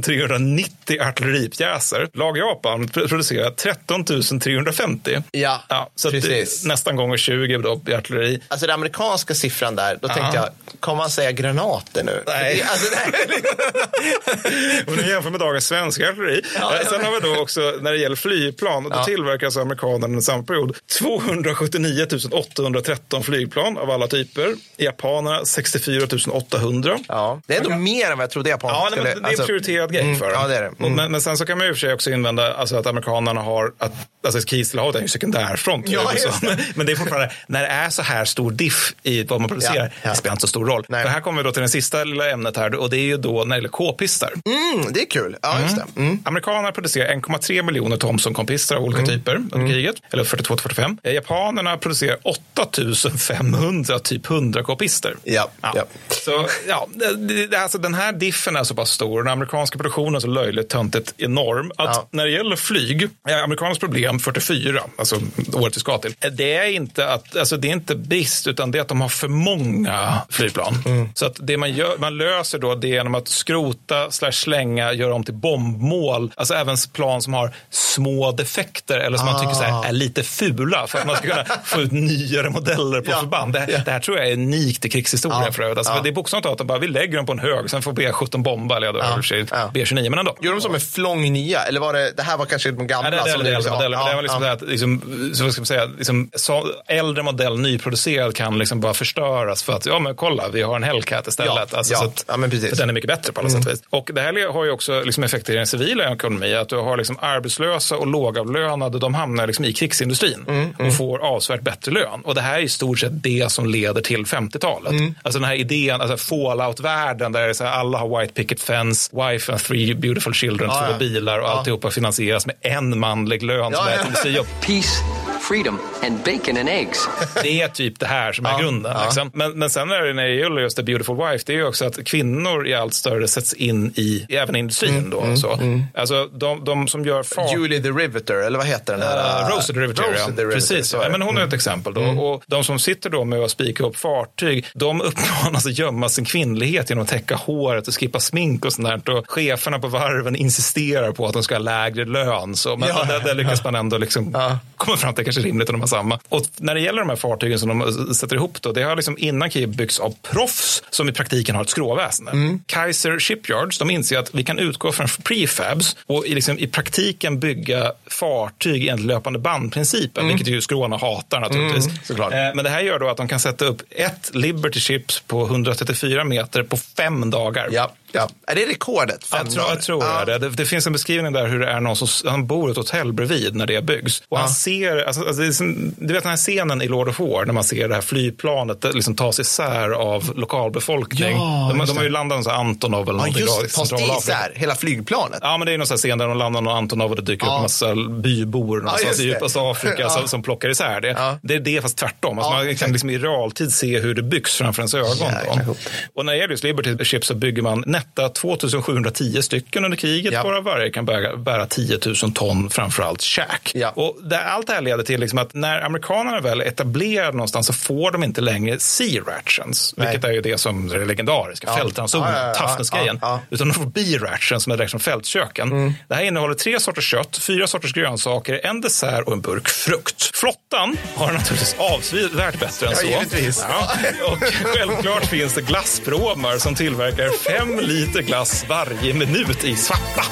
390 artilleripjäser. Lag Japan producerar 13 350. Ja, Ja, så precis. nästan gånger 20 då i artilleri. Alltså den amerikanska siffran där, då tänkte jag, kommer man säga granater nu? Nej. Alltså, det här är Om du jämför med dagens svenska artilleri. Ja. Sen har vi då också när det gäller flygplan. Då Ja. tillverkas amerikanerna under samma period 279 813 flygplan av alla typer. Japanerna 64 800. ja. Det är ändå mer än vad jag trodde Japan Ja, skulle... men det är en prioriterad grej mm, för dem. Ja, det är det. Mm. Men, men sen så kan man ju i och för sig också invända alltså, att amerikanerna har, att, alltså Kislehavet är ju sekundärfront. Ja, det. men, men det är fortfarande, när det är så här stor diff i vad man producerar, Ja, ja. det spelar inte så stor roll. Nej. För här kommer vi då till det sista lilla ämnet här och det är ju då när det gäller k-pistar. Mm, det är kul. Ja, just det. Mm. Amerikanerna producerar 1,3 miljoner Thomson-kompistar av olika typer under kriget, eller 42-45. Eh, Japanerna producerar 8500 typ 100-kopister. Ja, ja. Så ja, det, det, alltså, den här diffen är så pass stor, den amerikanska produktionen är så löjligt töntigt enorm, att Ja. när det gäller flyg, är amerikansk problem 44, alltså året vi ska till, eh, det är inte att, alltså det är inte brist, utan det är att de har för många flygplan. Så att det man gör, man löser då det är genom att skrota slash slänga göra om till bombmål. Alltså även plan som har små defekter eller som man tycker så här, är lite fula för att man ska kunna få ut nyare modeller på förband. Det, det här tror jag är unikt i krigshistoria Ja. för övrigt. Alltså, Ja. Det är bokstavligt talat bara, vi lägger dem på en hög, sen får B17 bomba, eller ja, då sig B29, men ändå. Gjorde de som en flång nya? Eller var det, det här var kanske de gamla? Ja, det, det, som det, det, liksom- det, det, det var liksom ja, det att liksom, så ska man säga, liksom, så, äldre modell nyproducerad kan liksom bara förstöras för att, ja men kolla, vi har en Hellcat istället. Ja, alltså, ja. så att, Ja, men precis. så den är mycket bättre på alla Mm. sätt och vis. Och det här har ju också liksom effekter i den civila ekonomin, att du har liksom arbetslösa och lågavlönade, de hamnar liksom i krigsindustrin Mm, och får avsevärt bättre lön. Och det här är i stort sett det som leder till 50-talet. Mm. Alltså den här idén, alltså fallout-världen där är så här, alla har white picket fence, wife and three beautiful children, Ja, två ja. bilar och Ja. alltihopa finansieras med en manlig lön som Ja, är ett industrijobb. Peace, freedom, and bacon and eggs. Det är typ det här som är grunden. Liksom. Men, men sen är det när det gäller just The Beautiful Wife, det är ju också att kvinnor i allt större sätts in i, även industrin. då. mm, så. mm. Alltså de, de som gör fart... Julie the Riveter, eller vad heter den här? Uh, Rosie the Riveter, Rosie ja. the Riveter, Precis. Ja, men hon är ett exempel. Då. Och de som sitter då med att spika upp fartyg, de uppmanas att gömma sin kvinnlighet genom att täcka håret och skippa smink och sånt där. Och cheferna på varven insisterar på att de ska ha lägre lön. Så, men Ja. där, lyckas man ändå liksom komma fram till att det kanske är rimligt att de har samma. Och när det gäller de här fartygen som de sätter ihop då, det har liksom innan kriget byggts av proffs som i praktiken har ett skråväsende. Mm. Kaiser Shipyards, de inser att vi kan utgå från prefabs och i, liksom, i praktiken bygga fartyg enligt löpande bandprincipen, vilket ju skråna hatar naturligtvis. Mm, såklart. Eh, Men det här gör då att de kan sätta upp ett Liberty Ships på 134 meter på fem dagar. Ja, ja. Är det rekordet? Fem Jag tror, jag tror Ja. det. det. Det finns en beskrivning där hur det är någon som han bor i ett hotell bredvid när det byggs. Och han ser, alltså, alltså, som, du vet den här scenen i Lord of War när man ser det här flygplanet liksom tas isär av lokalbefolkning. Ja, de, de har ju landat någon sån här Antonov eller Ja, någonting. just Tas det isär? Hela flygplanet? Ja, men det är någon sån här scen där de landar någon Antonov och det dyker Ja. upp massa bybor någonstans just i djupaste Afrika Ja. som, som plockar isär det. Det är det fast tvärtom. Alltså Ja, man kan liksom i realtid se hur det byggs framför ens ögon. Och när det gäller just Liberty Ships så bygger man netta 2710 stycken under kriget, Ja. varav varje kan bära, bära 10 000 ton framförallt käk. Och det, allt det här leder till liksom att när amerikanerna väl är etablerade någonstans så får de inte längre sea rations, Nej. vilket är ju det som är det legendariska, Ja. fältransonen, Ja, ja, ja, toughness-grejen. ja, ja. Utan de får B-rations som är direkt från fältköken. Mm. Det här innehåller tre sorters kött, fyra sorters grönsaker, en dessert och en burk frukt. Flottan har naturligtvis avsevärt bättre än Ja, så. givetvis. Ja, och självklart finns det glasspråmar som tillverkar fem liter glass varje minut i svarta.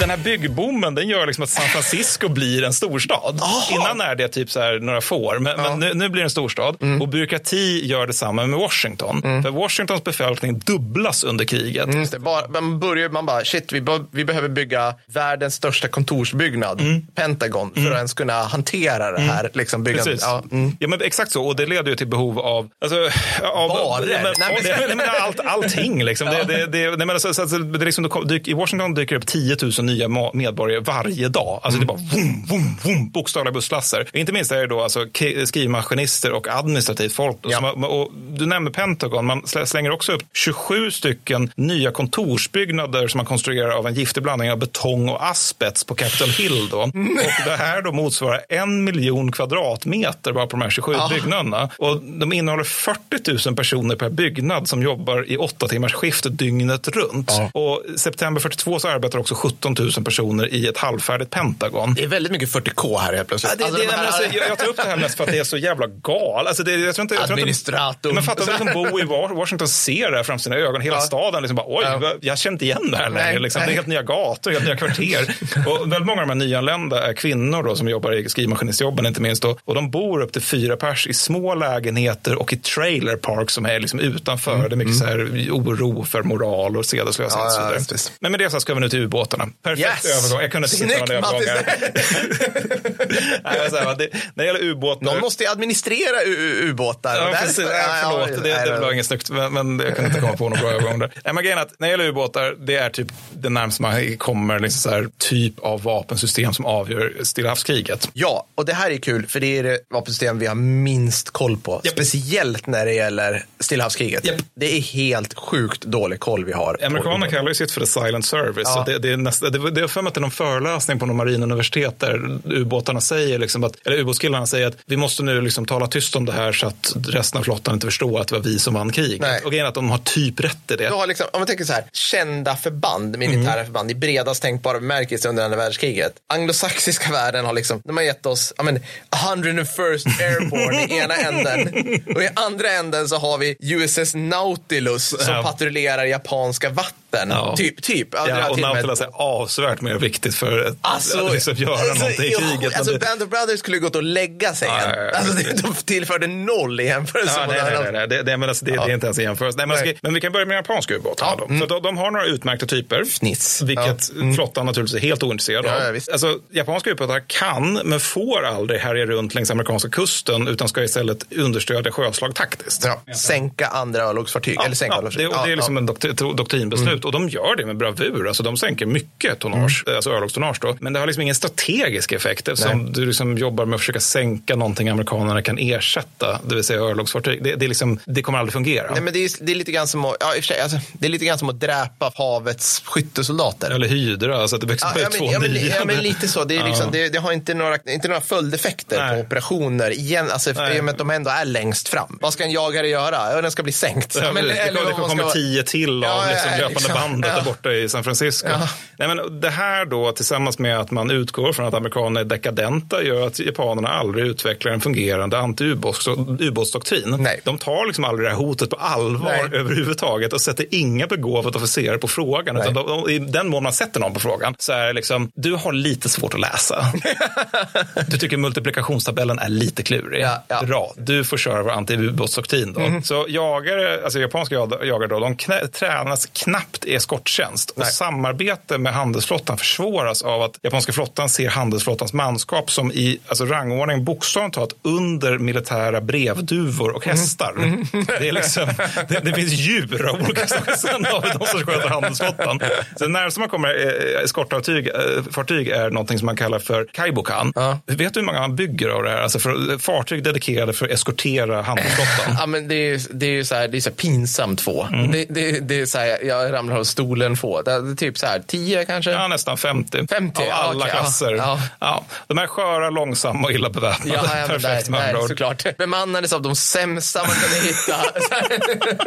Den här byggboomen den gör liksom att San Francisco blir en storstad. Innan är det typ så här några får, men, men nu, nu blir det en storstad. Mm. Och byråkrati gör detsamma med Washington. För Washingtons befolkning dubblas under kriget. Mm, det. Bara, man börjar man bara, shit, vi, be- vi behöver bygga världens största kontorsbyggnad, Pentagon, för att ens kunna hantera det här liksom, byggandet. Ja, mm. Ja, men exakt så. Och det leder ju till behov av... Alltså, av Barer? Nej, men, Nej, men- nej, men allt, allting. Liksom. Det, det, det, nej, men alltså, så, alltså, det är liksom, I Washington dyker det upp 10 000 nya medborgare varje dag. Alltså, Det är bara vum, vum, vum, bokstavliga busslaster. Inte minst är det då alltså, skrivmaskinister och administrativt folk. Då, som, och du nämner Pentagon. Man slä- slänger också upp 27 stycken nya kontorsbyggnader som man konstruerar av en giftig blandning av betong och asbest på Capitol Hill. Då. Och det här då motsvarar en miljon kvadratmeter bara på de här 27 Ah. byggnaderna. Och de innehåller 40 000 personer per byggnad som jobbar i åtta timmars skift dygnet runt. Och september 42 så arbetar också 17 000 personer i ett halvfärdigt Pentagon. Det är väldigt mycket 40K här helt plötsligt. Ja, det, Alltså, det, de här- alltså, jag, jag tar upp det här mest för att det är så jävla gal. Alltså, det, jag tror inte, jag tror inte, Administrator. men fatta att liksom bo i Wa- Washington ser det här framför sina ögon. Hela staden liksom bara, oj, vad- jag känner inte igen det här längre. Liksom. Det är helt nya gator, helt nya kvarter. och väldigt många av de här nyanlända är kvinnor då, som jobbar i skrivmaskinistjobben inte minst. Då. Och de bor upp till fyra pers i små lägenheter och i trailer park som är liksom utanför. Det är mycket så här oro för moral och sedeslöshet Mm. Ja, ja. Men med det så ska vi nu till ubåtarna. Perfekt Yes! övergång. Jag kunde inte hitta någon Snyggt, övergång. Nej, så här, va, det, när det gäller ubåtar. Någon måste ju administrera ubåtar. Ja, precis. Förlåt, det, nej, det var inget snyggt, men, men jag kunde inte komma på någon bra övergång där. Nej, men grejen att när det gäller ubåtar, det är typ det närmaste man kommer liksom så här, typ av vapensystem som avgör Stilla havskriget. Ja, och det här är kul för det är det vapensystem vi har minst koll på. Speciellt när det gäller Stillahavskriget. Det är helt sjukt dålig koll vi har. Amerikanerna kallar ju sitt för the silent service. Ja. Så det, det, är nästa, det, var- det för mig att det är någon föreläsning på någon marinuniversitet där ubåtarna säger, liksom att, eller ubåtskillarna säger att vi måste nu liksom tala tyst om det här så att resten av flottan inte förstår att det var vi som vann kriget. Nej. Och grejen är att de har typ rätt i det. Du har liksom, om man tänker så här, kända förband, militära Mm. förband i bredast tänkbara bemärkelse under andra världskriget. Anglosaxiska världen har liksom, de har gett oss, ja men, 101st Airborne i ena änden. Och i andra änden så har vi USS Nautilus som patrullerar japanska vatten. Ja. Typ, typ. Ja, Ja, och Nautilus är avsevärt mer viktigt för att Alltså, liksom göra alltså, någonting i ja, kriget. Alltså, det- Band of Brothers skulle gått och lägga sig Ja, ja, ja. Alltså, de tillförde noll i jämförelse Ja, nej, nej, nej, nej. Det, det, men alltså, det, det är inte ens en jämförelse. Nej, men, ska, men vi kan börja med japanska ubåtar. då. Så de, de har några utmärkta typer. Fniss. Vilket flottan naturligtvis är helt ointresserad Ja, ja, av. Alltså, japanska ubåtar kan, men får aldrig härja runt längs amerikanska kusten utan ska istället understödja sjöslag taktiskt. Ja. Sänka andra örlogsfartyg. eller sänka Ja, det, det är liksom en doktri- doktrinbeslut och de gör det med bravur. Alltså, de sänker mycket tonnage, alltså örlogstonnage. Då. Men det har liksom ingen strategisk effekt eftersom Nej. du liksom jobbar med att försöka sänka någonting amerikanerna kan ersätta, det vill säga örlogsfartyg. Det, det, liksom, det kommer aldrig fungera. Nej, men det, är, det är lite grann som att, ja, sig, alltså, det är lite grann som att dräpa havets skyttesoldater. Eller hydra, alltså att det växer Ja, på ja, men, ja, men, ja, men lite så. Det, är liksom, Ja. det, det har inte några, inte några följdeffekter på operationer. Igen, alltså, Nej. I och med att de ändå är längst fram. Vad ska en jagare göra? Ja, den ska bli sänkt. Ja, men, det, det, eller det kommer ska- tio till av ja, liksom, löpande liksom, bandet ja. där borta i San Francisco. Ja. Nej, men det här då tillsammans med att man utgår från att amerikanerna är dekadenta gör att japanerna aldrig utvecklar en fungerande anti-ubåtsdoktrin. De tar liksom aldrig det här hotet på allvar Nej. överhuvudtaget och sätter inga begåvade officerare på frågan. Utan de, de, I den mån man sätter någon på frågan så är det liksom, du har lite svårt att läsa. du tycker multiplikationstabellen är lite klurig. Ja, ja. Bra, du får köra vår anti-ubåtsdoktrin då. Mhm. Så jagare, alltså japanska jag- jagare då, de knä, tränas knappt i eskorttjänst. Och samarbete med handelsflottan försvåras av att japanska flottan ser handelsflottans manskap som i alltså rangordning bokstavligt talat under militära brevduvor och hästar. Det, är liksom, det, det finns djur av olika slag. Sen har vi de som sköter handelsflottan. Så närmast man kommer eh, eskortfartyg eh, fartyg är någonting som man kallar för kaibokan. Vet du hur många man bygger av det här? Alltså för, fartyg dedikerade för att eskortera handelsflottan. Ja, men det är det är ju så här, det är så pinsamt få. Mm. Det, det, det är så här, jag ramlar av stolen få. Det är typ så här, tio kanske? Ja, nästan 50. 50, av ja, alla ja. klasser. Ja. Ja. De är sköra, långsamma och illa beväpnade. Ja, ja, Perfekt med andra ord. såklart. Bemannades av de sämsta man kunde hitta.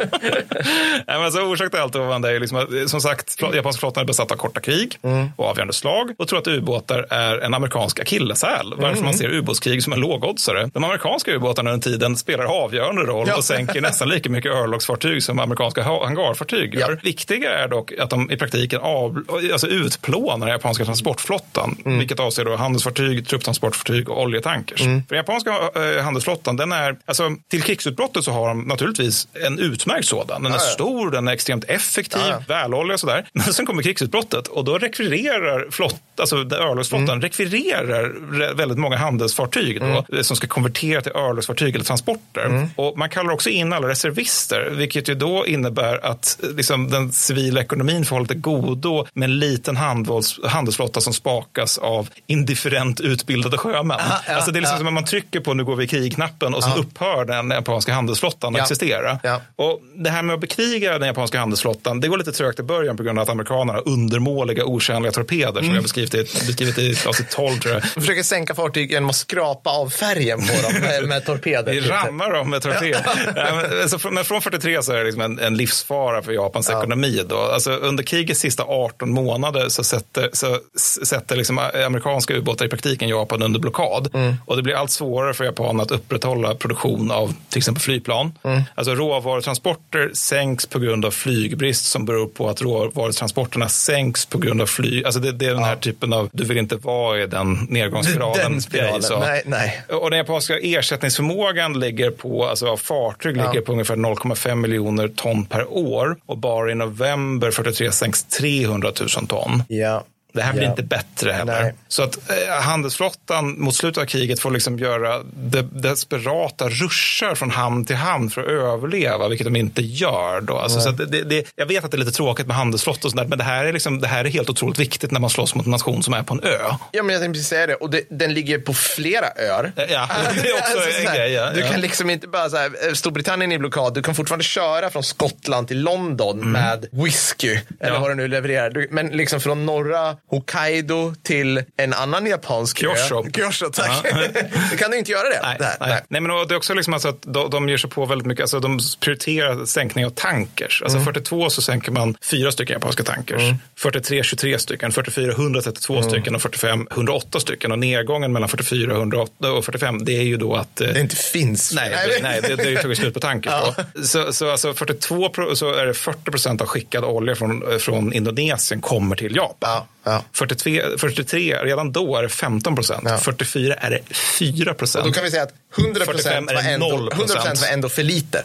Nej, men alltså, orsak till allt det är liksom att, som sagt, japanska flottan är besatt av korta krig Mm. och avgörande slag och tror att ubåtar är en amerikansk akilleshäl. Varför Mm. man ser ubåtskrig som en lågoddsare. De amerikanska ubåtarna under tiden spelar avgörande roll Ja. och sänker nästan lika mycket örlogsfartyg som amerikanska ha- hangarfartyg gör. Viktiga är dock att de i praktiken av, alltså utplånar den japanska transportflottan, Mm. vilket avser då handelsfartyg, trupptransportfartyg och oljetankers. För den japanska eh, handelsflottan, den är, alltså, till krigsutbrottet så har de naturligtvis en utmärkt sådan. Den är Ja, ja. stor, den är extremt effektiv, Ja, väloljig och sådär. Men sen kommer krigsutbrottet och då rekvirerar flott, alltså örlogsflottan Mm. rekvirerar re- väldigt många handelsfartyg då, eh, som ska konvertera till örlogsfartyg eller transporter. Mm. Och man kallar också in alla reservister, vilket ju då innebär att eh, liksom, den civila ekonomin får ha lite godo med en liten handels, handelsflotta som spakas av indifferent utbildade sjömän. Aha, ja, alltså det är liksom ja. som att man trycker på nu går vi i krig-knappen och så upphör den japanska handelsflottan att Ja. existera. Ja. Och det här med att bekriga den japanska handelsflottan, det går lite trögt i början på grund av att amerikanerna har undermåliga, otjänliga torpeder som Mm. jag har beskrivit i, beskrivit i avsnitt 12 tror jag. De försöker sänka fartyg genom att skrapa av färgen på dem med, med torpeder. Vi rammar dem med torped. Ja, men, alltså, från- men från 43 så är det liksom en, en livsfara för Japans Ja. ekonomi. Då. Alltså, under krigets sista 18 månader så sätter, så sätter liksom amerikanska ubåtar i praktiken Japan under blockad. Mm. Och det blir allt svårare för Japan att upprätthålla produktion av till exempel flygplan. Mm. Alltså råvarutransporter sänks på grund av flygbrist som beror på att råvarutransporterna sänks på grund av flyg. Alltså det, det är den här typen av, du vill inte vara i den nedgångsspiralen. Den spiralen. så. Nej, nej. Och den japanska ersättningsförmågan ligger på, alltså av fartyg Ja. ligger på ungefär 0,5 miljoner ton per år. Och bara i november 43 sänks 300 000 ton. Ja. Det här blir Ja. inte bättre heller. Nej. Så att eh, handelsflottan mot slutet av kriget får liksom göra de, desperata ruschar från hamn till hamn för att överleva, vilket de inte gör. Då. Alltså, Nej. så det, det, jag vet att det är lite tråkigt med handelsflott och sådär, men det här, är liksom, det här är helt otroligt viktigt när man slåss mot en nation som är på en ö. Ja, men jag tänkte precis säga det. Och det, den ligger på flera öar. Ja, det är också Alltså, en grej. Ja. Du Ja. kan liksom inte bara så här, eh, Storbritannien är i blockad, du kan fortfarande köra från Skottland till London med whisky, eller Mm. Ja. vad du nu levererar. Du, men liksom från norra Hokkaido till en annan japansk Kyosho. ö. Kyosho, tack. du kan du inte göra det? Nej, Där, nej. nej men det är också liksom alltså att de, de ger sig på väldigt mycket, alltså de prioriterar sänkning av tankers. Alltså 42 så sänker man fyra stycken japanska tankers. 43 23 stycken, 44 132 stycken och 45 108 stycken. Och nedgången mellan 44 108 och 45 det är ju då att Det inte finns. Nej, det, nej det, det tog slut på tankers då. Så, så alltså 42 pro, så är det 40 procent av skickad olja från, från Indonesien kommer till Japan. Ja, ja. 43, 43, redan då är det 15 procent. 44 är det 4 procent. Då kan vi säga att 100 45 är var, ändå, 0%. 100 var ändå för lite.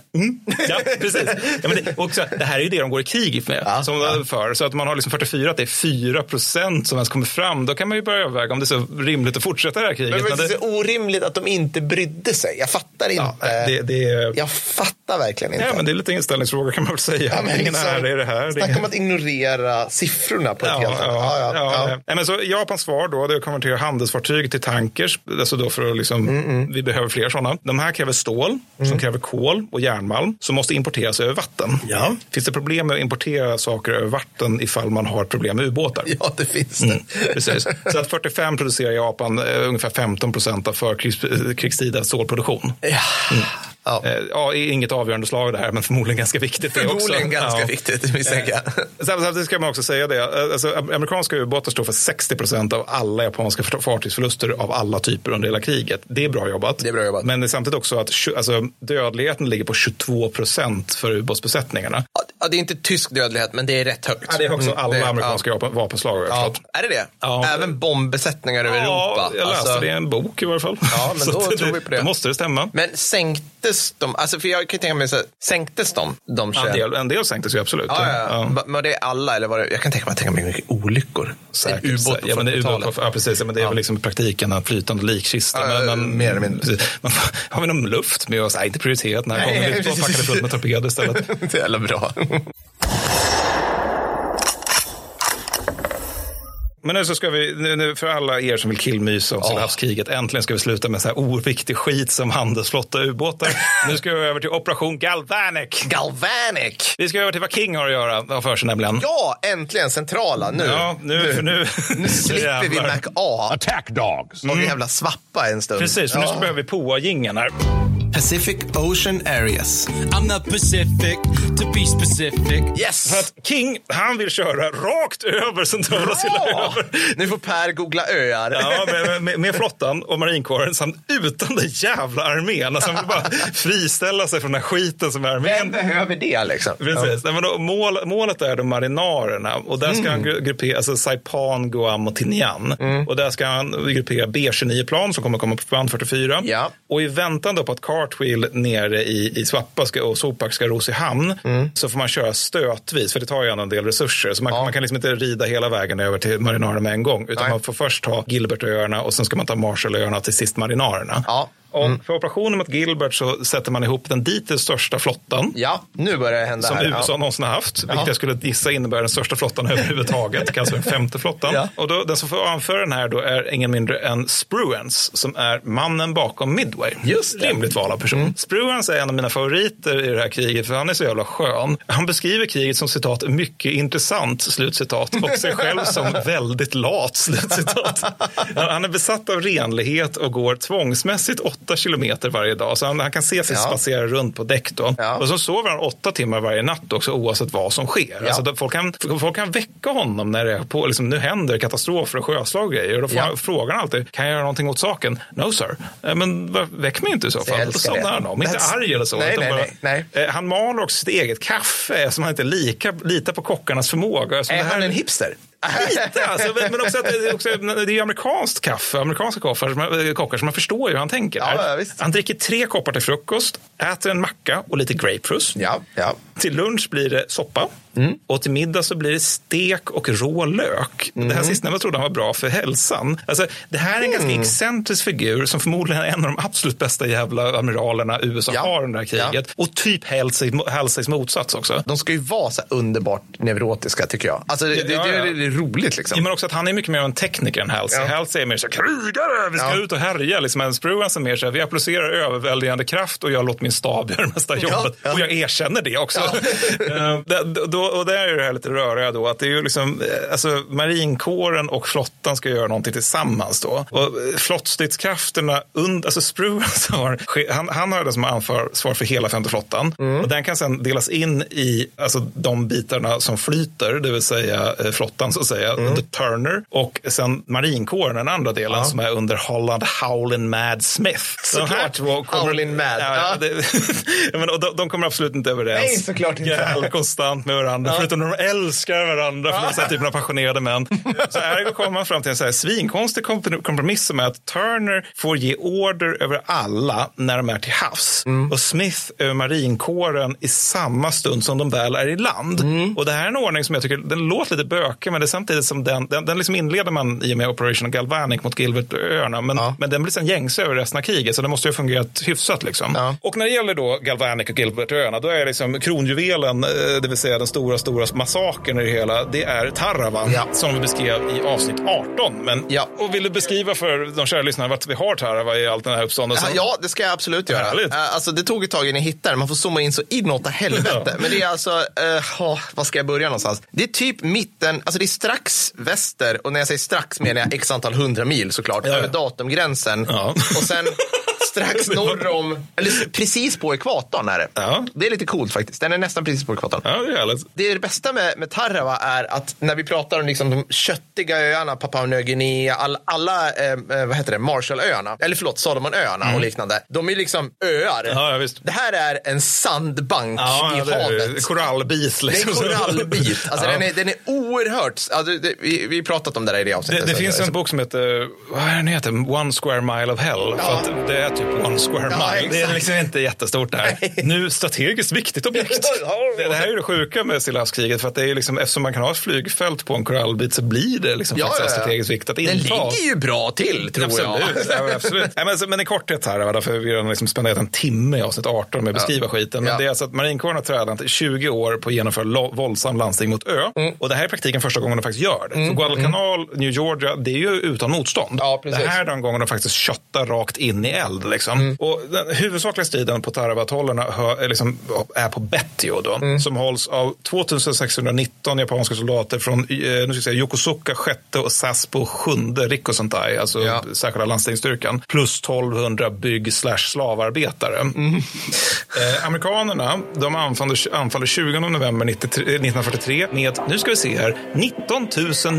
Ja, precis. Ja, men det, också, det här är ju det de går i krig med. som för. Så att man har liksom 44, att det är 4 procent som ens kommer fram. Då kan man ju börja överväga om det är så rimligt att fortsätta det här kriget. Men det Men är det, så orimligt att de inte brydde sig. Jag fattar inte. ja, det, det, Jag fattar verkligen inte. ja, men det är lite inställningsfråga kan man väl säga. Ja, men Ingen liksom, är det här. Är Snacka om att ignorera siffrorna på ett Ja, helt annat ja, ja. Nej, men så Japans svar då, det är att konvertera handelsfartyg till tankers. Alltså då för att liksom, Mm, Vi behöver fler sådana. De här kräver stål, som kräver kol och järnmalm, som måste importeras över vatten. Ja. Finns det problem med att importera saker över vatten ifall man har problem med ubåtar? Ja, det finns det. Mm, precis. Så att 45 producerar Japan eh, ungefär 15 procent av förkrigstida stålproduktion. Ja. Ja. Eh, Ja, inget avgörande slag det här, men förmodligen ganska viktigt. Det också. Förmodligen ganska Ja. viktigt, misstänker jag. Sam- Samtidigt ska man också säga det. eh, Alltså, amerikanska ubåtar står för 60 procent av alla japanska fart- fartygsförluster av alla typer under hela kriget. Det är bra jobbat. Det är bra jobbat. Men det är samtidigt också att alltså, dödligheten ligger på 22 procent för ubåtsbesättningarna. Ja, det är inte tysk dödlighet, men det är rätt högt. Ja, det är också Mm, alla det- amerikanska vapen- vapenslag. Ja. Är det det? Ja. Även bombbesättningar över Ja, Europa? jag läste Alltså- det i en bok i varje fall. Ja, men då tror vi på det. Då måste det stämma. Men sänktes de, alltså för jag kan tänka mig så här, sänktes de? de En 21? del, en del sänktes ju absolut. Ja, ja, ja. Va- Var det alla eller var det, jag kan tänka mig, tänka mig mycket olyckor. Säkert. En ubåt på ja, men det är ubåt 40-talet. på, ja, precis. Men det är väl liksom i praktiken en flytande likkista. Ja, men, men, mer eller mindre. Man, har vi någon luft med oss? Nej, inte prioriterat. Nej, Nej, kommer vi packade fullt med torpeder istället. det är jävla bra. Men nu så ska vi, nu, nu för alla er som vill killmysa om Stilla havskriget, äntligen ska vi sluta med så här oviktig skit som handelsflotta och ubåtar. nu ska vi över till Operation Galvanic. Galvanic! Vi ska över till vad King har att göra, för sig nämligen. Ja, äntligen centrala nu. Ja, nu, för nu, Nu slipper vi. Mac A Attack dogs. och jävla svappa en stund. Precis, för nu Ja. så behöver vi poa-jingeln här. Pacific Ocean Areas. I'm not Pacific, to be specific. Yes! För att King, han vill köra rakt över centrala över. Nu får Per googla öar. Ja, med, med, med flottan och marinkåren samt utan den jävla armén. Alltså, han vill bara friställa sig från den här skiten som är Vem armén. behöver det liksom? Precis. Nej, men då, mål, målet är de marinarerna och där ska han gru- gruppera alltså Saipan, Guam och Tinian. Och där ska han gruppera B29-plan som kommer komma på förband 44. Ja. Och i väntan då på att Cartwheel nere i, i Swappa ska, och Sopak ska ros i hamn så får man köra stötvis för det tar ju ändå en del resurser. Så man, man kan liksom inte rida hela vägen över till marinarerna med en gång utan Nej. man får först ta Gilbertöarna och sen ska man ta Marshallöarna till sist marinarerna. Ja. Och för operationen mot Gilbert så sätter man ihop den dittills största flottan Ja, nu börjar det hända som här. USA Ja. någonsin har haft, vilket Ja. jag skulle gissa innebär den största flottan överhuvudtaget, kallas för den femte flottan. Ja. Och då, den som får anföra den här då är ingen mindre än Spruance, som är mannen bakom Midway. Just det. Rimligt val av person. Spruance är en av mina favoriter i det här kriget, för han är så jävla skön. Han beskriver kriget som citat, mycket intressant, slutcitat, och sig själv som väldigt lat, slutcitat. Han är besatt av renlighet och går tvångsmässigt åtta kilometer varje dag, så han, han kan se sig Ja. spatsera runt på däck då. Ja. Och så sover han åtta timmar varje natt också oavsett vad som sker. Ja. Alltså, folk, kan, folk kan väcka honom när det är på, liksom, nu händer katastrofer och sjöslag och grejer. Och då får han, frågar han alltid, kan jag göra någonting åt saken? No sir. Eh, Men väck mig inte i så fall. Då somnar han om. Inte arg eller så. Nej, nej, bara, nej, nej. Eh, Han maler också sitt eget kaffe som han inte lika, litar på kockarnas förmåga. Är han en hipster? Lite, alltså, men- också att det är, också, det är ju amerikanskt kaffe, amerikanska som- eh, kockar, så man förstår ju hur han tänker. Ja, han dricker tre koppar till frukost, äter en macka och lite grapefrukt. Ja, ja. Till lunch blir det soppa Mm. och till middag så blir det stek och rå lök. Det Mm. här sistnämnda trodde han var bra för hälsan. Alltså, det här är en ganska excentrisk figur som förmodligen är en av de absolut bästa jävla amiralerna USA Ja. har under det här kriget. Och typ Halseys motsats också. De ska ju vara så underbart neurotiska tycker jag. Alltså det, det, Ja, det, ja. det är roligt liksom. Ja, men också att han är mycket mer av en tekniker än Halsey. Ja. Halsey är mer så här, krigare, vi ska Ja. ut och härja. Liksom, en Spruance är mer så här, vi applicerar överväldigande kraft och jag låter min stab gör det mesta jobbet. ja. Och jag erkänner det också. Eh, det- då, och där är det här lite röriga då, att det är ju liksom, eh, alltså marinkåren och flottan ska göra någonting tillsammans då. Och eh, flottstridskrafterna, und, alltså Spruance har, han, han har det som ansvar för hela femte flottan. Och den kan sedan delas in i alltså, de bitarna som flyter, det vill säga eh, flottan så att säga, under Turner. Och sen marinkåren, den andra delen som är under Holland Howlin Mad Smith. Såklart. Howlin Mad. Ja, Ja. det, ja, men, och de, de kommer absolut inte överens. Nej, såklart inte. Gräl konstant med varandra, Ja. förutom när de älskar varandra, för de är så här typen av passionerade män. Så här kommer man fram till en så här svinkonstig komp- kompromiss som är att Turner får ge order över alla när de är till havs Mm. och Smith över marinkåren i samma stund som de väl är i land. Mm. Och det här är en ordning som jag tycker, den låter lite bökig, men det är samtidigt som den, den, den liksom inleder man i och med Operation Galvanic mot Gilbertöarna, men, men den blir sen gängse över resten av kriget, så det måste ju ha fungerat hyfsat. Liksom. Och när det gäller då Galvanic och Gilbertöarna, då är liksom kronjuvelen, eh, det vill säga den stora, stora massakern i det hela, det är Tarawa, som vi beskrev i avsnitt 18. Men, Och vill du beskriva för de kära lyssnarna vart vi har Tarawa i allt den här uppståndelsen? Ja, det ska jag absolut göra. Härligt. Eh, Alltså, det tog ett tag innan jag hittade det. Man får zooma in så inåt helvete. Men det är alltså, uh, oh, vad ska jag börja någonstans? Det är typ mitten, alltså det är strax väster, och när jag säger strax menar jag x antal hundra mil såklart, över datumgränsen. Och sen strax norr om, eller precis på ekvatorn är det. Det är lite coolt faktiskt. Den är nästan precis på ekvatorn. Ja, det är härligt. Det, är det bästa med, med Tarawa är att när vi pratar om liksom de köttiga öarna, Papua Nya Guinea, all, alla eh, eh, vad heter det, Marshallöarna, eller förlåt, Salomonöarna Mm. och liknande. De är liksom öar. Ja, ja, visst. Det här är en sandbank Ja, i det havet. korallbit. Det är Liksom. en korallbit. Alltså, Ja. den, är, den är oerhört... Alltså, det, vi vi pratat om det där i det Det, avsnittet. det så- finns en bok som heter, vad är den heter? One square mile of hell. För det är typ one square Ja, mile. det är liksom inte jättestort där. Nu strategiskt viktigt objekt. det, det här är ju det sjuka med Stilla havskriget. För att det är liksom, eftersom man kan ha ett flygfält på en korallbit så blir det liksom Ja, faktiskt ja, ja. strategiskt viktigt att Den inta. ligger ju bra till, tror absolut. jag. Ja, absolut. Nej, men, så- men i korthet här, för vi har liksom spenderat en timme i avsnitt 18 med att beskriva skiten. Men Ja. det är alltså att marinkåren har tränat i 20 år på att genomföra våldsam landstigning mot ö. Mm. Och det här är i praktiken första gången de faktiskt gör det. För Guadalcanal, New Georgia, det är ju utan motstånd. det här är den gången de faktiskt köttar rakt in i eld. Liksom. Mm. Och den huvudsakliga striden på är liksom, är på Betio då, Mm. som hålls av 2619 japanska soldater från eh, nu ska jag säga, Yokosuka sjätte och Saspo sjunde Rikkosentai, alltså särskilda landstigningsstyrkan, plus 1200 bygg slash slavarbetare. Mm. Eh, amerikanerna de anfaller, anfaller 20 november 93, eh, 1943 med, nu ska vi se här, 19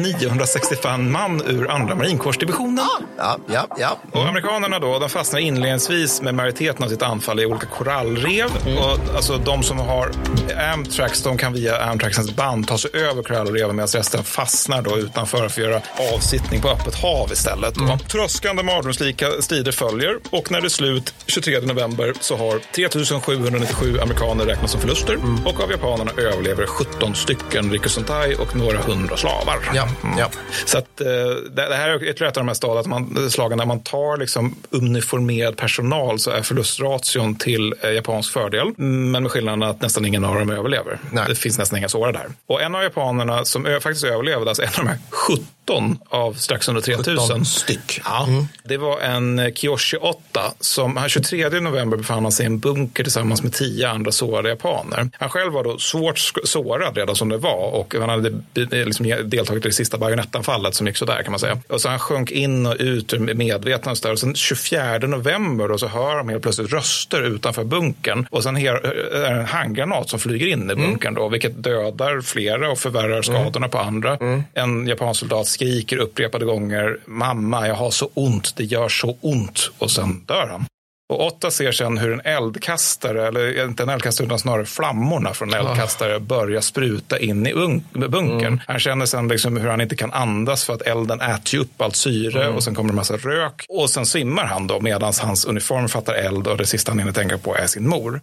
965 man ur andra marinkårsdivisionen. Ja, ja, ja. Och amerikanerna då, de fastnar inledningsvis med majoriteten av sitt anfall i olika korallrev. Och alltså de som har Amtrax, de kan via Amtraxens band ta sig över korallreven medan resten fastnar då utanför för att göra avsittning på öppet hav istället. Då. Tröskande mardrömslika strider följer och när det är slut 23 november så har 3797 amerikaner räknats som förluster och av japanerna överlever 17 stycken Rikusentai och några hundra slavar. Ja, ja. Så att, eh, det, här är ett av de här staden, att man, slagen där man tar liksom uniformerad personal så är förlustration till eh, japansk fördel. Men med skillnaden att nästan ingen av dem överlever. Det finns nästan inga sårade där. Och en av japanerna som faktiskt överlevde, alltså en av de här 17 av strax under 3000. 17 styck. Ja, det var en eh, Kiyoshi 8 som han 23 november befann han sig i en bunker tillsammans med tio andra sårade japaner. Han själv var då svårt sårad redan som det var och han hade be- liksom deltagit i det sista bajonettanfallet som gick sådär kan man säga. Och så han sjönk in och ut ur medvetande och, sen 24 november då så hör de helt plötsligt röster utanför bunkern och sen her- är det en handgranat som flyger in i bunkern då, vilket dödar flera och förvärrar skadorna på andra. En japansk soldat skriker upprepade gånger mamma, jag har så ont, det gör så ont och sen dör han. Och Otta ser sen hur en eldkastare, eller inte en eldkastare utan snarare flammorna från en eldkastare börjar spruta in i un- bunkern. Han känner sen liksom hur han inte kan andas för att elden äter ju upp allt syre och sen kommer det massa rök. Och sen svimmar han då medan hans uniform fattar eld och det sista han hinner tänka på är sin mor.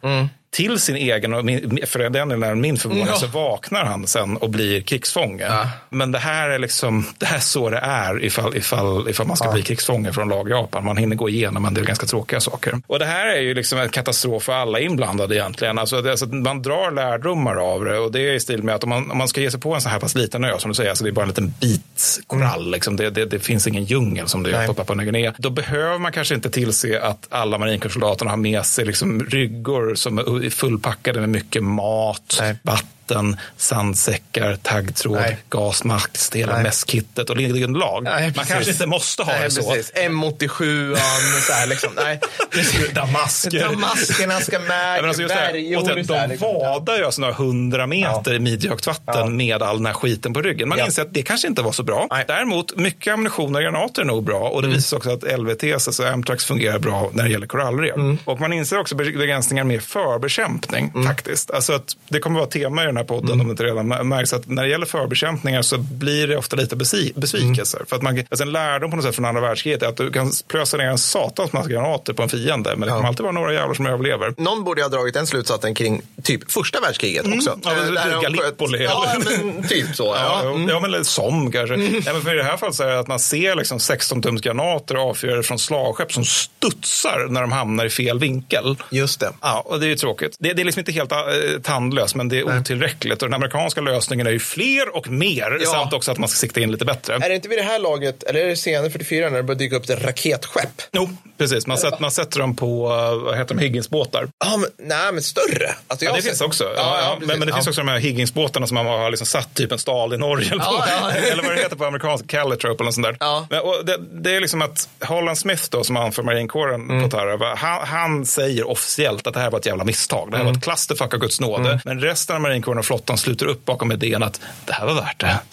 Till sin egen, och min, för den delen min förvåning, Ja. så vaknar han sen och blir krigsfånge. Men det här är liksom, det här är så det är ifall, ifall, ifall man ska bli krigsfånge från lag Japan. Man hinner gå igenom en del ganska tråkiga saker. Och det här är ju liksom en katastrof för alla inblandade egentligen. Alltså, det, alltså, man drar lärdomar av det och det är i stil med att om man, om man ska ge sig på en sån här pass liten ö, som du säger, alltså det är bara en liten bit korall, liksom. det, det, det finns ingen djungel som det gör på Papua Nya Guinea. Då behöver man kanske inte tillse att alla marinkårssoldaterna har med sig liksom ryggor som är fullpackade med mycket mat, vatten, sandsäckar, taggtråd, Nej. gasmask, hela Nej. mässkittet och. Nej, Man kanske inte måste ha Nej, det så. precis. M87, så här liksom. Nej. Damasker. Damaskerna ska med, Ja, alltså så här, de liksom. vadar ju alltså några hundra meter i midjehögt vatten med all den här skiten på ryggen. Man Ja. inser att det kanske inte var så bra. Däremot, mycket ammunition och granater är nog bra och det Mm. visar också att LVTs, alltså Amtrax, fungerar bra när det gäller korallrev. Mm. Och man inser också begränsningar med förbekämpning faktiskt. Alltså att det kommer vara tema i den här podden Mm. om inte redan märks att när det gäller förbekämpningar så blir det ofta lite besvikelser. Mm. För att man, alltså en lärdom på något sätt från andra världskriget är att du kan plösa ner en satans massa granater på en fiende, men det kommer alltid vara några jävlar som överlever. Någon borde ha dragit den slutsatsen kring typ första världskriget också. Mm. Ja, Eh, men där de Gallipoli. Ja, men typ så. Ja, Ja. ja, Mm. ja men som kanske. Nej, men för I det här fallet så är det att man ser liksom 16-tums granater avfyrade från slagskepp som studsar när de hamnar i fel vinkel. Just det. Ja, och det är ju tråkigt. Det, det är liksom inte helt äh, tandlöst, men det är otillräckligt. Och den amerikanska lösningen är ju fler och mer, Ja. samt också att man ska sikta in lite bättre. Är det inte vid det här laget, eller är det senare 44 när det börjar dyka upp ett raketskepp? Jo, precis. Man, sätter, man sätter dem på, äh, vad heter de, Higginsbåtar. Ja, men, nej, men större. Alltså, Ja, det finns också. Ja, Ja, men, men det finns också de här Higginsbåtarna som man har liksom satt typ en stal i Norge. Eller, på, eller vad det heter på amerikanska, Calitrope eller sånt där. Men, och det, det är liksom att Holland Smith då, som anför marinkåren Mm. på Tarawa, han, han säger officiellt att det här var ett jävla misstag. Det här Mm. var ett clusterfuck av Guds nåde. Men resten av marinkåren och flottan sluter upp bakom idén att det här var värt det.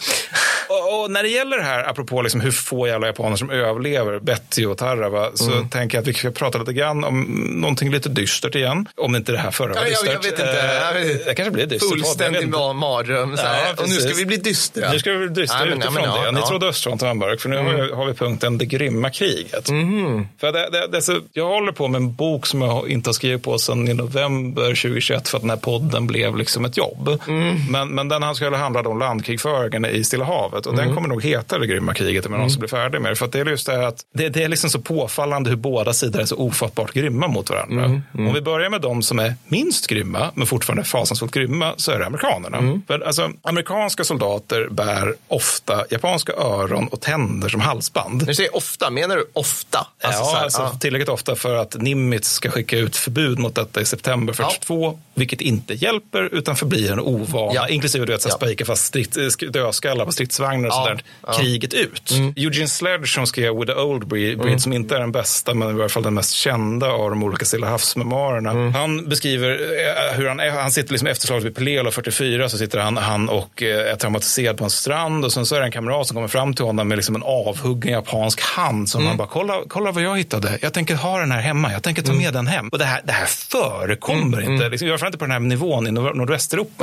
Och, och när det gäller det här, apropå liksom hur få jävla japaner som överlever Betty och Tarawa, så Mm. tänker jag att vi ska prata lite grann om någonting lite dystert igen. Om inte det här förra var Ja, dystert. jag vet inte. Jag vet Eh. Det kanske blir dystert. Fullständig mardröm. Ja, och nu ska vi bli dystra. Nu ska vi bli dystra Ja, men- ja, utifrån men det. Ni trodde östfronten var mörk, för nu har, vi, har vi punkten Det grymma kriget. Mhm. För det, det, det, så, jag håller på med en bok som jag inte har skrivit på sedan i november 2021 för att den här podden blev liksom ett jobb. Mm. Men, men den här skulle handla om landkrigföringen i Stilla havet och den Mm. kommer nog heta Det grymma kriget om jag någonsin blir färdig med det. För att det är just det att det, det är liksom så påfallande hur båda sidor är så ofattbart grymma mot varandra. Mm, mm. Om vi börjar med de som är minst grymma, men fortfarande fasansfullt grymma, så är det amerikanerna. Mm. För alltså, amerikanska soldater bär ofta japanska öron och tänder som halsband. Du säger ofta, menar du ofta? Alltså, ja, så här, alltså, ja. tillräckligt ofta för att Nimitz ska skicka ut förbud mot detta i september 42, vilket inte hjälper utan förblir en ovana, Ja. inklusive du vet, Ja. spika fast strids, sk- dödskallar på stridsvagnar och Ja. sådär, Ja. kriget ut. Mm. Eugene Sledge som skrev With the Old Breed, Mm. som inte är den bästa, men i varje fall den mest kända av de olika Stilla havsmemoarerna. Mm. Han beskriver eh, hur han, han sitter liksom efter slaget vid Pelelo 44, så sitter han, han och eh, är traumatiserad på en strand och sen så är det en kamrat som kommer fram till honom med liksom en avhuggen japansk hand som Mm. han bara, kolla, kolla vad jag hittade. Jag tänker ha den här hemma, jag tänker ta med den hem. Och det här, det här förekommer Mm. inte, Mm. liksom, i alla fall inte på den här nivån i nord-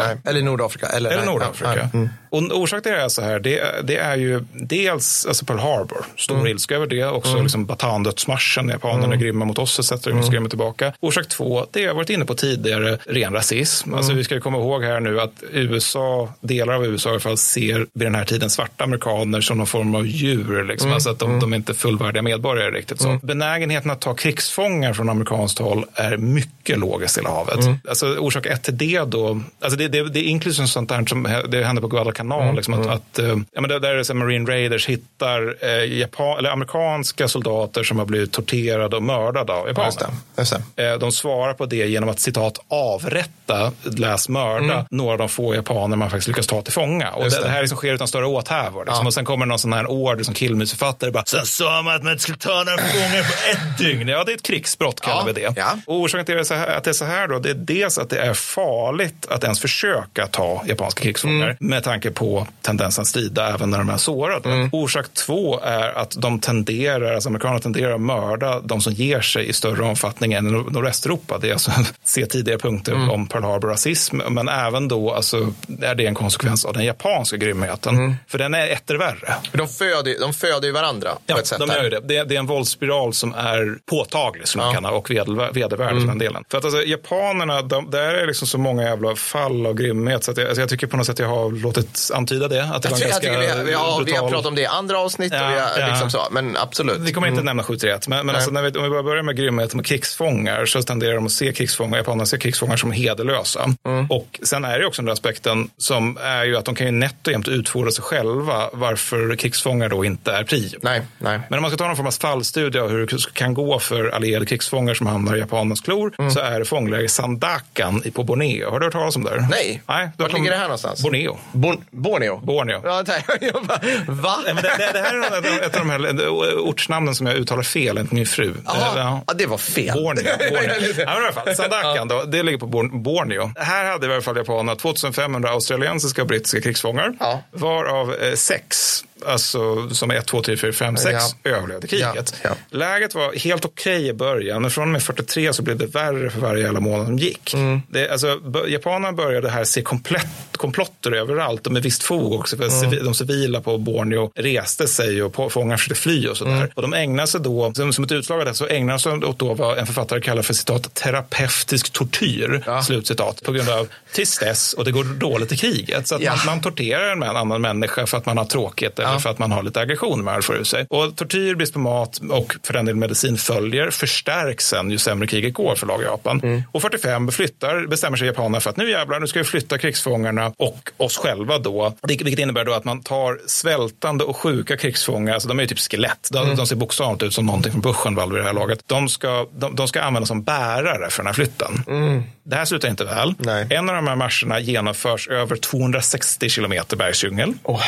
nordvästeuropa. Eller Nordafrika. Eller, Eller nej, Nordafrika. Mm. Och orsaken till det är så här, det, det är ju dels alltså Pearl Harbor, stor Mm. ilska över det, också Mm. liksom Batandödsmarschen, japanerna Mm. grymma mot oss etc. Mm. skrämmer tillbaka. Orsak två, det har jag varit inne på tidigare, ren rasism. Alltså Mm. vi ska ju komma ihåg här nu att USA, delar av USA i alla fall, ser vid den här tiden svarta amerikaner som någon form av djur, liksom. Mm. alltså att de, Mm. de är inte fullvärdiga medborgare riktigt. Så. Benägenheten att ta krigsfångar från amerikanskt håll är mycket låg i Stilla havet. Alltså, orsak ett till det då, alltså det, det, det är inklusive sånt där som det händer på Guadalcanal, Mm. liksom att, Mm. att eh, ja, men där, där är det så Marine Raiders hittar eh, Japan, eller amerikanska soldater som har blivit torterade och mördade av Ja, just japaner. det. Just det. Eh, De svarar på det genom att citat avrätta, läs mörda, Mm. några av de få japaner man faktiskt lyckas ta till fånga. Och det, det. det här liksom sker utan större åthävor. Liksom. Ja. Och sen kommer någon sån här order som killmusförfattare bara, sen sa man att man inte skulle ta några fångar på ett dygn. Ja, det är ett krigsbrott kallar Ja. vi det. Ja. Och orsaken till det att det är så här då, det är dels att det är farligt att ens försöka försöka ta japanska krigsfångar med tanke på tendensen att strida även när de är sårade. Orsak två är att de tenderar, alltså amerikanerna tenderar att mörda de som ger sig i större omfattning än Nordvästeuropa. Det är alltså, se tidigare punkter om Pearl Harbor rasism, men även då alltså, är det en konsekvens av den japanska grymheten. För den är etter värre. De föder, de föder ju varandra Ja, på ett sätt. de gör det. det. är- Det är en våldsspiral som är påtaglig skulle man Ja. kalla och vedervärdig Mm. för den delen. För att alltså, japanerna, de, där är liksom så många jävla fall av grymhet så jag, alltså, jag tycker på något sätt jag har låtit antyda det. Att det Jag var jag ganska tycker vi, har, vi, har, vi har brutal- pratat om det i andra avsnitt och Ja, vi har, ja. liksom så. Men absolut. Vi kommer inte Mm. nämna 731, men, men alltså, när vi, om vi bara börjar med grymhet med krigsfångar så tenderar de att se krigsfångar, japanerna ser krigsfångar som hederlösa. Mm. Och sen är det också den där aspekten som är ju att de kan ju nätt och jämt utfodra sig själva varför krigsfångar då inte är prio. Nej, nej. Men om man ska ta någon form av fallstudie av hur det kan gå för allierade krigsfångar som hamnar i japanernas klor Mm. så är det fångläger Sandakan i- på Borneo. Har du hört talas om det? Nej. Nej Vart ligger det här någonstans? Borneo. Bon, Borneo? Borneo. Ja, jag bara, va? Nej, men det, det, här är ett- av de här ortsnamnen som jag uttalar fel enligt min fru. Jaha. Eh, ja. Ja, det var fel. Borneo. Borneo. ja, men i alla fall, Sandakan då, det ligger på Born- Borneo. Här hade i alla fall japanerna 2500 australiensiska och brittiska krigsfångar. Varav eh, sex, alltså som är 1, 2, 3, 4, 5, 6 överlevde kriget. Ja, Läget var helt okej i början, men från och med 43 så blev det värre för varje jävla månad som gick. Mm. Det, alltså, japanerna började här se komplett, komplotter överallt och med visst fog också. För Mm. De civila på Borneo reste sig och fångar försökte fly och sådär. Mm. Och de ägnade sig då, som, ett utslag av det, så ägnade de sig åt då vad en författare kallar för citat terapeutisk tortyr. Slutcitat. På grund av tristess och det går dåligt i kriget. Så att Ja. man, man torterar en annan människa för att man har tråkigt eller för att man har lite aggression man får ur sig. Och tortyr, brist på mat och för den delen medicin följer förstärks sen ju sämre kriget går för lag Japan. Mm. Och 45 flyttar, bestämmer sig japanerna för att nu jävlar, nu ska vi flytta krigsfångarna och oss själva då. Vilket innebär då att man tar svältande och sjuka krigsfångar, alltså de är ju typ skelett. De, Mm. de ser bokstavligt ut som någonting från Buchenwald vid det här laget. De ska, de, de ska användas som bärare för den här flytten. Mm. Det här slutar inte väl. En av de här marscherna genomförs över 260 kilometer bergsdjungel. Åh,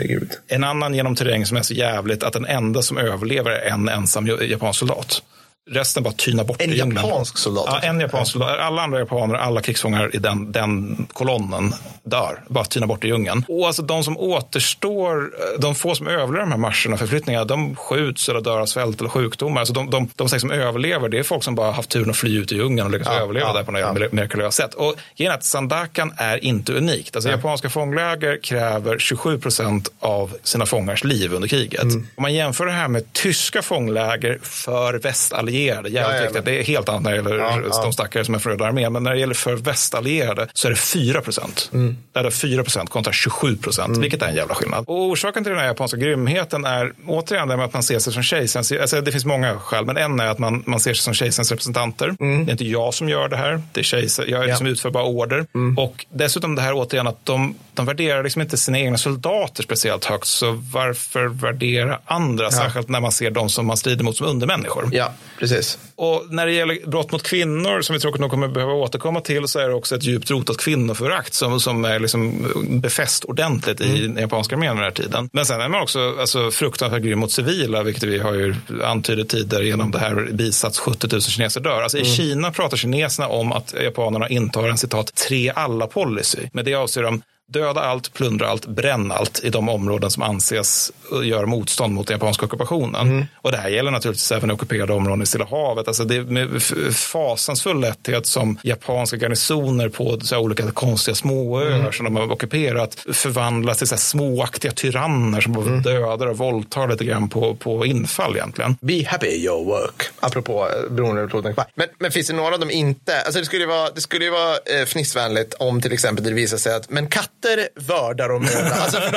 herregud. En annan genom terräng som är så jävligt att den enda som överlever är en ensam japansk soldat. Resten bara tynar bort En i djungeln. japansk soldat? Ja, en japansk soldat. Alla andra japaner, alla krigsfångar i den, den kolonnen dör. Bara tynar bort i djungeln. Och alltså de som återstår, de få som överlever de här marscherna, förflyttningarna, de skjuts eller dör av svält eller sjukdomar. Alltså de, de, de sex som överlever, det är folk som bara haft turen att fly ut i djungeln och lyckas Ja, överleva ja, där på något ja. ja. mirakulöst sätt. Och är att Sandakan är inte unikt. Alltså, japanska fångläger kräver 27 procent av sina fångars liv under kriget. Mm. Om man jämför det här med tyska fångläger för västallierade, jävligt Ja, viktigt. Det är helt annat när det gäller Ja, de stackare som är från Röda armén. Men när det gäller för västallierade så är det 4 procent. Mm. Där är det 4 procent kontra 27 procent, vilket är en jävla skillnad. Och orsaken till den här japanska grymheten är återigen det med att man ser sig som kejsarens, alltså det finns många skäl, men en är att man, man ser sig som kejsarens representanter. Mm. Det är inte jag som gör det här, det är kejsar, jag är liksom utför bara order. Och dessutom det här återigen att de, de värderar liksom inte sina egna soldater speciellt högt, så varför värdera andra, särskilt när man ser de som man strider mot som undermänniskor. Ja, precis. Och när det gäller brott mot kvinnor, som vi tråkigt nog kommer behöva återkomma till, så är det också ett djupt rotat kvinnoförakt som, som är liksom befäst ordentligt i den japanska armén den här tiden. Men sen är man också alltså, fruktansvärt grym mot civila, vilket vi har ju antydit tidigare genom det här bisats 70 000 kineser dör. Alltså, I Mm. Kina pratar kineserna om att japanerna intar en citat tre alla-policy. Med det avser de Döda allt, plundra allt, bränn allt i de områden som anses göra motstånd mot den japanska ockupationen. Mm. Och det här gäller naturligtvis även ockuperade områden i Stilla havet. Alltså det är med fasansfull lätthet som japanska garnisoner på så olika konstiga småöar Mm. som de har ockuperat förvandlas till så småaktiga tyranner som mm. dödar och våldtar lite grann på, på infall egentligen. Be happy your work. Apropå eh, kvar. Men, men finns det några av dem inte? Alltså det skulle ju vara, det skulle ju vara eh, fnissvänligt om till exempel det visar sig att men katter vördar och mördar. alltså för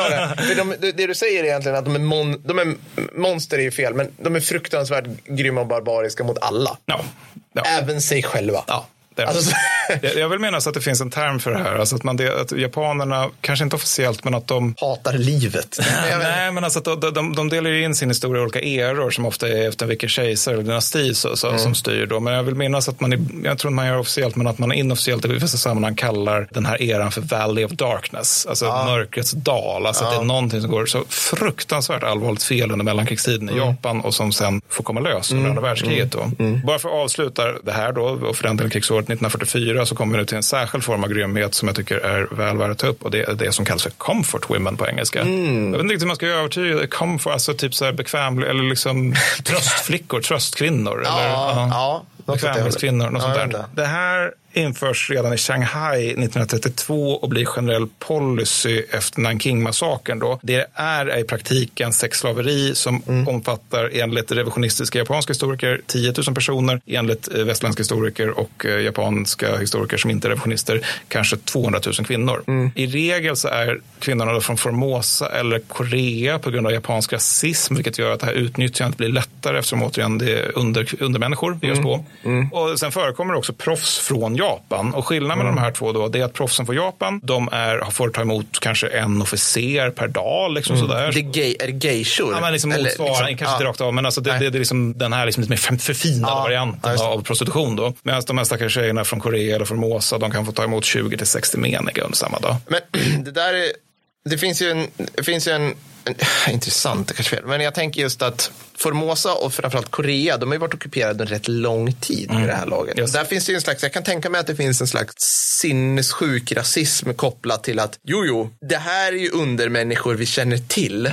för de, det, du säger är egentligen att de är, mon, de är monster är ju fel, men de är fruktansvärt grymma och barbariska mot alla. Ja. Även sig själva. Ja. Det. Alltså, Jag jag vill minnas att det finns en term för det här. Alltså att, man, det, att japanerna, kanske inte officiellt, men att de... Hatar livet. Nej, men alltså att de, de, de delar ju in sin historia i olika eror som ofta är efter vilken kejsare eller dynasti så, så, Mm. som styr. Då. Men jag vill minnas att man, jag tror inte man gör officiellt, men att man inofficiellt i vissa sammanhang kallar den här eran för Valley of Darkness. Alltså mörkrets dal. Alltså att det är någonting som går så fruktansvärt allvarligt fel under mellankrigstiden i Japan och som sen får komma lös under Mm. andra världskriget. Då. Bara för att avsluta det här då, och för den delen krigsåret 1944 1944 så kommer nu till en särskild form av grymhet som jag tycker är väl värd att ta upp och det är det som kallas för comfort women på engelska. Mm. Jag vet inte riktigt hur man ska övertyga comfort, alltså typ så här bekväm, eller liksom tröstflickor, tröstkvinnor. Ja, eller, ja, det bekvämlighetskvinnor, något sånt där. Det här införs redan i Shanghai 1932 och blir generell policy efter Nanking-massakern. Då. Det är i praktiken sexslaveri som Mm. omfattar enligt revisionistiska japanska historiker 10 000 personer, enligt eh, västländska historiker och eh, japanska historiker som inte är revisionister kanske 200 000 kvinnor. Mm. I regel så är kvinnorna då från Formosa eller Korea på grund av japansk rasism, vilket gör att det här utnyttjandet blir lättare eftersom återigen det är under, undermänniskor det görs Mm. på. Och sen förekommer det också proffs från Japan. Och skillnaden mellan Mm. de här två då, det är att proffsen från Japan, de är, får ta emot kanske en officer per dag. Liksom Mm. sådär. Det är, gay, är det geishor? Ja, men liksom motsvarande, liksom- kanske ja. rakt av, men alltså det, det, det är liksom den här liksom lite mer förfinade varianten av prostitution. Då. Medan de här stackars tjejerna från Korea eller från Mosa, de kan få ta emot 20 till 60 meniga under samma dag. Men det där är, det finns ju en, det finns ju en intressant, det kanske fel, men jag tänker just att Formosa och framförallt Korea, de har ju varit ockuperade en rätt lång tid vid det här laget. Där finns det en slags, jag kan tänka mig att det finns en slags sinnessjuk rasism kopplat till att jo, jo, det här är ju undermänniskor vi känner till.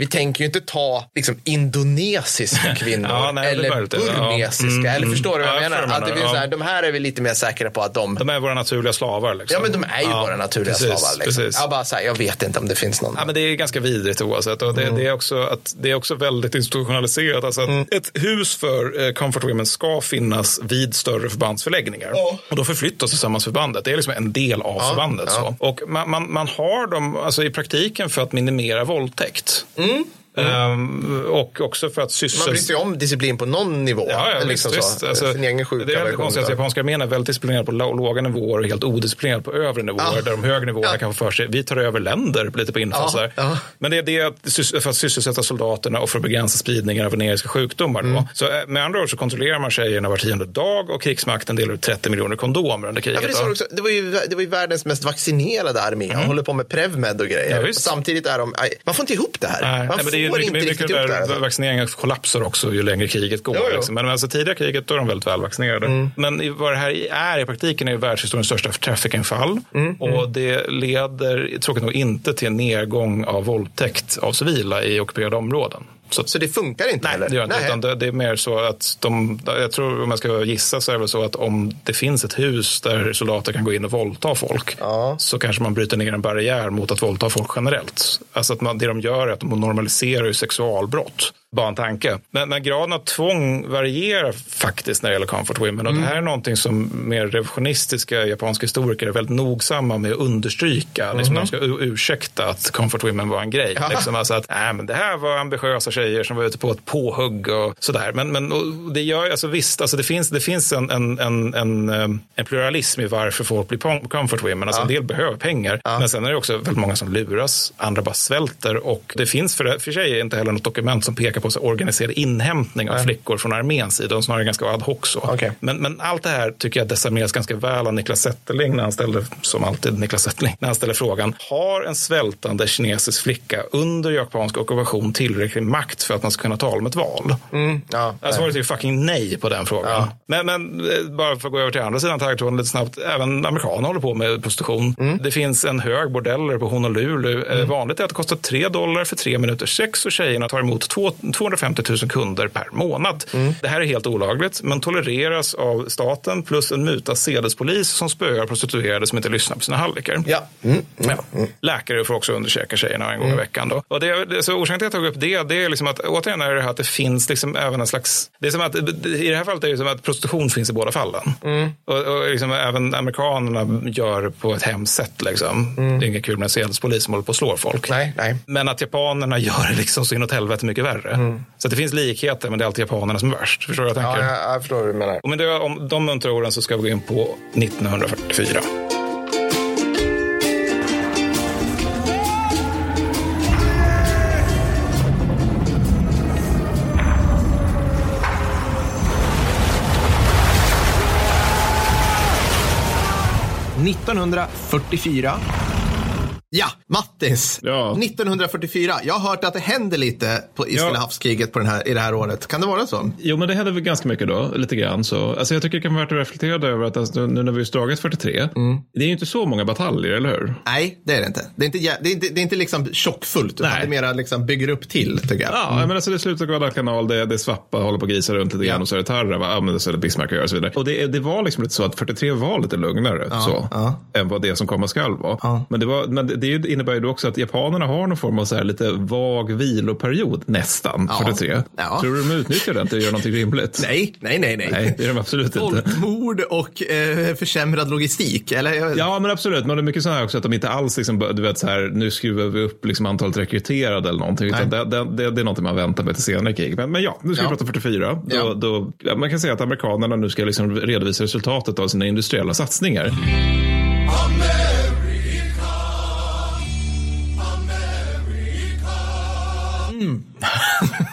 Vi tänker ju inte ta liksom, indonesiska kvinnor Ja, nej, eller möjligt, ja. burmesiska. Mm, Eller mm. förstår du vad Ja, jag jag menar? Att det finns menar, så här, ja. de här är vi lite mer säkra på att de De är våra naturliga slavar. Liksom. Ja, men de är ju Ja, våra naturliga precis, slavar. Liksom. precis. Jag, bara, så här, jag vet inte om det finns någon. Ja, men det är ganska vidrigt oavsett. Och det, Mm. det, är också att, det är också väldigt institutionaliserat. Alltså att Ett hus för eh, Comfort Women ska finnas vid större förbandsförläggningar. Och då förflyttas sammansförbandet. Det är liksom en del av Ja, förbandet. ja. Så. Och man, man, man har dem alltså, i praktiken för att minimera våldtäkt. Hmm? Ehm, och också för att Mm. Man bryr sig sysselsätta... om disciplin på någon nivå. Ja, ja, liksom visst, så. visst. Alltså, Sin egen sjuka det är konstigt att japanska armén är väldigt disciplinerad på lå- låga nivåer och helt odisciplinerad på övre nivåer. Ja. Där de högre nivåerna kan få för sig, vi tar över länder lite på infall. Ja, ja. Men det är det för att sysselsätta soldaterna och för att begränsa spridningen av veneriska sjukdomar. Mm. Så eh, med andra ord så kontrollerar man tjejerna var tionde dag och krigsmakten delar ut 30 miljoner kondomer under Ja, kriget. det, också, det, var ju, det var ju världens mest vaccinerade armé. De håller på med Prevmed och grejer. Ja, samtidigt är de... aj, Man får inte ihop det här. Nej, mycket, inte mycket riktigt det där vaccineringen kollapsar också ju längre kriget går. Jo, jo. Liksom. Men alltså, tidiga kriget då är de väldigt välvaccinerade. Mm. Men vad det här är i praktiken är världshistoriens största trafficking-fall. Mm, Och det leder tråkigt nog inte till en nedgång av våldtäkt av civila i ockuperade områden. Så, Så det funkar inte? Nej, eller? det gör inte. Utan det, det är mer så att de, jag tror om jag ska gissa så är det väl så att om det finns ett hus där soldater kan gå in och våldta folk så kanske man bryter ner en barriär mot att våldta folk generellt. Alltså att man, det de gör är att de normaliserar sexualbrott. Bara en tanke. Men, men graden av tvång varierar faktiskt när det gäller comfort women. Och Mm. det här är någonting som mer revisionistiska japanska historiker är väldigt nogsamma med att understryka. Liksom Mhm. de ska ursäkta att comfort women var en grej. Ja. Liksom, alltså att nej, men det här var ambitiösa tjejer som var ute på ett påhugg och sådär. Men, men det gör, alltså visst, alltså det finns, det finns en, en, en, en, eh, en pluralism i varför folk blir comfort women. Alltså En del behöver pengar, men sen är det också väldigt många som luras, andra bara svälter och det finns för, för sig inte heller något dokument som pekar på så organiserad inhämtning av Nej. flickor från arméns sida, de snarare ganska ad hoc så. Men, men allt det här tycker jag desarmeras ganska väl av Niklas Zetterling när han ställde, som alltid Niklas Zetterling, när han ställer frågan, har en svältande kinesisk flicka under japansk ockupation tillräcklig makt för att man ska kunna tala om ett val? Mm, ja, Alltså var det ju fucking nej på den frågan. Men, men eh, bara för att gå över till andra sidan taggtråden lite snabbt. Även amerikaner håller på med prostitution. Mm. Det finns en hög bordeller på Honolulu. Eh, Vanligt är att det kostar 3 dollar för tre minuters sex och tjejerna tar emot två, 250 000 kunder per månad. Mm. Det här är helt olagligt men tolereras av staten plus en muta sedespolis som spöar prostituerade som inte lyssnar på sina hallickar. Ja. Mm. Ja. Läkare får också undersöka tjejerna en gång i veckan. Då. Och det, så orsaken till att jag tog upp det, det är liksom att återigen är det här att det finns liksom även en slags... Det är som att, I det här fallet är det som att prostitution finns i båda fallen. Mm. Och, och liksom även amerikanerna gör på ett hemskt sätt. Liksom. Det är inget kul med en sedespolis som håller på och slår folk. Nej, nej. Men att japanerna gör det liksom så inåt helvete mycket värre. Så att det finns likheter men det är alltid japanerna som är värst. Förstår du vad jag Ja, tänker? jag, jag förstår vad du menar. Och med det, om de muntra orden så ska vi gå in på 1944. –1944. Ja, Mattis. Ja. 1944. Jag har hört att det händer lite på, i Ja. Stilla havskriget på den här, i det här året. Kan det vara så? Jo, men det hände väl ganska mycket då, lite grann så. Alltså jag tycker det kan vara värt att reflektera över att alltså, nu när vi har dragit 43, det är ju inte så många bataljer, eller hur? Nej, det är det inte. Det är inte, det är inte, det är inte liksom tjockfullt, utan Nej. det är mera liksom bygger upp till, tycker jag. Ja, men alltså det slutar Guadalcanal, det, det är Svappa, håller på att grisa runt lite grann och så är det Tarra, va? ja, men så är det Bismarck och och så vidare. Och det, det var liksom lite så att 43 var lite lugnare så, än vad det som komma skall var. Men, det, var, men det, det innebär ju då också att japanerna har någon form av så här lite vag viloperiod, nästan, Ja. 43. Ja. Tror du de utnyttjar den till att göra någonting rimligt? Nej, nej, nej, nej. Nej, det är de absolut inte. Folkmord och eh, försämrad logistik, eller? Ja, men absolut. Men det är mycket så här också att de inte alls, liksom, du vet, så här, nu skruvar vi upp liksom, antalet rekryterade eller någonting. Utan det, det, det, det är någonting man väntar med till senare krig. Men, men ja, nu ska Ja. vi prata 44. Då, Ja. då, ja, man kan säga att amerikanerna nu ska liksom redovisa resultatet av sina industriella satsningar. Mm.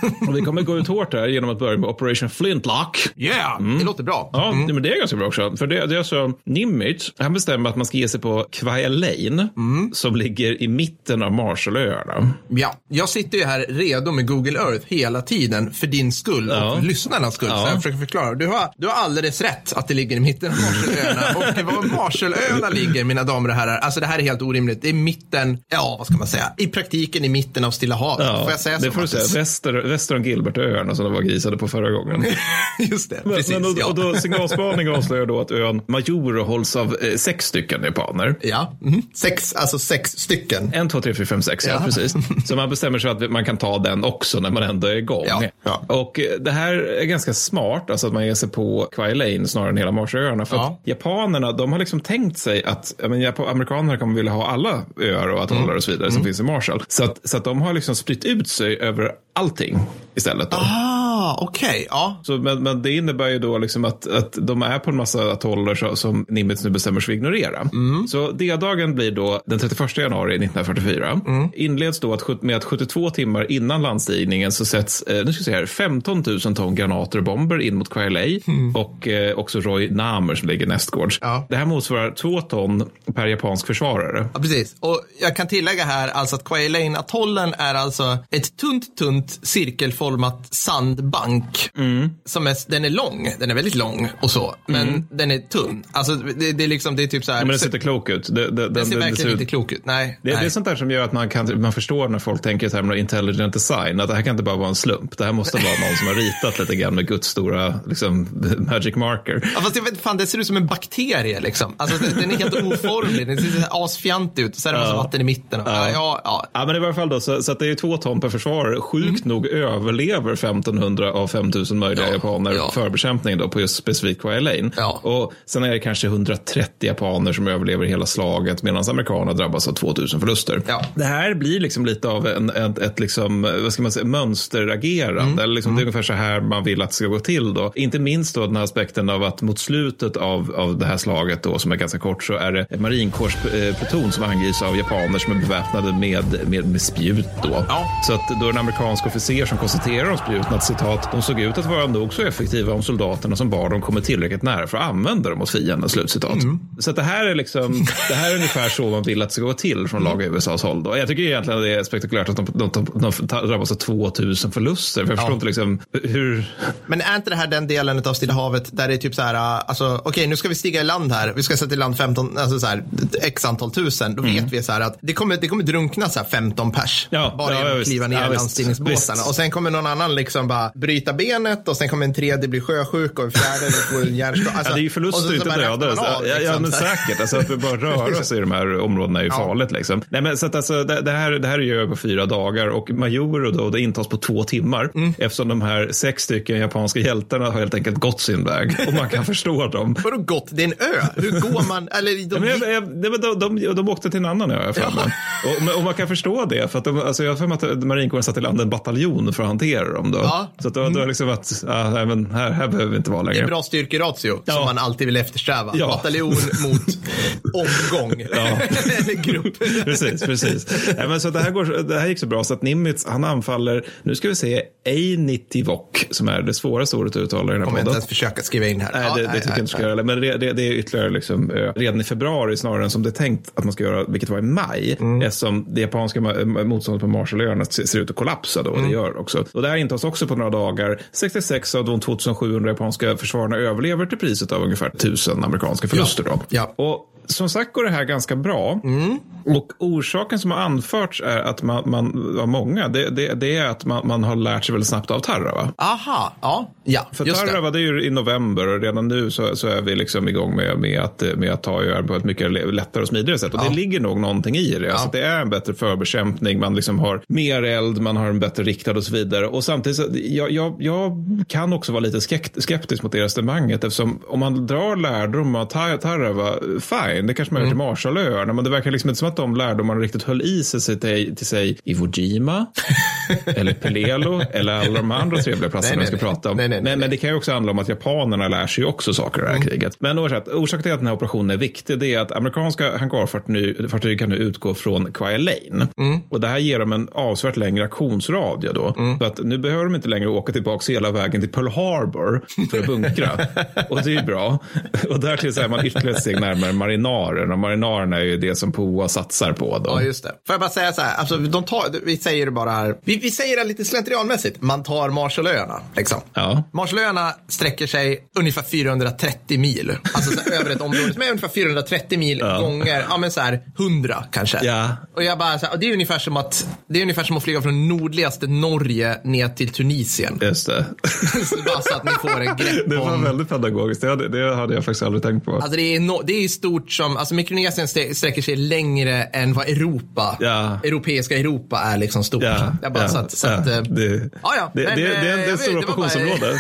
Och vi kommer gå ut hårt här genom att börja med Operation Flintlock. Yeah, Mm. det låter bra. Ja, men det är ganska bra också. För det, det är alltså Nimitz, han bestämmer att man ska ge sig på Kwai Lane som ligger i mitten av Marshallöarna. Ja, jag sitter ju här redo med Google Earth hela tiden för din skull och Ja. för lyssnarnas skull. Ja. Så jag försöker förklara. Du har, du har alldeles rätt att det ligger i mitten av Marshallöarna. och var Marshallöarna ligger, mina damer och herrar, alltså det här är helt orimligt. Det är mitten, ja vad ska man säga, i praktiken i mitten av Stilla havet. Får jag säga så? det får du säga. Väster, väster om Gilbertöarna som de var grisade på förra gången. Just det, Men, precis. men, och, ja. och då, signalspaning avslöjar då att ön Majuro hålls av eh, sex stycken japaner. Ja, mhm. sex, alltså sex stycken. En, två, tre, fyra, fem, sex, ja. Ja. precis. Så man bestämmer sig att man kan ta den också när man ändå är igång. Ja, ja. Och eh, det här är ganska smart, alltså att man ger sig på Kwai Lane snarare än hela Marshallöarna. För att japanerna, de har liksom tänkt sig att men, amerikanerna kommer vilja ha alla öar och atoller Mm. och så vidare som finns i Marshall. Så att, så att de har liksom spritt ut sig över allting istället. Då. Ah, okej. Ja. Så, men, men det innebär ju då liksom att, att de är på en massa atoller så, som Nimitz nu bestämmer sig för att ignorera. Så D-dagen blir då den 31 januari 1944. Inleds då att, med att 72 timmar innan landstigningen så sätts eh, nu ska se här, 15 000 ton granater och bomber in mot Kwai Lei och eh, också Roy Namer som ligger nästgårds. Ja. Det här motsvarar två ton per japansk försvarare. Ja, precis. Och jag kan tillägga här alltså att Kwai Lane-atollen är alltså ett tunt, tunt cirkelformat sandbank. Som är, den är lång, den är väldigt lång och så, men den är tunn. Alltså det, det är liksom, det är typ så här. Ja, men den ser inte klok ut. Det, det, den ser det- det verkligen ser ut- inte klok ut. Nej. Det, nej. det är sånt där som gör att man, kan, man förstår när folk tänker i termer av intelligent design. Att det här kan inte bara vara en slump. Det här måste vara någon som har ritat lite grann med Guds stora liksom, magic marker. Ja, fast jag vet fan, det ser ut som en bakterie liksom. Alltså den den är helt oformlig, den ser asfjantig ut. Så är det massa vatten i mitten. Och, ja. Ja, ja. Ja, men i varje fall då, så, så att det är två ton per försvarare. Sjukt nog överlever 1500 av 5000 möjliga japaner ja. förbekämpning då på just specifikt Kwai Lane. Ja. Och sen är det kanske 130 japaner som överlever hela slaget medan amerikanerna drabbas av 2000 förluster. Ja. Det här blir liksom lite av en, ett, ett liksom, vad ska man säga, mönsteragerande. Mm. Eller liksom, Det är ungefär så här man vill att det ska gå till. Då. Inte minst då den här aspekten av att mot slutet av, av det här slaget då, som är ganska kort så är det marinkårspluton som angrips av japaner som är beväpnade med, med, med spjut. Då. Så att då är en amerikansk officer som konstaterar om spjuten att citat, de såg ut att vara nog så effektiva om soldaterna som bar dem kommer tillräckligt nära för att använda dem mot fienden. Slutcitat. Så att det här är liksom, det här är ungefär så man vill att det ska gå till från lag i USAs håll. Då. Jag tycker egentligen att det är spektakulärt att de, de, de, de drabbas av 2000 förluster. För jag förstår Ja. inte liksom hur... Men är inte det här den delen av Stilla havet där det är typ så här, uh, alltså okej nu ska vi stiga i land här, vi ska sätta i land 15, alltså så här, x antal tusen, då vet vi så här att det kommer, det kommer drunkna så här 15 pers. Mm. Ja, bara ja, genom att kliva ner Ja, i landstigningsbåtarna. Och sen kommer någon annan liksom bara bryta benet och sen kommer en tredje bli sjösjuk och en fjärde får en hjärnstopp. Alltså, ja, det är ju och förluster, så- så inte döda. ja, ja, liksom, men säkert. Alltså, att vi bara röra sig i de här områdena är ju Ja. farligt. Liksom. Nej, men, så att, alltså, det, det, här, det här är ju på fyra dagar och Majuro då, det intas på två timmar Mm. eftersom de här sex stycken japanska hjältarna har helt enkelt gått sin väg och man kan förstå dem. Vadå gott? Det är en ö. Hur går man? Eller Ja, de, men jag, jag, men de, de, de åkte till en annan ö, jag och, och man kan förstå det, för att de, alltså, jag har för mig att marinkåren satte i land en bataljon för att hantera dem. Då. Ja. Så att då, då är liksom att, ja, nej, men här, här behöver vi inte vara Det är längre. bra styrkeratio som man alltid vill eftersträva. Ja. Bataljon mot omgång. Eller grupp. precis, precis. Nej, men så det, här går, det här gick så bra så att Nimitz, han anfaller, nu ska vi se, Einitivok, som är det svåraste ordet att uttala i den här Kommer jag inte podden. ens försöka skriva in här. Nej, Ja, det, det tycker jag inte ska göra. Men det, det, det är ytterligare liksom, redan i februari snarare än som det är tänkt att man ska göra, vilket var i maj. Mm. Eftersom det japanska motståndet på Marshallöarna ser ut att kollapsa då. Och Mm. det gör det också. Och det här intas också på några dagar. 66 av de 2700 japanska försvararna överlever till priset av ungefär 1000 amerikanska förluster. Då. Ja. Och som sagt går det här ganska bra. Mm. Och orsaken som har anförts är att man, man av många, det, det, det är att man, man har lärt sig väldigt snabbt av Tarawa. Aha, ja, ja För just det. Tarawa det ju i november och redan nu så, så är vi liksom igång med, med, att, med att ta öar på ett mycket lättare och smidigare sätt. Och Ja. det ligger nog någonting i det. Alltså, det är en bättre förbekämpning, man liksom har mer eld, man har en bättre riktad och så vidare. Och samtidigt, så, jag, jag, jag kan också vara lite skeptisk mot det resonemanget eftersom om man drar lärdom av Ta- Tarawa, fine, det kanske man gör Mm. till Marshallöarna, men det verkar liksom inte som att de lärdomarna riktigt höll i sig till, till sig Iwo Jima eller Pelelo eller alla de andra trevliga platserna vi ska nej. prata om. Nej, nej, men, men det kan ju också handla om att japanerna lär sig också saker i det här Mm. kriget. Men oavsett, orsaken till att den här operationen är viktig det är att amerikanska hangarfartyg kan nu utgå från Kwai Lane. Mm. Och det här ger dem en avsevärt längre aktionsradie då. Så att nu behöver de inte längre åka tillbaka hela vägen till Pearl Harbor för att bunkra. och det är ju bra. Och därtill så är man ytterligare ett steg närmare marinaren. Och marinaren är ju det som POA satsar på då. Ja, just det. Får jag bara säga så här, alltså, de tar, vi säger det bara här, vi, vi säger det lite slentrianmässigt, man tar Marshallöarna. Liksom. Ja. Marshallöarna sträcker sig ungefär 430 mil, alltså så här, över ett område som är ungefär 430 mil gånger, ja men så här 100 kanske. Ja. Och jag bara, så här, det är ungefär som att, det är ungefär som att flyga från nordligaste Norge ner till Tunisien. Just det. så bara så att ni får en grepp Det var om väldigt pedagogiskt. Det hade, det hade jag faktiskt aldrig tänkt på. Alltså det är, no, det är stort som, alltså Mikronesien sträcker sig längre än vad Europa, Ja. europeiska Europa är liksom stort. Ja, jag bara ja, så att, så ja, att eh, det, ja, ja. det, Men, det, det, är ett stort operationsområde.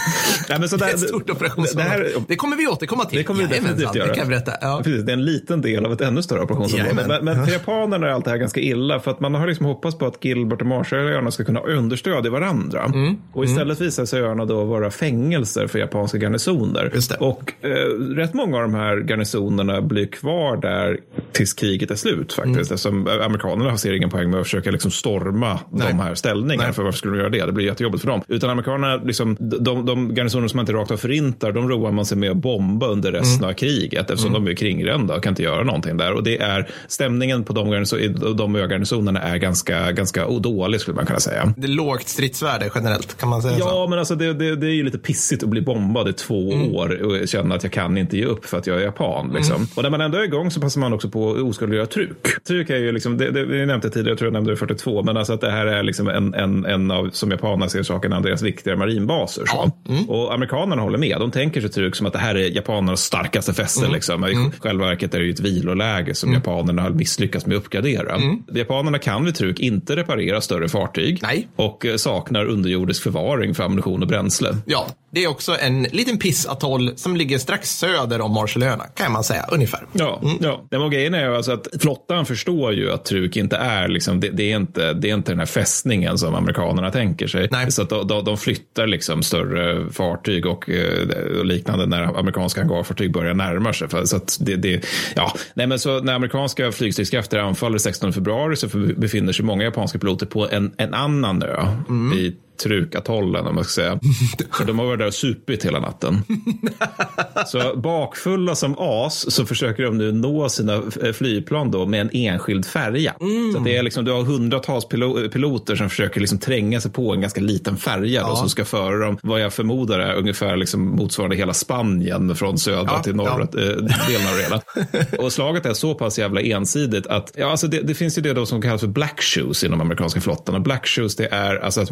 Nej, men så det är ett stort det operationsområde. här- Det, kommer vi återkomma till. Det kommer vi definitivt göra. Det kan jag berätta. Ja. Precis, det är en liten del av ett ännu större operationsområde. Men, men för japanerna är allt det här ganska illa. För att man har liksom hoppats på att Gilbert och Marshallöarna ska kunna understödja varandra. Mm. Och istället visar sig öarna då vara fängelser för japanska garnisoner. Och eh, rätt många av de här garnisonerna blir kvar där tills kriget är slut faktiskt. Mm. Eftersom amerikanerna ser ingen poäng med att försöka liksom storma Nej. de här ställningarna. Nej. För varför skulle de göra det? Det blir jättejobbigt för dem. Utan amerikanerna, liksom, de, de garnisoner som man inte rakt av förintar, de roar man sig med att bomba under resten Mm. av kriget. Eftersom de är kringrända och kan inte göra någonting där. Och det är stämningen på de, garniso- de ögarnisonerna är ganska, ganska dålig skulle man kunna säga. Det är lågt stridsvärde generellt, kan man säga så? Ja, men alltså det, det, det är ju lite pissigt att bli bombad i två år och känna att jag kan inte ge upp för att jag är japan. Liksom. Mm. Och när man ändå är igång så passar man också på att oskadliggöra truk. Truk är ju liksom, det, det, vi nämnde tidigare, jag tror jag nämnde det i 42, men alltså att det här är liksom en, en, en av, som japanerna ser saken, en av deras viktigare marinbaser. Så. Mm. Och amerikanerna håller med. De tänker sig truk som att det här är japanernas starkaste fäste. Mm. Liksom. I själva verket är det ju ett viloläge som japanerna har misslyckats med att uppgradera. Mm. Japanerna kan vid truk inte reparera större fartyg Nej. och eh, saknar underjordisk förvaring för ammunition och bränsle. Ja, det är också en liten pissatoll som ligger strax söder om Marshallöarna, kan man säga, ungefär. Ja, ja. Den var grejen är ju alltså att flottan förstår ju att Truk inte är liksom, det, det, är inte, det är inte den här fästningen som amerikanerna tänker sig. Nej. Så att de, de, flyttar liksom större fartyg och, eh, och liknande när amerikanska hangarfartyg börjar närma sig. Så att det, det, ja, nej men så när amerikanska flygstridskrafter anfaller 16 februari så befinner sig många japanska piloter på en, en annan ö i Trukatollen om man ska säga. För de har varit där och supit hela natten. Så bakfulla som as så försöker de nu nå sina eh, flygplan då med en enskild färja. Så att det är liksom, du har hundratals pilo- piloter som försöker liksom tränga sig på en ganska liten färja då, Ja. som ska föra dem, vad jag förmodar är ungefär liksom motsvarande hela Spanien från södra Ja, till norra eh, delen av hela. Och slaget är så pass jävla ensidigt att ja, alltså det, det finns ju det då som kallas för black shoes inom amerikanska flottan. Och black shoes det är alltså att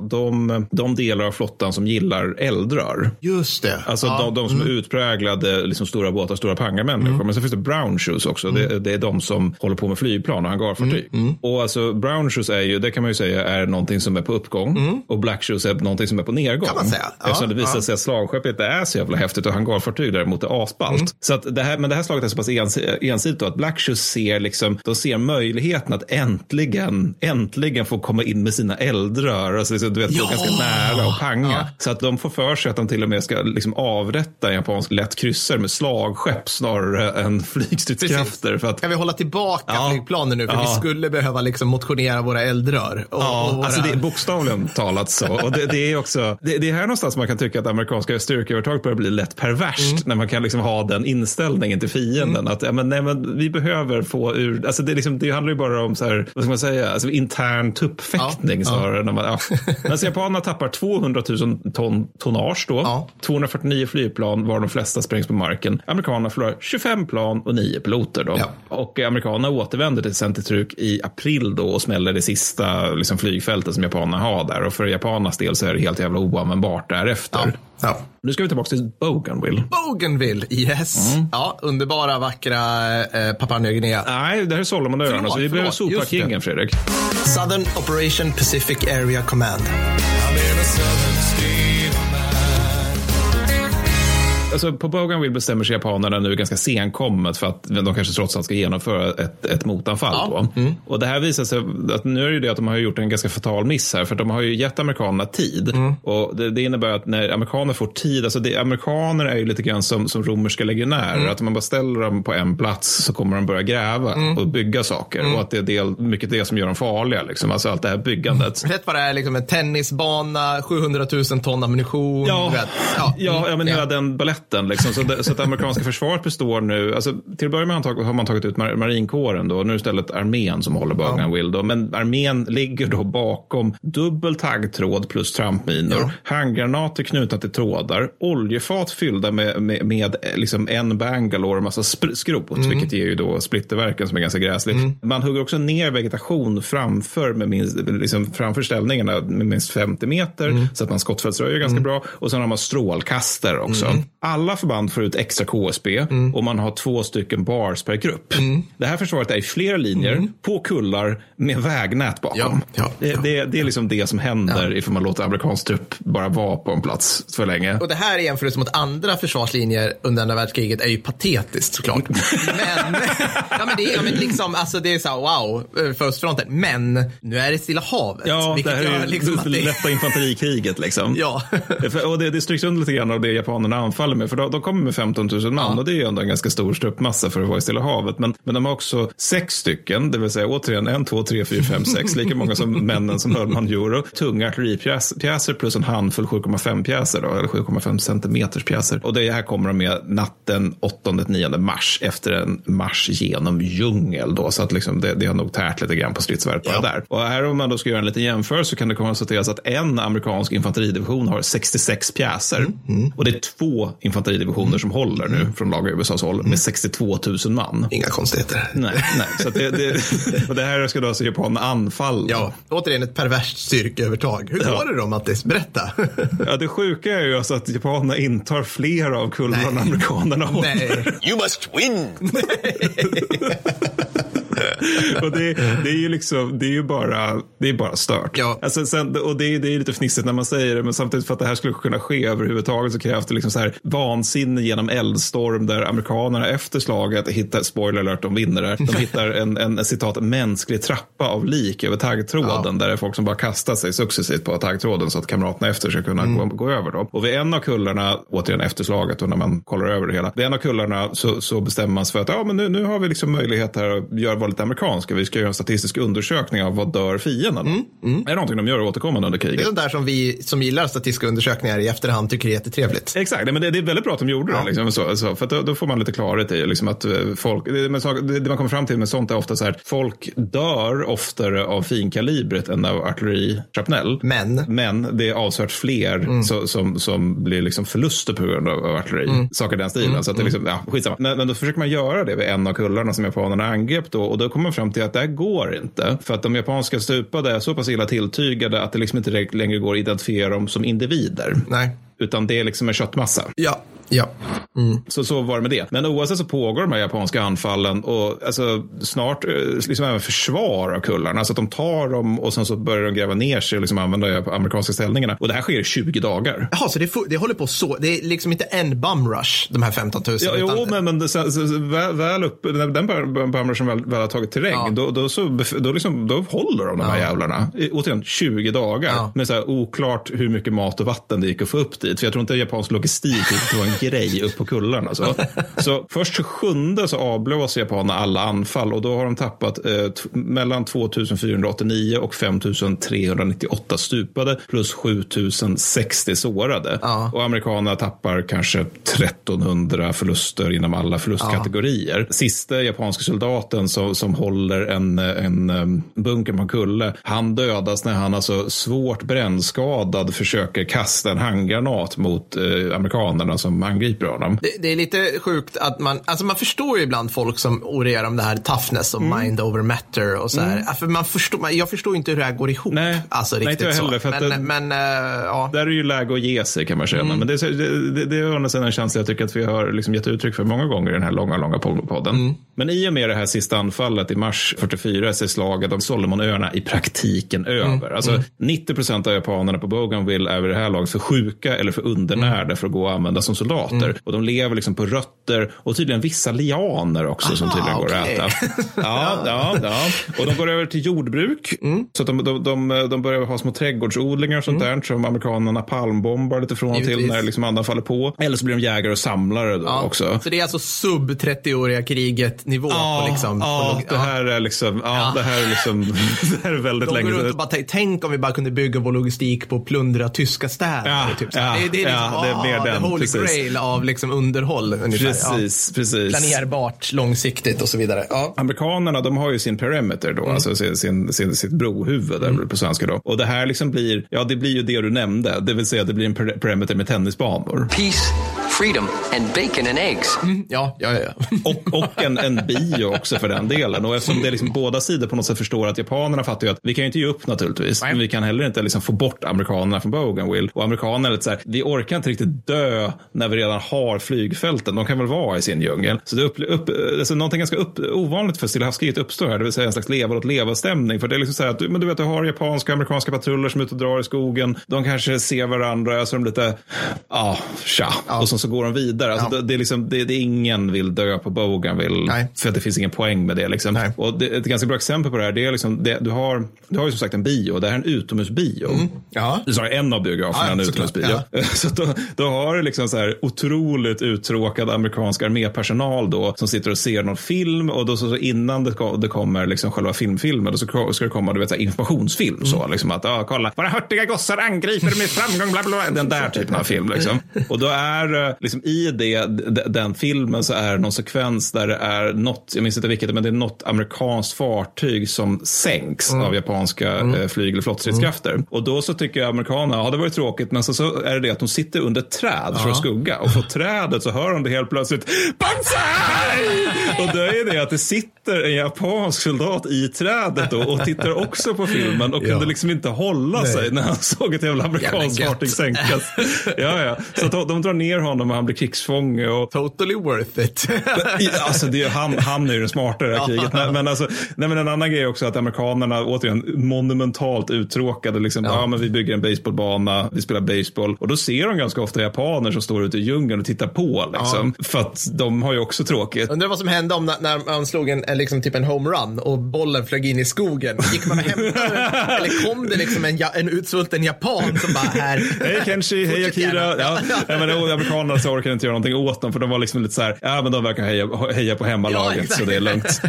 de, de, de delar av flottan som gillar eldrör. Just det. Alltså ja. de, de som är utpräglade liksom stora båtar, stora pangarmänniskor. Men så finns det brown shoes också. Det, det är de som håller på med flygplan och hangarfartyg. Och alltså brown shoes är ju, det kan man ju säga är någonting som är på uppgång. Och black shoes är någonting som är på nedgång. Kan man säga. Ja, Eftersom det visar ja. sig att slagskepp inte är så jävla häftigt och hangarfartyg däremot är asballt. Så att det här, men det här slaget är så pass ens- ensidigt då att black shoes ser liksom, de ser möjligheten att äntligen, äntligen få komma in med sina eldrör. Alltså liksom, du vet, Ja! ganska nära och panga. Ja. Så att de får för sig att de till och med ska liksom avrätta en japansk lätt kryssare med slagskepp snarare än flygstridskrafter. För att, Kan vi hålla tillbaka Ja. flygplanen nu? För Ja. vi skulle behöva liksom motionera våra eldrör. Och, Ja, och våra... alltså det är bokstavligen talat så. Och det, det är också, det, det är här någonstans man kan tycka att amerikanska styrkeövertaget börjar bli lätt perverst. När man kan liksom ha den inställningen till fienden. Att ja, men, nej, men vi behöver få ur, alltså det, liksom, det handlar ju bara om så här, vad ska man säga, alltså intern tuppfäktning snarare. När man. Alltså japanerna tappar 200 000 ton tonnage då. 249 flygplan var de flesta sprängs på marken. Amerikanerna förlorar 25 plan och 9 piloter då. Och amerikanerna återvänder till Centritruk i april då och smäller det sista liksom, flygfältet som japanerna har där. Och för japanernas del så är det helt jävla oanvändbart därefter. Ja. Nu ska vi tillbaka till Bougainville. Bougainville, yes. Mm. Ja, underbara, vackra eh, Papua Nya Guinea. Nej, det här är Solomonöarna, så vi behöver sopa kingen, Fredrik. Southern Operation Pacific Area Command. Alltså på Bougainville bestämmer sig japanerna nu ganska senkommet för att de kanske trots allt ska genomföra ett, ett motanfall. Då. Mm. Och det här visar sig att nu är det ju det att de har gjort en ganska fatal miss här för de har ju gett amerikanerna tid. Mm. Och det, det innebär att när amerikaner får tid, alltså det, amerikaner är ju lite grann som, som romerska legionärer. Mm. Att om man bara ställer dem på en plats så kommer de börja gräva och bygga saker. Mm. Och att det är del, mycket det som gör dem farliga. Liksom. Alltså allt det här byggandet. Vet vad det är? Liksom en tennisbana, 700 000 ton ammunition. Ja, ja, ja, Mm. men hela den baletten. Liksom. Så, det, så att amerikanska försvaret består nu, alltså, till att börja med har man tagit, ut mar marinkåren då, nu är det istället armén som håller Bougainville. Då. Men armén ligger då bakom dubbel taggtråd plus trampminor, handgranater knutna till trådar, oljefat fyllda med, med, med eh, liksom en Bangalore och massa skrot, Mm. vilket ger ju då splitterverken som är ganska gräsligt. Man hugger också ner vegetation framför, med minst, liksom framför ställningarna med minst 50 meter Mm. så att man skottfältsröjer ganska bra. Och sen har man strålkastare också. Mm. Alla förband får ut extra KSB och man har två stycken bars per grupp. Mm. Det här försvaret är i flera linjer på kullar med vägnät bakom. det, Det, det är liksom det som händer ifall man låter amerikansk trupp bara vara på en plats för länge. Och det här i jämförelse mot andra försvarslinjer under andra världskriget är ju patetiskt såklart. men, ja, men det är ja, men liksom, alltså det är så här, wow, för östfronten. Men nu är det Stilla havet. Ja, det här är ju liksom det lätta infanterikriget. Liksom. Ja. Och det, det stryks under lite grann av det japanerna anfaller med. För de, de kommer med 15 000 man och det är ju ändå en ganska stor truppmassa för att vara i Stilla havet. Men, men de har också sex stycken, det vill säga återigen en, två, tre, fyra, fem, sex. Lika många som männen som höll man euro. Tunga artilleripjäser plus en handfull 7,5 pjäser då, eller 7,5 centimeters pjäser. Och det här kommer de med natten 8-9 mars efter en marsch genom djungel då. Så att liksom det, det har nog tärt lite grann på stridsvärdet bara där. Och här om man då ska göra en liten jämförelse så kan det konstateras att en amerikansk infanteridivision har 66 pjäser. Och det är två infanteridivisioner som håller nu från lag USAs håll med 62 000 man. Inga konstigheter. Nej, nej. Så att det, det, och det här ska då alltså japanerna anfalla. Ja, återigen ett perverst styrkeövertag. Hur Ja. går det då Mattis? Berätta. Ja, det sjuka är ju alltså att japanerna intar fler av kullarna än amerikanerna håller. Nej. You must win! och det, det är ju liksom, det är ju bara, det är bara stört. Ja. Alltså, sen, och det, är- det är lite fnissigt när man säger det, men samtidigt för att det här skulle kunna ske överhuvudtaget så krävs det liksom så här vansinne genom eldstorm där amerikanerna efter slaget hittar, spoiler alert, de vinner där, de hittar en, en, en citat mänsklig trappa av lik över taggtråden där det är folk som bara kastar sig successivt på taggtråden så att kamraterna efter ska kunna gå, gå över. Då. Och vid en av kullarna, återigen efter slaget och när man kollar över det hela, vid en av kullarna så, så bestämmer man sig för att ja, men nu, nu har vi liksom möjlighet här att göra, vara lite amerikanska. Vi ska göra en statistisk undersökning av vad dör fienden. Är det någonting de gör återkommande under Det är kriget? sånt där som vi som gillar statistiska undersökningar i efterhand tycker är jättetrevligt. Exakt, men det, det är väldigt bra att de gjorde det. Liksom, så, så, för då, då får man lite klarhet i liksom, att eh, folk, det, men så, det, det man kommer fram till med sånt är ofta så här, folk dör oftare av finkalibret än av artillerichrapnell. Men. Men det är avsevärt fler så, som, som blir liksom förluster på grund av, artilleri. Saker i den stilen. Så att det liksom, ja, skitsamma. Men, men då försöker man göra det vid en av kullarna som japanerna angrep då. Och då kommer man fram till att det här går inte. För att de japanska stupade är så pass illa tilltygade att det liksom inte längre går att identifiera dem som individer. Nej. Utan det är liksom en köttmassa. Ja, Ja. Mm. Så, så var det med det. Men oavsett så pågår de här japanska anfallen och alltså, snart eh, liksom även försvar av kullarna. Alltså att de tar dem och sen så börjar de gräva ner sig och liksom använda de amerikanska ställningarna. Och det här sker i 20 dagar. Jaha, så det, det håller på så. Det är liksom inte en bum rush, de här 15 000. Ja, utan- jo, men, men det, så, så, så, väl, väl upp, när den bumrushen väl, väl har tagit terräng, då, då, så, då, liksom, då håller de de här jävlarna. I, återigen, 20 dagar. Med så här, oklart hur mycket mat och vatten det gick att få upp dit. För jag tror inte japansk logistik var en grej upp på kullarna. Så, så först 27 så avblåser japanerna alla anfall och då har de tappat eh, mellan 2489 och 5398 stupade plus 7060 sårade. Och amerikanerna tappar kanske 1300 förluster inom alla förlustkategorier. Sista japanska soldaten som, som håller en, en um, bunker på en kulle, han dödas när han alltså svårt brännskadad försöker kasta en handgranat mot eh, amerikanerna som angriper honom. Det, det är lite sjukt att man, alltså man förstår ju ibland folk som orerar om det här toughness och mind over matter och så här. Mm. För man förstår, jag förstår inte hur det här går ihop. Nej, alltså nej, riktigt inte jag heller, för men, det- men eh, ja. Där är ju läge att ge sig kan man känna. Mm. Men det, det, det, det är å andra sidan en känsla jag tycker att vi har liksom gett uttryck för många gånger i den här långa, långa podden. Mm. Men i och med det här sista anfallet i mars 44 så är slaget om Solomonöarna i praktiken över. Mm. Alltså 90 procent av japanerna på Bougainville är vid det här laget för sjuka eller för undernärda för att gå och använda som soldater. Mm. Och de lever liksom på rötter och tydligen vissa lianer också som Aha, tydligen går okej. att äta. Ja, ja, ja. Och de går över till jordbruk. Mm. Så att de, de, de, de börjar ha små trädgårdsodlingar och sånt där som amerikanerna palmbombar lite från och till när liksom andan faller på. Eller så blir de jägare och samlare då Ja, också. Så det är alltså sub 30-åriga kriget nivå på liksom. ja, på det här är liksom, ja, det här är liksom, det här är väldigt De går länge runt sedan. och bara tänk, om vi bara kunde bygga vår logistik på att plundra tyska städer. Ja, typ ja, det, det är liksom, ja, det är mer ah, den, the holy precis. grail av liksom underhåll. Ungefär. Precis, precis. Planerbart, långsiktigt och så vidare. Ja. Amerikanerna de har ju sin perimeter då, Mm. alltså sin, sin, sin, sitt brohuvud där på svenska då. Och det här liksom blir, ja det blir ju det du nämnde, det vill säga det blir en per- perimeter med tennisbanor. Peace, freedom, and bacon and eggs. Ja, ja, ja. Och, och en, en bio också för den delen. Och eftersom det är liksom båda sidor på något sätt förstår att japanerna fattar ju att vi kan ju inte ge upp naturligtvis. Men vi kan heller inte liksom få bort amerikanerna från Bougainville. Och amerikanerna är lite så här, vi orkar inte riktigt dö när vi redan har flygfälten. De kan väl vara i sin djungel. Så det är upp, upp, alltså någonting ganska upp, ovanligt för Stilla havskriget uppstår här. Det vill säga en slags leva åt leva stämning. För det är liksom så här att du, men du vet, du har japanska och amerikanska patruller som är ute och drar i skogen. De kanske ser varandra, så de lite, ja, tja. Och så, så går de vidare. Alltså, det, det, är liksom, det, det ingen vill dö på Bougainville. Nej. För att det finns ingen poäng med det. Liksom. Och det, ett ganska bra exempel på det här, det är liksom, det, du, har, du har ju som sagt en bio. Det här är en utomhusbio. Ja. Sorry, en av biograferna Ja, är en utomhusbio. Så då, då har du liksom så här otroligt uttråkad amerikansk armépersonal då som sitter och ser någon film och då så, så innan det, det kommer liksom själva filmfilmen så ska det komma du vet, så här informationsfilm. Så, liksom att, ja, kolla, våra hurtiga gossar angriper med framgång, bla, bla, bla. Den där typen av film. Liksom. Och då är liksom, i det, den filmen så är det någon sekvens där det är något, jag minns inte vilket, men det är något amerikanskt fartyg som sänks av japanska eh, flyg eller flottstridskrafter. Och då så tycker amerikanerna, ja det var ju tråkigt, men så, så är det det att de sitter under ett träd för att skugga. Och på trädet så hör de det helt plötsligt, Banzai! Och då är det att det sitter en japansk soldat i trädet då och tittar också på filmen och Ja. kunde liksom inte hålla Nej. sig när han såg ett jävla amerikanskt fartyg sänkas. Ja, ja. Så de drar ner honom och han blir krigsfånge. Och, Totally worth it. Alltså det, är- han, han är ju den smartare i det här kriget. Men, men, alltså, nej, men en annan grej är också att amerikanerna återigen monumentalt uttråkade. Liksom, ja. men vi bygger en baseballbana, vi spelar baseball. Och då ser de ganska ofta japaner som står ute i djungeln och tittar på. Liksom, För att de har ju också tråkigt. Undrar vad som hände om när, man slog en, en liksom typ en homerun och bollen flög in i skogen. Gick man och hämtade? Eller kom det liksom en, ja- en utsvulten japan som bara här. Hej Kenshi, hej Akira. Ja, ja, men, och amerikanerna så orkade inte göra någonting åt dem för de var liksom lite så här, ja men de verkar heja, heja på hemmalaget Ja, så det är lugnt.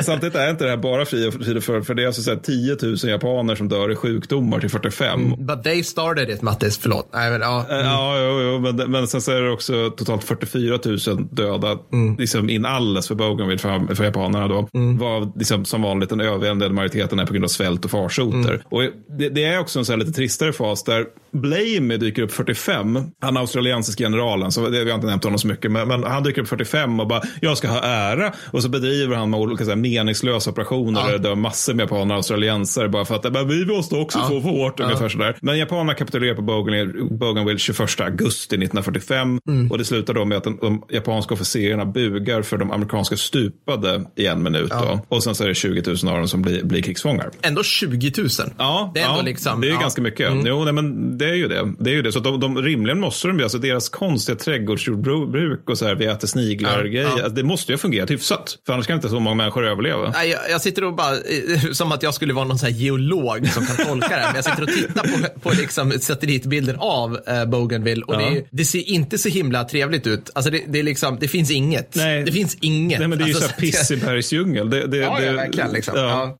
Samtidigt är inte det här bara fria frider för, för det är alltså så här 10 000 japaner som dör i sjukdomar till 45. But they started it, Mattis. Förlåt. Nej, men, ja. Eh, Ja, jo, jo, men, men sen så är det också totalt 44 000 döda liksom inalles för Bougainville för, för japanerna då. Var liksom, som vanligt den övervägande majoriteten är på grund av svält och farsoter. Och det, det är också en så här lite tristare fas där Blame dyker upp 45. Han australiensisk generalen, så det, vi har inte nämnt honom så mycket, men, men han dyker upp 45 och bara, jag ska ha ära. Och så bedriver han med olika så här, meningslösa operationer Ja. där det dör massor med japaner och australiensare bara för att men vi måste också Ja. få vårt, Ja. ungefär sådär. Men japanerna kapitulerar på Bougainville, Bougainville 21 augusti 1945 Mm. och det slutar då med att de, de japanska officerarna bugar för de amerikanska stupade i en minut. Ja. Då. Och sen så är det 20 000 av dem som blir, blir krigsfångar. Ändå 20 000. Ja, Det är ändå liksom- det är ganska mycket. Mm. Jo, nej, men det är ju det. det, är ju det. Så de, de, rimligen måste de ju, alltså deras konstiga trädgårdsjordbruk och så här, vi äter sniglar Ja, alltså, det måste ju ha fungerat hyfsat. För annars kan inte så många människor överleva. Nej, jag, jag sitter och bara, eh, som att jag skulle vara någon här geolog som kan tolka det här. Men jag sitter och tittar på, på liksom satellitbilder av eh, Bougainville och Ja. det, är- det ser inte så himla trevligt ut. Alltså det, det är liksom, det finns inget. Nej. Det finns inget. Nej, men det är ju alltså, så här piss i Bergs djungel. Det, det, Ja, det, ja, verkligen. Liksom. ja.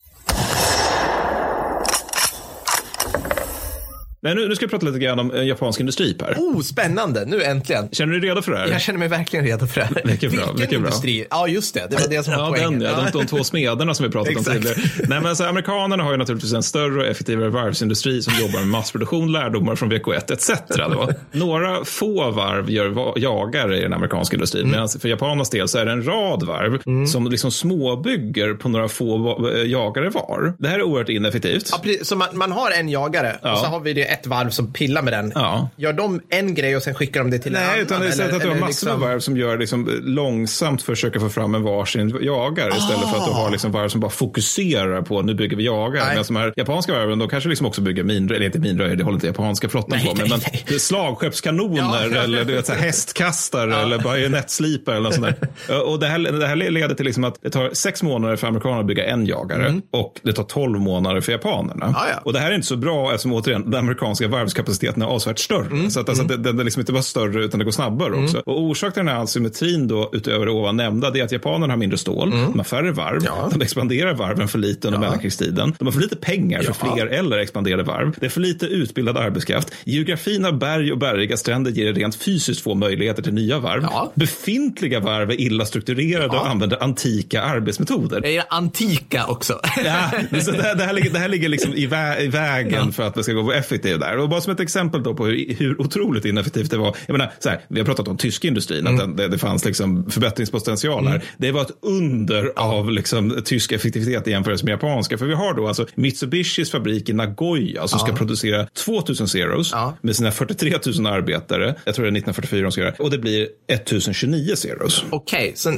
Nej, nu, nu ska vi prata lite grann om eh, japansk industri, Per. Oh, spännande. Nu äntligen. Känner du dig redo för det här? Jag känner mig verkligen redo för det här. Mycket bra, Vilken bra. industri? Ja, just det. Det var det som var Ja, poängen. den, ja, de, de två smederna som vi pratat om tidigare. Nej, men alltså, amerikanerna har ju naturligtvis en större och effektivare varvsindustri som jobbar med massproduktion, lärdomar från VK1 etc. Då. Några få varv gör jagare i den amerikanska industrin, Mm. medan för japanernas del så är det en rad varv som liksom småbygger på några få eh, jagare var. Det här är oerhört ineffektivt. Ja, precis. så man, man har en jagare Ja. och så har vi det ett varv som pillar med den. Ja. Gör de en grej och sen skickar de det till en Nej, annan? utan det är eller- att du har massor liksom- med varv som gör liksom långsamt försöker få fram en varsin jagare istället för att du har liksom varv som bara fokuserar på nu bygger vi jagare. Nej. Men de här japanska varven, de kanske liksom också bygger minröjare, eller inte minröjare, det håller inte japanska flottan Nej, på med, nej, men nej. slagskeppskanoner Ja. eller du vet, så här, hästkastare eller bajonettslipare eller något sånt där. Och det här, det här leder till liksom att det tar sex månader för amerikanerna att bygga en jagare och det tar tolv månader för japanerna. Mm. Ja, ja. Och det här är inte så bra eftersom återigen den amerikanska varvskapaciteten är avsevärt större. Mm. Så att alltså, det, den är liksom inte bara större utan det går snabbare också. Och orsaken till den här asymmetrin då utöver det ovan nämnda det är att japanerna har mindre stål, de har färre varv, Mm. Ja. de expanderar varven för lite under mellankrigstiden. De har för lite pengar för Ja. fler eller expanderade varv. Det är för lite utbildad arbetskraft. Geografin av berg och bergiga stränder ger rent fysiskt få möjligheter till nya varv. Ja. Befintliga varv är illa strukturerade och använder antika arbetsmetoder. Är antika också. Ja, det, så det, här, det, här ligger, det här ligger liksom i, vä i vägen för att det ska gå effektivt där. Och bara som ett exempel då på hur, hur otroligt ineffektivt det var. Jag menar, så här, vi har pratat om tyska industrin, att den, det, det fanns liksom förbättringspotential här. Det var ett under av liksom, tysk effektivitet i jämförelse med japanska. För vi har då alltså Mitsubishis fabrik i Nagoya som ska producera 2000 Zeros Ja. med sina 43 000 arbetare. Jag tror det är 1944 de ska göra. Och det blir 1029 Zeros. Okej, så eh,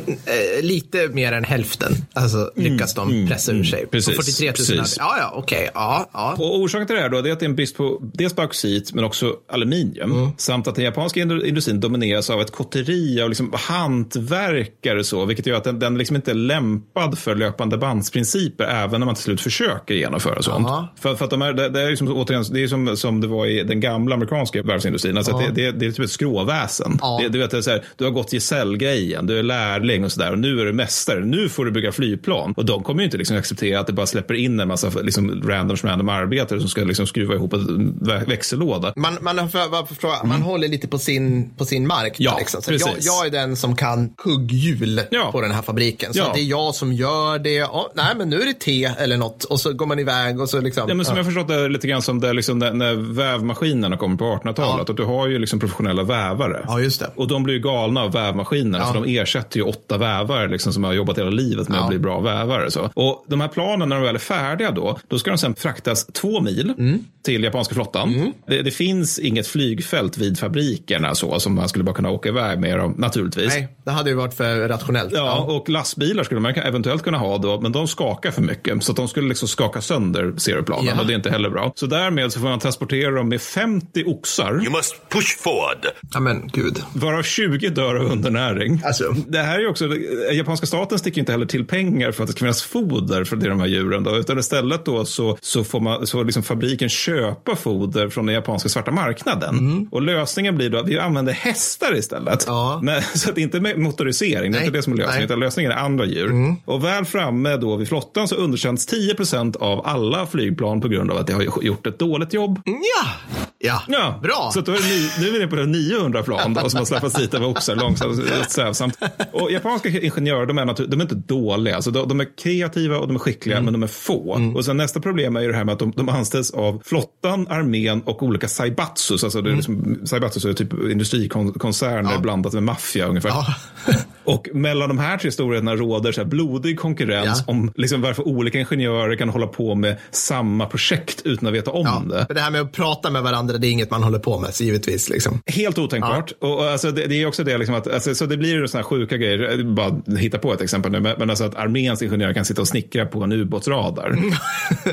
lite mer än hälften alltså, lyckas de pressa ur sig. Mm, precis, På 43 000 precis. Ja, ja, okej. Ja, ja. Och orsaken till det här då, det är att det är en brist på dels bauxit men också aluminium. Samt att den japanska indu- industrin domineras av ett kotteri av liksom hantverkare så, vilket gör att den, den liksom inte är lämpad för löpande bandsprinciper även när man till slut försöker genomföra sånt. För, för att de är, det, det är liksom, återigen, det är som, som det var i den gamla amerikanska varvsindustrin. Alltså det, det, det är typ ett skråväsen. Ja. Det, du, vet, det är så här, du har gått gesällgrejen, du är lärling och sådär och nu är du mästare. Nu får du bygga flygplan. Och de kommer ju inte liksom acceptera att det bara släpper in en massa liksom, random, random arbetare som ska liksom skruva ihop vä- växellåda. Man, man, för, vad förstår, man håller lite på sin, på sin mark. Mm. Ja, liksom. så jag, precis. jag är den som kan kugghjul Ja. på den här fabriken. Så Ja. det är jag som gör det. Ja, nej, men nu är det te eller något. Och så går man iväg och så liksom. Ja, men som ja. jag förstått det är lite grann som det, liksom när, när vävmaskinerna kommer på 1800-talet. Ja. Du har ju liksom professionella vävare. Ja, just det. Och de blir ju galna av vävmaskinerna. Ja. Så de ersätter ju åtta vävare liksom, som har jobbat hela livet med Ja. att bli bra vävare. Så. Och de här planen när de väl är färdiga då, då ska de sen fraktas två mil Mm. till japanska flottan. Det, det finns inget flygfält vid fabrikerna så som man skulle bara kunna åka iväg med dem naturligtvis. Nej, det hade ju varit för rationellt. Ja, och lastbilar skulle man eventuellt kunna ha då, men de skakar för mycket. Så att de skulle liksom skaka sönder serieplanen Ja. och det är inte heller bra. Så därmed så får man transportera dem med 50 oxar, You must push forward. ja men gud. varav 20 dör av undernäring. Alltså. Det här är också, japanska staten sticker inte heller till pengar för att det ska finnas foder för de här djuren. Då, utan istället då så, så får man, så liksom fabriken köpa foder från den japanska svarta marknaden. Och lösningen blir då att vi använder hästar istället. Ja. Men, så att inte med motorisering, det är inte det som är lösningen, Nej. utan lösningen är andra djur. Och väl framme då vid flottan så underkänns 10% av alla flygplan på grund av att det har gjort ett dåligt jobb. Ja, Ja, Ja, bra. Så då är det ny, nu är vi på det 900 plan då, som har släppats dit av oxar långsamt och sävsamt. Och japanska ingenjörer, de är, natur, de är inte dåliga. Alltså, de, de är kreativa och de är skickliga, men de är få. Och sen nästa problem är ju det här med att de, de anställs av flottan, armén och olika saibatsus. Alltså det är liksom, saibatsus är typ industrikoncerner blandat med maffia ungefär. Och mellan de här tre storheterna råder så blodig konkurrens om liksom varför olika ingenjörer kan hålla på med samma projekt utan att veta om det. För det här med att prata med varandra, det är inget man håller på med, så givetvis. Liksom. Helt otänkbart. Och, och alltså, det, det är också det liksom att, alltså, så det blir sådana här sjuka grejer, bara hitta på ett exempel nu, men, men alltså att arméns ingenjörer kan sitta och snickra på en ubåtsradar.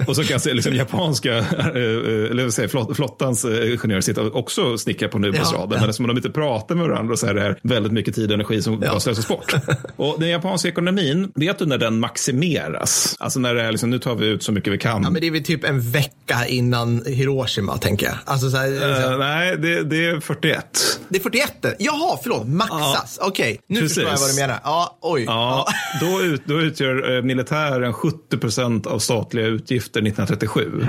och så kan se, liksom, japanska, eh, eller säga, flott, flottans eh, ingenjörer sitta och också snickra på en ubåtsradar. Ja. Men eftersom de inte pratar med varandra så är det här väldigt mycket tid och energi som bara slösas bort. och den japanska ekonomin, vet du när den maximeras? Alltså när det är liksom, nu tar vi ut så mycket vi kan. Ja, men det är väl typ en vecka innan Hiroshima, tänker jag. Alltså, så här, Eh, nej, det, det är 41. Det är 41. Jaha, förlåt. Maxas. Okej, nu Precis. förstår jag vad du menar. Ja, oj. Ja, Då, ut, då utgör eh, militären 70 procent av statliga utgifter 1937.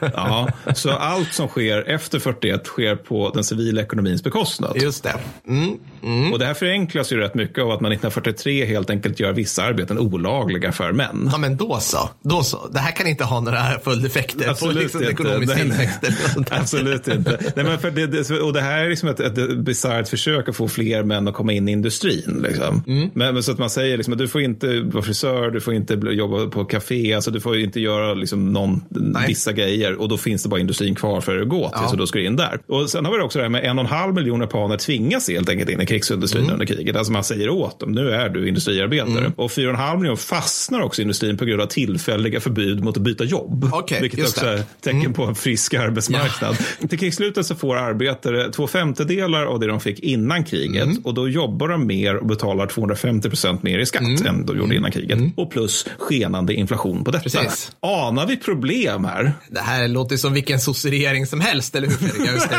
ja, så allt som sker efter 41 sker på den civila ekonomins bekostnad. Just det. Mm. Och det här förenklas ju rätt mycket av att man 1943 helt enkelt gör vissa arbeten olagliga för män. Ja, men då så. Då så. Det här kan inte ha några följdeffekter på Absolut liksom, inte. ekonomisk Nej, nej. tillväxt. eller sånt där. Absolut inte. Nej, men för det, och det här är liksom ett, ett bisarrt försök att få fler män att komma in i industrin. Liksom. Mm. Men, men så att man säger liksom, att du får inte vara frisör, du får inte jobba på café, alltså du får inte göra liksom, någon, vissa grejer och då finns det bara industrin kvar för att gå till, Ja. så då ska du in där. Och sen har vi också det här med en och en halv miljon japaner tvingas helt enkelt in i krigsindustrin Mm. under kriget. Alltså man säger åt dem, nu är du industriarbetare. Och fyra och en halv miljon fastnar också i industrin på grund av tillfälliga förbud mot att byta jobb. Okej, vilket också det. är tecken på en frisk arbetsmarknad. Till krigsslutet så får arbetare två femtedelar av det de fick innan kriget Mm. och då jobbar de mer och betalar 250 procent mer i skatt Mm. än de gjorde innan kriget. Och plus skenande inflation på detta. Precis. Anar vi problem här? Det här låter som vilken sosseregering som helst, eller hur Fredrik? Just det,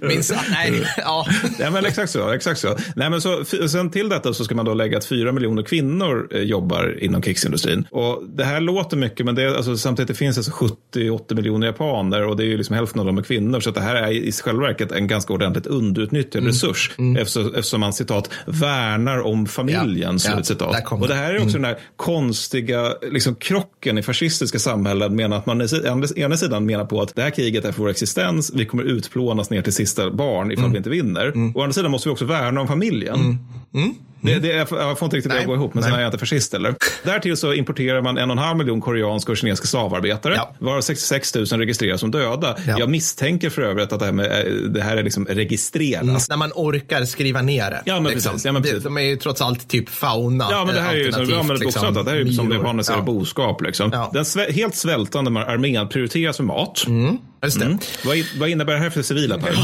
det, minns, nej, ja. Ja, men exakt så. Exakt så. Nej, men så sen till detta så ska man då lägga att fyra miljoner kvinnor eh, jobbar inom krigsindustrin. Och det här låter mycket, men det är, alltså, samtidigt det finns alltså 70-80 miljoner japaner och det är ju liksom hälften av dem är kvinnor. Så att det här är i själva verket en ganska ordentligt underutnyttjad Mm. resurs. Eftersom, eftersom man citat värnar om familjen. Ja, slut ja, citat. och det här är också Mm. den här konstiga liksom, krocken i fascistiska samhällen. Menar att man å ena sidan menar på att det här kriget är för vår existens. Vi kommer utplånas ner till sista barn ifall Mm. vi inte vinner. Å andra sidan måste vi också värna om familjen. Det, det, jag får inte riktigt det att gå ihop, men sen är jag inte fascist heller. Därtill så importerar man en och en halv miljon koreanska och kinesiska slavarbetare, varav 66 000 registreras som döda. Jag misstänker för övrigt att det här, med, eh, det här är liksom registreras. När man orkar skriva ner det. Ja, men precis. Ja, men precis. Det, de är ju trots allt typ fauna. Ja, men det här är ju som, ja, men liksom, det här är ju som japaner ser Ja. boskap. Liksom. Den helt svältande armén prioriteras för mat. Mm, Just det. Vad, i- vad innebär det här för civila? Per?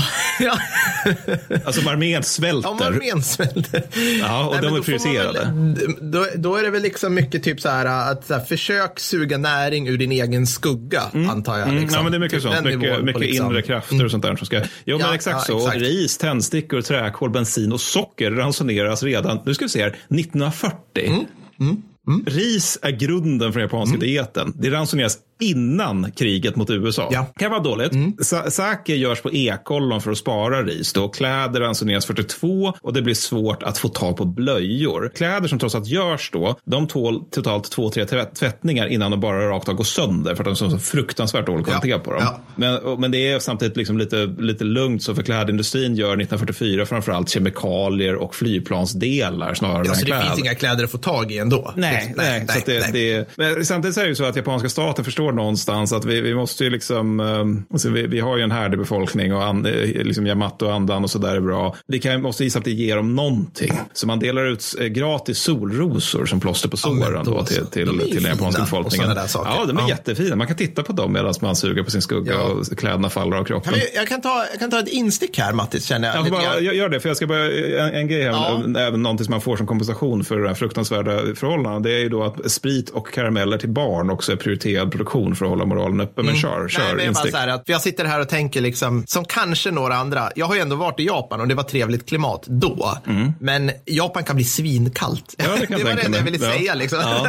Ja. Alltså armén svälter. Om armén svälter. Ja, och Nej, de men är prioriterade. väl- Då, då är det väl liksom mycket typ så här att så här, försök suga näring ur din egen skugga, antar jag. Mm, Liksom. ja, men det är mycket Typ sånt. Mycket, mycket liksom- inre krafter och sånt där som ska... Jo, men Ja, exakt ja, så. exakt. Ris, tändstickor, träkol, bensin och socker ransoneras redan, nu ska vi se här, 1940. Mm, Ris är grunden för den japanska dieten. Det ransoneras innan kriget mot USA. Kan vara dåligt. Mm. Sa- görs på ekollon för att spara ris. Då. Kläder ransoneras 42 och det blir svårt att få tag på blöjor. Kläder som trots allt görs då, de tål totalt två, tre tvätt- tvättningar innan de bara rakt av går sönder för att de har så fruktansvärt dålig kvalitet på dem. Men, och- men det är samtidigt liksom lite, lite lugnt så för klädindustrin gör 1944 framförallt kemikalier och flygplansdelar snarare Ja, än så det kläder. finns inga kläder att få tag i ändå. Nej, nej, så att det, det, men samtidigt så är det ju så att japanska staten förstår någonstans att vi, vi måste ju liksom, um, alltså vi, vi har ju en härdig befolkning och an, eh, liksom Yamato och andan och så där är bra. Vi kan, måste gissa att det ger dem någonting. Så man delar ut gratis solrosor som plåster på såren då till, till, De till den japanska befolkningen. Ja, de är Ja. jättefina. Man kan titta på dem medan man suger på sin skugga och kläderna faller av kroppen. Kan vi, jag, kan ta, jag kan ta ett instick här, Mattis, känner jag. Jag bara, jag gör det, för jag ska bara, en, en grej här, Ja. även någonting som man får som kompensation för det här fruktansvärda förhållandet, det är ju då att sprit och karameller till barn också är prioriterad produktion lektion för att hålla moralen uppe. Men kör, kör. Mm. Nej, men jag, bara så här att, jag sitter här och tänker, liksom, som kanske några andra, jag har ju ändå varit i Japan och det var trevligt klimat då. Men Japan kan bli svinkallt. Mm. Ja, det jag var det jag ville Ja. säga. Liksom. Ja.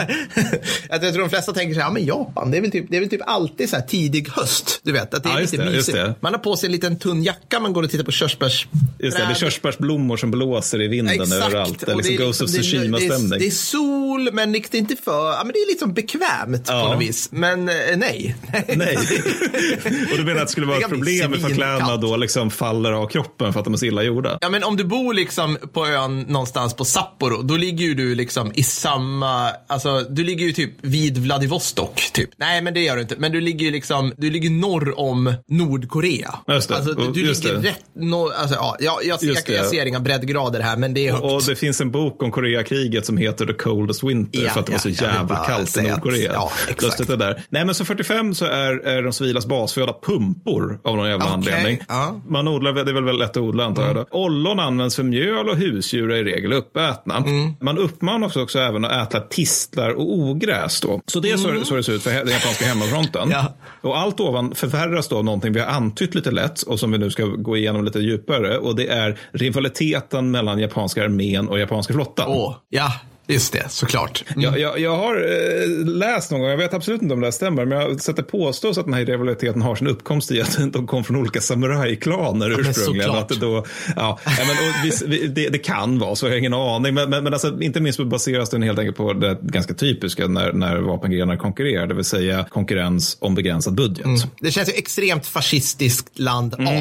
att jag tror de flesta tänker så här, ja men Japan, det är väl typ, det är väl typ alltid så här tidig höst. Du vet, att det är Ja, lite det, mysigt. det. Man har på sig en liten tunn jacka, man går och tittar på körsbärs... Just det, det är körsbärsblommor som blåser i vinden överallt. Det är liksom det är Ghost of liksom- det är- det är- Tsushima-stämning. Det är sol, men det är inte för... Ja, men det är liksom bekvämt på något vis. Men nej. Nej. och du menar att det skulle vara Det ett problem svinkallt. kläderna då liksom faller av kroppen för att de är så illa gjorda? Ja, men om du bor liksom på ön någonstans på Sapporo, då ligger ju du liksom i samma, alltså du ligger ju typ vid Vladivostok, typ. Nej, men det gör du inte. Men du ligger ju liksom, du ligger norr om Nordkorea. Just det. Alltså, du, du Just ligger det. rätt norr, alltså ja, jag, jag, jag, jag, ser inga breddgrader här, men det är högt. Och det finns en bok om Koreakriget som heter The Coldest Winter Ja, för att det var så ja, jag vill jävla kallt i säga att- Nordkorea. ja, exakt. Det där. Nej men så 45 så är, är de civilas basföda pumpor av någon jävla Okej, anledning. ja. Mm. Man odlar, det är väl väldigt lätt att odla antar jag. då. Ollon används för mjöl och husdjur är i regel uppätna. Mm. Man uppmanas också även att äta tistlar och ogräs då. Så det är så, så det ser ut för den japanska hemmafronten. Mm. Ja. Och allt ovan förvärras då av någonting vi har antytt lite lätt och som vi nu ska gå igenom lite djupare. Och det är rivaliteten mellan japanska armén och japanska flottan. Åh, ja, just det, såklart. Mm. Jag, jag, jag har eh, läst någon gång, jag vet absolut inte om det här stämmer, men jag sätter påstås att den här rivaliteten har sin uppkomst i att de kom från olika samurajklaner men ursprungligen. såklart. Att det, då, ja, ja, men, vi, vi, det, det kan vara så, jag har ingen aning. Men, men, men alltså, inte minst baseras den helt enkelt på det ganska typiska när, när vapengrenar konkurrerar, det vill säga konkurrens om begränsad budget. Det känns ju extremt fascistiskt land Mm.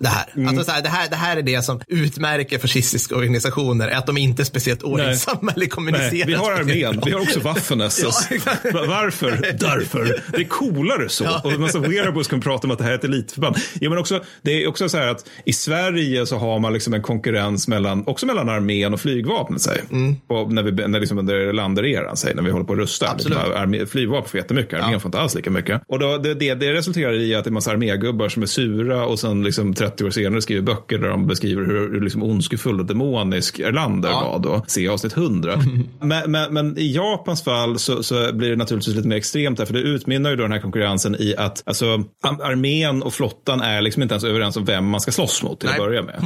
Det här. Alltså så här, det, här, det här är det som utmärker fascistiska organisationer, är att de inte är speciellt ordningsamma eller kommunicerar. Vi har armén, vi har också Waffen-SS. Ja, Va- Varför? Därför. Det är coolare så. Ja. Och en massa wearables kan prata om att det här är ett elitförband. Ja, men också, det är också så här att i Sverige så har man liksom en konkurrens mellan, också mellan armén och flygvapnet. Säg. Och när vi, när liksom under landereran, säg, när vi håller på att rusta. Mm. Liksom, flygvapnet får jättemycket, armén får inte alls lika mycket. Och då, det, det, det resulterar i att det är en massa armégubbar som är sura och sen liksom 30 år senare skriver böcker där de beskriver hur, hur liksom ondskefull och demonisk Erlander var då. Se avsnitt 100. men, men, men i Japans fall så, så blir det naturligtvis lite mer extremt där, för det utmynnar ju då den här konkurrensen i att alltså, ar- armén och flottan är liksom inte ens överens om vem man ska slåss mot till att Nej. börja med.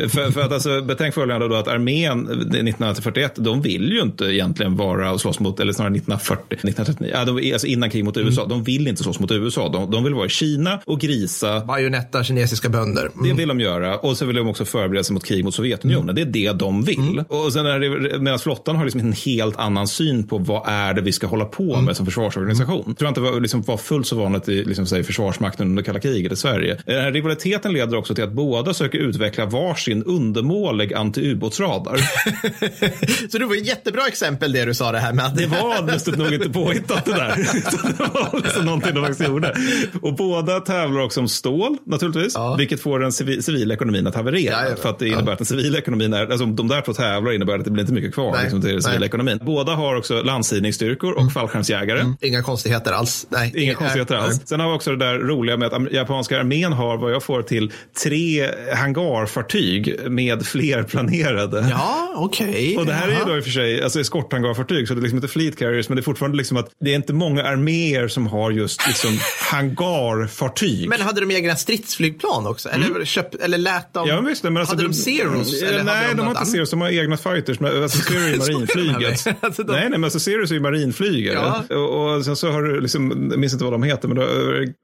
för, för att alltså, betänk följande då att armén 1941, de vill ju inte egentligen vara och slåss mot, eller snarare 1940, 1939, ja, de, alltså innan krig mot USA, de vill inte slåss mot USA. De, de vill vara i Kina och grisa Bajonetta kinesiska bönder. Det Mm. vill de göra och så vill de också förbereda sig mot krig mot Sovjetunionen. Det är det de vill. Och sen är det, medan flottan har liksom en helt annan syn på vad är det vi ska hålla på med som försvarsorganisation. Tror jag inte var, liksom, var fullt så vanligt i liksom, säg, försvarsmakten under kalla kriget i Sverige. Den här rivaliteten leder också till att båda söker utveckla varsin undermålig antiubåtsradar. Så det var ett jättebra exempel det du sa det här med att Det var lustigt nog inte påhittat det där. Det var liksom någonting de faktiskt gjorde. Och båda tävlar också om stål naturligtvis. Vilket får den civi- civila ekonomin att haverera. för att det innebär att den civila ekonomin är, alltså om de där två tävlar innebär att det blir inte mycket kvar Nej. liksom, till den civila Nej. ekonomin. Båda har också landsidningsstyrkor och fallskärmsjägare. Inga konstigheter alls. Nej. Inga konstigheter alls. Sen har vi också det där roliga med att japanska armén har vad jag får till tre hangarfartyg med fler planerade. Ja, okej. Och det här är ju Jaha. då i och för sig alltså eskorthangarfartyg, så det är liksom inte fleet carriers, men det är fortfarande liksom att det är inte många arméer som har just liksom hangarfartyg. Men hade de egna stridsflygplan också? Eller, köpt, eller lät de... Ja, visst, men alltså, hade de Zeros? Ja, nej, hade de har inte? Zeros, de har egna fighters. Men, alltså, Zero är marinflyget. med. Alltså, de- Nej, nej, men alltså Zeros är ju marinflygare. Ja. Och, och sen så har du liksom, jag minns inte vad de heter, men då,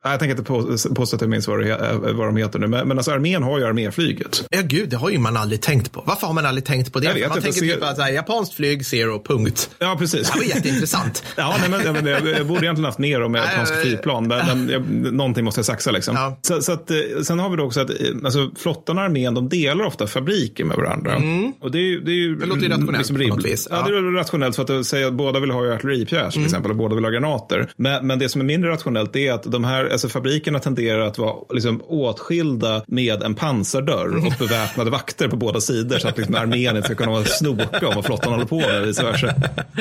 jag tänker inte på, påstå att jag minns vad, det, he- vad de heter nu. Men, men alltså armén har ju arméflyget. Ja, gud, det har ju man aldrig tänkt på. Varför har man aldrig tänkt på det? Jag vet man inte, tänker ser- typ att här, japanskt flyg, zero, punkt. Ja, precis. Det här var jätteintressant. Ja, nej, men, jag, jag, jag borde egentligen haft mer om Nej, japanska flygplan, men, men jag, någonting måste jag saxa liksom. Ja. Så, så att, eh, sen har vi då också att eh, alltså, flottan och armén, de delar ofta fabriker med varandra. Och det, är, ju- det, är ju Mm. Det låter ju rationellt på något vis. Ja. Ja. Mm. det är rationellt för att eh, säga att båda vill ha artilleripjäs till exempel och båda vill ha granater. Men, men det som är mindre rationellt är att de här alltså, fabrikerna tenderar att vara liksom, åtskilda med en pansardörr och beväpnade vakter på båda sidor så att liksom, armén inte ska kunna vara snoka om vad flottan håller på med vice versa.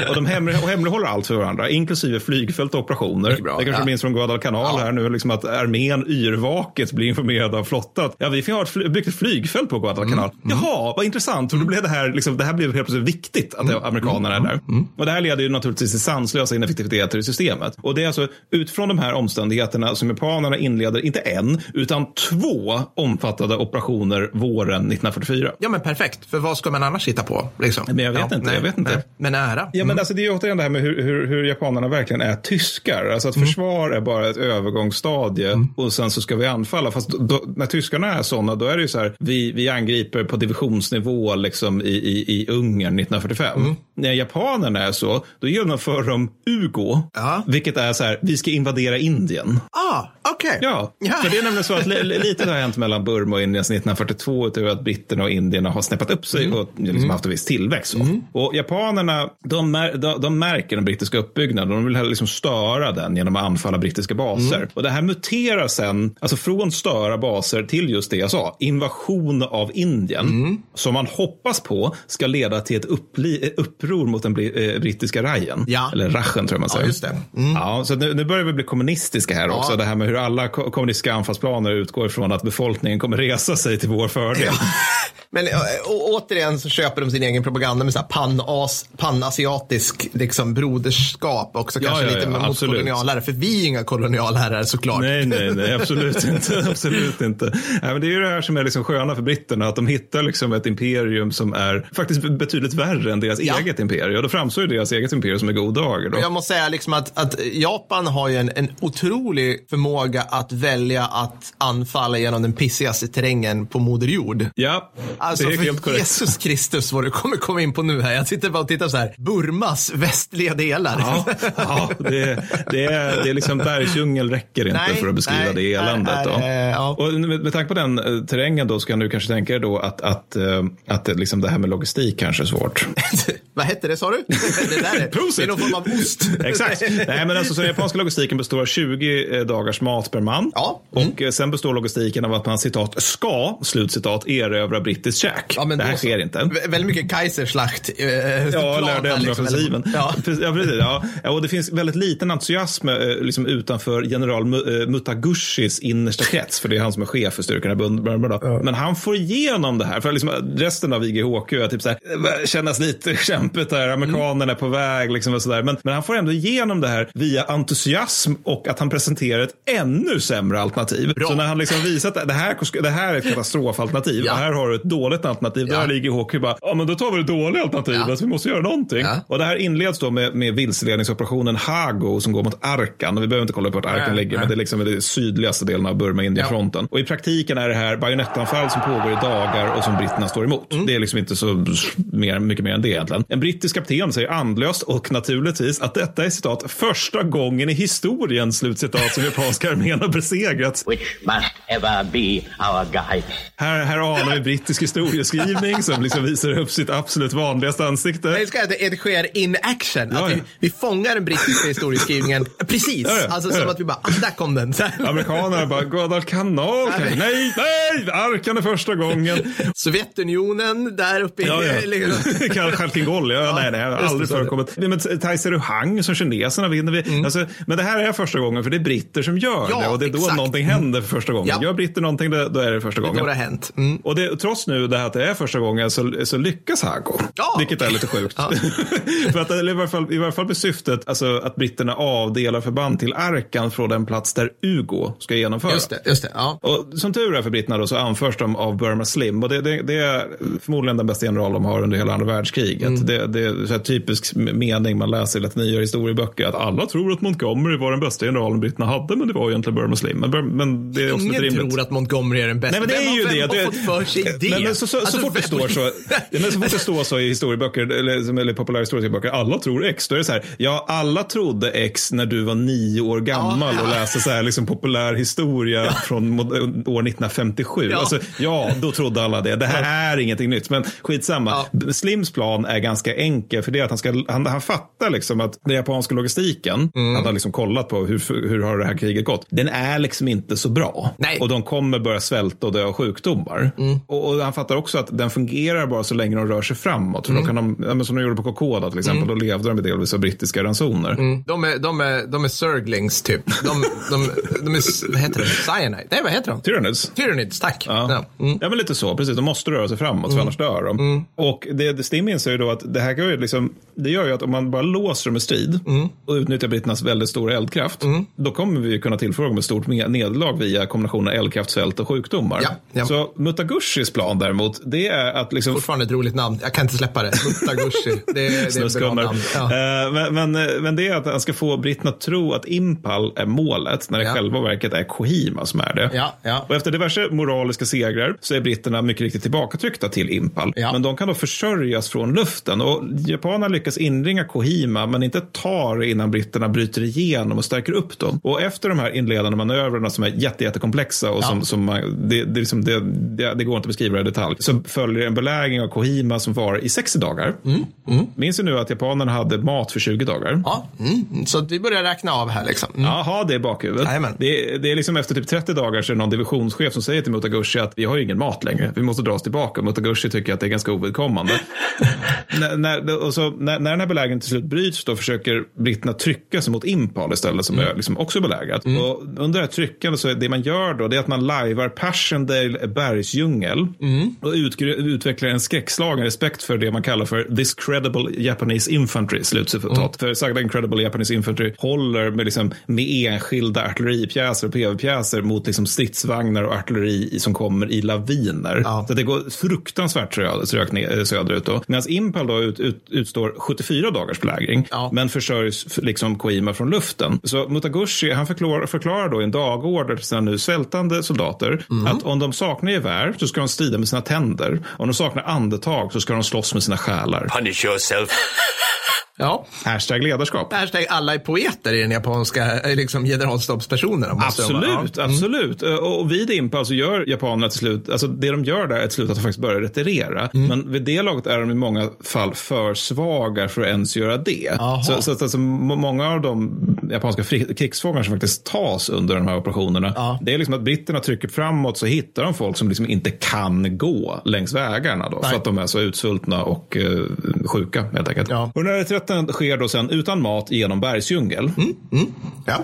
Och de hemlig, och hemlighåller allt för varandra, inklusive flygfält och operationer. Det, bra, kanske ja. minns från Guadalcanal här nu, liksom att armén yrvaket blir informerad av flotta att ja, vi har ett byggt ett flygfält på Guadalcanal. Jaha, vad intressant. För då blev det här, liksom, det här blev helt plötsligt viktigt att amerikanerna är där. Och det här leder ju naturligtvis till sanslösa ineffektiviteter i systemet. Och det är alltså utifrån de här omständigheterna som japanerna inleder, inte en, utan två omfattade operationer våren 1944. Ja, men perfekt. För vad ska man annars hitta på? Liksom? Men jag vet ja, inte. nej, jag vet inte. nej. Men ära. Ja, men alltså, det är återigen det här med hur, hur, hur japanerna verkligen är tyskar. Alltså att försvar är bara ett övergångsstadie och sen så ska vi anfalla. Fast då, när tyskarna är sådana, då är det ju så här, vi, vi angriper på divisionsnivå liksom i, i, i Ungern 1945. När japanerna är så, då genomför de UGO, vilket är så här, vi ska invadera Indien. Ah, okej. Ja, för det är nämligen så att li, li- lite har hänt mellan Burma och Indien sedan 1942 utöver att britterna och indierna har snäppat upp sig och liksom haft en viss tillväxt. Så. Och japanerna, de, de, de märker den brittiska uppbyggnaden de vill liksom störa den genom att anfalla brittiska baser. Och det här muterar sen, alltså från störa baser till just det jag sa, invasion av Indien, som man hoppas på ska leda till ett uppli, uppror mot den eh, brittiska rajen. Ja. Eller rachen tror jag man säger. just det. Ja, så nu, nu börjar vi bli kommunistiska här också. Det här med hur alla ko- kommunistiska anfallsplaner utgår ifrån att befolkningen kommer resa sig till vår fördel. Men äh, å- återigen så köper de sin egen propaganda med så här pan-as, panasiatisk liksom, broderskap också. Ja, kanske ja, lite ja, mot kolonialherrar. För vi är inga kolonialherrar såklart. Nej, nej, nej, absolut inte. Absolut inte. Nej, men det är ju det här som är liksom sköna för britterna, att de hittar liksom ett imperium som är faktiskt betydligt värre än deras eget imperium. Och då framstår ju deras eget imperium som en god dager. Då. Jag måste säga liksom att, att Japan har ju en, en otrolig förmåga att välja att anfalla genom den pissigaste terrängen på Moder Jord. Ja, Alltså det är helt korrekt. Jesus Kristus vad du kommer komma in på nu här. Jag sitter bara och tittar så här. Burmas västliga delar. Ja, ja det, det, är, det är liksom bergsdjungel räcker inte Nej, för att beskriva nej, det eländet. då. ja. Och med, med tanke på den eh, terrängen då så kan du kanske tänka dig då att, att, eh, att det, liksom det här med logistik kanske är svårt. Vad hette det sa du? det där är, det är någon form av ost. Exakt. Nej, men alltså, så den japanska logistiken består av 20 dagars mat per man. Ja. Och eh, sen består logistiken av att man citat ska, slutcitat, erövra brittiskt käk. Ja, det här då sker inte. Vä- Väldigt mycket Kaiserslacht. Eh, Ja, här, ändra liksom, Ja. Ja, precis. Ja. Ja, och det finns väldigt liten entusiasm eh, liksom utanför general eh, Mutagushis innersta krets, för det är han som är chef för styrkorna i då. Men han får igenom det här, för liksom resten av IGHQ är typ så här, eh, kännas lite kämpigt där, amerikanerna är på väg liksom och så där. Men, men han får ändå igenom det här via entusiasm och att han presenterar ett ännu sämre alternativ. Så när han liksom visat att det här, det här är ett katastrofalternativ Ja. och här har du ett dåligt alternativ, då Ja. är IGHQ bara, ja men då tar vi det dåliga alternativet, vi måste göra någonting. Ja. Och det här inleds då med, med vilseledningsoperationen Hago som går mot Arkan. Och vi behöver inte kolla på vart Arkan Nej, ligger, nej. men det är liksom den sydligaste delen av Burma-Indien-fronten. Och i praktiken är det här bajonettanfall som pågår i dagar och som britterna står emot. Mm. Det är liksom inte så mer, mycket mer än det egentligen. En brittisk kapten säger andlöst och naturligtvis att detta är citat första gången i historien slutcitat som japanska armén har besegrats. which must ever be our guide. Här, här anar vi brittisk historieskrivning som liksom visar upp sitt absolut vanligaste ansikte. Jag älskar att det sker in action. Ja, att ja. vi, vi fångar den brittiska historieskrivningen precis. Ja. Alltså som att vi bara, ah, där kom den. Amerikanerna bara, Guadalcanal, nej, nej, nej, Arkan är första gången. Sovjetunionen där uppe. Ja, ja. liksom. Khalkingol, ja, nej, nej, har aldrig förekommit. Men Taiseruhang som kineserna vinner vi. Alltså, men det här är första gången, för det är britter som gör det. Och det är då exakt. någonting händer för första gången. Ja. Gör britter någonting, då, är det första gången. har det hänt. Mm. Och det, trots nu det här att det är första gången så, så lyckas Hago. Ja, vilket är lite sjukt. för att, eller i, varje fall, I varje fall med syftet alltså, att britterna avdelar förband till Arkan från den plats där Ugo ska genomföra. Just det, just det. Ja. Och som tur är för britterna då så anförs de av Burma Slim och det, det, det är förmodligen den bästa general de har under hela andra världskriget. Mm. Det, det är här typisk mening man läser i nyare historieböcker att alla tror att Montgomery var den bästa generalen britterna hade men det var egentligen Burma Slim. Men, men det är också Ingen tror att Montgomery är den bästa. Nej, men det är ju det. Vem har fått för sig det? Men, så, så, Alltså, så fort det står så, ja, men så fort det står så i historieböcker, eller, eller populärhistoriska böcker, alla tror X, då är det så här, ja, alla trodde X när du var nio år gammal Ja, och ja. läste så här, liksom populär historia från mod- år 1957. Ja. Alltså, ja, då trodde alla det. Det här är ingenting nytt, men skitsamma. Slims plan är ganska enkel, för det är att han, ska, han, han fattar liksom att den japanska logistiken, Mm. han har liksom kollat på hur, hur har det här kriget gått, den är liksom inte så bra. Nej. Och de kommer börja svälta och dö av sjukdomar. Och, och han fattar också att den fungerar bara så länge de rör sig framåt. För då kan de, ja, men som de gjorde på Kokoda till exempel, då levde de med delvis av brittiska ransoner. Mm. De, är, de, är, de är Zerglings typ. De, de, de är, vad heter det? Cyanide? Nej, vad heter de? Tyranids. Tyrannids, tack. Ja. ja, men lite så. Precis, de måste röra sig framåt för annars dör de. Och det, det Stim inser ju då att det här kan ju liksom, det gör ju att om man bara låser dem i strid och utnyttjar britternas väldigt stora eldkraft, då kommer vi kunna tillföra dem ett stort nederlag via kombinationen eldkraft, svält och sjukdomar. Ja, ja. Så Mutagushis plan däremot, det är att liksom Fortfarande ett roligt namn. Jag kan inte släppa det. Mutagushi. Det, det är ett bra namn. Ja. Eh, Men, men, men det är att han ska få britterna att tro att Impal är målet när det Ja. själva verket är Kohima som är det. Ja, ja. Och efter diverse moraliska segrar så är britterna mycket riktigt tillbakatryckta till Impal. Ja. Men de kan då försörjas från luften. Och japanerna lyckas inringa Kohima men inte tar det innan britterna bryter igenom och stärker upp dem. Och efter de här inledande manövrarna som är jätte, jättekomplexa och som, som man, det, det, liksom, det, det, det går inte att beskriva i detalj. Så följer en belägring av Kohima som var i 60 dagar. Minns du nu att japanerna hade mat för 20 dagar? Ja, mm. Så att vi börjar räkna av här liksom. Mm. Jaha, det är bakhuvudet. Jajamän. Det, är- det är liksom efter typ 30 dagar så är det någon divisionschef som säger till Mutagushi att vi har ju ingen mat längre. Vi måste dra oss tillbaka. Mutagushi tycker att det är ganska ovidkommande. när, när, och så, när, när den här belägringen till slut bryts då försöker britterna trycka sig mot Impal istället som är liksom också belägrat. Och under det här tryckandet så är det man gör då det är att man lajvar Passchendaele bergsdjungel och utgr- utvecklar en skräckslagen respekt för det man kallar för this credible Japanese infantry. Slutcitat. För sagda incredible Japanese infantry håller med, liksom, med enskilda artilleripjäser och PV-pjäser mot liksom, stridsvagnar och artilleri som kommer i laviner. Så det går fruktansvärt trögt ner- söderut. Då. Medan Impal då ut, ut, utstår 74 dagars belägring men försörjs liksom Koima från luften. Så Mutagushi han förklarar, förklarar då i en dagorder till sina nu svältande soldater att om de saknar gevär så ska de strida med sina tänder. Om de saknar andetag så ska de slåss med sina själar. Punish yourself. Ja. Hashtag ledarskap. Hashtag alla är poeter i den japanska eh, liksom, generalstabspersonerna. Absolut, Ja. absolut. Eh, Och vid Impal så gör japanerna till slut, alltså det de gör där är till slut att de faktiskt börjar retirera. Mm. Men vid det laget är de i många fall för svaga för att ens göra det. Så, så att alltså, må- många av de japanska krigsfångar som faktiskt tas under de här operationerna, det är liksom att britterna trycker framåt så hittar de folk som liksom inte kan gå längs vägarna då, för att de är så utsvultna och eh, sjuka helt enkelt. Och den här reträtten sker då sen utan mat genom bergsdjungel.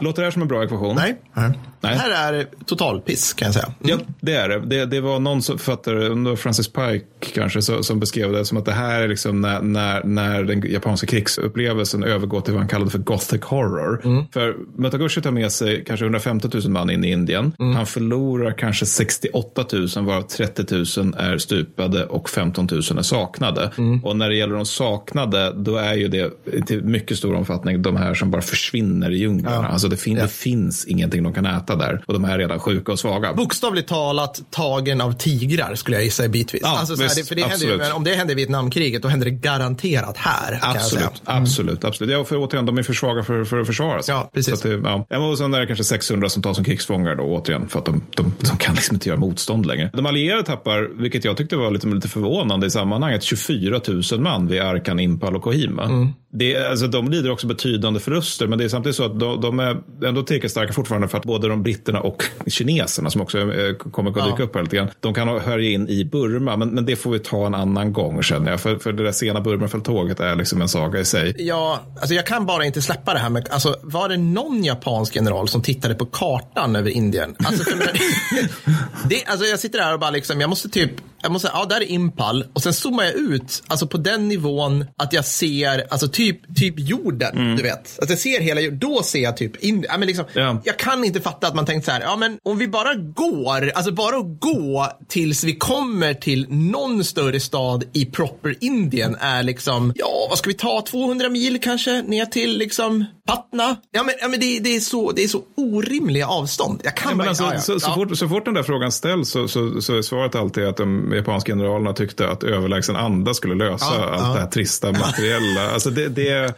Låter det här som en bra ekvation? Nej. Nej. Det här är totalpiss kan jag säga. Ja, det är det. det. Det var någon som författare, Francis Pike kanske, så, som beskrev det som att det här är liksom när, när, när den japanska krigsupplevelsen övergår till vad han kallade för gothic horror. För Mutagushi tar med sig kanske 150 000 man in i Indien. Han förlorar kanske 68 000 varav 30 000 är stupade och 15 000 är saknade. Och när det gäller de saknade, då är ju det till mycket stor omfattning de här som bara försvinner i djunglerna. Ja. Alltså det, fin- det finns ingenting de kan äta där. Och de här är redan sjuka och svaga. Bokstavligt talat tagen av tigrar skulle jag gissa bitvis. Ja, alltså, så här, visst, det, för det händer ju, absolut. om det händer i Vietnamkriget då händer det garanterat här. Absolut, absolut, absolut. Ja, för återigen, de är för svaga för, för att försvara sig. Ja, precis. Så att det. Ja, Och sen är det kanske 600 som tas som krigsfångar då, återigen, för att de, de, de kan liksom inte göra motstånd längre. De allierade tappar, vilket jag tyckte var lite, lite förvånande i sammanhanget, 24 000 man vid Arkan, Impal och Kohima. Mm. Det, alltså, de lider också betydande förluster, men det är samtidigt så att de, de är ändå tillräckligt starka fortfarande för att både de britterna och kineserna, som också eh, kommer att dyka Ja. upp här lite grann, de kan höra in i Burma, men, men det får vi ta en annan gång känner jag. För, för det där sena Burmafälttåget är liksom en saga i sig. Ja, alltså jag kan bara inte släppa det här med, alltså var det någon japansk general som tittade på kartan över Indien? Alltså, det, alltså jag sitter där och bara liksom, jag måste typ, jag måste, ja där är Impal och sen zoomar jag ut, alltså på den nivån att jag ser, alltså typ, typ jorden, du vet. Att jag ser hela jorden, då ser jag typ Indien. Ja, men liksom, Jag kan inte fatta att man tänkt så här, ja men om vi bara går, alltså bara att gå tills vi kommer till någon större stad i proper Indien är liksom, ja vad ska vi ta, 200 mil kanske ner till liksom Patna? Ja men, ja, men det, det, är så, det är så orimliga avstånd. Jag kan Ja, men alltså, ja, ja. så, så, Ja. fort, så fort den där frågan ställs så, så, så är svaret alltid att de japanska generalerna tyckte att överlägsen anda skulle lösa Ja, allt ja. det här trista materiella. Alltså det, det,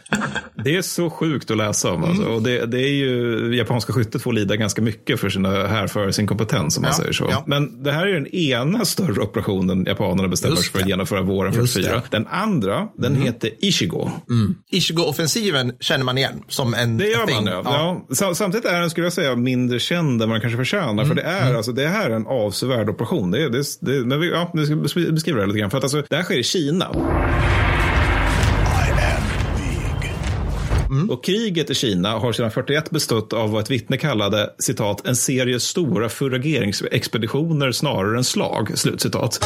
det är så sjukt att läsa om. Alltså. Mm. Och det, det är ju, japanska skyttet får lida ganska mycket för sina härförares inkompetens om man Ja, säger så. ja. Men det här är den ena större operationen japanerna bestämmer sig för att genomföra våren Just 44. det. Den andra, den Mm. heter Ishigo. Ishigo-offensiven känner man igen. Som en Det gör thing. man, ja. ja. Sam- Samtidigt är den, skulle jag säga, mindre känd än man kanske förtjänar. För det är, alltså, det här är en avsevärd operation. Det, är- det, det, men vi, ja, vi ska beskri- beskriva det lite grann. För att alltså, det här sker i Kina. Och kriget i Kina har sedan 41 bestått av vad ett vittne kallade citat, en serie stora furageringsexpeditioner snarare än slag. Slutcitat.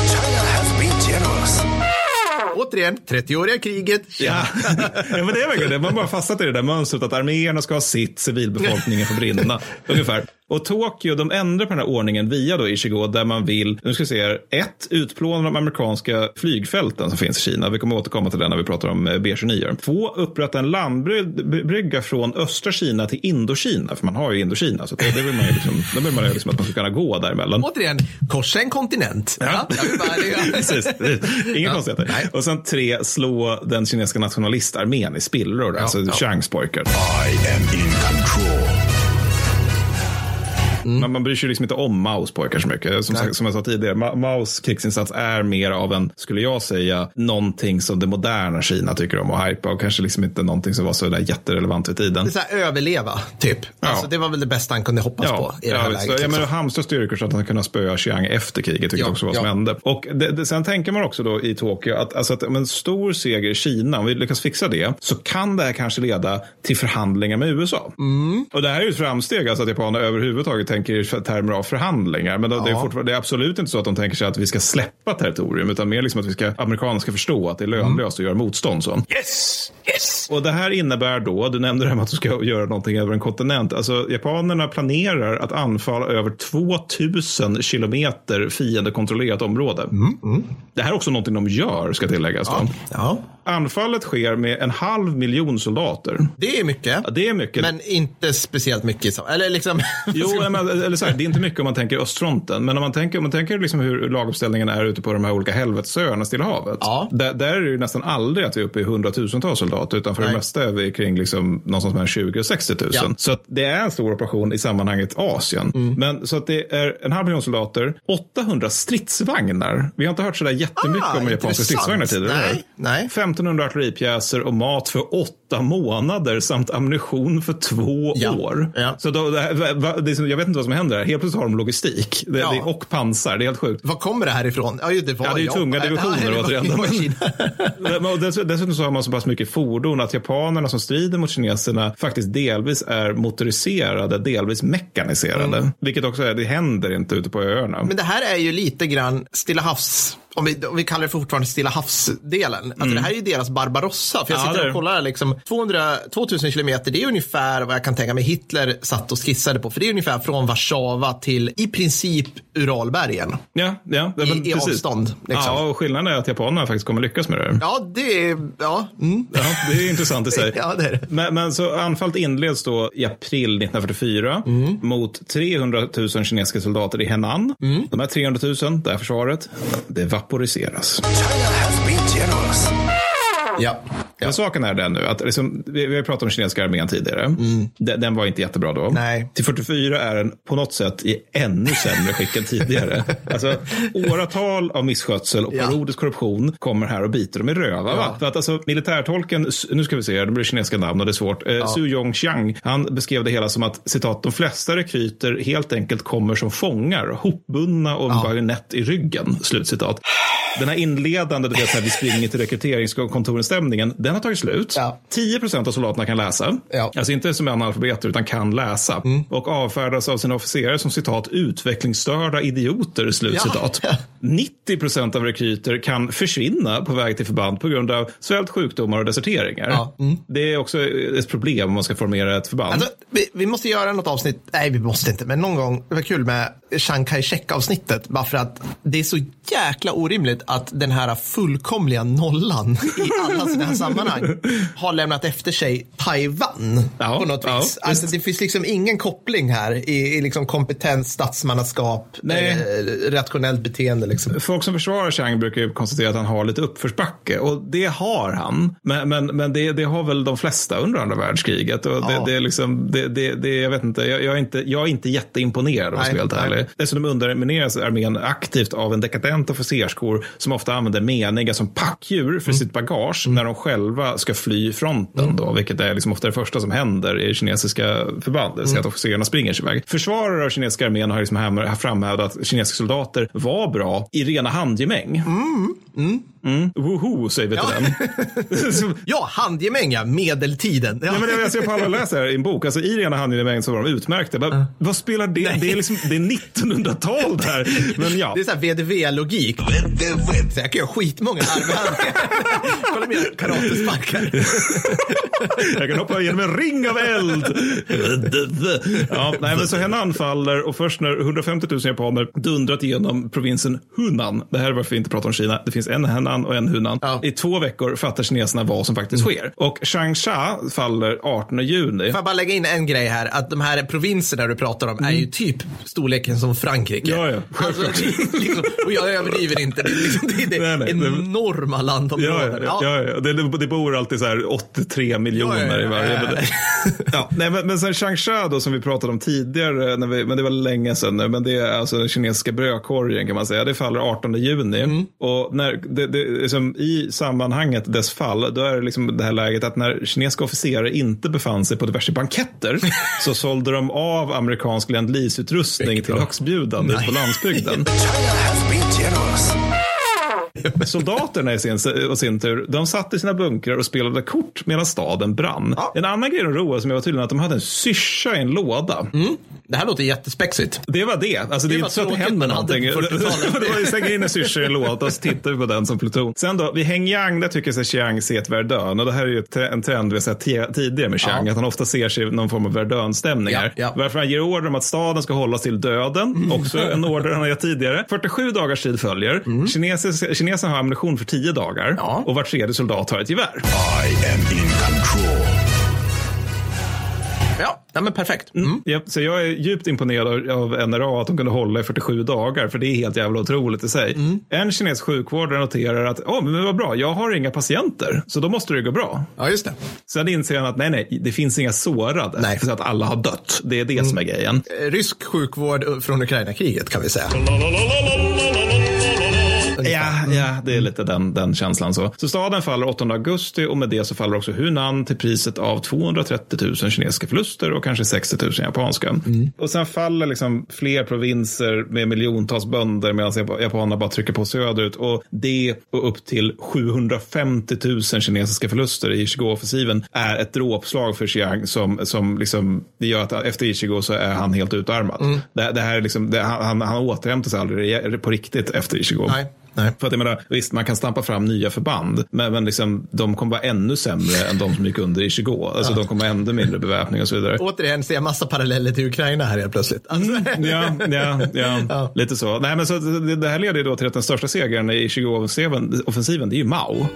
Återigen, 30-åriga kriget. Ja. ja, men det är verkligen det. Man bara fastnat i det där mönstret att arméerna ska ha sitt, civilbefolkningen får brinna. Ungefär. Och Tokyo, de ändrar på den här ordningen via då Ichigo där man vill, nu ska vi se här, ett, utplåna de amerikanska flygfälten som finns i Kina. Vi kommer återkomma till det när vi pratar om eh, B-29. Två, upprätta en landbrygga från östra Kina till Indokina, för man har ju Indokina. Så det, det vill man ju liksom, det vill man ju liksom att man ska kunna gå däremellan. Återigen, korsa en kontinent. Ja. vill bara- Precis, inga konstigheter. Och sen tre, slå den kinesiska nationalistarmén i spillror, alltså ja. Changs pojkar. I am in control. Man, man bryr sig liksom inte om Maos pojkar så mycket. Som, sagt, som jag sa tidigare, Ma Maos krigsinsats är mer av en, skulle jag säga, någonting som det moderna Kina tycker om att hypa och kanske liksom inte någonting som var så där jätterelevant vid tiden. Det är så här, överleva, typ. Alltså, det var väl det bästa han kunde hoppas på i det här ja, visst. läget. ja, men liksom. hamstra styrkor så att han kunna spöa Chiang efter kriget, vilket Ja, också var ja. som hände. Och det, det, sen tänker man också då i Tokyo att, alltså att om en stor seger i Kina, om vi lyckas fixa det, så kan det här kanske leda till förhandlingar med USA. Mm. Och det här är ju ett framsteg, alltså att japanerna överhuvudtaget tänker i termer av förhandlingar. Men då, det, är Ja. det är absolut inte så att de tänker sig att vi ska släppa territorium, utan mer liksom att vi ska, amerikanerna ska förstå att det är lönlöst att göra motstånd. Så. Yes! Yes! Och det här innebär då, du nämnde det här med att du ska göra någonting över en kontinent. Alltså japanerna planerar att anfalla över 2000 kilometer fiendekontrollerat område. Det här är också någonting de gör, ska tilläggas. Då. Ja. Anfallet sker med en halv miljon soldater. Det är mycket. Ja, det är mycket. Men inte speciellt mycket. så- Eller liksom... Jo, men, eller så här, det är inte mycket om man tänker östfronten. Men om man tänker, om man tänker liksom hur laguppställningen är ute på de här olika helvetesöarna Stilla havet. Ja. Där, där är det ju nästan aldrig att vi är uppe i hundratusentals soldater. Utan för Nej. det mesta är vi kring liksom någonstans mellan 20 och 60 000. Ja. Så det är en stor operation i sammanhanget Asien. Mm. Men så att det är en halv miljon soldater, 800 stridsvagnar. Vi har inte hört sådär jättemycket Ah, om japanska stridsvagnar tidigare. Nej, nej. 1500 artilleripjäser och mat för åtta månader samt ammunition för två Ja. år. Ja. Så då, det, här- det som, jag vet inte vad som händer här. Helt plötsligt har de logistik det, Ja. och pansar. Det är helt sjukt. Var kommer det här ifrån? Ja, det var Ja, det är ju tunga divisioner återigen. Dessutom så har man så pass mycket fordon att japanerna som strider mot kineserna faktiskt delvis är motoriserade, delvis mekaniserade. Vilket också är, det händer inte ute på öarna. Mm. Men det här är ju lite grann Stilla havs, om vi, om vi kallar det fortfarande Stilla havsdelen. Alltså det här är ju deras Barbarossa. För jag Mm. Ja, sitter det och kollar liksom 200, 2000 kilometer, det är ungefär vad jag kan tänka mig Hitler satt och skissade på. För det är ungefär från Warszawa till i princip Uralbergen. Ja, ja, I- men i precis. avstånd, liksom. Ja, och skillnaden är att japanerna faktiskt kommer lyckas med det. Ja, det är, ja. Mm. Ja, det är intressant i sig. Ja, det är det. Men, men så anfallet inleds då i april 1944 Mm. mot 300 000 kinesiska soldater i Henan. Mm. De här 300 000, det här försvaret, det vaporiseras. Ja. Men saken är den nu, att liksom, vi, vi har pratat om kinesiska armén tidigare. Den, den var inte jättebra då. Mm. Nej. Till 44 är den på något sätt i ännu sämre skick än tidigare. Alltså, åratal av misskötsel och Ja. parodisk korruption kommer här och biter dem i röva. Va? Ja. För att alltså, militärtolken, nu ska vi se, det blir kinesiska namn och det är svårt. Eh, Su Yongxiang, han beskrev det hela som att citat, de flesta rekryter helt enkelt kommer som fångar, hopbundna och en bajonett i ryggen. Slutcitat. Den här inledande, du vet, här, vi springer till rekryteringskontoren-stämningen, den har tagit slut. Ja. 10 procent av soldaterna kan läsa. Ja. Alltså inte som analfabeter, utan kan läsa. Och avfärdas av sina officerare som citat utvecklingsstörda idioter, slutcitat. Ja. 90 procent av rekryter kan försvinna på väg till förband på grund av svält, sjukdomar och deserteringar. Ja. Mm. Det är också ett problem om man ska formera ett förband. Alltså, vi, vi måste göra något avsnitt, nej vi måste inte, men någon gång, det var kul med Chiang Kai-shek avsnittet, bara för att det är så jäkla orimligt att den här fullkomliga nollan i alla sådana här sammanhang har lämnat efter sig Taiwan Ja, på något ja, vis. Alltså, det finns liksom ingen koppling här i, i liksom kompetens, statsmannaskap, eh, rationellt beteende. Liksom. Folk som försvarar Chang brukar ju konstatera att han har lite uppförsbacke och det har han. Men, men, men det, det har väl de flesta under andra världskriget. Och det, Ja. det är liksom, det, det, det, jag vet inte, jag, jag, är inte, jag är inte jätteimponerad om jag ska vara helt ärlig. Dessutom undermineras armén aktivt av en dekadent officerskår som ofta använder meniga som packdjur för Mm. sitt bagage när de själva ska fly fronten då, vilket är liksom ofta det första som händer i kinesiska förband, säga att officerarna springer sig iväg. Försvarare av kinesiska armén har liksom framhävdat att kinesiska soldater var bra i rena handgemäng. Mm. Woho, säger vi till den. Ja, handgemäng, ja. Medeltiden. Ja. Ja, men jag ser på alla läser i en bok. Alltså, I rena handgemäng så var de utmärkta. Bara, Vad spelar det? Det är, liksom, det är 1900-tal det här. Men ja. Det är så här VDV-logik. Så jag kan göra skitmånga armhävningar. Kolla mina karatesparkar. Jag kan hoppa genom en ring av eld. Ja, nej, men så hen anfaller och först när 150 000 japaner dundrat igenom provinsen Hunan. Det här är varför vi inte pratar om Kina. Det finns en Henan och en Hunan. I två veckor fattar kineserna vad som faktiskt sker. Och Changsha faller 18 juni. Får jag bara lägga in en grej här? Att de här provinserna du pratar om är ju typ storleken som Frankrike. Ja, ja. Alltså, det liksom, och jag överdriver inte. Det är, liksom, det är det Nej, nej, det- enorma Ja, landområden. ja, ja, ja. Det, det bor alltid så här 83 miljoner Ja, ja, ja, i varje. ja, ja. Det- Ja, nej, men, men sen Changsha då som vi pratade om tidigare, när vi, men det var länge sedan nu, men det är alltså den kinesiska brödkorgen kan man säga. Det faller 18 juni. Mm. Och när det, det, liksom, i sammanhanget dess fall, då är det liksom det här läget att när kinesiska officerare inte befann sig på diverse banketter så sålde de av amerikansk land utrustning till högstbjudande på landsbygden. Soldaterna i sin, och sin tur, de satt i sina bunkrar och spelade kort medan staden brann. En annan grej de roade sig med var tydligen att de hade en syrsa i en låda. Det här låter jättespexigt. Det var det. Alltså, det, Det är inte så att det händer någonting. på 40-talet. det var ju slänga in en syrsa i en låda och så tittar vi på den som pluton. Sen då, vid Hengyang, där tycker sig Chiang se ett Verdun. Och det här är ju en trend vi har sett tidigare med Chiang, att han ofta ser sig i någon form av Verdun-stämningar. Ja, ja. Varför han ger order om att staden ska hållas till döden, också en order han har gett tidigare. 47 dagars tid följer. Mm. Kinesisk, kineserna har ammunition för 10 dagar och var tredje soldat har ett gevär. I am in control. Ja, ja men perfekt. Mm. Ja, så jag är djupt imponerad av- NRA att de kunde hålla i 47 dagar, för det är helt jävla otroligt i sig. Mm. En kinesisk sjukvårdare noterar att, oh, men vad bra, jag har inga patienter, så då måste det gå bra. Ja, just det. Sen inser han att nej, nej, det finns inga sårade, Nej. så att alla har dött. Det är det som är grejen. Rysk sjukvård från Ukraina-kriget kan vi säga. Ja, ja, det är lite den, den känslan. Så. så staden faller 8 augusti och med det så faller också Hunan till priset av 230 000 kinesiska förluster och kanske 60 000 japanska. Och sen faller liksom fler provinser med miljontals bönder medan jap- japanerna bara trycker på söderut. Och det och upp till 750 000 kinesiska förluster i Ichigo-offensiven är ett dråpslag för Chiang som, som liksom, det gör att efter Ichigo så är han helt utarmad. Det, det här är liksom, det, han, han, han återhämtar sig aldrig på riktigt efter Ichigo. Nej. Nej. För att jag menar, visst, man kan stampa fram nya förband, men, men liksom, de kommer vara ännu sämre än de som gick under i 20. Alltså, De kommer ha ännu mindre beväpning och så vidare. Återigen ser jag massa paralleller till Ukraina här helt plötsligt. Alltså, Ja, ja, ja, Ja. lite så. Nej, men så det, det här leder ju då till att den största segern i 20-offensiven, offensiven, det är ju Mao.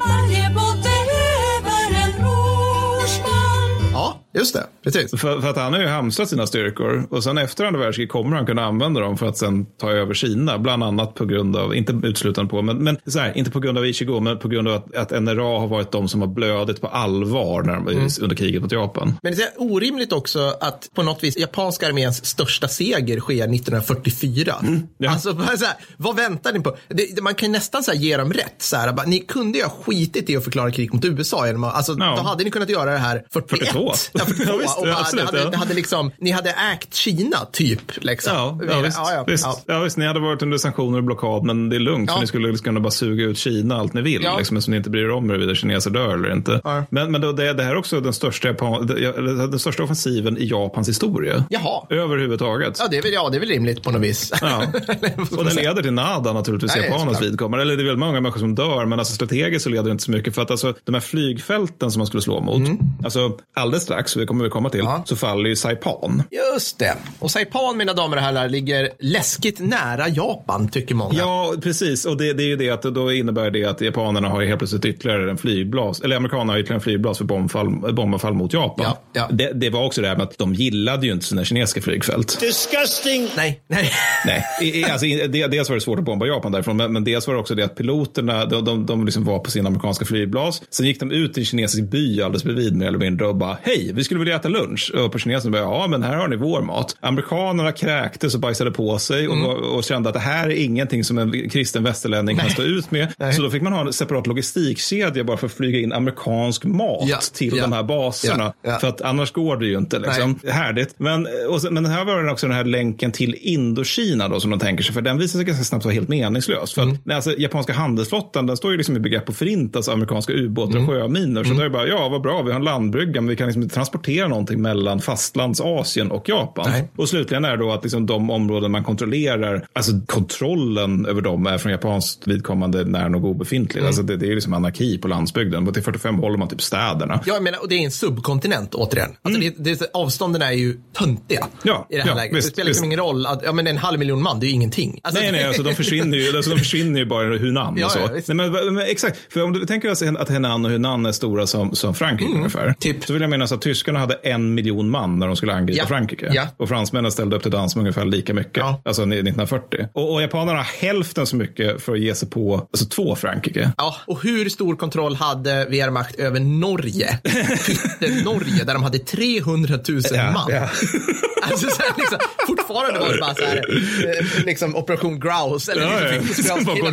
Just det. Precis. För, för att han har ju hamstrat sina styrkor och sen efter andra världskriget kommer han kunna använda dem för att sen ta över Kina. Bland annat på grund av, inte uteslutande på, men, men så här, inte på grund av Ichigo, men på grund av att, att NRA har varit de som har blödit på allvar när de, under kriget mot Japan. Men det är orimligt också att på något vis japanska arméns största seger sker 1944. ja. Alltså, så här, vad väntar ni på? Det, man kan ju nästan så här, ge dem rätt. Så här, bara, ni kunde ju ha skitit i att förklara krig mot USA. Genom alltså, Ja. Då hade ni kunnat göra det här 41. 42. Ja, 42. Ja, visst, och bara, absolut, ni, hade, ja. hade liksom, ni hade ägt Kina, typ. Liksom. Ja, ja, visst, ja, ja, visst. ja. Visst, ni hade varit under sanktioner och blockad, men det är lugnt, för ni skulle liksom kunna bara suga ut Kina allt ni vill, Ja. liksom, så ni inte bryr er om huruvida kineser dör eller inte. Men, men då, det, det här är också den största, Japan, det- den största offensiven i Japans historia. Jaha. Överhuvudtaget. Ja, det är väl, ja, det är väl rimligt på något vis. Och den leder till nada naturligtvis, Nej, japanernas vidkommande. Eller det är väl många människor som dör, men alltså strategiskt så leder det inte så mycket. För att alltså, de här flygfälten som man skulle slå mot, alltså alldeles strax, så det kommer vi komma till. Ja. så faller ju Saipan. Just det. Och Saipan, mina damer och herrar, ligger läskigt nära Japan, tycker många. Ja, precis. Och det, det är ju det att då innebär det att japanerna har helt plötsligt ytterligare en flygblas, eller amerikanerna har ytterligare en flygblas för bombfall, bombanfall mot Japan. Ja, ja. Det, det var också det här med att de gillade ju inte sina kinesiska flygfält. Disgusting! Nej, nej. Nej, i, alltså, det, dels var det svårt att bomba Japan därifrån, men, men dels var det också det att piloterna, de, de, de liksom var på sin amerikanska flygbas. Sen gick de ut i en kinesisk by alldeles bredvid mer eller mindre och bara, hej, vi skulle vilja äta lunch. Och på kinesen bara, ja men här har ni vår mat. Amerikanerna kräktes och bajsade på sig och, Mm. och, och kände att det här är ingenting som en kristen västerlänning kan Nej. stå ut med. Nej. Så då fick man ha en separat logistikkedja bara för att flyga in amerikansk mat Ja, till ja. de här baserna. Ja. För att annars går det ju inte. Liksom. Härligt. Men, och sen, men här var det också den här länken till Indokina då, som de tänker sig. För den visar sig ganska snabbt vara helt meningslös. För Mm. att, alltså, japanska handelsflottan den står ju liksom i begrepp att förintas av amerikanska ubåtar Mm. och sjöminor. Så då är det bara, ja vad bra, vi har en landbrygga men vi kan liksom inte transportera någonting mellan fastlandsasien och Japan. Nej. Och slutligen är det då att liksom de områden man kontrollerar, alltså kontrollen över dem är från japanskt vidkommande nära nog obefintlig. Mm. Alltså det, det är liksom anarki på landsbygden. Till 45 håller man typ städerna. Ja, jag menar, och det är en subkontinent återigen. Alltså, det, det, avstånden är ju töntiga Mm. Ja, i det här ja, läget. visst, det spelar liksom ingen roll. Att, ja, men en halv miljon man, det är ju ingenting. Alltså, nej, nej, alltså de försvinner ju, alltså, de försvinner ju bara i Hunan Ja, och så. ja, nej, men, men, exakt, för om du tänker alltså att Henan och Hunan är stora som, som Frankrike Mm, ungefär. typ. Så vill jag minnas att tyskarna hade en miljon man när de skulle angripa Ja, Frankrike. ja. Och fransmännen ställde upp till dans med ungefär lika mycket. Ja. Alltså 1940. Och, och japanerna hälften så mycket för att ge sig på alltså, två Frankrike. Ja, och hur stor kontroll hade Wehrmacht över Norge? Norge, där de hade 300 000 Ja, man. Alltså, så här, liksom, fortfarande var det bara så här, eh, liksom Operation Grouse. Eller Ja, ja. liksom, Bara gå,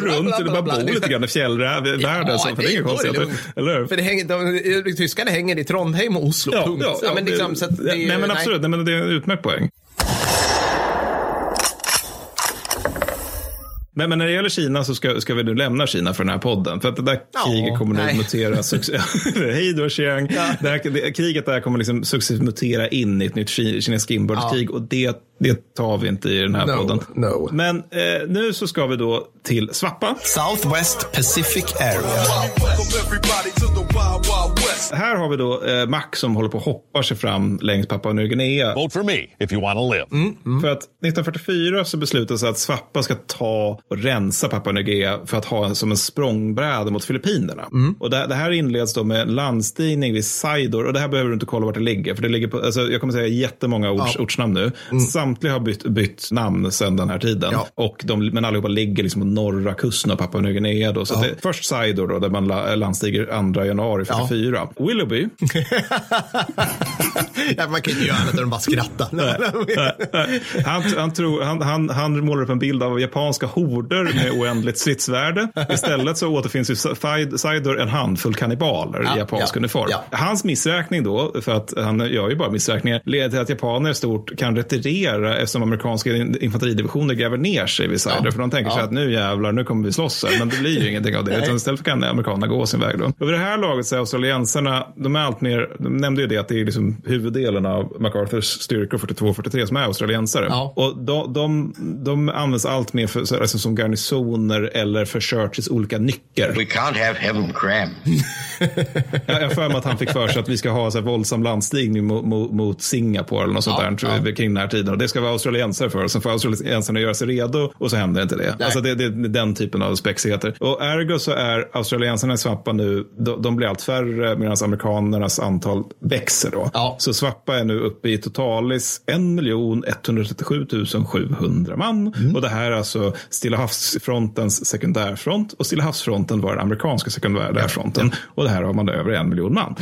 runt, bla, bara bor lite grann i fjällvärlden. Ja, så, för det är inget konstigt. lugnt. Eller hur? För det hänger, de, tyskarna hänger i Trondheim och Oslo, Ja, punkt. ja, ja, men liksom, så att det, nej, men absolut. Nej, men det är en utmärkt poäng. Men, men när det gäller Kina så ska, ska vi nu lämna Kina för den här podden. För att det där Ja, kriget kommer nej. mutera successivt. Hej då Chiang. Det här, det, kriget där kommer liksom successivt mutera in i ett nytt ki- kinesiskt inbördeskrig. Och det, det tar vi inte i den här No, podden. no. Men eh, nu så ska vi då till Svappa. Southwest Pacific Area. Här har vi då eh, Mac som håller på att hoppa sig fram längs Papua Nya Guinea. Vote for me if you want to live. För att 1944 så beslutades att Svappa ska ta och rensa Papua Nya Guinea för att ha en, som en språngbräda mot Filippinerna. Och det, det här inleds då med en landstigning vid Saidor och det här behöver du inte kolla vart det ligger. För det ligger på, alltså, jag kommer säga jättemånga orts, Ja. ortsnamn nu. Samtliga har bytt, bytt namn sedan den här tiden. Ja. Och de, men allihopa ligger liksom på norra kusten av Papua Nya Guinea. Då. Så Ja. det, först Saidor då, där man la, landstiger 2 januari 44. Willoughby ja, man kan inte göra annat än att bara skratta. han, han, tror, han, han, han målar upp en bild av japanska horder med oändligt stridsvärde. Istället så återfinns Said- Saidor en handfull kannibaler Ja, i japansk ja, uniform. ja. Hans missräkning då, för att han gör ju bara missräkningar, leder till att japaner stort kan retirera eftersom amerikanska in- infanteridivisioner gräver ner sig vid Saidor. Ja. För de tänker sig Ja. att nu jävlar, nu kommer vi slåss här. Men det blir ju ingenting av det. Utan istället kan amerikanerna gå sin väg då. Över det här laget så är australiensarna, de är allt mer, de nämnde ju det att det är liksom huvuddelen av MacArthurs styrkor 42-43 som är australiensare. Ja. Och de, de, de används allt mer för, så- alltså som garnisoner eller för Churchills olika nycker. We can't have heaven cram. Jag jag har för mig att han fick för sig att vi ska ha så här våldsam landstigning mot, mot, mot Singapore eller något sånt Ja, där tror jag, kring den här tiden. Det ska vara australiensare för. Och sen får australiensarna göra sig redo och så händer inte det. Alltså det, det är den typen av spexigheter. Och ergo så är australiensarna i Svappa nu, de, de blir allt färre medan amerikanernas antal växer då. Ja. Så Svappa är nu uppe i totalis 1 137 700 man. Mm. Och det här är alltså Stilla havsfrontens sekundärfront och Stilla havsfronten var den amerikanska sekundärfronten. Och det här har man över en miljon man.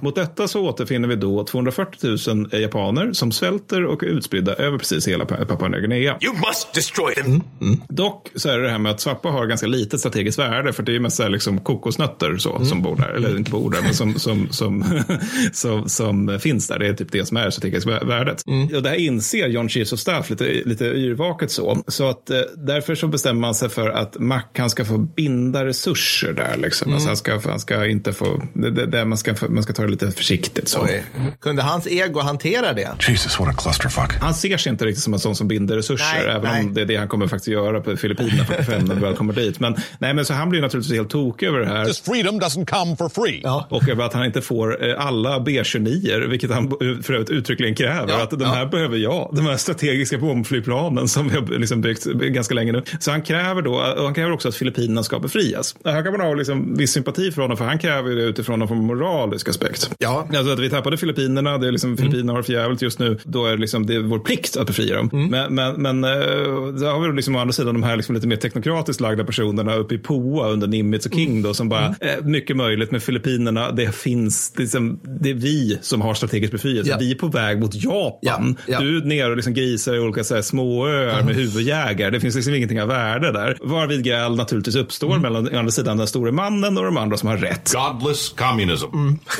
Mot detta så återfinner vi då 240 000 japaner som svälter och är utspridda över precis hela Pa- Papua Nya Guinea. You must destroy them. Dock så är det det här med att Svappa har ganska litet strategiskt värde för det är ju mest liksom kokosnötter så, som bor där, eller inte bor där, men som, som, som, som, som finns där. Det är typ det som är strategiskt vä- värdet. Och det här inser John Chiefs of Staff lite, lite yrvaket så. Så att eh, därför så bestämmer man sig för att Mac han ska få binda resurser där. Liksom. Alltså han, ska, han ska inte få, det, det, det, man, ska, man ska ta det lite försiktigt så. Oj. Kunde hans ego hantera det? Jesus, what a clusterfuck. Han ser sig inte riktigt som en sån som binder resurser, Nej, även nej. om det är det han kommer faktiskt göra på Filippinerna 45 när vi väl kommer dit. Men, nej, men så han blir naturligtvis helt tokig över det här. This freedom doesn't come for free. Ja. Och över att han inte får eh, alla B-29, vilket han för övrigt uttryckligen kräver. Ja, att de ja. här behöver jag, de här strategiska bombflygplanen som vi har liksom byggt ganska länge nu. Så han kräver då, och han kräver också att Filippinerna ska befrias. Här kan man ha liksom viss sympati för honom, för han kräver det utifrån någon form av moralisk aspekt. Respekt. Ja. Alltså att vi tappade Filippinerna, det är liksom, Filippinerna har det för jävligt just nu, då är det, liksom, det är vår plikt att befria dem. Men, men, men eh, så har vi liksom å andra sidan de här liksom lite mer teknokratiskt lagda personerna uppe i Poa under Nimitz och King då, som bara, eh, mycket möjligt med Filippinerna, det finns, liksom, det är vi som har strategisk befrielse. Ja. Vi är på väg mot Japan. Ja, ja. Du är nere och liksom grisar i olika så här, små öar med huvudjägare. Det finns liksom ingenting av värde där. Varvid gräl naturligtvis uppstår mellan å andra sidan den store mannen och de andra som har rätt. Godless communism.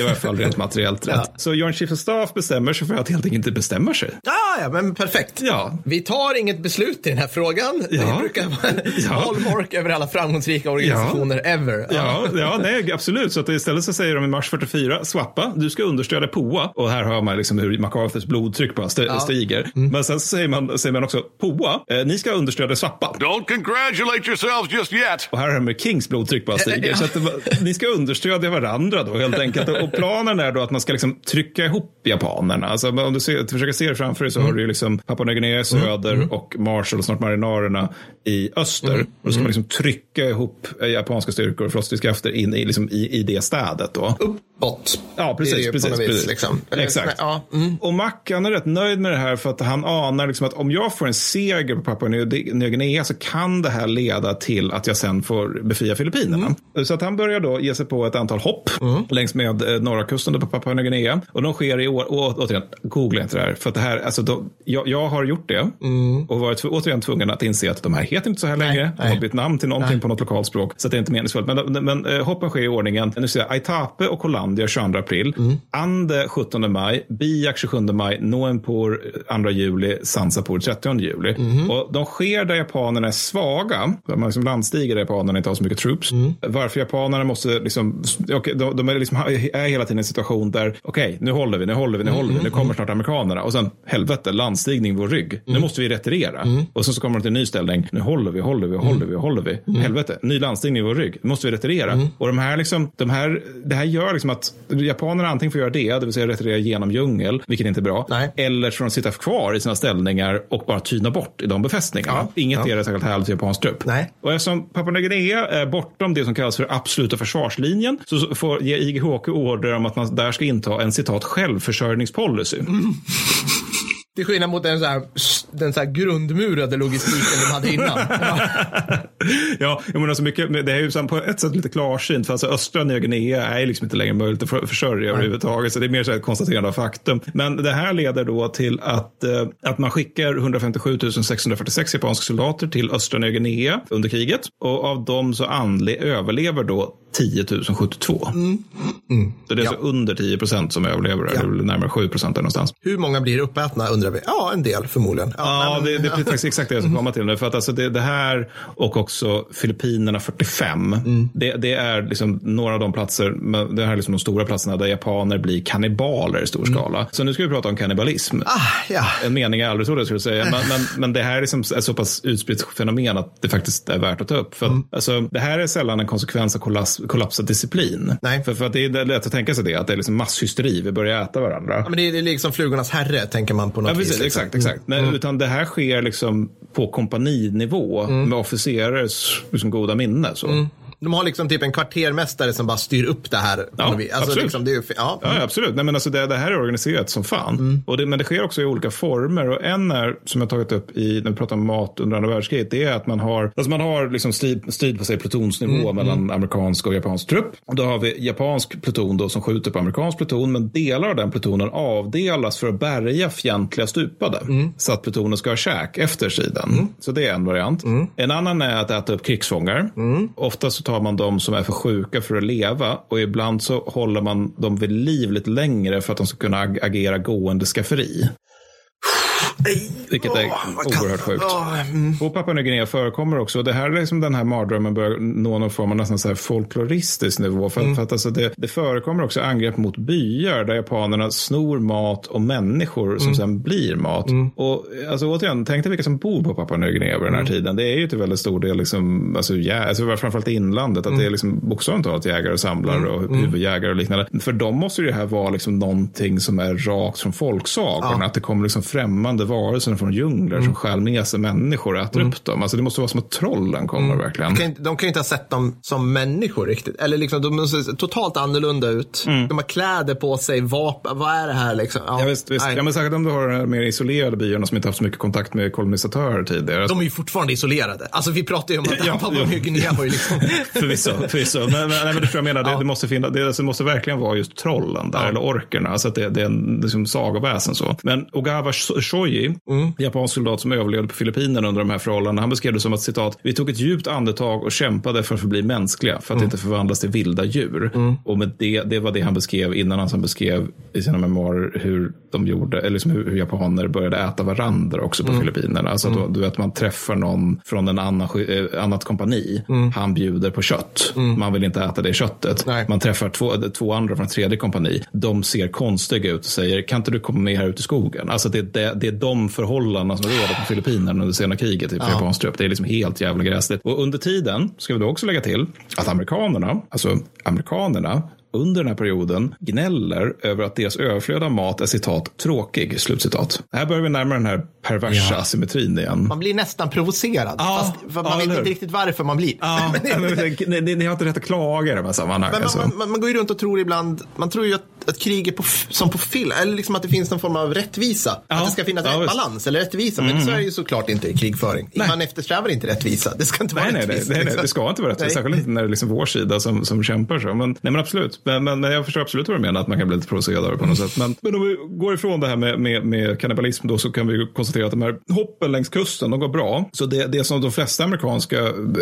I varje fall rent materiellt rätt. Så Joint Chief of Staff bestämmer sig för att helt enkelt inte bestämmer sig. Ah, ja, men perfekt. Ja. Vi tar inget beslut i den här frågan. Ja. Det brukar vara Ja. hallmark över alla framgångsrika organisationer ever. Ja, ja nej, absolut. Så att istället så säger de i mars 44, swappa, du ska understödja POA. Och här hör man liksom hur MacArthurs blodtryck bara st- Ja. stiger. Men sen så säger man, säger man också, POA, eh, ni ska understödja swappa. Don't congratulate yourselves just yet. Och här har med Kings blodtryck bara stiger. Så att ni ska understödja varandra då helt enkelt. Och planen är då att man ska liksom trycka ihop japanerna. Alltså om du ser, försöker se det framför dig så har du ju liksom Papua Nya Guinea i söder och Marshall, snart marinarerna i öster. Och då ska man liksom trycka ihop eh, japanska styrkor och froststridskrafter in i, liksom, i, i det städet då. Uppåt. Ja, precis. precis, vis, precis. liksom. Exakt. Ja, mm. Och Mac han är rätt nöjd med det här för att han anar liksom att om jag får en seger på Papua Nya Nya Guinea så kan det här leda till att jag sen får befria Filippinerna. Så att han börjar då ge sig på ett antal hopp längs med eh, norra kusten på Papua Nya Guinea. Och de sker i år, och, återigen, googla inte det här. För det här, alltså de, jag, jag har gjort det och varit återigen tvungen att inse att de här heter inte så här längre. De har bytt namn till någonting på något lokalt språk. Så att det är inte meningsfullt. Men, men eh, hoppen sker i ordningen. Nu ser jag Aitape och Kolandia 22 april. Ande 17 maj. Biak 27 maj. Noenpur 2 juli. Sansapur 30 juli. Och de sker där japanerna är svaga. Man liksom landstiger där japanerna inte har så mycket troops. Varför japanerna måste liksom, de, de är, liksom, är hela tiden i en situation där, okej, nu håller vi, nu håller vi, nu håller vi, nu kommer snart amerikanerna. Och sen, helvete, landstigning vår rygg. Nu måste vi retirera. Och sen så kommer de till en ny ställning. Nu håller vi, håller vi, håller vi, håller vi. Helvete, ny landstigning i vår rygg. Nu måste vi retirera. Och de här liksom, de här, det här gör liksom att japanerna antingen får göra det, det vill säga retirera genom djungel, vilket inte är bra. Eller så får de sitta kvar i sina ställningar och bara tyna bort i de befästningarna. Inget är särskilt härligt för japansk trupp. Och eftersom Papua Nya Guinea är bortom det som kallas för absoluta försvarslinjen så får ge IGHQ order om att man där ska inta en citat självförsörjningspolicy. Till skillnad mot den så här, den så här grundmurade logistiken de hade innan. Ja, jag menar så mycket, det är ju på ett sätt lite klarsynt. För alltså östra Nya Guinea är liksom inte längre möjligt att för- försörja överhuvudtaget. Så det är mer så ett konstaterande av faktum. Men det här leder då till att, eh, att man skickar 157 646 japanska soldater till östra Nya Guinea under kriget. Och av dem så överlever då 10 072. Så det är så under 10 procent som överlever. Är väl närmare 7 procent någonstans. Hur många blir uppätna undrar vi. Ja, en del förmodligen. Ja, det, det är faktiskt exakt det jag ska komma till nu. För att alltså det, det här och också Filippinerna 45. Det, det är liksom några av de platser, det här är liksom de stora platserna där japaner blir kannibaler i stor skala. Så nu ska vi prata om kannibalism. Ah, ja. En mening jag aldrig trodde jag skulle säga. Men, men, men det här är liksom ett så pass utspritt fenomen att det faktiskt är värt att ta upp. För att, alltså, det här är sällan en konsekvens av kollaps, kollapsad disciplin. Nej. För, för att det är lätt att tänka sig det, att det är liksom masshysteri, vi börjar äta varandra. Ja, men det är, liksom flugornas herre, tänker man på något Ja, vis. precis, liksom. exakt. exakt. Men, Utan det här sker liksom på kompaninivå med officerares liksom, goda minne. Så. De har liksom typ en kvartermästare som bara styr upp det här. Ja, alltså, absolut. liksom, ju, ja. Ja, absolut. Nej, men alltså det, det här är organiserat som fan. Och det, men det sker också i olika former. Och en är, som jag tagit upp i, när vi pratar om mat under andra världskriget, det är att man har, alltså man har liksom strid, strid på sig plutonsnivå mellan amerikansk och japansk trupp. Och då har vi japansk pluton då som skjuter på amerikansk pluton, men delar av den plutonen avdelas för att bärga fientliga stupade. Så att plutonen ska ha käk efter sidan. Så det är en variant. En annan är att äta upp krigsfångar. Ofta så tar man de som är för sjuka för att leva och ibland så håller man dem vid liv lite längre för att de ska kunna agera gående skafferi. Vilket är oerhört sjukt. På Papua Nya Guinea förekommer också, det här är liksom den här mardrömmen börjar nå någon form av nästan så här folkloristisk nivå. För, för att alltså det, det förekommer också angrepp mot byar där japanerna snor mat och människor som sen blir mat. Och alltså återigen, tänk dig vilka som bor på Papua Nya Guinea vid den här tiden. Det är ju till väldigt stor del liksom, alltså, jä, alltså framförallt i inlandet, att det är liksom bokstavligt talat jägare och samlare och huvudjägare och liknande. För dem måste ju det här vara liksom någonting som är rakt från folksagorna. Att det kommer liksom främmande varelser från djungler som stjäl med sig människor och äter upp dem. Alltså det måste vara som att trollen kommer verkligen. De kan, inte- de kan ju inte ha sett dem som människor riktigt. Eller liksom, de ser totalt annorlunda ut. De har kläder på sig, vapen. Vad är det här liksom? Ja, visst, visst. nej. Ja, men säkert om du har de mer isolerade byarna som inte haft så mycket kontakt med kolonisatörer tidigare. De är ju fortfarande isolerade. Alltså vi pratar ju om att Ja, Papua ja. Nya Guinea var ju liksom... Förvisso, förvisso. Men, men, nej, men det tror jag menar. Det, det, måste finna, det, alltså, det måste verkligen vara just trollen där, eller orkerna. Alltså att det, det är en liksom, sagoväsen så. Men Ogawa Shoji, japansk soldat som överlevde på Filippinerna under de här förhållandena, han beskrev det som att citat, vi tog ett djupt andetag och kämpade för att förbli mänskliga, för att inte förvandlas till vilda djur. Och med det, det var det han beskrev innan han som beskrev i sina memoarer hur de gjorde, eller liksom hur, hur japaner började äta varandra också på Filippinerna. Alltså att då, du vet, man träffar någon från en annan, eh, annat kompani, han bjuder på kött. Man vill inte äta det köttet. Man träffar två, två andra från ett tredje kompani. De ser konstiga ut och säger, kan inte du komma med här ut i skogen? Alltså det, det, det är de förhållandena som råder på Filippinerna under sena kriget i Ja. japansk trupp. Det är liksom helt jävla gräsligt. Och under tiden ska vi då också lägga till att amerikanerna, alltså amerikanerna, under den här perioden gnäller över att deras överflöd av mat är citat tråkig. Slutcitat. Här börjar vi närma den här perversa Ja. asymmetrin igen. Man blir nästan provocerad. fast för man ja, vet eller inte riktigt varför man blir. Ja, men, ni, ni, har inte rätt att klaga i de här sammanhangen. Men alltså. man, man, man går ju runt och tror ibland, man tror ju att, att krig är på, som på film, eller liksom att det finns någon form av rättvisa. att det ska finnas ja, rätt balans eller rättvisa. Men Mm. så är det ju såklart inte i krigföring. Man eftersträvar inte rättvisa. Det ska inte vara Nej, nej, nej, nej, nej, liksom. det ska inte vara rättvist. Nej. Särskilt inte när det är liksom vår sida som, som kämpar så. Men, nej, men absolut. Men, men, men jag förstår absolut vad du menar, att man kan bli lite provocerad av det på något sätt. Men, men om vi går ifrån det här med, med, med kannibalism då så kan vi konstatera att de här hoppen längs kusten, de går bra. Så det, det som de flesta amerikanska,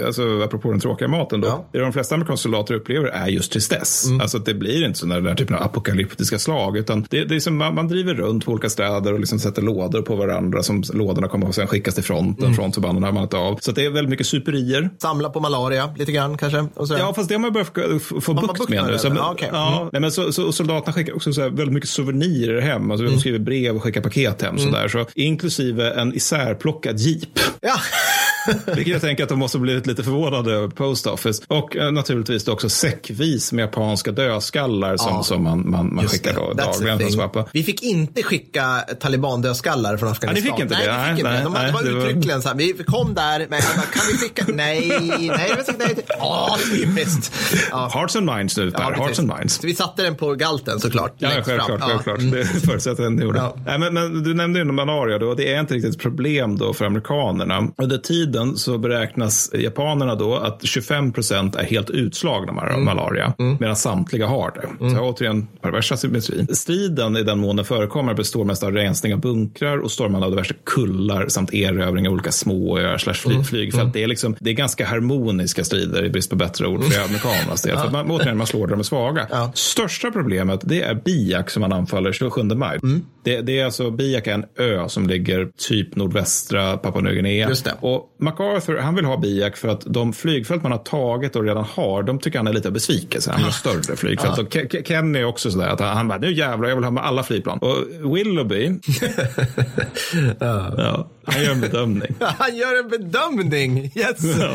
alltså apropå den tråkiga maten då, det de flesta amerikanska soldater upplever är just tristess. Alltså att det blir inte sådana där typen av apokalyptiska slag, utan det, det är som man, man driver runt på olika städer och liksom sätter lådor på varandra som lådorna kommer att sen skickas till fronten, Mm. frontförbanden har man inte av. Så det är väldigt mycket superier. Samla på malaria lite grann kanske. Så. Ja, fast det har man börjat få- man bukt med med nu. Så, Ja, Mm. nej, men så, så, soldaterna skickar också så väldigt mycket souvenirer hem. Alltså, De skriver brev och skickar paket hem. Mm. Sådär. Så, inklusive en isärplockad jeep. Ja. Vilket jag tänker att de måste blivit lite förvånade över Post Office. Och eh, naturligtvis också säckvis med japanska dödskallar som, Ja. som man, man, man skickar då, dagligen. Vi fick inte skicka talibandödskallar från Afghanistan. Ja, ni fick inte det? Nej, fick Nej, inte. De, nej, det var det var- uttryckligen så här. Vi kom där, men bara, kan vi skicka? Nej, nej, vet inte. Ja, typiskt. Ja. Hearts and minds nu, Per. Ja, Hearts and minds. Så vi satte den på galten såklart. Ja, självklart. Ja. självklart. Mm. Det förutsätter jag att ni gjorde. Ja. Nej, men, men du nämnde ju malaria då. Det är inte riktigt ett problem då för amerikanerna. Under tiden så beräknas japanerna då att 25 procent är helt utslagna med Mm. malaria. Medan samtliga har det. Så återigen pervers asymmetri. Striden i den mån den förekommer består mest av rensning av bunkrar och stormande av diverse kullar samt erövring av olika småöar slash fly- Mm. flygfält. Det, är liksom, det är ganska harmoniska strider i brist på bättre ord för amerikanernas del. För man, återigen, man slår där de är svaga. Största problemet det är Biak som man anfaller 27 maj. Mm. Det, det är alltså Biak är en ö som ligger typ nordvästra Papua Nya Guinea. Just det. Och MacArthur han vill ha Biak för att de flygfält man har tagit och redan har, de tycker han är lite av besvikelse. Han vill ha större flygfält. Och Ke- Ke- Kenny är också sådär att han, han bara, nu jävlar, jag vill ha med alla flygplan. Och Willoughby, ja, han gör en bedömning. Han gör en bedömning. Yes. Ja.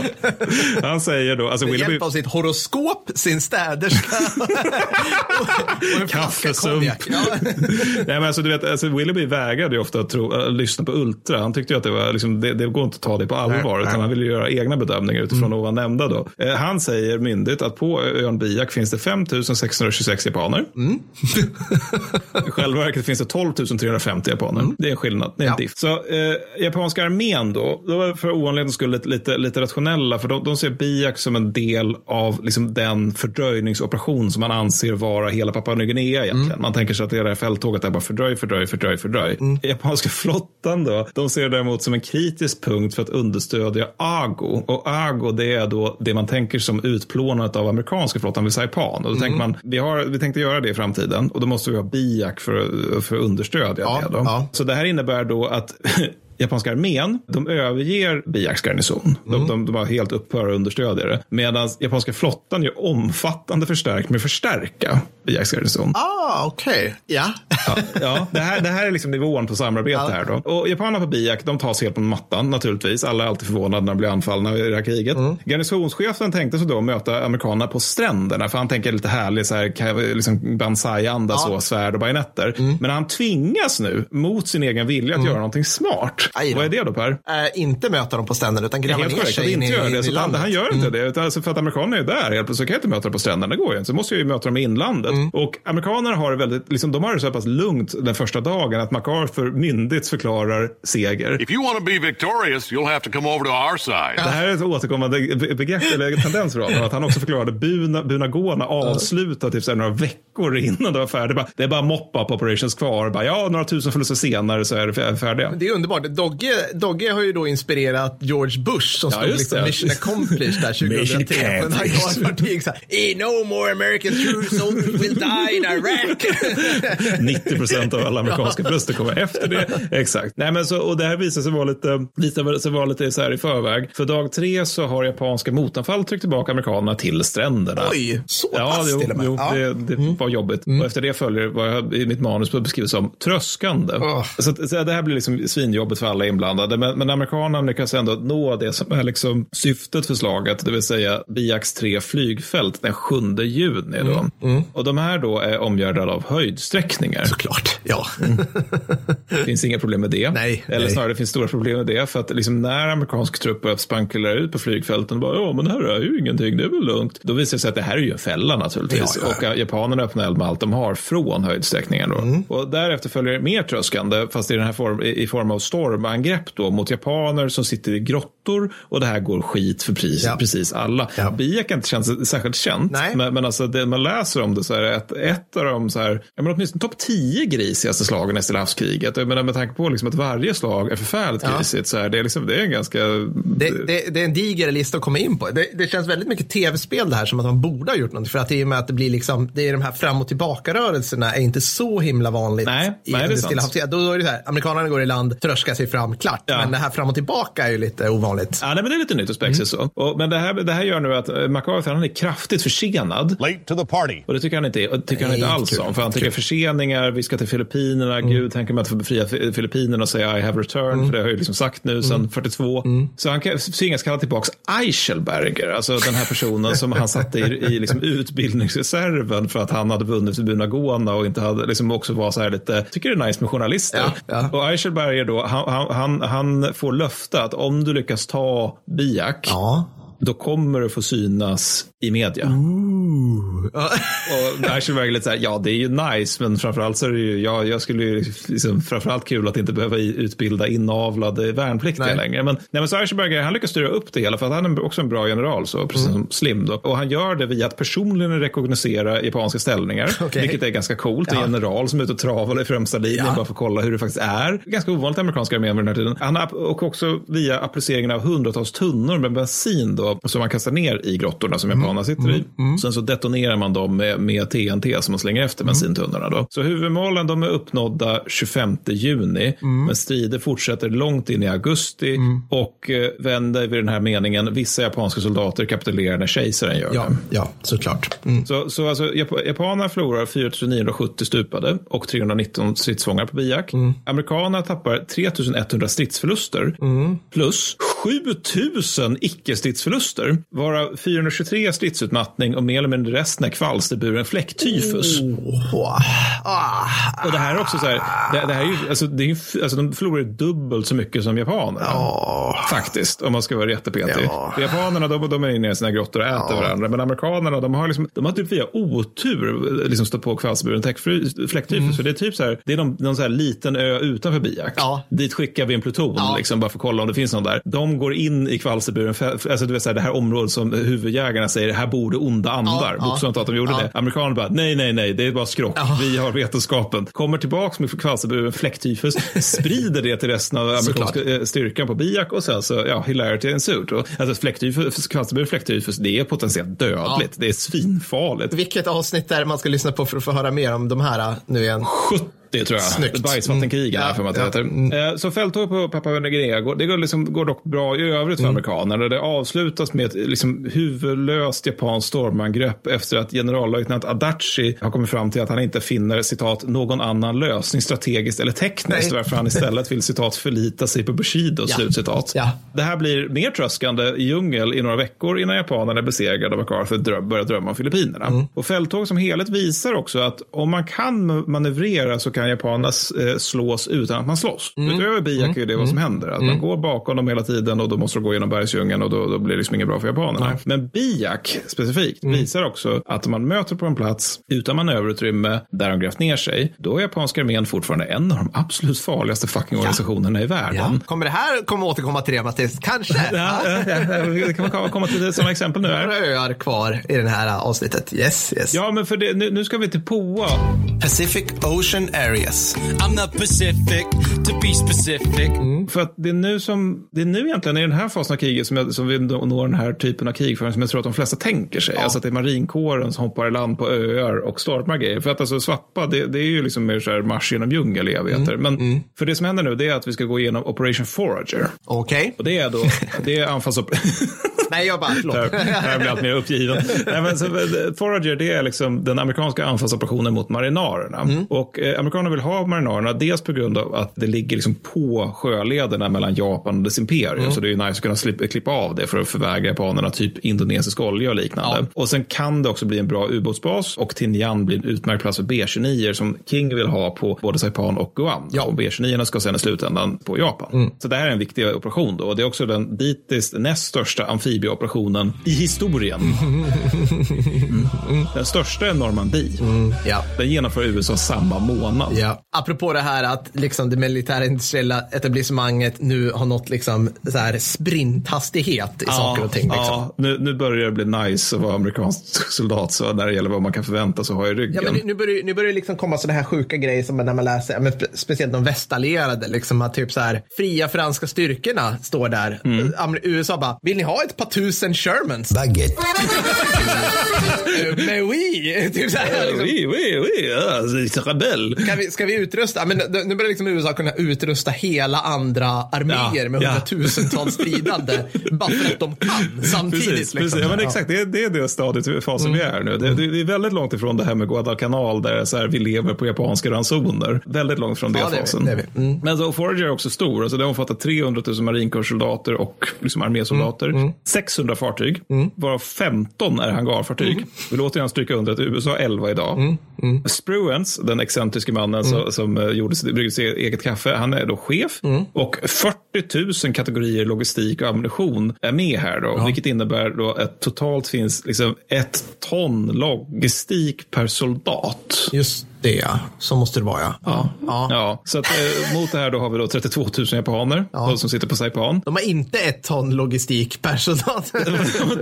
Han säger då, alltså Med Willoughby, hjälp av sitt horoskop, sin städerska och en Kaffesump. Ja. Nej, men alltså, du vet, alltså, Willoughby vägrade ju ofta att tro, äh, lyssna på Ultra. Han tyckte ju att det, var, liksom, det, det går inte att ta det på allvar. Nej, utan nej. han ville göra egna bedömningar utifrån Mm. ovan nämnda. Då. Eh, han säger myndigt att på ön Biak finns det 5 626 japaner. Mm. I själva verket finns det 12 350 japaner. Det är en skillnad. Det är en diff. Så eh, japanska armén då, då var för ovanlighetens skull lite, lite, lite rationella. För de, de ser Biak som en del av liksom, den fördröjningsoperation som man anser vara hela Papua Nya Guinea egentligen. Man tänker sig att det är det här fälttåget är bara fördröj, fördröj, fördröj, fördröj. Japanska flottan då, de ser det däremot som en kritisk punkt för att understödja AGO. Och AGO det är då det man tänker som utplånandet av amerikanska flottan vid Saipan. Och då tänker man, vi, har, vi tänkte göra det i framtiden och då måste vi ha Biak för, för att understödja Ja, det. Då. ja. Så det här innebär då att japanska armén, de överger Biaks garnison. De, Mm. de, de bara helt upphör att understödja det. Medan japanska flottan gör omfattande förstärkning med förstärka Biaks garnison. Ah, okej. Ja. Ja, ja det, här, det här är liksom nivån på samarbete här då. Och japanerna på Biak, de tas helt på mattan naturligtvis. Alla är alltid förvånade när de blir anfallna i det här kriget. Mm. Garnisonschefen tänkte sig då möta amerikanerna på stränderna, för han tänker lite härlig så här, liksom Banzai-anda, Ja. så, svärd och bajonetter. Men han tvingas nu, mot sin egen vilja, att göra någonting smart. Aj. Vad är det då Per? Äh, inte möta dem på stränderna utan gräva ner korrekt sig in inte in det. i Så han, landet. han gör inte det. Utan alltså för att amerikanerna är där, helt plötsligt kan jag inte möta dem på stränderna. Det går ju inte. Så måste jag ju möta dem i inlandet. Och amerikanerna har det väldigt, liksom, de har det så pass lugnt den första dagen att MacArthur myndigt förklarar seger. If you want to be victorious, you'll have to come over to our side. Det här är ett återkommande be- begrepp eller tendens för honom. Att han också förklarade Buna, Bunagona avslutat typ så här några veckor innan det var färdigt. Det är bara mop-up operations kvar. Bara, ja, några tusen förluster senare så är det fär- färdiga. Det är underbart. Dogge, Dogge har ju då inspirerat George Bush som Ja, stod liksom det. mission accomplished där Mission 2003. Men han "Eh, no more American troops, will die in Iraq. 90 procent av alla amerikanska förluster kommer efter det. Exakt. Nej, men så, och det här visar sig vara lite, visar sig vara lite så här i förväg. För dag tre så har japanska motanfall tryckt tillbaka amerikanerna till stränderna. Oj, så Ja, pass jo, till och med. jo, Ja. Mm. det, det var jobbigt. Och efter det följer vad jag i mitt manus beskriver som tröskande. Åh. Så, så det här blir liksom svinjobbigt för alla inblandade. Men, men amerikanerna lyckas ändå nå det som är liksom syftet för slaget, det vill säga Biaks tre flygfält den 7 juni. Då. Mm, Och de här då är omgärdade av höjdsträckningar. Såklart, ja. Det finns inga problem med det. Nej, Eller nej. snarare det finns stora problem med det. För att liksom när amerikansk trupp börjar ut på flygfälten och bara, ja men det här är ju ingenting, det är väl lugnt. Då visar det sig att det här är ju en fälla naturligtvis. Ja, ja. Och japanerna öppnar eld med allt de har från höjdsträckningen. Då. Mm. Och därefter följer mer tröskande, fast i den här form, i, form av stormangrepp då, mot japaner som sitter i grottor. Och det här går skit för precis, Ja. precis alla. Ja. Biak inte känns särskilt känt. Nej. Men, men alltså det man läser om det så är det ett, ett av de så här, ja, men åtminstone topp 10 grisigaste slagen i Stilla havskriget. Jag menar med tanke på liksom att varje slag är förfärligt Ja. grisigt så är det, liksom, det är en ganska... Det, det, det är en diger lista att komma in på. Det, det känns väldigt mycket tv-spel det här som att man borde ha gjort något. För att i och med att det blir liksom, det är de här fram och tillbaka-rörelserna är inte så himla vanligt. Nej, i nej, det är sant. Då, är det så här, amerikanerna går i land, tröskar sig fram, klart. Ja. Men det här fram och tillbaka är ju lite ovanligt. Ja, nej, men det är lite nytt och spexigt Mm. så. Och, men det här, det här gör nu att eh, MacArthur han är kraftigt försenad. Late to the party. Och det tycker han inte, tycker han Nej, inte alls kul. om. För han tycker förseningar, vi ska till Filippinerna, Mm. gud tänker mig att få befria Fi- Filippinerna och säga I have returned, för det har jag ju liksom sagt nu sedan Mm. 42. Så han kan- tvingas kalla tillbaka Eichelberger, alltså den här personen som han satte i, i liksom utbildningsreserven för att han hade vunnit för Bunagona och inte hade, liksom också var så här lite, tycker det är nice med journalister. Ja, ja. Och Eichelberger då, han, han, han, han får löfte att om du lyckas ta Biak, Ja. då kommer du få synas i media. Och Eichelberg är lite så här, ja det är ju nice, men framförallt så är det ju, ja, jag skulle ju liksom, framförallt kul att inte behöva utbilda inavlade värnpliktiga Nej. längre. Men, nej, men så Eichelberg, han lyckas styra upp det hela för att han är också en bra general, så, precis Mm. som Slim då. Och han gör det via att personligen rekognosera japanska ställningar, Okej. vilket är ganska coolt. En Ja. general som är ute och travar i främsta linjen Ja. bara för att kolla hur det faktiskt är. Ganska ovanligt amerikanska armén vid den här tiden. Han och också via appliceringen av hundratals tunnor med bensin då, som man kastar ner i grottorna som Mm. Japanerna sitter i. Sen så detonerar man dem med, med TNT som man slänger efter bensintunnorna. Då. Så huvudmålen de är uppnådda 25 juni, men strider fortsätter långt in i augusti och eh, vänder vid den här meningen, vissa japanska soldater kapitulerar när kejsaren gör Ja, det. ja såklart. Mm. Så, så alltså, Jap- japanerna förlorar 4970 stupade och 319 stridsfångar på Biak. Mm. Amerikanerna tappar 3100 stridsförluster Mm. plus 7000 icke-stridsförluster, varav 423 stridsutmattning och mer eller mindre resten är kvalsterburen fläcktyfus. Oh, ah, Och det här är också så här, det, det här är ju, alltså, det är ju, alltså de förlorar dubbelt så mycket som japanerna. Faktiskt, om man ska vara jättepetig. Ja. Japanerna, de, de är inne i sina grottor och äter varandra. Men amerikanerna, de har, liksom, de har typ via otur liksom stått på kvalsterburen fläcktyfus. För det är typ så här, det är någon, någon så här liten ö utanför Biak. Ja. Dit skickar vi en pluton, Ja. liksom, bara för att kolla om det finns någon där. De går in i kvalsterburen, alltså du vet så här, det här området som huvudjägarna säger, här bor det onda andar. Ja, ja. Bokstavligt talat, de gjorde Ja. det. Amerikanerna bara, nej, nej, nej, det är bara skrock. Vi har vetenskapen. Kommer tillbaka med kvalsterburen fläcktyfus, sprider det till resten av amerikanska eh, styrkan på Biak och sen så, ja, hilarity ensued. Alltså fläcktyfus, kvalsterburen fläcktyfus, det är potentiellt dödligt. Det är svinfarligt. Vilket avsnitt är det man ska lyssna på för att få höra mer om de här uh, nu igen? Det tror jag. Snyggt. Bajsvattenkrigen Mm. för mig att Ja, heter. Eh, Så fälttåg på Papua Nya Guinea går, det går, liksom, går dock bra i övrigt för Mm. amerikanerna. Det avslutas med ett liksom, huvudlöst japanskt stormangrepp efter att generallöjtnant Adachi har kommit fram till att han inte finner citat någon annan lösning strategiskt eller tekniskt Nej. varför han istället vill citat förlita sig på Bushido. Ja. Slutcitat. Ja. Det här blir mer tröskande i djungel i några veckor innan japanerna är besegrade och MacArthur drö- börjar drömma om Filippinerna. Mm. Och fälttåg som helhet visar också att om man kan manövrera så kan japanerna eh, slås utan att man slåss. Mm. Utöver Biak är det vad som händer. Att man går bakom dem hela tiden och då måste de gå genom bergsdjungeln och då, då blir det liksom inget bra för japanerna. Men Biak specifikt Mm. visar också att om man möter på en plats utan manöverutrymme där de grävt ner sig, då är japanska armén fortfarande en av de absolut farligaste fucking organisationerna i världen. Ja. Kommer det här kommer återkomma till det, Mattias? Kanske? Ja, det kan man komma- komma till det som exempel nu. Här. Några öar kvar i det här avsnittet. Yes, yes. Ja, men för det, nu, nu ska vi till Poa. Pacific Ocean Areas. I'm not Pacific to be specific. För att det är nu som, det är nu egentligen i den här fasen av kriget som, jag, som vi nå- når den här typen av krigföring som jag tror att de flesta tänker sig. Alltså att det är marinkåren som hoppar i land på öar och stormar grejer. För att alltså Svappa, det, det är ju liksom mer så här marsch genom djungel i evigheter. Men för det som händer nu det är att vi ska gå igenom Operation Forager. Okej. Och det är då, det är anfallsop... Nej, jag bara, förlåt. Där blir allt mer uppgiven. Nej, men så, eh, Forager det är liksom den amerikanska anfallsoperationen mot marinarerna. Och eh, amerikanerna vill ha marinarerna dels på grund av att det ligger liksom på sjölederna mellan Japan och dess imperium. Så det är ju nice att kunna slippa, klippa av det för att förvägra japanerna typ indonesisk olja och liknande. Och sen kan det också bli en bra ubåtsbas och Tinian blir en utmärkt plats för B-29 som King vill ha på både Saipan och Guam. Och B-29 ska sen i slutändan på Japan. Så det här är en viktig operation då. Och det är också den dittills näst största amfibieoperationen i historien. Mm. Den största är Normandie. Ja. Den genomför USA samma månad. Ja. Apropå det här att liksom det militära industriella etablissemanget nu har nått liksom så här sprinthastighet i saker och ting. Liksom. ja, nu, nu börjar det bli nice att vara amerikansk soldat så när det gäller vad man kan förvänta sig att ha i ryggen. Ja, men nu börjar, nu börjar det liksom komma sådana här sjuka grejer som när man läser, ja, men spe- speciellt de västallierade, liksom att typ så här, fria franska styrkorna står där. Mm. USA bara, vill ni ha ett par tusen Shermans? Baguette. Eh, Men oui! Typ så här, liksom. Oui, oui, oui, ja, rebell. Kan vi, ska vi utrusta? Men nu börjar liksom USA kunna utrusta hela andra arméer Ja, med ja. hundratusentals stridande bara för att de kan samtidigt. Precis, liksom. precis. Ja, men exakt. Det är, det är det stadiet, fasen vi är nu. Det, det, är väldigt långt ifrån det här med Guadalcanal där så här, vi lever på japanska ransoner. Väldigt långt från det Ja, det vi, fasen. det. Mm. Men så Forager är också stor. Alltså, det omfattar 300 000 marinkårssoldater och liksom armésoldater. Mm. 600 fartyg, varav 15 är hangarfartyg. Mm. Vill återigen stryka under att USA har 11 idag. Spruance, den excentriska mannen Mm. som, som eh, gjorde bryggde sitt eget kaffe, han är då chef. Mm. Och 40 000 kategorier logistik och ammunition är med här då. Vilket innebär då att totalt finns liksom ett ton logistik per soldat. Just det, ja. Så måste det vara, ja. Ja. Ja. Så att, eh, mot det här då har vi då 32 000 japaner Ja. som sitter på Saipan. De har inte ett ton logistik per soldat.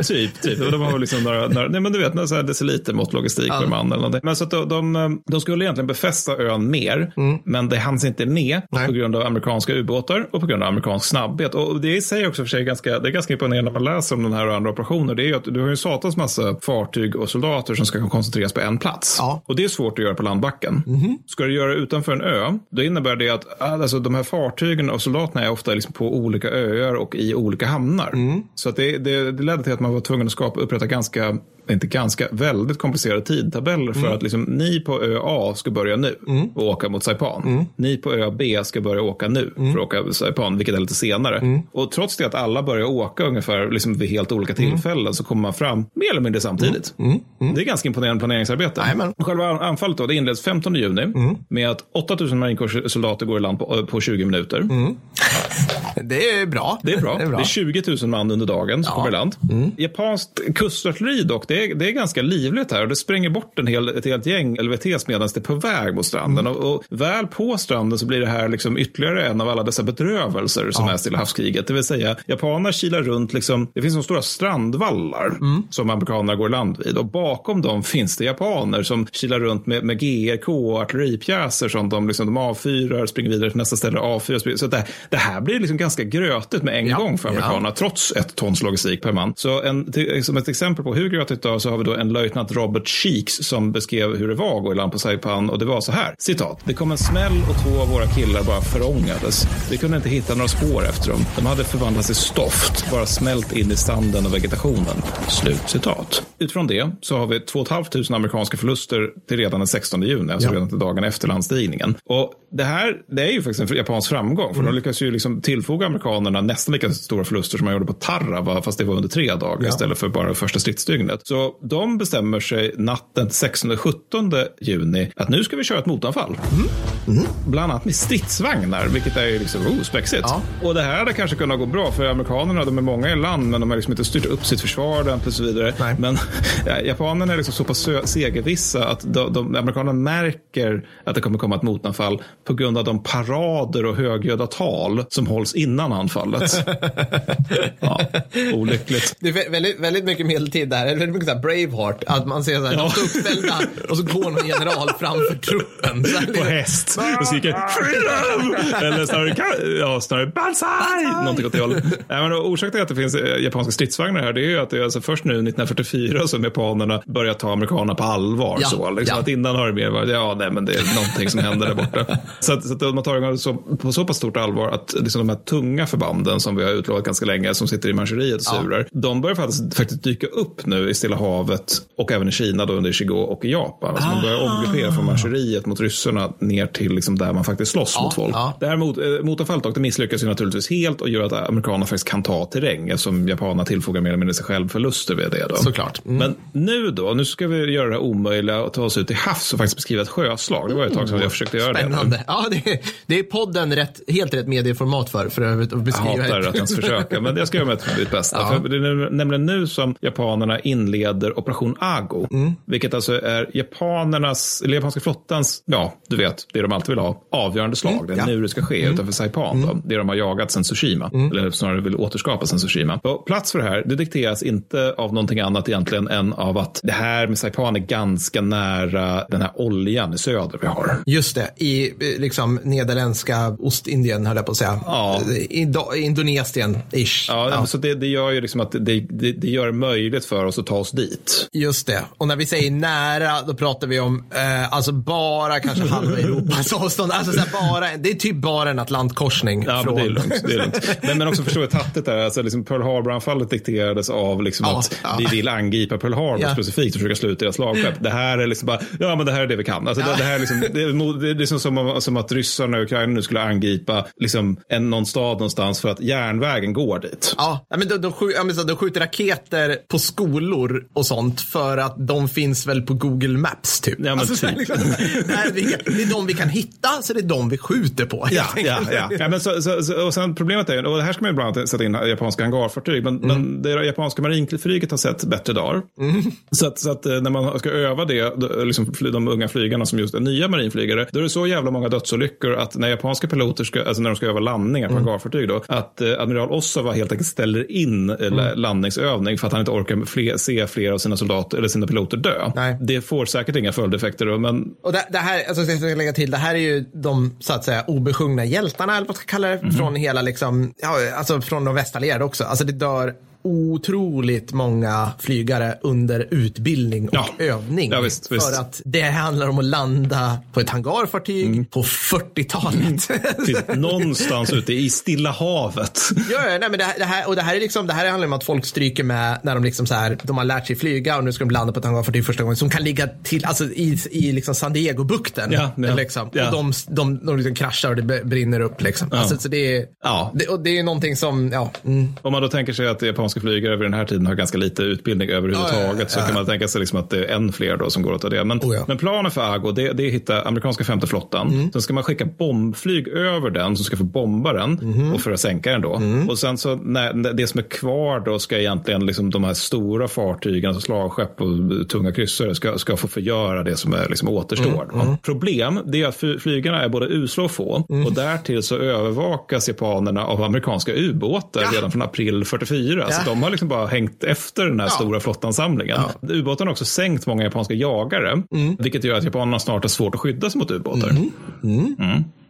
typ, typ. Och de har liksom några, några nej men du vet, några så här deciliter mått logistik Ja. per man eller någonting. Men så att de, de, de skulle egentligen befästa ön mer, Mm. men det hanns inte med på grund av amerikanska ubåtar och på grund av amerikansk snabbhet. Och det i sig också för sig ganska, det är ganska imponerande när man läser om den här och andra operationer. Det är ju att du har ju satans massa fartyg och soldater som ska koncentreras på en plats. Ja. Och det är svårt att göra på landbacken. Ska du göra det utanför en ö, då innebär det att alltså, de här fartygen och soldaterna är ofta liksom på olika öar och i olika hamnar. Så att det, det, det ledde till att man var tvungen att skapa, upprätta ganska inte ganska, väldigt komplicerade tidtabeller för att liksom, ni på ö A ska börja nu och åka mot Saipan. Ni på ö B ska börja åka nu för att åka mot Saipan, vilket är lite senare. Och trots det att alla börjar åka ungefär liksom, vid helt olika tillfällen så kommer man fram mer eller mindre samtidigt. Det är ganska imponerande planeringsarbete. Jajamän. Själva anfallet då, det inleds 15 juni med att 8000 marinkårssoldater går i land på, på 20 minuter. Det är bra. Det är bra. Det är bra. Det är 20 000 man under dagen som kommer i land. Japanskt kustartilleri dock, det är, det är ganska livligt här och det spränger bort en hel, ett helt gäng LVTs medan det är på väg mot stranden. Och, och väl på stranden så blir det här liksom ytterligare en av alla dessa bedrövelser som är Stilla havskriget. Det vill säga, japanerna kilar runt, liksom, det finns så stora strandvallar som amerikanerna går i land vid och bakom dem finns det japaner som kilar runt med, med GRK och artilleripjäser som de, liksom, de avfyrar, springer vidare till nästa ställe avfyrar. Så det, det här blir liksom ganska grötigt med en gång för amerikanerna, trots ett tons logistik per man. Så en, till, som ett exempel på hur grötigt det var så har vi då en löjtnant Robert Cheeks som beskrev hur det var att gå i land på Saipan och det var så här, citat, det kom en smäll och två av våra killar bara förångades. Vi kunde inte hitta några spår efter dem. De hade förvandlats till stoft, bara smält in i sanden och vegetationen. Slut citat. Utifrån det så har vi 2 500 amerikanska förluster till redan den 16 juni, alltså Ja. redan till dagen efter landstigningen. Och det här, det är ju faktiskt en japansk framgång, för de lyckas ju liksom tillfoga amerikanerna nästan lika stora förluster som man gjorde på Tarawa, fast det var under tre dagar Ja. istället för bara första stridsdygnet. Så de bestämmer sig natten 16-17 juni att nu ska vi köra ett motanfall. Bland annat med stridsvagnar, vilket är liksom, oh, spexigt. Och det här hade kanske kunnat gå bra, för amerikanerna, de är många i land, men de har liksom inte styrt upp sitt försvar ordentligt och så vidare. Men ja, japanerna är liksom så pass segervissa att de, de, amerikanerna märker att det kommer komma ett motanfall på grund av de parader och högljudda tal som hålls innan anfallet. ja, olyckligt. Det är vä- väldigt, väldigt mycket medeltid där. Det är väldigt mycket så här Braveheart. Att man ser så här, de står uppställda och så går någon general framför truppen. Så här, På liksom- häst och skriker freedom! Eller snarare, ja, snarare banzai! Någonting åt det hållet. Men orsaken till att det finns eh, japanska stridsvagnar här det är ju att det är alltså först nu 1944 som japanerna börjar ta amerikanerna på allvar. Ja, Så, liksom, ja. Att innan har det mer varit, ja nej men det är någonting som händer där borta. Så att, så att man tar det så, på så pass stort allvar att liksom de här tunga förbanden som vi har utlovat ganska länge som sitter i Manchuriet och Ja. surar. De börjar faktiskt, faktiskt dyka upp nu i Stilla havet och även i Kina då under Shigo och i Japan. Alltså man börjar omgruppera från Manchuriet mot ryssarna ner till liksom där man faktiskt slåss Ja, mot folk. ja. Det här mot, eh, motanfallet dock, det misslyckas ju naturligtvis helt och gör att amerikanerna faktiskt kan ta terräng eftersom japanerna tillfogar mer eller mindre sig själv förluster vid det. Då. Såklart. Mm. Men nu då, nu ska vi göra det omöjliga och ta oss ut till havs och faktiskt beskriva ett sjöslag. Det var ett tag sedan jag försökte göra det. Ja, det, är, det är podden rätt, helt rätt medieformat för, för att Jag beskriva. hatar att ens försöka, men jag ska göra mitt, bästa. Ja. För det är nämligen nu som japanerna inleder Operation Ago, Mm. vilket alltså är japanernas, eller japanska flottans, ja, du vet, det de alltid vill ha, avgörande slag. Mm, Det är ja. nu det ska ske utanför Saipan, då, det de har jagat sedan Tsushima, Mm. eller snarare vill återskapa sedan Tsushima. Och plats för det här, det dikteras inte av någonting annat egentligen än av att det här med Saipan är ganska nära den här oljan i söder vi har. Just det, i liksom nederländska Ostindien höll jag på att säga. Ja. Indo- Indonesien-ish. Ja, men Så det, det gör ju liksom att det, det, det gör det möjligt för oss att ta oss dit. Just det. Och när vi säger nära, då pratar vi om eh, alltså bara kanske halva Europas avstånd. Alltså så bara, det är typ bara en Atlantkorsning. Ja, från... men det är lugnt. Det är lugnt. Men, men också förstå hur tattigt det är. Alltså, liksom Pearl Harbor-anfallet dikterades av liksom Ja, att ja. vi vill angripa Pearl Harbor Ja. specifikt och försöka slå ut deras slagskepp. Det här är liksom bara, ja men det här är det vi kan. Alltså, det, det här är liksom, det är, det är liksom som, som att ryssarna och Ukraina nu skulle angripa liksom en, någon stad någonstans för att järnvägen går dit. Ja, men de, de, de skjuter raketer på skolor och sånt för att de finns väl på Google Maps typ. Ja, men Alltså, typ. liksom, vi, det är de vi kan hitta, så det är de vi skjuter på. Ja, ja, ja. ja men så, så, så, och sen problemet är, och här ska man ju bland annat sätta in japanska hangarfartyg, men, men det japanska marinflyget har sett bättre dagar. Så att, så att eh, när man ska öva det, liksom de unga flygarna som just är nya marinflygare, då är det så jävla många dödsolyckor att när japanska piloter ska, alltså när de ska öva landningar på hangarfartyg då, att eh, admiral Osawa helt enkelt ställer in eh, la- landningsövning för att han inte orkar fler, se fler av sina soldater eller sina piloter dö. Nej. Det får säkert inga följdeffekter då, men Och det, det här, alltså, jag ska lägga till, det här är ju de så att säga obesjungna hjältarna, eller vad man ska kalla det, Mhm. från hela liksom, ja, alltså från de västallierade också. Alltså det dör otroligt många flygare under utbildning och Ja. övning. Ja, visst, för visst. Mm. att det handlar om att landa på ett hangarfartyg på 40-talet. Precis, någonstans ute i Stilla havet. Ja, nej, men det, här, det, här, och det här är liksom, det här handlar om att folk stryker med när de liksom så här, de har lärt sig flyga och nu ska de landa på ett hangarfartyg första gången som kan ligga till, alltså i, i liksom San Diego-bukten. Ja, ja, liksom. ja. Och de, de, de liksom kraschar och det brinner upp liksom. Alltså, så det är, Ja. det, och det är någonting som, ja. Mm. Om man då tänker sig att japanska flygare vid den här tiden har ganska lite utbildning överhuvudtaget Ja, ja, så kan man tänka sig liksom att det är än fler då som går åt det. Men, Oh, men planen för Ago det, det är att hitta amerikanska femte flottan. Mm. Sen ska man skicka bombflyg över den som ska få bomba den Mhm. och för att sänka den då. Mm. Och sen så när det som är kvar då ska egentligen liksom de här stora fartygen, alltså slagskepp och tunga kryssare ska, ska få förgöra det som är liksom återstår. Mm, mm. Problem det är att fly- flygarna är både usla och få och därtill så övervakas japanerna av amerikanska ubåtar Ja. redan från april 44. Ja. Så de har liksom bara hängt efter den här Ja. stora flottansamlingen. Ubåtarna har också sänkt många japanska jagare, Mm. vilket gör att japanerna snart har svårt att skydda sig mot ubåtar. Mm.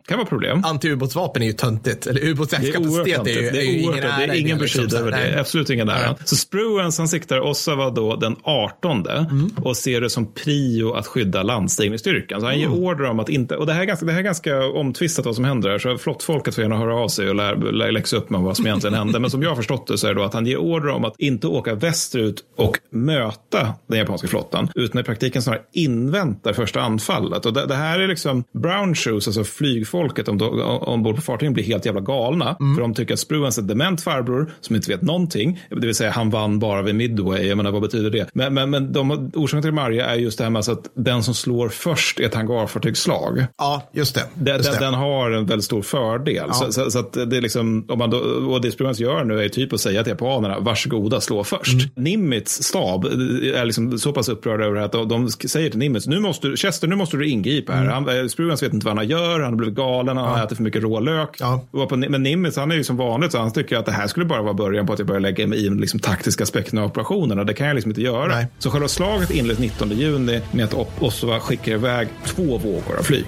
Kan vara problem. Antiubåtsvapen är ju töntigt. Eller Det är ubåtsjaktskapacitet är ju. Det är ju ingen det är ingen liksom, besked så över det. Nej. Absolut ingen ära. Så Spruance han siktar Ottawa då den 18 Mm. och ser det som prio att skydda landstigningsstyrkan. Så han ger Mm. order om att inte, och det här är ganska, det här är ganska omtvistat vad som händer här, så flottfolket får gärna höra av sig och lär, lär läxa upp med vad som egentligen hände. Men som jag har förstått det så är det då att han ger order om att inte åka västerut och möta den japanska flottan, utan i praktiken snarare inväntar första anfallet. Och det, det här är liksom brown shoes, alltså flygfolket om, ombord på fartygen blir helt jävla galna. Mm. För de tycker att Spruance är dement farbror som inte vet någonting. Det vill säga han vann bara vid Midway. Jag menar vad betyder det? Men, men, men de, orsaken till Marja är just det här med alltså att den som slår först är ett hangarfartygsslag. Ja, just det. Den, Just den, det. den har en väldigt stor fördel. Ja. Så, så, så att det är liksom, om man då, och det Spruance gör nu är typ att säga till japanerna, varsågoda slå först. Mm. Nimitz stab är liksom så pass upprörda över det här att de, de säger till Nimitz, nu måste, Chester, nu måste du ingripa här. Mm. Han, eh, Spruance vet inte vad han gör, han har blivit galen, han har ätit för mycket rålök. På, men Nimitz, han är ju som vanligt, så han tycker att det här skulle bara vara början på att jag börjar lägga mig i liksom, taktiska aspekterna av operationerna. Det kan jag liksom inte göra. Nej. Så själva slaget inleds 19 juni med att Ottawa skickar iväg två vågor av flyg.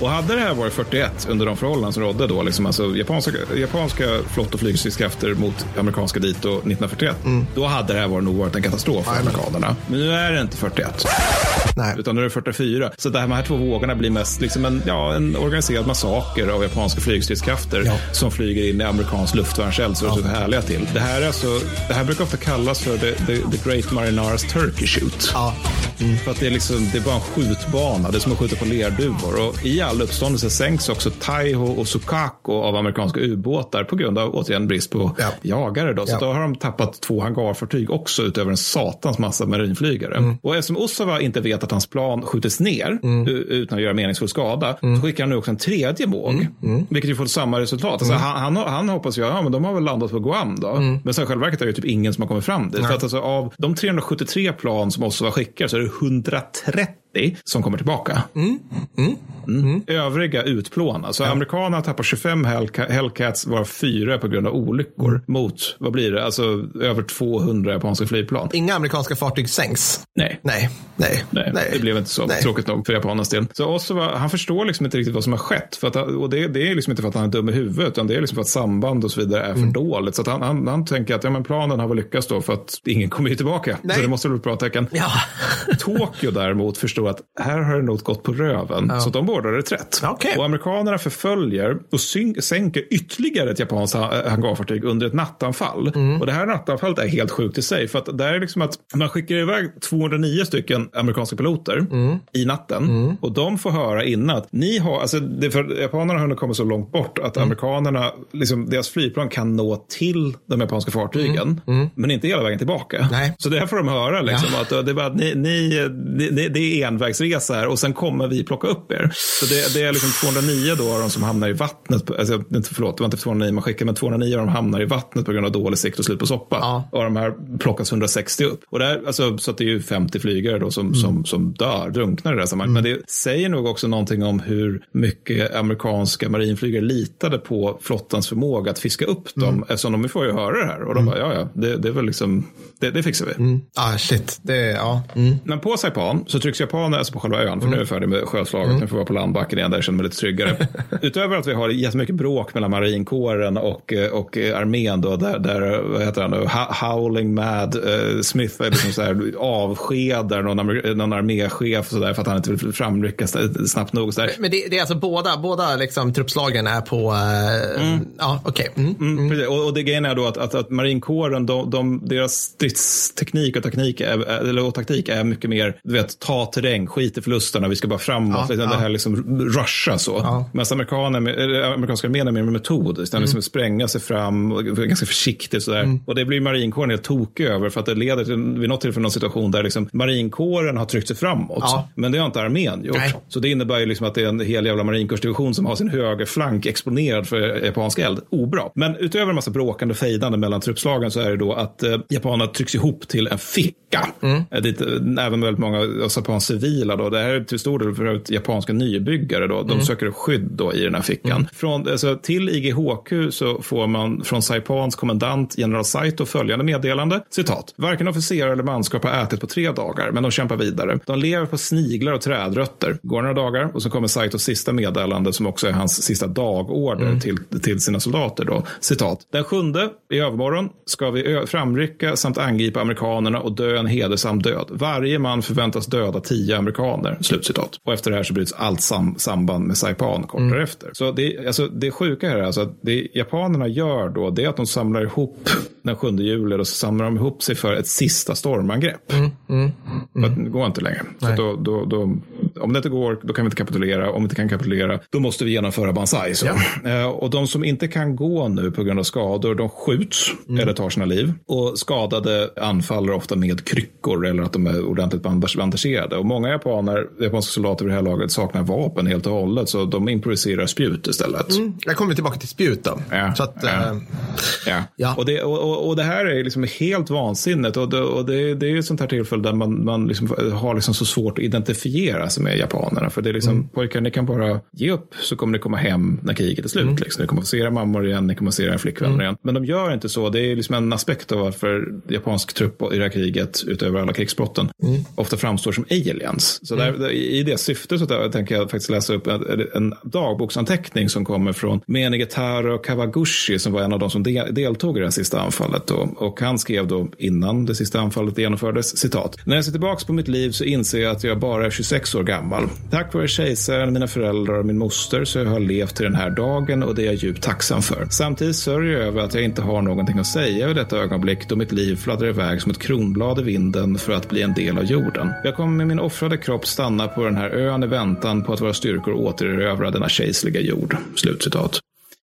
Och hade det här varit 41 under de förhållanden som rådde då, liksom alltså japanska, japanska flott och flygstridskrafter mot amerikanska dito 1941, då hade det här varit nog varit en katastrof för amerikanerna. Men nu är det inte 41. Nej. Utan nu är det 44. Så det här, de här två vågorna blir mest liksom en, ja, en organiserad massaker av japanska flygstridskrafter som flyger in i amerikansk luftvärnseld så så härliga till. Det här, är alltså, det här brukar ofta kallas för the, the, the Great Marinars Turkey Shoot. För att det är, liksom, det är bara en skjutbana. Det är som att skjuta på lerduvor. Och I all uppståndelse sänks också Taiho och Sukaku av amerikanska ubåtar på grund av återigen brist på jagare. Då. Så Ja. då har de tappat två hangarfartyg också utöver en satans massa marinflygare. Mm. Och eftersom Osawa inte vet att hans plan skjutits ner u- utan att göra meningsfull skada Mm. så skickar han nu också en tredje våg. Vilket ju får samma resultat. Alltså, Mm. han, han, han hoppas ju, ja men de har väl landat på Guam då. Men sen själva verket är det ju typ ingen som har kommit fram dit. För att alltså, av de 373 plan som Osawa skickar så är det 130 som kommer tillbaka. Mm. Övriga utplånas. Så amerikanerna tappar 25 Hellca- Hellcats varav fyra på grund av olyckor mot, vad blir det, alltså över 200 japanska flygplan. Inga amerikanska fartyg sänks. Nej. Nej. Nej. Nej, det blev inte så Nej. tråkigt nog för japanernas del. Så Osawa, han förstår liksom inte riktigt vad som har skett. För att, och det, det är liksom inte för att han är dum i huvudet, utan det är liksom för att samband och så vidare är för Mm. dåligt. Så han, han, han tänker att ja, men planen har väl lyckats då för att ingen kommer ju tillbaka. Nej. Så det måste väl vara ett bra tecken. Ja. Tokyo däremot förstår att här har det nog gått på röven. Ja. Så de beordrar reträtt. Okej. Och amerikanerna förföljer och sänker ytterligare ett japanskt ha- hangarfartyg under ett nattanfall. Mm. Och det här nattanfallet är helt sjukt i sig. För att det är liksom att man skickar iväg 209 stycken amerikanska piloter Mm. i natten. Och de får höra innan att ni har, alltså det för japanerna har hunnit komma så långt bort att Mm. amerikanerna, liksom deras flygplan kan nå till de japanska fartygen. Men inte hela vägen tillbaka. Mm. Nej. Så det här får de höra liksom. Att det är bara att ni, ni, ni, det är envägsresa här och sen kommer vi plocka upp er. Så det, det är liksom 209 då av de som hamnar i vattnet. Alltså, inte, förlåt, det var inte 209 man skickar, men 209 av dem hamnar i vattnet på grund av dålig sikt och slut på soppa. Ja. Och de här plockas 160 upp. Och det är, alltså, så det är ju 50 flygare då som, som, som dör, drunknar i det här sammanhanget. Men det säger nog också någonting om hur mycket amerikanska marinflygare litade på flottans förmåga att fiska upp dem. Eftersom de får ju höra det här. Och de bara, ja ja, det, det är väl liksom, det, det fixar vi. Ah, shit. Det, ja. Mm. Men på Saipan så trycks japaner, alltså på själva ön, för nu är jag färdig med sjöslaget, nu får vi vara på landbacken igen där jag känner mig lite tryggare. Utöver att vi har jättemycket bråk mellan marinkåren och, eh, och eh, armén då, där, där vad heter han nu, Howling Mad eh, Smith liksom så här, avskedar någon, någon arméchef så där, för att han inte vill framryckas snabbt nog. Så där. Men det, det är alltså båda, båda liksom, truppslagen är på... eh, Ja, okej. Mm. Mm, precis. Och, och det grejen är då att, att, att marinkåren, de, de, deras stridsteknik och, teknik är, eller, och taktik är mycket mer, du vet, ta terräng, skit i förlusterna, vi ska bara framåt. Ja, ja. Det här liksom rusha så. Ja. Medan amerikanska armén är mer med metod, utan Mm. liksom spränga sig fram, och ganska försiktigt sådär. Och det blir marinkåren helt tokig över för att det leder till, vid något tillfälle någon situation där liksom marinkåren har tryckt sig framåt. Ja. Men det har inte armén gjort. Nej. Så det innebär ju liksom att det är en hel jävla marinkårsdivision som har sin högerflank exponerad för japansk eld. Obra. Men utöver en massa bråkande och fejdande mellan truppslagen så är det då att eh, japanerna trycks ihop till en ficka. Mm. Eh, dit eh, även väldigt många av Japans civila. Då. Det här är till stor del för japanska nybyggare. Då. De Mm. söker skydd då i den här fickan. Från, alltså, till IGHQ så får man från Saipans kommendant general Saito följande meddelande. Citat. Varken officerare eller manskap har ätit på tre dagar, men de kämpar vidare. De lever på sniglar och trädrötter. Går några dagar och så kommer Saitos sista meddelande som också är hans sista dagorder Mm. till, till sina soldater. Då. Citat. Den sjunde i övermorgon ska vi framrycka samt angripa amerikanerna och dö en hedersam död. Varje man förväntas döda tio amerikaner. Slutcitat. Och efter det här så bryts allt sam samband med Saipan kort Mm. därefter. Så det, alltså, det sjuka här är alltså att det japanerna gör då det är att de samlar ihop den 7 juli och så samlar de ihop sig för ett sista stormangrepp. Mm. Mm. För att det går inte längre. Så då, då, då, om det inte går, då kan vi inte kapitulera. Om vi inte kan kapitulera, då måste vi genomföra Banzai. Så. Eh, och de som inte kan gå nu på grund av skador, de skjuts eller tar sina liv. Och skadade anfaller ofta med kryckor eller att de är ordentligt bandage- bandagerade. Och många japaner, japanska soldater vid det här laget saknar vapen helt och hållet. Så de improviserar spjut istället. Mm. Jag kommer tillbaka till spjut då. Ja, Så att, ja. eh, Ja. Ja. Och, det, och, och, och det här är liksom helt vansinnigt. Och det, och det, det är ju ett sånt här tillfälle där man, man liksom har liksom så svårt att identifiera sig med japanerna. För det är liksom, pojkar, ni kan bara ge upp så kommer ni komma hem när kriget är slut. Liksom. Ni kommer få se era mammor igen, ni kommer få se era flickvänner igen. Men de gör inte så. Det är liksom en aspekt av varför japansk trupp i det här kriget, utöver alla krigsbrotten, ofta framstår som aliens. Så där, där, i det syftet så där, tänker jag faktiskt läsa upp en, en dagboksanteckning som kommer från Menigetaro Kawaguchi som var en av de som de, deltog i det här sista anfallet. Då. Och han skrev då innan det sista anfallet genomfördes, citat. När jag ser tillbaka på mitt liv så inser jag att jag bara är 26 år gammal. Tack vare kejsaren, mina föräldrar och min moster så jag har levt till den här dagen och det är jag djupt tacksam för. Samtidigt sörjer jag över att jag inte har någonting att säga i detta ögonblick då mitt liv fladdrar iväg som ett kronblad i vinden för att bli en del av jorden. Jag kommer med min offrade kropp stanna på den här ön i väntan på att våra styrkor återerövrar denna kejserliga jord. Slutcitat.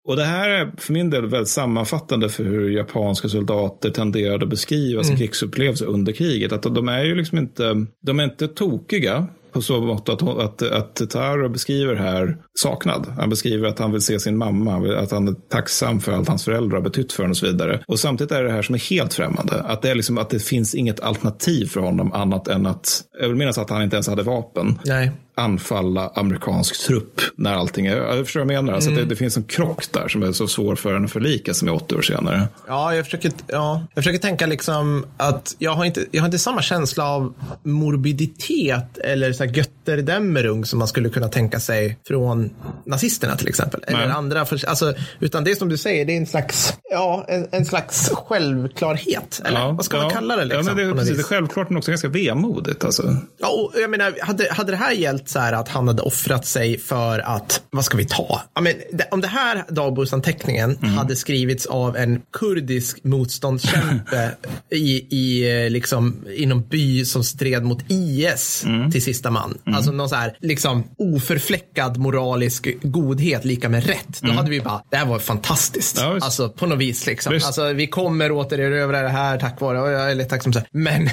Och det här är för min del väldigt sammanfattande för hur japanska soldater tenderade att beskriva sin Mm. krigsupplevelse under kriget. Att de är ju liksom inte, de är inte tokiga på så mått att, att, att Taro beskriver här saknad. Han beskriver att han vill se sin mamma, att han är tacksam för allt hans föräldrar har betytt för honom och så vidare. Och samtidigt är det här som är helt främmande. Att det, är liksom, att det finns inget alternativ för honom annat än att, jag vill minnas att han inte ens hade vapen Nej anfalla amerikansk trupp när allting är Jag förstår vad jag menar. Alltså att det, Mm. det finns en krock där som är så svår för en att förlika sig med 80 år senare. Ja, jag försöker, ja, jag försöker tänka liksom att jag har, inte, jag har inte samma känsla av morbiditet eller så här götterdämmerung som man skulle kunna tänka sig från nazisterna till exempel. Eller Nej. andra, för, alltså, utan det är som du säger, det är en slags, ja, en, en slags självklarhet. Eller vad ska man ja. kalla det? Liksom, ja, men det är något precis, det är självklart men också ganska vemodigt. Alltså. Ja, och jag menar, hade, hade det här gällt så här att han hade offrat sig för att, vad ska vi ta? Men, det, om det här dagboksanteckningen Mm. hade skrivits av en kurdisk motståndskämpe i, i, eh, liksom, i någon by som stred mot IS Mm. till sista man. Alltså någon så här, liksom, oförfläckad moralisk godhet lika med rätt. Då hade vi bara, det här var fantastiskt. Mm. Ja, alltså på något vis liksom. Visst. Alltså vi kommer återerövra det här tack vare, och jag är lite tacksam så här. Men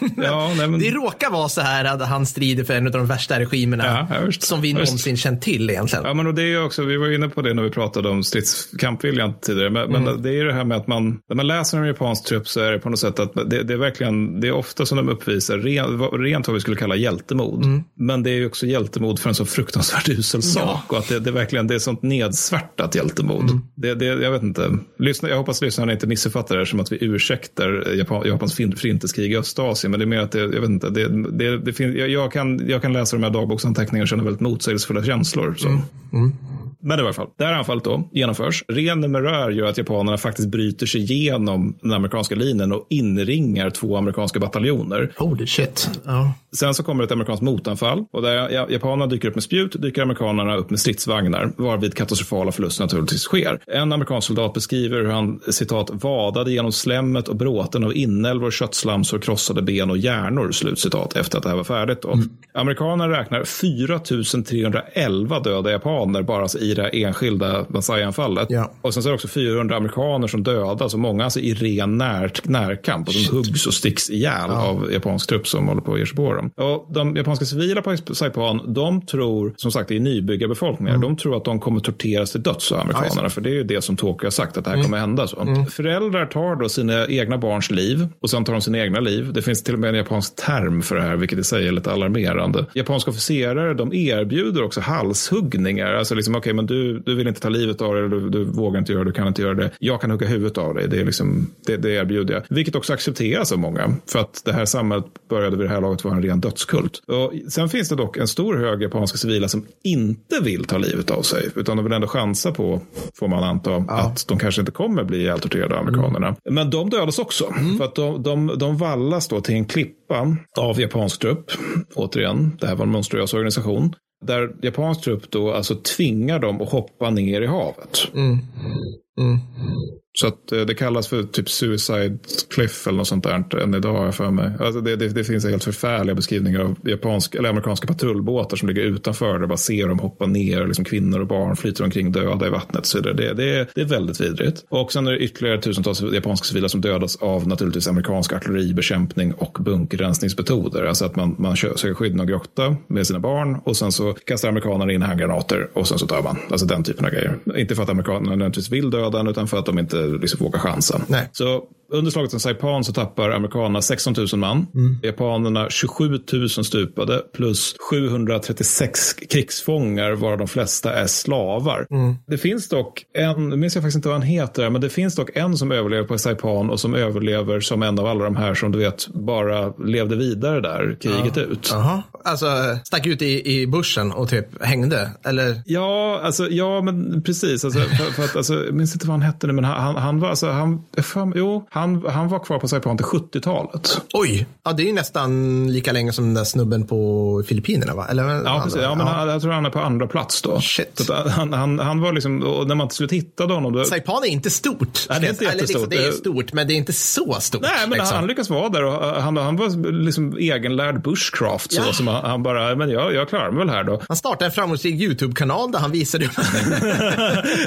Ja, nej, men, det råkar vara så här att han strider för en av de värsta regimerna Ja, som vi någonsin känt till egentligen. Ja, men och det är också, vi var inne på det när vi pratade om stridskampviljan tidigare. Men, Mm. men det är det här med att man, när man läser om japansk trupp så är det på något sätt att det, det är verkligen, det är ofta som de uppvisar ren, rent vad vi skulle kalla hjältemod. Mm. Men det är ju också hjältemod för en så fruktansvärt usel sak. Och att det, det är verkligen, det är sånt nedsvärtat hjältemod. Mm. Det, det, jag vet inte, Lyssna, jag hoppas lyssnarna inte missuppfattar det som att vi ursäktar Japan, Japans förintelseskrig i Östasien. Men det är mer att det, jag vet inte, det, det, det finns, jag, jag, kan, jag kan läsa de här dagboksanteckningar och väldigt motsägelsefulla känslor. Så. Mm. Mm. Men i alla fall, det här anfallet då genomförs. Ren numerär gör att japanerna faktiskt bryter sig igenom den amerikanska linjen och inringar två amerikanska bataljoner. Holy shit. Ja. Sen så kommer ett amerikanskt motanfall och där ja- japanerna dyker upp med spjut dyker amerikanerna upp med stridsvagnar varvid katastrofala förluster naturligtvis sker. En amerikansk soldat beskriver hur han citat vadade genom slemmet och bråten av inälvor, köttslamsor, krossade ben och hjärnor slutcitat efter att det här var färdigt. Då. Amerikanerna räknar 4 311 döda japaner bara i det här enskilda Banzai-anfallet. Ja. Och sen så är det också 400 amerikaner som dödas och många alltså i ren när, närkamp. Och de huggs och sticks ihjäl av japansk trupp som håller på att ge sig på dem. Och de japanska civila på Saipan, de tror, som sagt det är nybyggarbefolkningar, de tror att de kommer torteras till döds av amerikanerna. För det är ju det som Tokyo har sagt att det här kommer hända. Så. Föräldrar tar då sina egna barns liv och sen tar de sina egna liv. Det finns till och med en japansk term för det här, vilket i sig är lite alarmerande. Japanska officerare, de erbjuder också halshuggningar. Alltså liksom, okej, men du, du vill inte ta livet av dig, du, du vågar inte göra det, du kan inte göra det. Jag kan hugga huvudet av dig, det, är liksom, det, det erbjuder jag. Vilket också accepteras av många, för att det här samhället började vid det här laget vara en ren dödskult. Och sen finns det dock en stor hög japanska civila som inte vill ta livet av sig, utan de vill ändå chansa på, får man anta, att de kanske inte kommer bli ihjältorterade av amerikanerna. Men de dödas också, för att de, de, de vallas då till en klippa av japansk trupp. Återigen, det här var en monstruös organisation. Där japansk trupp då alltså tvingar dem att hoppa ner i havet. Mm. Mm. Så att eh, det kallas för typ suicide cliff eller något sånt där än idag har jag för mig. Alltså det, det, det finns helt förfärliga beskrivningar av japanska, eller amerikanska patrullbåtar som ligger utanför där bara ser dem hoppa ner, liksom kvinnor och barn flyter omkring döda i vattnet. Så det, det, det, är, väldigt vidrigt. Och sen är det ytterligare tusentals japanska civila som dödas av naturligtvis amerikansk artilleribekämpning och bunkerrensningsmetoder. Alltså att man, man söker skydd i någon grotta med sina barn och sen så kastar amerikanerna in handgranater och sen så dör man. Alltså den typen av grejer. Inte för att amerikanerna nödvändigtvis vill döda en, utan för att de inte liksom vågar chansa. Nej. Så under slaget om Saipan så tappar amerikanerna 16 000 man. Japanerna 27 000 stupade plus 736 krigsfångar varav de flesta är slavar. Det finns dock en, nu minns jag faktiskt inte vad han heter, men det finns dock en som överlever på Saipan och som överlever som en av alla de här som du vet bara levde vidare där kriget ut. Jaha. Alltså stack ut i, i bussen och typ hängde? Eller? Ja, alltså, ja men precis. Alltså, för, för att, alltså, jag minns inte vad han hette nu, men han, han, han var, alltså, han, fan, jo, han, han var kvar på Saipan till 70-talet. Oj, ja, det är ju nästan lika länge som den där snubben på Filippinerna va? Eller, Ja, precis. Ja, men Han, jag tror han är på andra plats då. Shit. Att han, han, han var liksom, och när man till slut hittade honom. Då, Saipan är inte stort. Nej, det är inte Eller liksom, jättestort. det är stort, men det är inte så stort. Nej, men liksom. han lyckas vara där och han, han var liksom egenlärd bushcraft. Så, Ja. som han, han bara, men jag, jag klarar mig väl här då. Han startade en framgångsrik YouTube-kanal där han visade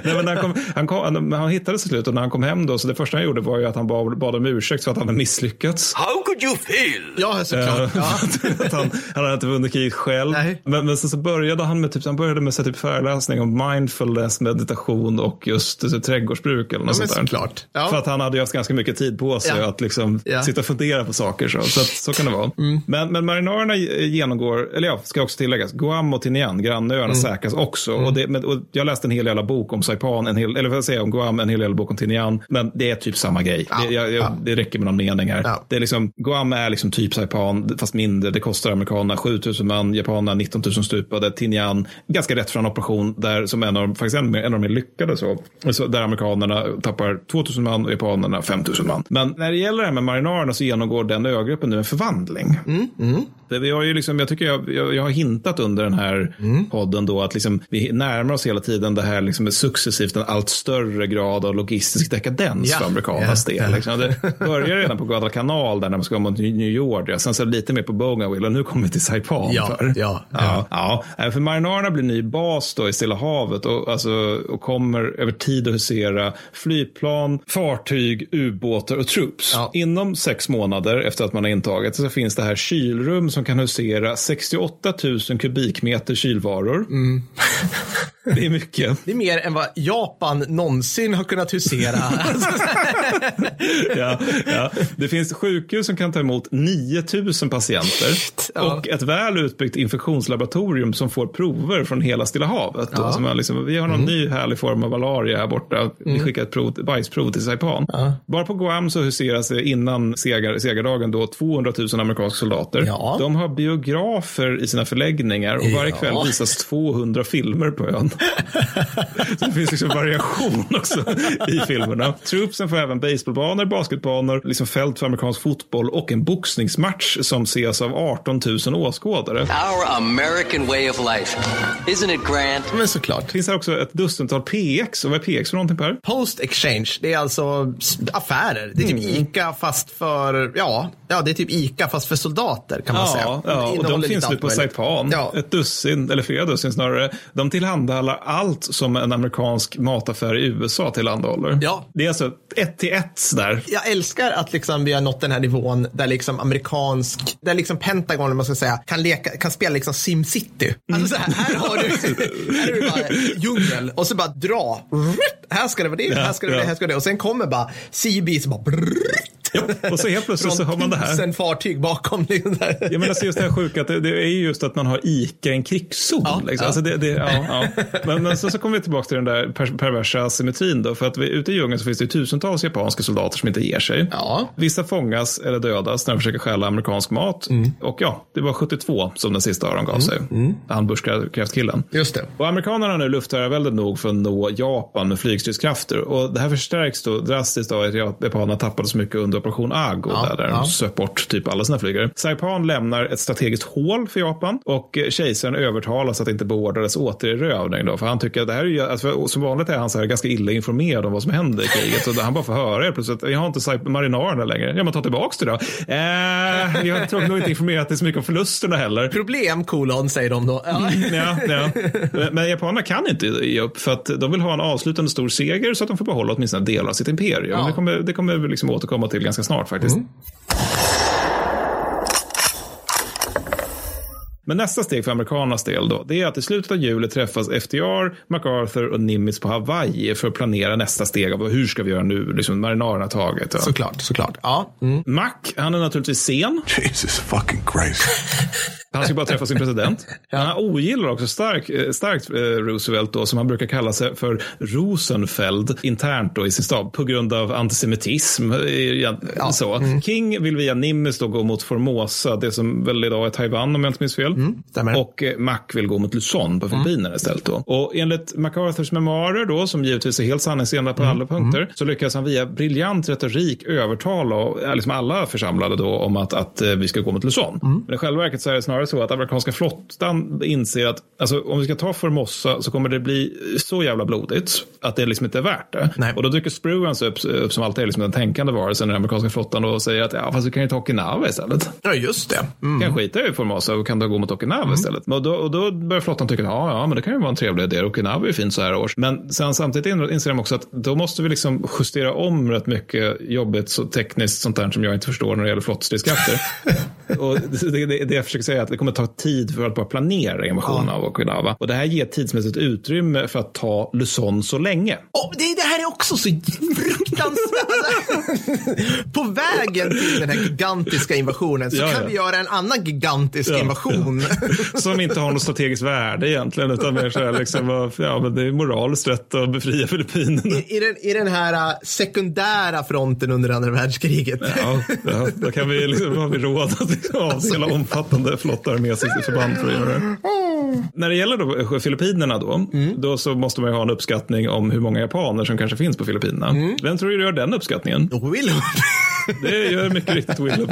Nej, men han, kom, han, kom, han, han hittades till slut och när han kom hem då, så det första han gjorde var ju att han bad, bad om ursäkt för att han hade misslyckats. How could you fail? Ja, såklart. Eh, Ja. att han, han hade inte vunnit kriget själv. Nej. Men, men sen så började han med, typ, han började med så typ föreläsning om mindfulness, meditation och just så, trädgårdsbruk eller något Ja, sånt där. Ja. För att han hade ju haft ganska mycket tid på sig Ja. att liksom Ja. sitta och fundera på saker. Så, så, att, så kan det vara. Men, men marinarerna genomgår, eller ja, ska också tilläggas, Guam och Tinian, grannöarna, säkras också. Och det, men, och jag läste en hel jävla bok om Saipan, en hel, eller vad säger jag, om Guam, en hel jävla bok om Tinian. Men det är typ samma grej. det, jag, jag, det räcker med någon mening här. Ja. Det är liksom, Guam är liksom typ Saipan, fast mindre. Det kostar amerikanerna 7000 man, japanerna 19 000 stupade. Tinian, ganska rätt för en operation där som en av, faktiskt en, en av de lyckade. Så, så där amerikanerna tappar 2000 man och japanerna 5000 man. Men när det gäller det här med marinarerna så genomgår den ögruppen nu en förvandling. Det vi har ju liksom, jag tycker jag, jag, jag har hintat under den här podden då att liksom, vi närmar oss hela tiden det här liksom, successivt en allt större grad av logistisk dekadens Ja. för amerikanernas Ja. del. Liksom. Det börjar redan på Guadalcanal där när man ska mot New Georgia, sen så lite mer på Bougainville och nu kommer vi till Saipan. Ja, för. ja, ja. ja. Nej, För marinarerna blir ny bas då i Stilla havet och, alltså, och kommer över tid att husera flygplan, fartyg, ubåtar och troops. Ja. Inom sex månader efter att man har intagit så finns det här kylrum som kan husera 68 000 kubikmeter kylvaror. Det är mycket. Det är mer än vad Japan någonsin har kunnat husera. ja, ja. Det finns sjukhus som kan ta emot 9000 patienter Ja. och ett väl utbyggt infektionslaboratorium som får prover från hela Stilla havet. Ja. Som är liksom, vi har någon ny härlig form av malaria här borta. Vi skickar ett prov, bajsprov till Saipan. Bara på Guam så huseras det innan segar, segerdagen då 200 000 amerikanska soldater. Ja. De har biografer i sina förläggningar och varje Ja. kväll visas 200 filmer på ön. Så det finns liksom variation också i filmerna. Troopsen får även baseballbanor, basketbanor, liksom fält för amerikansk fotboll och en boxningsmatch som ses av 18 000 åskådare. Our American way of life. Isn't it grand? Men såklart. Det finns här också ett dussintal PX. Och vad är PX för någonting Per? Post exchange, det är alltså affärer. Det är typ Mm. ICA fast för, ja, ja, det är typ ICA fast för soldater kan man säga. Ja, ja och de finns nu på. Saipan. Ja. Ett dussin, eller flera dussin snarare. De tillhanda, tillhandahåller allt som en amerikansk mataffär i USA tillhandahåller. Ja. Det är alltså ett till ett där. Jag älskar att liksom vi har nått den här nivån där liksom amerikansk, där liksom Pentagon, om man ska säga, kan, leka, kan spela liksom SimCity. Alltså så här, här har du, här är bara djungel och så bara dra. Här ska det vara det, här ska det vara det, här ska det. Och sen kommer bara CB så Och så helt plötsligt så har man det här. tusen fartyg bakom. Liksom. Jag menar, alltså just det här sjuka, att det, det är ju just att man har ICA en krigszon. Ja, liksom. ja. Alltså det, det, ja. Men, men så, så kommer vi tillbaka till den där per, perversa asymmetrin. Då, för att vi, ute i djungeln så finns det tusentals japanska soldater som inte ger sig. Vissa fångas eller dödas när de försöker stjäla amerikansk mat. Och ja, det var 72 som den sista av dem gav sig. Han bushcraft-killen. Just det. Och amerikanerna har nu luftherraväldet nog för att nå Japan med flygstridskrafter. Och det här förstärks då drastiskt av att japanerna tappade så mycket under operation Ago. Ja, där, där ja. de söp bort typ alla sina flygare. Saipan lämnar ett strategiskt hål för Japan och eh, kejsaren övertalas att inte beordra dess återerövring. Då, för han tycker att det här är ju, alltså, som vanligt är han så här ganska illa informerad om vad som händer i kriget. Så han bara får höra helt plötsligt att jag har inte marinarerna längre. Ja, men ta tillbaks det då. Eh, jag tror nog inte informerat dig så mycket om förlusterna heller. Problem kolon säger de då. Ja. Ja, ja. Men japanerna kan inte ge upp för att de vill ha en avslutande stor seger så att de får behålla åtminstone delar av sitt imperium. Ja. Det kommer, det kommer vi liksom återkomma till ganska snart faktiskt. Men nästa steg för amerikanernas del då, det är att i slutet av juli träffas FDR, MacArthur och Nimitz på Hawaii för att planera nästa steg av hur ska vi göra nu, liksom marinarerna taget. Ja. Såklart, såklart. Ja. Mm. Mac, han är naturligtvis sen. Jesus fucking Christ. Han ska bara träffa sin president. Han ogillar också stark, eh, starkt eh, Roosevelt då, som han brukar kalla sig för Rosenfeld internt då i sin stab på grund av antisemitism. eh, Ja, så. King vill via Nimitz då gå mot Formosa, det som väl idag är Taiwan om jag inte minns fel. och eh, Mac vill gå mot Luzon på Filippinerna istället då. Och enligt MacArthurs memoarer då, som givetvis är helt sanningsenliga på alla punkter, så lyckas han via briljant retorik övertala liksom alla församlade då om att, att vi ska gå mot Luzon. Men i själva verket så är det snarare så att amerikanska flottan inser att alltså, om vi ska ta Formosa så kommer det bli så jävla blodigt att det liksom inte är värt det. Och då dyker Spruance upp, upp som alltid är liksom den tänkande varelsen i den amerikanska flottan och säger att ja, fast vi kan ju ta Okinawa istället. Ja, just det. Mm. Kan skita i Formosa och kan då gå mot Okinawa istället. Och då, och då börjar flottan tycka att ja, ja, men det kan ju vara en trevlig idé. Okinawa är fint så här års. Men sen samtidigt in- inser de också att då måste vi liksom justera om rätt mycket jobbigt så tekniskt sånt där som jag inte förstår när det gäller flottstridskrafter. och det, det, det jag försöker säga är att det kommer ta tid för att bara planera invasionen av Okinawa. Och det här ger tidsmässigt utrymme för att ta Luzon så länge. Och det, det här är också så fruktansvärt. På vägen till den här gigantiska invasionen så Ja, kan ja. vi göra en annan gigantisk Ja, invasion. Som inte har något strategiskt värde egentligen, utan mer så här liksom, ja, men det är moraliskt rätt att befria Filippinerna. I, i, den, I den här äh, sekundära fronten under andra världskriget. Ja, ja, då kan vi, liksom, har vi råd att liksom avdela omfattande flottarmésikt förband för att göra det. När det gäller då Filippinerna då, då så måste man ju ha en uppskattning om hur många japaner som kanske finns på Filippinerna. Vem tror du gör den uppskattningen? Wilhelm. Det gör mycket riktigt Wilhelm.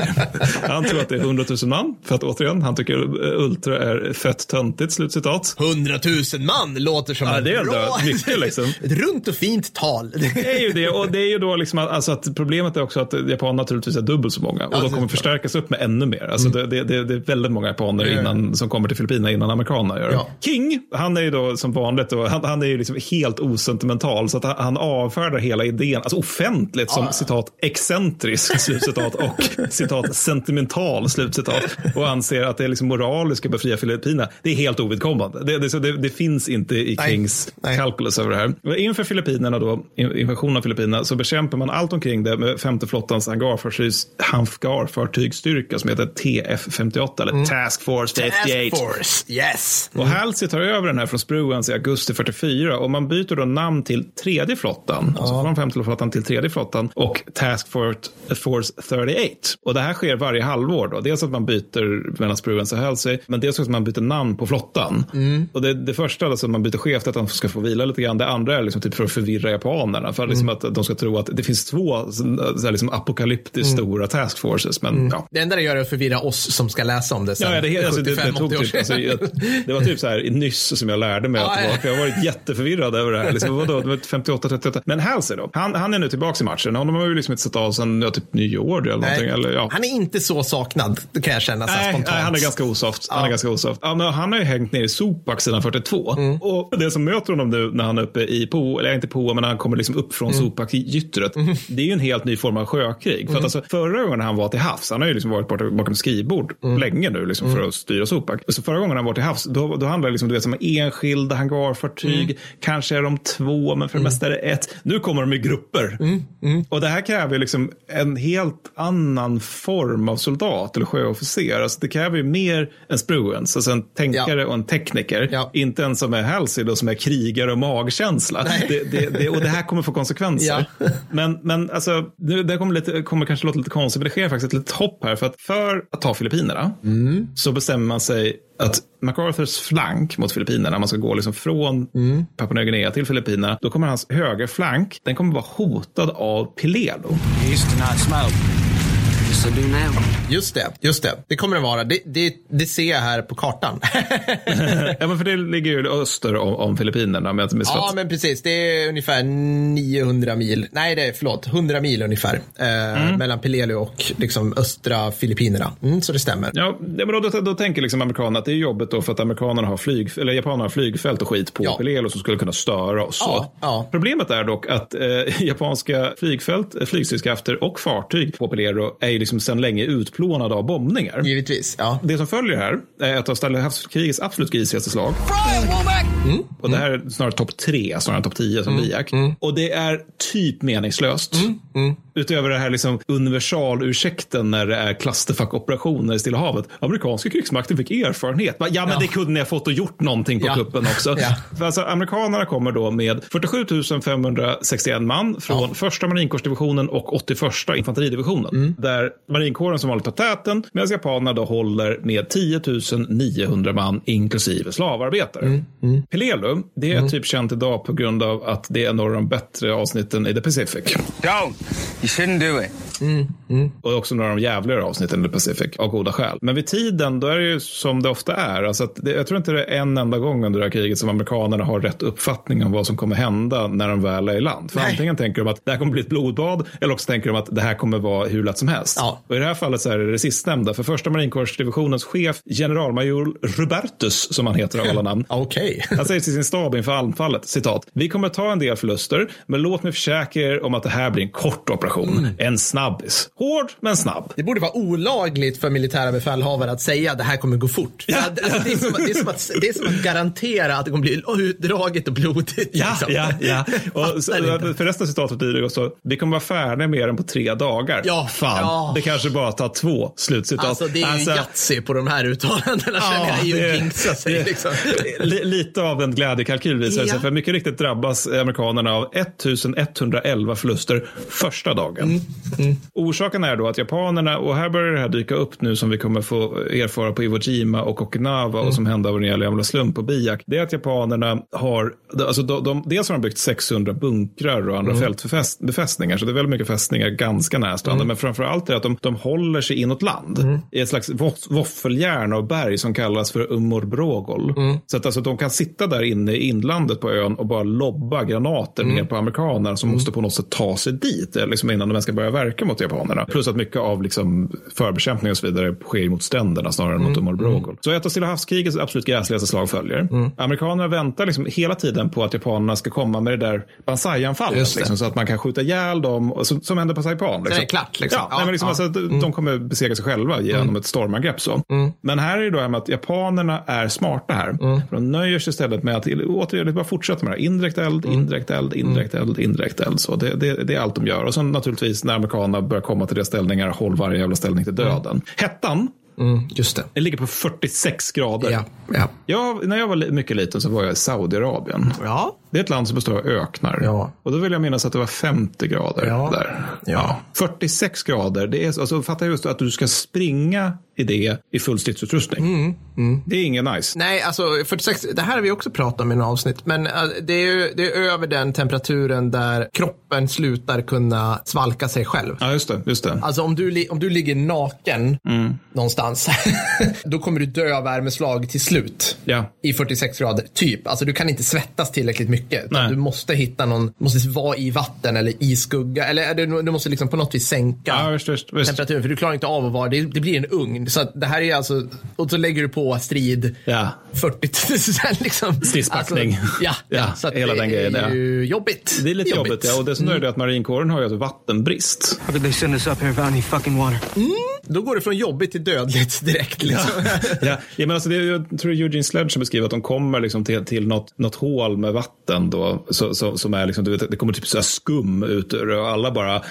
Han tror att det är 100 000 man, för att återigen, han tycker eh, Ultra är fett töntigt, slutcitat. 100 000 man låter som Ja, det är bra... mycket liksom. Ett runt och fint tal. Det är ju det och det är ju då liksom att, alltså att problemet är också att japaner naturligtvis är dubbelt så många och Ja, de det kommer är förstärkas upp med ännu mer. Alltså det, det, det, det är väldigt många japaner Ja, ja. innan, som kommer till Filippinerna innan amerikanerna gör. Ja. King, han är ju då som vanligt, då, han, han är ju liksom helt osentimental så att han, han avfärdar hela idén, alltså offentligt som Ja. citat excentrisk, slutcitat och citat sentimental, slutcitat och anser att det är liksom moraliskt att befria Filippinerna. Det är helt ovidkommande. Det, det, det, det finns inte i Nej. Kings kalkyls över det här. Inför Filippinerna då, in- invasionen av Filippinerna, så bekämpar man allt omkring det med femte flottans hangarfartygs, hangarfartygsstyrka som heter TF58 eller Task Force 58. Mm. Task Force, yes. Och Halsey tar över den här från Spruance i augusti 44 och man byter då namn till tredje flottan, alltså från femte flottan till tredje flottan och Task Force, Force 38. Och det här sker varje halvår då. Dels att man byter mellan Spruance och Halsey, men dels att man byter namn på flottan. Och det, det första alltså att man byter chef är att de ska få vila lite grann. Det andra är liksom typ för att förvirra japanerna, för liksom att de ska tro att det finns två så här liksom apokalyptiskt stora task forces. Men ja, Det enda det gör är att förvirra oss som ska läsa om det sen. Ja, det, alltså, det, det, 75, tog 80 år typ, alltså, jag, det var typ så här nyss som jag lärde mig att det var. För jag har varit jätteförvirrad över det här. Liksom, vadå, det var 58, 38. Men Halsey då, han, han är nu tillbaka i matchen. Honom har vi liksom inte sett av sedan typ nyår eller någonting. Eller, ja. Han är inte så saknad, det kan jag känna Nej, spontant. nej, han är ganska osoft. Han, är ganska osoft. Ja, men han har ju hängt ner i Sopak sedan 42. Mm. Och det som möter honom nu när han är uppe i Po, eller inte Po, men han kommer liksom upp från Mm. Sopak-gyttret. Det är ju en helt ny form av sjökrig. För att alltså, förra gången han var till havs, han har ju liksom varit borta bakom skrivbord Mm. länge nu liksom, för att styra Sopak. Så förra gången han var till havs, då, då handlade det liksom, du vet, som enskilda hangarfartyg. Mm. Kanske är de två, men för det mesta är det ett. Nu kommer de i grupper. Mm. Och det här kräver ju liksom en helt annan form av soldat eller sjöofficer. Alltså det kräver ju mer en spruance, alltså en tänkare och en tekniker. Inte en som är Halsey som är krigare och magkänsla. Det, det, det, och det här kommer få konsekvenser. Men, men alltså, det, kommer, lite, kommer kanske låta lite konstigt, men det sker faktiskt ett litet hopp här. För att för att ta Filippinerna så bestämmer man sig att MacArthurs flank mot Filippinerna, man ska gå liksom från Papua Nya Guinea till Filippinerna, då kommer hans högerflank, den kommer vara hotad av Pilelo. Used to not smoke. Just I do now. Just det, just det. Det kommer det vara. Det, det, det ser jag här på kartan. ja, men för det ligger ju öster om, om Filippinerna. Med, med ja, men precis. Det är ungefär 900 mil. Nej, det är förlåt. 100 mil ungefär. Eh, Mellan Pelelu och liksom östra Filippinerna. Mm, så det stämmer. Ja, men då, då, då tänker liksom amerikanerna att det är jobbigt då för att amerikanerna har flyg, eller japanerna har flygfält och skit på Ja. Pelelo som skulle kunna störa oss. Ja, ja. Problemet är dock att eh, japanska flygfält, eh, flygstridskrafter och fartyg på Pelero är ju liksom sedan länge utplånade av bombningar. Givetvis, ja. Det som följer här är ett av Stilla havskrigets absolut grisigaste slag. Mm. Och det här är snarare topp tre, snarare topp tio som biak. Och det är typ meningslöst. Mm. Utöver det här liksom universalursäkten när det är clusterfuck-operationer i Stilla havet. Amerikanska krigsmakten fick erfarenhet. Ja, men Ja. det kunde ni ha fått och gjort någonting på Ja. kuppen också. Ja. För alltså, amerikanerna kommer då med 47 561 man från första marinkårsdivisionen och 81 infanteridivisionen. Mm. Där marinkåren som vanligt tar täten medan japanerna då håller med 10 900 man inklusive slavarbetare. Mm. Pelelu, det är typ känt idag på grund av att det är några av de bättre avsnitten i The Pacific. Don't. You shouldn't do it. Och också några av de jävligare avsnitten i The Pacific av goda skäl. Men vid tiden, då är det ju som det ofta är. Alltså att det, jag tror inte det är en enda gång under det här kriget som amerikanerna har rätt uppfattning om vad som kommer hända när de väl är i land. För Nej. antingen tänker de att det här kommer bli ett blodbad eller också tänker de att det här kommer vara hur lätt som helst. Ja. Och i det här fallet så är det det sistnämnda. För första marinkårsdivisionens chef, generalmajor Robertus, som han heter av alla namn. Okej. Han säger till sin stab inför anfallet, citat, vi kommer ta en del förluster, men låt mig försäkra er om att det här blir en kort operation. En snabbis. Hård, men snabb. Det borde vara olagligt för militära befälhavare att säga att det här kommer gå fort. Att- alltså, det, är som, det, är som att, det är som att garantera att det kommer bli utdraget och blodigt. Ja, liksom. ja, ja. Och så, för resten av citatet blir det också, vi kommer vara färdiga med den på tre dagar. Ja, Fan, ja. Det kanske bara tar två. Slutcitat. Alltså det är ju Yatzy på de här uttalandena känner jag. Det det- sig det- liksom. li- Lite av en glädjekalkyl visar det sig. Ja. För mycket riktigt drabbas amerikanerna av 1111 förluster första dagen. Mm, Orsaken är då att japanerna, och här börjar det här dyka upp nu som vi kommer få erfara på Iwo Jima och Okinawa Mm. och som hände av en jävla jävla slump på Biak. Det är att japanerna har, alltså de, de, dels har de byggt 600 bunkrar och andra Mm. fältbefästningar. Så det är väldigt mycket fästningar ganska nära stranden. Mm. Men framför allt är att de, de håller sig inåt land. I ett slags våff- våffeljärn av berg som kallas för Umorbrogol. Mm. Så att alltså, de kan sitta där inne i inlandet på ön och bara lobba granater Mm. ner på amerikanerna som måste på något sätt ta sig dit eh, liksom innan de ens ska börja verka mot japanerna. Plus att mycket av liksom, förbekämpning och så vidare sker mot stränderna snarare än Mm. mot Umorbrogol. Så ett av Stilla havskrigets absolut gräsligaste slag följer. Mm. Amerikanerna väntar liksom hela tiden på att japanerna ska komma med det där Banzai-anfallet. Liksom, så att man kan skjuta ihjäl dem, och som, som hände på Saipan. Liksom. Det är klart, liksom. Ja, Ja, nej, men liksom, ja. alltså, de, de kommer besegra sig själva genom ett stormangrepp. Så. Men här är det då här med att japanerna är smarta här. För De nöjer sig istället med att återigen bara fortsätta med det här. Indirekt eld, indirekt eld, indirekt eld, indirekt eld. Så det, det, det är allt de gör. Och sen naturligtvis när amerikanerna börjar komma till det ställningar, håll varje jävla ställning till döden. Hettan, Mm, just det. den ligger på 46 grader. Ja, ja. Jag, när jag var mycket liten så var jag i Saudiarabien. Ja. Det är ett land som består av öknar. Ja. Och då vill jag minnas att det var 50 grader Ja. där. Ja. 46 grader, det är, alltså, fattar jag just att du ska springa i det i full stridsutrustning. Det är ingen nice. Nej, alltså 46, det här har vi också pratat om i några avsnitt, men äh, det är, ju, det är över den temperaturen där kroppen slutar kunna svalka sig själv. Ja, just det. Just det. Alltså om du, om du ligger naken någonstans, då kommer du dö av värmeslag till slut. Ja. I 46 grader, typ. Alltså du kan inte svettas tillräckligt mycket. Utan Du måste hitta någon, måste vara i vatten eller i skugga. Eller du, du måste liksom på något vis sänka Ja, visst, visst, visst. temperaturen. För du klarar inte av att vara, det, det blir en ugn. Så att det här är alltså, och så lägger du på strid Ja. 40 000 liksom. Stridspackning. Alltså, ja, Ja, så att hela det den grejen, är ja. ju jobbigt. Det är lite jobbigt, ja. Och dessutom är det att marinkåren har ju alltså vattenbrist. How då går det från jobbigt till dödligt direkt. Liksom. ja, ja, ja, men alltså det, jag tror Eugene Sledge som beskriver att de kommer liksom till, till något, något hål med vatten då, så, så, som är liksom, du vet, det kommer typ så här skum ut ur och alla bara,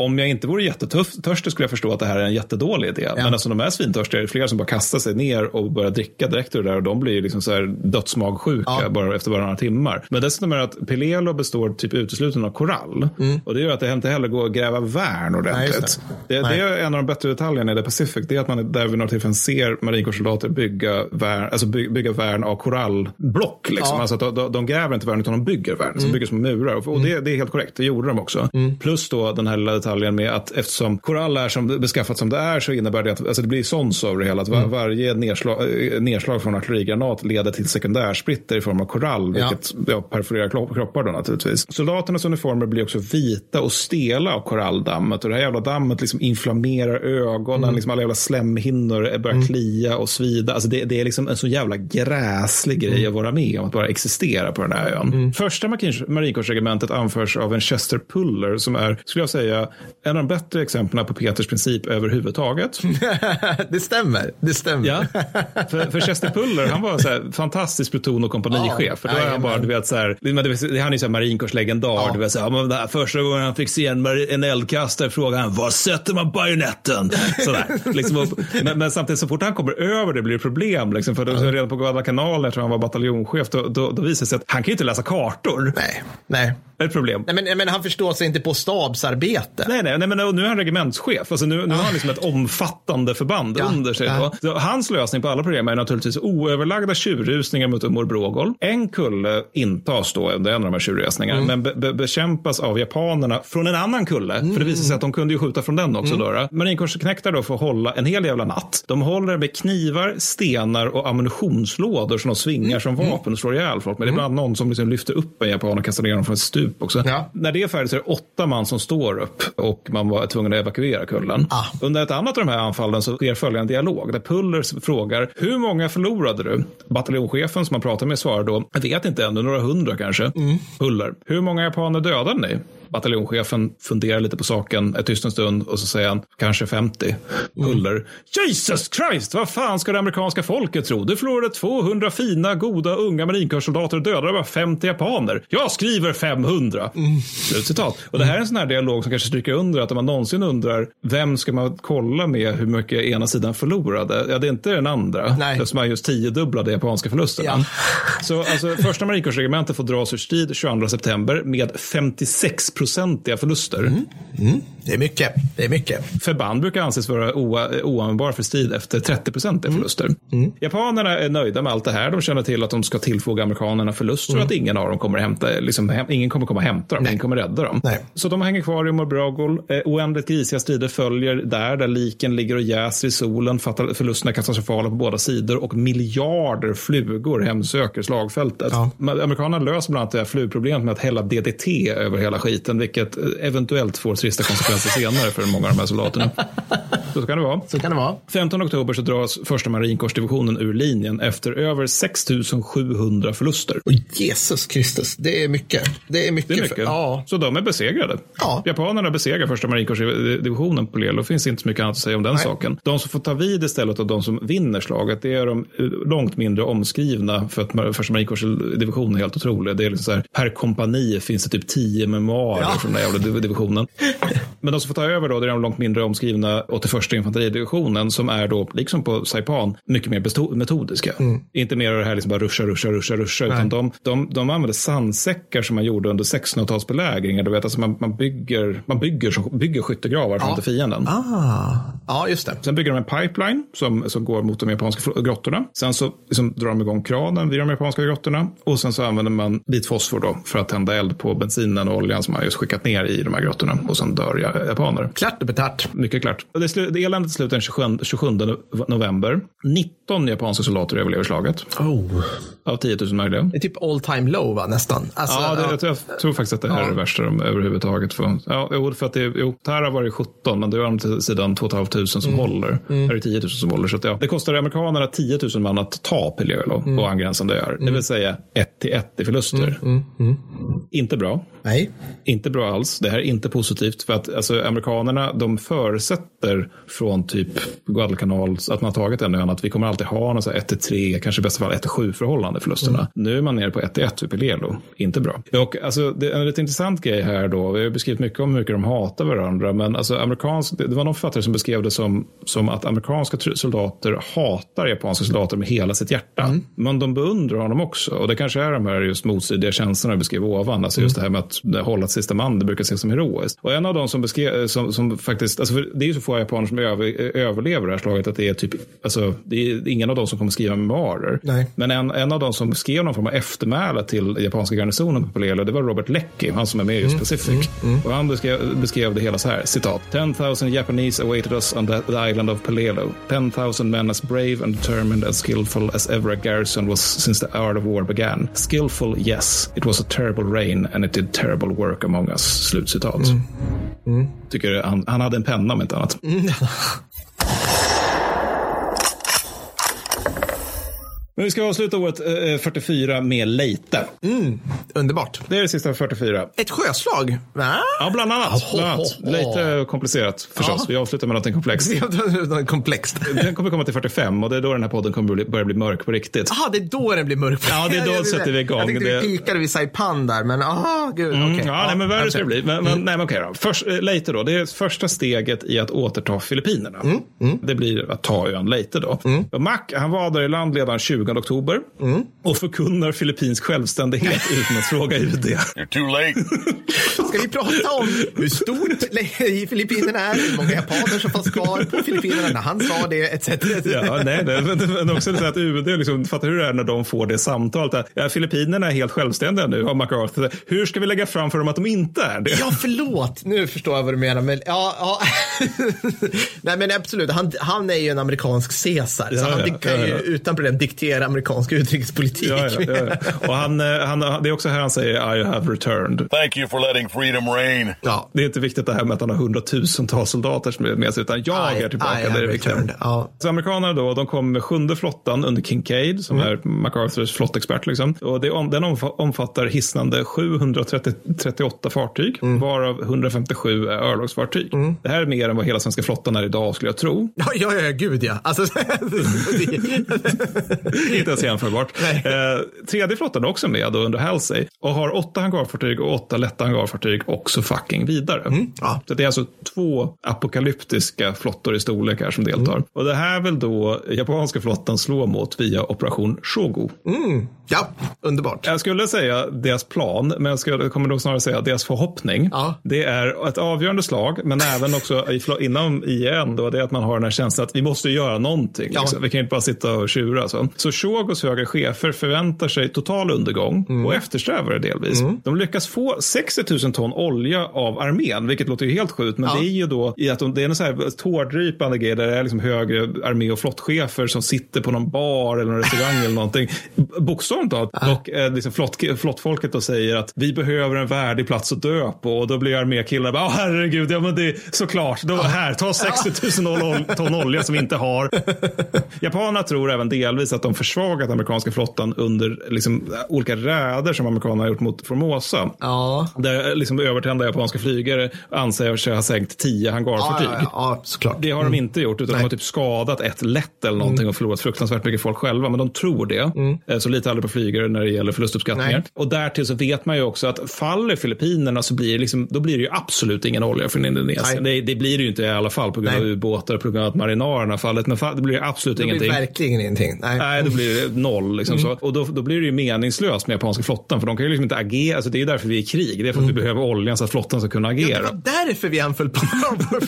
om jag inte vore jättetörstig skulle jag förstå att det här är en jättedålig idé. Men alltså de är svintörstiga, det är flera som bara kastar sig ner och börjar dricka direkt ur det där och de blir ju liksom så här dödsmagsjuka bara efter bara några timmar. Men dessutom är det att Pelelo består typ uteslutande av korall och det gör att det inte heller går att gräva värn Nej, ordentligt. just det. det. Det, Nej. är en av de bättre detaljerna i The Pacific. Det är att man där vid några tillfällen ser marinkårssoldater bygga värn, alltså by, bygga värn av korallblock. Liksom. Ja. Alltså att de, de, de gräver inte värn utan de bygger värn. Så Mm. bygger som murar. Och, och det, det är helt korrekt. Det gjorde de också. Plus då den här lilla detaljen med att eftersom korall är som, beskaffat som det är så innebär det att alltså det blir sons av det hela. Att var, varje nedslag, eh, nedslag från artillerigranat leder till sekundärsplitter i form av korall. Ja. Vilket ja, perforerar klo- kroppar då naturligtvis. Soldaternas uniformer blir också vita och stela av koralldammet. Och det här jävla dammet liksom inflammerar ögonen. Liksom alla jävla slemhinnor börjar klia och svida. Alltså det, det är liksom en så jävla gräslig grej att vara med om. Att bara existera på den här ön. Första marin- marinkårsregementet anförs av en Chester Puller som är, skulle jag säga, en av de bättre exemplen på Peters princip överhuvudtaget. det stämmer. Det stämmer. Ja, för, för Chester Puller, han var så här, fantastisk pluton och kompanichef. för då är han bara, du vet så här, han är så här marinkårslegendar. Du vet, så här, här, första gången han fick se en, en eldkastare frågade han, var sätter man bajonetten? Sådär, liksom, och, men, men samtidigt så fort han kommer över det blir det problem. Liksom, för då, så redan på Guadalcanal, jag tror han var bataljonschef, då, då, då visar det sig att han kan ju inte läsa kartor. Nej, nej. Ett problem. Nej, men, men han förstår sig inte på stabsarbete. Nej, nej, nej men nu är han regementschef. Alltså nu, nu har han liksom ett omfattande förband Ja, under sig. ja. Då. Så hans lösning på alla problem är naturligtvis oöverlagda tjurrusningar mot Umor Brågol. En kulle intas då under en av de här tjurresningarna, men be, be, bekämpas av japanerna från en annan kulle. För det visar sig att de kunde ju skjuta från den också. Då, då. Marinkårsknektar då får hålla en hel jävla natt. De håller med knivar, stenar och ammunitionslådor som de svingar som vapen och slår ihjäl folk. Men det är ibland någon som liksom lyfter upp en japan och kastar ner dem från ett stup också. När det är färdigt så är det åtta man som står upp och man var tvungen att evakuera kullen. Under ett annat av de här anfallen så sker följande dialog där Pullers frågar hur många förlorade du? Bataljonschefen som man pratar med svarar då, jag vet inte ännu, några hundra kanske. Puller, hur många japaner dödade ni? Bataljonschefen funderar lite på saken, är tyst en stund och så säger han kanske 50. Puller, Jesus Christ, vad fan ska det amerikanska folket tro? Du förlorade 200 fina, goda, unga marinkårssoldater och dödade bara 50 japaner. Jag skriver 500. Slutcitat. Och det här är en sån här dialog som kanske stryker under att om man någonsin undrar vem ska man kolla med hur mycket ena sidan förlorade? Ja, det är inte den andra. Nej. Eftersom man just tiodubblade japanska förlusterna. Så alltså, första marinkårsregementet får dras ur strid 22 september med 56 procentiga förluster. Det är mycket. Det är mycket. Förband brukar anses vara oa- oanvändbara för strid efter 30 procentiga förluster. Japanerna är nöjda med allt det här. De känner till att de ska tillfoga amerikanerna förluster och att ingen av dem kommer hämta, liksom, hem, ingen kommer komma och hämta dem. Ingen kommer rädda dem. Så de hänger kvar i Morbrogol. Eh, oändligt grisiga strider följer där, där liken ligger och jäser i solen. Förlusterna är katastrofala på båda sidor och miljarder flugor hemsöker slagfältet. Men Amerikanerna löser bland annat det här flugproblemet med att hälla DDT över hela skiten, vilket eh, eventuellt får trista konsekvenser senare för många av de här soldaterna. Så kan det vara. Så kan det vara. 15 oktober så dras första marinkårsdivisionen ur linjen efter över 6 700 förluster. Jesus Kristus, det är mycket. Det är mycket. Det är mycket. För, ja. Så de är besegrade. Ja. Japanerna besegrar första marinkårsdivisionen på Lelo. Finns inte så mycket annat att säga om den Nej. saken. De som får ta vid istället av de som vinner slaget, det är de eh, långt mindre omskrivna för att första marinkårsdivisionen är helt otrolig. Det är liksom så här, per kompani finns det typ tio memoarer Ja. från den jävla div- divisionen. Men de som får ta över då, det är de långt mindre omskrivna 81 infanteridivisionen som är då, liksom på Saipan, mycket mer metodiska. Inte mer av det här liksom bara ruscha, ruscha, ruscha, ruscha, Nej. utan de, de, de använder sandsäckar som man gjorde under 1600-talsbelägringar. Du vet, alltså man, man, bygger, man bygger, bygger skyttegravar framför fienden. Ah. Ja, just det. Sen bygger de en pipeline som, som går mot de japanska grottorna. Sen så liksom drar de igång kranen vid de japanska grottorna. Och sen så använder man vit fosfor då för att tända eld på bensinen och oljan som man just skickat ner i de här grottorna. Och sen dör japaner. Klart och betart. Mycket klart. Det, eländet slutar den 27, 27 november. 19 japanska soldater överlever slaget. Oh. Av 10 000 möjliga. Det är typ all time low va, nästan. Alltså, ja, det, Jag, tror, jag tror faktiskt att det här Ja. är det värsta de överhuvudtaget får. Ja, jo, för att det, jo, Tara var det 17, men det är å andra sidan 2 500 som Mm. håller. Här är det 10 000 som håller. Så att, ja, det kostar amerikanerna 10 000 man att ta Pelielo Mm. och angränsande öar. Det vill säga 1 till 1 i förluster. Mm, mm. Inte bra. Nej. Inte bra alls. Det här är inte positivt. För att alltså, amerikanerna de förutsätter från typ Guadalcanal att man har tagit en ön att vi kommer alltid ha någon så här 1 till 3, kanske i bästa fall 1 till 7 förhållande i förlusterna. Mm. Nu är man nere på 1 till 1 vid Pelelo. Inte bra. Och alltså, det är en lite intressant grej här då. Vi har beskrivit mycket om hur mycket de hatar varandra. Men alltså, amerikansk, det var någon författare som beskrev det som, som att amerikanska soldater hatar japanska soldater med hela sitt hjärta. Mm. Men de beundrar honom också. Och det kanske är de här just motstridiga känslorna jag beskrev ovan. Alltså just det här med att hålla till sista man, det brukar ses som heroiskt. Och en av dem som beskrev, som, som faktiskt, alltså det är ju så få japaner som över, överlever det här slaget att det är typ, alltså det är ingen av dem som kommer skriva memoarer. Nej. Men en, en av dem som skrev någon form av eftermäle till japanska garnisonen på Pelelo, det var Robert Leckie, han som är med i just Pacific. Och han beskrev, beskrev det hela så här, citat. 10,000 Japanese awaited us on the, the island of Pelelo. 10,000 men as brave and determined and skillful as ever a garrison was since the art of war began. Skillful, yes. It was a terrible rain and it did terrible work among us. Slutcitat. Tycker han, han hade en penna om inte annat. Men vi ska avsluta året eh, 44 med Leite. Mm, underbart. Det är det sista 44. Ett sjöslag? Va? Ja, bland annat. Bland annat. Lite komplicerat förstås. Vi avslutar med någonting komplext. Komplext. Den kommer komma till 45 och det är då den här podden kommer bli- börja bli mörk på riktigt. Jaha, det är då den blir mörk. Ja, det är då sätter vi igång. Jag tänkte Det- vi pikade vid Saipan där, men aha, gud. Mm, okej. ja, nej, men värre ska det bli. Men, men, Mm. nej, men okej då. Först, eh, Leyte då. Det är första steget i att återta Filippinerna. Mm, Det blir att ta ön Leyte då. Och Mac, han var där i land redan 20 oktober Mm. och förkunnar Filippins självständighet utan att fråga UD. You're too late. Ska vi prata om hur stort i Filippinerna är, hur många japaner som fanns kvar på Filippinerna när han sa det, etc. Ja, nej, nej, men, men också så att UD, liksom, fattar hur det är när de får det samtalet. Att, ja, Filippinerna är helt självständiga nu, har MacArthur. Hur ska vi lägga fram för dem att de inte är det? Ja, förlåt. Nu förstår jag vad du menar. Men, ja, ja. Nej, men absolut. Han, han är ju en amerikansk Caesar. Ja, så han ja, kan ju utan problem diktera amerikansk utrikespolitik. Ja, ja, ja, ja. Och han, eh, han, det är också här han säger I have returned. Thank you for letting freedom reign. Ja. Det är inte viktigt det här med att han har hundratusentals soldater som är med sig, utan jag I- är tillbaka. I det är returned. Ja. Så amerikanerna då, de kom med sjunde flottan under Kincaid, som är MacArthurs flottexpert. Liksom. Och det, om, den omfa- omfattar hisnande 738 fartyg, varav 157 är örlogsfartyg. Det här är mer än vad hela svenska flottan är idag, skulle jag tro. Ja, ja, ja, gud ja. Alltså, Inte ens jämförbart. Eh, tredje flottan är också med under Halsey och har åtta hangarfartyg och åtta lätta hangarfartyg också fucking vidare. ja. Så det är alltså två apokalyptiska flottor i storlek här som deltar. Och det här vill då japanska flottan slå mot via operation Shogo. mm. Ja, underbart. Jag skulle säga deras plan, men jag skulle, kommer nog snarare säga deras förhoppning. Ja. Det är ett avgörande slag, men även också inom IN, då, det är att man har den här känslan att vi måste göra någonting. Ja. Liksom. Vi kan inte bara sitta och tjura. Så, så Shogos höga chefer förväntar sig total undergång Mm. och eftersträvar det delvis. De lyckas få 60 000 ton olja av armén, vilket låter ju helt sjukt, men Ja. det är ju då i att de, det är en så här tårdrypande grej där det är liksom högre armé och flottchefer som sitter på någon bar eller någon restaurang eller någonting. Bokstavligt talat. Och eh, liksom flott, flottfolket då säger att vi behöver en värdig plats att dö på och då blir armékillar bara, "Åh, herregud, ja men det är såklart, då, här, ta 60 000 ol- ton olja som vi inte har. Japanerna tror även delvis att de försvagat amerikanska flottan under liksom, olika räder som amerikanerna har gjort mot Formosa. Ja. Där liksom, övertända japanska flygare anser sig ha sänkt tio hangarfartyg. Ja, ja, ja, såklart. Det har de inte gjort, utan de har typ skadat ett lätt eller någonting och förlorat fruktansvärt mycket folk själva. Men de tror det. Eh, Så lite aldrig på flygare när det gäller förlustuppskattningar. Nej. Och därtill så vet man ju också att faller Filippinerna så blir det, liksom, då blir det ju absolut ingen olja från Indonesien. Det, det blir det ju inte i alla fall på grund av Nej. ubåtar och på grund av att marinarerna fallit. Men fall, det blir absolut Det blir ingenting. verkligen ingenting. Nej. Nej, då blir det noll. Liksom så. Och då, då blir det ju meningslöst med japanska flottan. För de kan ju liksom inte agera. Alltså, det är därför vi är i krig. Det är för att vi behöver oljan så att flottan ska kunna agera. Det var därför vi anföll sedan.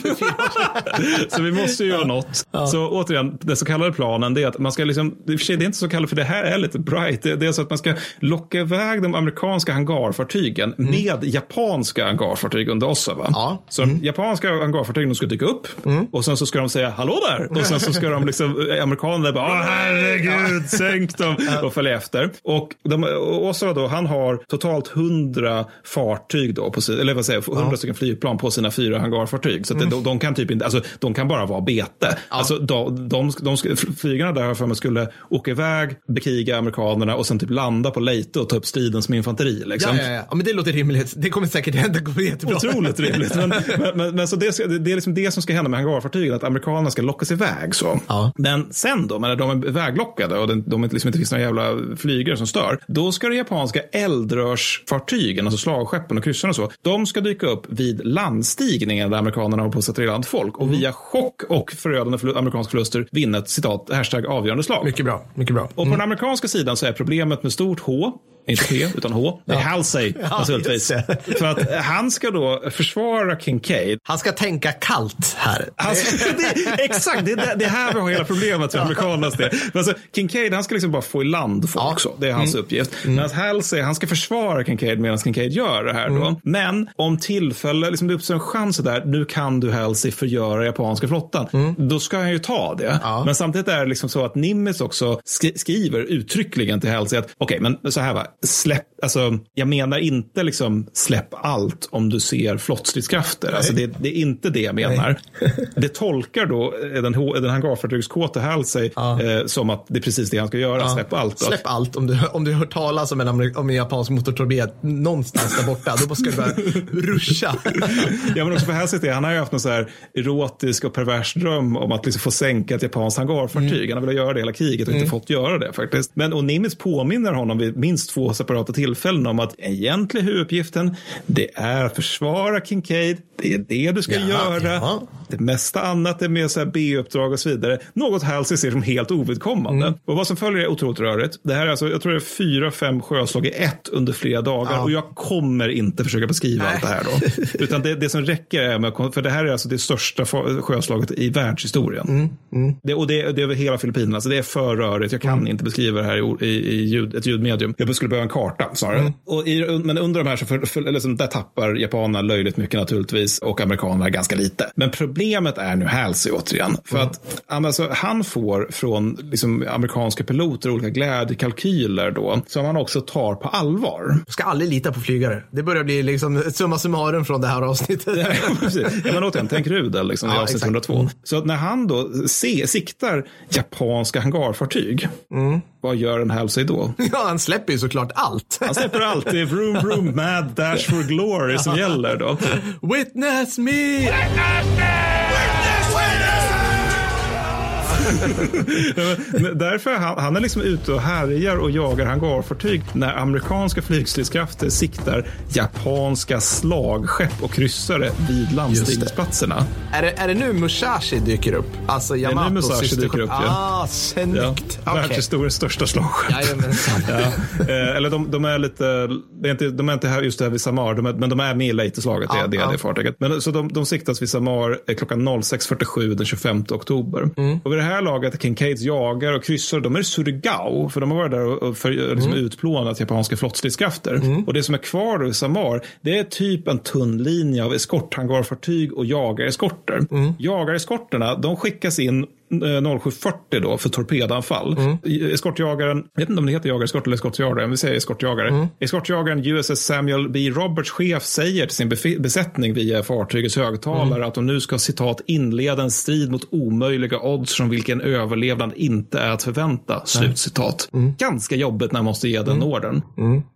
Så vi måste ju göra något. Så återigen, den så kallade planen det är att man ska liksom, i och för sig det är inte så kallat för det här är lite bright. Det, det är så att man ska locka iväg de amerikanska hangarfartygen med japanska hangarfartyg under. Va? Ja. Så de japanska hangarfartygen ska dyka upp och sen så ska de säga hallå där och sen så ska de liksom, amerikanerna bara Åh, herregud, sänk dem och följa efter. Och, de, Oswald då, han har totalt hundra fartyg då, på, eller vad säger jag, hundra stycken flygplan på sina fyra hangarfartyg. Så det, de, de kan typ inte, alltså de kan bara vara bete. Alltså de, de, de, flygarna där för mig skulle åka iväg, bekriga amerikanerna och sen typ landa på Leyte och ta upp striden som infanteri. Liksom. Ja, ja, ja. ja, men det låter rimligt. Det kommer säkert hända. Det går jättebra. Otroligt rimligt. Men, men, men, men så det, ska- det är liksom det som ska hända med hangarfartygen, att amerikanerna ska lockas iväg. Så. Men sen då, när de är väglockade och det, de liksom inte finns några jävla flygare som stör, då ska de japanska eldrörsfartygen, alltså slagskeppen och kryssarna och så, de ska dyka upp vid landstigningen där amerikanerna har på att sätta i land folk och via chock och förödande förlu- amerikanska förluster vinna ett citat, hashtag avgörande slag. Mycket bra. Mycket bra. Och på den amerikanska sidan så är problemet med stort H, inte P, utan H, det är Halsey Ja, naturligtvis. För att han ska då försvara Kincaid. Han ska tänka kallt här. Ska, det, exakt, det är det, det är här vi har hela problemet för amerikanernas del. Alltså, Kincaid han ska liksom bara få i land folk också. Det är hans uppgift. Men att Halsey han ska försvara Kincaid medan Kincaid gör det här då. Men om tillfälle, liksom det uppstår en chans där, nu kan du Halsey förgöra japanska flottan. Då ska han ju ta det. Men samtidigt är det liksom så att Nimitz också skri- skriver uttryckligen till Halsey att okej, men så här va, släpp, alltså jag menar inte liksom släpp allt om du ser flottstridskrafter. Alltså det, det är inte det jag menar. Det tolkar då eh, den, den hangarfartygskåte Halsey eh, som att det är precis det han ska göra, släpp allt. Då. Släpp allt. Om du, om du hör talas om en, amerik- om en japansk motortorped någonstans där borta, då ska du börja ruscha. Ja, men också för Halsey, han har ju haft någon så här erotisk och pervers dröm om att liksom få sänka ett japanskt hangarfartyg. Han har velat göra det hela kriget och inte fått göra det faktiskt. Men och Nimitz påminner honom vid minst två separata tillfällen om att egentligen huvuduppgiften det är att försvara Kincaid. Det är det du ska Ja, göra. ja. Det mesta annat är så här B-uppdrag och så vidare. Något Halsey ser som helt ovidkommande. Mm. Och vad som följer är otroligt rörigt. Det här är alltså, jag tror det är fyra, fem sjöslag i ett under flera dagar. Och jag kommer inte försöka beskriva allt det här då. Utan det, det som räcker är med, för det här är alltså det största sjöslaget i världshistorien. Det, och det, det är över hela Filippinerna. Så det är för rörigt. Jag kan inte beskriva det här i, i, i ljud, ett ljudmedium. Jag skulle behöva en karta snarare. Och i, men under de här så för, för, eller som, där tappar japanerna löjligt mycket naturligtvis och amerikanerna ganska lite. Men problemet är nu Halsey återigen. För att alltså, han får från liksom, amerikanska piloter olika glädjekalkyler då som han också tar på allvar. Ska aldrig lita på flygare. Det börjar bli liksom summa summarum från det här avsnittet. Ja, precis. ja, men återigen, tänk Rudel liksom, i Ja, avsnitt exakt. 102. Så att när han då se, siktar japanska hangarfartyg, vad gör en Halsey då? Ja, han släpper ju såklart allt. Han släpper alltid vroom vroom mad dash for glory som gäller då. Witness me! Men Därför är han, han är liksom ute och härjar och jagar hangarfartyg när amerikanska flygstridskrafter siktar japanska slagskepp och kryssare vid landstigningsplatserna. Är det, är det nu Musashi dyker upp? Alltså Det är nu Musashi syster- dyker upp. Ah, snyggt. Ja, Okej. Världshistoriens största slagskepp. Ja. Eh, eller de, de är lite, det är inte, de är inte här just här vid Samar, de är, men de är med i det, Ja, är det, ja. det fartyget. Men, så de, de siktas vid Samar eh, klockan 06.47 den 25 oktober. Mm. Och vid det här laget, Kincaids jagare och kryssare, de är Surigao, för de har varit där och, för, liksom Mm. utplånat japanska flottstridskrafter. Och det som är kvar då i Samar, det är typ en tunn linje av eskorthangarfartyg och jagareskorter. Mm. Jagareskorterna, de skickas in 07.40 då för torpedanfall. I- Eskortjagaren, jag vet inte om det heter jagareskort eller eskortjagare, vi säger eskortjagare. Eskortjagaren USS Samuel B. Roberts chef säger till sin besättning via fartygets högtalare att de nu ska citat inleda en strid mot omöjliga odds från vilken överlevnad inte är att förvänta. Slutcitat. Ganska jobbigt när man måste ge den ordern.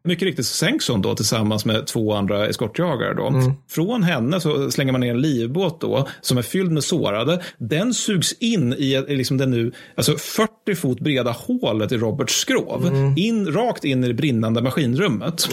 Mycket riktigt så sänks hon då tillsammans med två andra eskortjagare. Då. Från henne så slänger man ner en livbåt då som är fylld med sårade. Den sugs in i i liksom det nu alltså 40 fot breda hålet i Roberts skrov. In, rakt in i det brinnande maskinrummet.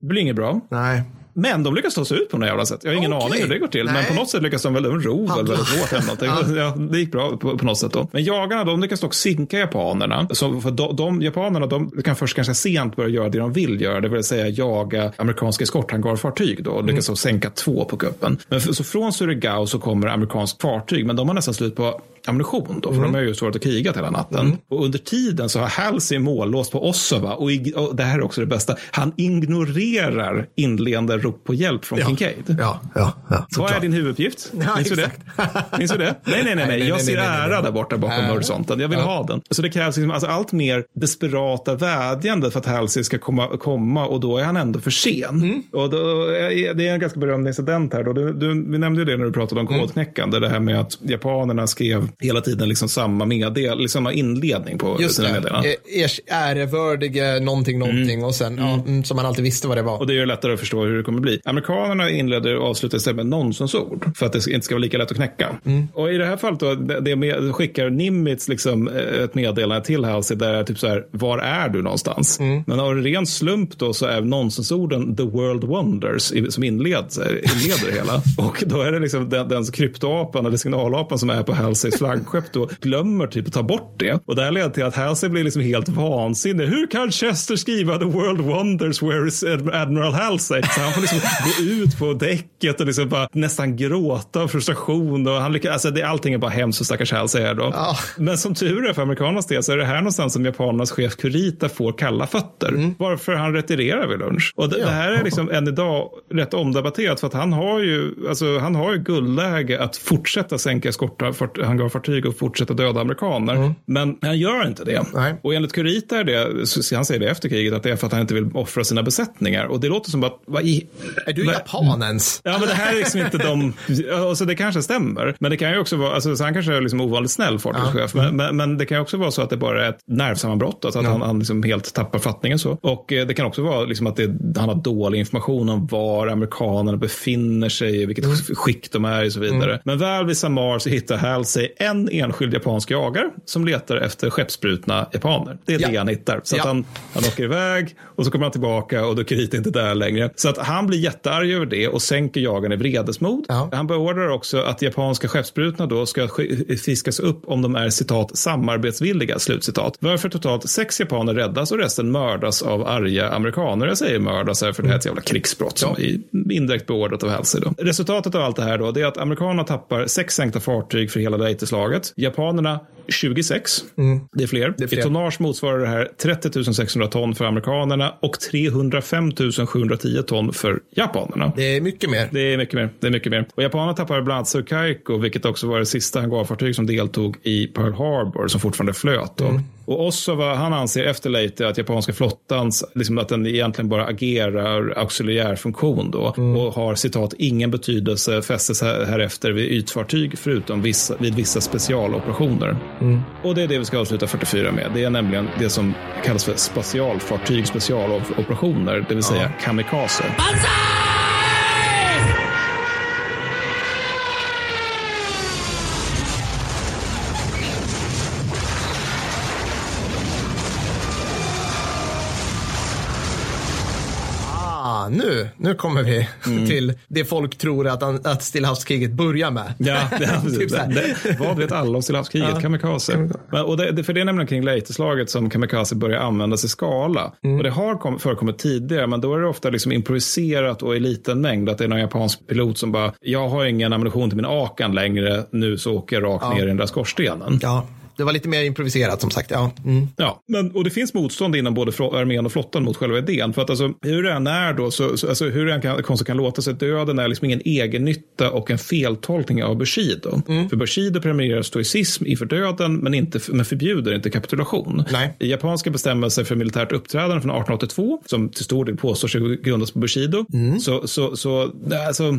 Det blir inget bra. Nej. Men de lyckas ta sig ut på något jävla sätt. Jag har ingen Okej. aning hur det går till. Men Nej. på något sätt lyckas de väl, de rov väl väldigt hårt hem någonting. ja. det gick bra på, på något sätt då. Men jagarna, de lyckas dock sinka japanerna. Så för de, de japanerna, de kan först ganska sent börja göra det de vill göra, det vill säga jaga amerikanska eskorthangarfartyg då. Och lyckas Mm. sänka två på kuppen. Men för, så från Surigao så kommer amerikansk fartyg, men de har nästan slut på ammunition då, för Mm. de har ju svårt att kriga hela natten. Och under tiden så har Halsey mållåst på Ossova och, och det här är också det bästa, han ignorerar inledande rop på hjälp från Ja. Kincaid. Ja, ja, ja. Vad är din huvuduppgift? Ja, Minns du det? Minns du det? Nej, nej, nej, nej. Jag ser nej, nej, nej. ära där borta bakom horisonten. Jag vill Ja. ha den. Så det krävs liksom, alltså, allt mer desperata vädjande för att Halsey ska komma, komma och då är han ändå för sen. Mm. Och då, det är en ganska berömd incident här. Då. Du, du, vi nämnde ju det när du pratade om Mm. kodknäckande. Det här med att japanerna skrev hela tiden liksom samma, meddel, liksom inledning på Just sina meddelanden. Eh, Ers ärevördige någonting, någonting och sen, ja, mm, som man alltid visste vad det var. Och det gör lättare att förstå hur det kommer bli. Amerikanerna inleder och avslutar istället med nonsensord för att det inte ska vara lika lätt att knäcka. Och i det här fallet då, det med, skickar Nimitz liksom eh, ett meddelande till Halsey där är typ så här, var är du någonstans? Men av ren slump då så är nonsensorden the world wonders som inleds, eh, inleder hela. Och då är det liksom den, den kryptoapan eller signalapan som är på Halseys flaggskepp då glömmer typ att ta bort det. Och det här leder till att Halsey blir liksom helt vansinnig. Hur kan Chester skriva the world wonders where is Admiral Halsey? Så han får liksom gå ut på däcket och liksom bara nästan gråta av frustration. Och han lyckas, alltså det, allting är bara hemskt för stackars Halsey här då. Men som tur är för amerikanernas del så är det här någonstans som japanernas chef Kurita får kalla fötter. Varför han retirerar vid lunch. Och det, det här är liksom än idag rätt omdebatterat för att han har ju, alltså, han har ju guldläge att fortsätta sänka eskorthangarfartyg och fortsätta döda amerikaner. Men han gör inte det. Och enligt Kurita är det, han säger det efter kriget, att det är för att han inte vill offra sina besättningar. Och det låter som att, vad i... Är du japanens? Ja, men det här är liksom inte de... Alltså, det kanske stämmer. Men det kan ju också vara... Alltså, så han kanske är liksom ovanligt snäll fartygschef. Men, men, men det kan också vara så att det bara är ett nervsammanbrott. Alltså att han, han liksom helt tappar fattningen så. Och eh, det kan också vara liksom att det, han har dålig information om var amerikanerna befinner sig, i vilket skick de är och så vidare. Mm. Men väl vid Samar så hittar Halsey en enskild japansk jagare som letar efter skeppsbrutna japaner. Det är det Ja. han hittar. Så Ja. han, han åker iväg och så kommer han tillbaka och är Kurita inte där längre. Så att han blir jättearg över det och sänker jagaren i vredesmod. Han beordrar också att japanska skeppsbrutna då ska sk- fiskas upp om de är citat samarbetsvilliga, slutcitat. Varför totalt sex japaner räddas och resten mördas av arga amerikaner. Jag säger mördas här för det här är ett jävla krigsbrott som är indirekt beordrat av Halsey. Resultatet av allt det här då, det är att amerikanerna tappar sex sänkta fartyg för hela Leyte-slaget. Japanerna 26. Det är fler. Det är fler. I tonnage motsvarar det här 30 600 ton för amerikanerna och 305 710 ton för japanerna. Det är mycket mer. Det är mycket mer. Det är mycket mer. Och japanerna tappar bland annat Surkaiko, vilket också var det sista hangarfartyg som deltog i Pearl Harbor, som fortfarande flöt. Då. Och Ossova, han anser efter Leyte att japanska flottans, liksom att den egentligen bara agerar auxiliär funktion då och har citat ingen betydelse fästes här- härefter vid ytfartyg förutom vissa, vid vissa specialoperationer. Och det är det vi ska avsluta 44 med. Det är nämligen det som kallas för specialfartyg, specialoperationer, det vill säga kamikaze. Ah, nu, nu kommer vi till det folk tror att, att Stilla havskriget börjar med. Ja, det, Typ det, det, vad vet alla om Stillahavskriget? Ja. Kamikaze. Men, och det, det, för det är nämligen kring Leyteslaget som kamikaze börjar användas i skala. Mm. Och det har kom, förekommit tidigare, men då är det ofta liksom improviserat och i liten mängd. Att det är någon japansk pilot som bara, jag har ingen ammunition till min Akan längre, nu så åker jag rakt Ja. ner i den där skorstenen. Ja, det var lite mer improviserat som sagt. Ja. Mm. Ja, men, och det finns motstånd inom både armén och flottan mot själva idén. För att alltså, hur det än är då, så, så, alltså, hur det än kan, konstigt kan låta sig, döden är liksom ingen egen nytta och en feltolkning av Bushido. För Bushido premierar stoicism inför döden, men, inte, men förbjuder inte kapitulation. Nej. I japanska bestämmelser för militärt uppträdande från 1882, som till stor del påstår sig grundas på Bushido, så, så, så det, alltså,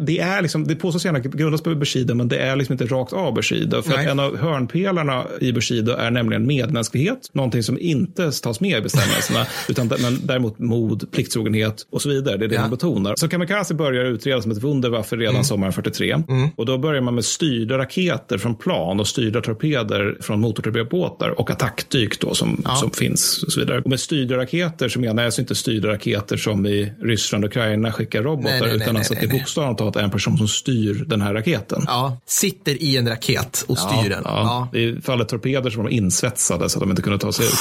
det, är liksom, det påstås gärna grundas på Bushido, men det är liksom inte rakt av Bushido. För en av hörnpelarna kärna i Bushido är nämligen medmänsklighet, någonting som inte tas med i bestämmelserna, utan men däremot mod, plikttrogenhet och så vidare. Det är det Ja. man betonar. Så Kamikaze börjar utredas som ett Wunderwaffe redan Mm. sommaren 43. Mm. Och då börjar man med styrda raketer från plan och styrda torpeder från motortorpedbåtar och attackdyk då som, som finns och så vidare. Och med styrda raketer så menar jag alltså inte styrda raketer som i Ryssland och Ukraina skickar robotar, Nej, nej, utan nej, alltså att det är bokstavligt talat en person som styr den här raketen. Ja, sitter i en raket och styr den. Ja, ja. I fallet torpeder som var insvetsade så att de inte kunde ta sig ut.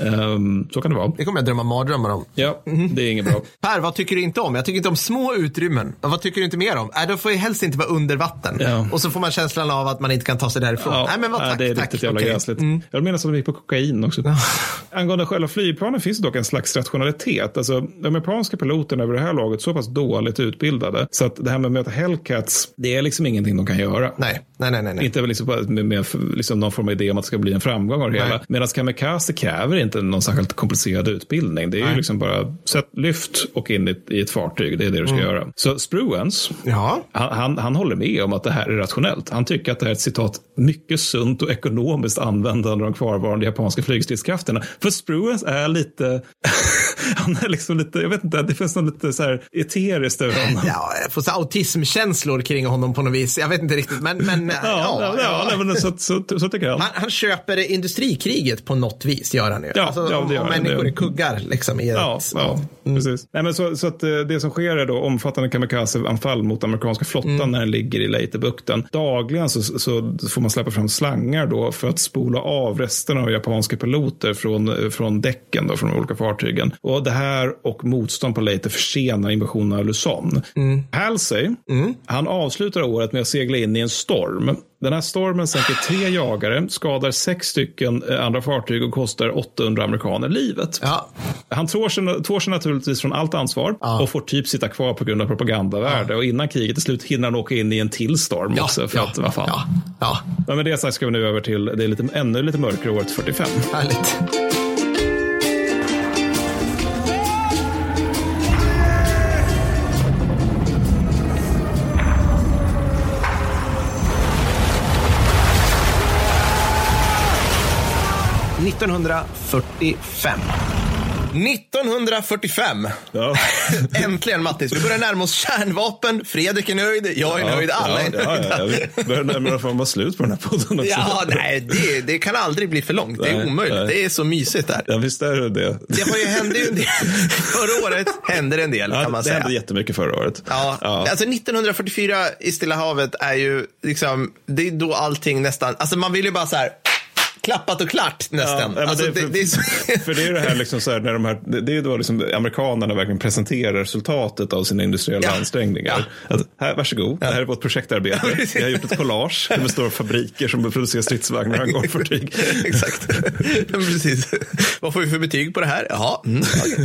Ehm, så kan det vara. Det kommer jag drömma mardrömmar om. Ja, det är inget bra. Per, vad tycker du inte om? Jag tycker inte om små utrymmen. Vad tycker du inte mer om? Äh, de får ju helst inte vara under vatten. Ja. Och så får man känslan av att man inte kan ta sig därifrån. Ja, Nej, men vad tack, det är tack. riktigt jävla Okej. gräsligt. Mm. Jag menar att de gick på kokain också. Angående själva flygplanen finns det dock en slags rationalitet. Alltså, de amerikanska piloterna över det här laget så pass dåligt utbildade så att det här med att möta Hellcats, det är liksom ingenting de kan göra. Nej, nej, nej. nej. Inte liksom med, med liksom någon form av idé om att det ska bli en framgång av det Nej. hela. Medan Kamikaze kräver inte någon särskilt komplicerad utbildning. Det är ju Nej. liksom bara sätt lyft och in i, i ett fartyg. Det är det du ska Mm. göra. Så Spruance, Ja. han, han, han håller med om att det här är rationellt. Han tycker att det här är ett citat mycket sunt och ekonomiskt användande av de kvarvarande japanska flygstridskrafterna. För Spruance är lite, han är liksom lite, jag vet inte, det finns något lite så här eteriskt över honom. Ja, jag får så autismkänslor kring honom på något vis. Jag vet inte riktigt, men... men ja, Ja, ja, ja, nej, men så, så, så tycker jag. Han, han köper industrikriget på något vis, gör han ju. Ja, alltså, ja, om, det gör om det människor är kuggar liksom i Ja, ett... ja precis. Nej, men så, så att eh, det som sker är då omfattande kamikazeanfall mot amerikanska flottan när den ligger i Leitebukten. Dagligen så, så får man släppa fram slangar då för att spola av resterna av japanska piloter från, eh, från däcken då, från de olika fartygen. Och det här och motstånd på Leyte försenar invasionen av Luzon. Halsey, han avslutar året med att segla in i en storm. Den här stormen sänker tre jagare, skadar sex stycken eh, andra fartyg och kostar 800 amerikaner livet. Han tvår sig, tvår sig naturligtvis från allt ansvar och får typ sitta kvar på grund av propagandavärde. Och innan kriget är slut hinner han åka in i en till storm Ja, också. För ja, att, vad fan. ja, ja. Men med det sagt ska vi nu över till det är lite, ännu lite mörkare året 45. Härligt. –1945. 1945. Äntligen Mattis, vi börjar närma oss kärnvapen. Fredrik är nöjd, jag är nöjd, alla är ja, ja, nöjda. ja, Vi börjar närma oss vara slut på den här podden också. Ja, nej, det, det kan aldrig bli för långt. Det är Nej, omöjligt. nej. Det är så mysigt där. Ja, visst är det det. Det har ju hände ju en del. Förra året hände det en del, Ja, kan man det säga. hände jättemycket förra året. Ja, alltså 1944 i Stilla havet är ju liksom, det är då allting nästan, alltså man vill ju bara så här, klappat och klart nästan. Ja, alltså, det, för, det är så... för det är det här, liksom så här när de här, det är då liksom amerikanerna verkligen presenterar resultatet av sina industriella Ja. ansträngningar. Att, här, varsågod, det här är vårt projektarbete. Vi har gjort ett collage. Det består av fabriker som producerar stridsvagnar och hangarfartyg. Exakt. Ja, Precis. Vad får vi för betyg på det här? Jaha, mm,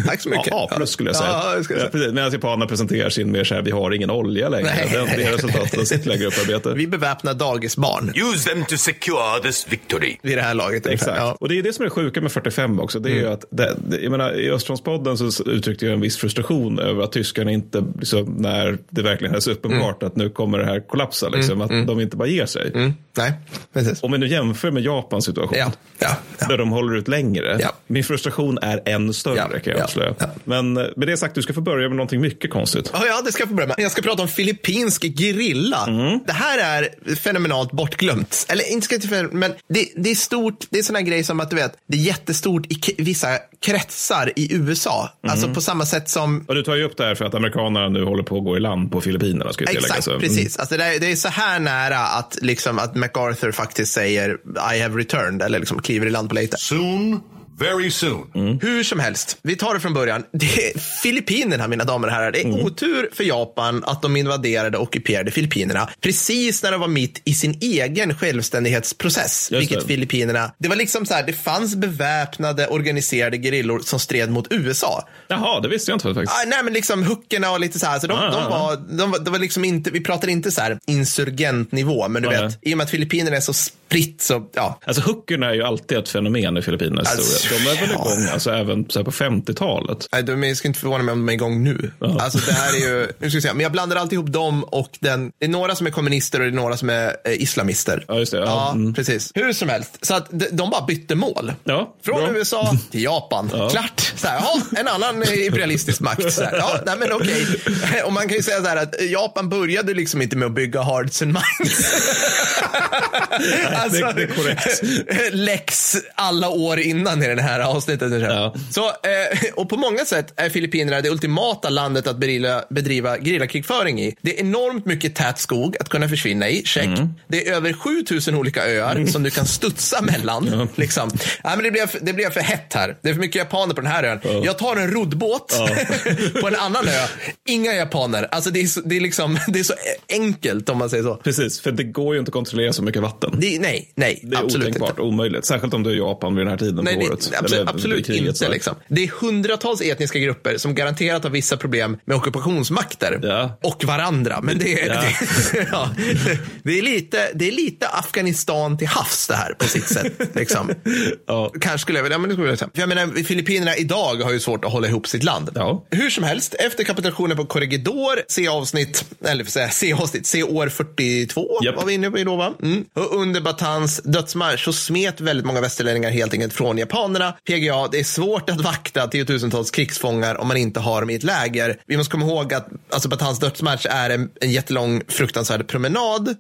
tack så mycket. Ja, plus skulle jag säga. Ja, jag Ja, precis. Medan japanerna presenterar sin mer så här, vi har ingen olja längre. Nej. Det, det är resultatet av sitt lägeruparbete. Vi beväpnar dagisbarn. Use them to secure this victory. Här laget. Exakt. Ja. Och det är det som är det sjuka med 45 också. Det är Mm. att, det, det, jag menar, i Östfrontspodden så uttryckte jag en viss frustration över att tyskarna inte, liksom, när det verkligen är så uppenbart att nu kommer det här kollapsa, liksom, Mm, att mm. de inte bara ger sig. Nej, precis. Om vi nu jämför med Japans situation, Ja, ja, där de håller ut längre. Ja. Min frustration är än större Ja, kan jag ja, avslöja. Men eh, med det sagt, du ska få börja med någonting mycket konstigt. Ja, ja, det ska jag få börja med. Jag ska prata om filippinsk gerilla. Mm. Det här är fenomenalt bortglömt. Eller inte ska jag men det, det är stort. Det är sån här grej som att du vet, det är jättestort i vissa kretsar i USA. Alltså på samma sätt som Och du tar ju upp det här för att amerikanerna nu håller på att gå i land på Filippinerna. Ska tillägga. Exakt, Så, mm. precis. Alltså det, är, det är så här nära att, liksom, att MacArthur faktiskt säger I have returned eller liksom kliver i land på Leyte. Soon, very soon. Mm. Hur som helst, vi tar det från början. Det är Filippinerna, mina damer och herrar. Det är Mm. otur för Japan att de invaderade och ockuperade Filippinerna precis när de var mitt i sin egen självständighetsprocess. Just vilket det. Filippinerna, det var liksom så här, det fanns beväpnade organiserade gerillor som stred mot USA. Jaha, det visste jag inte faktiskt. Ah, nej, men liksom huckerna och lite så här. Så de, Ah, de, ah, var, de, var, det var liksom inte, vi pratar inte så här insurgentnivå, men du Nej. vet, i och med att Filippinerna är så spritt. Så, ja. Alltså hookerna är ju alltid ett fenomen i Filippinernas Alltså, historia. De är väl ja. igång alltså, även så på 50-talet. Nej, de jag ska inte förvåna mig om de är igång nu. Alltså, det här är ju, nu ska vi se, men jag blandar alltid ihop dem och den, det är några som är kommunister och det är några som är eh, islamister. Ja, just det. Ja. Ja, Mm. precis. Hur som helst, så att de, de bara bytte mål. Ja, Från bra. USA till Japan. Ja. Klart. Så här, ja, en annan eh, imperialistisk makt. Så här, ja, nej, men okej. Och man kan ju säga så här att Japan började liksom inte med att bygga hearts and minds. Alltså, det, det är korrekt. Lex alla år innan i det här avsnittet. Ja. Så, eh, och på många sätt är Filippinerna det ultimata landet att bedriva, bedriva gerillakrigföring i. Det är enormt mycket tät skog att kunna försvinna i, check. Mm. Det är över 7000 olika öar som du kan studsa mellan. Liksom. Ja, men det, blev, det blev för hett här. Det är för mycket japaner på den här ön. Jag tar en roddbåt på en annan ö. Inga japaner. Alltså det är, så, det, är liksom, det är så enkelt om man säger så. Precis, för det går ju inte att kontrollera så mycket vatten. Det, nej, nej, Det är absolut otänkbart, inte. omöjligt. Särskilt om du är i Japan vid den här tiden Nej, på det, året. absolut, absolut kriget, inte. Liksom. Det är hundratals etniska grupper som garanterat har vissa problem med ockupationsmakter Ja. och varandra. Men det är, Ja. det, ja, det, är lite, det är lite Afghanistan till havs det här på sitt sätt. Liksom. Ja. Kanske skulle jag vilja, men det skulle jag vilja jag menar, Filippinerna idag har ju svårt att hålla ihop sitt land. Ja. Hur som helst, efter kapitulationen på Corregidor, se avsnitt, eller säga, se avsnitt, se år 42 Japp. var vi inne på då va? Mm. Och under Batans dödsmarsch så smet väldigt många västerlänningar helt enkelt från japanerna. PGA, det är svårt att vakta tiotusentals krigsfångar om man inte har dem i ett läger. Vi måste komma ihåg att alltså, Batans dödsmarsch är en, en jättelång fruktansvärd promenad.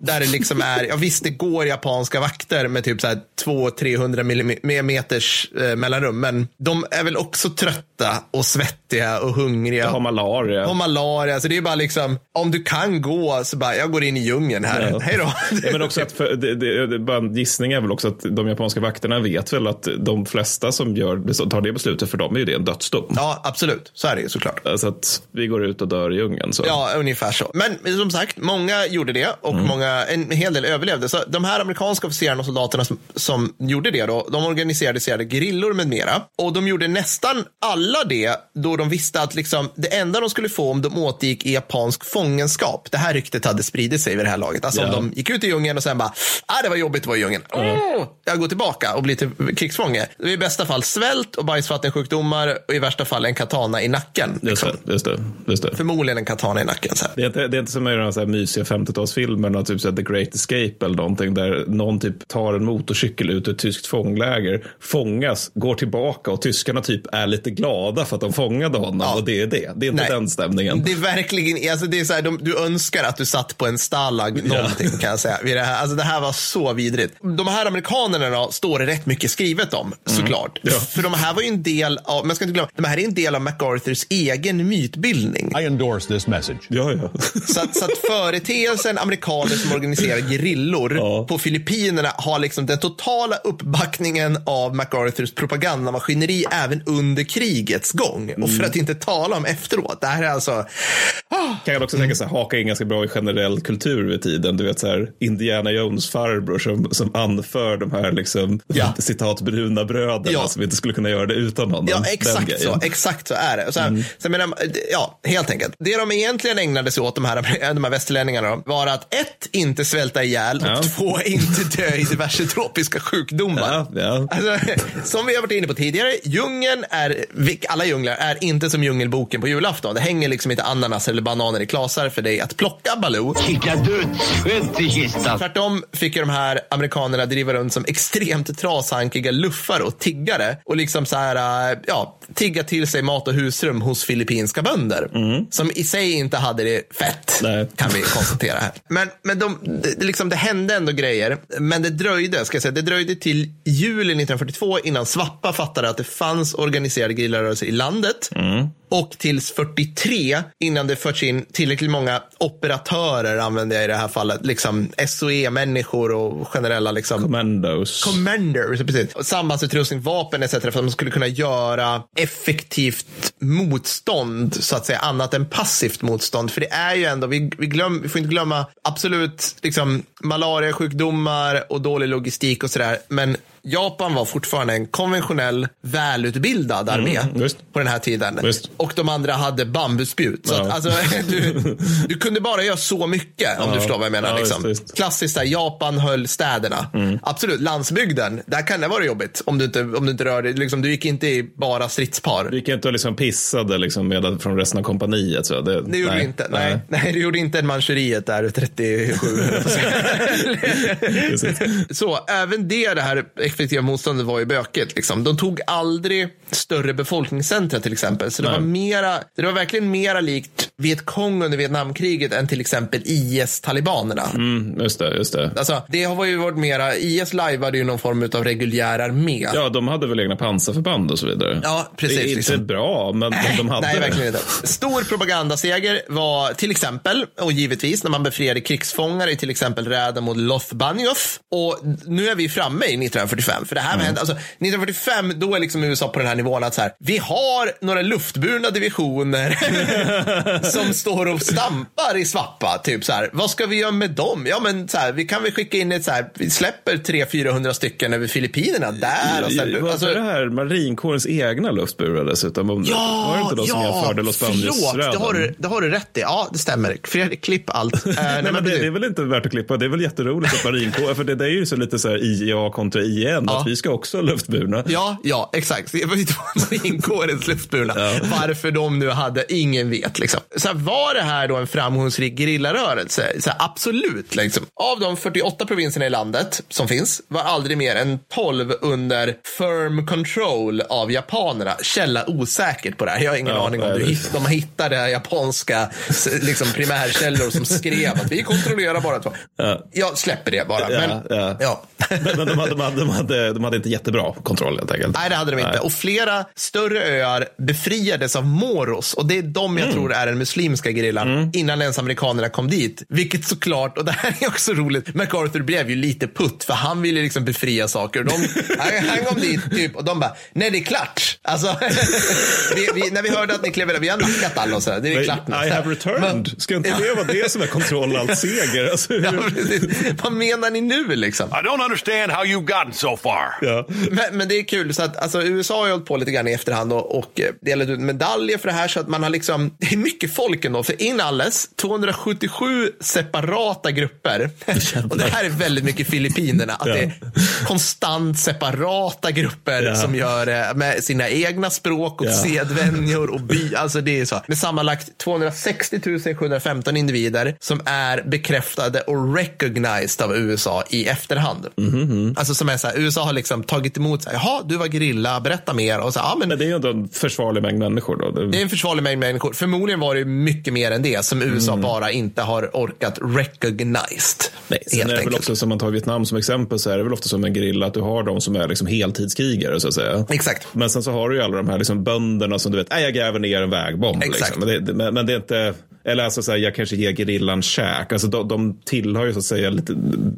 Där det liksom är, ja visst det går japanska vakter med typ så här 200-300 millimeters eh, mellanrum. Men de är väl också trötta och svettiga och hungriga. Jag har malaria. Och malaria. Så det är bara liksom, om du kan gå så bara, jag går in i djungeln här. Ja. Hej då. Ja, men också att för, det, det, det, bara en gissning är väl också att de japanska vakterna vet väl att de flesta som gör, tar det beslutet för dem är ju det en dödsdom. Ja, absolut. Så är det ju såklart. Så att vi går ut och dör i djungeln. Så. Ja, ungefär så. Men som sagt, många gjorde det och många, en hel del överlevde. Så de här amerikanska officerarna och soldaterna som, som gjorde det då, de organiserade sig gerillor med mera. Och de gjorde nästan alla det då de visste att liksom, det enda de skulle få om de återgick i japansk fångenskap, det här ryktet hade spridit sig vid det här laget. Alltså Ja. om de gick ut i djungeln och sen bara, ah, det var jobbigt att vara i djungeln. Åh, jag går tillbaka och blir till krigsfånge. Det är I bästa fall svält och bajsvattensjukdomar och i värsta fall en katana i nacken. Just Liksom. det, just det, just det. Förmodligen en katana i nacken. Så här. Det är, inte, det är inte som i de här mysiga 50-talsfilmerna, typ så här The Great Escape eller någonting, där någon typ tar en motorcykel ut ur ett tyskt fångläger, fångas, går tillbaka och tyskarna typ är lite glada för att de fångade honom Ja. och det är det. Det är inte Nej. den stämningen. Det är verkligen, alltså det är så här, de, du önskar att du satt på en Stalag någonting kan jag säga. Vid det, här. Alltså det här var så vidrigt. De här amerikanerna då, står det rätt mycket skrivet om, såklart. Ja. För de här var ju en del av, man ska inte glömma, de här är en del av MacArthurs egen mytbildning. I endorse this message. Ja, ja. Så att, så att företeelsen amerikaner som organiserar gerillor Ja. på Filippinerna har liksom den totala uppbackningen av MacArthurs propagandamaskineri även under krigets gång. Och för att inte tala om efteråt. Det här är alltså... Kan jag också tänka så här, haka in ganska bra i generell kultur vid tiden. Du vet så här, Indiana Jones farbror som, som anför de här liksom, Ja. citat bröderna bröderna Ja. som inte skulle kunna göra det utan honom. Ja, exakt så. Exakt så är det. Så, här, så jag menar, ja, helt enkelt. Det de egentligen ägnade sig åt, de här, de här västerlänningarna, var att ett, inte svälta ihjäl och Ja. två, inte dö i diverse tropiska sjukdomar. Ja, ja. Alltså, som vi har varit inne på tidigare, djungeln är, alla djunglar är inte som djungelboken på julafton. Det hänger liksom inte ananas eller bananer i klasar för dig att plocka Baloo. Kicka dödsskydd i kistan. Tvärtom fick ju de här amerikanerna driva runt som extremt trashankiga luffare och tiggare och liksom så här, äh, ja, tigga till sig mat och husrum hos filippinska bönder. Som i sig inte hade det fett, Nej. kan vi konstatera här. Men, men de, det, liksom, det hände ändå grejer, men det dröjde, ska jag säga, det dröjde till juli 1942 innan Svappa fattade att det fanns organiserade gerillarörelser i landet. Och tills 43 innan det förts in tillräckligt många operatörer, använder jag i det här fallet, liksom SOE-människor och generella liksom, Commandos. Commanders, precis. Sambandsutrustning, vapen etc. För att man skulle kunna göra effektivt motstånd, så att säga, annat än passivt motstånd. För det är ju ändå, vi, vi, glöm, vi får inte glömma absolut liksom, malariasjukdomar och dålig logistik och sådär. Men Japan var fortfarande en konventionell, välutbildad armé Mm, på den här tiden. Visst. Och de andra hade bambuspjut. Så Ja. att, alltså, du, du kunde bara göra så mycket om Ja. du förstår vad jag menar. Ja, liksom. visst, visst. Klassiskt där, Japan höll städerna. Absolut, landsbygden, där kan det vara jobbigt om du inte, om du inte rör dig. Liksom, du gick inte i bara stridspar. Du gick inte och liksom pissade liksom med, från resten av kompaniet. Så det, Det gjorde du inte. Nej. Nej, du gjorde inte Manchuriet där 37. höll jag på att säga. så även det, det här effektiva motståndet var ju bökigt. Liksom. De tog aldrig större befolkningscentra till exempel. Så det Nej. var, mera, det var verkligen mera likt Vietkong under Vietnamkriget än till exempel IS-talibanerna. Mm, just det, just det. Alltså, det har ju varit mera, IS lajvade ju någon form av reguljär armé. Ja, de hade väl egna pansarförband och så vidare. Ja, precis, Det är inte liksom. bra, men Nej, de hade nej, verkligen inte. Stor propagandaseger var till exempel, och givetvis när man befriade krigsfångar i till exempel räden mot Loth Banjoth. Och nu är vi framme i 1945. För det här Mm. hände, alltså 1945, då är liksom USA på den här nivån att så här, vi har några luftburna divisioner som står och stampar i Svappa. Typ så här, vad ska vi göra med dem? Ja, men så här, vi kan väl skicka in ett så här, vi släpper 300-400 stycken över Filippinerna där. Och sen, Var alltså, det här marinkårens egna luftburar dessutom? Om- var det inte de som jämförde Los förlåt, det har, du, det har du rätt i. Ja, det stämmer. Fredrik, klipp allt. Eh, nej, men det, det är väl inte värt att klippa. Det är väl jätteroligt att marinkår, för det, det är ju så lite så här IA kontra IN, att vi ska också luftburna. Ja, ja, exakt. Det var ju marinkårens luftburna. Varför de nu hade, ingen vet. Liksom. Så här, var det här då en framgångsrik gerillarörelse? Så här, absolut. Liksom. Av de 48 provinserna i landet som finns var aldrig mer än 12 under firm control av japanerna. Källa osäkert på det här. Jag har ingen Ja, aning om du hitt, de hittade japanska liksom, primärkällor som skrev att vi kontrollerar bara två. Ja. Jag släpper det bara. Ja, men, ja. ja. Men, men de, hade, de, hade, de, hade, de hade inte jättebra kontroll helt enkelt. Nej, det hade de inte. Nej. Och flera större öar befriades av Moros. Och det är de jag tror är den muslimska gerillan innan ens amerikanerna kom dit. Vilket såklart, och det här är också roligt, MacArthur blev ju lite putt för han ville liksom befria saker. Och de, han, kom dit typ och de bara, nej det är klart. Alltså, vi, vi, när vi hörde att ni klev vi har nackat alla och så, det är Men klart nu. I have returned. Ska inte det vara det som är kontroll allt seger? Alltså, Ja. Vad menar ni nu liksom? I don't understand how you've gotten so far. Ja. Men, men det är kul, så att alltså, USA har ju hållit på lite grann i efterhand och, och eh, delat ut medaljer för det här så att man har liksom, det är mycket folk ändå, för inalles 277 separata grupper. och det här är väldigt mycket Filippinerna, att Ja. det är konstant separata grupper Ja. som gör det med sina egna språk och Ja. sedvänjor och by, alltså det är så. Med sammanlagt 260 715 individer som är bekräftade och recognized av USA i efterhand. Mhm. Alltså som är så här, USA har liksom tagit emot, så här, jaha, du var gerilla, berätta mer. Och så, ja, men Men det är ju ändå en försvarlig mängd människor. Då. Det, det är en försvarlig mängd människor. Förmodligen var det mycket mer än det som USA bara inte har orkat recognized. Nej, sen är det väl också som man tar Vietnam som exempel så är det väl ofta som en gerilla att du har de som är liksom heltidskrigare så att säga. Exakt. Men sen så har du ju alla de här liksom bönderna som du vet, "Nej, jag gräver ner en vägbomb. Exakt. Liksom. Men, det, men, men det är inte, eller alltså så här, jag kanske ger gerillan käk. Alltså de, de tillhör ju så att säga lite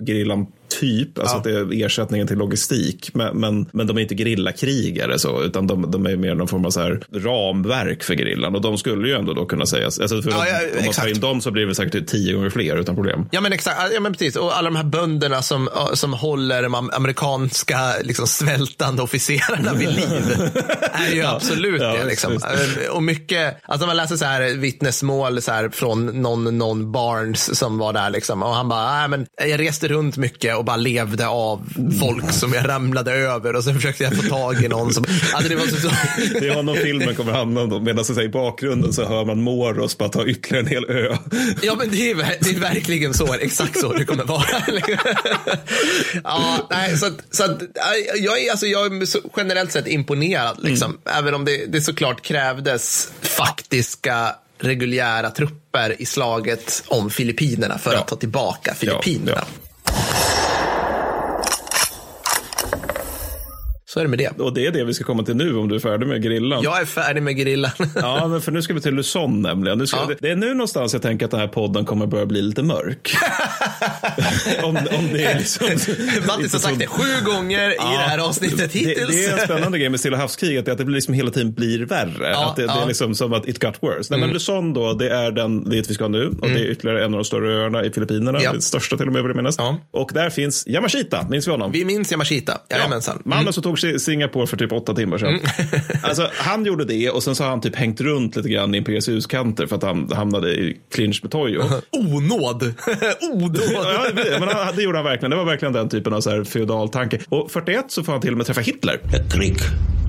gerillan typ, alltså Ja. att det är ersättningen till logistik. Men, men, men de är inte gerillakrigare så, utan de, de är mer någon form av så här ramverk för gerillan. Och de skulle ju ändå då kunna sägas, alltså för Ja, ja, om man tar in dem så blir det säkert tio gånger fler utan problem. Ja men exakt, ja, men precis. Och alla de här bönderna som, som håller de am- amerikanska liksom, svältande officerarna vid liv. är ju absolut ja, det. Liksom. visst. Och mycket, alltså man läser så här vittnesmål så här, från någon, någon Barnes som var där. Liksom. Och han bara, nej men jag reste runt mycket och bara levde av folk som jag ramlade över. Och sen försökte jag få tag i någon som, alltså det var så, Det är honom filmen kommer hamna om. Medan så i bakgrunden så hör man Moros bara ta ytterligare en hel ö. Ja, men det är, det är verkligen så, exakt så det kommer vara. ja, nej, så så ja, jag är, alltså, jag är generellt sett imponerad, liksom. även om det, det såklart krävdes faktiska reguljära trupper i slaget om Filippinerna för att ta tillbaka Filippinerna. Så är det med det. Och det är det vi ska komma till nu om du är färdig med grillan. Jag är färdig med grillan. ja, men för nu ska vi till Luzon nämligen. Nu ska, Ja. det, det är nu någonstans jag tänker att den här podden kommer börja bli lite mörk. om, om det är liksom... Mattis har sagt det sju gånger i det här avsnittet det, hittills. det är en spännande grej med Stilla havskriget, att det liksom hela tiden blir värre. Ja, att det, det ja. är liksom som att it got worse. Nej, men Mm. Luzon då, det är den dit vi ska nu. Och det är ytterligare en av de större öarna i Filippinerna. Ja. Den största till och med vill jag minnas. Och där finns Yamashita, minns vi honom? Vi minns Yamashita, jajamensan. Mannen Mm. som tog Singapore för typ åtta timmar sedan. alltså, han gjorde det och sen så har han typ hängt runt lite grann i Imperiets huskanter för att han hamnade i clinch med Toyo. Onåd. Onåd. ja, det, men han, det gjorde han verkligen. Det var verkligen den typen av så här feodal tanke. Och 41 så får han till och med träffa Hitler. Krig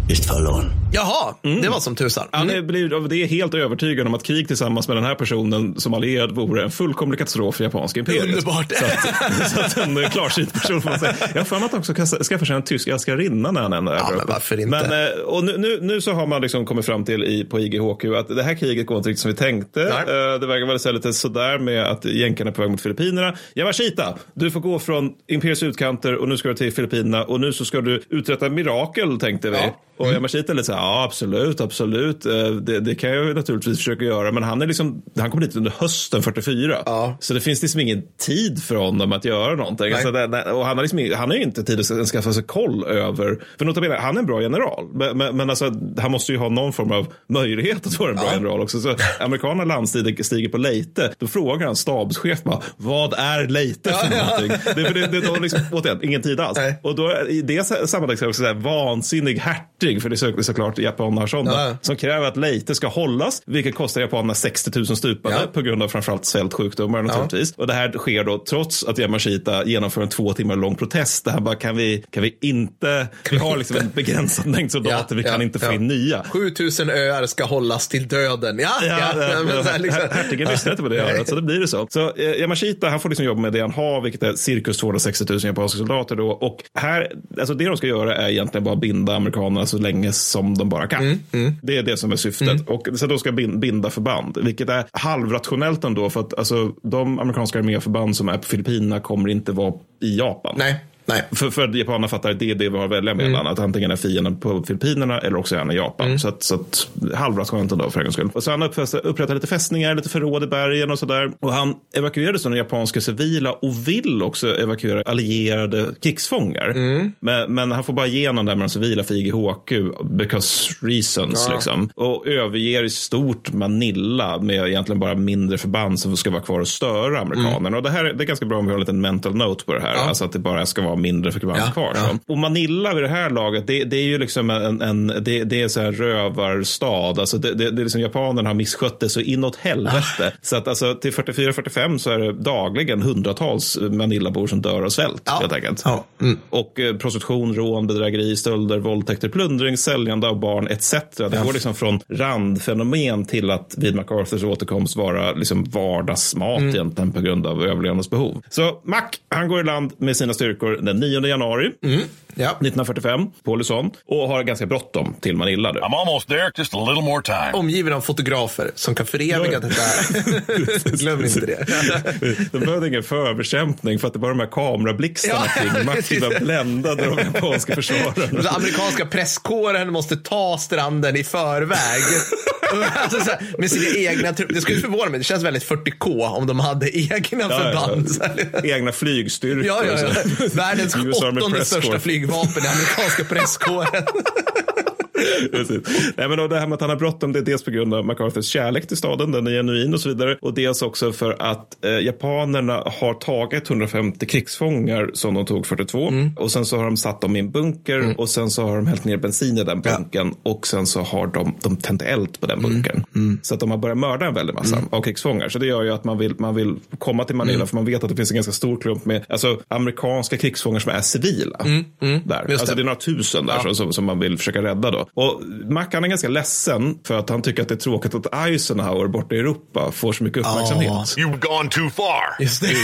ist verloren. Jaha, det var som tusan. Han är, blir, det är helt övertygad om att krig tillsammans med den här personen som allierad vore en fullkomlig katastrof för japanska imperiet. Underbart. Så att, så att en klarsynt person får man säga. Jag har för mig att han också kan skaffa sig en tysk älskarinna när han än är där Ja, men varför inte? Men, eh, och nu, nu, nu så har man liksom kommit fram till i, på IGHQ att det här kriget går inte riktigt som vi tänkte. Eh, Det verkar vara lite sådär med att jänkarna är på väg mot Filippinerna. Yamashita, du får gå från imperiets utkanter och nu ska du till Filippinerna och nu så ska du uträtta mirakel tänkte vi. Och Yamashita är lite så här, ja absolut, absolut. Eh, Det, det kan jag naturligtvis försöka göra. Men han är liksom, han kom dit under hösten 44. Så det finns liksom ingen tid för honom att göra någonting. Alltså det, det- och han har liksom, han har ju inte tid att skaffa sig koll över, för nota bene, han är en bra general. Men, men, men alltså, han måste ju ha någon form av möjlighet att vara en bra general också. Så amerikanerna landstiger stiger på Leyte, då frågar han stabschef bara, vad är Leyte för någonting? Det, det, det, det, då liksom, återigen, ingen tid alls. Och då, i det sammanhanget så är det också så här, vansinnig hertig, för det är såklart japaner har sådana, Ja. som kräver att Leyte ska hållas, vilket kostar japanerna 60 000 stupade Ja. på grund av framförallt svältsjukdomar naturligtvis. Och det här sker då trots att Yamashita genomför en två timmar lång protest. Det här bara, kan vi, kan vi inte, vi har liksom en begränsad mängd soldater, vi kan inte få in nya. 7000 öar ska hållas till döden. Ja, ja. Ja, men så här liksom. Hertigen lyssnar inte på det örat, så det blir det så. Så eh, Yamashita, han får liksom jobba med det han har, vilket är cirkus 260 000 japanska soldater då. Och här, alltså det de ska göra är egentligen bara binda amerikanerna så länge som de bara kan. Det är det som är syftet. Och så de ska bin- binda förband, vilket är halvrationellt ändå, för att alltså, de amerikanska arméförband som är på Filippinerna kommer inte vara i Japan. Nej. Nej. För, för att japanerna fattar att det är det vi har att välja mellan. Att antingen är fienden på Filippinerna eller också är han i Japan. Så att, så att halvrationellt ändå för en gångs skull. Och så han upprättar lite fästningar, lite förråd i bergen och sådär. Och han evakuerade sådana japanska civila och vill också evakuera allierade krigsfångar. Men, men han får bara igenom det här med de civila för IGHQ because reasons. Ja. Liksom. Och överger i stort Manila med egentligen bara mindre förband som ska vara kvar och störa amerikanerna. Och det här det är ganska bra om vi har en liten mental note på det här. Ja. Alltså att det bara ska vara mindre förband Ja, kvar. ja. Och Manila vid det här laget, det, det är ju liksom en, en det, det är så här rövarstad. Alltså det, det, det är liksom japanerna har misskött det så inåt helvete. Så att alltså till 44-45 så är det dagligen hundratals Manilabor som dör av svält helt enkelt. Mm. Och eh, prostitution, rån, bedrägeri, stölder, våldtäkter, plundring, säljande av barn etc. Det går liksom från randfenomen till att vid MacArthurs återkomst vara liksom vardagsmat Mm. egentligen på grund av överlevnadsbehov. Så Mac, han går i land med sina styrkor den 9 januari. Mm. 1945 på Luzon och har ganska bråttom till Manila. Nu. I'm almost there, just a little more time. Omgiven av fotografer som kan föreviga det där. Glöm inte det. De behövde ingen förbekämpning för att det var de här kamerablixtarna Ja, kring precis. var bländade de japanska försvararna. Den amerikanska presskåren måste ta stranden i förväg. Alltså så här, med sina egna Det skulle förvåna mig. Det känns väldigt 40K om de hade egna förband. Så här. Egna flygstyrkor. Ja, ja, ja. Världens åttonde största Corps. Flygvapen, den amerikanska presskåren. Precis. Nej, men det här med att han har bråttom, det är dels på grund av MacArthurs kärlek till staden, den är genuin och så vidare. Och dels också för att eh, japanerna har tagit 150 krigsfångar som de tog 42. Och sen så har de satt dem i en bunker och sen så har de hällt ner bensin i den bunkern. Och sen så har de, de tänt eld på den bunkern. Så att de har börjat mörda en väldig massa av krigsfångar. Så det gör ju att man vill, man vill komma till Manila för man vet att det finns en ganska stor klump med alltså, amerikanska krigsfångar som är civila. Där. Just Alltså det. det är några tusen där som, som, som man vill försöka rädda då. Och Mackan är ganska ledsen för att han tycker att det är tråkigt att Eisenhower borta i Europa får så mycket uppmärksamhet. You've gone too far. Just det.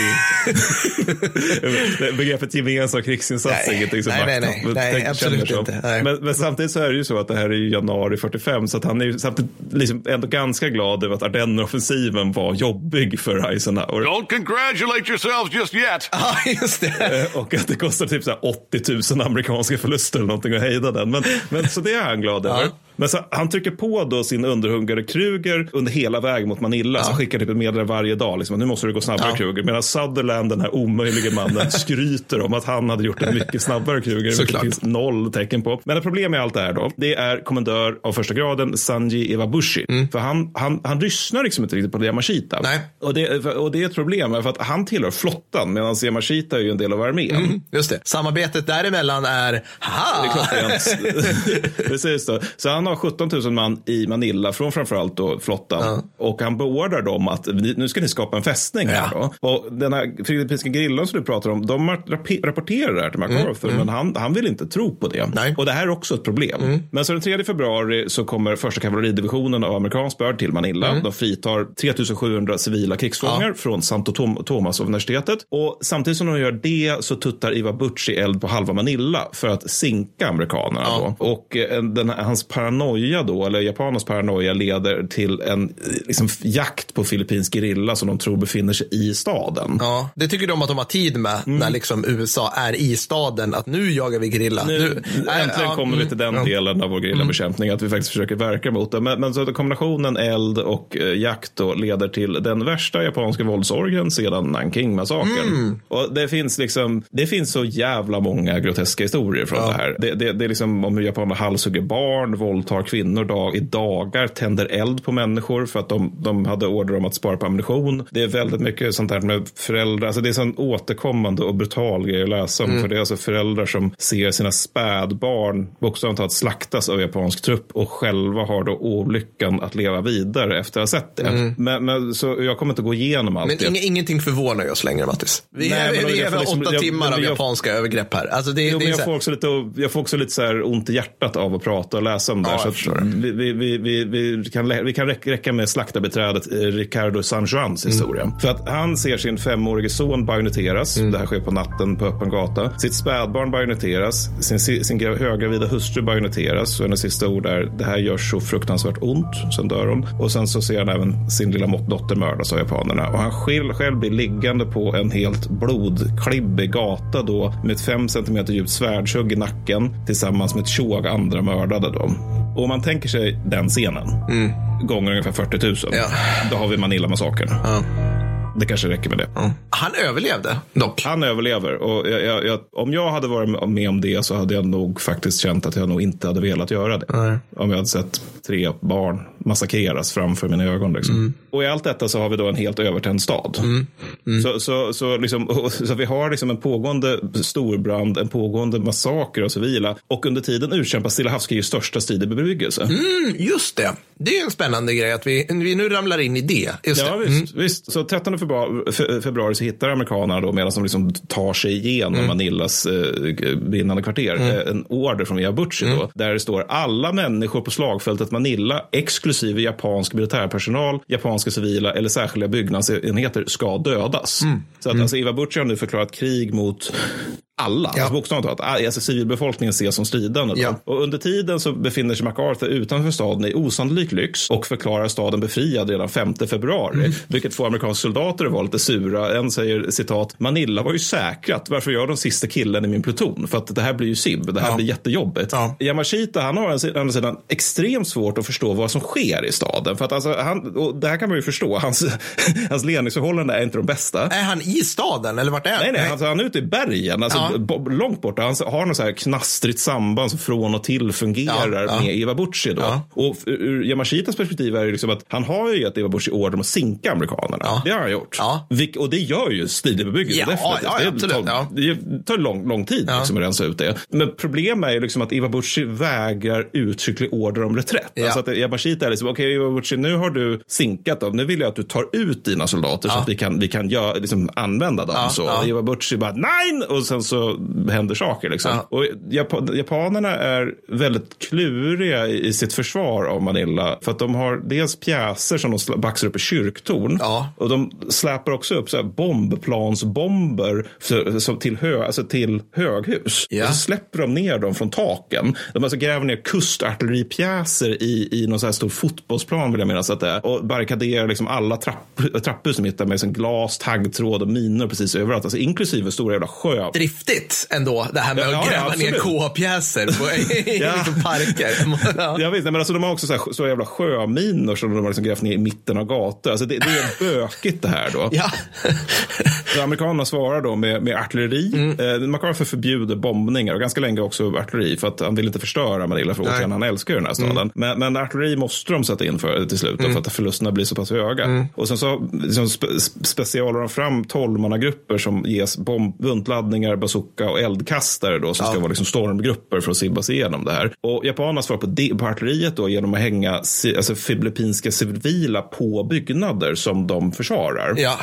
Begreppet gemensam krigsinsats är Nej. ingenting som Nej, nej, Mackan nej. Nej, tänker- absolut inte. Nej. Men, men samtidigt så är det ju så att det här är januari 45 så att han är ju samtidigt liksom ändå ganska glad över att Ardenneroffensiven var jobbig för Eisenhower. Don't congratulate yourselves just yet. Ja, just det. Eh, Och att det kostar typ så här 80 000 amerikanska förluster eller någonting att hejda den. Men, men så det är han glad över. Men så, han trycker på då sin underhungare Kruger under hela vägen mot Manila. Så skickar typ ett meddelande varje dag. Liksom, nu måste det gå snabbare Ja. Kruger. Medan Sutherland, den här omöjliga mannen, skryter om att han hade gjort en mycket snabbare Kruger. Såklart. det finns noll tecken på. Men ett problem med allt det här då. Det är kommendör av första graden Sanji Iwabushi. För han, han, han lyssnar liksom inte riktigt på Yamashita. Nej. Och, det, och det är ett problem. För att han tillhör flottan. Medan Yamashita är ju en del av armén. Mm, just det. Samarbetet däremellan är, haha! Det är klockrent. Precis då. Så han har 17 000 man i Manila från framförallt då flottan. Och han beordrar dem att nu ska ni skapa en fästning här då. Och den här filippinska grillen som du pratar om, de rap- rapporterar det här till MacArthur. Men han, han vill inte tro på det. Och det här är också ett problem. Men så den 3 februari så kommer första kavalleridivisionen av amerikansk börd till Manila. De fritar 3700 civila krigsfångar från Santo Tom- Thomas-universitetet. Och samtidigt som de gör det så tuttar Iva Butchi eld på halva Manila för att sinka amerikanerna. Då. Och eh, den, hans paranoia då, eller japanernas paranoia leder till en liksom, jakt på filippinsk gerilla som de tror befinner sig i staden. Ja, det tycker de att de har tid med när liksom USA är i staden. Att nu jagar vi gerilla. Nu, Nej, äntligen ja, kommer vi mm, till den ja. delen av vår gerillabekämpning, att vi faktiskt försöker verka mot det. Men, men så kombinationen eld och eh, jakt då leder till den värsta japanska våldsorgen sedan Nanking-massakern. Och det finns liksom, det finns så jävla många groteska historier från det här. Det, det, det är liksom om hur japaner halshugger barn, våldtar kvinnor dag, i dagar, tänder eld på människor för att de, de hade order om att spara på ammunition. Det är väldigt mycket sånt här med föräldrar, alltså det är sån återkommande och brutal grej att läsa om. Mm. För det är alltså föräldrar som ser sina spädbarn bokstavligt talat slaktas av japansk trupp och själva har då olyckan att leva vidare efter att ha sett det. Mm. Men, men, så jag kommer inte gå igenom allt Men det. inge, ingenting förvånar oss längre, Mattis. Vi Nej, är, vi jag är liksom- åtta jag- timmar men av jag- japanska övergrepp här. Alltså det, Jo, det jag, får också lite, jag får också lite så här ont i hjärtat av att prata och läsa om det. Här, så vi, vi, vi, vi, kan, vi kan räcka, med slaktarbeträdet eh, Ricardo San Juans historia. För att han ser sin femårige son bajonetteras. Det här sker på natten på öppen gata. Sitt spädbarn bajonetteras. Sin, si- sin gra- höggravida hustru bajonetteras. Och hennes sista ord är det här gör så fruktansvärt ont. Sen dör hon. Och sen så ser han även sin lilla dotter mördas av japanerna. Och han själv, själv blir liggande på en helt blodklibbig gata då med ett fem centimeter djupt svärdshugg i nacken tillsammans med ett tjog andra mördade. Då. Och om man tänker sig den scenen gånger ungefär 40 000. Då har vi Manila-massakern. Det kanske räcker med det. Han överlevde dock. Han överlever. Och jag, jag, jag, om jag hade varit med om det så hade jag nog faktiskt känt att jag nog inte hade velat göra det. Om jag hade sett tre barn massakreras framför mina ögon. Liksom. Och i allt detta så har vi då en helt övertänd stad. Så, så, så, liksom, så vi har liksom en pågående storbrand, en pågående massaker av civila. Och under tiden utkämpas Stilla havskrigets största strid i bebyggelse. Mm, just det. Det är en spännande grej att vi, vi nu ramlar in i det. Just Ja, det. visst, visst. Så 13 februari, fe- februari så hittar amerikanerna då, medan de liksom tar sig igenom Manilas eh, brinnande kvarter, Mm. eh, en order från Yabuchi då, där det står alla människor på slagfältet Manila, exklusive japansk militärpersonal, japanska civila eller särskilda byggnadsenheter ska dödas. Mm. Så att alltså, Iwabuchi har nu förklarat krig mot alla, alltså bokstavligt talat. Alltså, civilbefolkningen ses som stridande. Då. Och under tiden så befinner sig MacArthur utanför staden i osannolik lyx och förklarar staden befriad redan 5 februari. Mm. Vilket får amerikanska soldater att vara lite sura. En säger citat, Manila var ju säkrat. Varför gör de sista killen i min pluton? För att det här blir ju SIB. Det här blir jättejobbigt. Yamashita, han har å andra sidan extremt svårt att förstå vad som sker i staden. För att alltså, han, och det här kan man ju förstå. Hans, hans ledningsförhållanden är inte de bästa. Är han i staden eller vart är han? Nej, nej, alltså, han är ute i bergen, alltså, Ja. Långt borta. Han har något så här knastrigt samband som från och till fungerar Ja, med Iwabuchi. Då. Ja. Och ur Yamashitas perspektiv är det liksom att han har ju gett Iwabuchi order om att sinka amerikanerna. Det har han gjort. Vilk, och det gör ju stilig bebyggelse. Ja, definitivt. det tar, det tar lång, lång tid liksom, att rensa ut det. Men problemet är ju liksom att Iwabuchi vägrar uttrycklig order om reträtt. Alltså att Yamashita är liksom, okej Iwabuchi, nu har du sinkat dem. Nu vill jag att du tar ut dina soldater så att vi kan, vi kan gör, liksom, använda dem. Så ja. Iwabuchi bara, nej! Och sen så så händer saker. Liksom. Och Jap- japanerna är väldigt kluriga i, sitt försvar av Manila. För att de har dels pjäser som de baxar upp i kyrktorn. Och de släpar också upp så här bombplansbomber som till, hö, alltså till höghus. Och så släpper de ner dem från taken. De alltså gräver ner kustartilleripjäser i, i någon så här stor fotbollsplan vill jag minnas att det är. Och barrikaderar liksom alla trapp, trapphus som hittar med liksom glas, taggtråd och minor precis överallt. Alltså inklusive stora jävla sjö. Driftigt ändå, det här med Ja, att ja, gräva ner absolut. K-pjäser i Ja. liksom parker. Ja. Ja, visst, men alltså, de har också så, här, så jävla sjöminor som de har liksom grävt ner i mitten av gator. Alltså, det, det är bökigt det här då. Ja. Så amerikanerna svarar då med, med artilleri. Mm. Eh, MacArthur förbjuder bombningar och ganska länge också artilleri för att han vill inte förstöra Manila för återigen han älskar ju den här staden. Mm. Men, men artilleri måste de sätta in för, till slut Mm. för att förlusterna blir så pass höga. Mm. Och sen så liksom, spe, specialar de fram tolvmannagrupper som ges bomb, buntladdningar, bazooka och eldkastare då, som ska vara liksom stormgrupper för att sibba sig igenom det här. Och japanerna svarar på, det, på artilleriet då genom att hänga alltså, filippinska civila på byggnader som de försvarar. Ja.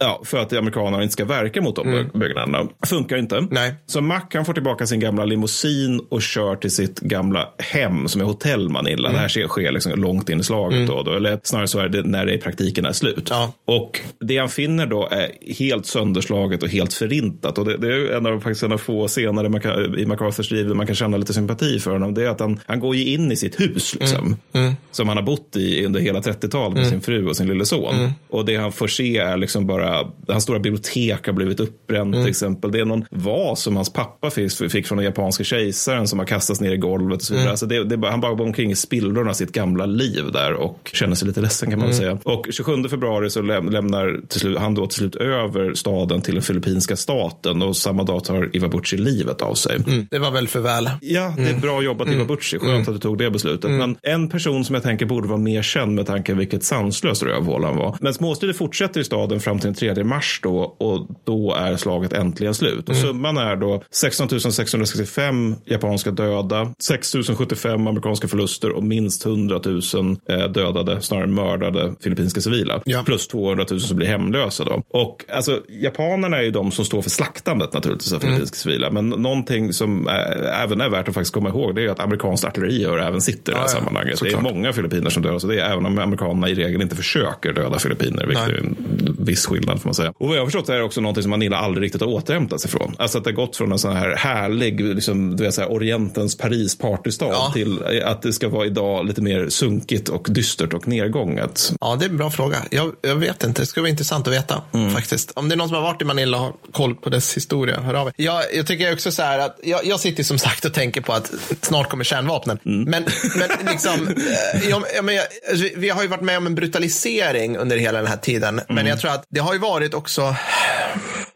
Ja, för att amerikanerna inte ska verka mot de Mm. byggnaderna. Funkar inte. Nej. Så Mac han får tillbaka sin gamla limousin och kör till sitt gamla hem som är hotell Manila. Mm. Det här sker, sker liksom långt in i slaget Mm. då, då. Eller snarare så är det när det i praktiken är slut. Och det han finner då är helt sönderslaget och helt förintat. Och det, det en av, faktiskt en av få scener kan, i MacArthurs liv där man kan känna lite sympati för honom. Det är att han, han går ju in i sitt hus liksom. Mm. Som han har bott i under hela 30-talet med Mm. sin fru och sin lille son. Mm. Och det han får se är liksom bara, hans stora bibliotek har blivit uppbränt Mm. till exempel. Det är någon vas som hans pappa fick, fick från den japanska kejsaren som har kastats ner i golvet och så vidare. Mm. Alltså det, det, han bara går omkring i spillrorna av sitt gamla liv där och känner sig lite ledsen kan man Mm. säga. Och 27 februari så läm, lämnar till slut, han då till slut över staden till den filippinska staten och samma dag tar Iwabuchi livet av sig. Mm. Det var väl för väl. Ja, det är Mm. bra jobbat Mm. Iwabuchi. Skönt Mm. att du tog det beslutet. Mm. Men en person som jag tänker borde vara mer känd med tanke på vilket sanslöst rövhål han var. Men småstrider fortsätter i staden fram till den 3 mars då och då är slaget äntligen slut. Och Mm. summan är då 16 665 japanska döda, 6 075 amerikanska förluster och minst 100 000 eh, dödade, snarare mördade filippinska civila. Plus 200 000 som blir hemlösa då. Och alltså, japanerna är ju de som står för slaktandet naturligtvis av Mm. filippinska civila. Men någonting som äh, även är värt att faktiskt komma ihåg det är att amerikanskt artilleri gör även sitter i det här Ja, ja, sammanhanget. Det är många filippiner som dör, så det är även om amerikanerna i regel inte försöker döda filippiner, vilket Nej. är en viss skillnad får man säga. Och vad jag har förstått är det också någonting som Manila aldrig riktigt har återhämtat sig från. Alltså att det har gått från en sån här härlig, liksom, du vet, så här, Orientens Paris partystad till att det ska vara idag lite mer sunkigt och dystert och nedgånget. Ja, det är en bra fråga. Jag, jag vet inte. Det skulle vara intressant att veta Mm. faktiskt. Om det är någon som har varit i Manila och har koll på dess historia, hör av er. Jag, jag tycker också så här att jag, jag sitter som sagt och tänker på att snart kommer kärnvapnen. Mm. Men, men liksom, eh, jag, jag, men jag, alltså, vi- har ju varit med om en brutalisering under hela den här tiden. Men Mm. jag tror att det har ju varit också,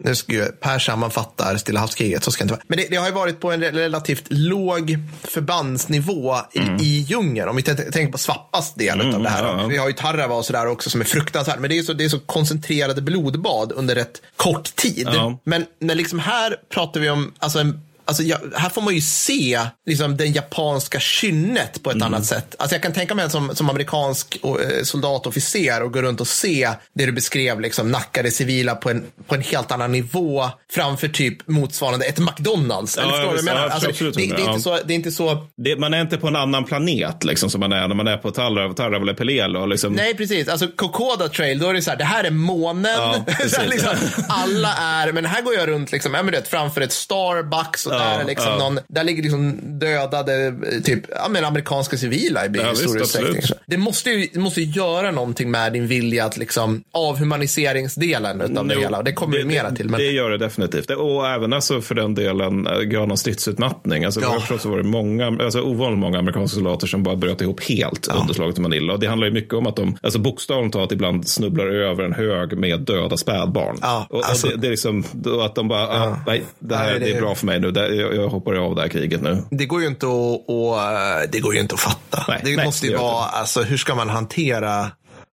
nu ska ju Per sammanfattar Stilla havskriget, så ska det inte vara. Men det, det har ju varit på en relativt låg förbandsnivå i, i djungeln. Om vi tänker på Svappas del Mm, av det här. ja, ja. Vi har ju Tarawa och sådär också som är fruktansvärt. Men det är, så, det är så koncentrerade blodbad under rätt kort tid. Ja. Men när liksom här pratar vi om alltså en Alltså, ja, här får man ju se liksom, den japanska kynnet på ett annat sätt. Alltså, jag kan tänka mig som, som amerikansk och, eh, soldatofficer och gå runt och se det du beskrev, liksom, nackade civila på en, på en helt annan nivå framför typ motsvarande ett McDonalds. Eller Ja, förstår du vad jag visst, menar? ja, Alltså, det, det, är inte så, det är inte så Det, man är inte på en annan planet liksom, som man är när man är på Tarawa eller Pelelo. Liksom. Nej, precis. Alltså Kokoda Trail, då är det så här, det här är månen. Ja, liksom, alla är, men här går jag runt liksom, ja, men vet, framför ett Starbucks och Ja, är liksom ja. någon, där ligger liksom dödade eh, typ, ja, men amerikanska civila i Ja, ja, stor utsträckning. Det måste ju det måste ju göra någonting med din vilja att liksom, avhumaniseringsdelen utav det hela. Det kommer vi mera till. Men... Det gör det definitivt. Och även alltså för den delen äh, grad av stridsutmattning. Alltså, Ja. jag så var det många, alltså ovanligt många amerikanska soldater som bara bröt ihop helt under slaget i Manila. Och det handlar ju mycket om att de, alltså bokstavligt talat ibland snubblar över en hög med döda spädbarn. Ja, och, och alltså- det, det är liksom, att de bara, ah, nej, det här Nej, det- det är bra för mig nu. Jag, jag hoppar av det här kriget nu. Det går ju inte att, och, det går ju inte att fatta. Nej, det nej, måste ju det vara, alltså hur ska man hantera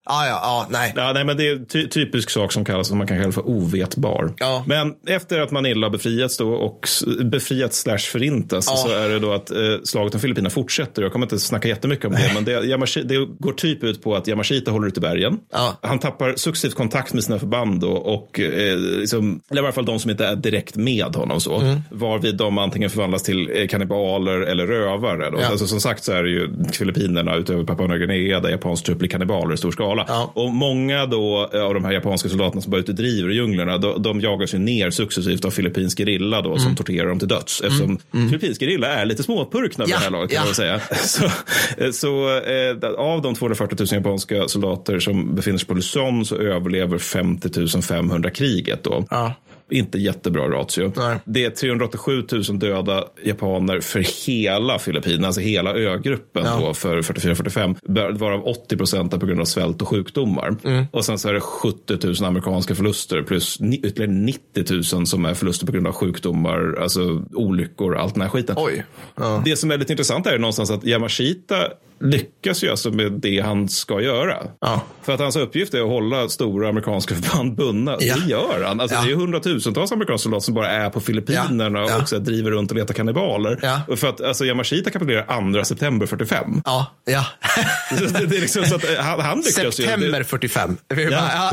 Ja, ja, ja, nej. Ja, nej, men det är ty typisk sak som kallas, som man kan kalla för ovetbar. Ja. Men efter att Manila befriats då och befriats slash förintas Ja. så är det då att eh, slaget om Filippinerna fortsätter. Jag kommer inte snacka jättemycket om det, men det, Yamashi, det går typ ut på att Yamashita håller ute bergen. Ja. Han tappar successivt kontakt med sina förband då, och eh, liksom, eller i alla fall de som inte är direkt med honom så. Mm. Varvid de antingen förvandlas till eh, kannibaler eller rövare. Då. Alltså, som sagt så är det ju Filippinerna utöver Papua Nya Guinea där japansk trupp blir kannibaler i stor skala. Ja. Och många då eh, av de här japanska soldaterna som bara ute driver i djunglerna, de, de jagas ju ner successivt av filippinsk gerilla då, Mm. som torterar dem till döds. Eftersom filippinsk gerilla är lite småpurkna vid Ja, det här laget kan ja. man säga. Så, eh, så eh, av de 240 000 japanska soldater som befinner sig på Luzon så överlever 50 500 kriget då. Ja. Inte jättebra ratio. Nej. Det är 387 000 döda japaner för hela Filippinerna, alltså hela ögruppen Ja. då för 44-45. Varav 80 procent är på grund av svält och sjukdomar. Mm. Och sen så är det 70 000 amerikanska förluster plus ytterligare 90 000 som är förluster på grund av sjukdomar, alltså olyckor och allt den här skiten. Oj. Ja. Det som är lite intressant är ju någonstans att Yamashita lyckas ju alltså med det han ska göra. Ja. För att hans uppgift är att hålla stora amerikanska förband bundna. Ja. Det gör han. Alltså, Ja. Det är ju hundratusentals amerikanska soldater som bara är på Filippinerna Ja. Och så driver runt och letar kannibaler. För att alltså, Yamashita kapitulerar 2 september 45. Ja, ja. det, det är liksom så att eh, han, han lyckas ju. September Det- 45. Ja.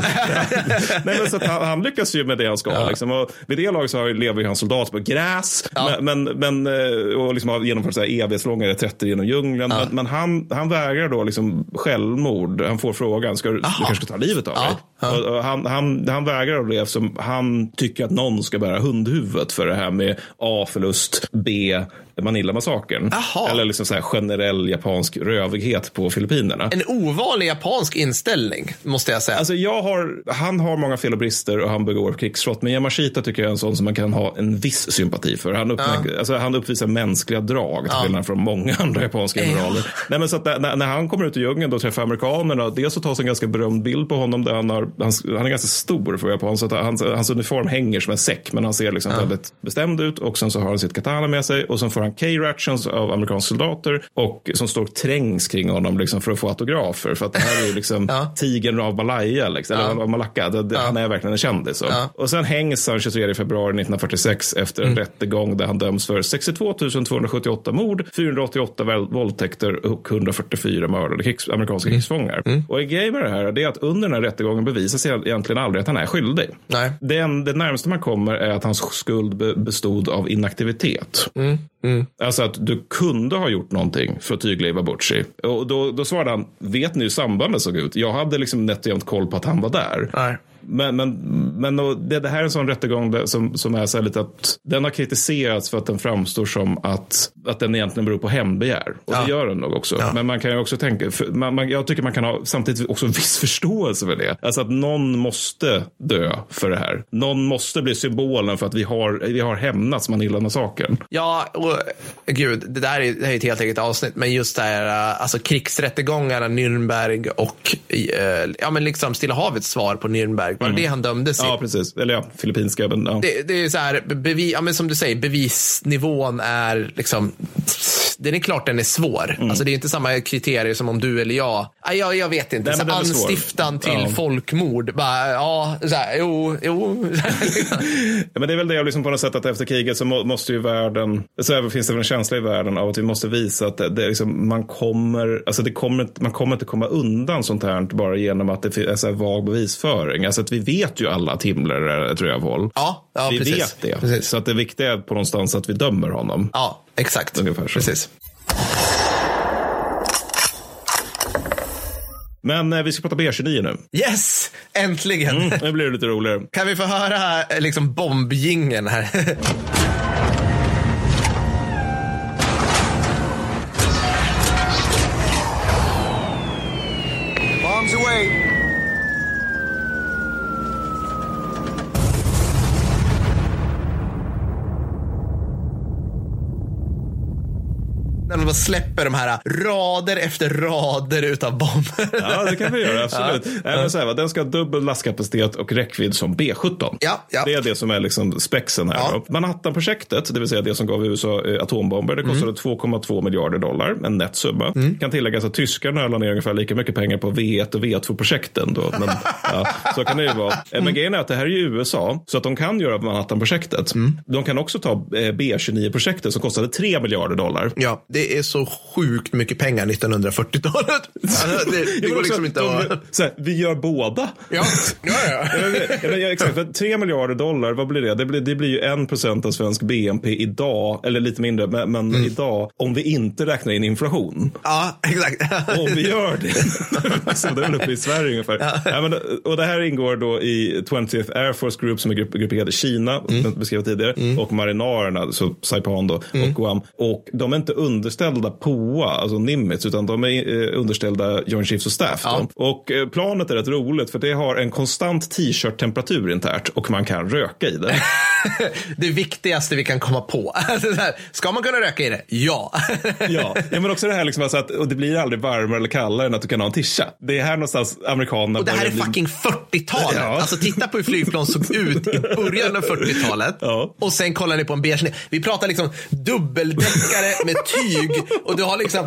Nej, men så att han, han lyckas ju med det han ska. Liksom. Och vid det laget så har- lever ju hans soldater på gräs. Men, men, men, eh, och liksom har genomfört evighetslånga reträtter genom djungeln. Men, men han, han vägrar då liksom självmord. Han får frågan, ska du, du kanske ska ta livet av Ja. dig? Ja. Och, och han, han, han vägrar det eftersom han tycker att någon ska bära hundhuvudet för det här med A. Förlust, B. Manila-massakern. Eller liksom så här generell japansk rövighet på Filippinerna. En ovanlig japansk inställning, måste jag säga. Alltså jag har, han har många fel och brister och han begår krigsbrott. Men Yamashita tycker jag är en sån som man kan ha en viss sympati för. Han, upp, alltså, han uppvisar mänskliga drag till Ja. skillnad från många andra japanska generaler. Nej, men så när, när han kommer ut i djungeln och träffar amerikanerna, dels så tas en ganska berömd bild på honom där han, har, han, han är ganska stor för japan. Så att hans, hans uniform hänger som en säck, men han ser liksom väldigt bestämd ut. Och sen så har han sitt katana med sig och sen får han K-rations av amerikanska soldater och som står trängs kring honom liksom för att få autografer. För att det här är ju liksom Ja. tigern av Malaya, liksom, Ja. eller av Malacca. Det, det, Han är verkligen en kändis. Ja. Och sen hängs han 23 februari 1946 efter Mm. en rättegång där han döms för 62 278 mord, 488 väl- våldtäkter och 144 mördade krigs, amerikanska Mm. krigsfångar. Och en grej med det här är att under den här rättegången bevisas egentligen aldrig att han är skyldig. Nej. Det, en- det närmaste man kommer är att hans skuld be, bestod av inaktivitet. Mm. Mm. Alltså att du kunde ha gjort någonting för att tygla Iwabuchi. Och då, då svarade han, vet ni hur sambandet såg ut? Jag hade liksom nätt och jämnt koll på att han var där. Nej. Men, men, men det, det här är en sån rättegång som, som är så här lite att den har kritiserats för att den framstår som att, att den egentligen beror på hämndbegär. Och Ja. det gör den nog också. Ja. Men man kan ju också tänka, man, man, jag tycker man kan ha samtidigt också viss förståelse för det. Alltså att någon måste dö för det här. Någon måste bli symbolen för att vi har, vi har hämnats Manila-massakern. Ja, och gud, det där är, det här är ett helt eget avsnitt, men just det här, äh, alltså krigsrättegångarna, Nürnberg och äh, ja, men liksom Stilla havets svar på Nürnberg, var det det han dömdes i? Ja, precis. Eller ja, filippinska. Men, ja. Det, det är så här, bevi, ja, men som du säger, bevisnivån är liksom, den är klart den är svår. Alltså det är inte samma kriterier som om du eller jag, ja, jag, jag vet inte, Nej, så anstiftan till Ja. folkmord, bara, ja, så här, jo, jo. Ja, men det är väl det liksom på något sätt att efter kriget så må, måste ju världen, så finns det väl en känsla i världen av att vi måste visa att det, det liksom, man kommer, alltså det kommer, man kommer inte komma undan sånt här bara genom att det är så här vag bevisföring. Alltså att vi vet ju alla att Himmler är ett rövhål. Ja, ja vi precis. vet det. Precis. Så att det viktiga är på någonstans att vi dömer honom. Ja, exakt. Ungefär så. Precis. Men eh, vi ska prata B29 nu. Yes, äntligen. Mm, nu blir det lite roligare. Kan vi få höra eh, liksom bombgingen här? bara släpper de här rader efter rader utav bomber. Ja, det kan vi göra. Absolut. Ja. Men så här, va, den ska ha dubbel lastkapacitet och räckvidd som B17. Ja, ja. Det är det som är liksom spexen här. Ja. Manhattan-projektet, det vill säga det som gav USA eh, atombomber, det kostade 2,2 miljarder dollar, en nätt summa. Kan tilläggas att tyskarna la ner ungefär lika mycket pengar på V1 och V2-projekten. Då. Men, ja, så kan det ju vara. Eh, Men grejen är att det här är ju USA, så att de kan göra Manhattan-projektet. De kan också ta eh, B29-projektet som kostade 3 miljarder dollar. Ja, det är så sjukt mycket pengar 1940-talet. Alltså, det, det Ja, går liksom inte de, att... så här, vi gör båda. Ja, ja, ja. Ja, ja, ja, exakt, för 3 miljarder dollar, vad blir det? Det blir, det blir ju 1 procent av svensk BNP idag, eller lite mindre, men, men Mm. idag, om vi inte räknar in inflation. Ja, exakt. Om vi gör det. så det är väl uppe i Sverige ungefär. Ja. men, och det här ingår då i 20th Air Force Group som är grupp, grupperad i Kina, Mm. beskrev tidigare, och marinarerna, så Saipan då, och Guam. Och de är inte underställda POA, alltså Nimitz, utan de är eh, underställda Joint Chiefs of Staff. Då. Och eh, planet är rätt roligt för det har en konstant t-shirt-temperatur internt och man kan röka i det. det viktigaste vi kan komma på. Ska man kunna röka i det? Ja. ja. ja, men också det här liksom alltså att och det blir aldrig varmare eller kallare än att du kan ha en tisha. Det är här någonstans amerikanerna Och det här är bli- fucking 40-talet. Ja. Alltså titta på hur flygplan såg ut i början av 40-talet. Och sen kollar ni på en beige. Vi pratar liksom dubbeldäckare med tyg. Och du har liksom,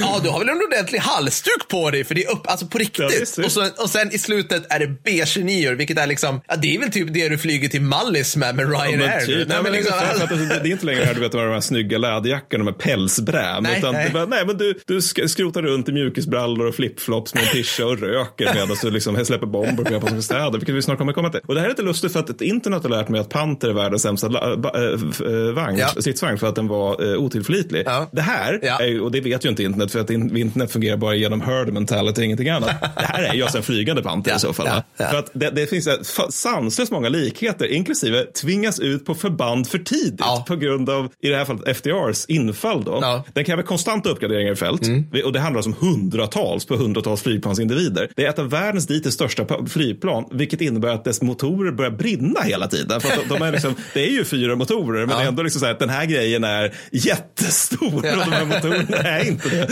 ja du har väl en ordentlig halsduk på dig för det är upp, alltså på riktigt. och, så, och sen i slutet är det B29 vilket är liksom, ja det är väl typ det du flyger till Mallis med med Ja, Ryanair. typ. nu. Nej, men liksom, alltså, det är inte längre här du vet, de här snygga läderjackorna med pälsbräm. Nej, utan nej. Det bara, nej, men du, du sk- skrotar runt i mjukisbrallor och flipflops med en tisha och röker medan du liksom släpper bomber på japanska städer. Vilket vi snart kommer komma till. Och det här är lite lustigt för att internet har lärt mig att Panther är världens sämsta äh, vagn, Ja. stridsvagn för att den var äh, otillförlitlig. Det här, är, ju- och det vet ju inte internet för att in, internet fungerar bara genom herd mentality, ingenting annat. Det här är ju alltså en flygande Panther i så fall. va? För att det, det finns sanslöst många likheter, inklusive tvingas ut på förband för tidigt på grund av, i det här fallet, FDRs infall. Då. Den kräver konstanta uppgraderingar i fält Vi- och det handlar alltså om hundratals på hundratals flygplansindivider. Det är ett av världens dittills största flygplan, vilket innebär att dess motorer börjar brinna hela tiden. För de, de är liksom, det är ju fyra motorer, men det är ändå liksom så här att den här grejen är jättestor och de här motorerna är inte det.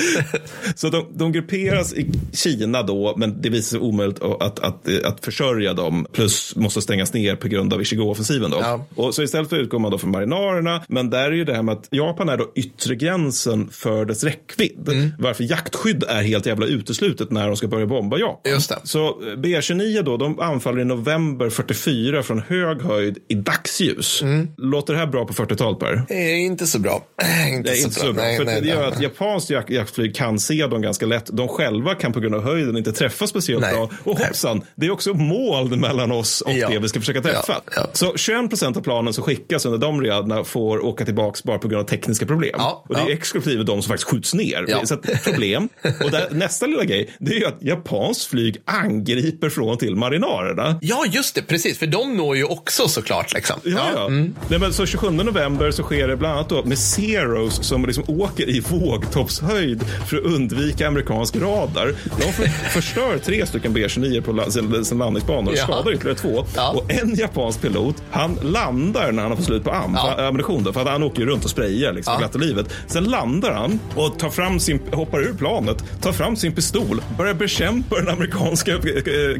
Så de, de grupperas i Kina då, men det visar sig omöjligt att, att, att, att försörja dem, plus måste stängas ner på grund av Ichigo-offensiven. Då. Och så istället för utgår man då från marinarerna, men där är ju det här med att Japan är då yttre gränsen för dess räckvidd. Varför jaktskydd är helt jävla uteslutet när de ska börja bomba Japan. Just det. Så eh, B29 då, de anfaller i november 44 från hög höjd i dagsljus. Låter det här bra på 40-talet Per? Det är inte så bra. Inte är inte så bra. Nej, för det gör att japanskt jak jaktflyg kan se dem ganska lätt. De själva kan på grund av höjden inte träffa speciellt Nej. bra. Och hoppsan, det är också moln mellan oss och Ja. det vi ska försöka träffa. Ja, Så 21 procent av planen som skickas under de riaderna får åka tillbaka bara på grund av tekniska problem. och det är ja. exklusive de som faktiskt skjuts ner. Ja. Så problem. Och där, nästa lilla grej, det är ju att japanskt flyg angriper från och till marinarerna. Ja, just det. Precis. För de når ju också såklart. Liksom. Ja, ja. Mm. Nej, men så 27 november så sker det bland annat då med Zeros som liksom åker i vågtoppshöjd för att undvika amerikansk radar. De för, förstör tre stycken B-29 på sin, landningsbanor och Ja. skadar ytterligare två. Och en japansk pilot, han landar när han har fått slut på am, för, ammunition. Då, för att han åker runt och sprayar liksom, Ja. glatta livet. Sen landar han och tar fram sin, hoppar ur planet, tar fram sin pistol, börjar bekämpa den amerikanska eh,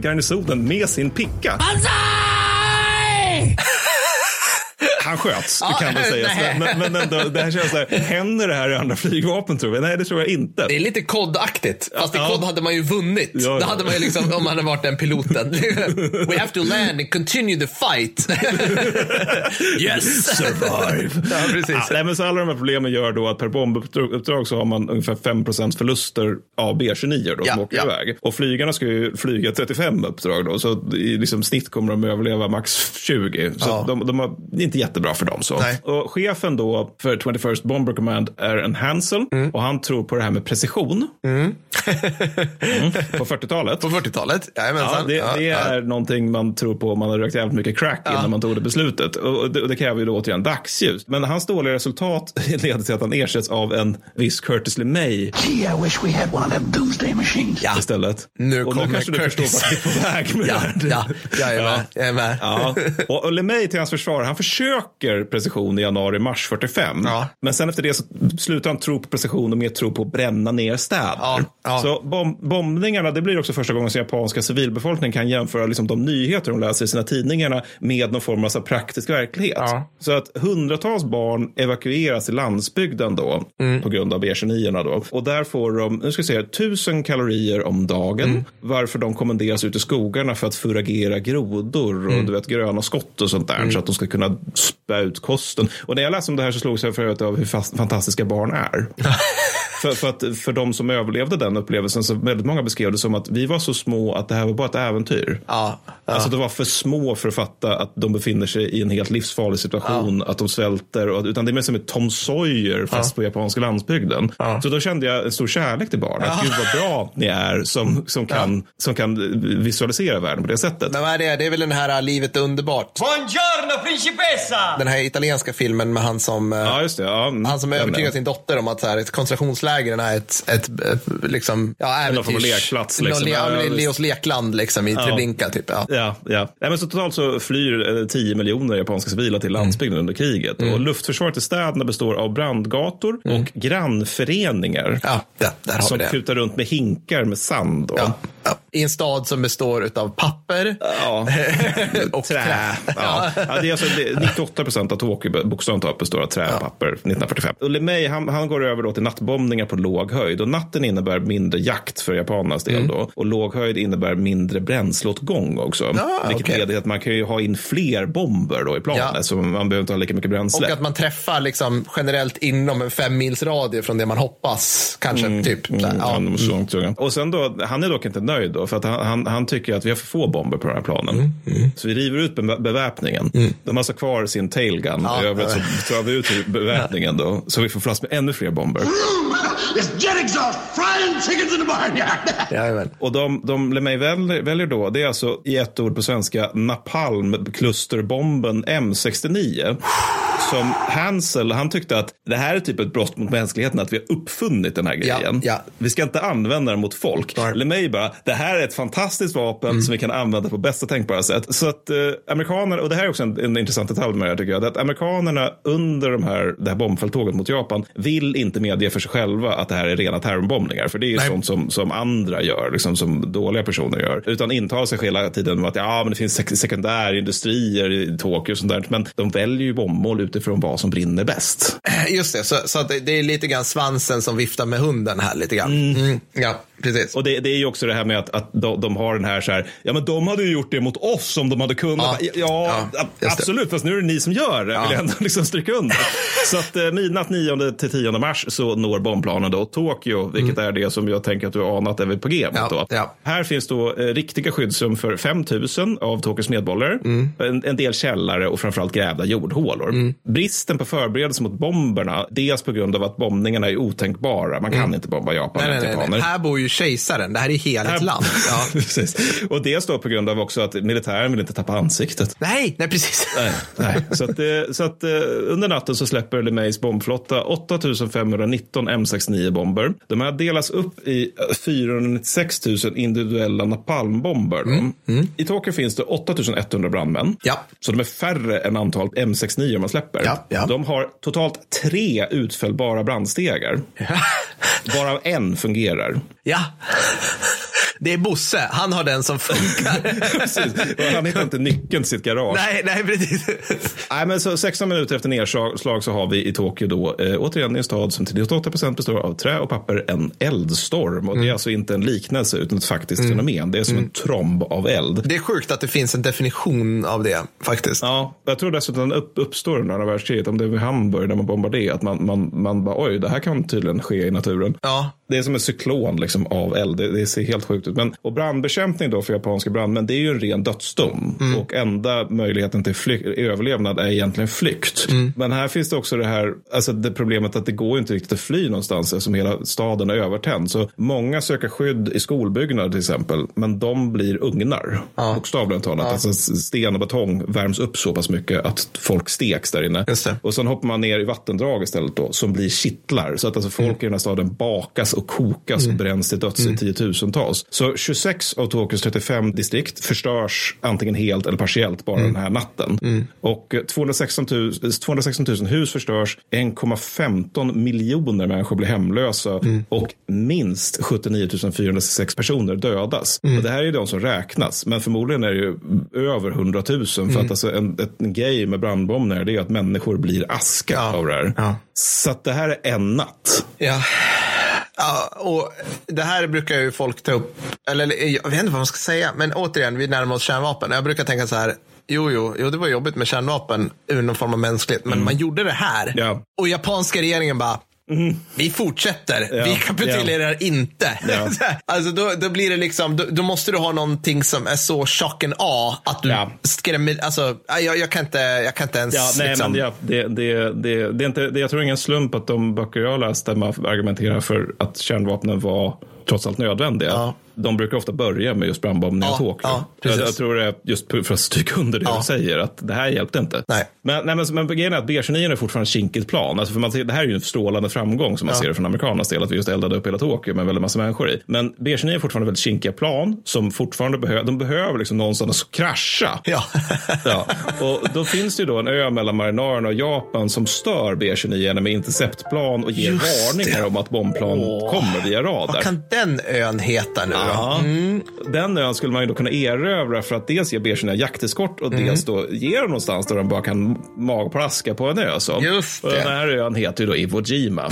garnisonen med sin picka. Han sköts, Ja, kan man säga. nej. Men, men ändå, det här känns så här, händer det här i andra flygvapen tror jag? Nej, det tror jag inte. Det är lite kodaktigt. Fast i Ja. kod hade man ju vunnit. Ja, ja. Då hade man ju liksom, om man hade varit den piloten. We have to land and continue the fight. yes! Survive. Ja, precis. Ja, nej, men så alla de här problemen gör då att per bombuppdrag så har man ungefär 5% förluster av B29 då, Ja, som åker ja. iväg. Och flygarna ska ju flyga 35 uppdrag då, så i liksom snitt kommer de överleva max 20. Så Ja. de, de har, det är inte jättebra för dem. Så. Nej. Och chefen då för 21st Bomber Command är en Hansel Mm. och han tror på det här med precision. Mm. På 40-talet. På 40-talet? Ja, det, Ja, det ja. är någonting man tror på om man har rökt jävligt mycket crack innan man tog det beslutet. Och det, och det kräver ju då återigen dagsljus. Men hans dåliga resultat leder till att han ersätts av en viss Curtis LeMay Gee, I wish we had one of them doomsday machines. Ja. istället. Nu och kommer nu kanske du förstår Curtis. vart vi är på väg med Ja, ja, jag är med. Jag är med. Ja. Och, och LeMay till hans försvar, han försöker försöker precision i januari-mars 45. Men sen efter det så slutar han tro på precision och mer tro på att bränna ner städer. Så bom bombningarna, det blir också första gången som japanska civilbefolkningen kan jämföra liksom de nyheter de läser i sina tidningarna med någon form av så praktisk verklighet. Så att hundratals barn evakueras till landsbygden då på grund av B-29 då. Och där får de, nu ska jag säga, tusen kalorier om dagen. Varför de kommenderas ut i skogarna för att furagera grodor och du vet, gröna skott och sånt där. Så att de ska kunna ut kosten. Och när jag läste om det här så slogs jag för övrigt av hur fantastiska barn är. för, för, att, för de som överlevde den upplevelsen så väldigt många beskrev det som att vi var så små att det här var bara ett äventyr. Ja, Alltså det var för små för att fatta att de befinner sig i en helt livsfarlig situation, att de svälter. Och, utan det är mer som ett Tom Sawyer fast på japanska landsbygden. Så då kände jag en stor kärlek till barn. Att gud vad bra ni är som, som, kan, som kan visualisera världen på det sättet. Men vad är det? Det är väl den här äh, Livet är underbart. Buongiorno principessa! Den här italienska filmen med han som, äh, ja, just det, ja, han som är. sin dotter om att så här, ett koncentrationsläger är ett, ett, ett liksom, ja, Någon form av äventyrs- lekplats, liksom. Le- ja. Leos lekland liksom, i Ja. Treblinka. Typ, ja. Ja, ja. Nej, men så totalt så flyr eh, 10 miljoner japanska civila till landsbygden under kriget. Och luftförsvaret i städerna består av brandgator och grannföreningar. Ja, där, där har som vi det. kutar runt med hinkar med sand. Ja. I en stad som består av papper Ja. och Trä. trä. Ja. Ja, det är alltså, det, 98 procent av Tokyo bokstavligt talat består av trä och papper 1945. Och LeMay han, han går över då till nattbombningar på låg höjd. Och natten innebär mindre jakt för japanernas del. Mm. Då. Och låg höjd innebär mindre bränsleåtgång också. Ja, vilket okej. leder till att man kan ju ha in fler bomber då i planet. Så man behöver inte ha lika mycket bränsle. Och att man träffar liksom generellt inom en fem mils radie från det man hoppas. Kanske typ. Så här, Mm, ja. Och sen då, han är dock inte nöjd då, för att han, han, han tycker att vi har för få bomber på den här planen. Mm, Så vi river ut be- beväpningen. De har alltså kvar sin tailgun. Ja, I övrigt så tar vi ut beväpningen då, så vi får plats med ännu fler bomber. It's jet exhaust frying chickens in the barnyard. Jajamän. Och de, de LeMay väljer, väljer då, det är alltså i ett ord på svenska, napalm-klusterbomben M69. Som Hansel, han tyckte att det här är typ ett brott mot mänskligheten, att vi har uppfunnit den här grejen. ja. Vi ska inte använda den mot folk. LeMay bara, det här är ett fantastiskt vapen Mm. som vi kan använda på bästa tänkbara sätt. Så att eh, amerikaner, och det här är också en, en intressant detalj med det här tycker jag, att amerikanerna under de här, det här bombfälttåget mot Japan vill inte medge för sig själva att det här är rena terrorbombningar. För det är ju Nej. sånt som, som andra gör, liksom som dåliga personer gör. Utan intar sig hela tiden att ja, men det finns sek- sekundärindustrier i Tokyo och sånt där. Men de väljer ju bombmål utifrån vad som brinner bäst. Just det, så, så att det, det är lite grann svansen som viftar med hunden här lite grann. Mm. Ja, precis. Och det, det är ju också det här med att, att de, de har den här så här, ja men de hade ju gjort det mot oss om de hade kunnat. Ja, Ja, ja, absolut, fast nu är det ni som gör det, vill jag ändå liksom stryka under. så att eh, midnatt 9 till 10 mars så når bombplanen då Tokyo, vilket är det som jag tänker att du har anat är väl på G mot Mm. Ja, då. ja. Här finns då eh, riktiga skyddsrum för 5 000 av Tokyos medborgare, Mm. en, en del källare och framförallt grävda jordhålor. Bristen på förberedelse mot bomberna, dels på grund av att bombningarna är otänkbara. Man kan inte bomba Japan Mm. Nej, nej, nej. Här bor ju kejsaren. Det här är hela ett land. Ja. precis. Och dels då på grund av också att militären vill inte tappa ansiktet. Nej, nej precis. Nej, nej. Så, att, eh, så att eh, under natten så släpper LeMays bombflotta 8519 M69-bomber. De här delas upp i eh, 496 000 individuella napalmbomber. då. I Tokyo finns det 8100 brandmän. Mm, Ja. Så de är färre än antalet M69 man släpper. Ja, ja. De har totalt tre utfällbara brandstegar. Varav en fungerar. Ja. Det är Bosse. Han har den som funkar. Precis. Han hittar inte nyckeln till sitt garage. nej, nej, precis. Nej, men så 16 minuter efter nedslag så har vi i Tokyo då eh, återigen en stad som till 98 procent består av trä och papper en eldstorm. Och Mm. det är alltså inte en liknelse utan ett faktiskt fenomen. Det är som en tromb av eld. Det är sjukt att det finns en definition av det faktiskt. Ja, jag tror dessutom att den upp, uppstår under andra världskriget, om det är vid Hamburg när man bombar det, att man, man, man bara oj, det här kan tydligen ske i naturen. Ja. Det är som en cyklon liksom, av eld. Det, det ser helt sjukt ut. Men, och brandbekämpning då för japanska brandmän, det är ju en ren dödsdom. Och enda möjligheten till flyk, överlevnad är egentligen flykt. Men här finns det också det här, alltså det problemet att det går inte riktigt att fly någonstans eftersom hela staden är övertänd. Så många söker skydd i skolbyggnader till exempel, men de blir ugnar. Bokstavligen talat. Alltså sten och betong värms upp så pass mycket att folk steks där inne. Och sen hoppar man ner i vattendrag istället då, som blir kittlar. Så att alltså folk i den här staden bakas och kokas och bränns till döds i tiotusentals. Så 26 av Tokyos 35 distrikt förstörs antingen helt eller partiellt bara den här natten. Och eh, 216 000, 216 000 hus förstörs, 1,15 miljoner människor blir hemlösa. Och minst 79 466 personer dödas. Och det här är de som räknas, men förmodligen är det ju över 100 000 för att alltså en, en grej med brandbombningar det är att människor blir aska av det här. Så att det här är en natt. Ja. Ja, och det här brukar ju folk ta upp, eller jag vet inte vad man ska säga, men återigen, vi närmar oss kärnvapen. Jag brukar tänka så här, jo, jo, jo, det var jobbigt med kärnvapen ur någon form av mänsklighet, men man gjorde det här. Ja. Och japanska regeringen bara, vi fortsätter, Ja, vi kapitulerar inte. Ja. alltså då, då blir det liksom, då, då måste du ha någonting som är så chock and awe att du skrämmer, alltså jag, jag, kan inte, jag kan inte ens Ja, nej, liksom, men ja, det, det, det, det är inte, det, jag tror ingen slump att de böcker jag läste argumenterar för att kärnvapnen var trots allt nödvändiga. De brukar ofta börja med just brandbombning av Tokyo. ja, jag, jag tror det är just för att stryka under det Ja. du säger, att det här hjälpte inte. Nej. Men, nej, men, men grejen är att B-29 är fortfarande ett kinkigt plan. Alltså för man ser, det här är ju en strålande framgång som man Ja. ser det från amerikanernas del, att vi just eldade upp hela Tokyo med en väldigt massa människor i. Men B-29 är fortfarande väldigt kinkiga plan som fortfarande behöver, de behöver liksom någonstans att krascha. Ja. ja. Och då finns det ju då en ö mellan marinarerna och Japan som stör B-29 med interceptplan och ger Just varningar det. om att bombplan Åh. kommer via radar. Vad kan den ön heta nu Ja. Då? Mm. Den ön skulle man ju då kunna erövra för att dels ge B-29 jakteskort och Mm. dels då ge dem någonstans där de bara kan magplaska på en ö. Så. Just Och det. den här ön heter ju då Iwo Jima.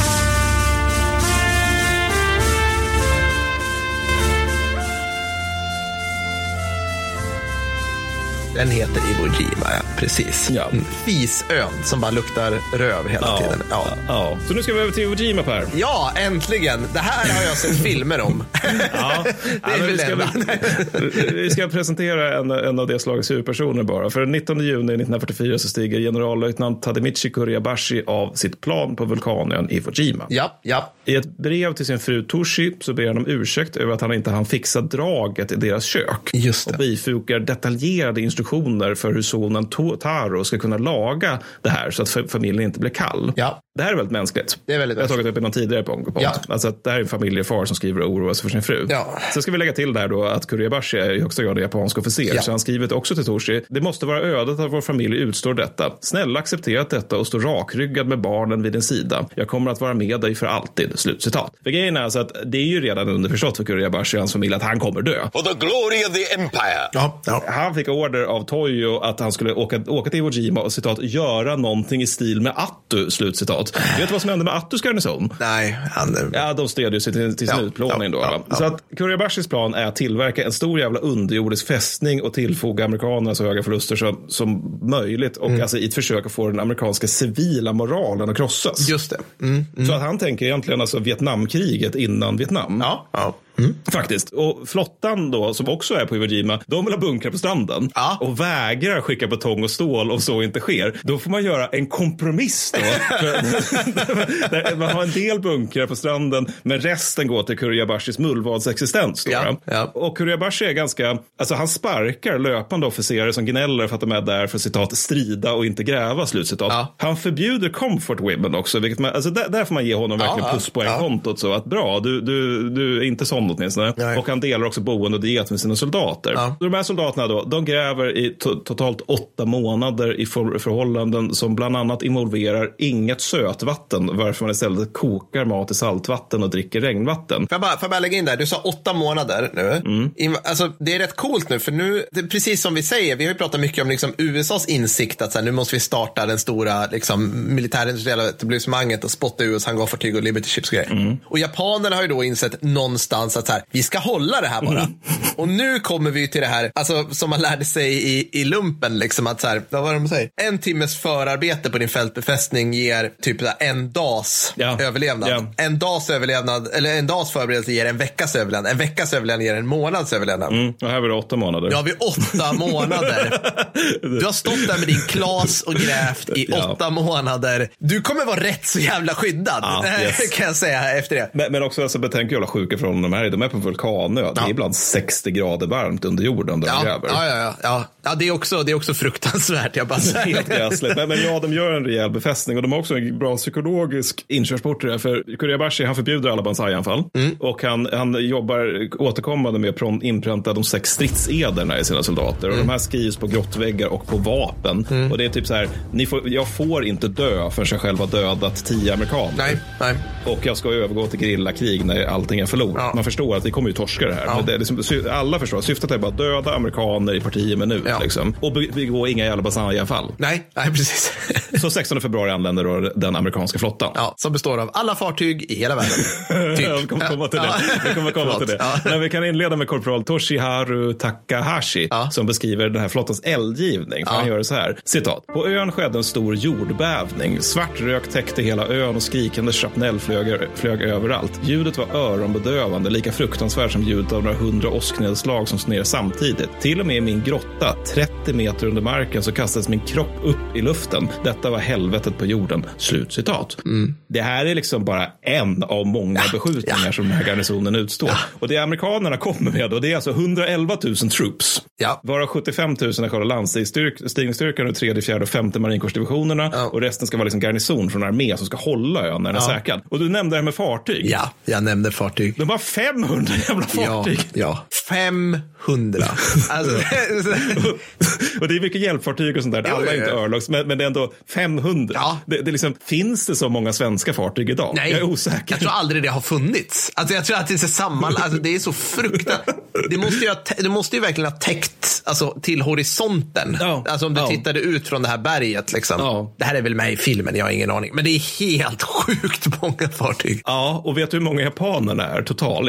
Den heter Iwo Jima, ja. Precis. Ja. Mm. Fisön som bara luktar röv hela tiden. Ja. ja. Så nu ska vi över till Iwo Jima Per. ja, äntligen. Det här har jag sett filmer om. Ja. Det är väl vi, ska, väl- vi ska presentera en, en av det slagets huvudpersoner bara. För den 19 juni 1944 så stiger generallöjtnant Tademichi Kuriabashi av sitt plan på vulkanön Iwo Jima. Ja, ja. I ett brev till sin fru Toshi så ber han om ursäkt över att han inte hann fixa draget i deras kök. Just det. Och bifogar detaljerade instruktioner för hur sonen Taro ska kunna laga det här så att familjen inte blir kall. Ja. Det här är väldigt mänskligt. Det är väldigt Jag har tagit upp i någon tidigare punkt. Ja. Alltså att det här är en familjefar som skriver och oroar sig för sin fru. Ja. Sen ska vi lägga till där då att Kuriabashi är i högsta grad japansk officer. Ja. Så han skriver också till Toshi. Det måste vara ödet att vår familj utstår detta. Snälla acceptera detta och stå rakryggad med barnen vid din sida. Jag kommer att vara med dig för alltid. Slutcitat. För grejen är alltså att det är ju redan underförstått för Kuriabashi och hans familj att han kommer dö. For the glory of the empire. Ja, ja. Han fick order av Toyo att han skulle åka, åka till Iwo Jima och citat göra någonting i stil med Attu. Slutcitat. Vet du vad som hände med Attus garnison? Nej, han... Ja, de stödjer sig till, till sin Ja, utplåning då. ja, ja, Så att Kuriabashis plan är att tillverka en stor jävla underjordisk fästning och tillfoga amerikanerna så höga förluster som, som möjligt. Och alltså i ett försök att få den amerikanska civila moralen att krossas. Just det. Mm, mm. Så att han tänker egentligen alltså Vietnamkriget innan Vietnam. Ja, ja. Faktiskt. Och flottan då, som också är på Iwo Jima, de vill ha bunkrar på stranden. Ja. Och vägrar skicka betong och stål om så inte sker. Då får man göra en kompromiss då. Man har en del bunkrar på stranden, men resten går till Kuriabashis mullvadsexistens. Då, Ja, ja. Och Kuriabashi är ganska, alltså han sparkar löpande officerare som gnäller för att de är där för citat strida och inte gräva, slutcitat. Ja. Han förbjuder comfort women också, vilket man, alltså där, där får man ge honom verkligen ja, pluspoängkontot. Så att bra, du, du, du är inte sån åtminstone. Nej. Och han delar också boende och diet med sina soldater. Ja. De här soldaterna då, de gräver i to totalt åtta månader i för förhållanden som bland annat involverar inget sötvatten, varför man istället kokar mat i saltvatten och dricker regnvatten. Får jag, bara, får jag bara lägga in där, du sa åtta månader nu. Mm. In, alltså, det är rätt coolt nu, för nu, det precis som vi säger, vi har ju pratat mycket om liksom, USAs insikt att så här, nu måste vi starta den stora liksom, militärindustriella etablissemanget och spotta US hangarfartyg och Liberty Ships grejer. Mm. Och japanerna har ju då insett någonstans att så här, vi ska hålla det här bara. och nu kommer vi till det här, alltså, som man lärde sig i, i lumpen, liksom, att så här, vad var det de säger? En timmes förarbete på din fältbefästning ger typ en dags Ja. överlevnad. Ja. En dags överlevnad, eller en dags förberedelse ger en veckas överlevnad. En veckas överlevnad ger en månads överlevnad. Mm. Och här var det åtta månader. Har vi åtta månader. Du har stått där med din klas och grävt i Ja. åtta månader. Du kommer vara rätt så jävla skyddad. Ja, yes. kan jag säga efter det. Men, men också alltså, betänk hur jävla sjuka förhållanden de här är. De är på vulkanö. Det är ibland 60 60 grader varmt under jorden där de Ja, gräver. ja, ja, ja, ja. ja det, är också, det är också fruktansvärt. Jag bara säger Helt gräsligt. Men, men ja, de gör en rejäl befästning och de har också en bra psykologisk inkörsport till det. För Kuriabashi, han förbjuder alla banzai-anfall. Mm. Och han, han jobbar återkommande med att inpränta de sex stridsederna i sina soldater. Och Mm. de här skrivs på grottväggar och på vapen. Och det är typ så här, ni får, jag får inte dö förrän jag själv har dödat tio amerikaner. Nej, nej. Och jag ska övergå till gerillakrig när allting är förlorat. Man förstår att vi kommer ju torska det här. Men det liksom, alla förstår att syftet är bara att döda amerikaner i partier minut. Liksom. Och be- begå inga jävla banzai-anfall. Nej, nej, precis. Så 16 februari anländer då den amerikanska flottan. Ja, som består av alla fartyg i hela världen. Typ. Jag kommer komma till det. Ja. Jag kommer komma till det. Ja. Men vi kan inleda med korpral Toshiharu Takahashi som beskriver den här flottans eldgivning. Han gör det så här. Citat. På ön skedde en stor jordbävning. Svart rök täckte hela ön och skrikande shrapnell flög, flög överallt. Ljudet var öronbedövande, lika fruktansvärt som ljudet av några hundra åsknedslag som ner samtidigt. Till och med i min grotta, 30 meter under marken, så kastades min kropp upp i luften. Detta var helvetet på jorden. Slut citat. Det här är liksom bara en av många beskjutningar som den här garnisonen utstår. Och det amerikanerna kommer med då, det är alltså 111 000 troops. Varav 75 000 är själva landstigningsstyrkan och tredje, fjärde och femte marinkårsdivisionerna. Och resten ska vara liksom garnison från armé som ska hålla ön när den är Ja. säkrad. Och du nämnde det här med fartyg. Ja, jag nämnde fartyg. De har 500 jävla fartyg. Ja, ja. 500. Alltså, och det är mycket hjälpfartyg och sånt där. Ja, Alla är ja, inte ja. örlogs, men, men det är ändå 500. Det, det är liksom, finns det så många svenska fartyg idag? Nej, Jag är osäker. Jag tror aldrig det har funnits. Alltså, jag tror att det är så samman, alltså, det är så fruktansvärt. Det måste ju, ha, det måste ju verkligen ha täckt alltså, till horisonten. Alltså om du Ja. tittade ut från det här berget. Liksom. Det här är väl med i filmen, jag har ingen aning. Men det är helt sjukt många fartyg. Ja, och vet du hur många japanerna är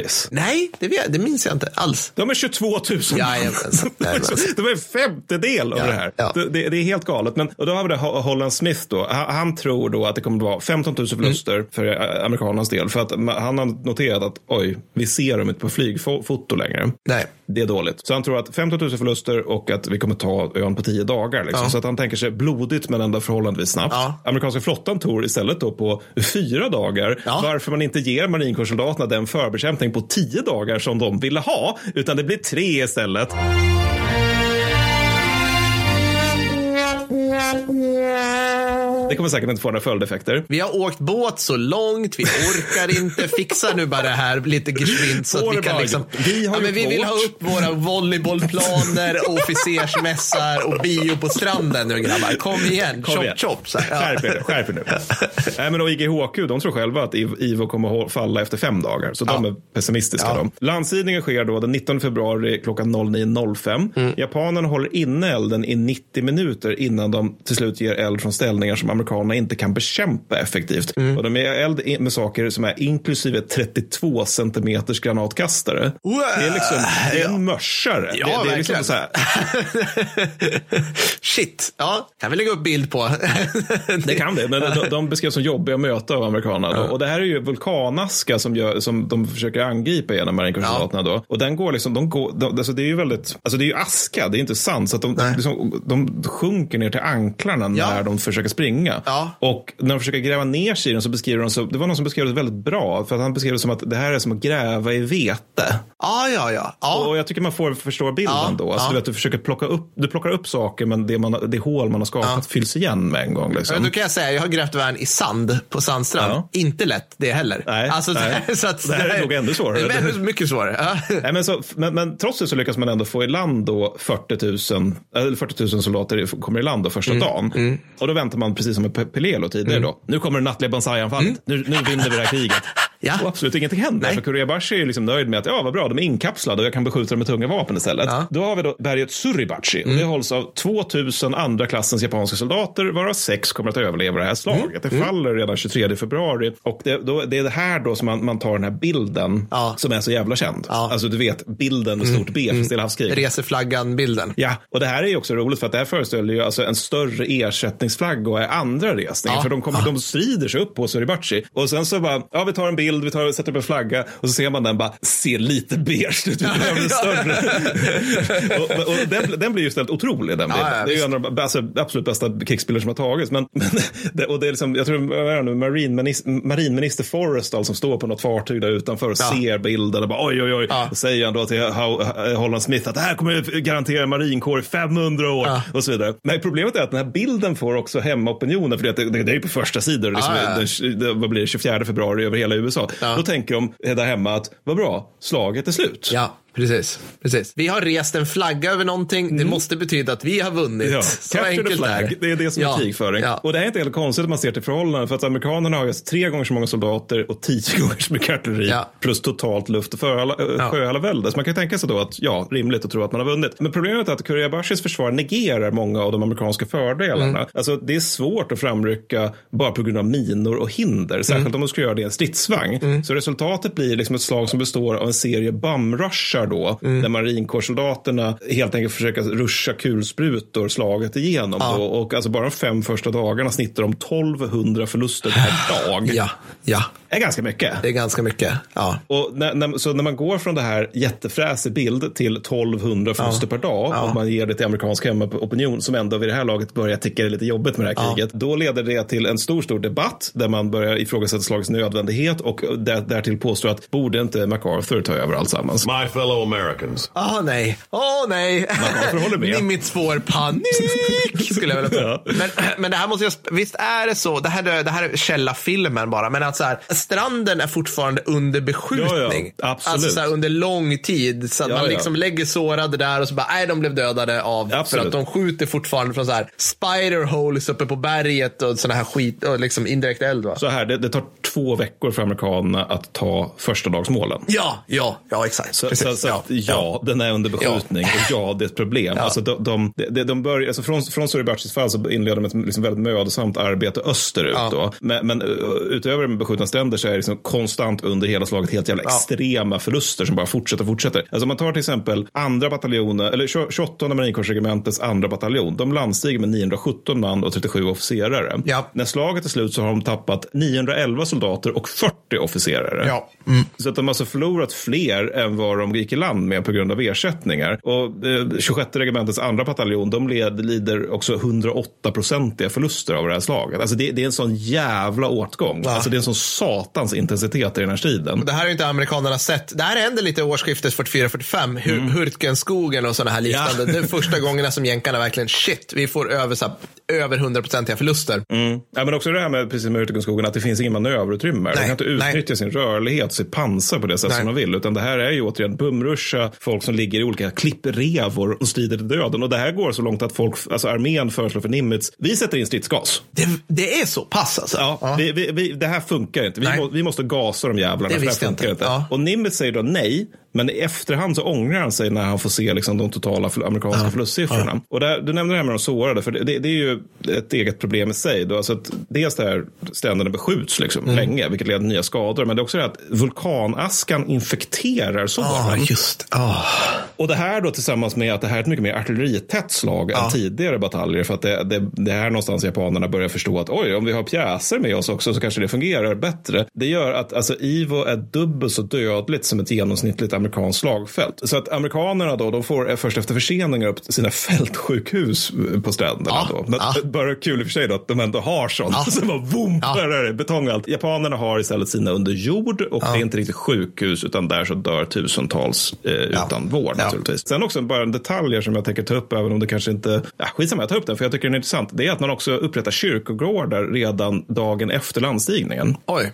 totalis? Nej, det, vet, det minns jag inte alls. De är 22 000 Jajamensan. Jajamensan. De är en femtedel av Ja, det här. ja. Det, det, är helt galet. Men, och då har vi det Ho- Holland Smith då. Han, tror då att det kommer att vara 15 000 förluster Mm. för eh, amerikanernas del. För att han har noterat att oj, vi ser dem inte på flygfoto längre. Nej. Det är dåligt. Så han tror att 15 000 förluster och att vi kommer ta ön på 10 dagar. Liksom. Ja. Så att han tänker sig blodigt men ändå förhållandevis snabbt. Amerikanska flottan tror istället då på fyra dagar. Varför man inte ger marinkårssoldaterna den förbekämpning på 10 dagar som de ville ha. Utan det blir tre istället. Det kommer säkert inte få några följdeffekter. Vi har åkt båt så långt, vi orkar inte. Fixa nu bara det här lite geschwint så att vi kan liksom... vi har ja, men vi vill ha upp våra volleybollplaner, officersmässar och bio på stranden nu grabbar. Kom igen, Kom chop igen. chop. Så här. Ja. Skärp er, skärp er nu. Nej, men och IGHQ, de tror själva att Iv- Ivo kommer att falla efter fem dagar. Så de är pessimistiska. De. Landstigningen sker då den 19 februari klockan 09.05. Mm. Japanerna håller inne elden i 90 minuter innan de till slut ger eld från ställningar som amerikanerna inte kan bekämpa effektivt. Mm. Och de ger eld med saker som är inklusive 32 centimeters granatkastare. Det är liksom det är en mörsare. Ja, det, det är liksom så här, Shit, ja, kan vi lägga upp bild på. Det kan det, men de, de beskrivs som jobbiga att möta av amerikanerna. Då. Och det här är ju vulkanaska som, gör, som de försöker angripa genom marinkårssoldaterna. Då. Och den går liksom, de går, de, alltså det är ju väldigt, alltså det är ju aska, det är inte sant. Så att de, de, liksom, de sjunker ner till anklarna när de försöker springa. Och när de försöker gräva ner sig i den så beskriver de så, det var någon som beskrev det väldigt bra. För att han beskrev det som att det här är som att gräva i vete. Ja, ja, ja. ja. Och jag tycker man får förstå bilden Ja, då. Alltså, ja. du, vet, du försöker plocka upp, du plockar upp saker men det, man, det hål man har skapat fylls igen med en gång. Liksom. Ja, då kan jag säga, jag har grävt värn i sand på Sandstrand. Ja. Inte lätt det heller. Nej, alltså, nej. Så att, det här är nog ännu svårare. Det är ännu mycket svårare. Ja. Nej, men, så, men, men trots det så lyckas man ändå få i land då 40 000, eller 40 000 soldater kommer i land då första Mm, dagen. Och då väntar man precis som med Pe- Pelelo tidigare då. Nu kommer det nattliga Banzai-anfallet. Mm. Nu, nu vinner vi det här kriget. Och absolut ingenting händer. För Kuriabashi är liksom nöjd med att ja, vad bra, de är inkapslade och jag kan beskjuta dem med tunga vapen istället. Då har vi då berget Suribachi och det Mm. hålls av 2000 andra klassens japanska soldater varav sex kommer att överleva det här slaget. Mm. Det Mm. faller redan 23 februari och det, då, det är det här då som man, man tar den här bilden som är så jävla känd. Alltså du vet bilden med stort B för Stilla havskriget. Reser flaggan-bilden. Ja, och det här är ju också roligt för att det här föreställer ju alltså en större ersättningsflagga och är andra resningar. Ja. För de, kommer, de strider sig upp på Suribachi och sen så bara, ja vi tar en bild bild, vi tar, sätter upp en flagga och så ser man den bara ser lite beige ut. Den blir större. och, och den, den blir ju istället otrolig den bilden. Ja, ja, det är ju en av de alltså, absolut bästa krigsbilder som har tagits. Men, men det, och det är liksom, jag tror det nu, marinminister, marinminister Forrestal som står på något fartyg där utanför och Ja. ser bilden och bara oj oj oj. Och säger han då till Holland Smith att det här kommer garantera marinkår i 500 år Ja. och så vidare. Men problemet är att den här bilden får också hemmaopinionen för det, det, det är ju på första sidor, liksom, Ja, ja. Den, vad blir det, 24 februari över hela USA. Då tänker de där hemma att vad bra, slaget är slut. Ja, precis. precis. Vi har rest en flagga över någonting. Det måste betyda att vi har vunnit. Ja, Så capture the enkelt flag. är Det är det som Ja, är krigföring. ja. Och det här är inte helt konstigt att man ser till förhållanden. För att amerikanerna har ju tre gånger så många soldater och tio gånger så mycket artilleri. Ja. Plus totalt luft och förhålla- äh, sjöhallavälde. Så man kan tänka sig då att ja, rimligt att tro att man har vunnit. Men problemet är att Kuriabashis försvar negerar många av de amerikanska fördelarna. Mm. Alltså det är svårt att framrycka bara på grund av minor och hinder. Särskilt Mm. om man skulle göra det i en stridsvagn. Så resultatet blir liksom ett slag som består av en serie bumrushar då. Mm. Där marinkårssoldaterna helt enkelt försöker ruscha kulsprutor slaget igenom. Ja. Då. Och alltså bara de fem första dagarna snittar de 1200 förluster per dag. Ja, ja. Det är ganska mycket. Det är ganska mycket. Ja. Och när, när, så när man går från det här jättefräsig bild till 1200 förluster per dag Ja. och man ger det till amerikansk hemmaopinion som ändå vid det här laget börjar tycka det är lite jobbigt med det här Ja. kriget. Då leder det till en stor, stor debatt där man börjar ifrågasätta slagets nödvändighet och där, därtill påstår att borde inte MacArthur ta över alltsammans? My fellow Americans. Åh nej, åh nej. Håller med. I mitt spår panik skulle jag vilja säga. men, men det här måste jag, visst är det så, det här, är- det här är källa-filmen bara, men att så här, stranden är fortfarande under beskjutning. Ja, ja, absolut. Alltså så här, under lång tid. Så att Ja, man ja. liksom lägger sårade där och så bara, nej de blev dödade av, för Absolut. att de skjuter fortfarande från så här spider holes uppe på berget och såna här skit, och liksom indirekt eld va? Så här, det, det tar två veckor för amerikanerna att ta första dagsmålen. Ja, ja, ja exakt. Så, Precis. så, så att, ja, den är under beskjutning och ja, det är ett problem. Alltså, de, de, de, de börjar, alltså från, från Suribachis fall så inleder de ett liksom väldigt mödosamt arbete österut. Ja. Då. Men, men uh, utöver med beskjutna stränder så är det liksom konstant under hela slaget helt jävla Ja. extrema förluster som bara fortsätter och fortsätter. Alltså om man tar till exempel andra bataljonen, eller 28 marinkårsregementets andra bataljon. De landstiger med 917 man och 37 officerare. Ja. När slaget är slut så har de tappat 911 soldater och 40 officerare. Ja. Så att de har alltså förlorat fler än vad de gick i land med på grund av ersättningar. Och eh, 26 regementets andra bataljon, de led, lider också 108-procentiga förluster av det här slaget. Alltså det, det är en sån jävla åtgång. Ja. Alltså det är en sån satans intensitet i den här striden. Det här har inte amerikanerna sett. Det här händer lite årsskiftet 44-45. Hur, Mm. Hurtgenskogen och sådana här liknande. Det är första gångerna som jänkarna verkligen, shit, vi får över, så här, över 100-procentiga förluster. Mm. Ja, men också det här med, precis med Hurtigenskogen, att det finns inga manöverutrymme. De Nej, kan inte utnyttja sin rörlighet sitt pansar på det sätt Nej. som de vill. Utan det här är ju återigen bumruscha, folk som ligger i olika klipprevor och strider till döden. Och det här går så långt att folk, alltså armén föreslår för Nimitz, vi sätter in stridsgas. Det, det är så pass alltså? Ja, Vi, vi, vi, det här funkar inte. Vi, Nej. må, vi måste gasa de jävlarna. Det för visste jag funkar inte. Ja. Och Nimitz säger då nej. Men i efterhand så ångrar han sig när han får se liksom, de totala amerikanska Ja. förlustsiffrorna. Och där, du nämnde det här med de sårade, för det, det, det är ju ett eget problem i sig. Då. Alltså att dels det här stränderna beskjuts liksom, Mm. länge, vilket leder till nya skador. Men det är också det att vulkanaskan infekterar såren. Ja, just ah. Och det här då tillsammans med att det här är ett mycket mer artilleritätt slag än tidigare bataljer. För att det, det, det här någonstans japanerna börjar förstå att oj, om vi har pjäser med oss också så kanske det fungerar bättre. Det gör att alltså, Ivo är dubbelt så dödligt som ett genomsnittligt amerikanskt slagfält. Så att amerikanerna då, de får eh, först efter förseningar upp sina fältsjukhus eh, på stränderna. då. Men bara kul i och för sig då att de ändå har sånt. Så bara boom, där är det betong allt. Japanerna har istället sina under jord och det är inte riktigt sjukhus utan där så dör tusentals eh, utan vård naturligtvis. Sen också bara en detalj som jag tänker ta upp även om det kanske inte, ja, skitsamma jag tar upp den för jag tycker den är intressant. Det är att man också upprättar kyrkogårdar redan dagen efter landstigningen. Oj.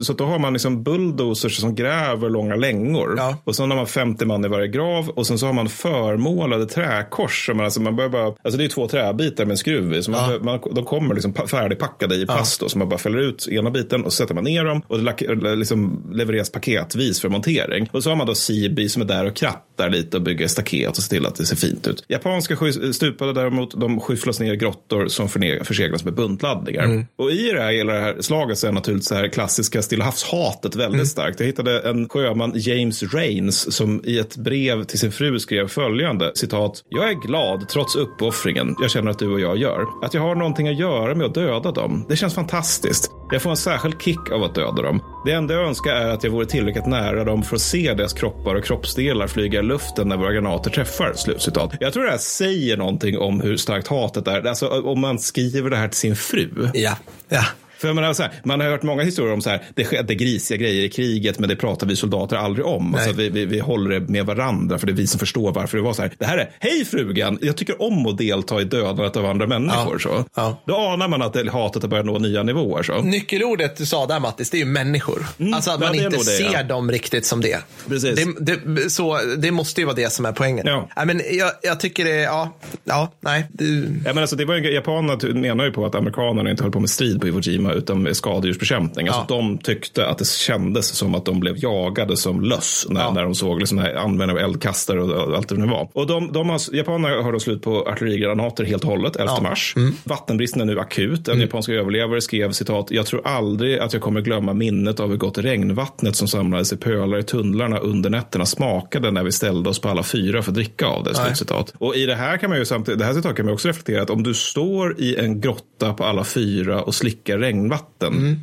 Så att då har man liksom bulldozers som gräver långa längor. Och sen har man 50 man i varje grav. Och sen så har man förmålade träkors. Som man, alltså man bara, alltså det är två träbitar med en skruv i. Så man, bör- man, de kommer liksom pa- färdigpackade i plast. Då, så man bara fäller ut ena biten och så sätter man ner dem. Och det liksom levereras paketvis för montering. Och så har man då CB som är där och krattar lite och bygger staket och ser till att det ser fint ut. Japanska stupade däremot, de skyfflas ner i grottor som förseglas med buntladdningar. Mm. Och i det här, hela det här slaget så är naturligtvis det här klassiska Stilla havshatet väldigt Mm. starkt. Jag hittade en sjöman, James Rains, som i ett brev till sin fru skrev följande, citat, Jag är glad trots uppoffringen jag känner att du och jag gör. Att jag har någonting att göra med att döda dem. Det känns fantastiskt. Jag får en särskild kick av att döda dem. Det enda jag önskar är att jag vore tillräckligt nära dem för att se deras kroppar och kroppsdelar flyga i luften när våra granater träffar. Slutcitat. Jag tror det här säger någonting om hur starkt hatet är. Alltså om man skriver det här till sin fru. Ja, ja. För man, har så här, man har hört många historier om så här, det skedde grisiga grejer i kriget, men det pratar vi soldater aldrig om. Alltså, vi, vi, vi håller det med varandra, för det är vi som förstår varför det var så här. Det här är, hej frugan, jag tycker om att delta i dödandet av andra människor. Så. Ja. Då anar man att det, hatet har börjat nå nya nivåer. Så. Nyckelordet du sa där Mattis, det är ju människor. Mm, alltså att ja, man det är inte det, ser ja. dem riktigt som det. Precis. Det, det, så, det måste ju vara det som är poängen. Ja. Nej, men jag, jag tycker det, ja, ja nej. Det, Ja, men alltså, det var ju, japanerna menar ju på att amerikanerna inte höll på med strid på Iwo Jima utan med skadedjursbekämpning. Alltså, De tyckte att det kändes som att de blev jagade som löss när, när de såg liksom, användning av eldkastare och, allt det nu var. Och de, de har, japanerna har då slut på artillerigranater helt och hållet 11 mars. Vattenbristen är nu akut. En japansk överlevare skrev citat, jag tror aldrig att jag kommer glömma minnet av hur gott regnvattnet som samlades i pölar i tunnlarna under nätterna smakade när vi ställde oss på alla fyra för att dricka av det. Slutcitat. Och i det här kan man ju samtidigt, det här citatet kan man också reflektera att om du står i en grotta på alla fyra och slickar regnvatten.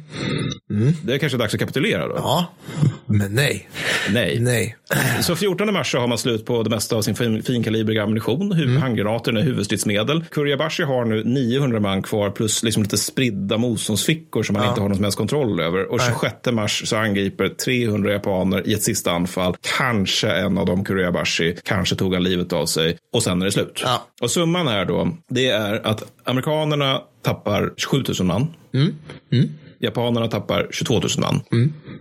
Det är kanske dags att kapitulera då. ja, men nej. Nej. Nej. Så 14 mars så har man slut på det mesta av sin fin, finkalibriga ammunition. Hu- Handgranater är huvudstridsmedel. Kuriabashi har nu 900 man kvar plus liksom lite spridda motståndsfickor som man Ja. inte har någon som helst kontroll över. Och Nej. 26 mars så angriper 300 japaner i ett sista anfall. Kanske en av dem Kuriabashi. Kanske tog han livet av sig. Och sen är det slut. Ja. Och summan här då, det är att amerikanerna tappar 27 000 man. Japanerna tappar 22 000 man.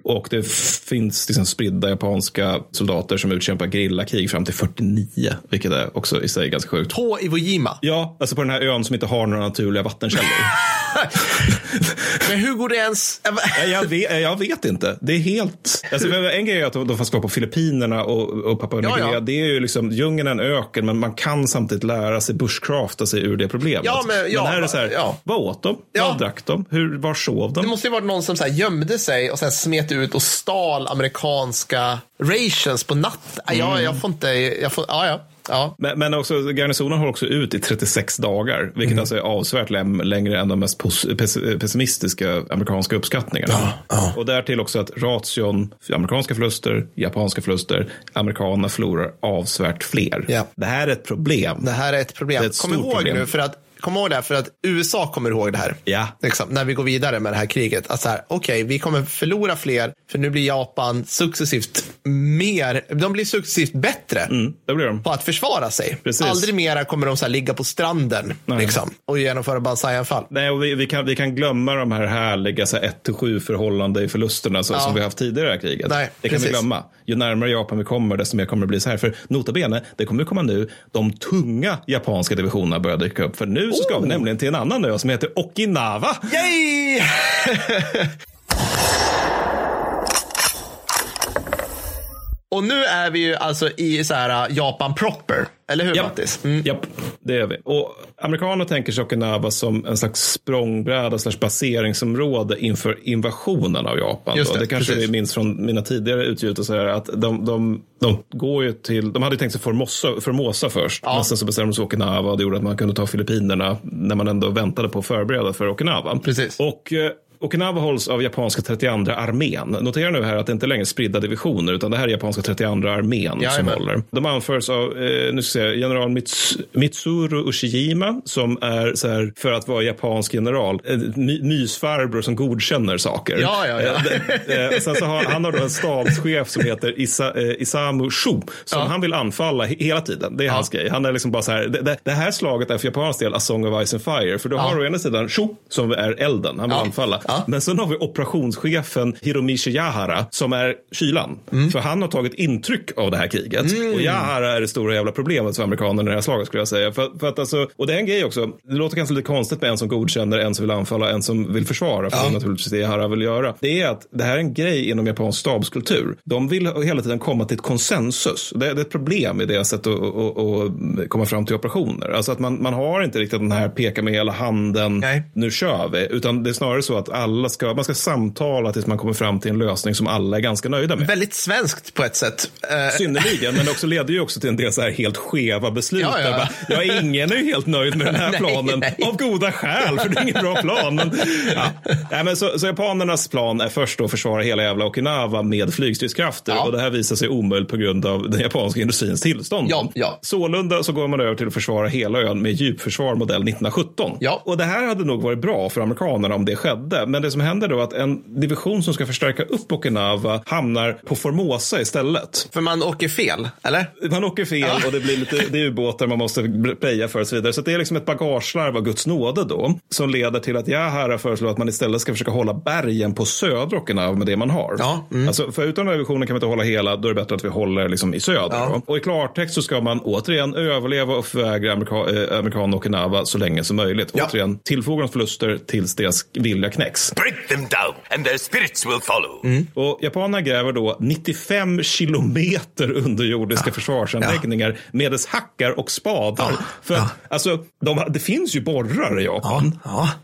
Och det finns liksom spridda japanska soldater som utkämpar gerillakrig fram till 49. Vilket är också i sig ganska sjukt. På Iwo Jima. Ja, alltså på den här ön som inte har några naturliga vattenkällor. Men hur går det ens? Jag, vet, jag vet inte. Det är helt... Alltså, en grej är att de, får vara på Filippinerna och, och Papua Nya Ja, ja. Det är ju liksom, djungeln är en öken, men man kan samtidigt lära sig bushcrafta sig ur det problemet. Ja, men- ja, här är det så här, ja. vad åt de? Vad drack de? Hur, var sov de? Det måste ju varit någon som så här gömde sig och sen smet ut och stal amerikanska rations på natt. Ja, Mm. jag får inte, jag får, ja, ja. Ja. Men, men också, garnisonen håller också ut i 36 dagar, vilket Mm. alltså är avsevärt längre än de mest pessimistiska amerikanska uppskattningarna. Och därtill också att ration, amerikanska förluster, japanska förluster, amerikanerna förlorar avsevärt fler. Ja. Det här är ett problem. Det här är ett problem. Är ett Kom ihåg problem. nu, för att Kom ihåg det här, för att USA kommer ihåg det här. Ja. Liksom, när vi går vidare med det här kriget. Att så här, okej, vi kommer förlora fler, för nu blir Japan successivt mer, de blir successivt bättre Mm, det blir de. på att försvara sig. Precis. Aldrig mera kommer de så här ligga på stranden liksom, och genomföra banzai-anfall. Nej, och vi, vi, kan, vi kan glömma de här härliga 1-7 förhållande i förlusterna så, Ja. som vi haft tidigare i kriget. Nej, det kan precis. vi glömma. Ju närmare Japan vi kommer, desto mer kommer det bli så här. För nota bene, det kommer komma nu, de tunga japanska divisionerna börjar dyka upp. För nu så ska vi nämligen till en annan ö som heter Okinawa. Yay! Och nu är vi ju alltså i så här uh, Japan proper. Eller hur Japp. Mattis? Mm. Japp, det är vi. Och amerikanerna tänker sig Okinawa som en slags språngbräda slash baseringsområde inför invasionen av Japan. Just det, det kanske precis. vi minns från mina tidigare utgjutelser att de, de, de går ju till, de hade ju tänkt sig Formosa, Formosa först. Ja. Men sen så bestämde de sig för Okinawa och det gjorde att man kunde ta Filippinerna när man ändå väntade på att förbereda för Okinawa. Precis. Och eh, Okinawa hålls av japanska 32 armén. Notera nu här att det inte längre är spridda divisioner utan det här är japanska 32 armén som Jajamän. håller. De anförs av eh, nu ska jag general Mits, Mitsuru Ushijima som är så här, för att vara japansk general, en my, mysfarbror som godkänner saker. Ja, ja, ja. Eh, det- eh, sen så har, han har då en stabschef som heter Isa, eh, Isamu Shu som Ja. han vill anfalla he- hela tiden. Det är Ja. hans grej. Han är liksom bara så här, det, det, här slaget är för japansk del A Song of Ice and Fire. För du Ja. har å ena sidan Shu som är elden, han vill anfalla. Ja. Men sen har vi operationschefen Hiromichi Yahara som är kylan. Mm. För han har tagit intryck av det här kriget. Och Yahara är det stora jävla problemet för amerikanerna i det här slaget skulle jag säga. För, för att alltså, och det är en grej också, det låter kanske lite konstigt med en som godkänner, en som vill anfalla, en som vill försvara. För det är naturligtvis det Yahara vill göra. Det är att det här är en grej inom japansk stabskultur. De vill hela tiden komma till ett konsensus. Det, det är ett problem i deras sätt att, att, att komma fram till operationer. Alltså att man, man har inte riktigt den här peka med hela handen, Nej. nu kör vi. Utan det är snarare så att alla ska, man ska samtala tills man kommer fram till en lösning som alla är ganska nöjda med. Väldigt svenskt på ett sätt. Eh, Synnerligen, men det också leder ju också till en del så här helt skeva beslut. Ja, ja. Bara, ja, ingen är ju helt nöjd med den här Nej, planen nej. av goda skäl, för det är ingen bra plan. Men, ja. nej, men så, så japanernas plan är först att försvara hela jävla Okinawa med flygstridskrafter och det här visar sig omöjligt på grund av den japanska industrins tillstånd. Ja, ja. Sålunda så går man över till att försvara hela ön med djupförsvar modell 1917. Ja. Och det här hade nog varit bra för amerikanerna om det skedde. Men det som händer då är att en division som ska förstärka upp Okinawa hamnar på Formosa istället. För man åker fel, eller? Man åker fel och det blir lite det är ubåtar man måste preja för och så vidare. Så det är liksom ett bagagelarv av Guds nåde då. Som leder till att Yahara föreslår att man istället ska försöka hålla bergen på södra Okinawa med det man har. Ja, Alltså, för utan den här divisionen kan vi inte hålla hela, då är det bättre att vi håller liksom i söder. då. Och i klartext så ska man återigen överleva och förvägra amerika, eh, amerikanerna Okinawa så länge som möjligt. Återigen, tillfoga dem förluster tills deras vilja knäcks. Break them down, and their spirits will follow. Mm. Och japanerna gräver då 95 kilometer underjordiska försvarsanläggningar medelst hackar och spadar. För att, alltså, de, det finns ju borrar i Japan.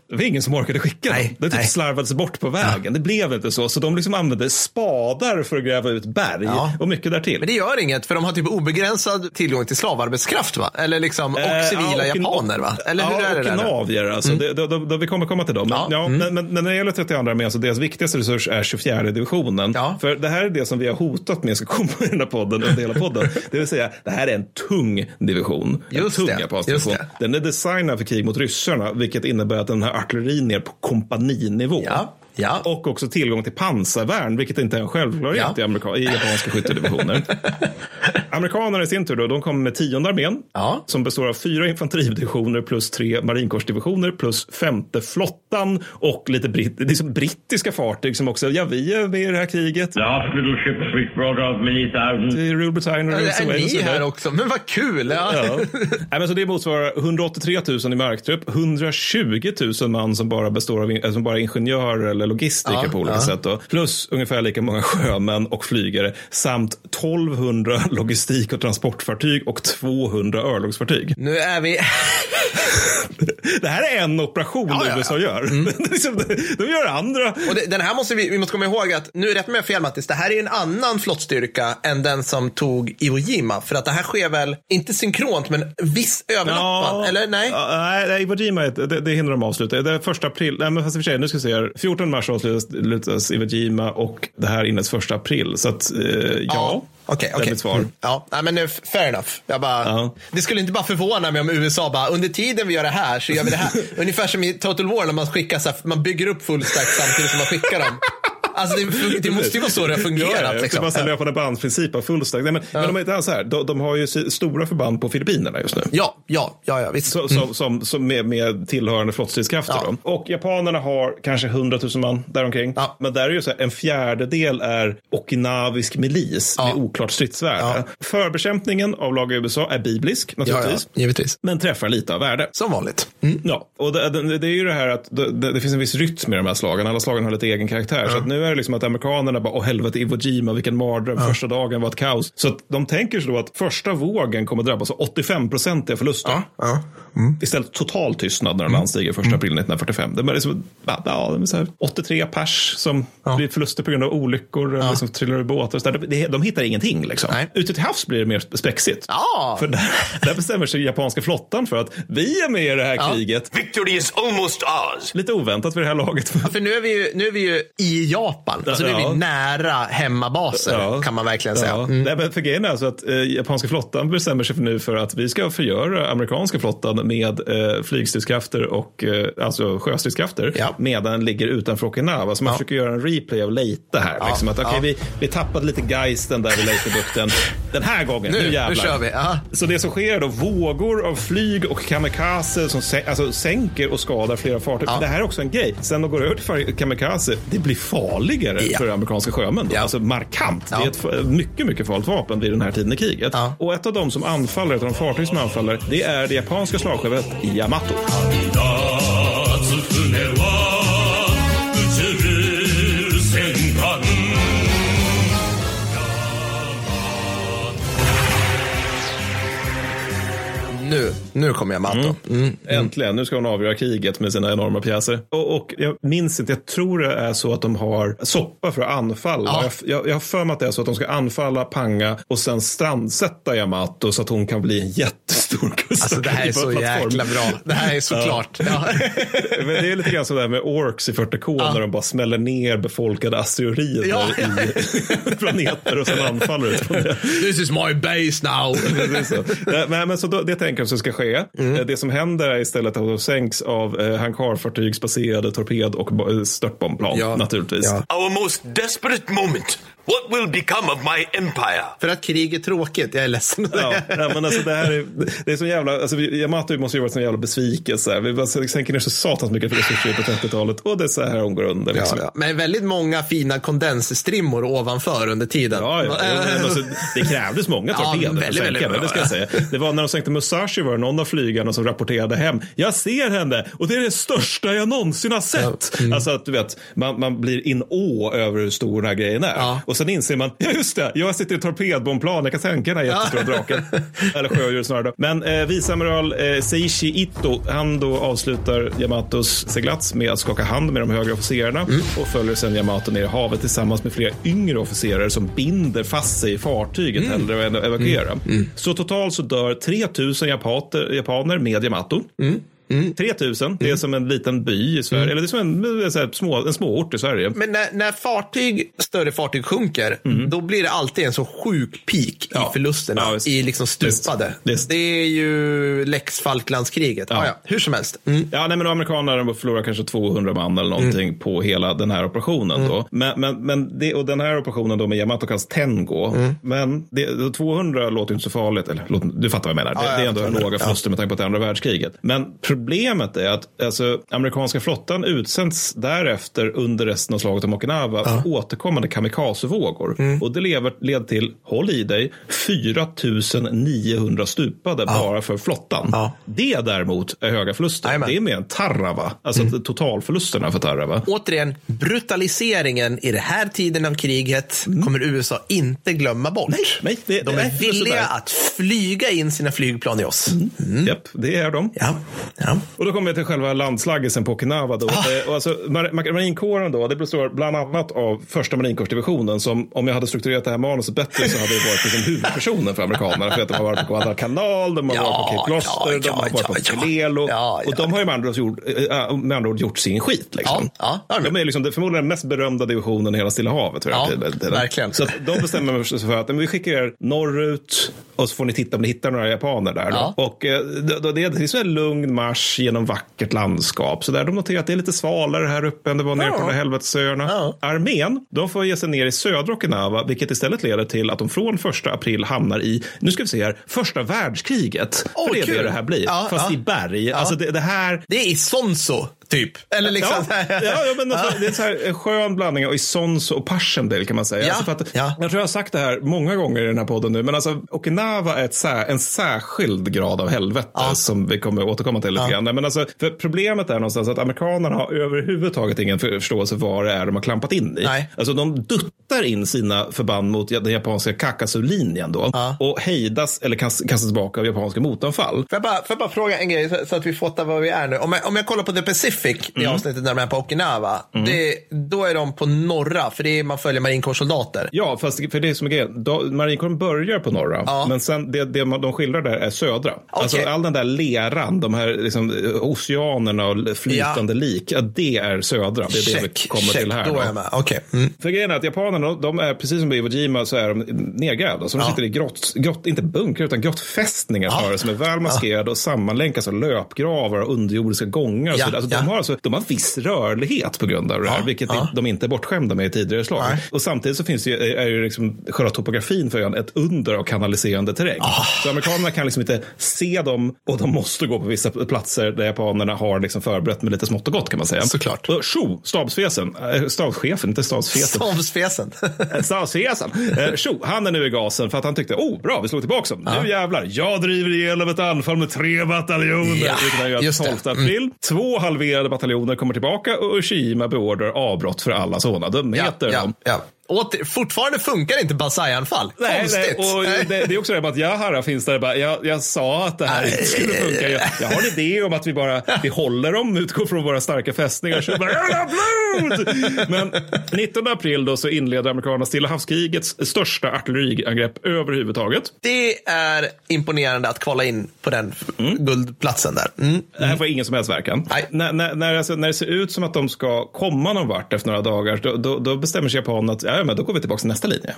Det var ingen som orkade skicka dem. Det typ slarvades bort på vägen. Det blev inte så. Så de liksom använde spadar för att gräva ut berg Ja. och mycket därtill. Men det gör inget, för de har typ obegränsad tillgång till slavarbetskraft, va? Eller liksom, och Eh, civila ja, och- japaner, va? Eller hur ja, är det och där? navier. Alltså. Mm. Det, det, det, det, vi kommer komma till dem. Men, ja, men, men, men när det gäller 32 armén så deras viktigaste resurs är 24 divisionen. För det här är det som vi har hotat med ska komma i den här podden under hela podden. Det vill säga, det här är en tung division. Just en tung det, japansk division. Den är designad för krig mot ryssarna, vilket innebär att den har artillerin ner på kompaninivå. Ja. Och också tillgång till pansarvärn, vilket inte är en självklarhet Ja. i, amerika- i japanska skyttedivisioner. Amerikanerna i sin tur då, de kommer med tionde armén som består av fyra infanteridivisioner plus tre marinkårsdivisioner plus femte flottan och lite britt, liksom brittiska fartyg som också, ja vi är med i det här kriget. The hospital ships which brought out many thousands. Det är Rule Britannia och Ja, Race är och ni här också? Men vad kul! Ja. Ja. Nej, men så det motsvarar 183 000 i marktrupp, 120 000 man som bara består av in- som bara ingenjörer eller logistiker Ja, på olika ja. sätt. Då. Plus ungefär lika många sjömän och flygare samt 1200 logistik och transportfartyg och 200 örlogsfartyg. Nu är vi... Det här är en operation Ja. USA gör. Liksom, de, gör andra. Och det, den här måste vi, vi måste komma ihåg att, nu rätt mig jag fel Mattis, det här är en annan flottstyrka än den som tog Iwo Jima. För att det här sker väl, inte synkront, men viss överlappad, eller nej? Nej, Iwo Jima, det, det hinner de avsluta. Det är första april, nej men fast i och för sig, nu ska vi se här. 14 mars avslutas Iwo Jima och det här inleds första april. Så att, eh, ja. Okej, det är okej. svar. Mm. Ja, men fair enough. Jag bara, Det skulle inte bara förvåna mig om USA bara, under tiden vi gör det här så gör vi det här. Ungefär som i Total War när man skickar så här, man bygger upp full stack samtidigt som man skickar dem. Alltså det, det måste ju vara så det har fungerat. Ja, ja, liksom. bara löpande bandsprincip av full stack. Nej, men, men de är så här. De, de har ju stora förband på Filippinerna just nu. Ja, ja, ja, ja visst. Så, som, som, som med, med tillhörande flottstridskrafter. Ja. Då. Och japanerna har kanske 100 000 man däromkring. Men där är ju så här, en fjärdedel är okinavisk milis med oklart stridsvärde. Förbekämpningen av lag i USA är biblisk naturligtvis. Ja, ja, givetvis. Men träffar lite av värde. Som vanligt. Ja, och det, det, det är ju det här att det, det, det finns en viss rytm i de här slagen. Alla slagen har lite egen karaktär. Så att nu är det liksom att amerikanerna bara, åh helvete, Iwo Jima, vilken mardröm. Första dagen var ett kaos. Så att de tänker sig då att första vågen kommer drabbas av 85-procentiga förluster. Istället total tystnad när de landstiger första april 1945. Det är liksom, ja, ja, det är så här 83 pers som blir förluster på grund av olyckor, eller som trillar ur båtar. och så där. Det- De hittar ingenting. Liksom. Ute till havs blir det mer spexigt. Ja. För där, där bestämmer sig japanska flottan för att vi är med i det här Ja. kriget. Victory is almost ours. Lite oväntat för det här laget. Ja, för nu är, vi ju, nu är vi ju i Japan. Alltså nu är Ja. vi nära hemmabaser, kan man verkligen säga. Ja. Mm. Nej, men för grejen är alltså att eh, japanska flottan bestämmer sig för nu för att vi ska förgöra amerikanska flottan med eh, flygstridskrafter och eh, alltså sjöstridskrafter medan den ligger utanför Okinawa. Så man försöker göra en replay av Leyte här. Ja. Liksom att, okay, Ja. vi, vi tappade lite geisten där vid Leytebukten. Den här gången, Nu- nu, nu jävlar. kör vi. Ja. Så det som sker är då vågor av flyg och kamikaze som sä- alltså, sänker och skadar flera fartyg. Det här är också en grej. Sen de går över till kamikaze, det blir farligare Ja. för amerikanska sjömän. Då. Alltså markant. Det är ett mycket, mycket farligt vapen vid den här tiden i kriget. Och ett av de som anfaller, ett av de fartyg som anfaller, det är det japanska slagskeppet Yamato. Nu kommer Yamato. Mm. Äntligen, nu ska hon avgöra kriget med sina enorma pjäser. Och, och jag minns inte, jag tror det är så att de har soppa för att anfalla. Ja. Jag, jag, jag har för mig att det är så att de ska anfalla Panga och sen strandsätta Yamato så att hon kan bli en jättestor kust. Alltså det här är så jäkla bra. Det här är såklart. Ja. Men det är lite grann sådär med orks i 40K när de bara smäller ner befolkade asteroider Ja. i planeter och sen anfaller ut från det. This is my base now. Det Men, men så då, det tänker jag så ska ske. Mm. Eh, Det som händer är istället att de sänks av eh, hangarfartygsbaserade torped och eh, störtbombplan Ja. naturligtvis. Ja. Our most desperate moment. What will become of my empire? För att krig är tråkigt. Jag är ledsen Ja, men alltså det här är, det är så jävla, alltså Yamato måste ju varit en jävla besvikelse. Vi bara sänker ner så satans mycket resurser på 30-talet och det är så här hon går under. Liksom. Ja, ja. Men väldigt många fina kondensstrimmor ovanför under tiden. Ja, ja. Men alltså, det krävdes många Ja, torpeder för att väldigt, sänka väldigt den, bra, det ska jag säga. Det var när de sänkte Musashi var det någon av flygarna som rapporterade hem. Jag ser henne och det är det största jag någonsin har sett. Mm. Alltså att du vet, man, man blir in å över hur stor den här grejen är. Och sen inser man, ja just det, jag sitter i torpedbombplan, jag kan sänka den här jättestora draken. Eller sjödjur snarare. då. Men eh, viceamiral eh, Seishi Ito, han då avslutar Yamatos seglats med att skaka hand med de högre officerarna Mm. och följer sen Yamato ner i havet tillsammans med flera yngre officerare som binder fast sig i fartyget Mm. hellre än att evakuera. Så totalt så dör 3000 japater, japaner med Yamato. Mm. 3000, det är som en liten by i Sverige, eller det är som en, här, små, en småort i Sverige. Men när, när fartyg, större fartyg sjunker, då blir det alltid en så sjuk peak Ja. i förlusterna. Ja. I liksom stupade. Visst. Det är ju lex Falklandskriget. Ja. Ja, hur som helst. Mm. Ja, nej, men amerikanerna förlorar kanske 200 man eller någonting på hela den här operationen. Då. Men, men, men det, och den här operationen då med Yamato kallas Tengo. Men det, 200 låter inte så farligt. Eller, låt, du fattar vad jag menar. Det, det är ändå låga förluster med tanke på att det andra världskriget. Men problemet är att alltså, amerikanska flottan utsänds därefter under resten av slaget om Okinawa för återkommande kamikazevågor. Och det lever, leder till, håll i dig, 4 900 stupade bara för flottan. Det däremot är höga förluster. Jajamän. Det är mer än Tarawa, alltså totalförlusterna för Tarawa. Återigen, brutaliseringen i den här tiden av kriget kommer USA inte glömma bort. Nej, det, De är just villiga att flyga in sina flygplan i oss. Japp, det är de. Ja. Ja. Och då kommer vi till själva landslaggelsen på Okinawa. Då. Eh, Och alltså, mar- mar- marinkåren då, det består bland annat av första marinkårsdivisionen som om jag hade strukturerat det här manuset bättre så hade det varit liksom huvudpersonen för amerikanerna. För att de har varit på Guadalcanal, de har Ja, varit på Cape Gloucester, ja, de har varit på ja. Pelelo. Ja, Och de har ju med andra, gjort, äh, med andra ord gjort sin skit. Liksom. De är liksom förmodligen den mest berömda divisionen i hela Stilla havet. Ja, verkligen. Så de bestämmer sig för att men vi skickar er norrut och så får ni titta om ni hittar några japaner där. Och eh, då, då, det är en lugn marsch genom vackert landskap. Så där de noterar att det är lite svalare här uppe än det var nere på de helvetesöarna. Ja. Armén, de får ge sig ner i södra Okinawa, vilket istället leder till att de från första april hamnar i, nu ska vi se här, första världskriget. Åh, För det är kul. det det här blir. Ja, Fast ja. i berg. Ja. Alltså det, det här, Det är i Sonso, typ. Eller liksom. Ja, ja, ja, men alltså, det är så här, en skön blandning av Isons och Passchendaele kan man säga. Ja, Alltså att, ja. Jag tror jag har sagt det här många gånger i den här podden nu, men alltså, Okinawa är ett en särskild grad av helvete som vi kommer återkomma till lite grann. Men alltså, för problemet är någonstans att amerikanerna har överhuvudtaget ingen för- förståelse för vad det är de har klampat in i. Nej. Alltså, de duttar in sina förband mot den japanska Kakasu-linjen då och hejdas eller kast- kastas tillbaka av japanska motanfall. Får jag, bara, får jag bara fråga en grej så, så att vi fattar var vi är nu? Om jag, om jag kollar på The Pacific, det avsnittet när de är på Okinawa, det, då är de på norra, för det är, man följer marinkårssoldater. Ja, fast för det är som är grejen. Då- Marinkåren börjar på norra, Ja. men sen det, det de skildrar där är södra. Alltså all den där leran, de här liksom, oceanerna och flytande lik, ja, det är södra. Det är det vi Check, kommer check, till här. då är jag med. Okej. Mm. För grejen är att japanerna, de är precis som Iwo Jima så är de nedgrävda. Så de Ja. sitter i grott, grott inte bunkrar, utan grottfästningar Ja. som är väl maskerade och sammanlänkas av löpgravar och underjordiska gångar. Och Ja, så alltså, ja. de, har alltså, de har viss rörlighet på grund av det här, Ja, vilket ja. de inte är bortskämda med i tidigare slag. Nej. Och samtidigt så finns det ju, är ju liksom själva topografin för ön ett under av kanaliserande terräng. Ah. Så amerikanerna kan liksom inte se dem och de måste gå på vissa platser där japanerna har liksom förberett med lite smått och gott kan man säga. Såklart. Och Sho, stabsfesen, äh, stabschefen, inte stabsfesen. Stavsfesen. Eh, Tjo, han är nu i gasen för att han tyckte, oh bra, vi slog tillbaka dem. Nu jävlar, jag driver igenom ett anfall med tre bataljoner. Ja, vilket han gör just det. 12 april. Två halverade bataljoner kommer tillbaka och Ushima beordrar avbrott för alla sådana dumheter. ja, ja, ja. Åter, fortfarande funkar inte Basai-anfall. Nej, Konstigt. nej, och det, det är också det med att Yahara finns där. Bara, jag, jag sa att det här inte skulle funka. Jag, jag har en idé om att vi bara vi håller dem, utgår från våra starka fästningar. Så bara, "Jävla blod! Men 19 april då så inleder amerikanerna Stilla havskrigets största artilleriangrepp överhuvudtaget. Det är imponerande att kvala in på den guldplatsen där. Mm. Det här får ingen som helst verkan. När, när, när, alltså, när det ser ut som att de ska komma någon vart efter några dagar, då, då, då bestämmer sig japanerna att ja, men då går vi tillbaka till nästa linje.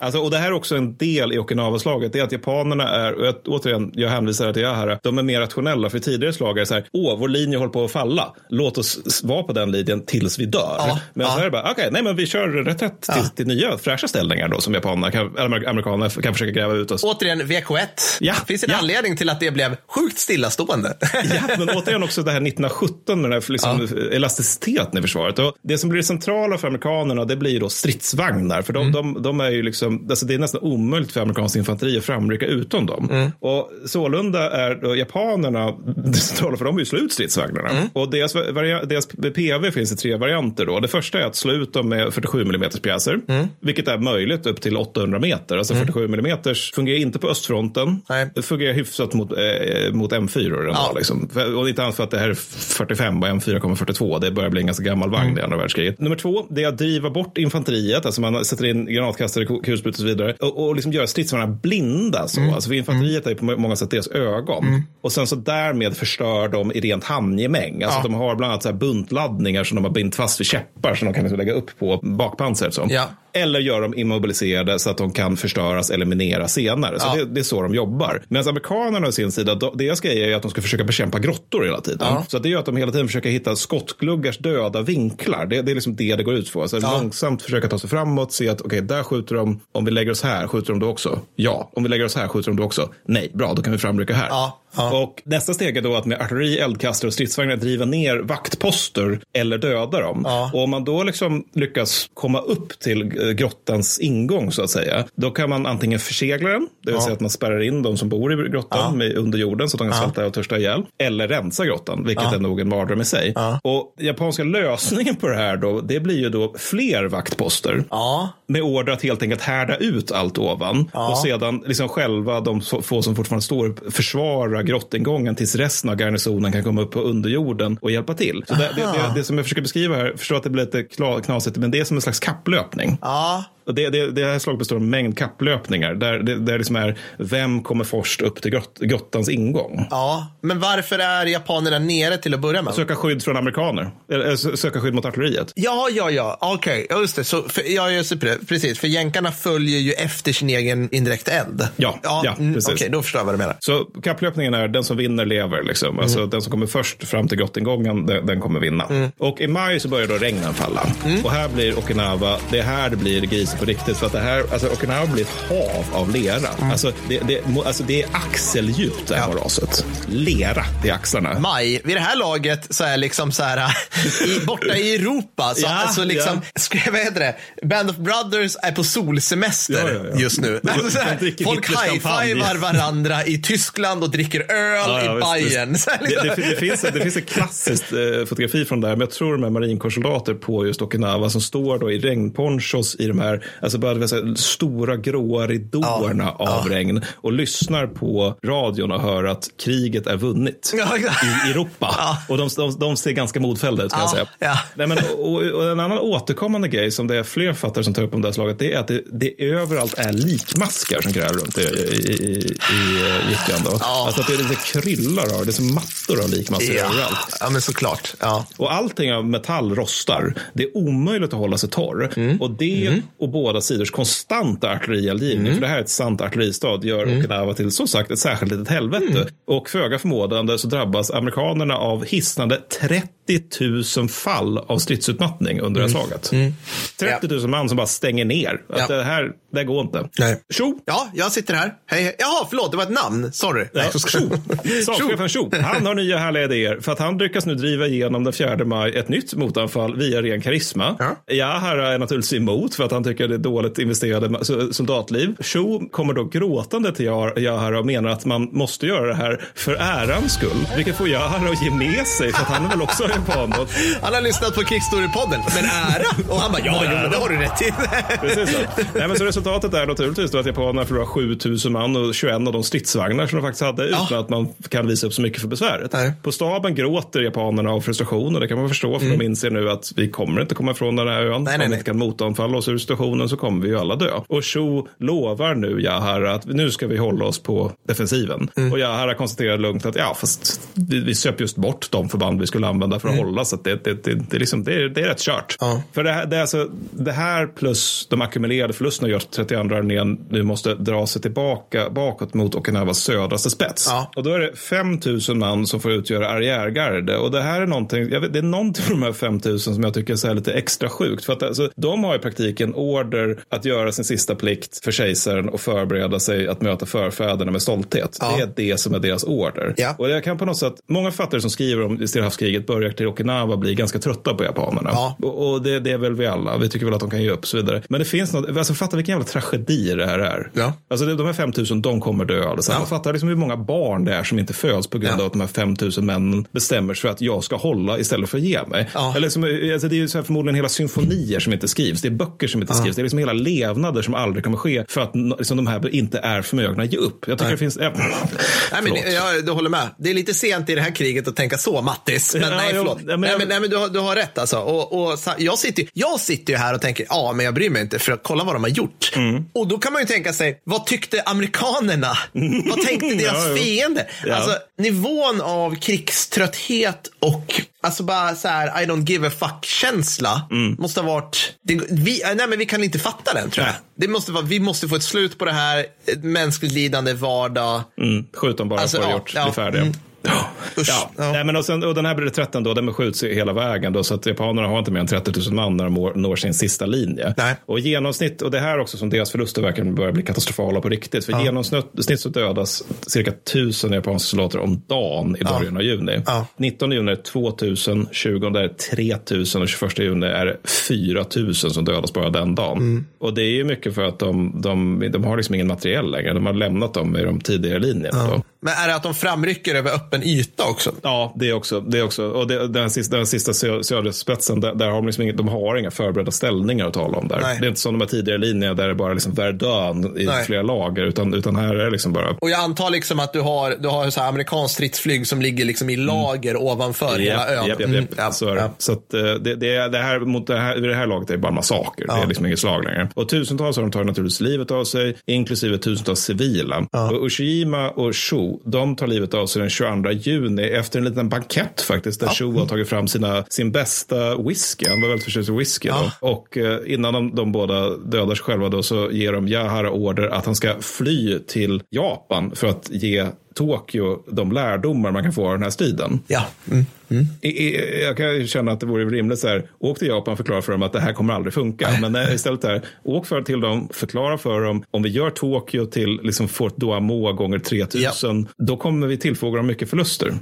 Alltså, och det här är också en del i Okinawa-slaget. Det är att japanerna är, och jag, återigen, jag hänvisar till Yahara, de är mer rationella. För tidigare slag är det så här, åh, vår linje håller på att falla. Låt oss vara på den linjen tills vi dör. Ja, men så här är det bara, okej, nej men vi kör reträtt till, till nya fräscha ställningar då som japanerna kan, eller amerikanerna kan försöka gräva ut oss. Återigen, VK1. Ja, Finns en ja. anledning till att det blev sjukt stillastående? Ja, men återigen också det här 1917 med den här liksom elasticiteten i försvaret. Och det som blir det centrala för amerikanerna det blir då stridsvagnar. För de, de, de är ju liksom, alltså det är nästan omöjligt för amerikanskt infanteri att framrycka utan dem. Och sålunda är japanerna, det för dem är ju att slå ut stridsvagnarna. Och deras, deras PV finns i tre varianter. Då. Det första är att slå ut dem med 47 mm pjäser, vilket är möjligt upp till 800 meter. Alltså 47 mm fungerar inte på östfronten. Det fungerar hyfsat mot, eh, mot M4 ändå, Ja. liksom. Och inte alls för att det här är 45 och M4 kommer 42. Det börjar bli en ganska gammal vagn i andra världskriget. Nummer två, det är att driva bort infanteriet. Alltså man sätter in granatkastare, ku- kulsprutor och så vidare. Och, och liksom göra stridsvagnarna blinda. Så. Alltså för infanteriet är på må- många sätt deras ögon. Och sen så därmed förstör de i rent handgemäng. Alltså Ja. de har bland annat så här buntladdningar som de har bindit fast vid käppar som de kan liksom lägga upp på bakpansaret. Så. Ja. Eller gör dem immobiliserade så att de kan förstöras eller mineras senare. Så Ja. det, det är så de jobbar. Medan amerikanerna å sin sida, de- deras grej är ju att de ska försöka bekämpa grottor hela tiden. Ja. Så det gör att de hela tiden försöker hitta skottgluggars döda vinklar. Det, det är liksom det det går ut på. Så Ja. långsamt försöka ta sig framåt, se att okej, där skjuter de. Om vi lägger oss här, skjuter de då också? Ja. Om vi lägger oss här, skjuter de då också? Nej. Bra, då kan vi framrycka här. Ja. Ja. Och nästa steg är då att med artilleri, eldkastare och stridsvagnar driva ner vaktposter eller döda dem. Ja. Och om man då liksom lyckas komma upp till eh, grottans ingång så att säga, då kan man antingen försegla den, det vill säga att man spärrar in de som bor i grottan med, under jorden så att de kan svälta och törsta ihjäl, eller rensa grottan, vilket är nog en mardröm i sig. Och japanska lösningen på det här då, det blir ju då fler vaktposter med order att helt enkelt härda ut allt ovan och sedan liksom själva de få som fortfarande står försvara grottingången tills resten av garnisonen kan komma upp på underjorden och hjälpa till. Så det, det, det, det som jag försöker beskriva här, förstår att det blir lite knasigt, men det är som en slags kapplöpning. Ja. Det, det, det här slaget består av en mängd kapplöpningar där det, där liksom är vem kommer först upp till grott, grottans ingång. Ja. Men varför är japanerna nere till att börja med? Söka skydd från amerikaner, eller sö- söka skydd mot artilleriet. Ja, ja, ja. Okej, ja, just det. Så, för, ja, just det. Precis. För jänkarna följer ju efter sin egen indirekta eld. Ja, ja, mm, precis. Okej, då förstår jag vad du menar. Så kapplöpningen är den som vinner lever. Liksom. Alltså, Den som kommer först fram till grottingången, den, den kommer vinna. Och i maj så börjar då regnen falla. Och här blir Okinawa, det är här det blir grisigt på riktigt. För att det här, alltså Okinawa blir ett hav av lera. Alltså, det, det, alltså, det är axelldjupt det här moraset. Lera i axlarna. Maj, vid det här laget så är liksom så här, i, borta i Europa, så, Ja, alltså liksom, ska- vad heter det? Band of Brothers är på solsemester Ja, ja, ja. just nu. Alltså, här, folk high-fivar varandra i Tyskland och dricker öl Ja, ja, i visst, Bayern. visst. Så här, Det, liksom. det, det, finns, det finns ett klassiskt eh, fotografi från det här, men jag tror de är marinkårssoldater på just Okinawa som står då i regnponchos i de här, alltså bara, säga, stora gråa ridåerna av regn och lyssnar på radion och hör att kriget är vunnet Ja, i Europa. Och de, de, de ser ganska modfällda ut, ska jag Ja, säga. ja. Nej, men, och, och en annan återkommande grej som det är fler författare som tar upp om det här slaget, det är att det, det överallt är likmaskar som gräver runt i, i, i, i gyttjan. Alltså att det, det kryllar av, det är som mattor av likmaskar Ja. överallt. ja, men såklart. Ja. Och allting av metall rostar. Det är omöjligt att hålla sig torr. Mm. Och det och båda sidors konstanta artillerieldgivning, för det här är ett sant artilleristad, gör Mm. Okinawa till som sagt ett särskilt litet helvete. Och föga förmådande så drabbas amerikanerna av hisnande 30 000 fall av stridsutmattning under det här slaget. 30 000 man som bara stänger ner. Att Mm. Ja. det här, det går inte. Nej. Tjo! Ja, jag sitter här. Hej, hej. Jaha, förlåt, det var ett namn. Sorry. Ja, Tjo! Stabschefen Tjo, han har nya härliga idéer för att han lyckas nu driva igenom den 4 maj ett nytt motanfall via ren karisma. Ja. Yahara är naturligtvis emot för att han tycker det är dåligt investerade soldatliv. Tjo kommer då gråtande till Yahara och menar att man måste göra det här för ärans skull. Vilket får Yahara att ge med sig för att han är väl också japanbåt. Han har lyssnat på Kickstory-podden, men ära? Och han bara, ja, jo, men det har du rätt i. Precis så. Nej, men så resultatet är naturligtvis då att japanerna förlorar 7000 man och 21 av de stridsvagnar som de faktiskt hade utan att man kan visa upp så mycket för besväret. På staben gråter japanerna av frustration och det kan man förstå för Mm. de inser nu att vi kommer inte komma ifrån den här ön. Nej, Om nej, vi nej. inte kan motanfalla oss ur situationen så kommer vi ju alla dö. Och Sho lovar nu Yahara att nu ska vi hålla oss på defensiven. Mm. Och Yahara konstaterar lugnt att ja, fast vi, vi söp just bort de förband vi skulle använda för att Mm. hålla så att det, det, det, det, är liksom, det, är, det är rätt kört. För det det, är alltså, det här plus de ackumulerade förlusterna gör att 32 armén nu måste dra sig tillbaka bakåt mot Okinawas södraste spets. Och då är det 5 000 man som får utgöra arriärgarde. Och det här är någonting, vet, det är någonting med de här 5 000 som jag tycker är så lite extra sjukt. För att alltså, de har i praktiken order att göra sin sista plikt för kejsaren och förbereda sig att möta förfäderna med stolthet. Ja. Det är det som är deras order. Och jag kan på något sätt, många författare som skriver om Stilla havskriget börjar till Okinawa bli ganska trötta på japanerna. Och, och det, det är väl vi alla. Vi tycker väl att de kan ge upp och så vidare. Men det finns något, alltså fatta vilken jävla tragedi det här är. Alltså det, de här 5 000, de kommer dö allesammans. Fatta liksom hur många barn det är som inte föds på grund av att de här 5 000 männen bestämmer sig för att jag ska hålla istället för att ge mig. Eller liksom, alltså det är ju så här förmodligen hela symfonier som inte skrivs. Det är böcker som inte Ja. skrivs. Det är liksom hela levnader som aldrig kommer ske för att liksom, de här inte är förmögna att ge upp. Jag tycker Nej. det finns... Äh, Nej, men, jag, du håller med. Det är lite sent i det här kriget att tänka så, Mattis. Men Ja, nej, förlåt. ja, men nej, jag- men, nej, men du, har, du har rätt alltså. Och, och, jag, sitter, jag sitter ju här och tänker, ja, men jag bryr mig inte för att kolla vad de har gjort. Mm. Och då kan man ju tänka sig, vad tyckte amerikanerna? vad tänkte deras Ja, fiende? Ja. Alltså, nivån av krigströtthet och alltså bara så här, I don't give a fuck-känsla Mm. måste ha varit, det, vi, nej men vi kan inte fatta den tror jag. Det måste vara, vi måste få ett slut på det här, ett mänskligt lidande, vardag. Mm, skjut dem bara Alltså, att ja, gjort, ja, bli färdiga. mm. Ja. Nej, men och, sen, och den här blir 13 då, den skjuts hela vägen då, så att japanerna har inte mer än 30 000 man när de når- når sin sista linje. Och i genomsnitt, och det här också som deras förluster verkar börja bli katastrofala på riktigt, för Ja. genomsnitt så dödas cirka 1000 japanska soldater om dagen i början av juni. 19 juni är 2000, 20 är 3000 och 21 juni är 4000 som dödas bara den dagen. Mm. Och det är ju mycket för att de, de, de har liksom ingen materiell längre, de har lämnat dem i de tidigare linjerna. Då. Men är det att de framrycker över öppen yta också? Ja, det också. Det också. Och det, den sista, den sista sö- södra spetsen, där, där har de, liksom inga, de har inga förberedda ställningar att tala om där. Nej. Det är inte som de här tidigare linjerna där det bara liksom Verdun i Nej. flera lager, utan, utan här är det liksom bara Och jag antar liksom att du har, du har så här amerikanskt stridsflyg som ligger liksom i lager ovanför hela ön. Japp, japp, Mm, ja, Så, det. ja. så att, eh, det, det, det här, mot det här, det här laget är det bara massaker. Det Ja. är liksom inget slag längre. Och tusentals av dem tar naturligtvis livet av sig, inklusive tusentals civila. Och Ushima och De tar livet av sig den 22 juni efter en liten bankett faktiskt, där Shu har tagit fram sina, sin bästa whisky. Han var väldigt förtjust i whisky. Då. Och eh, innan de, de båda dödar sig själva då, så ger de Yahara order att han ska fly till Japan för att ge Tokyo de lärdomar man kan få av den här striden. Ja. Mm. I, jag kan känna att det vore rimligt så här, åk till Japan och förklara för dem att det här kommer aldrig funka. Men istället där, åk för till dem, förklara för dem, om vi gör Tokyo till liksom Fort Douamo gånger 3000, då kommer vi tillfoga dem mycket förluster.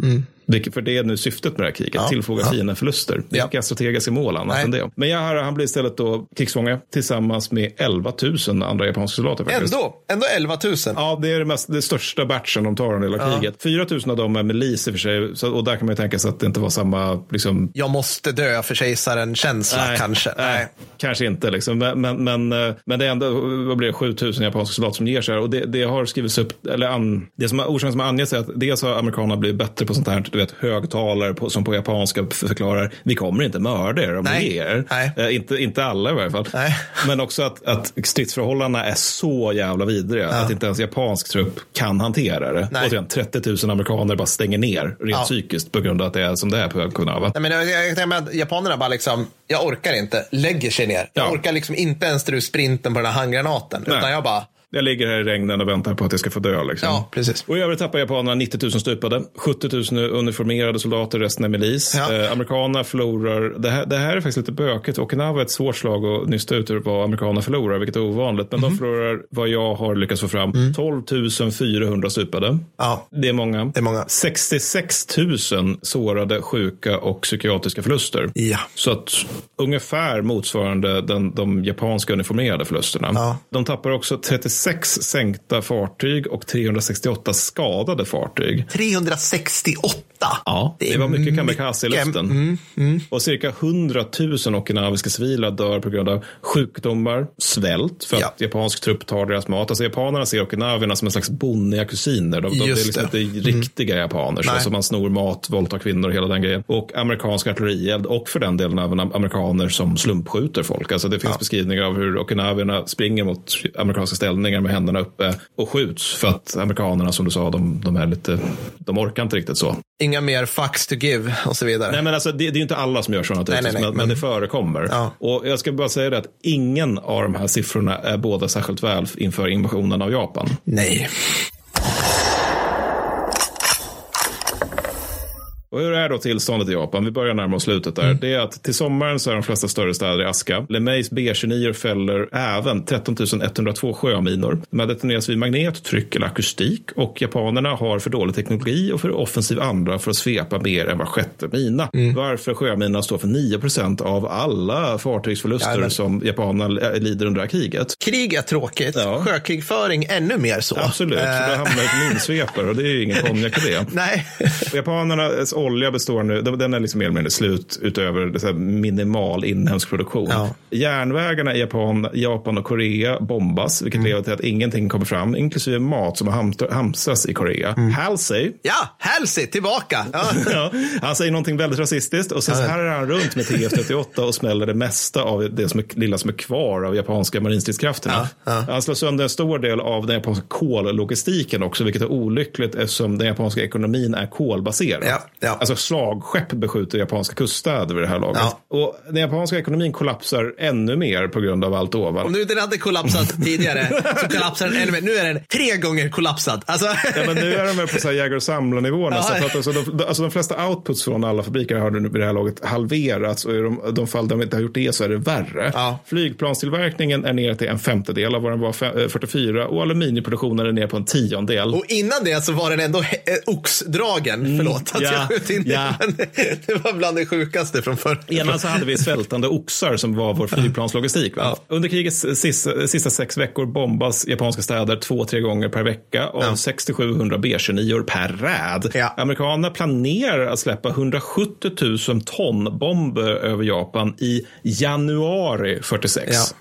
Vilket, för det är nu syftet med det här kriget, Ja. tillfoga Ja. fienden förluster. Det är Ja. inga strategiska mål annat Nej. än det. Men Yahara, han blir istället då krigsfånge tillsammans med 11 000 andra japanska soldater. Faktiskt. Ändå, ändå 11 000. Ja, det är det, mest, det största batchen de tar under hela Ja. kriget. 4 000 av dem är milis i och för sig. Så, och där kan man ju tänka sig att det inte var samma liksom, Jag måste dö för kejsaren-känsla Nej, kanske. Nej, kanske inte. Liksom. Men, men, men, eh, men det är ändå vad blir det, 7000 japanska soldater som ger sig. här. Och det, det har skrivits upp, eller an, det som orsaken som har angetts är att dels har amerikanerna blivit bättre på sånt här, du vet, högtalare på, som på japanska förklarar, vi kommer inte mörda er om Nej. er. Eh, inte, inte alla i varje fall. Men också att, att stridsförhållandena är så jävla vidriga att inte ens japansk trupp kan hantera det. Nej. Återigen, 30 000 amerikaner bara stänger ner rent Ja. psykiskt på grund av att det är som det är på Okinawa. Nej, men jag, jag, jag att japanerna bara liksom, jag orkar inte, lägger sig ner. Jag orkar liksom inte ens dra ut sprinten på den här handgranaten. Nej. Utan jag bara, Jag ligger här i regnen och väntar på att jag ska få dö. Liksom. Ja, precis. Och i övrigt tappar japanerna 90 000 stupade, 70 000 uniformerade soldater, resten är milis. Eh, amerikanerna förlorar, det här, det här är faktiskt lite bökigt. Okinawa är ett svårt slag att nysta ut ur vad amerikanerna förlorar, vilket är ovanligt. Men Mhm. de förlorar vad jag har lyckats få fram, Mm. 12 400 stupade. Ja. Det är många. Det är många. 66 000 sårade, sjuka och psykiatriska förluster. Ja. Så att ungefär motsvarande den, de japanska uniformerade förlusterna. Ja. De tappar också 36 sänkta fartyg och 368 skadade fartyg. 368 Ja, det, var mycket kamikaze i luften. Mm, mm. Och cirka 100 000 okinawiska civila dör på grund av sjukdomar, svält, för att japansk trupp tar deras mat. Alltså japanerna ser okinawierna som en slags bonniga kusiner. De, de, det är liksom det. inte riktiga japaner, så alltså man snor mat, våldtar kvinnor och hela den grejen. Och amerikansk artillerield och för den delen även amerikaner som slumpskjuter folk. Alltså det finns beskrivningar av hur okinawierna springer mot amerikanska ställningar med händerna uppe och skjuts för att amerikanerna, som du sa, de, de är lite, de orkar inte riktigt så. Inga mer fucks to give och så vidare. Nej, men alltså, det, det är ju inte alla som gör sådana Nej, nej, typer, nej, men, men det förekommer. Och jag ska bara säga det att ingen av de här siffrorna är båda särskilt väl inför invasionen av Japan. Nej. Och hur är då tillståndet i Japan? Vi börjar närma oss slutet där. Det är att till sommaren så är de flesta större städer i aska. LeMays B-29 fäller även 13 102 sjöminor. De här detoneras vid magnet, tryck eller akustik och japanerna har för dålig teknologi och för offensiv andra för att svepa mer än var sjätte mina. Varför sjöminorna står för 9% av alla fartygsförluster Jajamän. som japanerna eh, lider under det här kriget. Krig är tråkigt. Sjökrigföring ännu mer så. Absolut, så Eh, då hamnar ett minsvepare och det är ju ingen konjak i det. Nej. Och Japanernas olja består nu, den är liksom mer eller mindre slut utöver det så här minimal inhemsk produktion. Järnvägarna i Japan, Japan och Korea bombas, vilket Mm. leder till att ingenting kommer fram, inklusive mat som har hamst- hamstrats i Korea. Halsey, Ja, Halsey, tillbaka. Ja. ja, han säger någonting väldigt rasistiskt och sen så här är han runt med TF38 och smäller det mesta av det som är, lilla som är kvar av japanska marinstridskrafterna. Han slår sönder en stor del av den japanska kollogistiken också, vilket är olyckligt eftersom den japanska ekonomin är kolbaserad. Alltså slagskepp beskjuter japanska kuststäder vid det här laget. Och den japanska ekonomin kollapsar ännu mer på grund av allt ovan. Om nu den hade kollapsat tidigare så kollapsar den ännu mer. Nu är den tre gånger kollapsad. Alltså... Ja, men nu är de väl på jägar och samlarnivå nästan. Ja. För att alltså, de, alltså, de flesta outputs från alla fabriker har nu vid det här laget halverats. Och i de, de fall de inte har gjort det så är det värre. Flygplanstillverkningen är ner till en femtedel av vad den var fe- eh, 44 och aluminiumproduktionen är ner på en tiondel. Och innan det så var den ändå eh, oxdragen. Förlåt Mm, ja, jag sköt in det. ja. Det var bland det sjukaste från förr. Innan så hade vi svältande oxar som var vår flygplanslogistik. Va? Under krigets sista, sista sex veckor bombas japanska städer två, tre gånger per vecka av 600-700 B-29 per räd. Amerikanerna planerar att släppa 170 000 ton bomber över Japan i januari 46.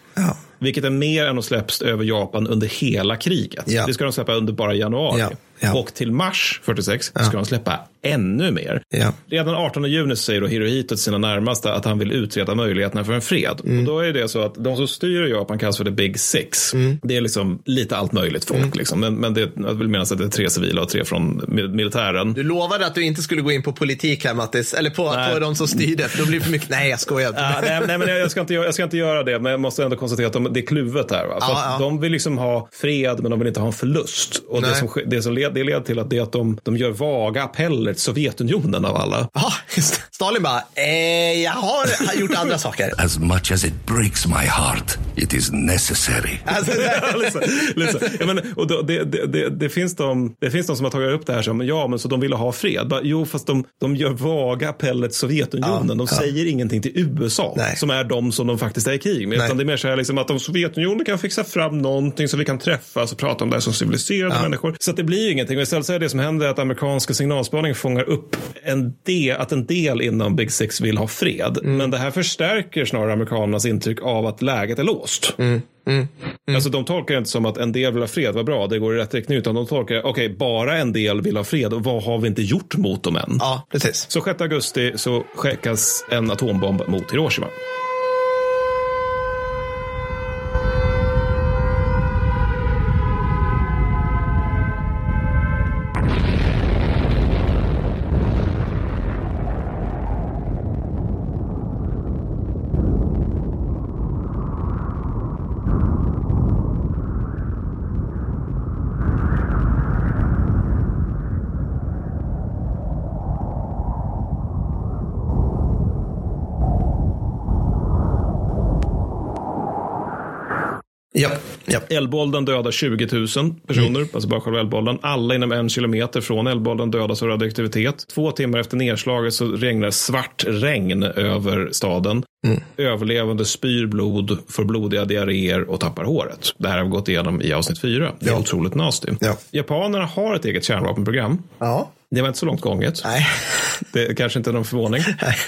Vilket är mer än att släpps över Japan under hela kriget. Ja. Det ska de släppa under bara januari. Ja. Ja. Och till mars 46 ska de släppa ännu mer. Redan 18 juni säger då Hirohito till sina närmaste att han vill utreda möjligheterna för en fred. Mm. Och då är det så att de som styr Japan kallas för the big six. Mm. Det är liksom lite allt möjligt folk. Liksom. Men, men det, jag vill minnas att det är tre civila och tre från mi- militären. Du lovade att du inte skulle gå in på politik här Mattis. Eller på, Nej. på de som styrde. För då blir det för mycket. Nej, jag skojar. Ja, nej, nej, men jag, jag, ska inte, jag ska inte göra det, men jag måste ändå konstatera att de, det är kluvet här. Va? För Ja, ja. De vill liksom ha fred, men de vill inte ha en förlust. Och det som, det som led, det leder till att, det är att de, de gör vaga appeller till Sovjetunionen av alla. Ja. Stalin bara, eh, jag har gjort andra saker. As much as it breaks my heart, it is necessary. Alltså, Lite- lite så. Ja, men, och då, det, det, det, det, finns de, det finns de som har tagit upp det här som, ja, men så de ville ha fred. Bara, jo, fast de, de gör vaga appeller till Sovjetunionen. Ja, de ja. säger ingenting till USA, som är de som de faktiskt är i krig med. Nej. Utan det är mer så här liksom, att om Sovjetunionen kan fixa fram någonting så vi kan träffas och prata om det här som civiliserade människor. Så att det blir ju ingenting. Och istället så är det som händer att amerikanska signalspaning fångar upp en del, att en del inom Big Six vill ha fred. Mm. Men det här förstärker snarare amerikanernas intryck av att läget är låst. Mm. Alltså de tolkar det inte som att en del vill ha fred, vad bra, det går i rätt riktning, utan de tolkar, okej, bara en del vill ha fred och vad har vi inte gjort mot dem än? Ja, precis. Så 6 augusti så skickas en atombomb mot Hiroshima. Ja. Eldbollen dödar 20 000 personer, Mm. alltså bara själva eldbollen. Alla inom en kilometer från eldbollen dödas av radioaktivitet. Två timmar efter nedslaget så regnar svart regn över staden. Mm. Överlevande spyr blod, får blodiga diarréer och tappar håret. Det här har vi gått igenom i avsnitt fyra. Det är otroligt nasty. Japanerna har ett eget kärnvapenprogram. Ja. Det var inte så långt gånget. Nej. Det är kanske inte någon förvåning.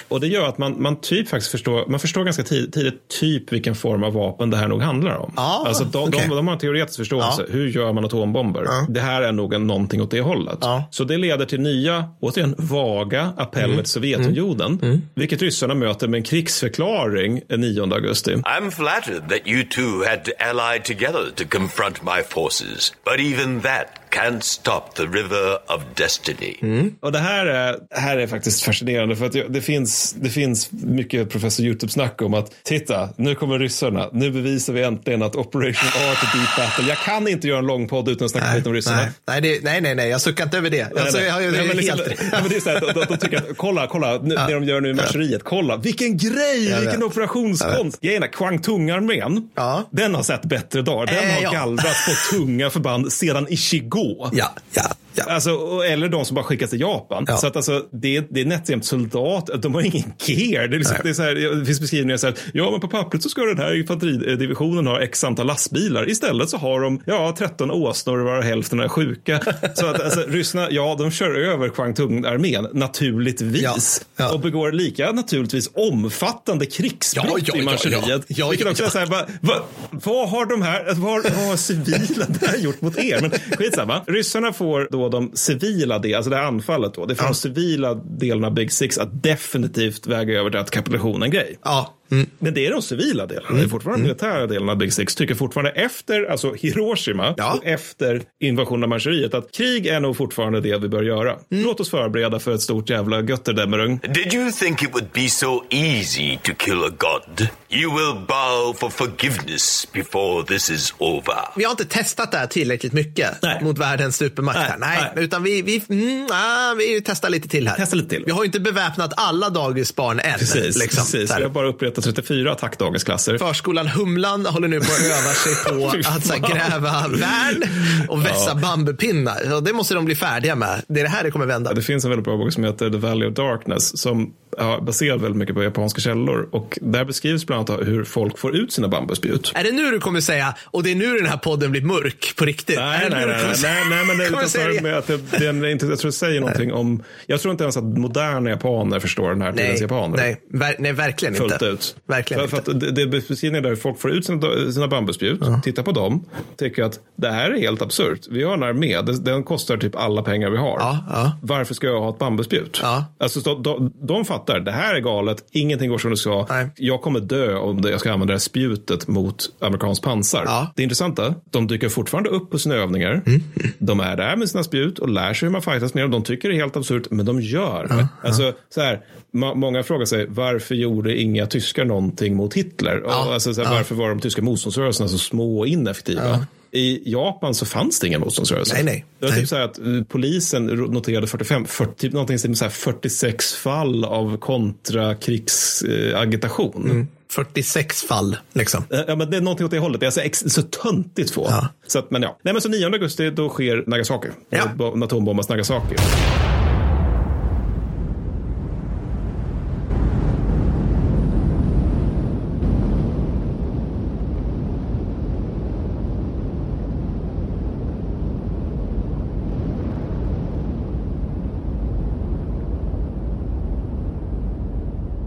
Och det gör att man, man typ faktiskt förstår, man förstår ganska tid, tidigt typ vilken form av vapen det här nog handlar om. Ja, alltså de, okej. de, de har en teoretisk förståelse. Hur gör man atombomber? Det här är nog en, någonting åt det hållet. Så det leder till nya, återigen vaga appeller Mm. till Sovjetunionen. Vilket ryssarna möter med en krigsförklaring den 9 augusti. I'm flattered that you two had to ally together to confront my forces, but even that can't stop the river of destiny. Och det här är, det här är faktiskt fascinerande för att det finns, det finns mycket professor YouTube-snack om att titta, nu kommer ryssarna, nu bevisar vi äntligen att Operation Art är deep battle. Jag kan inte göra en lång podd utan att snacka lite om ryssarna. Nej, nej, det, nej, nej, nej, jag suckar inte över det. Alltså, jag har ju Nej, men liksom, helt nej, men det är så här, de, tycker att, kolla, kolla, nu, det de gör nu i marscheriet, kolla, vilken grej, Jag vilken vet. operationskonst. Grejen är, Kwangtung-armén, den har sett bättre dagar. Den Eh, har ja. gallrat på tunga förband sedan Ichigo. Ja, ja, ja. Alltså, eller de som bara skickas till Japan. Så att alltså, det, det är nätt jämt soldat, de har ingen gear. Det, är liksom, det, är så här, det finns beskrivningar så här, ja men på pappret så ska den här infanteridivisionen ha x antal lastbilar. Istället så har de, ja, 13 åsnor varav hälften är sjuka. Så att alltså, ryssarna, ja, de kör över Kwangtung-armén, naturligtvis. Och begår lika naturligtvis omfattande krigsbrott Ja, ja, i ja, marscheriet. ja. Ja, ja, så här, va, va, vad har de här, vad, vad har civila där gjort mot er? Men skitsamma. Ryssarna får då de civila, del, alltså det här anfallet då, det får de civila delarna av Big Six att definitivt väga över till att kapitulation är en grej. Ja. Men det är de civila delarna. Det är fortfarande militära delarna av Big Six. Tycker fortfarande efter alltså Hiroshima och efter invasionen av Manchuriet att krig är nog fortfarande det vi bör göra. Låt oss förbereda för ett stort jävla götterdämmerung. Did you think it would be so easy to kill a god? You will bow for forgiveness before this is over. Vi har inte testat det här tillräckligt mycket mot världens supermakt. här. Nej, utan vi, vi, mm, ah, vi testar lite till här. Testa lite till. Vi har ju inte beväpnat alla dagisbarn än. Precis, liksom. precis. Vi har bara upprättat 34 attackdagisklasser. Förskolan Humlan håller nu på att öva sig på att här, gräva värn och vässa Ja. bambupinnar. Det måste de bli färdiga med. Det är det här det kommer vända. Det finns en väldigt bra bok som heter The Valley of Darkness som baserad väldigt mycket på japanska källor. Och där beskrivs bland annat hur folk får ut sina bambuspjut. Är det nu du kommer säga, och det är nu den här podden blir mörk på riktigt? Nej, nej, nej, nej, nej, nej, men det är för med att det, det är inte, jag tror det säger någonting om, jag tror inte ens att moderna japaner förstår den här tidens Nej, japaner. nej, ver, nej, verkligen Fullt inte. ut. Verkligen för, för att det, är beskrivningar där folk får ut sina, sina bambuspjut, tittar på dem, tycker att det här är helt absurt. Vi har en armé, den, den kostar typ alla pengar vi har. Varför ska jag ha ett bambuspjut? Alltså, de, de, de fattar, det här är galet, ingenting går som det ska. Jag kommer dö om jag ska använda det här spjutet mot amerikanskt pansar. Det intressanta, de dyker fortfarande upp på sina övningar. De är där med sina spjut och lär sig hur man fightas med dem. De tycker det är helt absurt, men de gör det. Alltså, så här, må- många frågar sig, varför gjorde inga tyskar någonting mot Hitler? Och, alltså, så här, Ja. Varför var de tyska motståndsrörelserna så små och ineffektiva? I Japan så fanns det ingen motståndsrörelse. Nej, nej. Det var typ så här att eh, polisen noterade 45, 40, typ någonting som så här 46 fall av kontrakriegsagitation. Mm. 46 fall, liksom. Ja, men det är någonting åt det hållet. Det är alltså ex- så töntigt få. Så att, men ja. Nej, men så 9 augusti, då sker Nagasaki. Ja. Atombombas Nagasaki.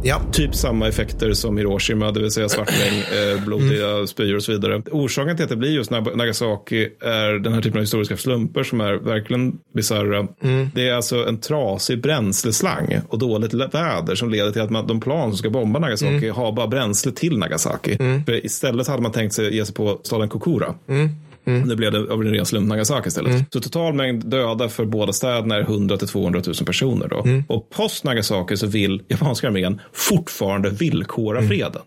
Ja. Typ samma effekter som Hiroshima, det vill säga svartregn, eh, blodiga spyor och så vidare. Orsaken till att det blir just Nag- Nagasaki är den här typen av historiska slumper som är verkligen bisarra. Det är alltså en trasig bränsleslang och dåligt väder som leder till att man, de plan som ska bomba Nagasaki Mm. har bara bränsle till Nagasaki. För istället hade man tänkt sig ge sig på staden Kokura. Nu blev det av en ren slump Nagasaki istället. Så total mängd döda för båda städerna är 100 till 200 000 personer. Då. Och post Nagasaki så vill japanska armén fortfarande villkora freden.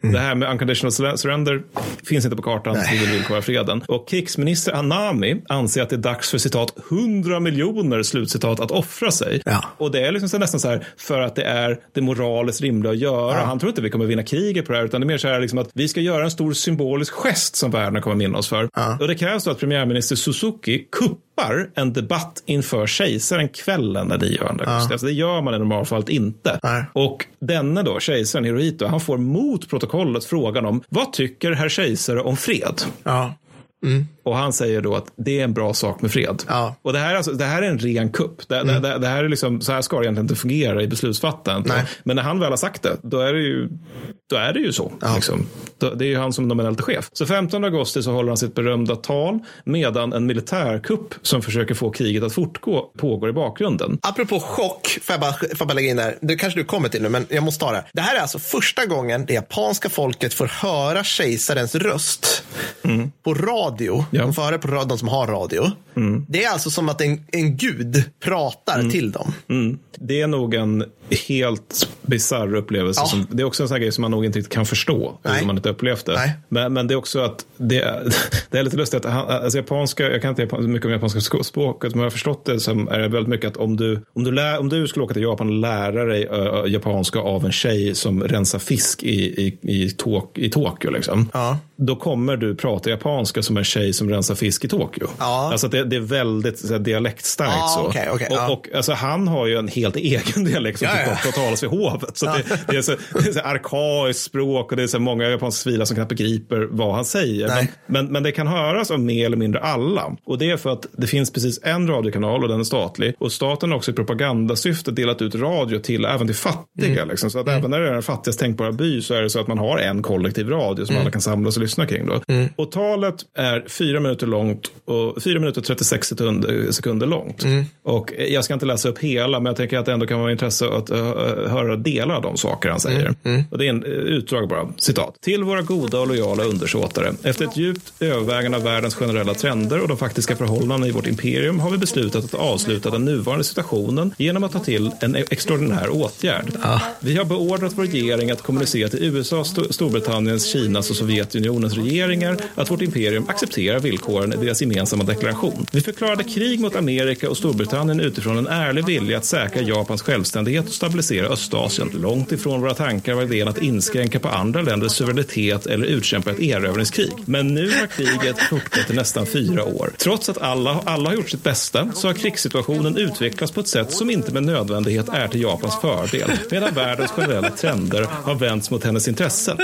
Det här med unconditional sur- surrender finns inte på kartan. Vi vill villkora freden. Och krigsminister Anami anser att det är dags för citat 100 miljoner slutcitat att offra sig. Och det är liksom så nästan så här för att det är det moraliskt rimliga att göra. Han tror inte vi kommer vinna kriget på det här utan det är mer så här liksom att vi ska göra en stor symbolisk gest som världen kommer minnas oss för. Och det krävs då att premiärminister Suzuki kuppar en debatt inför kejsaren kvällen den 9 augusti. Alltså det gör man i normalfallet inte. Och denne då, kejsaren Hirohito, han får mot protokollet frågan om vad tycker herr kejsare om fred? Mm. Och han säger då att det är en bra sak med fred. Ja. Och det här, är alltså, det här är en ren kupp. Det, Mm. det, det här är liksom, så här ska det egentligen inte fungera i beslutsfattandet. Men när han väl har sagt det, då är det ju, då är det ju så. Liksom. Då, det är ju han som nominellt är chef. Så 15 augusti så håller han sitt berömda tal medan en militärkupp som försöker få kriget att fortgå pågår i bakgrunden. Apropå chock, får jag, bara, får jag bara lägga in där. Det kanske du kommer till nu, men jag måste ta det. Det här är alltså första gången det japanska folket får höra kejsarens röst på radio. De får höra på radio, de som har radio. Det är alltså som att en, en gud pratar till dem. Mm. Det är nog en helt bisarr upplevelse. Ja. Som, det är också en sån här grej som man nog inte riktigt kan förstå. Om man inte upplevt det. Men, men det är också att det, är- det är lite lustigt. Att han, alltså japanska, jag kan inte mycket om japanska språket, men jag har förstått det som är väldigt mycket att om du, om du, lär, om du skulle åka till Japan och lära dig ö, japanska av en tjej som rensar fisk i, i, i, Tok, i Tokyo, liksom, då kommer du prata japanska som en tjej som rensar fisk i Tokyo. Alltså att det, det är väldigt så här, dialektstarkt. Ja, så. okej, okej, och, ja. och, alltså, han har ju en helt egen dialekt som Ja, ja. ofta talas vid hovet. Så det, det är så, det är så arkaiskt språk och det är så många japanska civila som knappt begriper vad han säger. Men, men, men det kan höras av mer eller mindre alla. Och det är för att det finns precis en radiokanal och den är statlig. Och staten har också i propagandasyfte delat ut radio till även till fattiga. Mm. Liksom. Så att även när det är den fattigast tänkbara by så är det så att man har en kollektiv radio som Mm. alla kan samlas och lyssna kring. Då. Mm. Och talet är fyra minuter långt och fyra minuter och 36 sekunder, sekunder långt. Mm. Och jag ska inte läsa upp hela, men jag tänker att det ändå kan vara intresse att höra delar av de saker han säger. Mm. Och det är en uh, utdrag bara. Citat. Till våra goda och lojala undersåtare. Efter ett djupt övervägande av världens generella trender och de faktiska förhållandena i vårt imperium har vi beslutat att avsluta den nuvarande situationen genom att ta till en extraordinär åtgärd. Vi har beordrat vår regering att kommunicera till USA, Sto- Storbritanniens, Kinas och Sovjetunionens regeringar att vårt imperium accepterar villkoren i deras gemensamma deklaration. Vi förklarade krig mot Amerika och Storbritannien utifrån en ärlig vilja att säkra Japans självständighet och stabilisera Östasien. Långt ifrån våra tankar var idén att inskränka på andra länders suveränitet eller utkämpa ett erövringskrig. Men nu har kriget fortgått i nästan fyra år. Trots att alla, alla har gjort sitt bästa så har krigssituationen utvecklats på ett sätt som inte med nödvändighet är till Japans fördel, medan världens generella trender har vänts mot hennes intressen.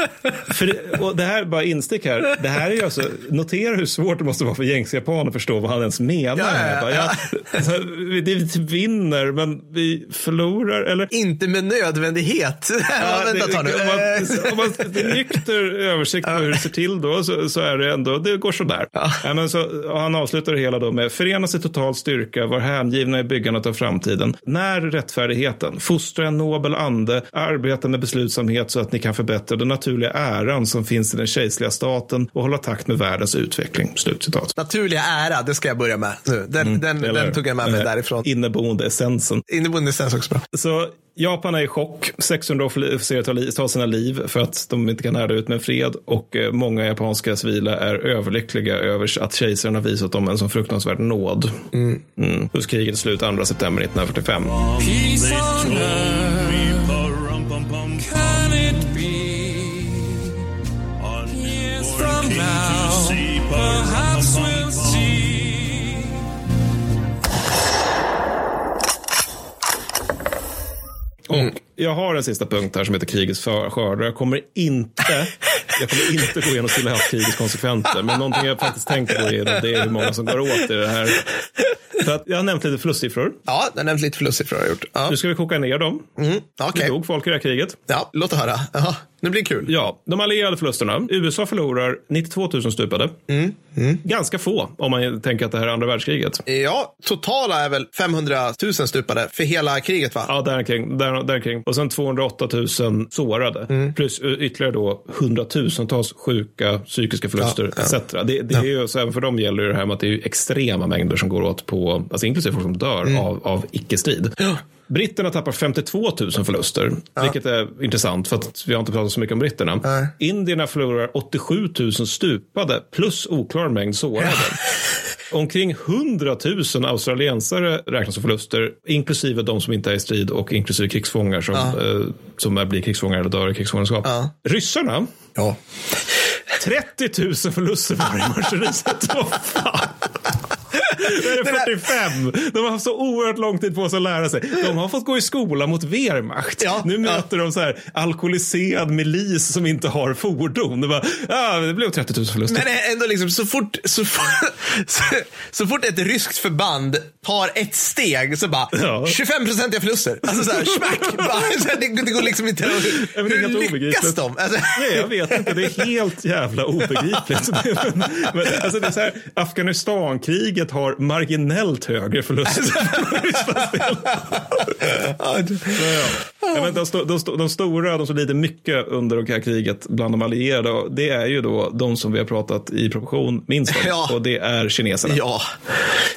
För det, och det här är bara instick här. Det här är ju alltså, notera hur svårt det måste vara för gängse japaner att förstå vad han ens menar. Ja, ja. Bara, ja. alltså, vi, vi vinner, men vi förlorar. Eller? Inte med nödvändighet. Ja, Vänta det, ta nu. Om man, om man, nykter översikt på hur det ser till då, så, så är det ändå, det går sådär. Ja. men så, han avslutar det hela då med förenas i total styrka, var hängivna i byggandet av framtiden. När rättfärdigheten, fostra en nobel ande, arbeta med beslutsamhet så att ni kan förbättra den naturliga äran som finns i den kejserliga staten och hålla takt med världens utveckling. Slutcitat. Naturliga ära, det ska jag börja med nu. Den, den, Eller- den tog jag med mig eh, därifrån. Inneboende essensen. Inneboende essens också bra. Så Japan är i chock. 600 officerare tar, tar sina liv för att de inte kan härda ut med fred. Och eh, många japanska civila är överlyckliga över att kejsaren har visat dem en sån fruktansvärd nåd. Mm. Mm. Kriget slut 2 september 1945. Mm. Och jag har en sista punkt här som heter krigets skördar. Jag kommer inte, jag kommer inte gå igenom Stilla havskrigets konsekvenser. Men någonting jag faktiskt tänker gå igenom det är hur många som går åt i det här. För att jag har nämnt lite förlustsiffror. Ja, jag har nämnt lite förlustsiffror jag gjort. Ja. Nu ska vi koka ner dem. Mm, Det okej. dog folk i det här kriget. Ja, låt höra. Ja, nu blir det kul. Ja, de allierade förlusterna. USA förlorar 92 000 stupade. Mm, Ganska få om man tänker att det här är andra världskriget. Ja, totala är väl 500 000 stupade för hela kriget va? Ja, där kring, där, där kring. Och sen 208 000 sårade. Mm. Plus ytterligare då hundratusentals sjuka psykiska förluster Ja, ja. etc. Det, det är ju, så även för dem gäller det här med att det är extrema mängder som går åt på, alltså inklusive folk som dör Mm. av, av icke-strid. Britterna tappar 52 000 förluster, vilket är intressant för att vi har inte pratat så mycket om britterna. Indierna förlorar 87 000 stupade plus oklar mängd sårade. Omkring 100 000 australiensare räknas som förluster, inklusive de som inte är i strid och inklusive krigsfångar som, Ja. eh, som är, blir krigsfångar eller dör i krigsfångenskap. Ryssarna, Ja. 30 000 förluster varje marscheriet. Vad fan? Det är 45. De har haft så oerhört lång tid på sig att lära sig. De har fått gå i skola mot Wehrmacht. nu möter de så här alkoholiserad milis som inte har fordon. Det, bara, ja, det blev 30 000 förluster. Men ändå liksom så fort, så, fort, så, så fort ett ryskt förband tar ett steg så bara Ja. 25 procentiga förluster. Alltså så här, smack. Bara, så här, det, det går liksom inte. Ja, men Hur lyckas obegripligt. de? Alltså, Nej, jag vet inte. Det är helt jävla obegripligt. Men, men, alltså det är så här, Afghanistankriget har marginellt högre förluster. ja, de, sto- de, sto- de stora, de som lider mycket under det här kriget bland de allierade, det är ju då de som vi har pratat i proportion minst om. Ja. Och det är kineserna. Ja.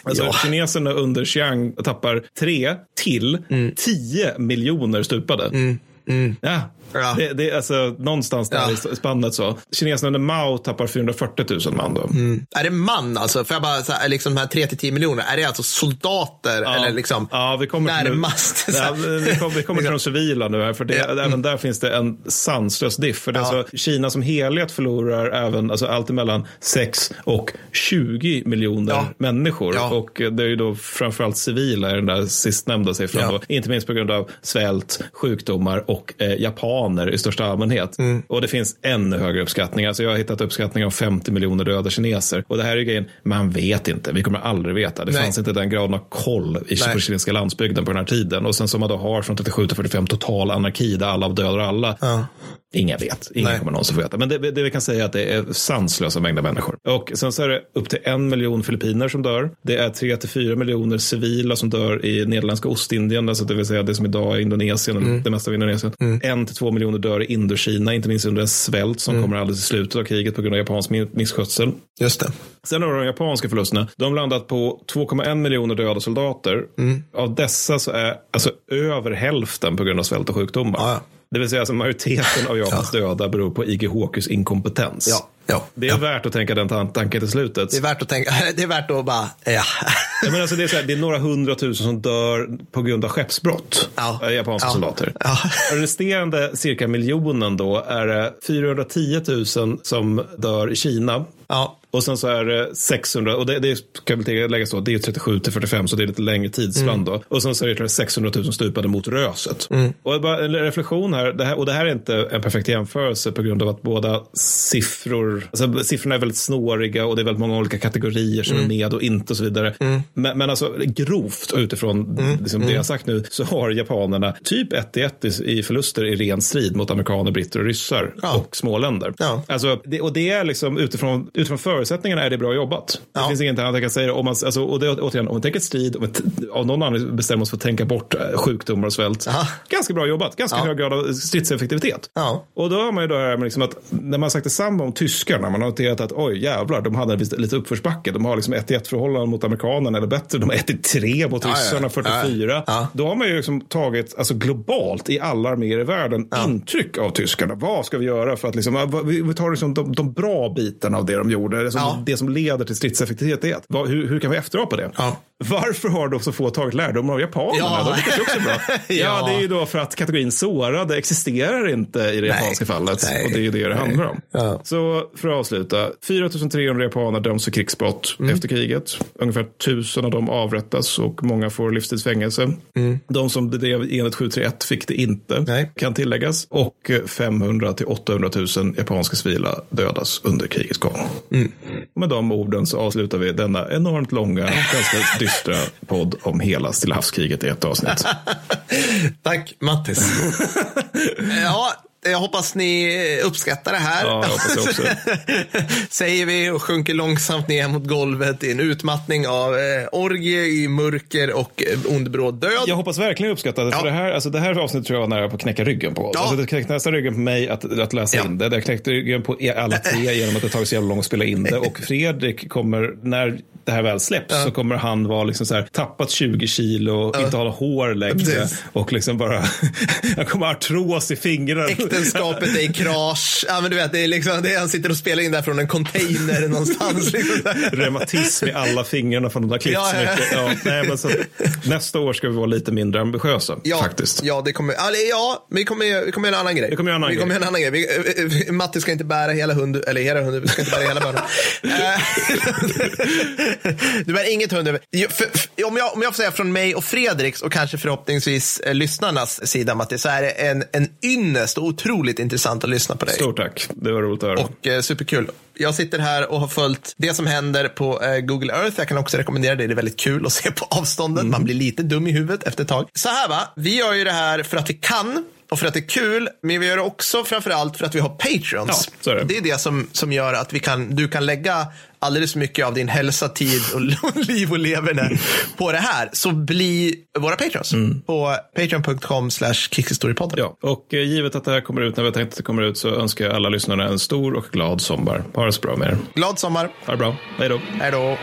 Alltså, Ja. Kineserna under Chiang tappar 3 till 10 miljoner stupade. Ja. Ja. Det, det är alltså någonstans där Ja. i spannet så. Kineserna under Mao tappar 440 000 man då. Är det man alltså? För jag bara, så här, liksom de här 3-10 miljoner, är det alltså soldater Ja. eller liksom ja, vi kommer närmast? Ja, vi kommer, vi kommer till de civila nu här, för det, Ja. även där finns det en sanslös diff. För det är alltså, Kina som helhet förlorar även, alltså allt emellan 6 och 20 miljoner människor. Och det är ju då framförallt civila i den där sistnämnda siffran. Då. Inte minst på grund av svält, sjukdomar och eh, japaner i största allmänhet. Mm. Och det finns ännu högre uppskattningar. Alltså jag har hittat uppskattningar om 50 miljoner döda kineser. Och det här är ju grejen, man vet inte. Vi kommer aldrig veta. Det Nej. fanns inte den graden av koll i Nej. på kinesiska landsbygden på den här tiden. Och sen som man då har från 37 till 45 total anarki där alla dödar alla. Ja. Ingen vet. Ingen Nej. kommer någonsin få veta. Men det, det vi kan säga är att det är sanslösa mängder människor. Och sen så är det upp till en miljon filippiner som dör. Det är tre till fyra miljoner civila som dör i Nederländska Ostindien, alltså det vill säga det som idag är Indonesien, eller det mesta av Indonesien. En till två miljoner dör i Indokina, inte minst under en svält som kommer alldeles i slutet av kriget på grund av japansk mi- misskötsel. Just det. Sen har de japanska förlusterna. De landat på 2,1 miljoner döda soldater. Av dessa så är alltså över hälften på grund av svält och sjukdomar. Ja, ja. Det vill säga alltså majoriteten av Japans döda beror på IGHQs inkompetens. Ja, ja, Det är värt att tänka den tan- tanken till slutet. Det är värt att tänka, det är värt att bara, ja. Ja, men alltså det, är så här, det är några hundratusen som dör på grund av skeppsbrott. Ja. eh, Japanska Ja. soldater. Ja. Resterande cirka miljonen då är det 410 000 som dör i Kina. Ja. Och sen så är det 600, och det, det ska väl tilläggas då, det är 37 till 45 så det är lite längre tidsspann Mm. Och sen så är det ytterligare 600 000 stupade mot röset. Och bara en reflektion här, det här, och det här är inte en perfekt jämförelse på grund av att båda siffror, alltså siffrorna är väldigt snåriga och det är väldigt många olika kategorier som är med och inte och så vidare. Men, men alltså grovt utifrån liksom det jag har sagt nu så har japanerna typ 1 till 1 i, i förluster i ren strid mot amerikaner, britter och ryssar Ja. och småländer. Ja. Alltså, det, och det är liksom utifrån, utifrån förutsättningarna är det bra jobbat. Det finns inget annat jag kan säga. Om man, alltså, och det, återigen, om man tänker strid, om t- av någon anledning bestämmer oss för att tänka bort eh, sjukdomar och svält. Aha. Ganska bra jobbat. Ganska Ja. hög grad av stridseffektivitet. Ja. Och då har man ju då det här med liksom att när man sagt detsamma om tyskarna, man har noterat att oj jävlar, de hade lite uppförsbacke. De har liksom 1 1 förhållande mot amerikanerna eller bättre. De har 1 3 mot Ja, ja. ryssarna, 44. Ja. Då har man ju liksom tagit, alltså globalt i alla arméer i världen, intryck av tyskarna. Vad ska vi göra för att liksom, ja, vi vi tar liksom de, de bra bitarna av det de gjorde, som, Ja. det som leder till stridseffektivitet. Vad, hur, hur kan vi efterapa det? Ja. Varför har då så få tagit lärdom av japanerna? Ja. De lyckas ju också bra. ja. Ja. det är ju då för att kategorin sårade existerar inte i det Nej. japanska fallet. Nej. Och det är ju det det handlar om. Ja. Så för att avsluta, 4300 japaner döms för krigsbrott Mm. efter kriget. Ungefär 1000 av dem avrättas och många får livstidsfängelse. De som bedrev enligt 731 fick det inte, Mm. Nej. kan tilläggas. Och 500 till 800 000 japanska civila dödas under krigets gång. Mm. Med de orden så avslutar vi denna enormt långa, ganska dystra podd om hela Stilla havskriget i ett avsnitt. Tack Mattis. ja, jag hoppas ni uppskattar det här. Ja, jag hoppas det också. Säger vi och sjunker långsamt ner mot golvet i en utmattning av eh, orgie i mörker och eh, ond bråd död. Jag hoppas verkligen jag uppskattar det. Ja. För det här, alltså det här avsnittet tror jag var nära på att knäcka ryggen på. Ja. Alltså det knäckte nästan ryggen på mig att, att läsa Ja. in det. Det knäckte ryggen på alla tre genom att det tagit så jävla långt att spela in det. Och Fredrik kommer, när det här väl släpps, så kommer han vara liksom så här, tappat 20 kilo, inte ha hår längre och liksom bara, han kommer ha artros i fingrarna. Äktenskapet är i krasch. Ja, men du vet, det är liksom, det är, han sitter och spelar in där från en container någonstans. Liksom. Reumatism i alla fingrarna från de där klippt Ja, så mycket. Ja, nej, men så, nästa år ska vi vara lite mindre ambitiösa Ja, faktiskt. ja, det kommer, alltså, ja, vi kommer, vi kommer göra en annan grej. Vi kommer göra en annan vi grej. en annan grej. Vi, eh, Matte ska inte bära hela hund, eller hela hund, vi ska inte bära hela barnen. du bär inget hund. För, för, om, jag, om jag får säga från mig och Fredriks och kanske förhoppningsvis eh, lyssnarnas sida, Matti, så är det en, en ynnest och otroligt intressant att lyssna på dig. Stort tack. Det var roligt att höra. Och eh, superkul. Jag sitter här och har följt det som händer på eh, Google Earth. Jag kan också rekommendera det. Det är väldigt kul att se på avstånden. Man blir lite dum i huvudet efter ett tag. Så här va, vi gör ju det här för att vi kan och för att det är kul, men vi gör det också framför allt för att vi har Patreons. Ja, det. det är det som, som gör att vi kan, du kan lägga alldeles för mycket av din hälsa, tid och liv och leverne på det här. Så bli våra Patreons på patreon.com slash kickhistorypodden. Ja, och eh, givet att det här kommer ut när vi har tänkt att det kommer ut så önskar jag alla lyssnare en stor och glad sommar. Ha det så bra med er. Glad sommar. Ha det bra. Hej då. Hej då.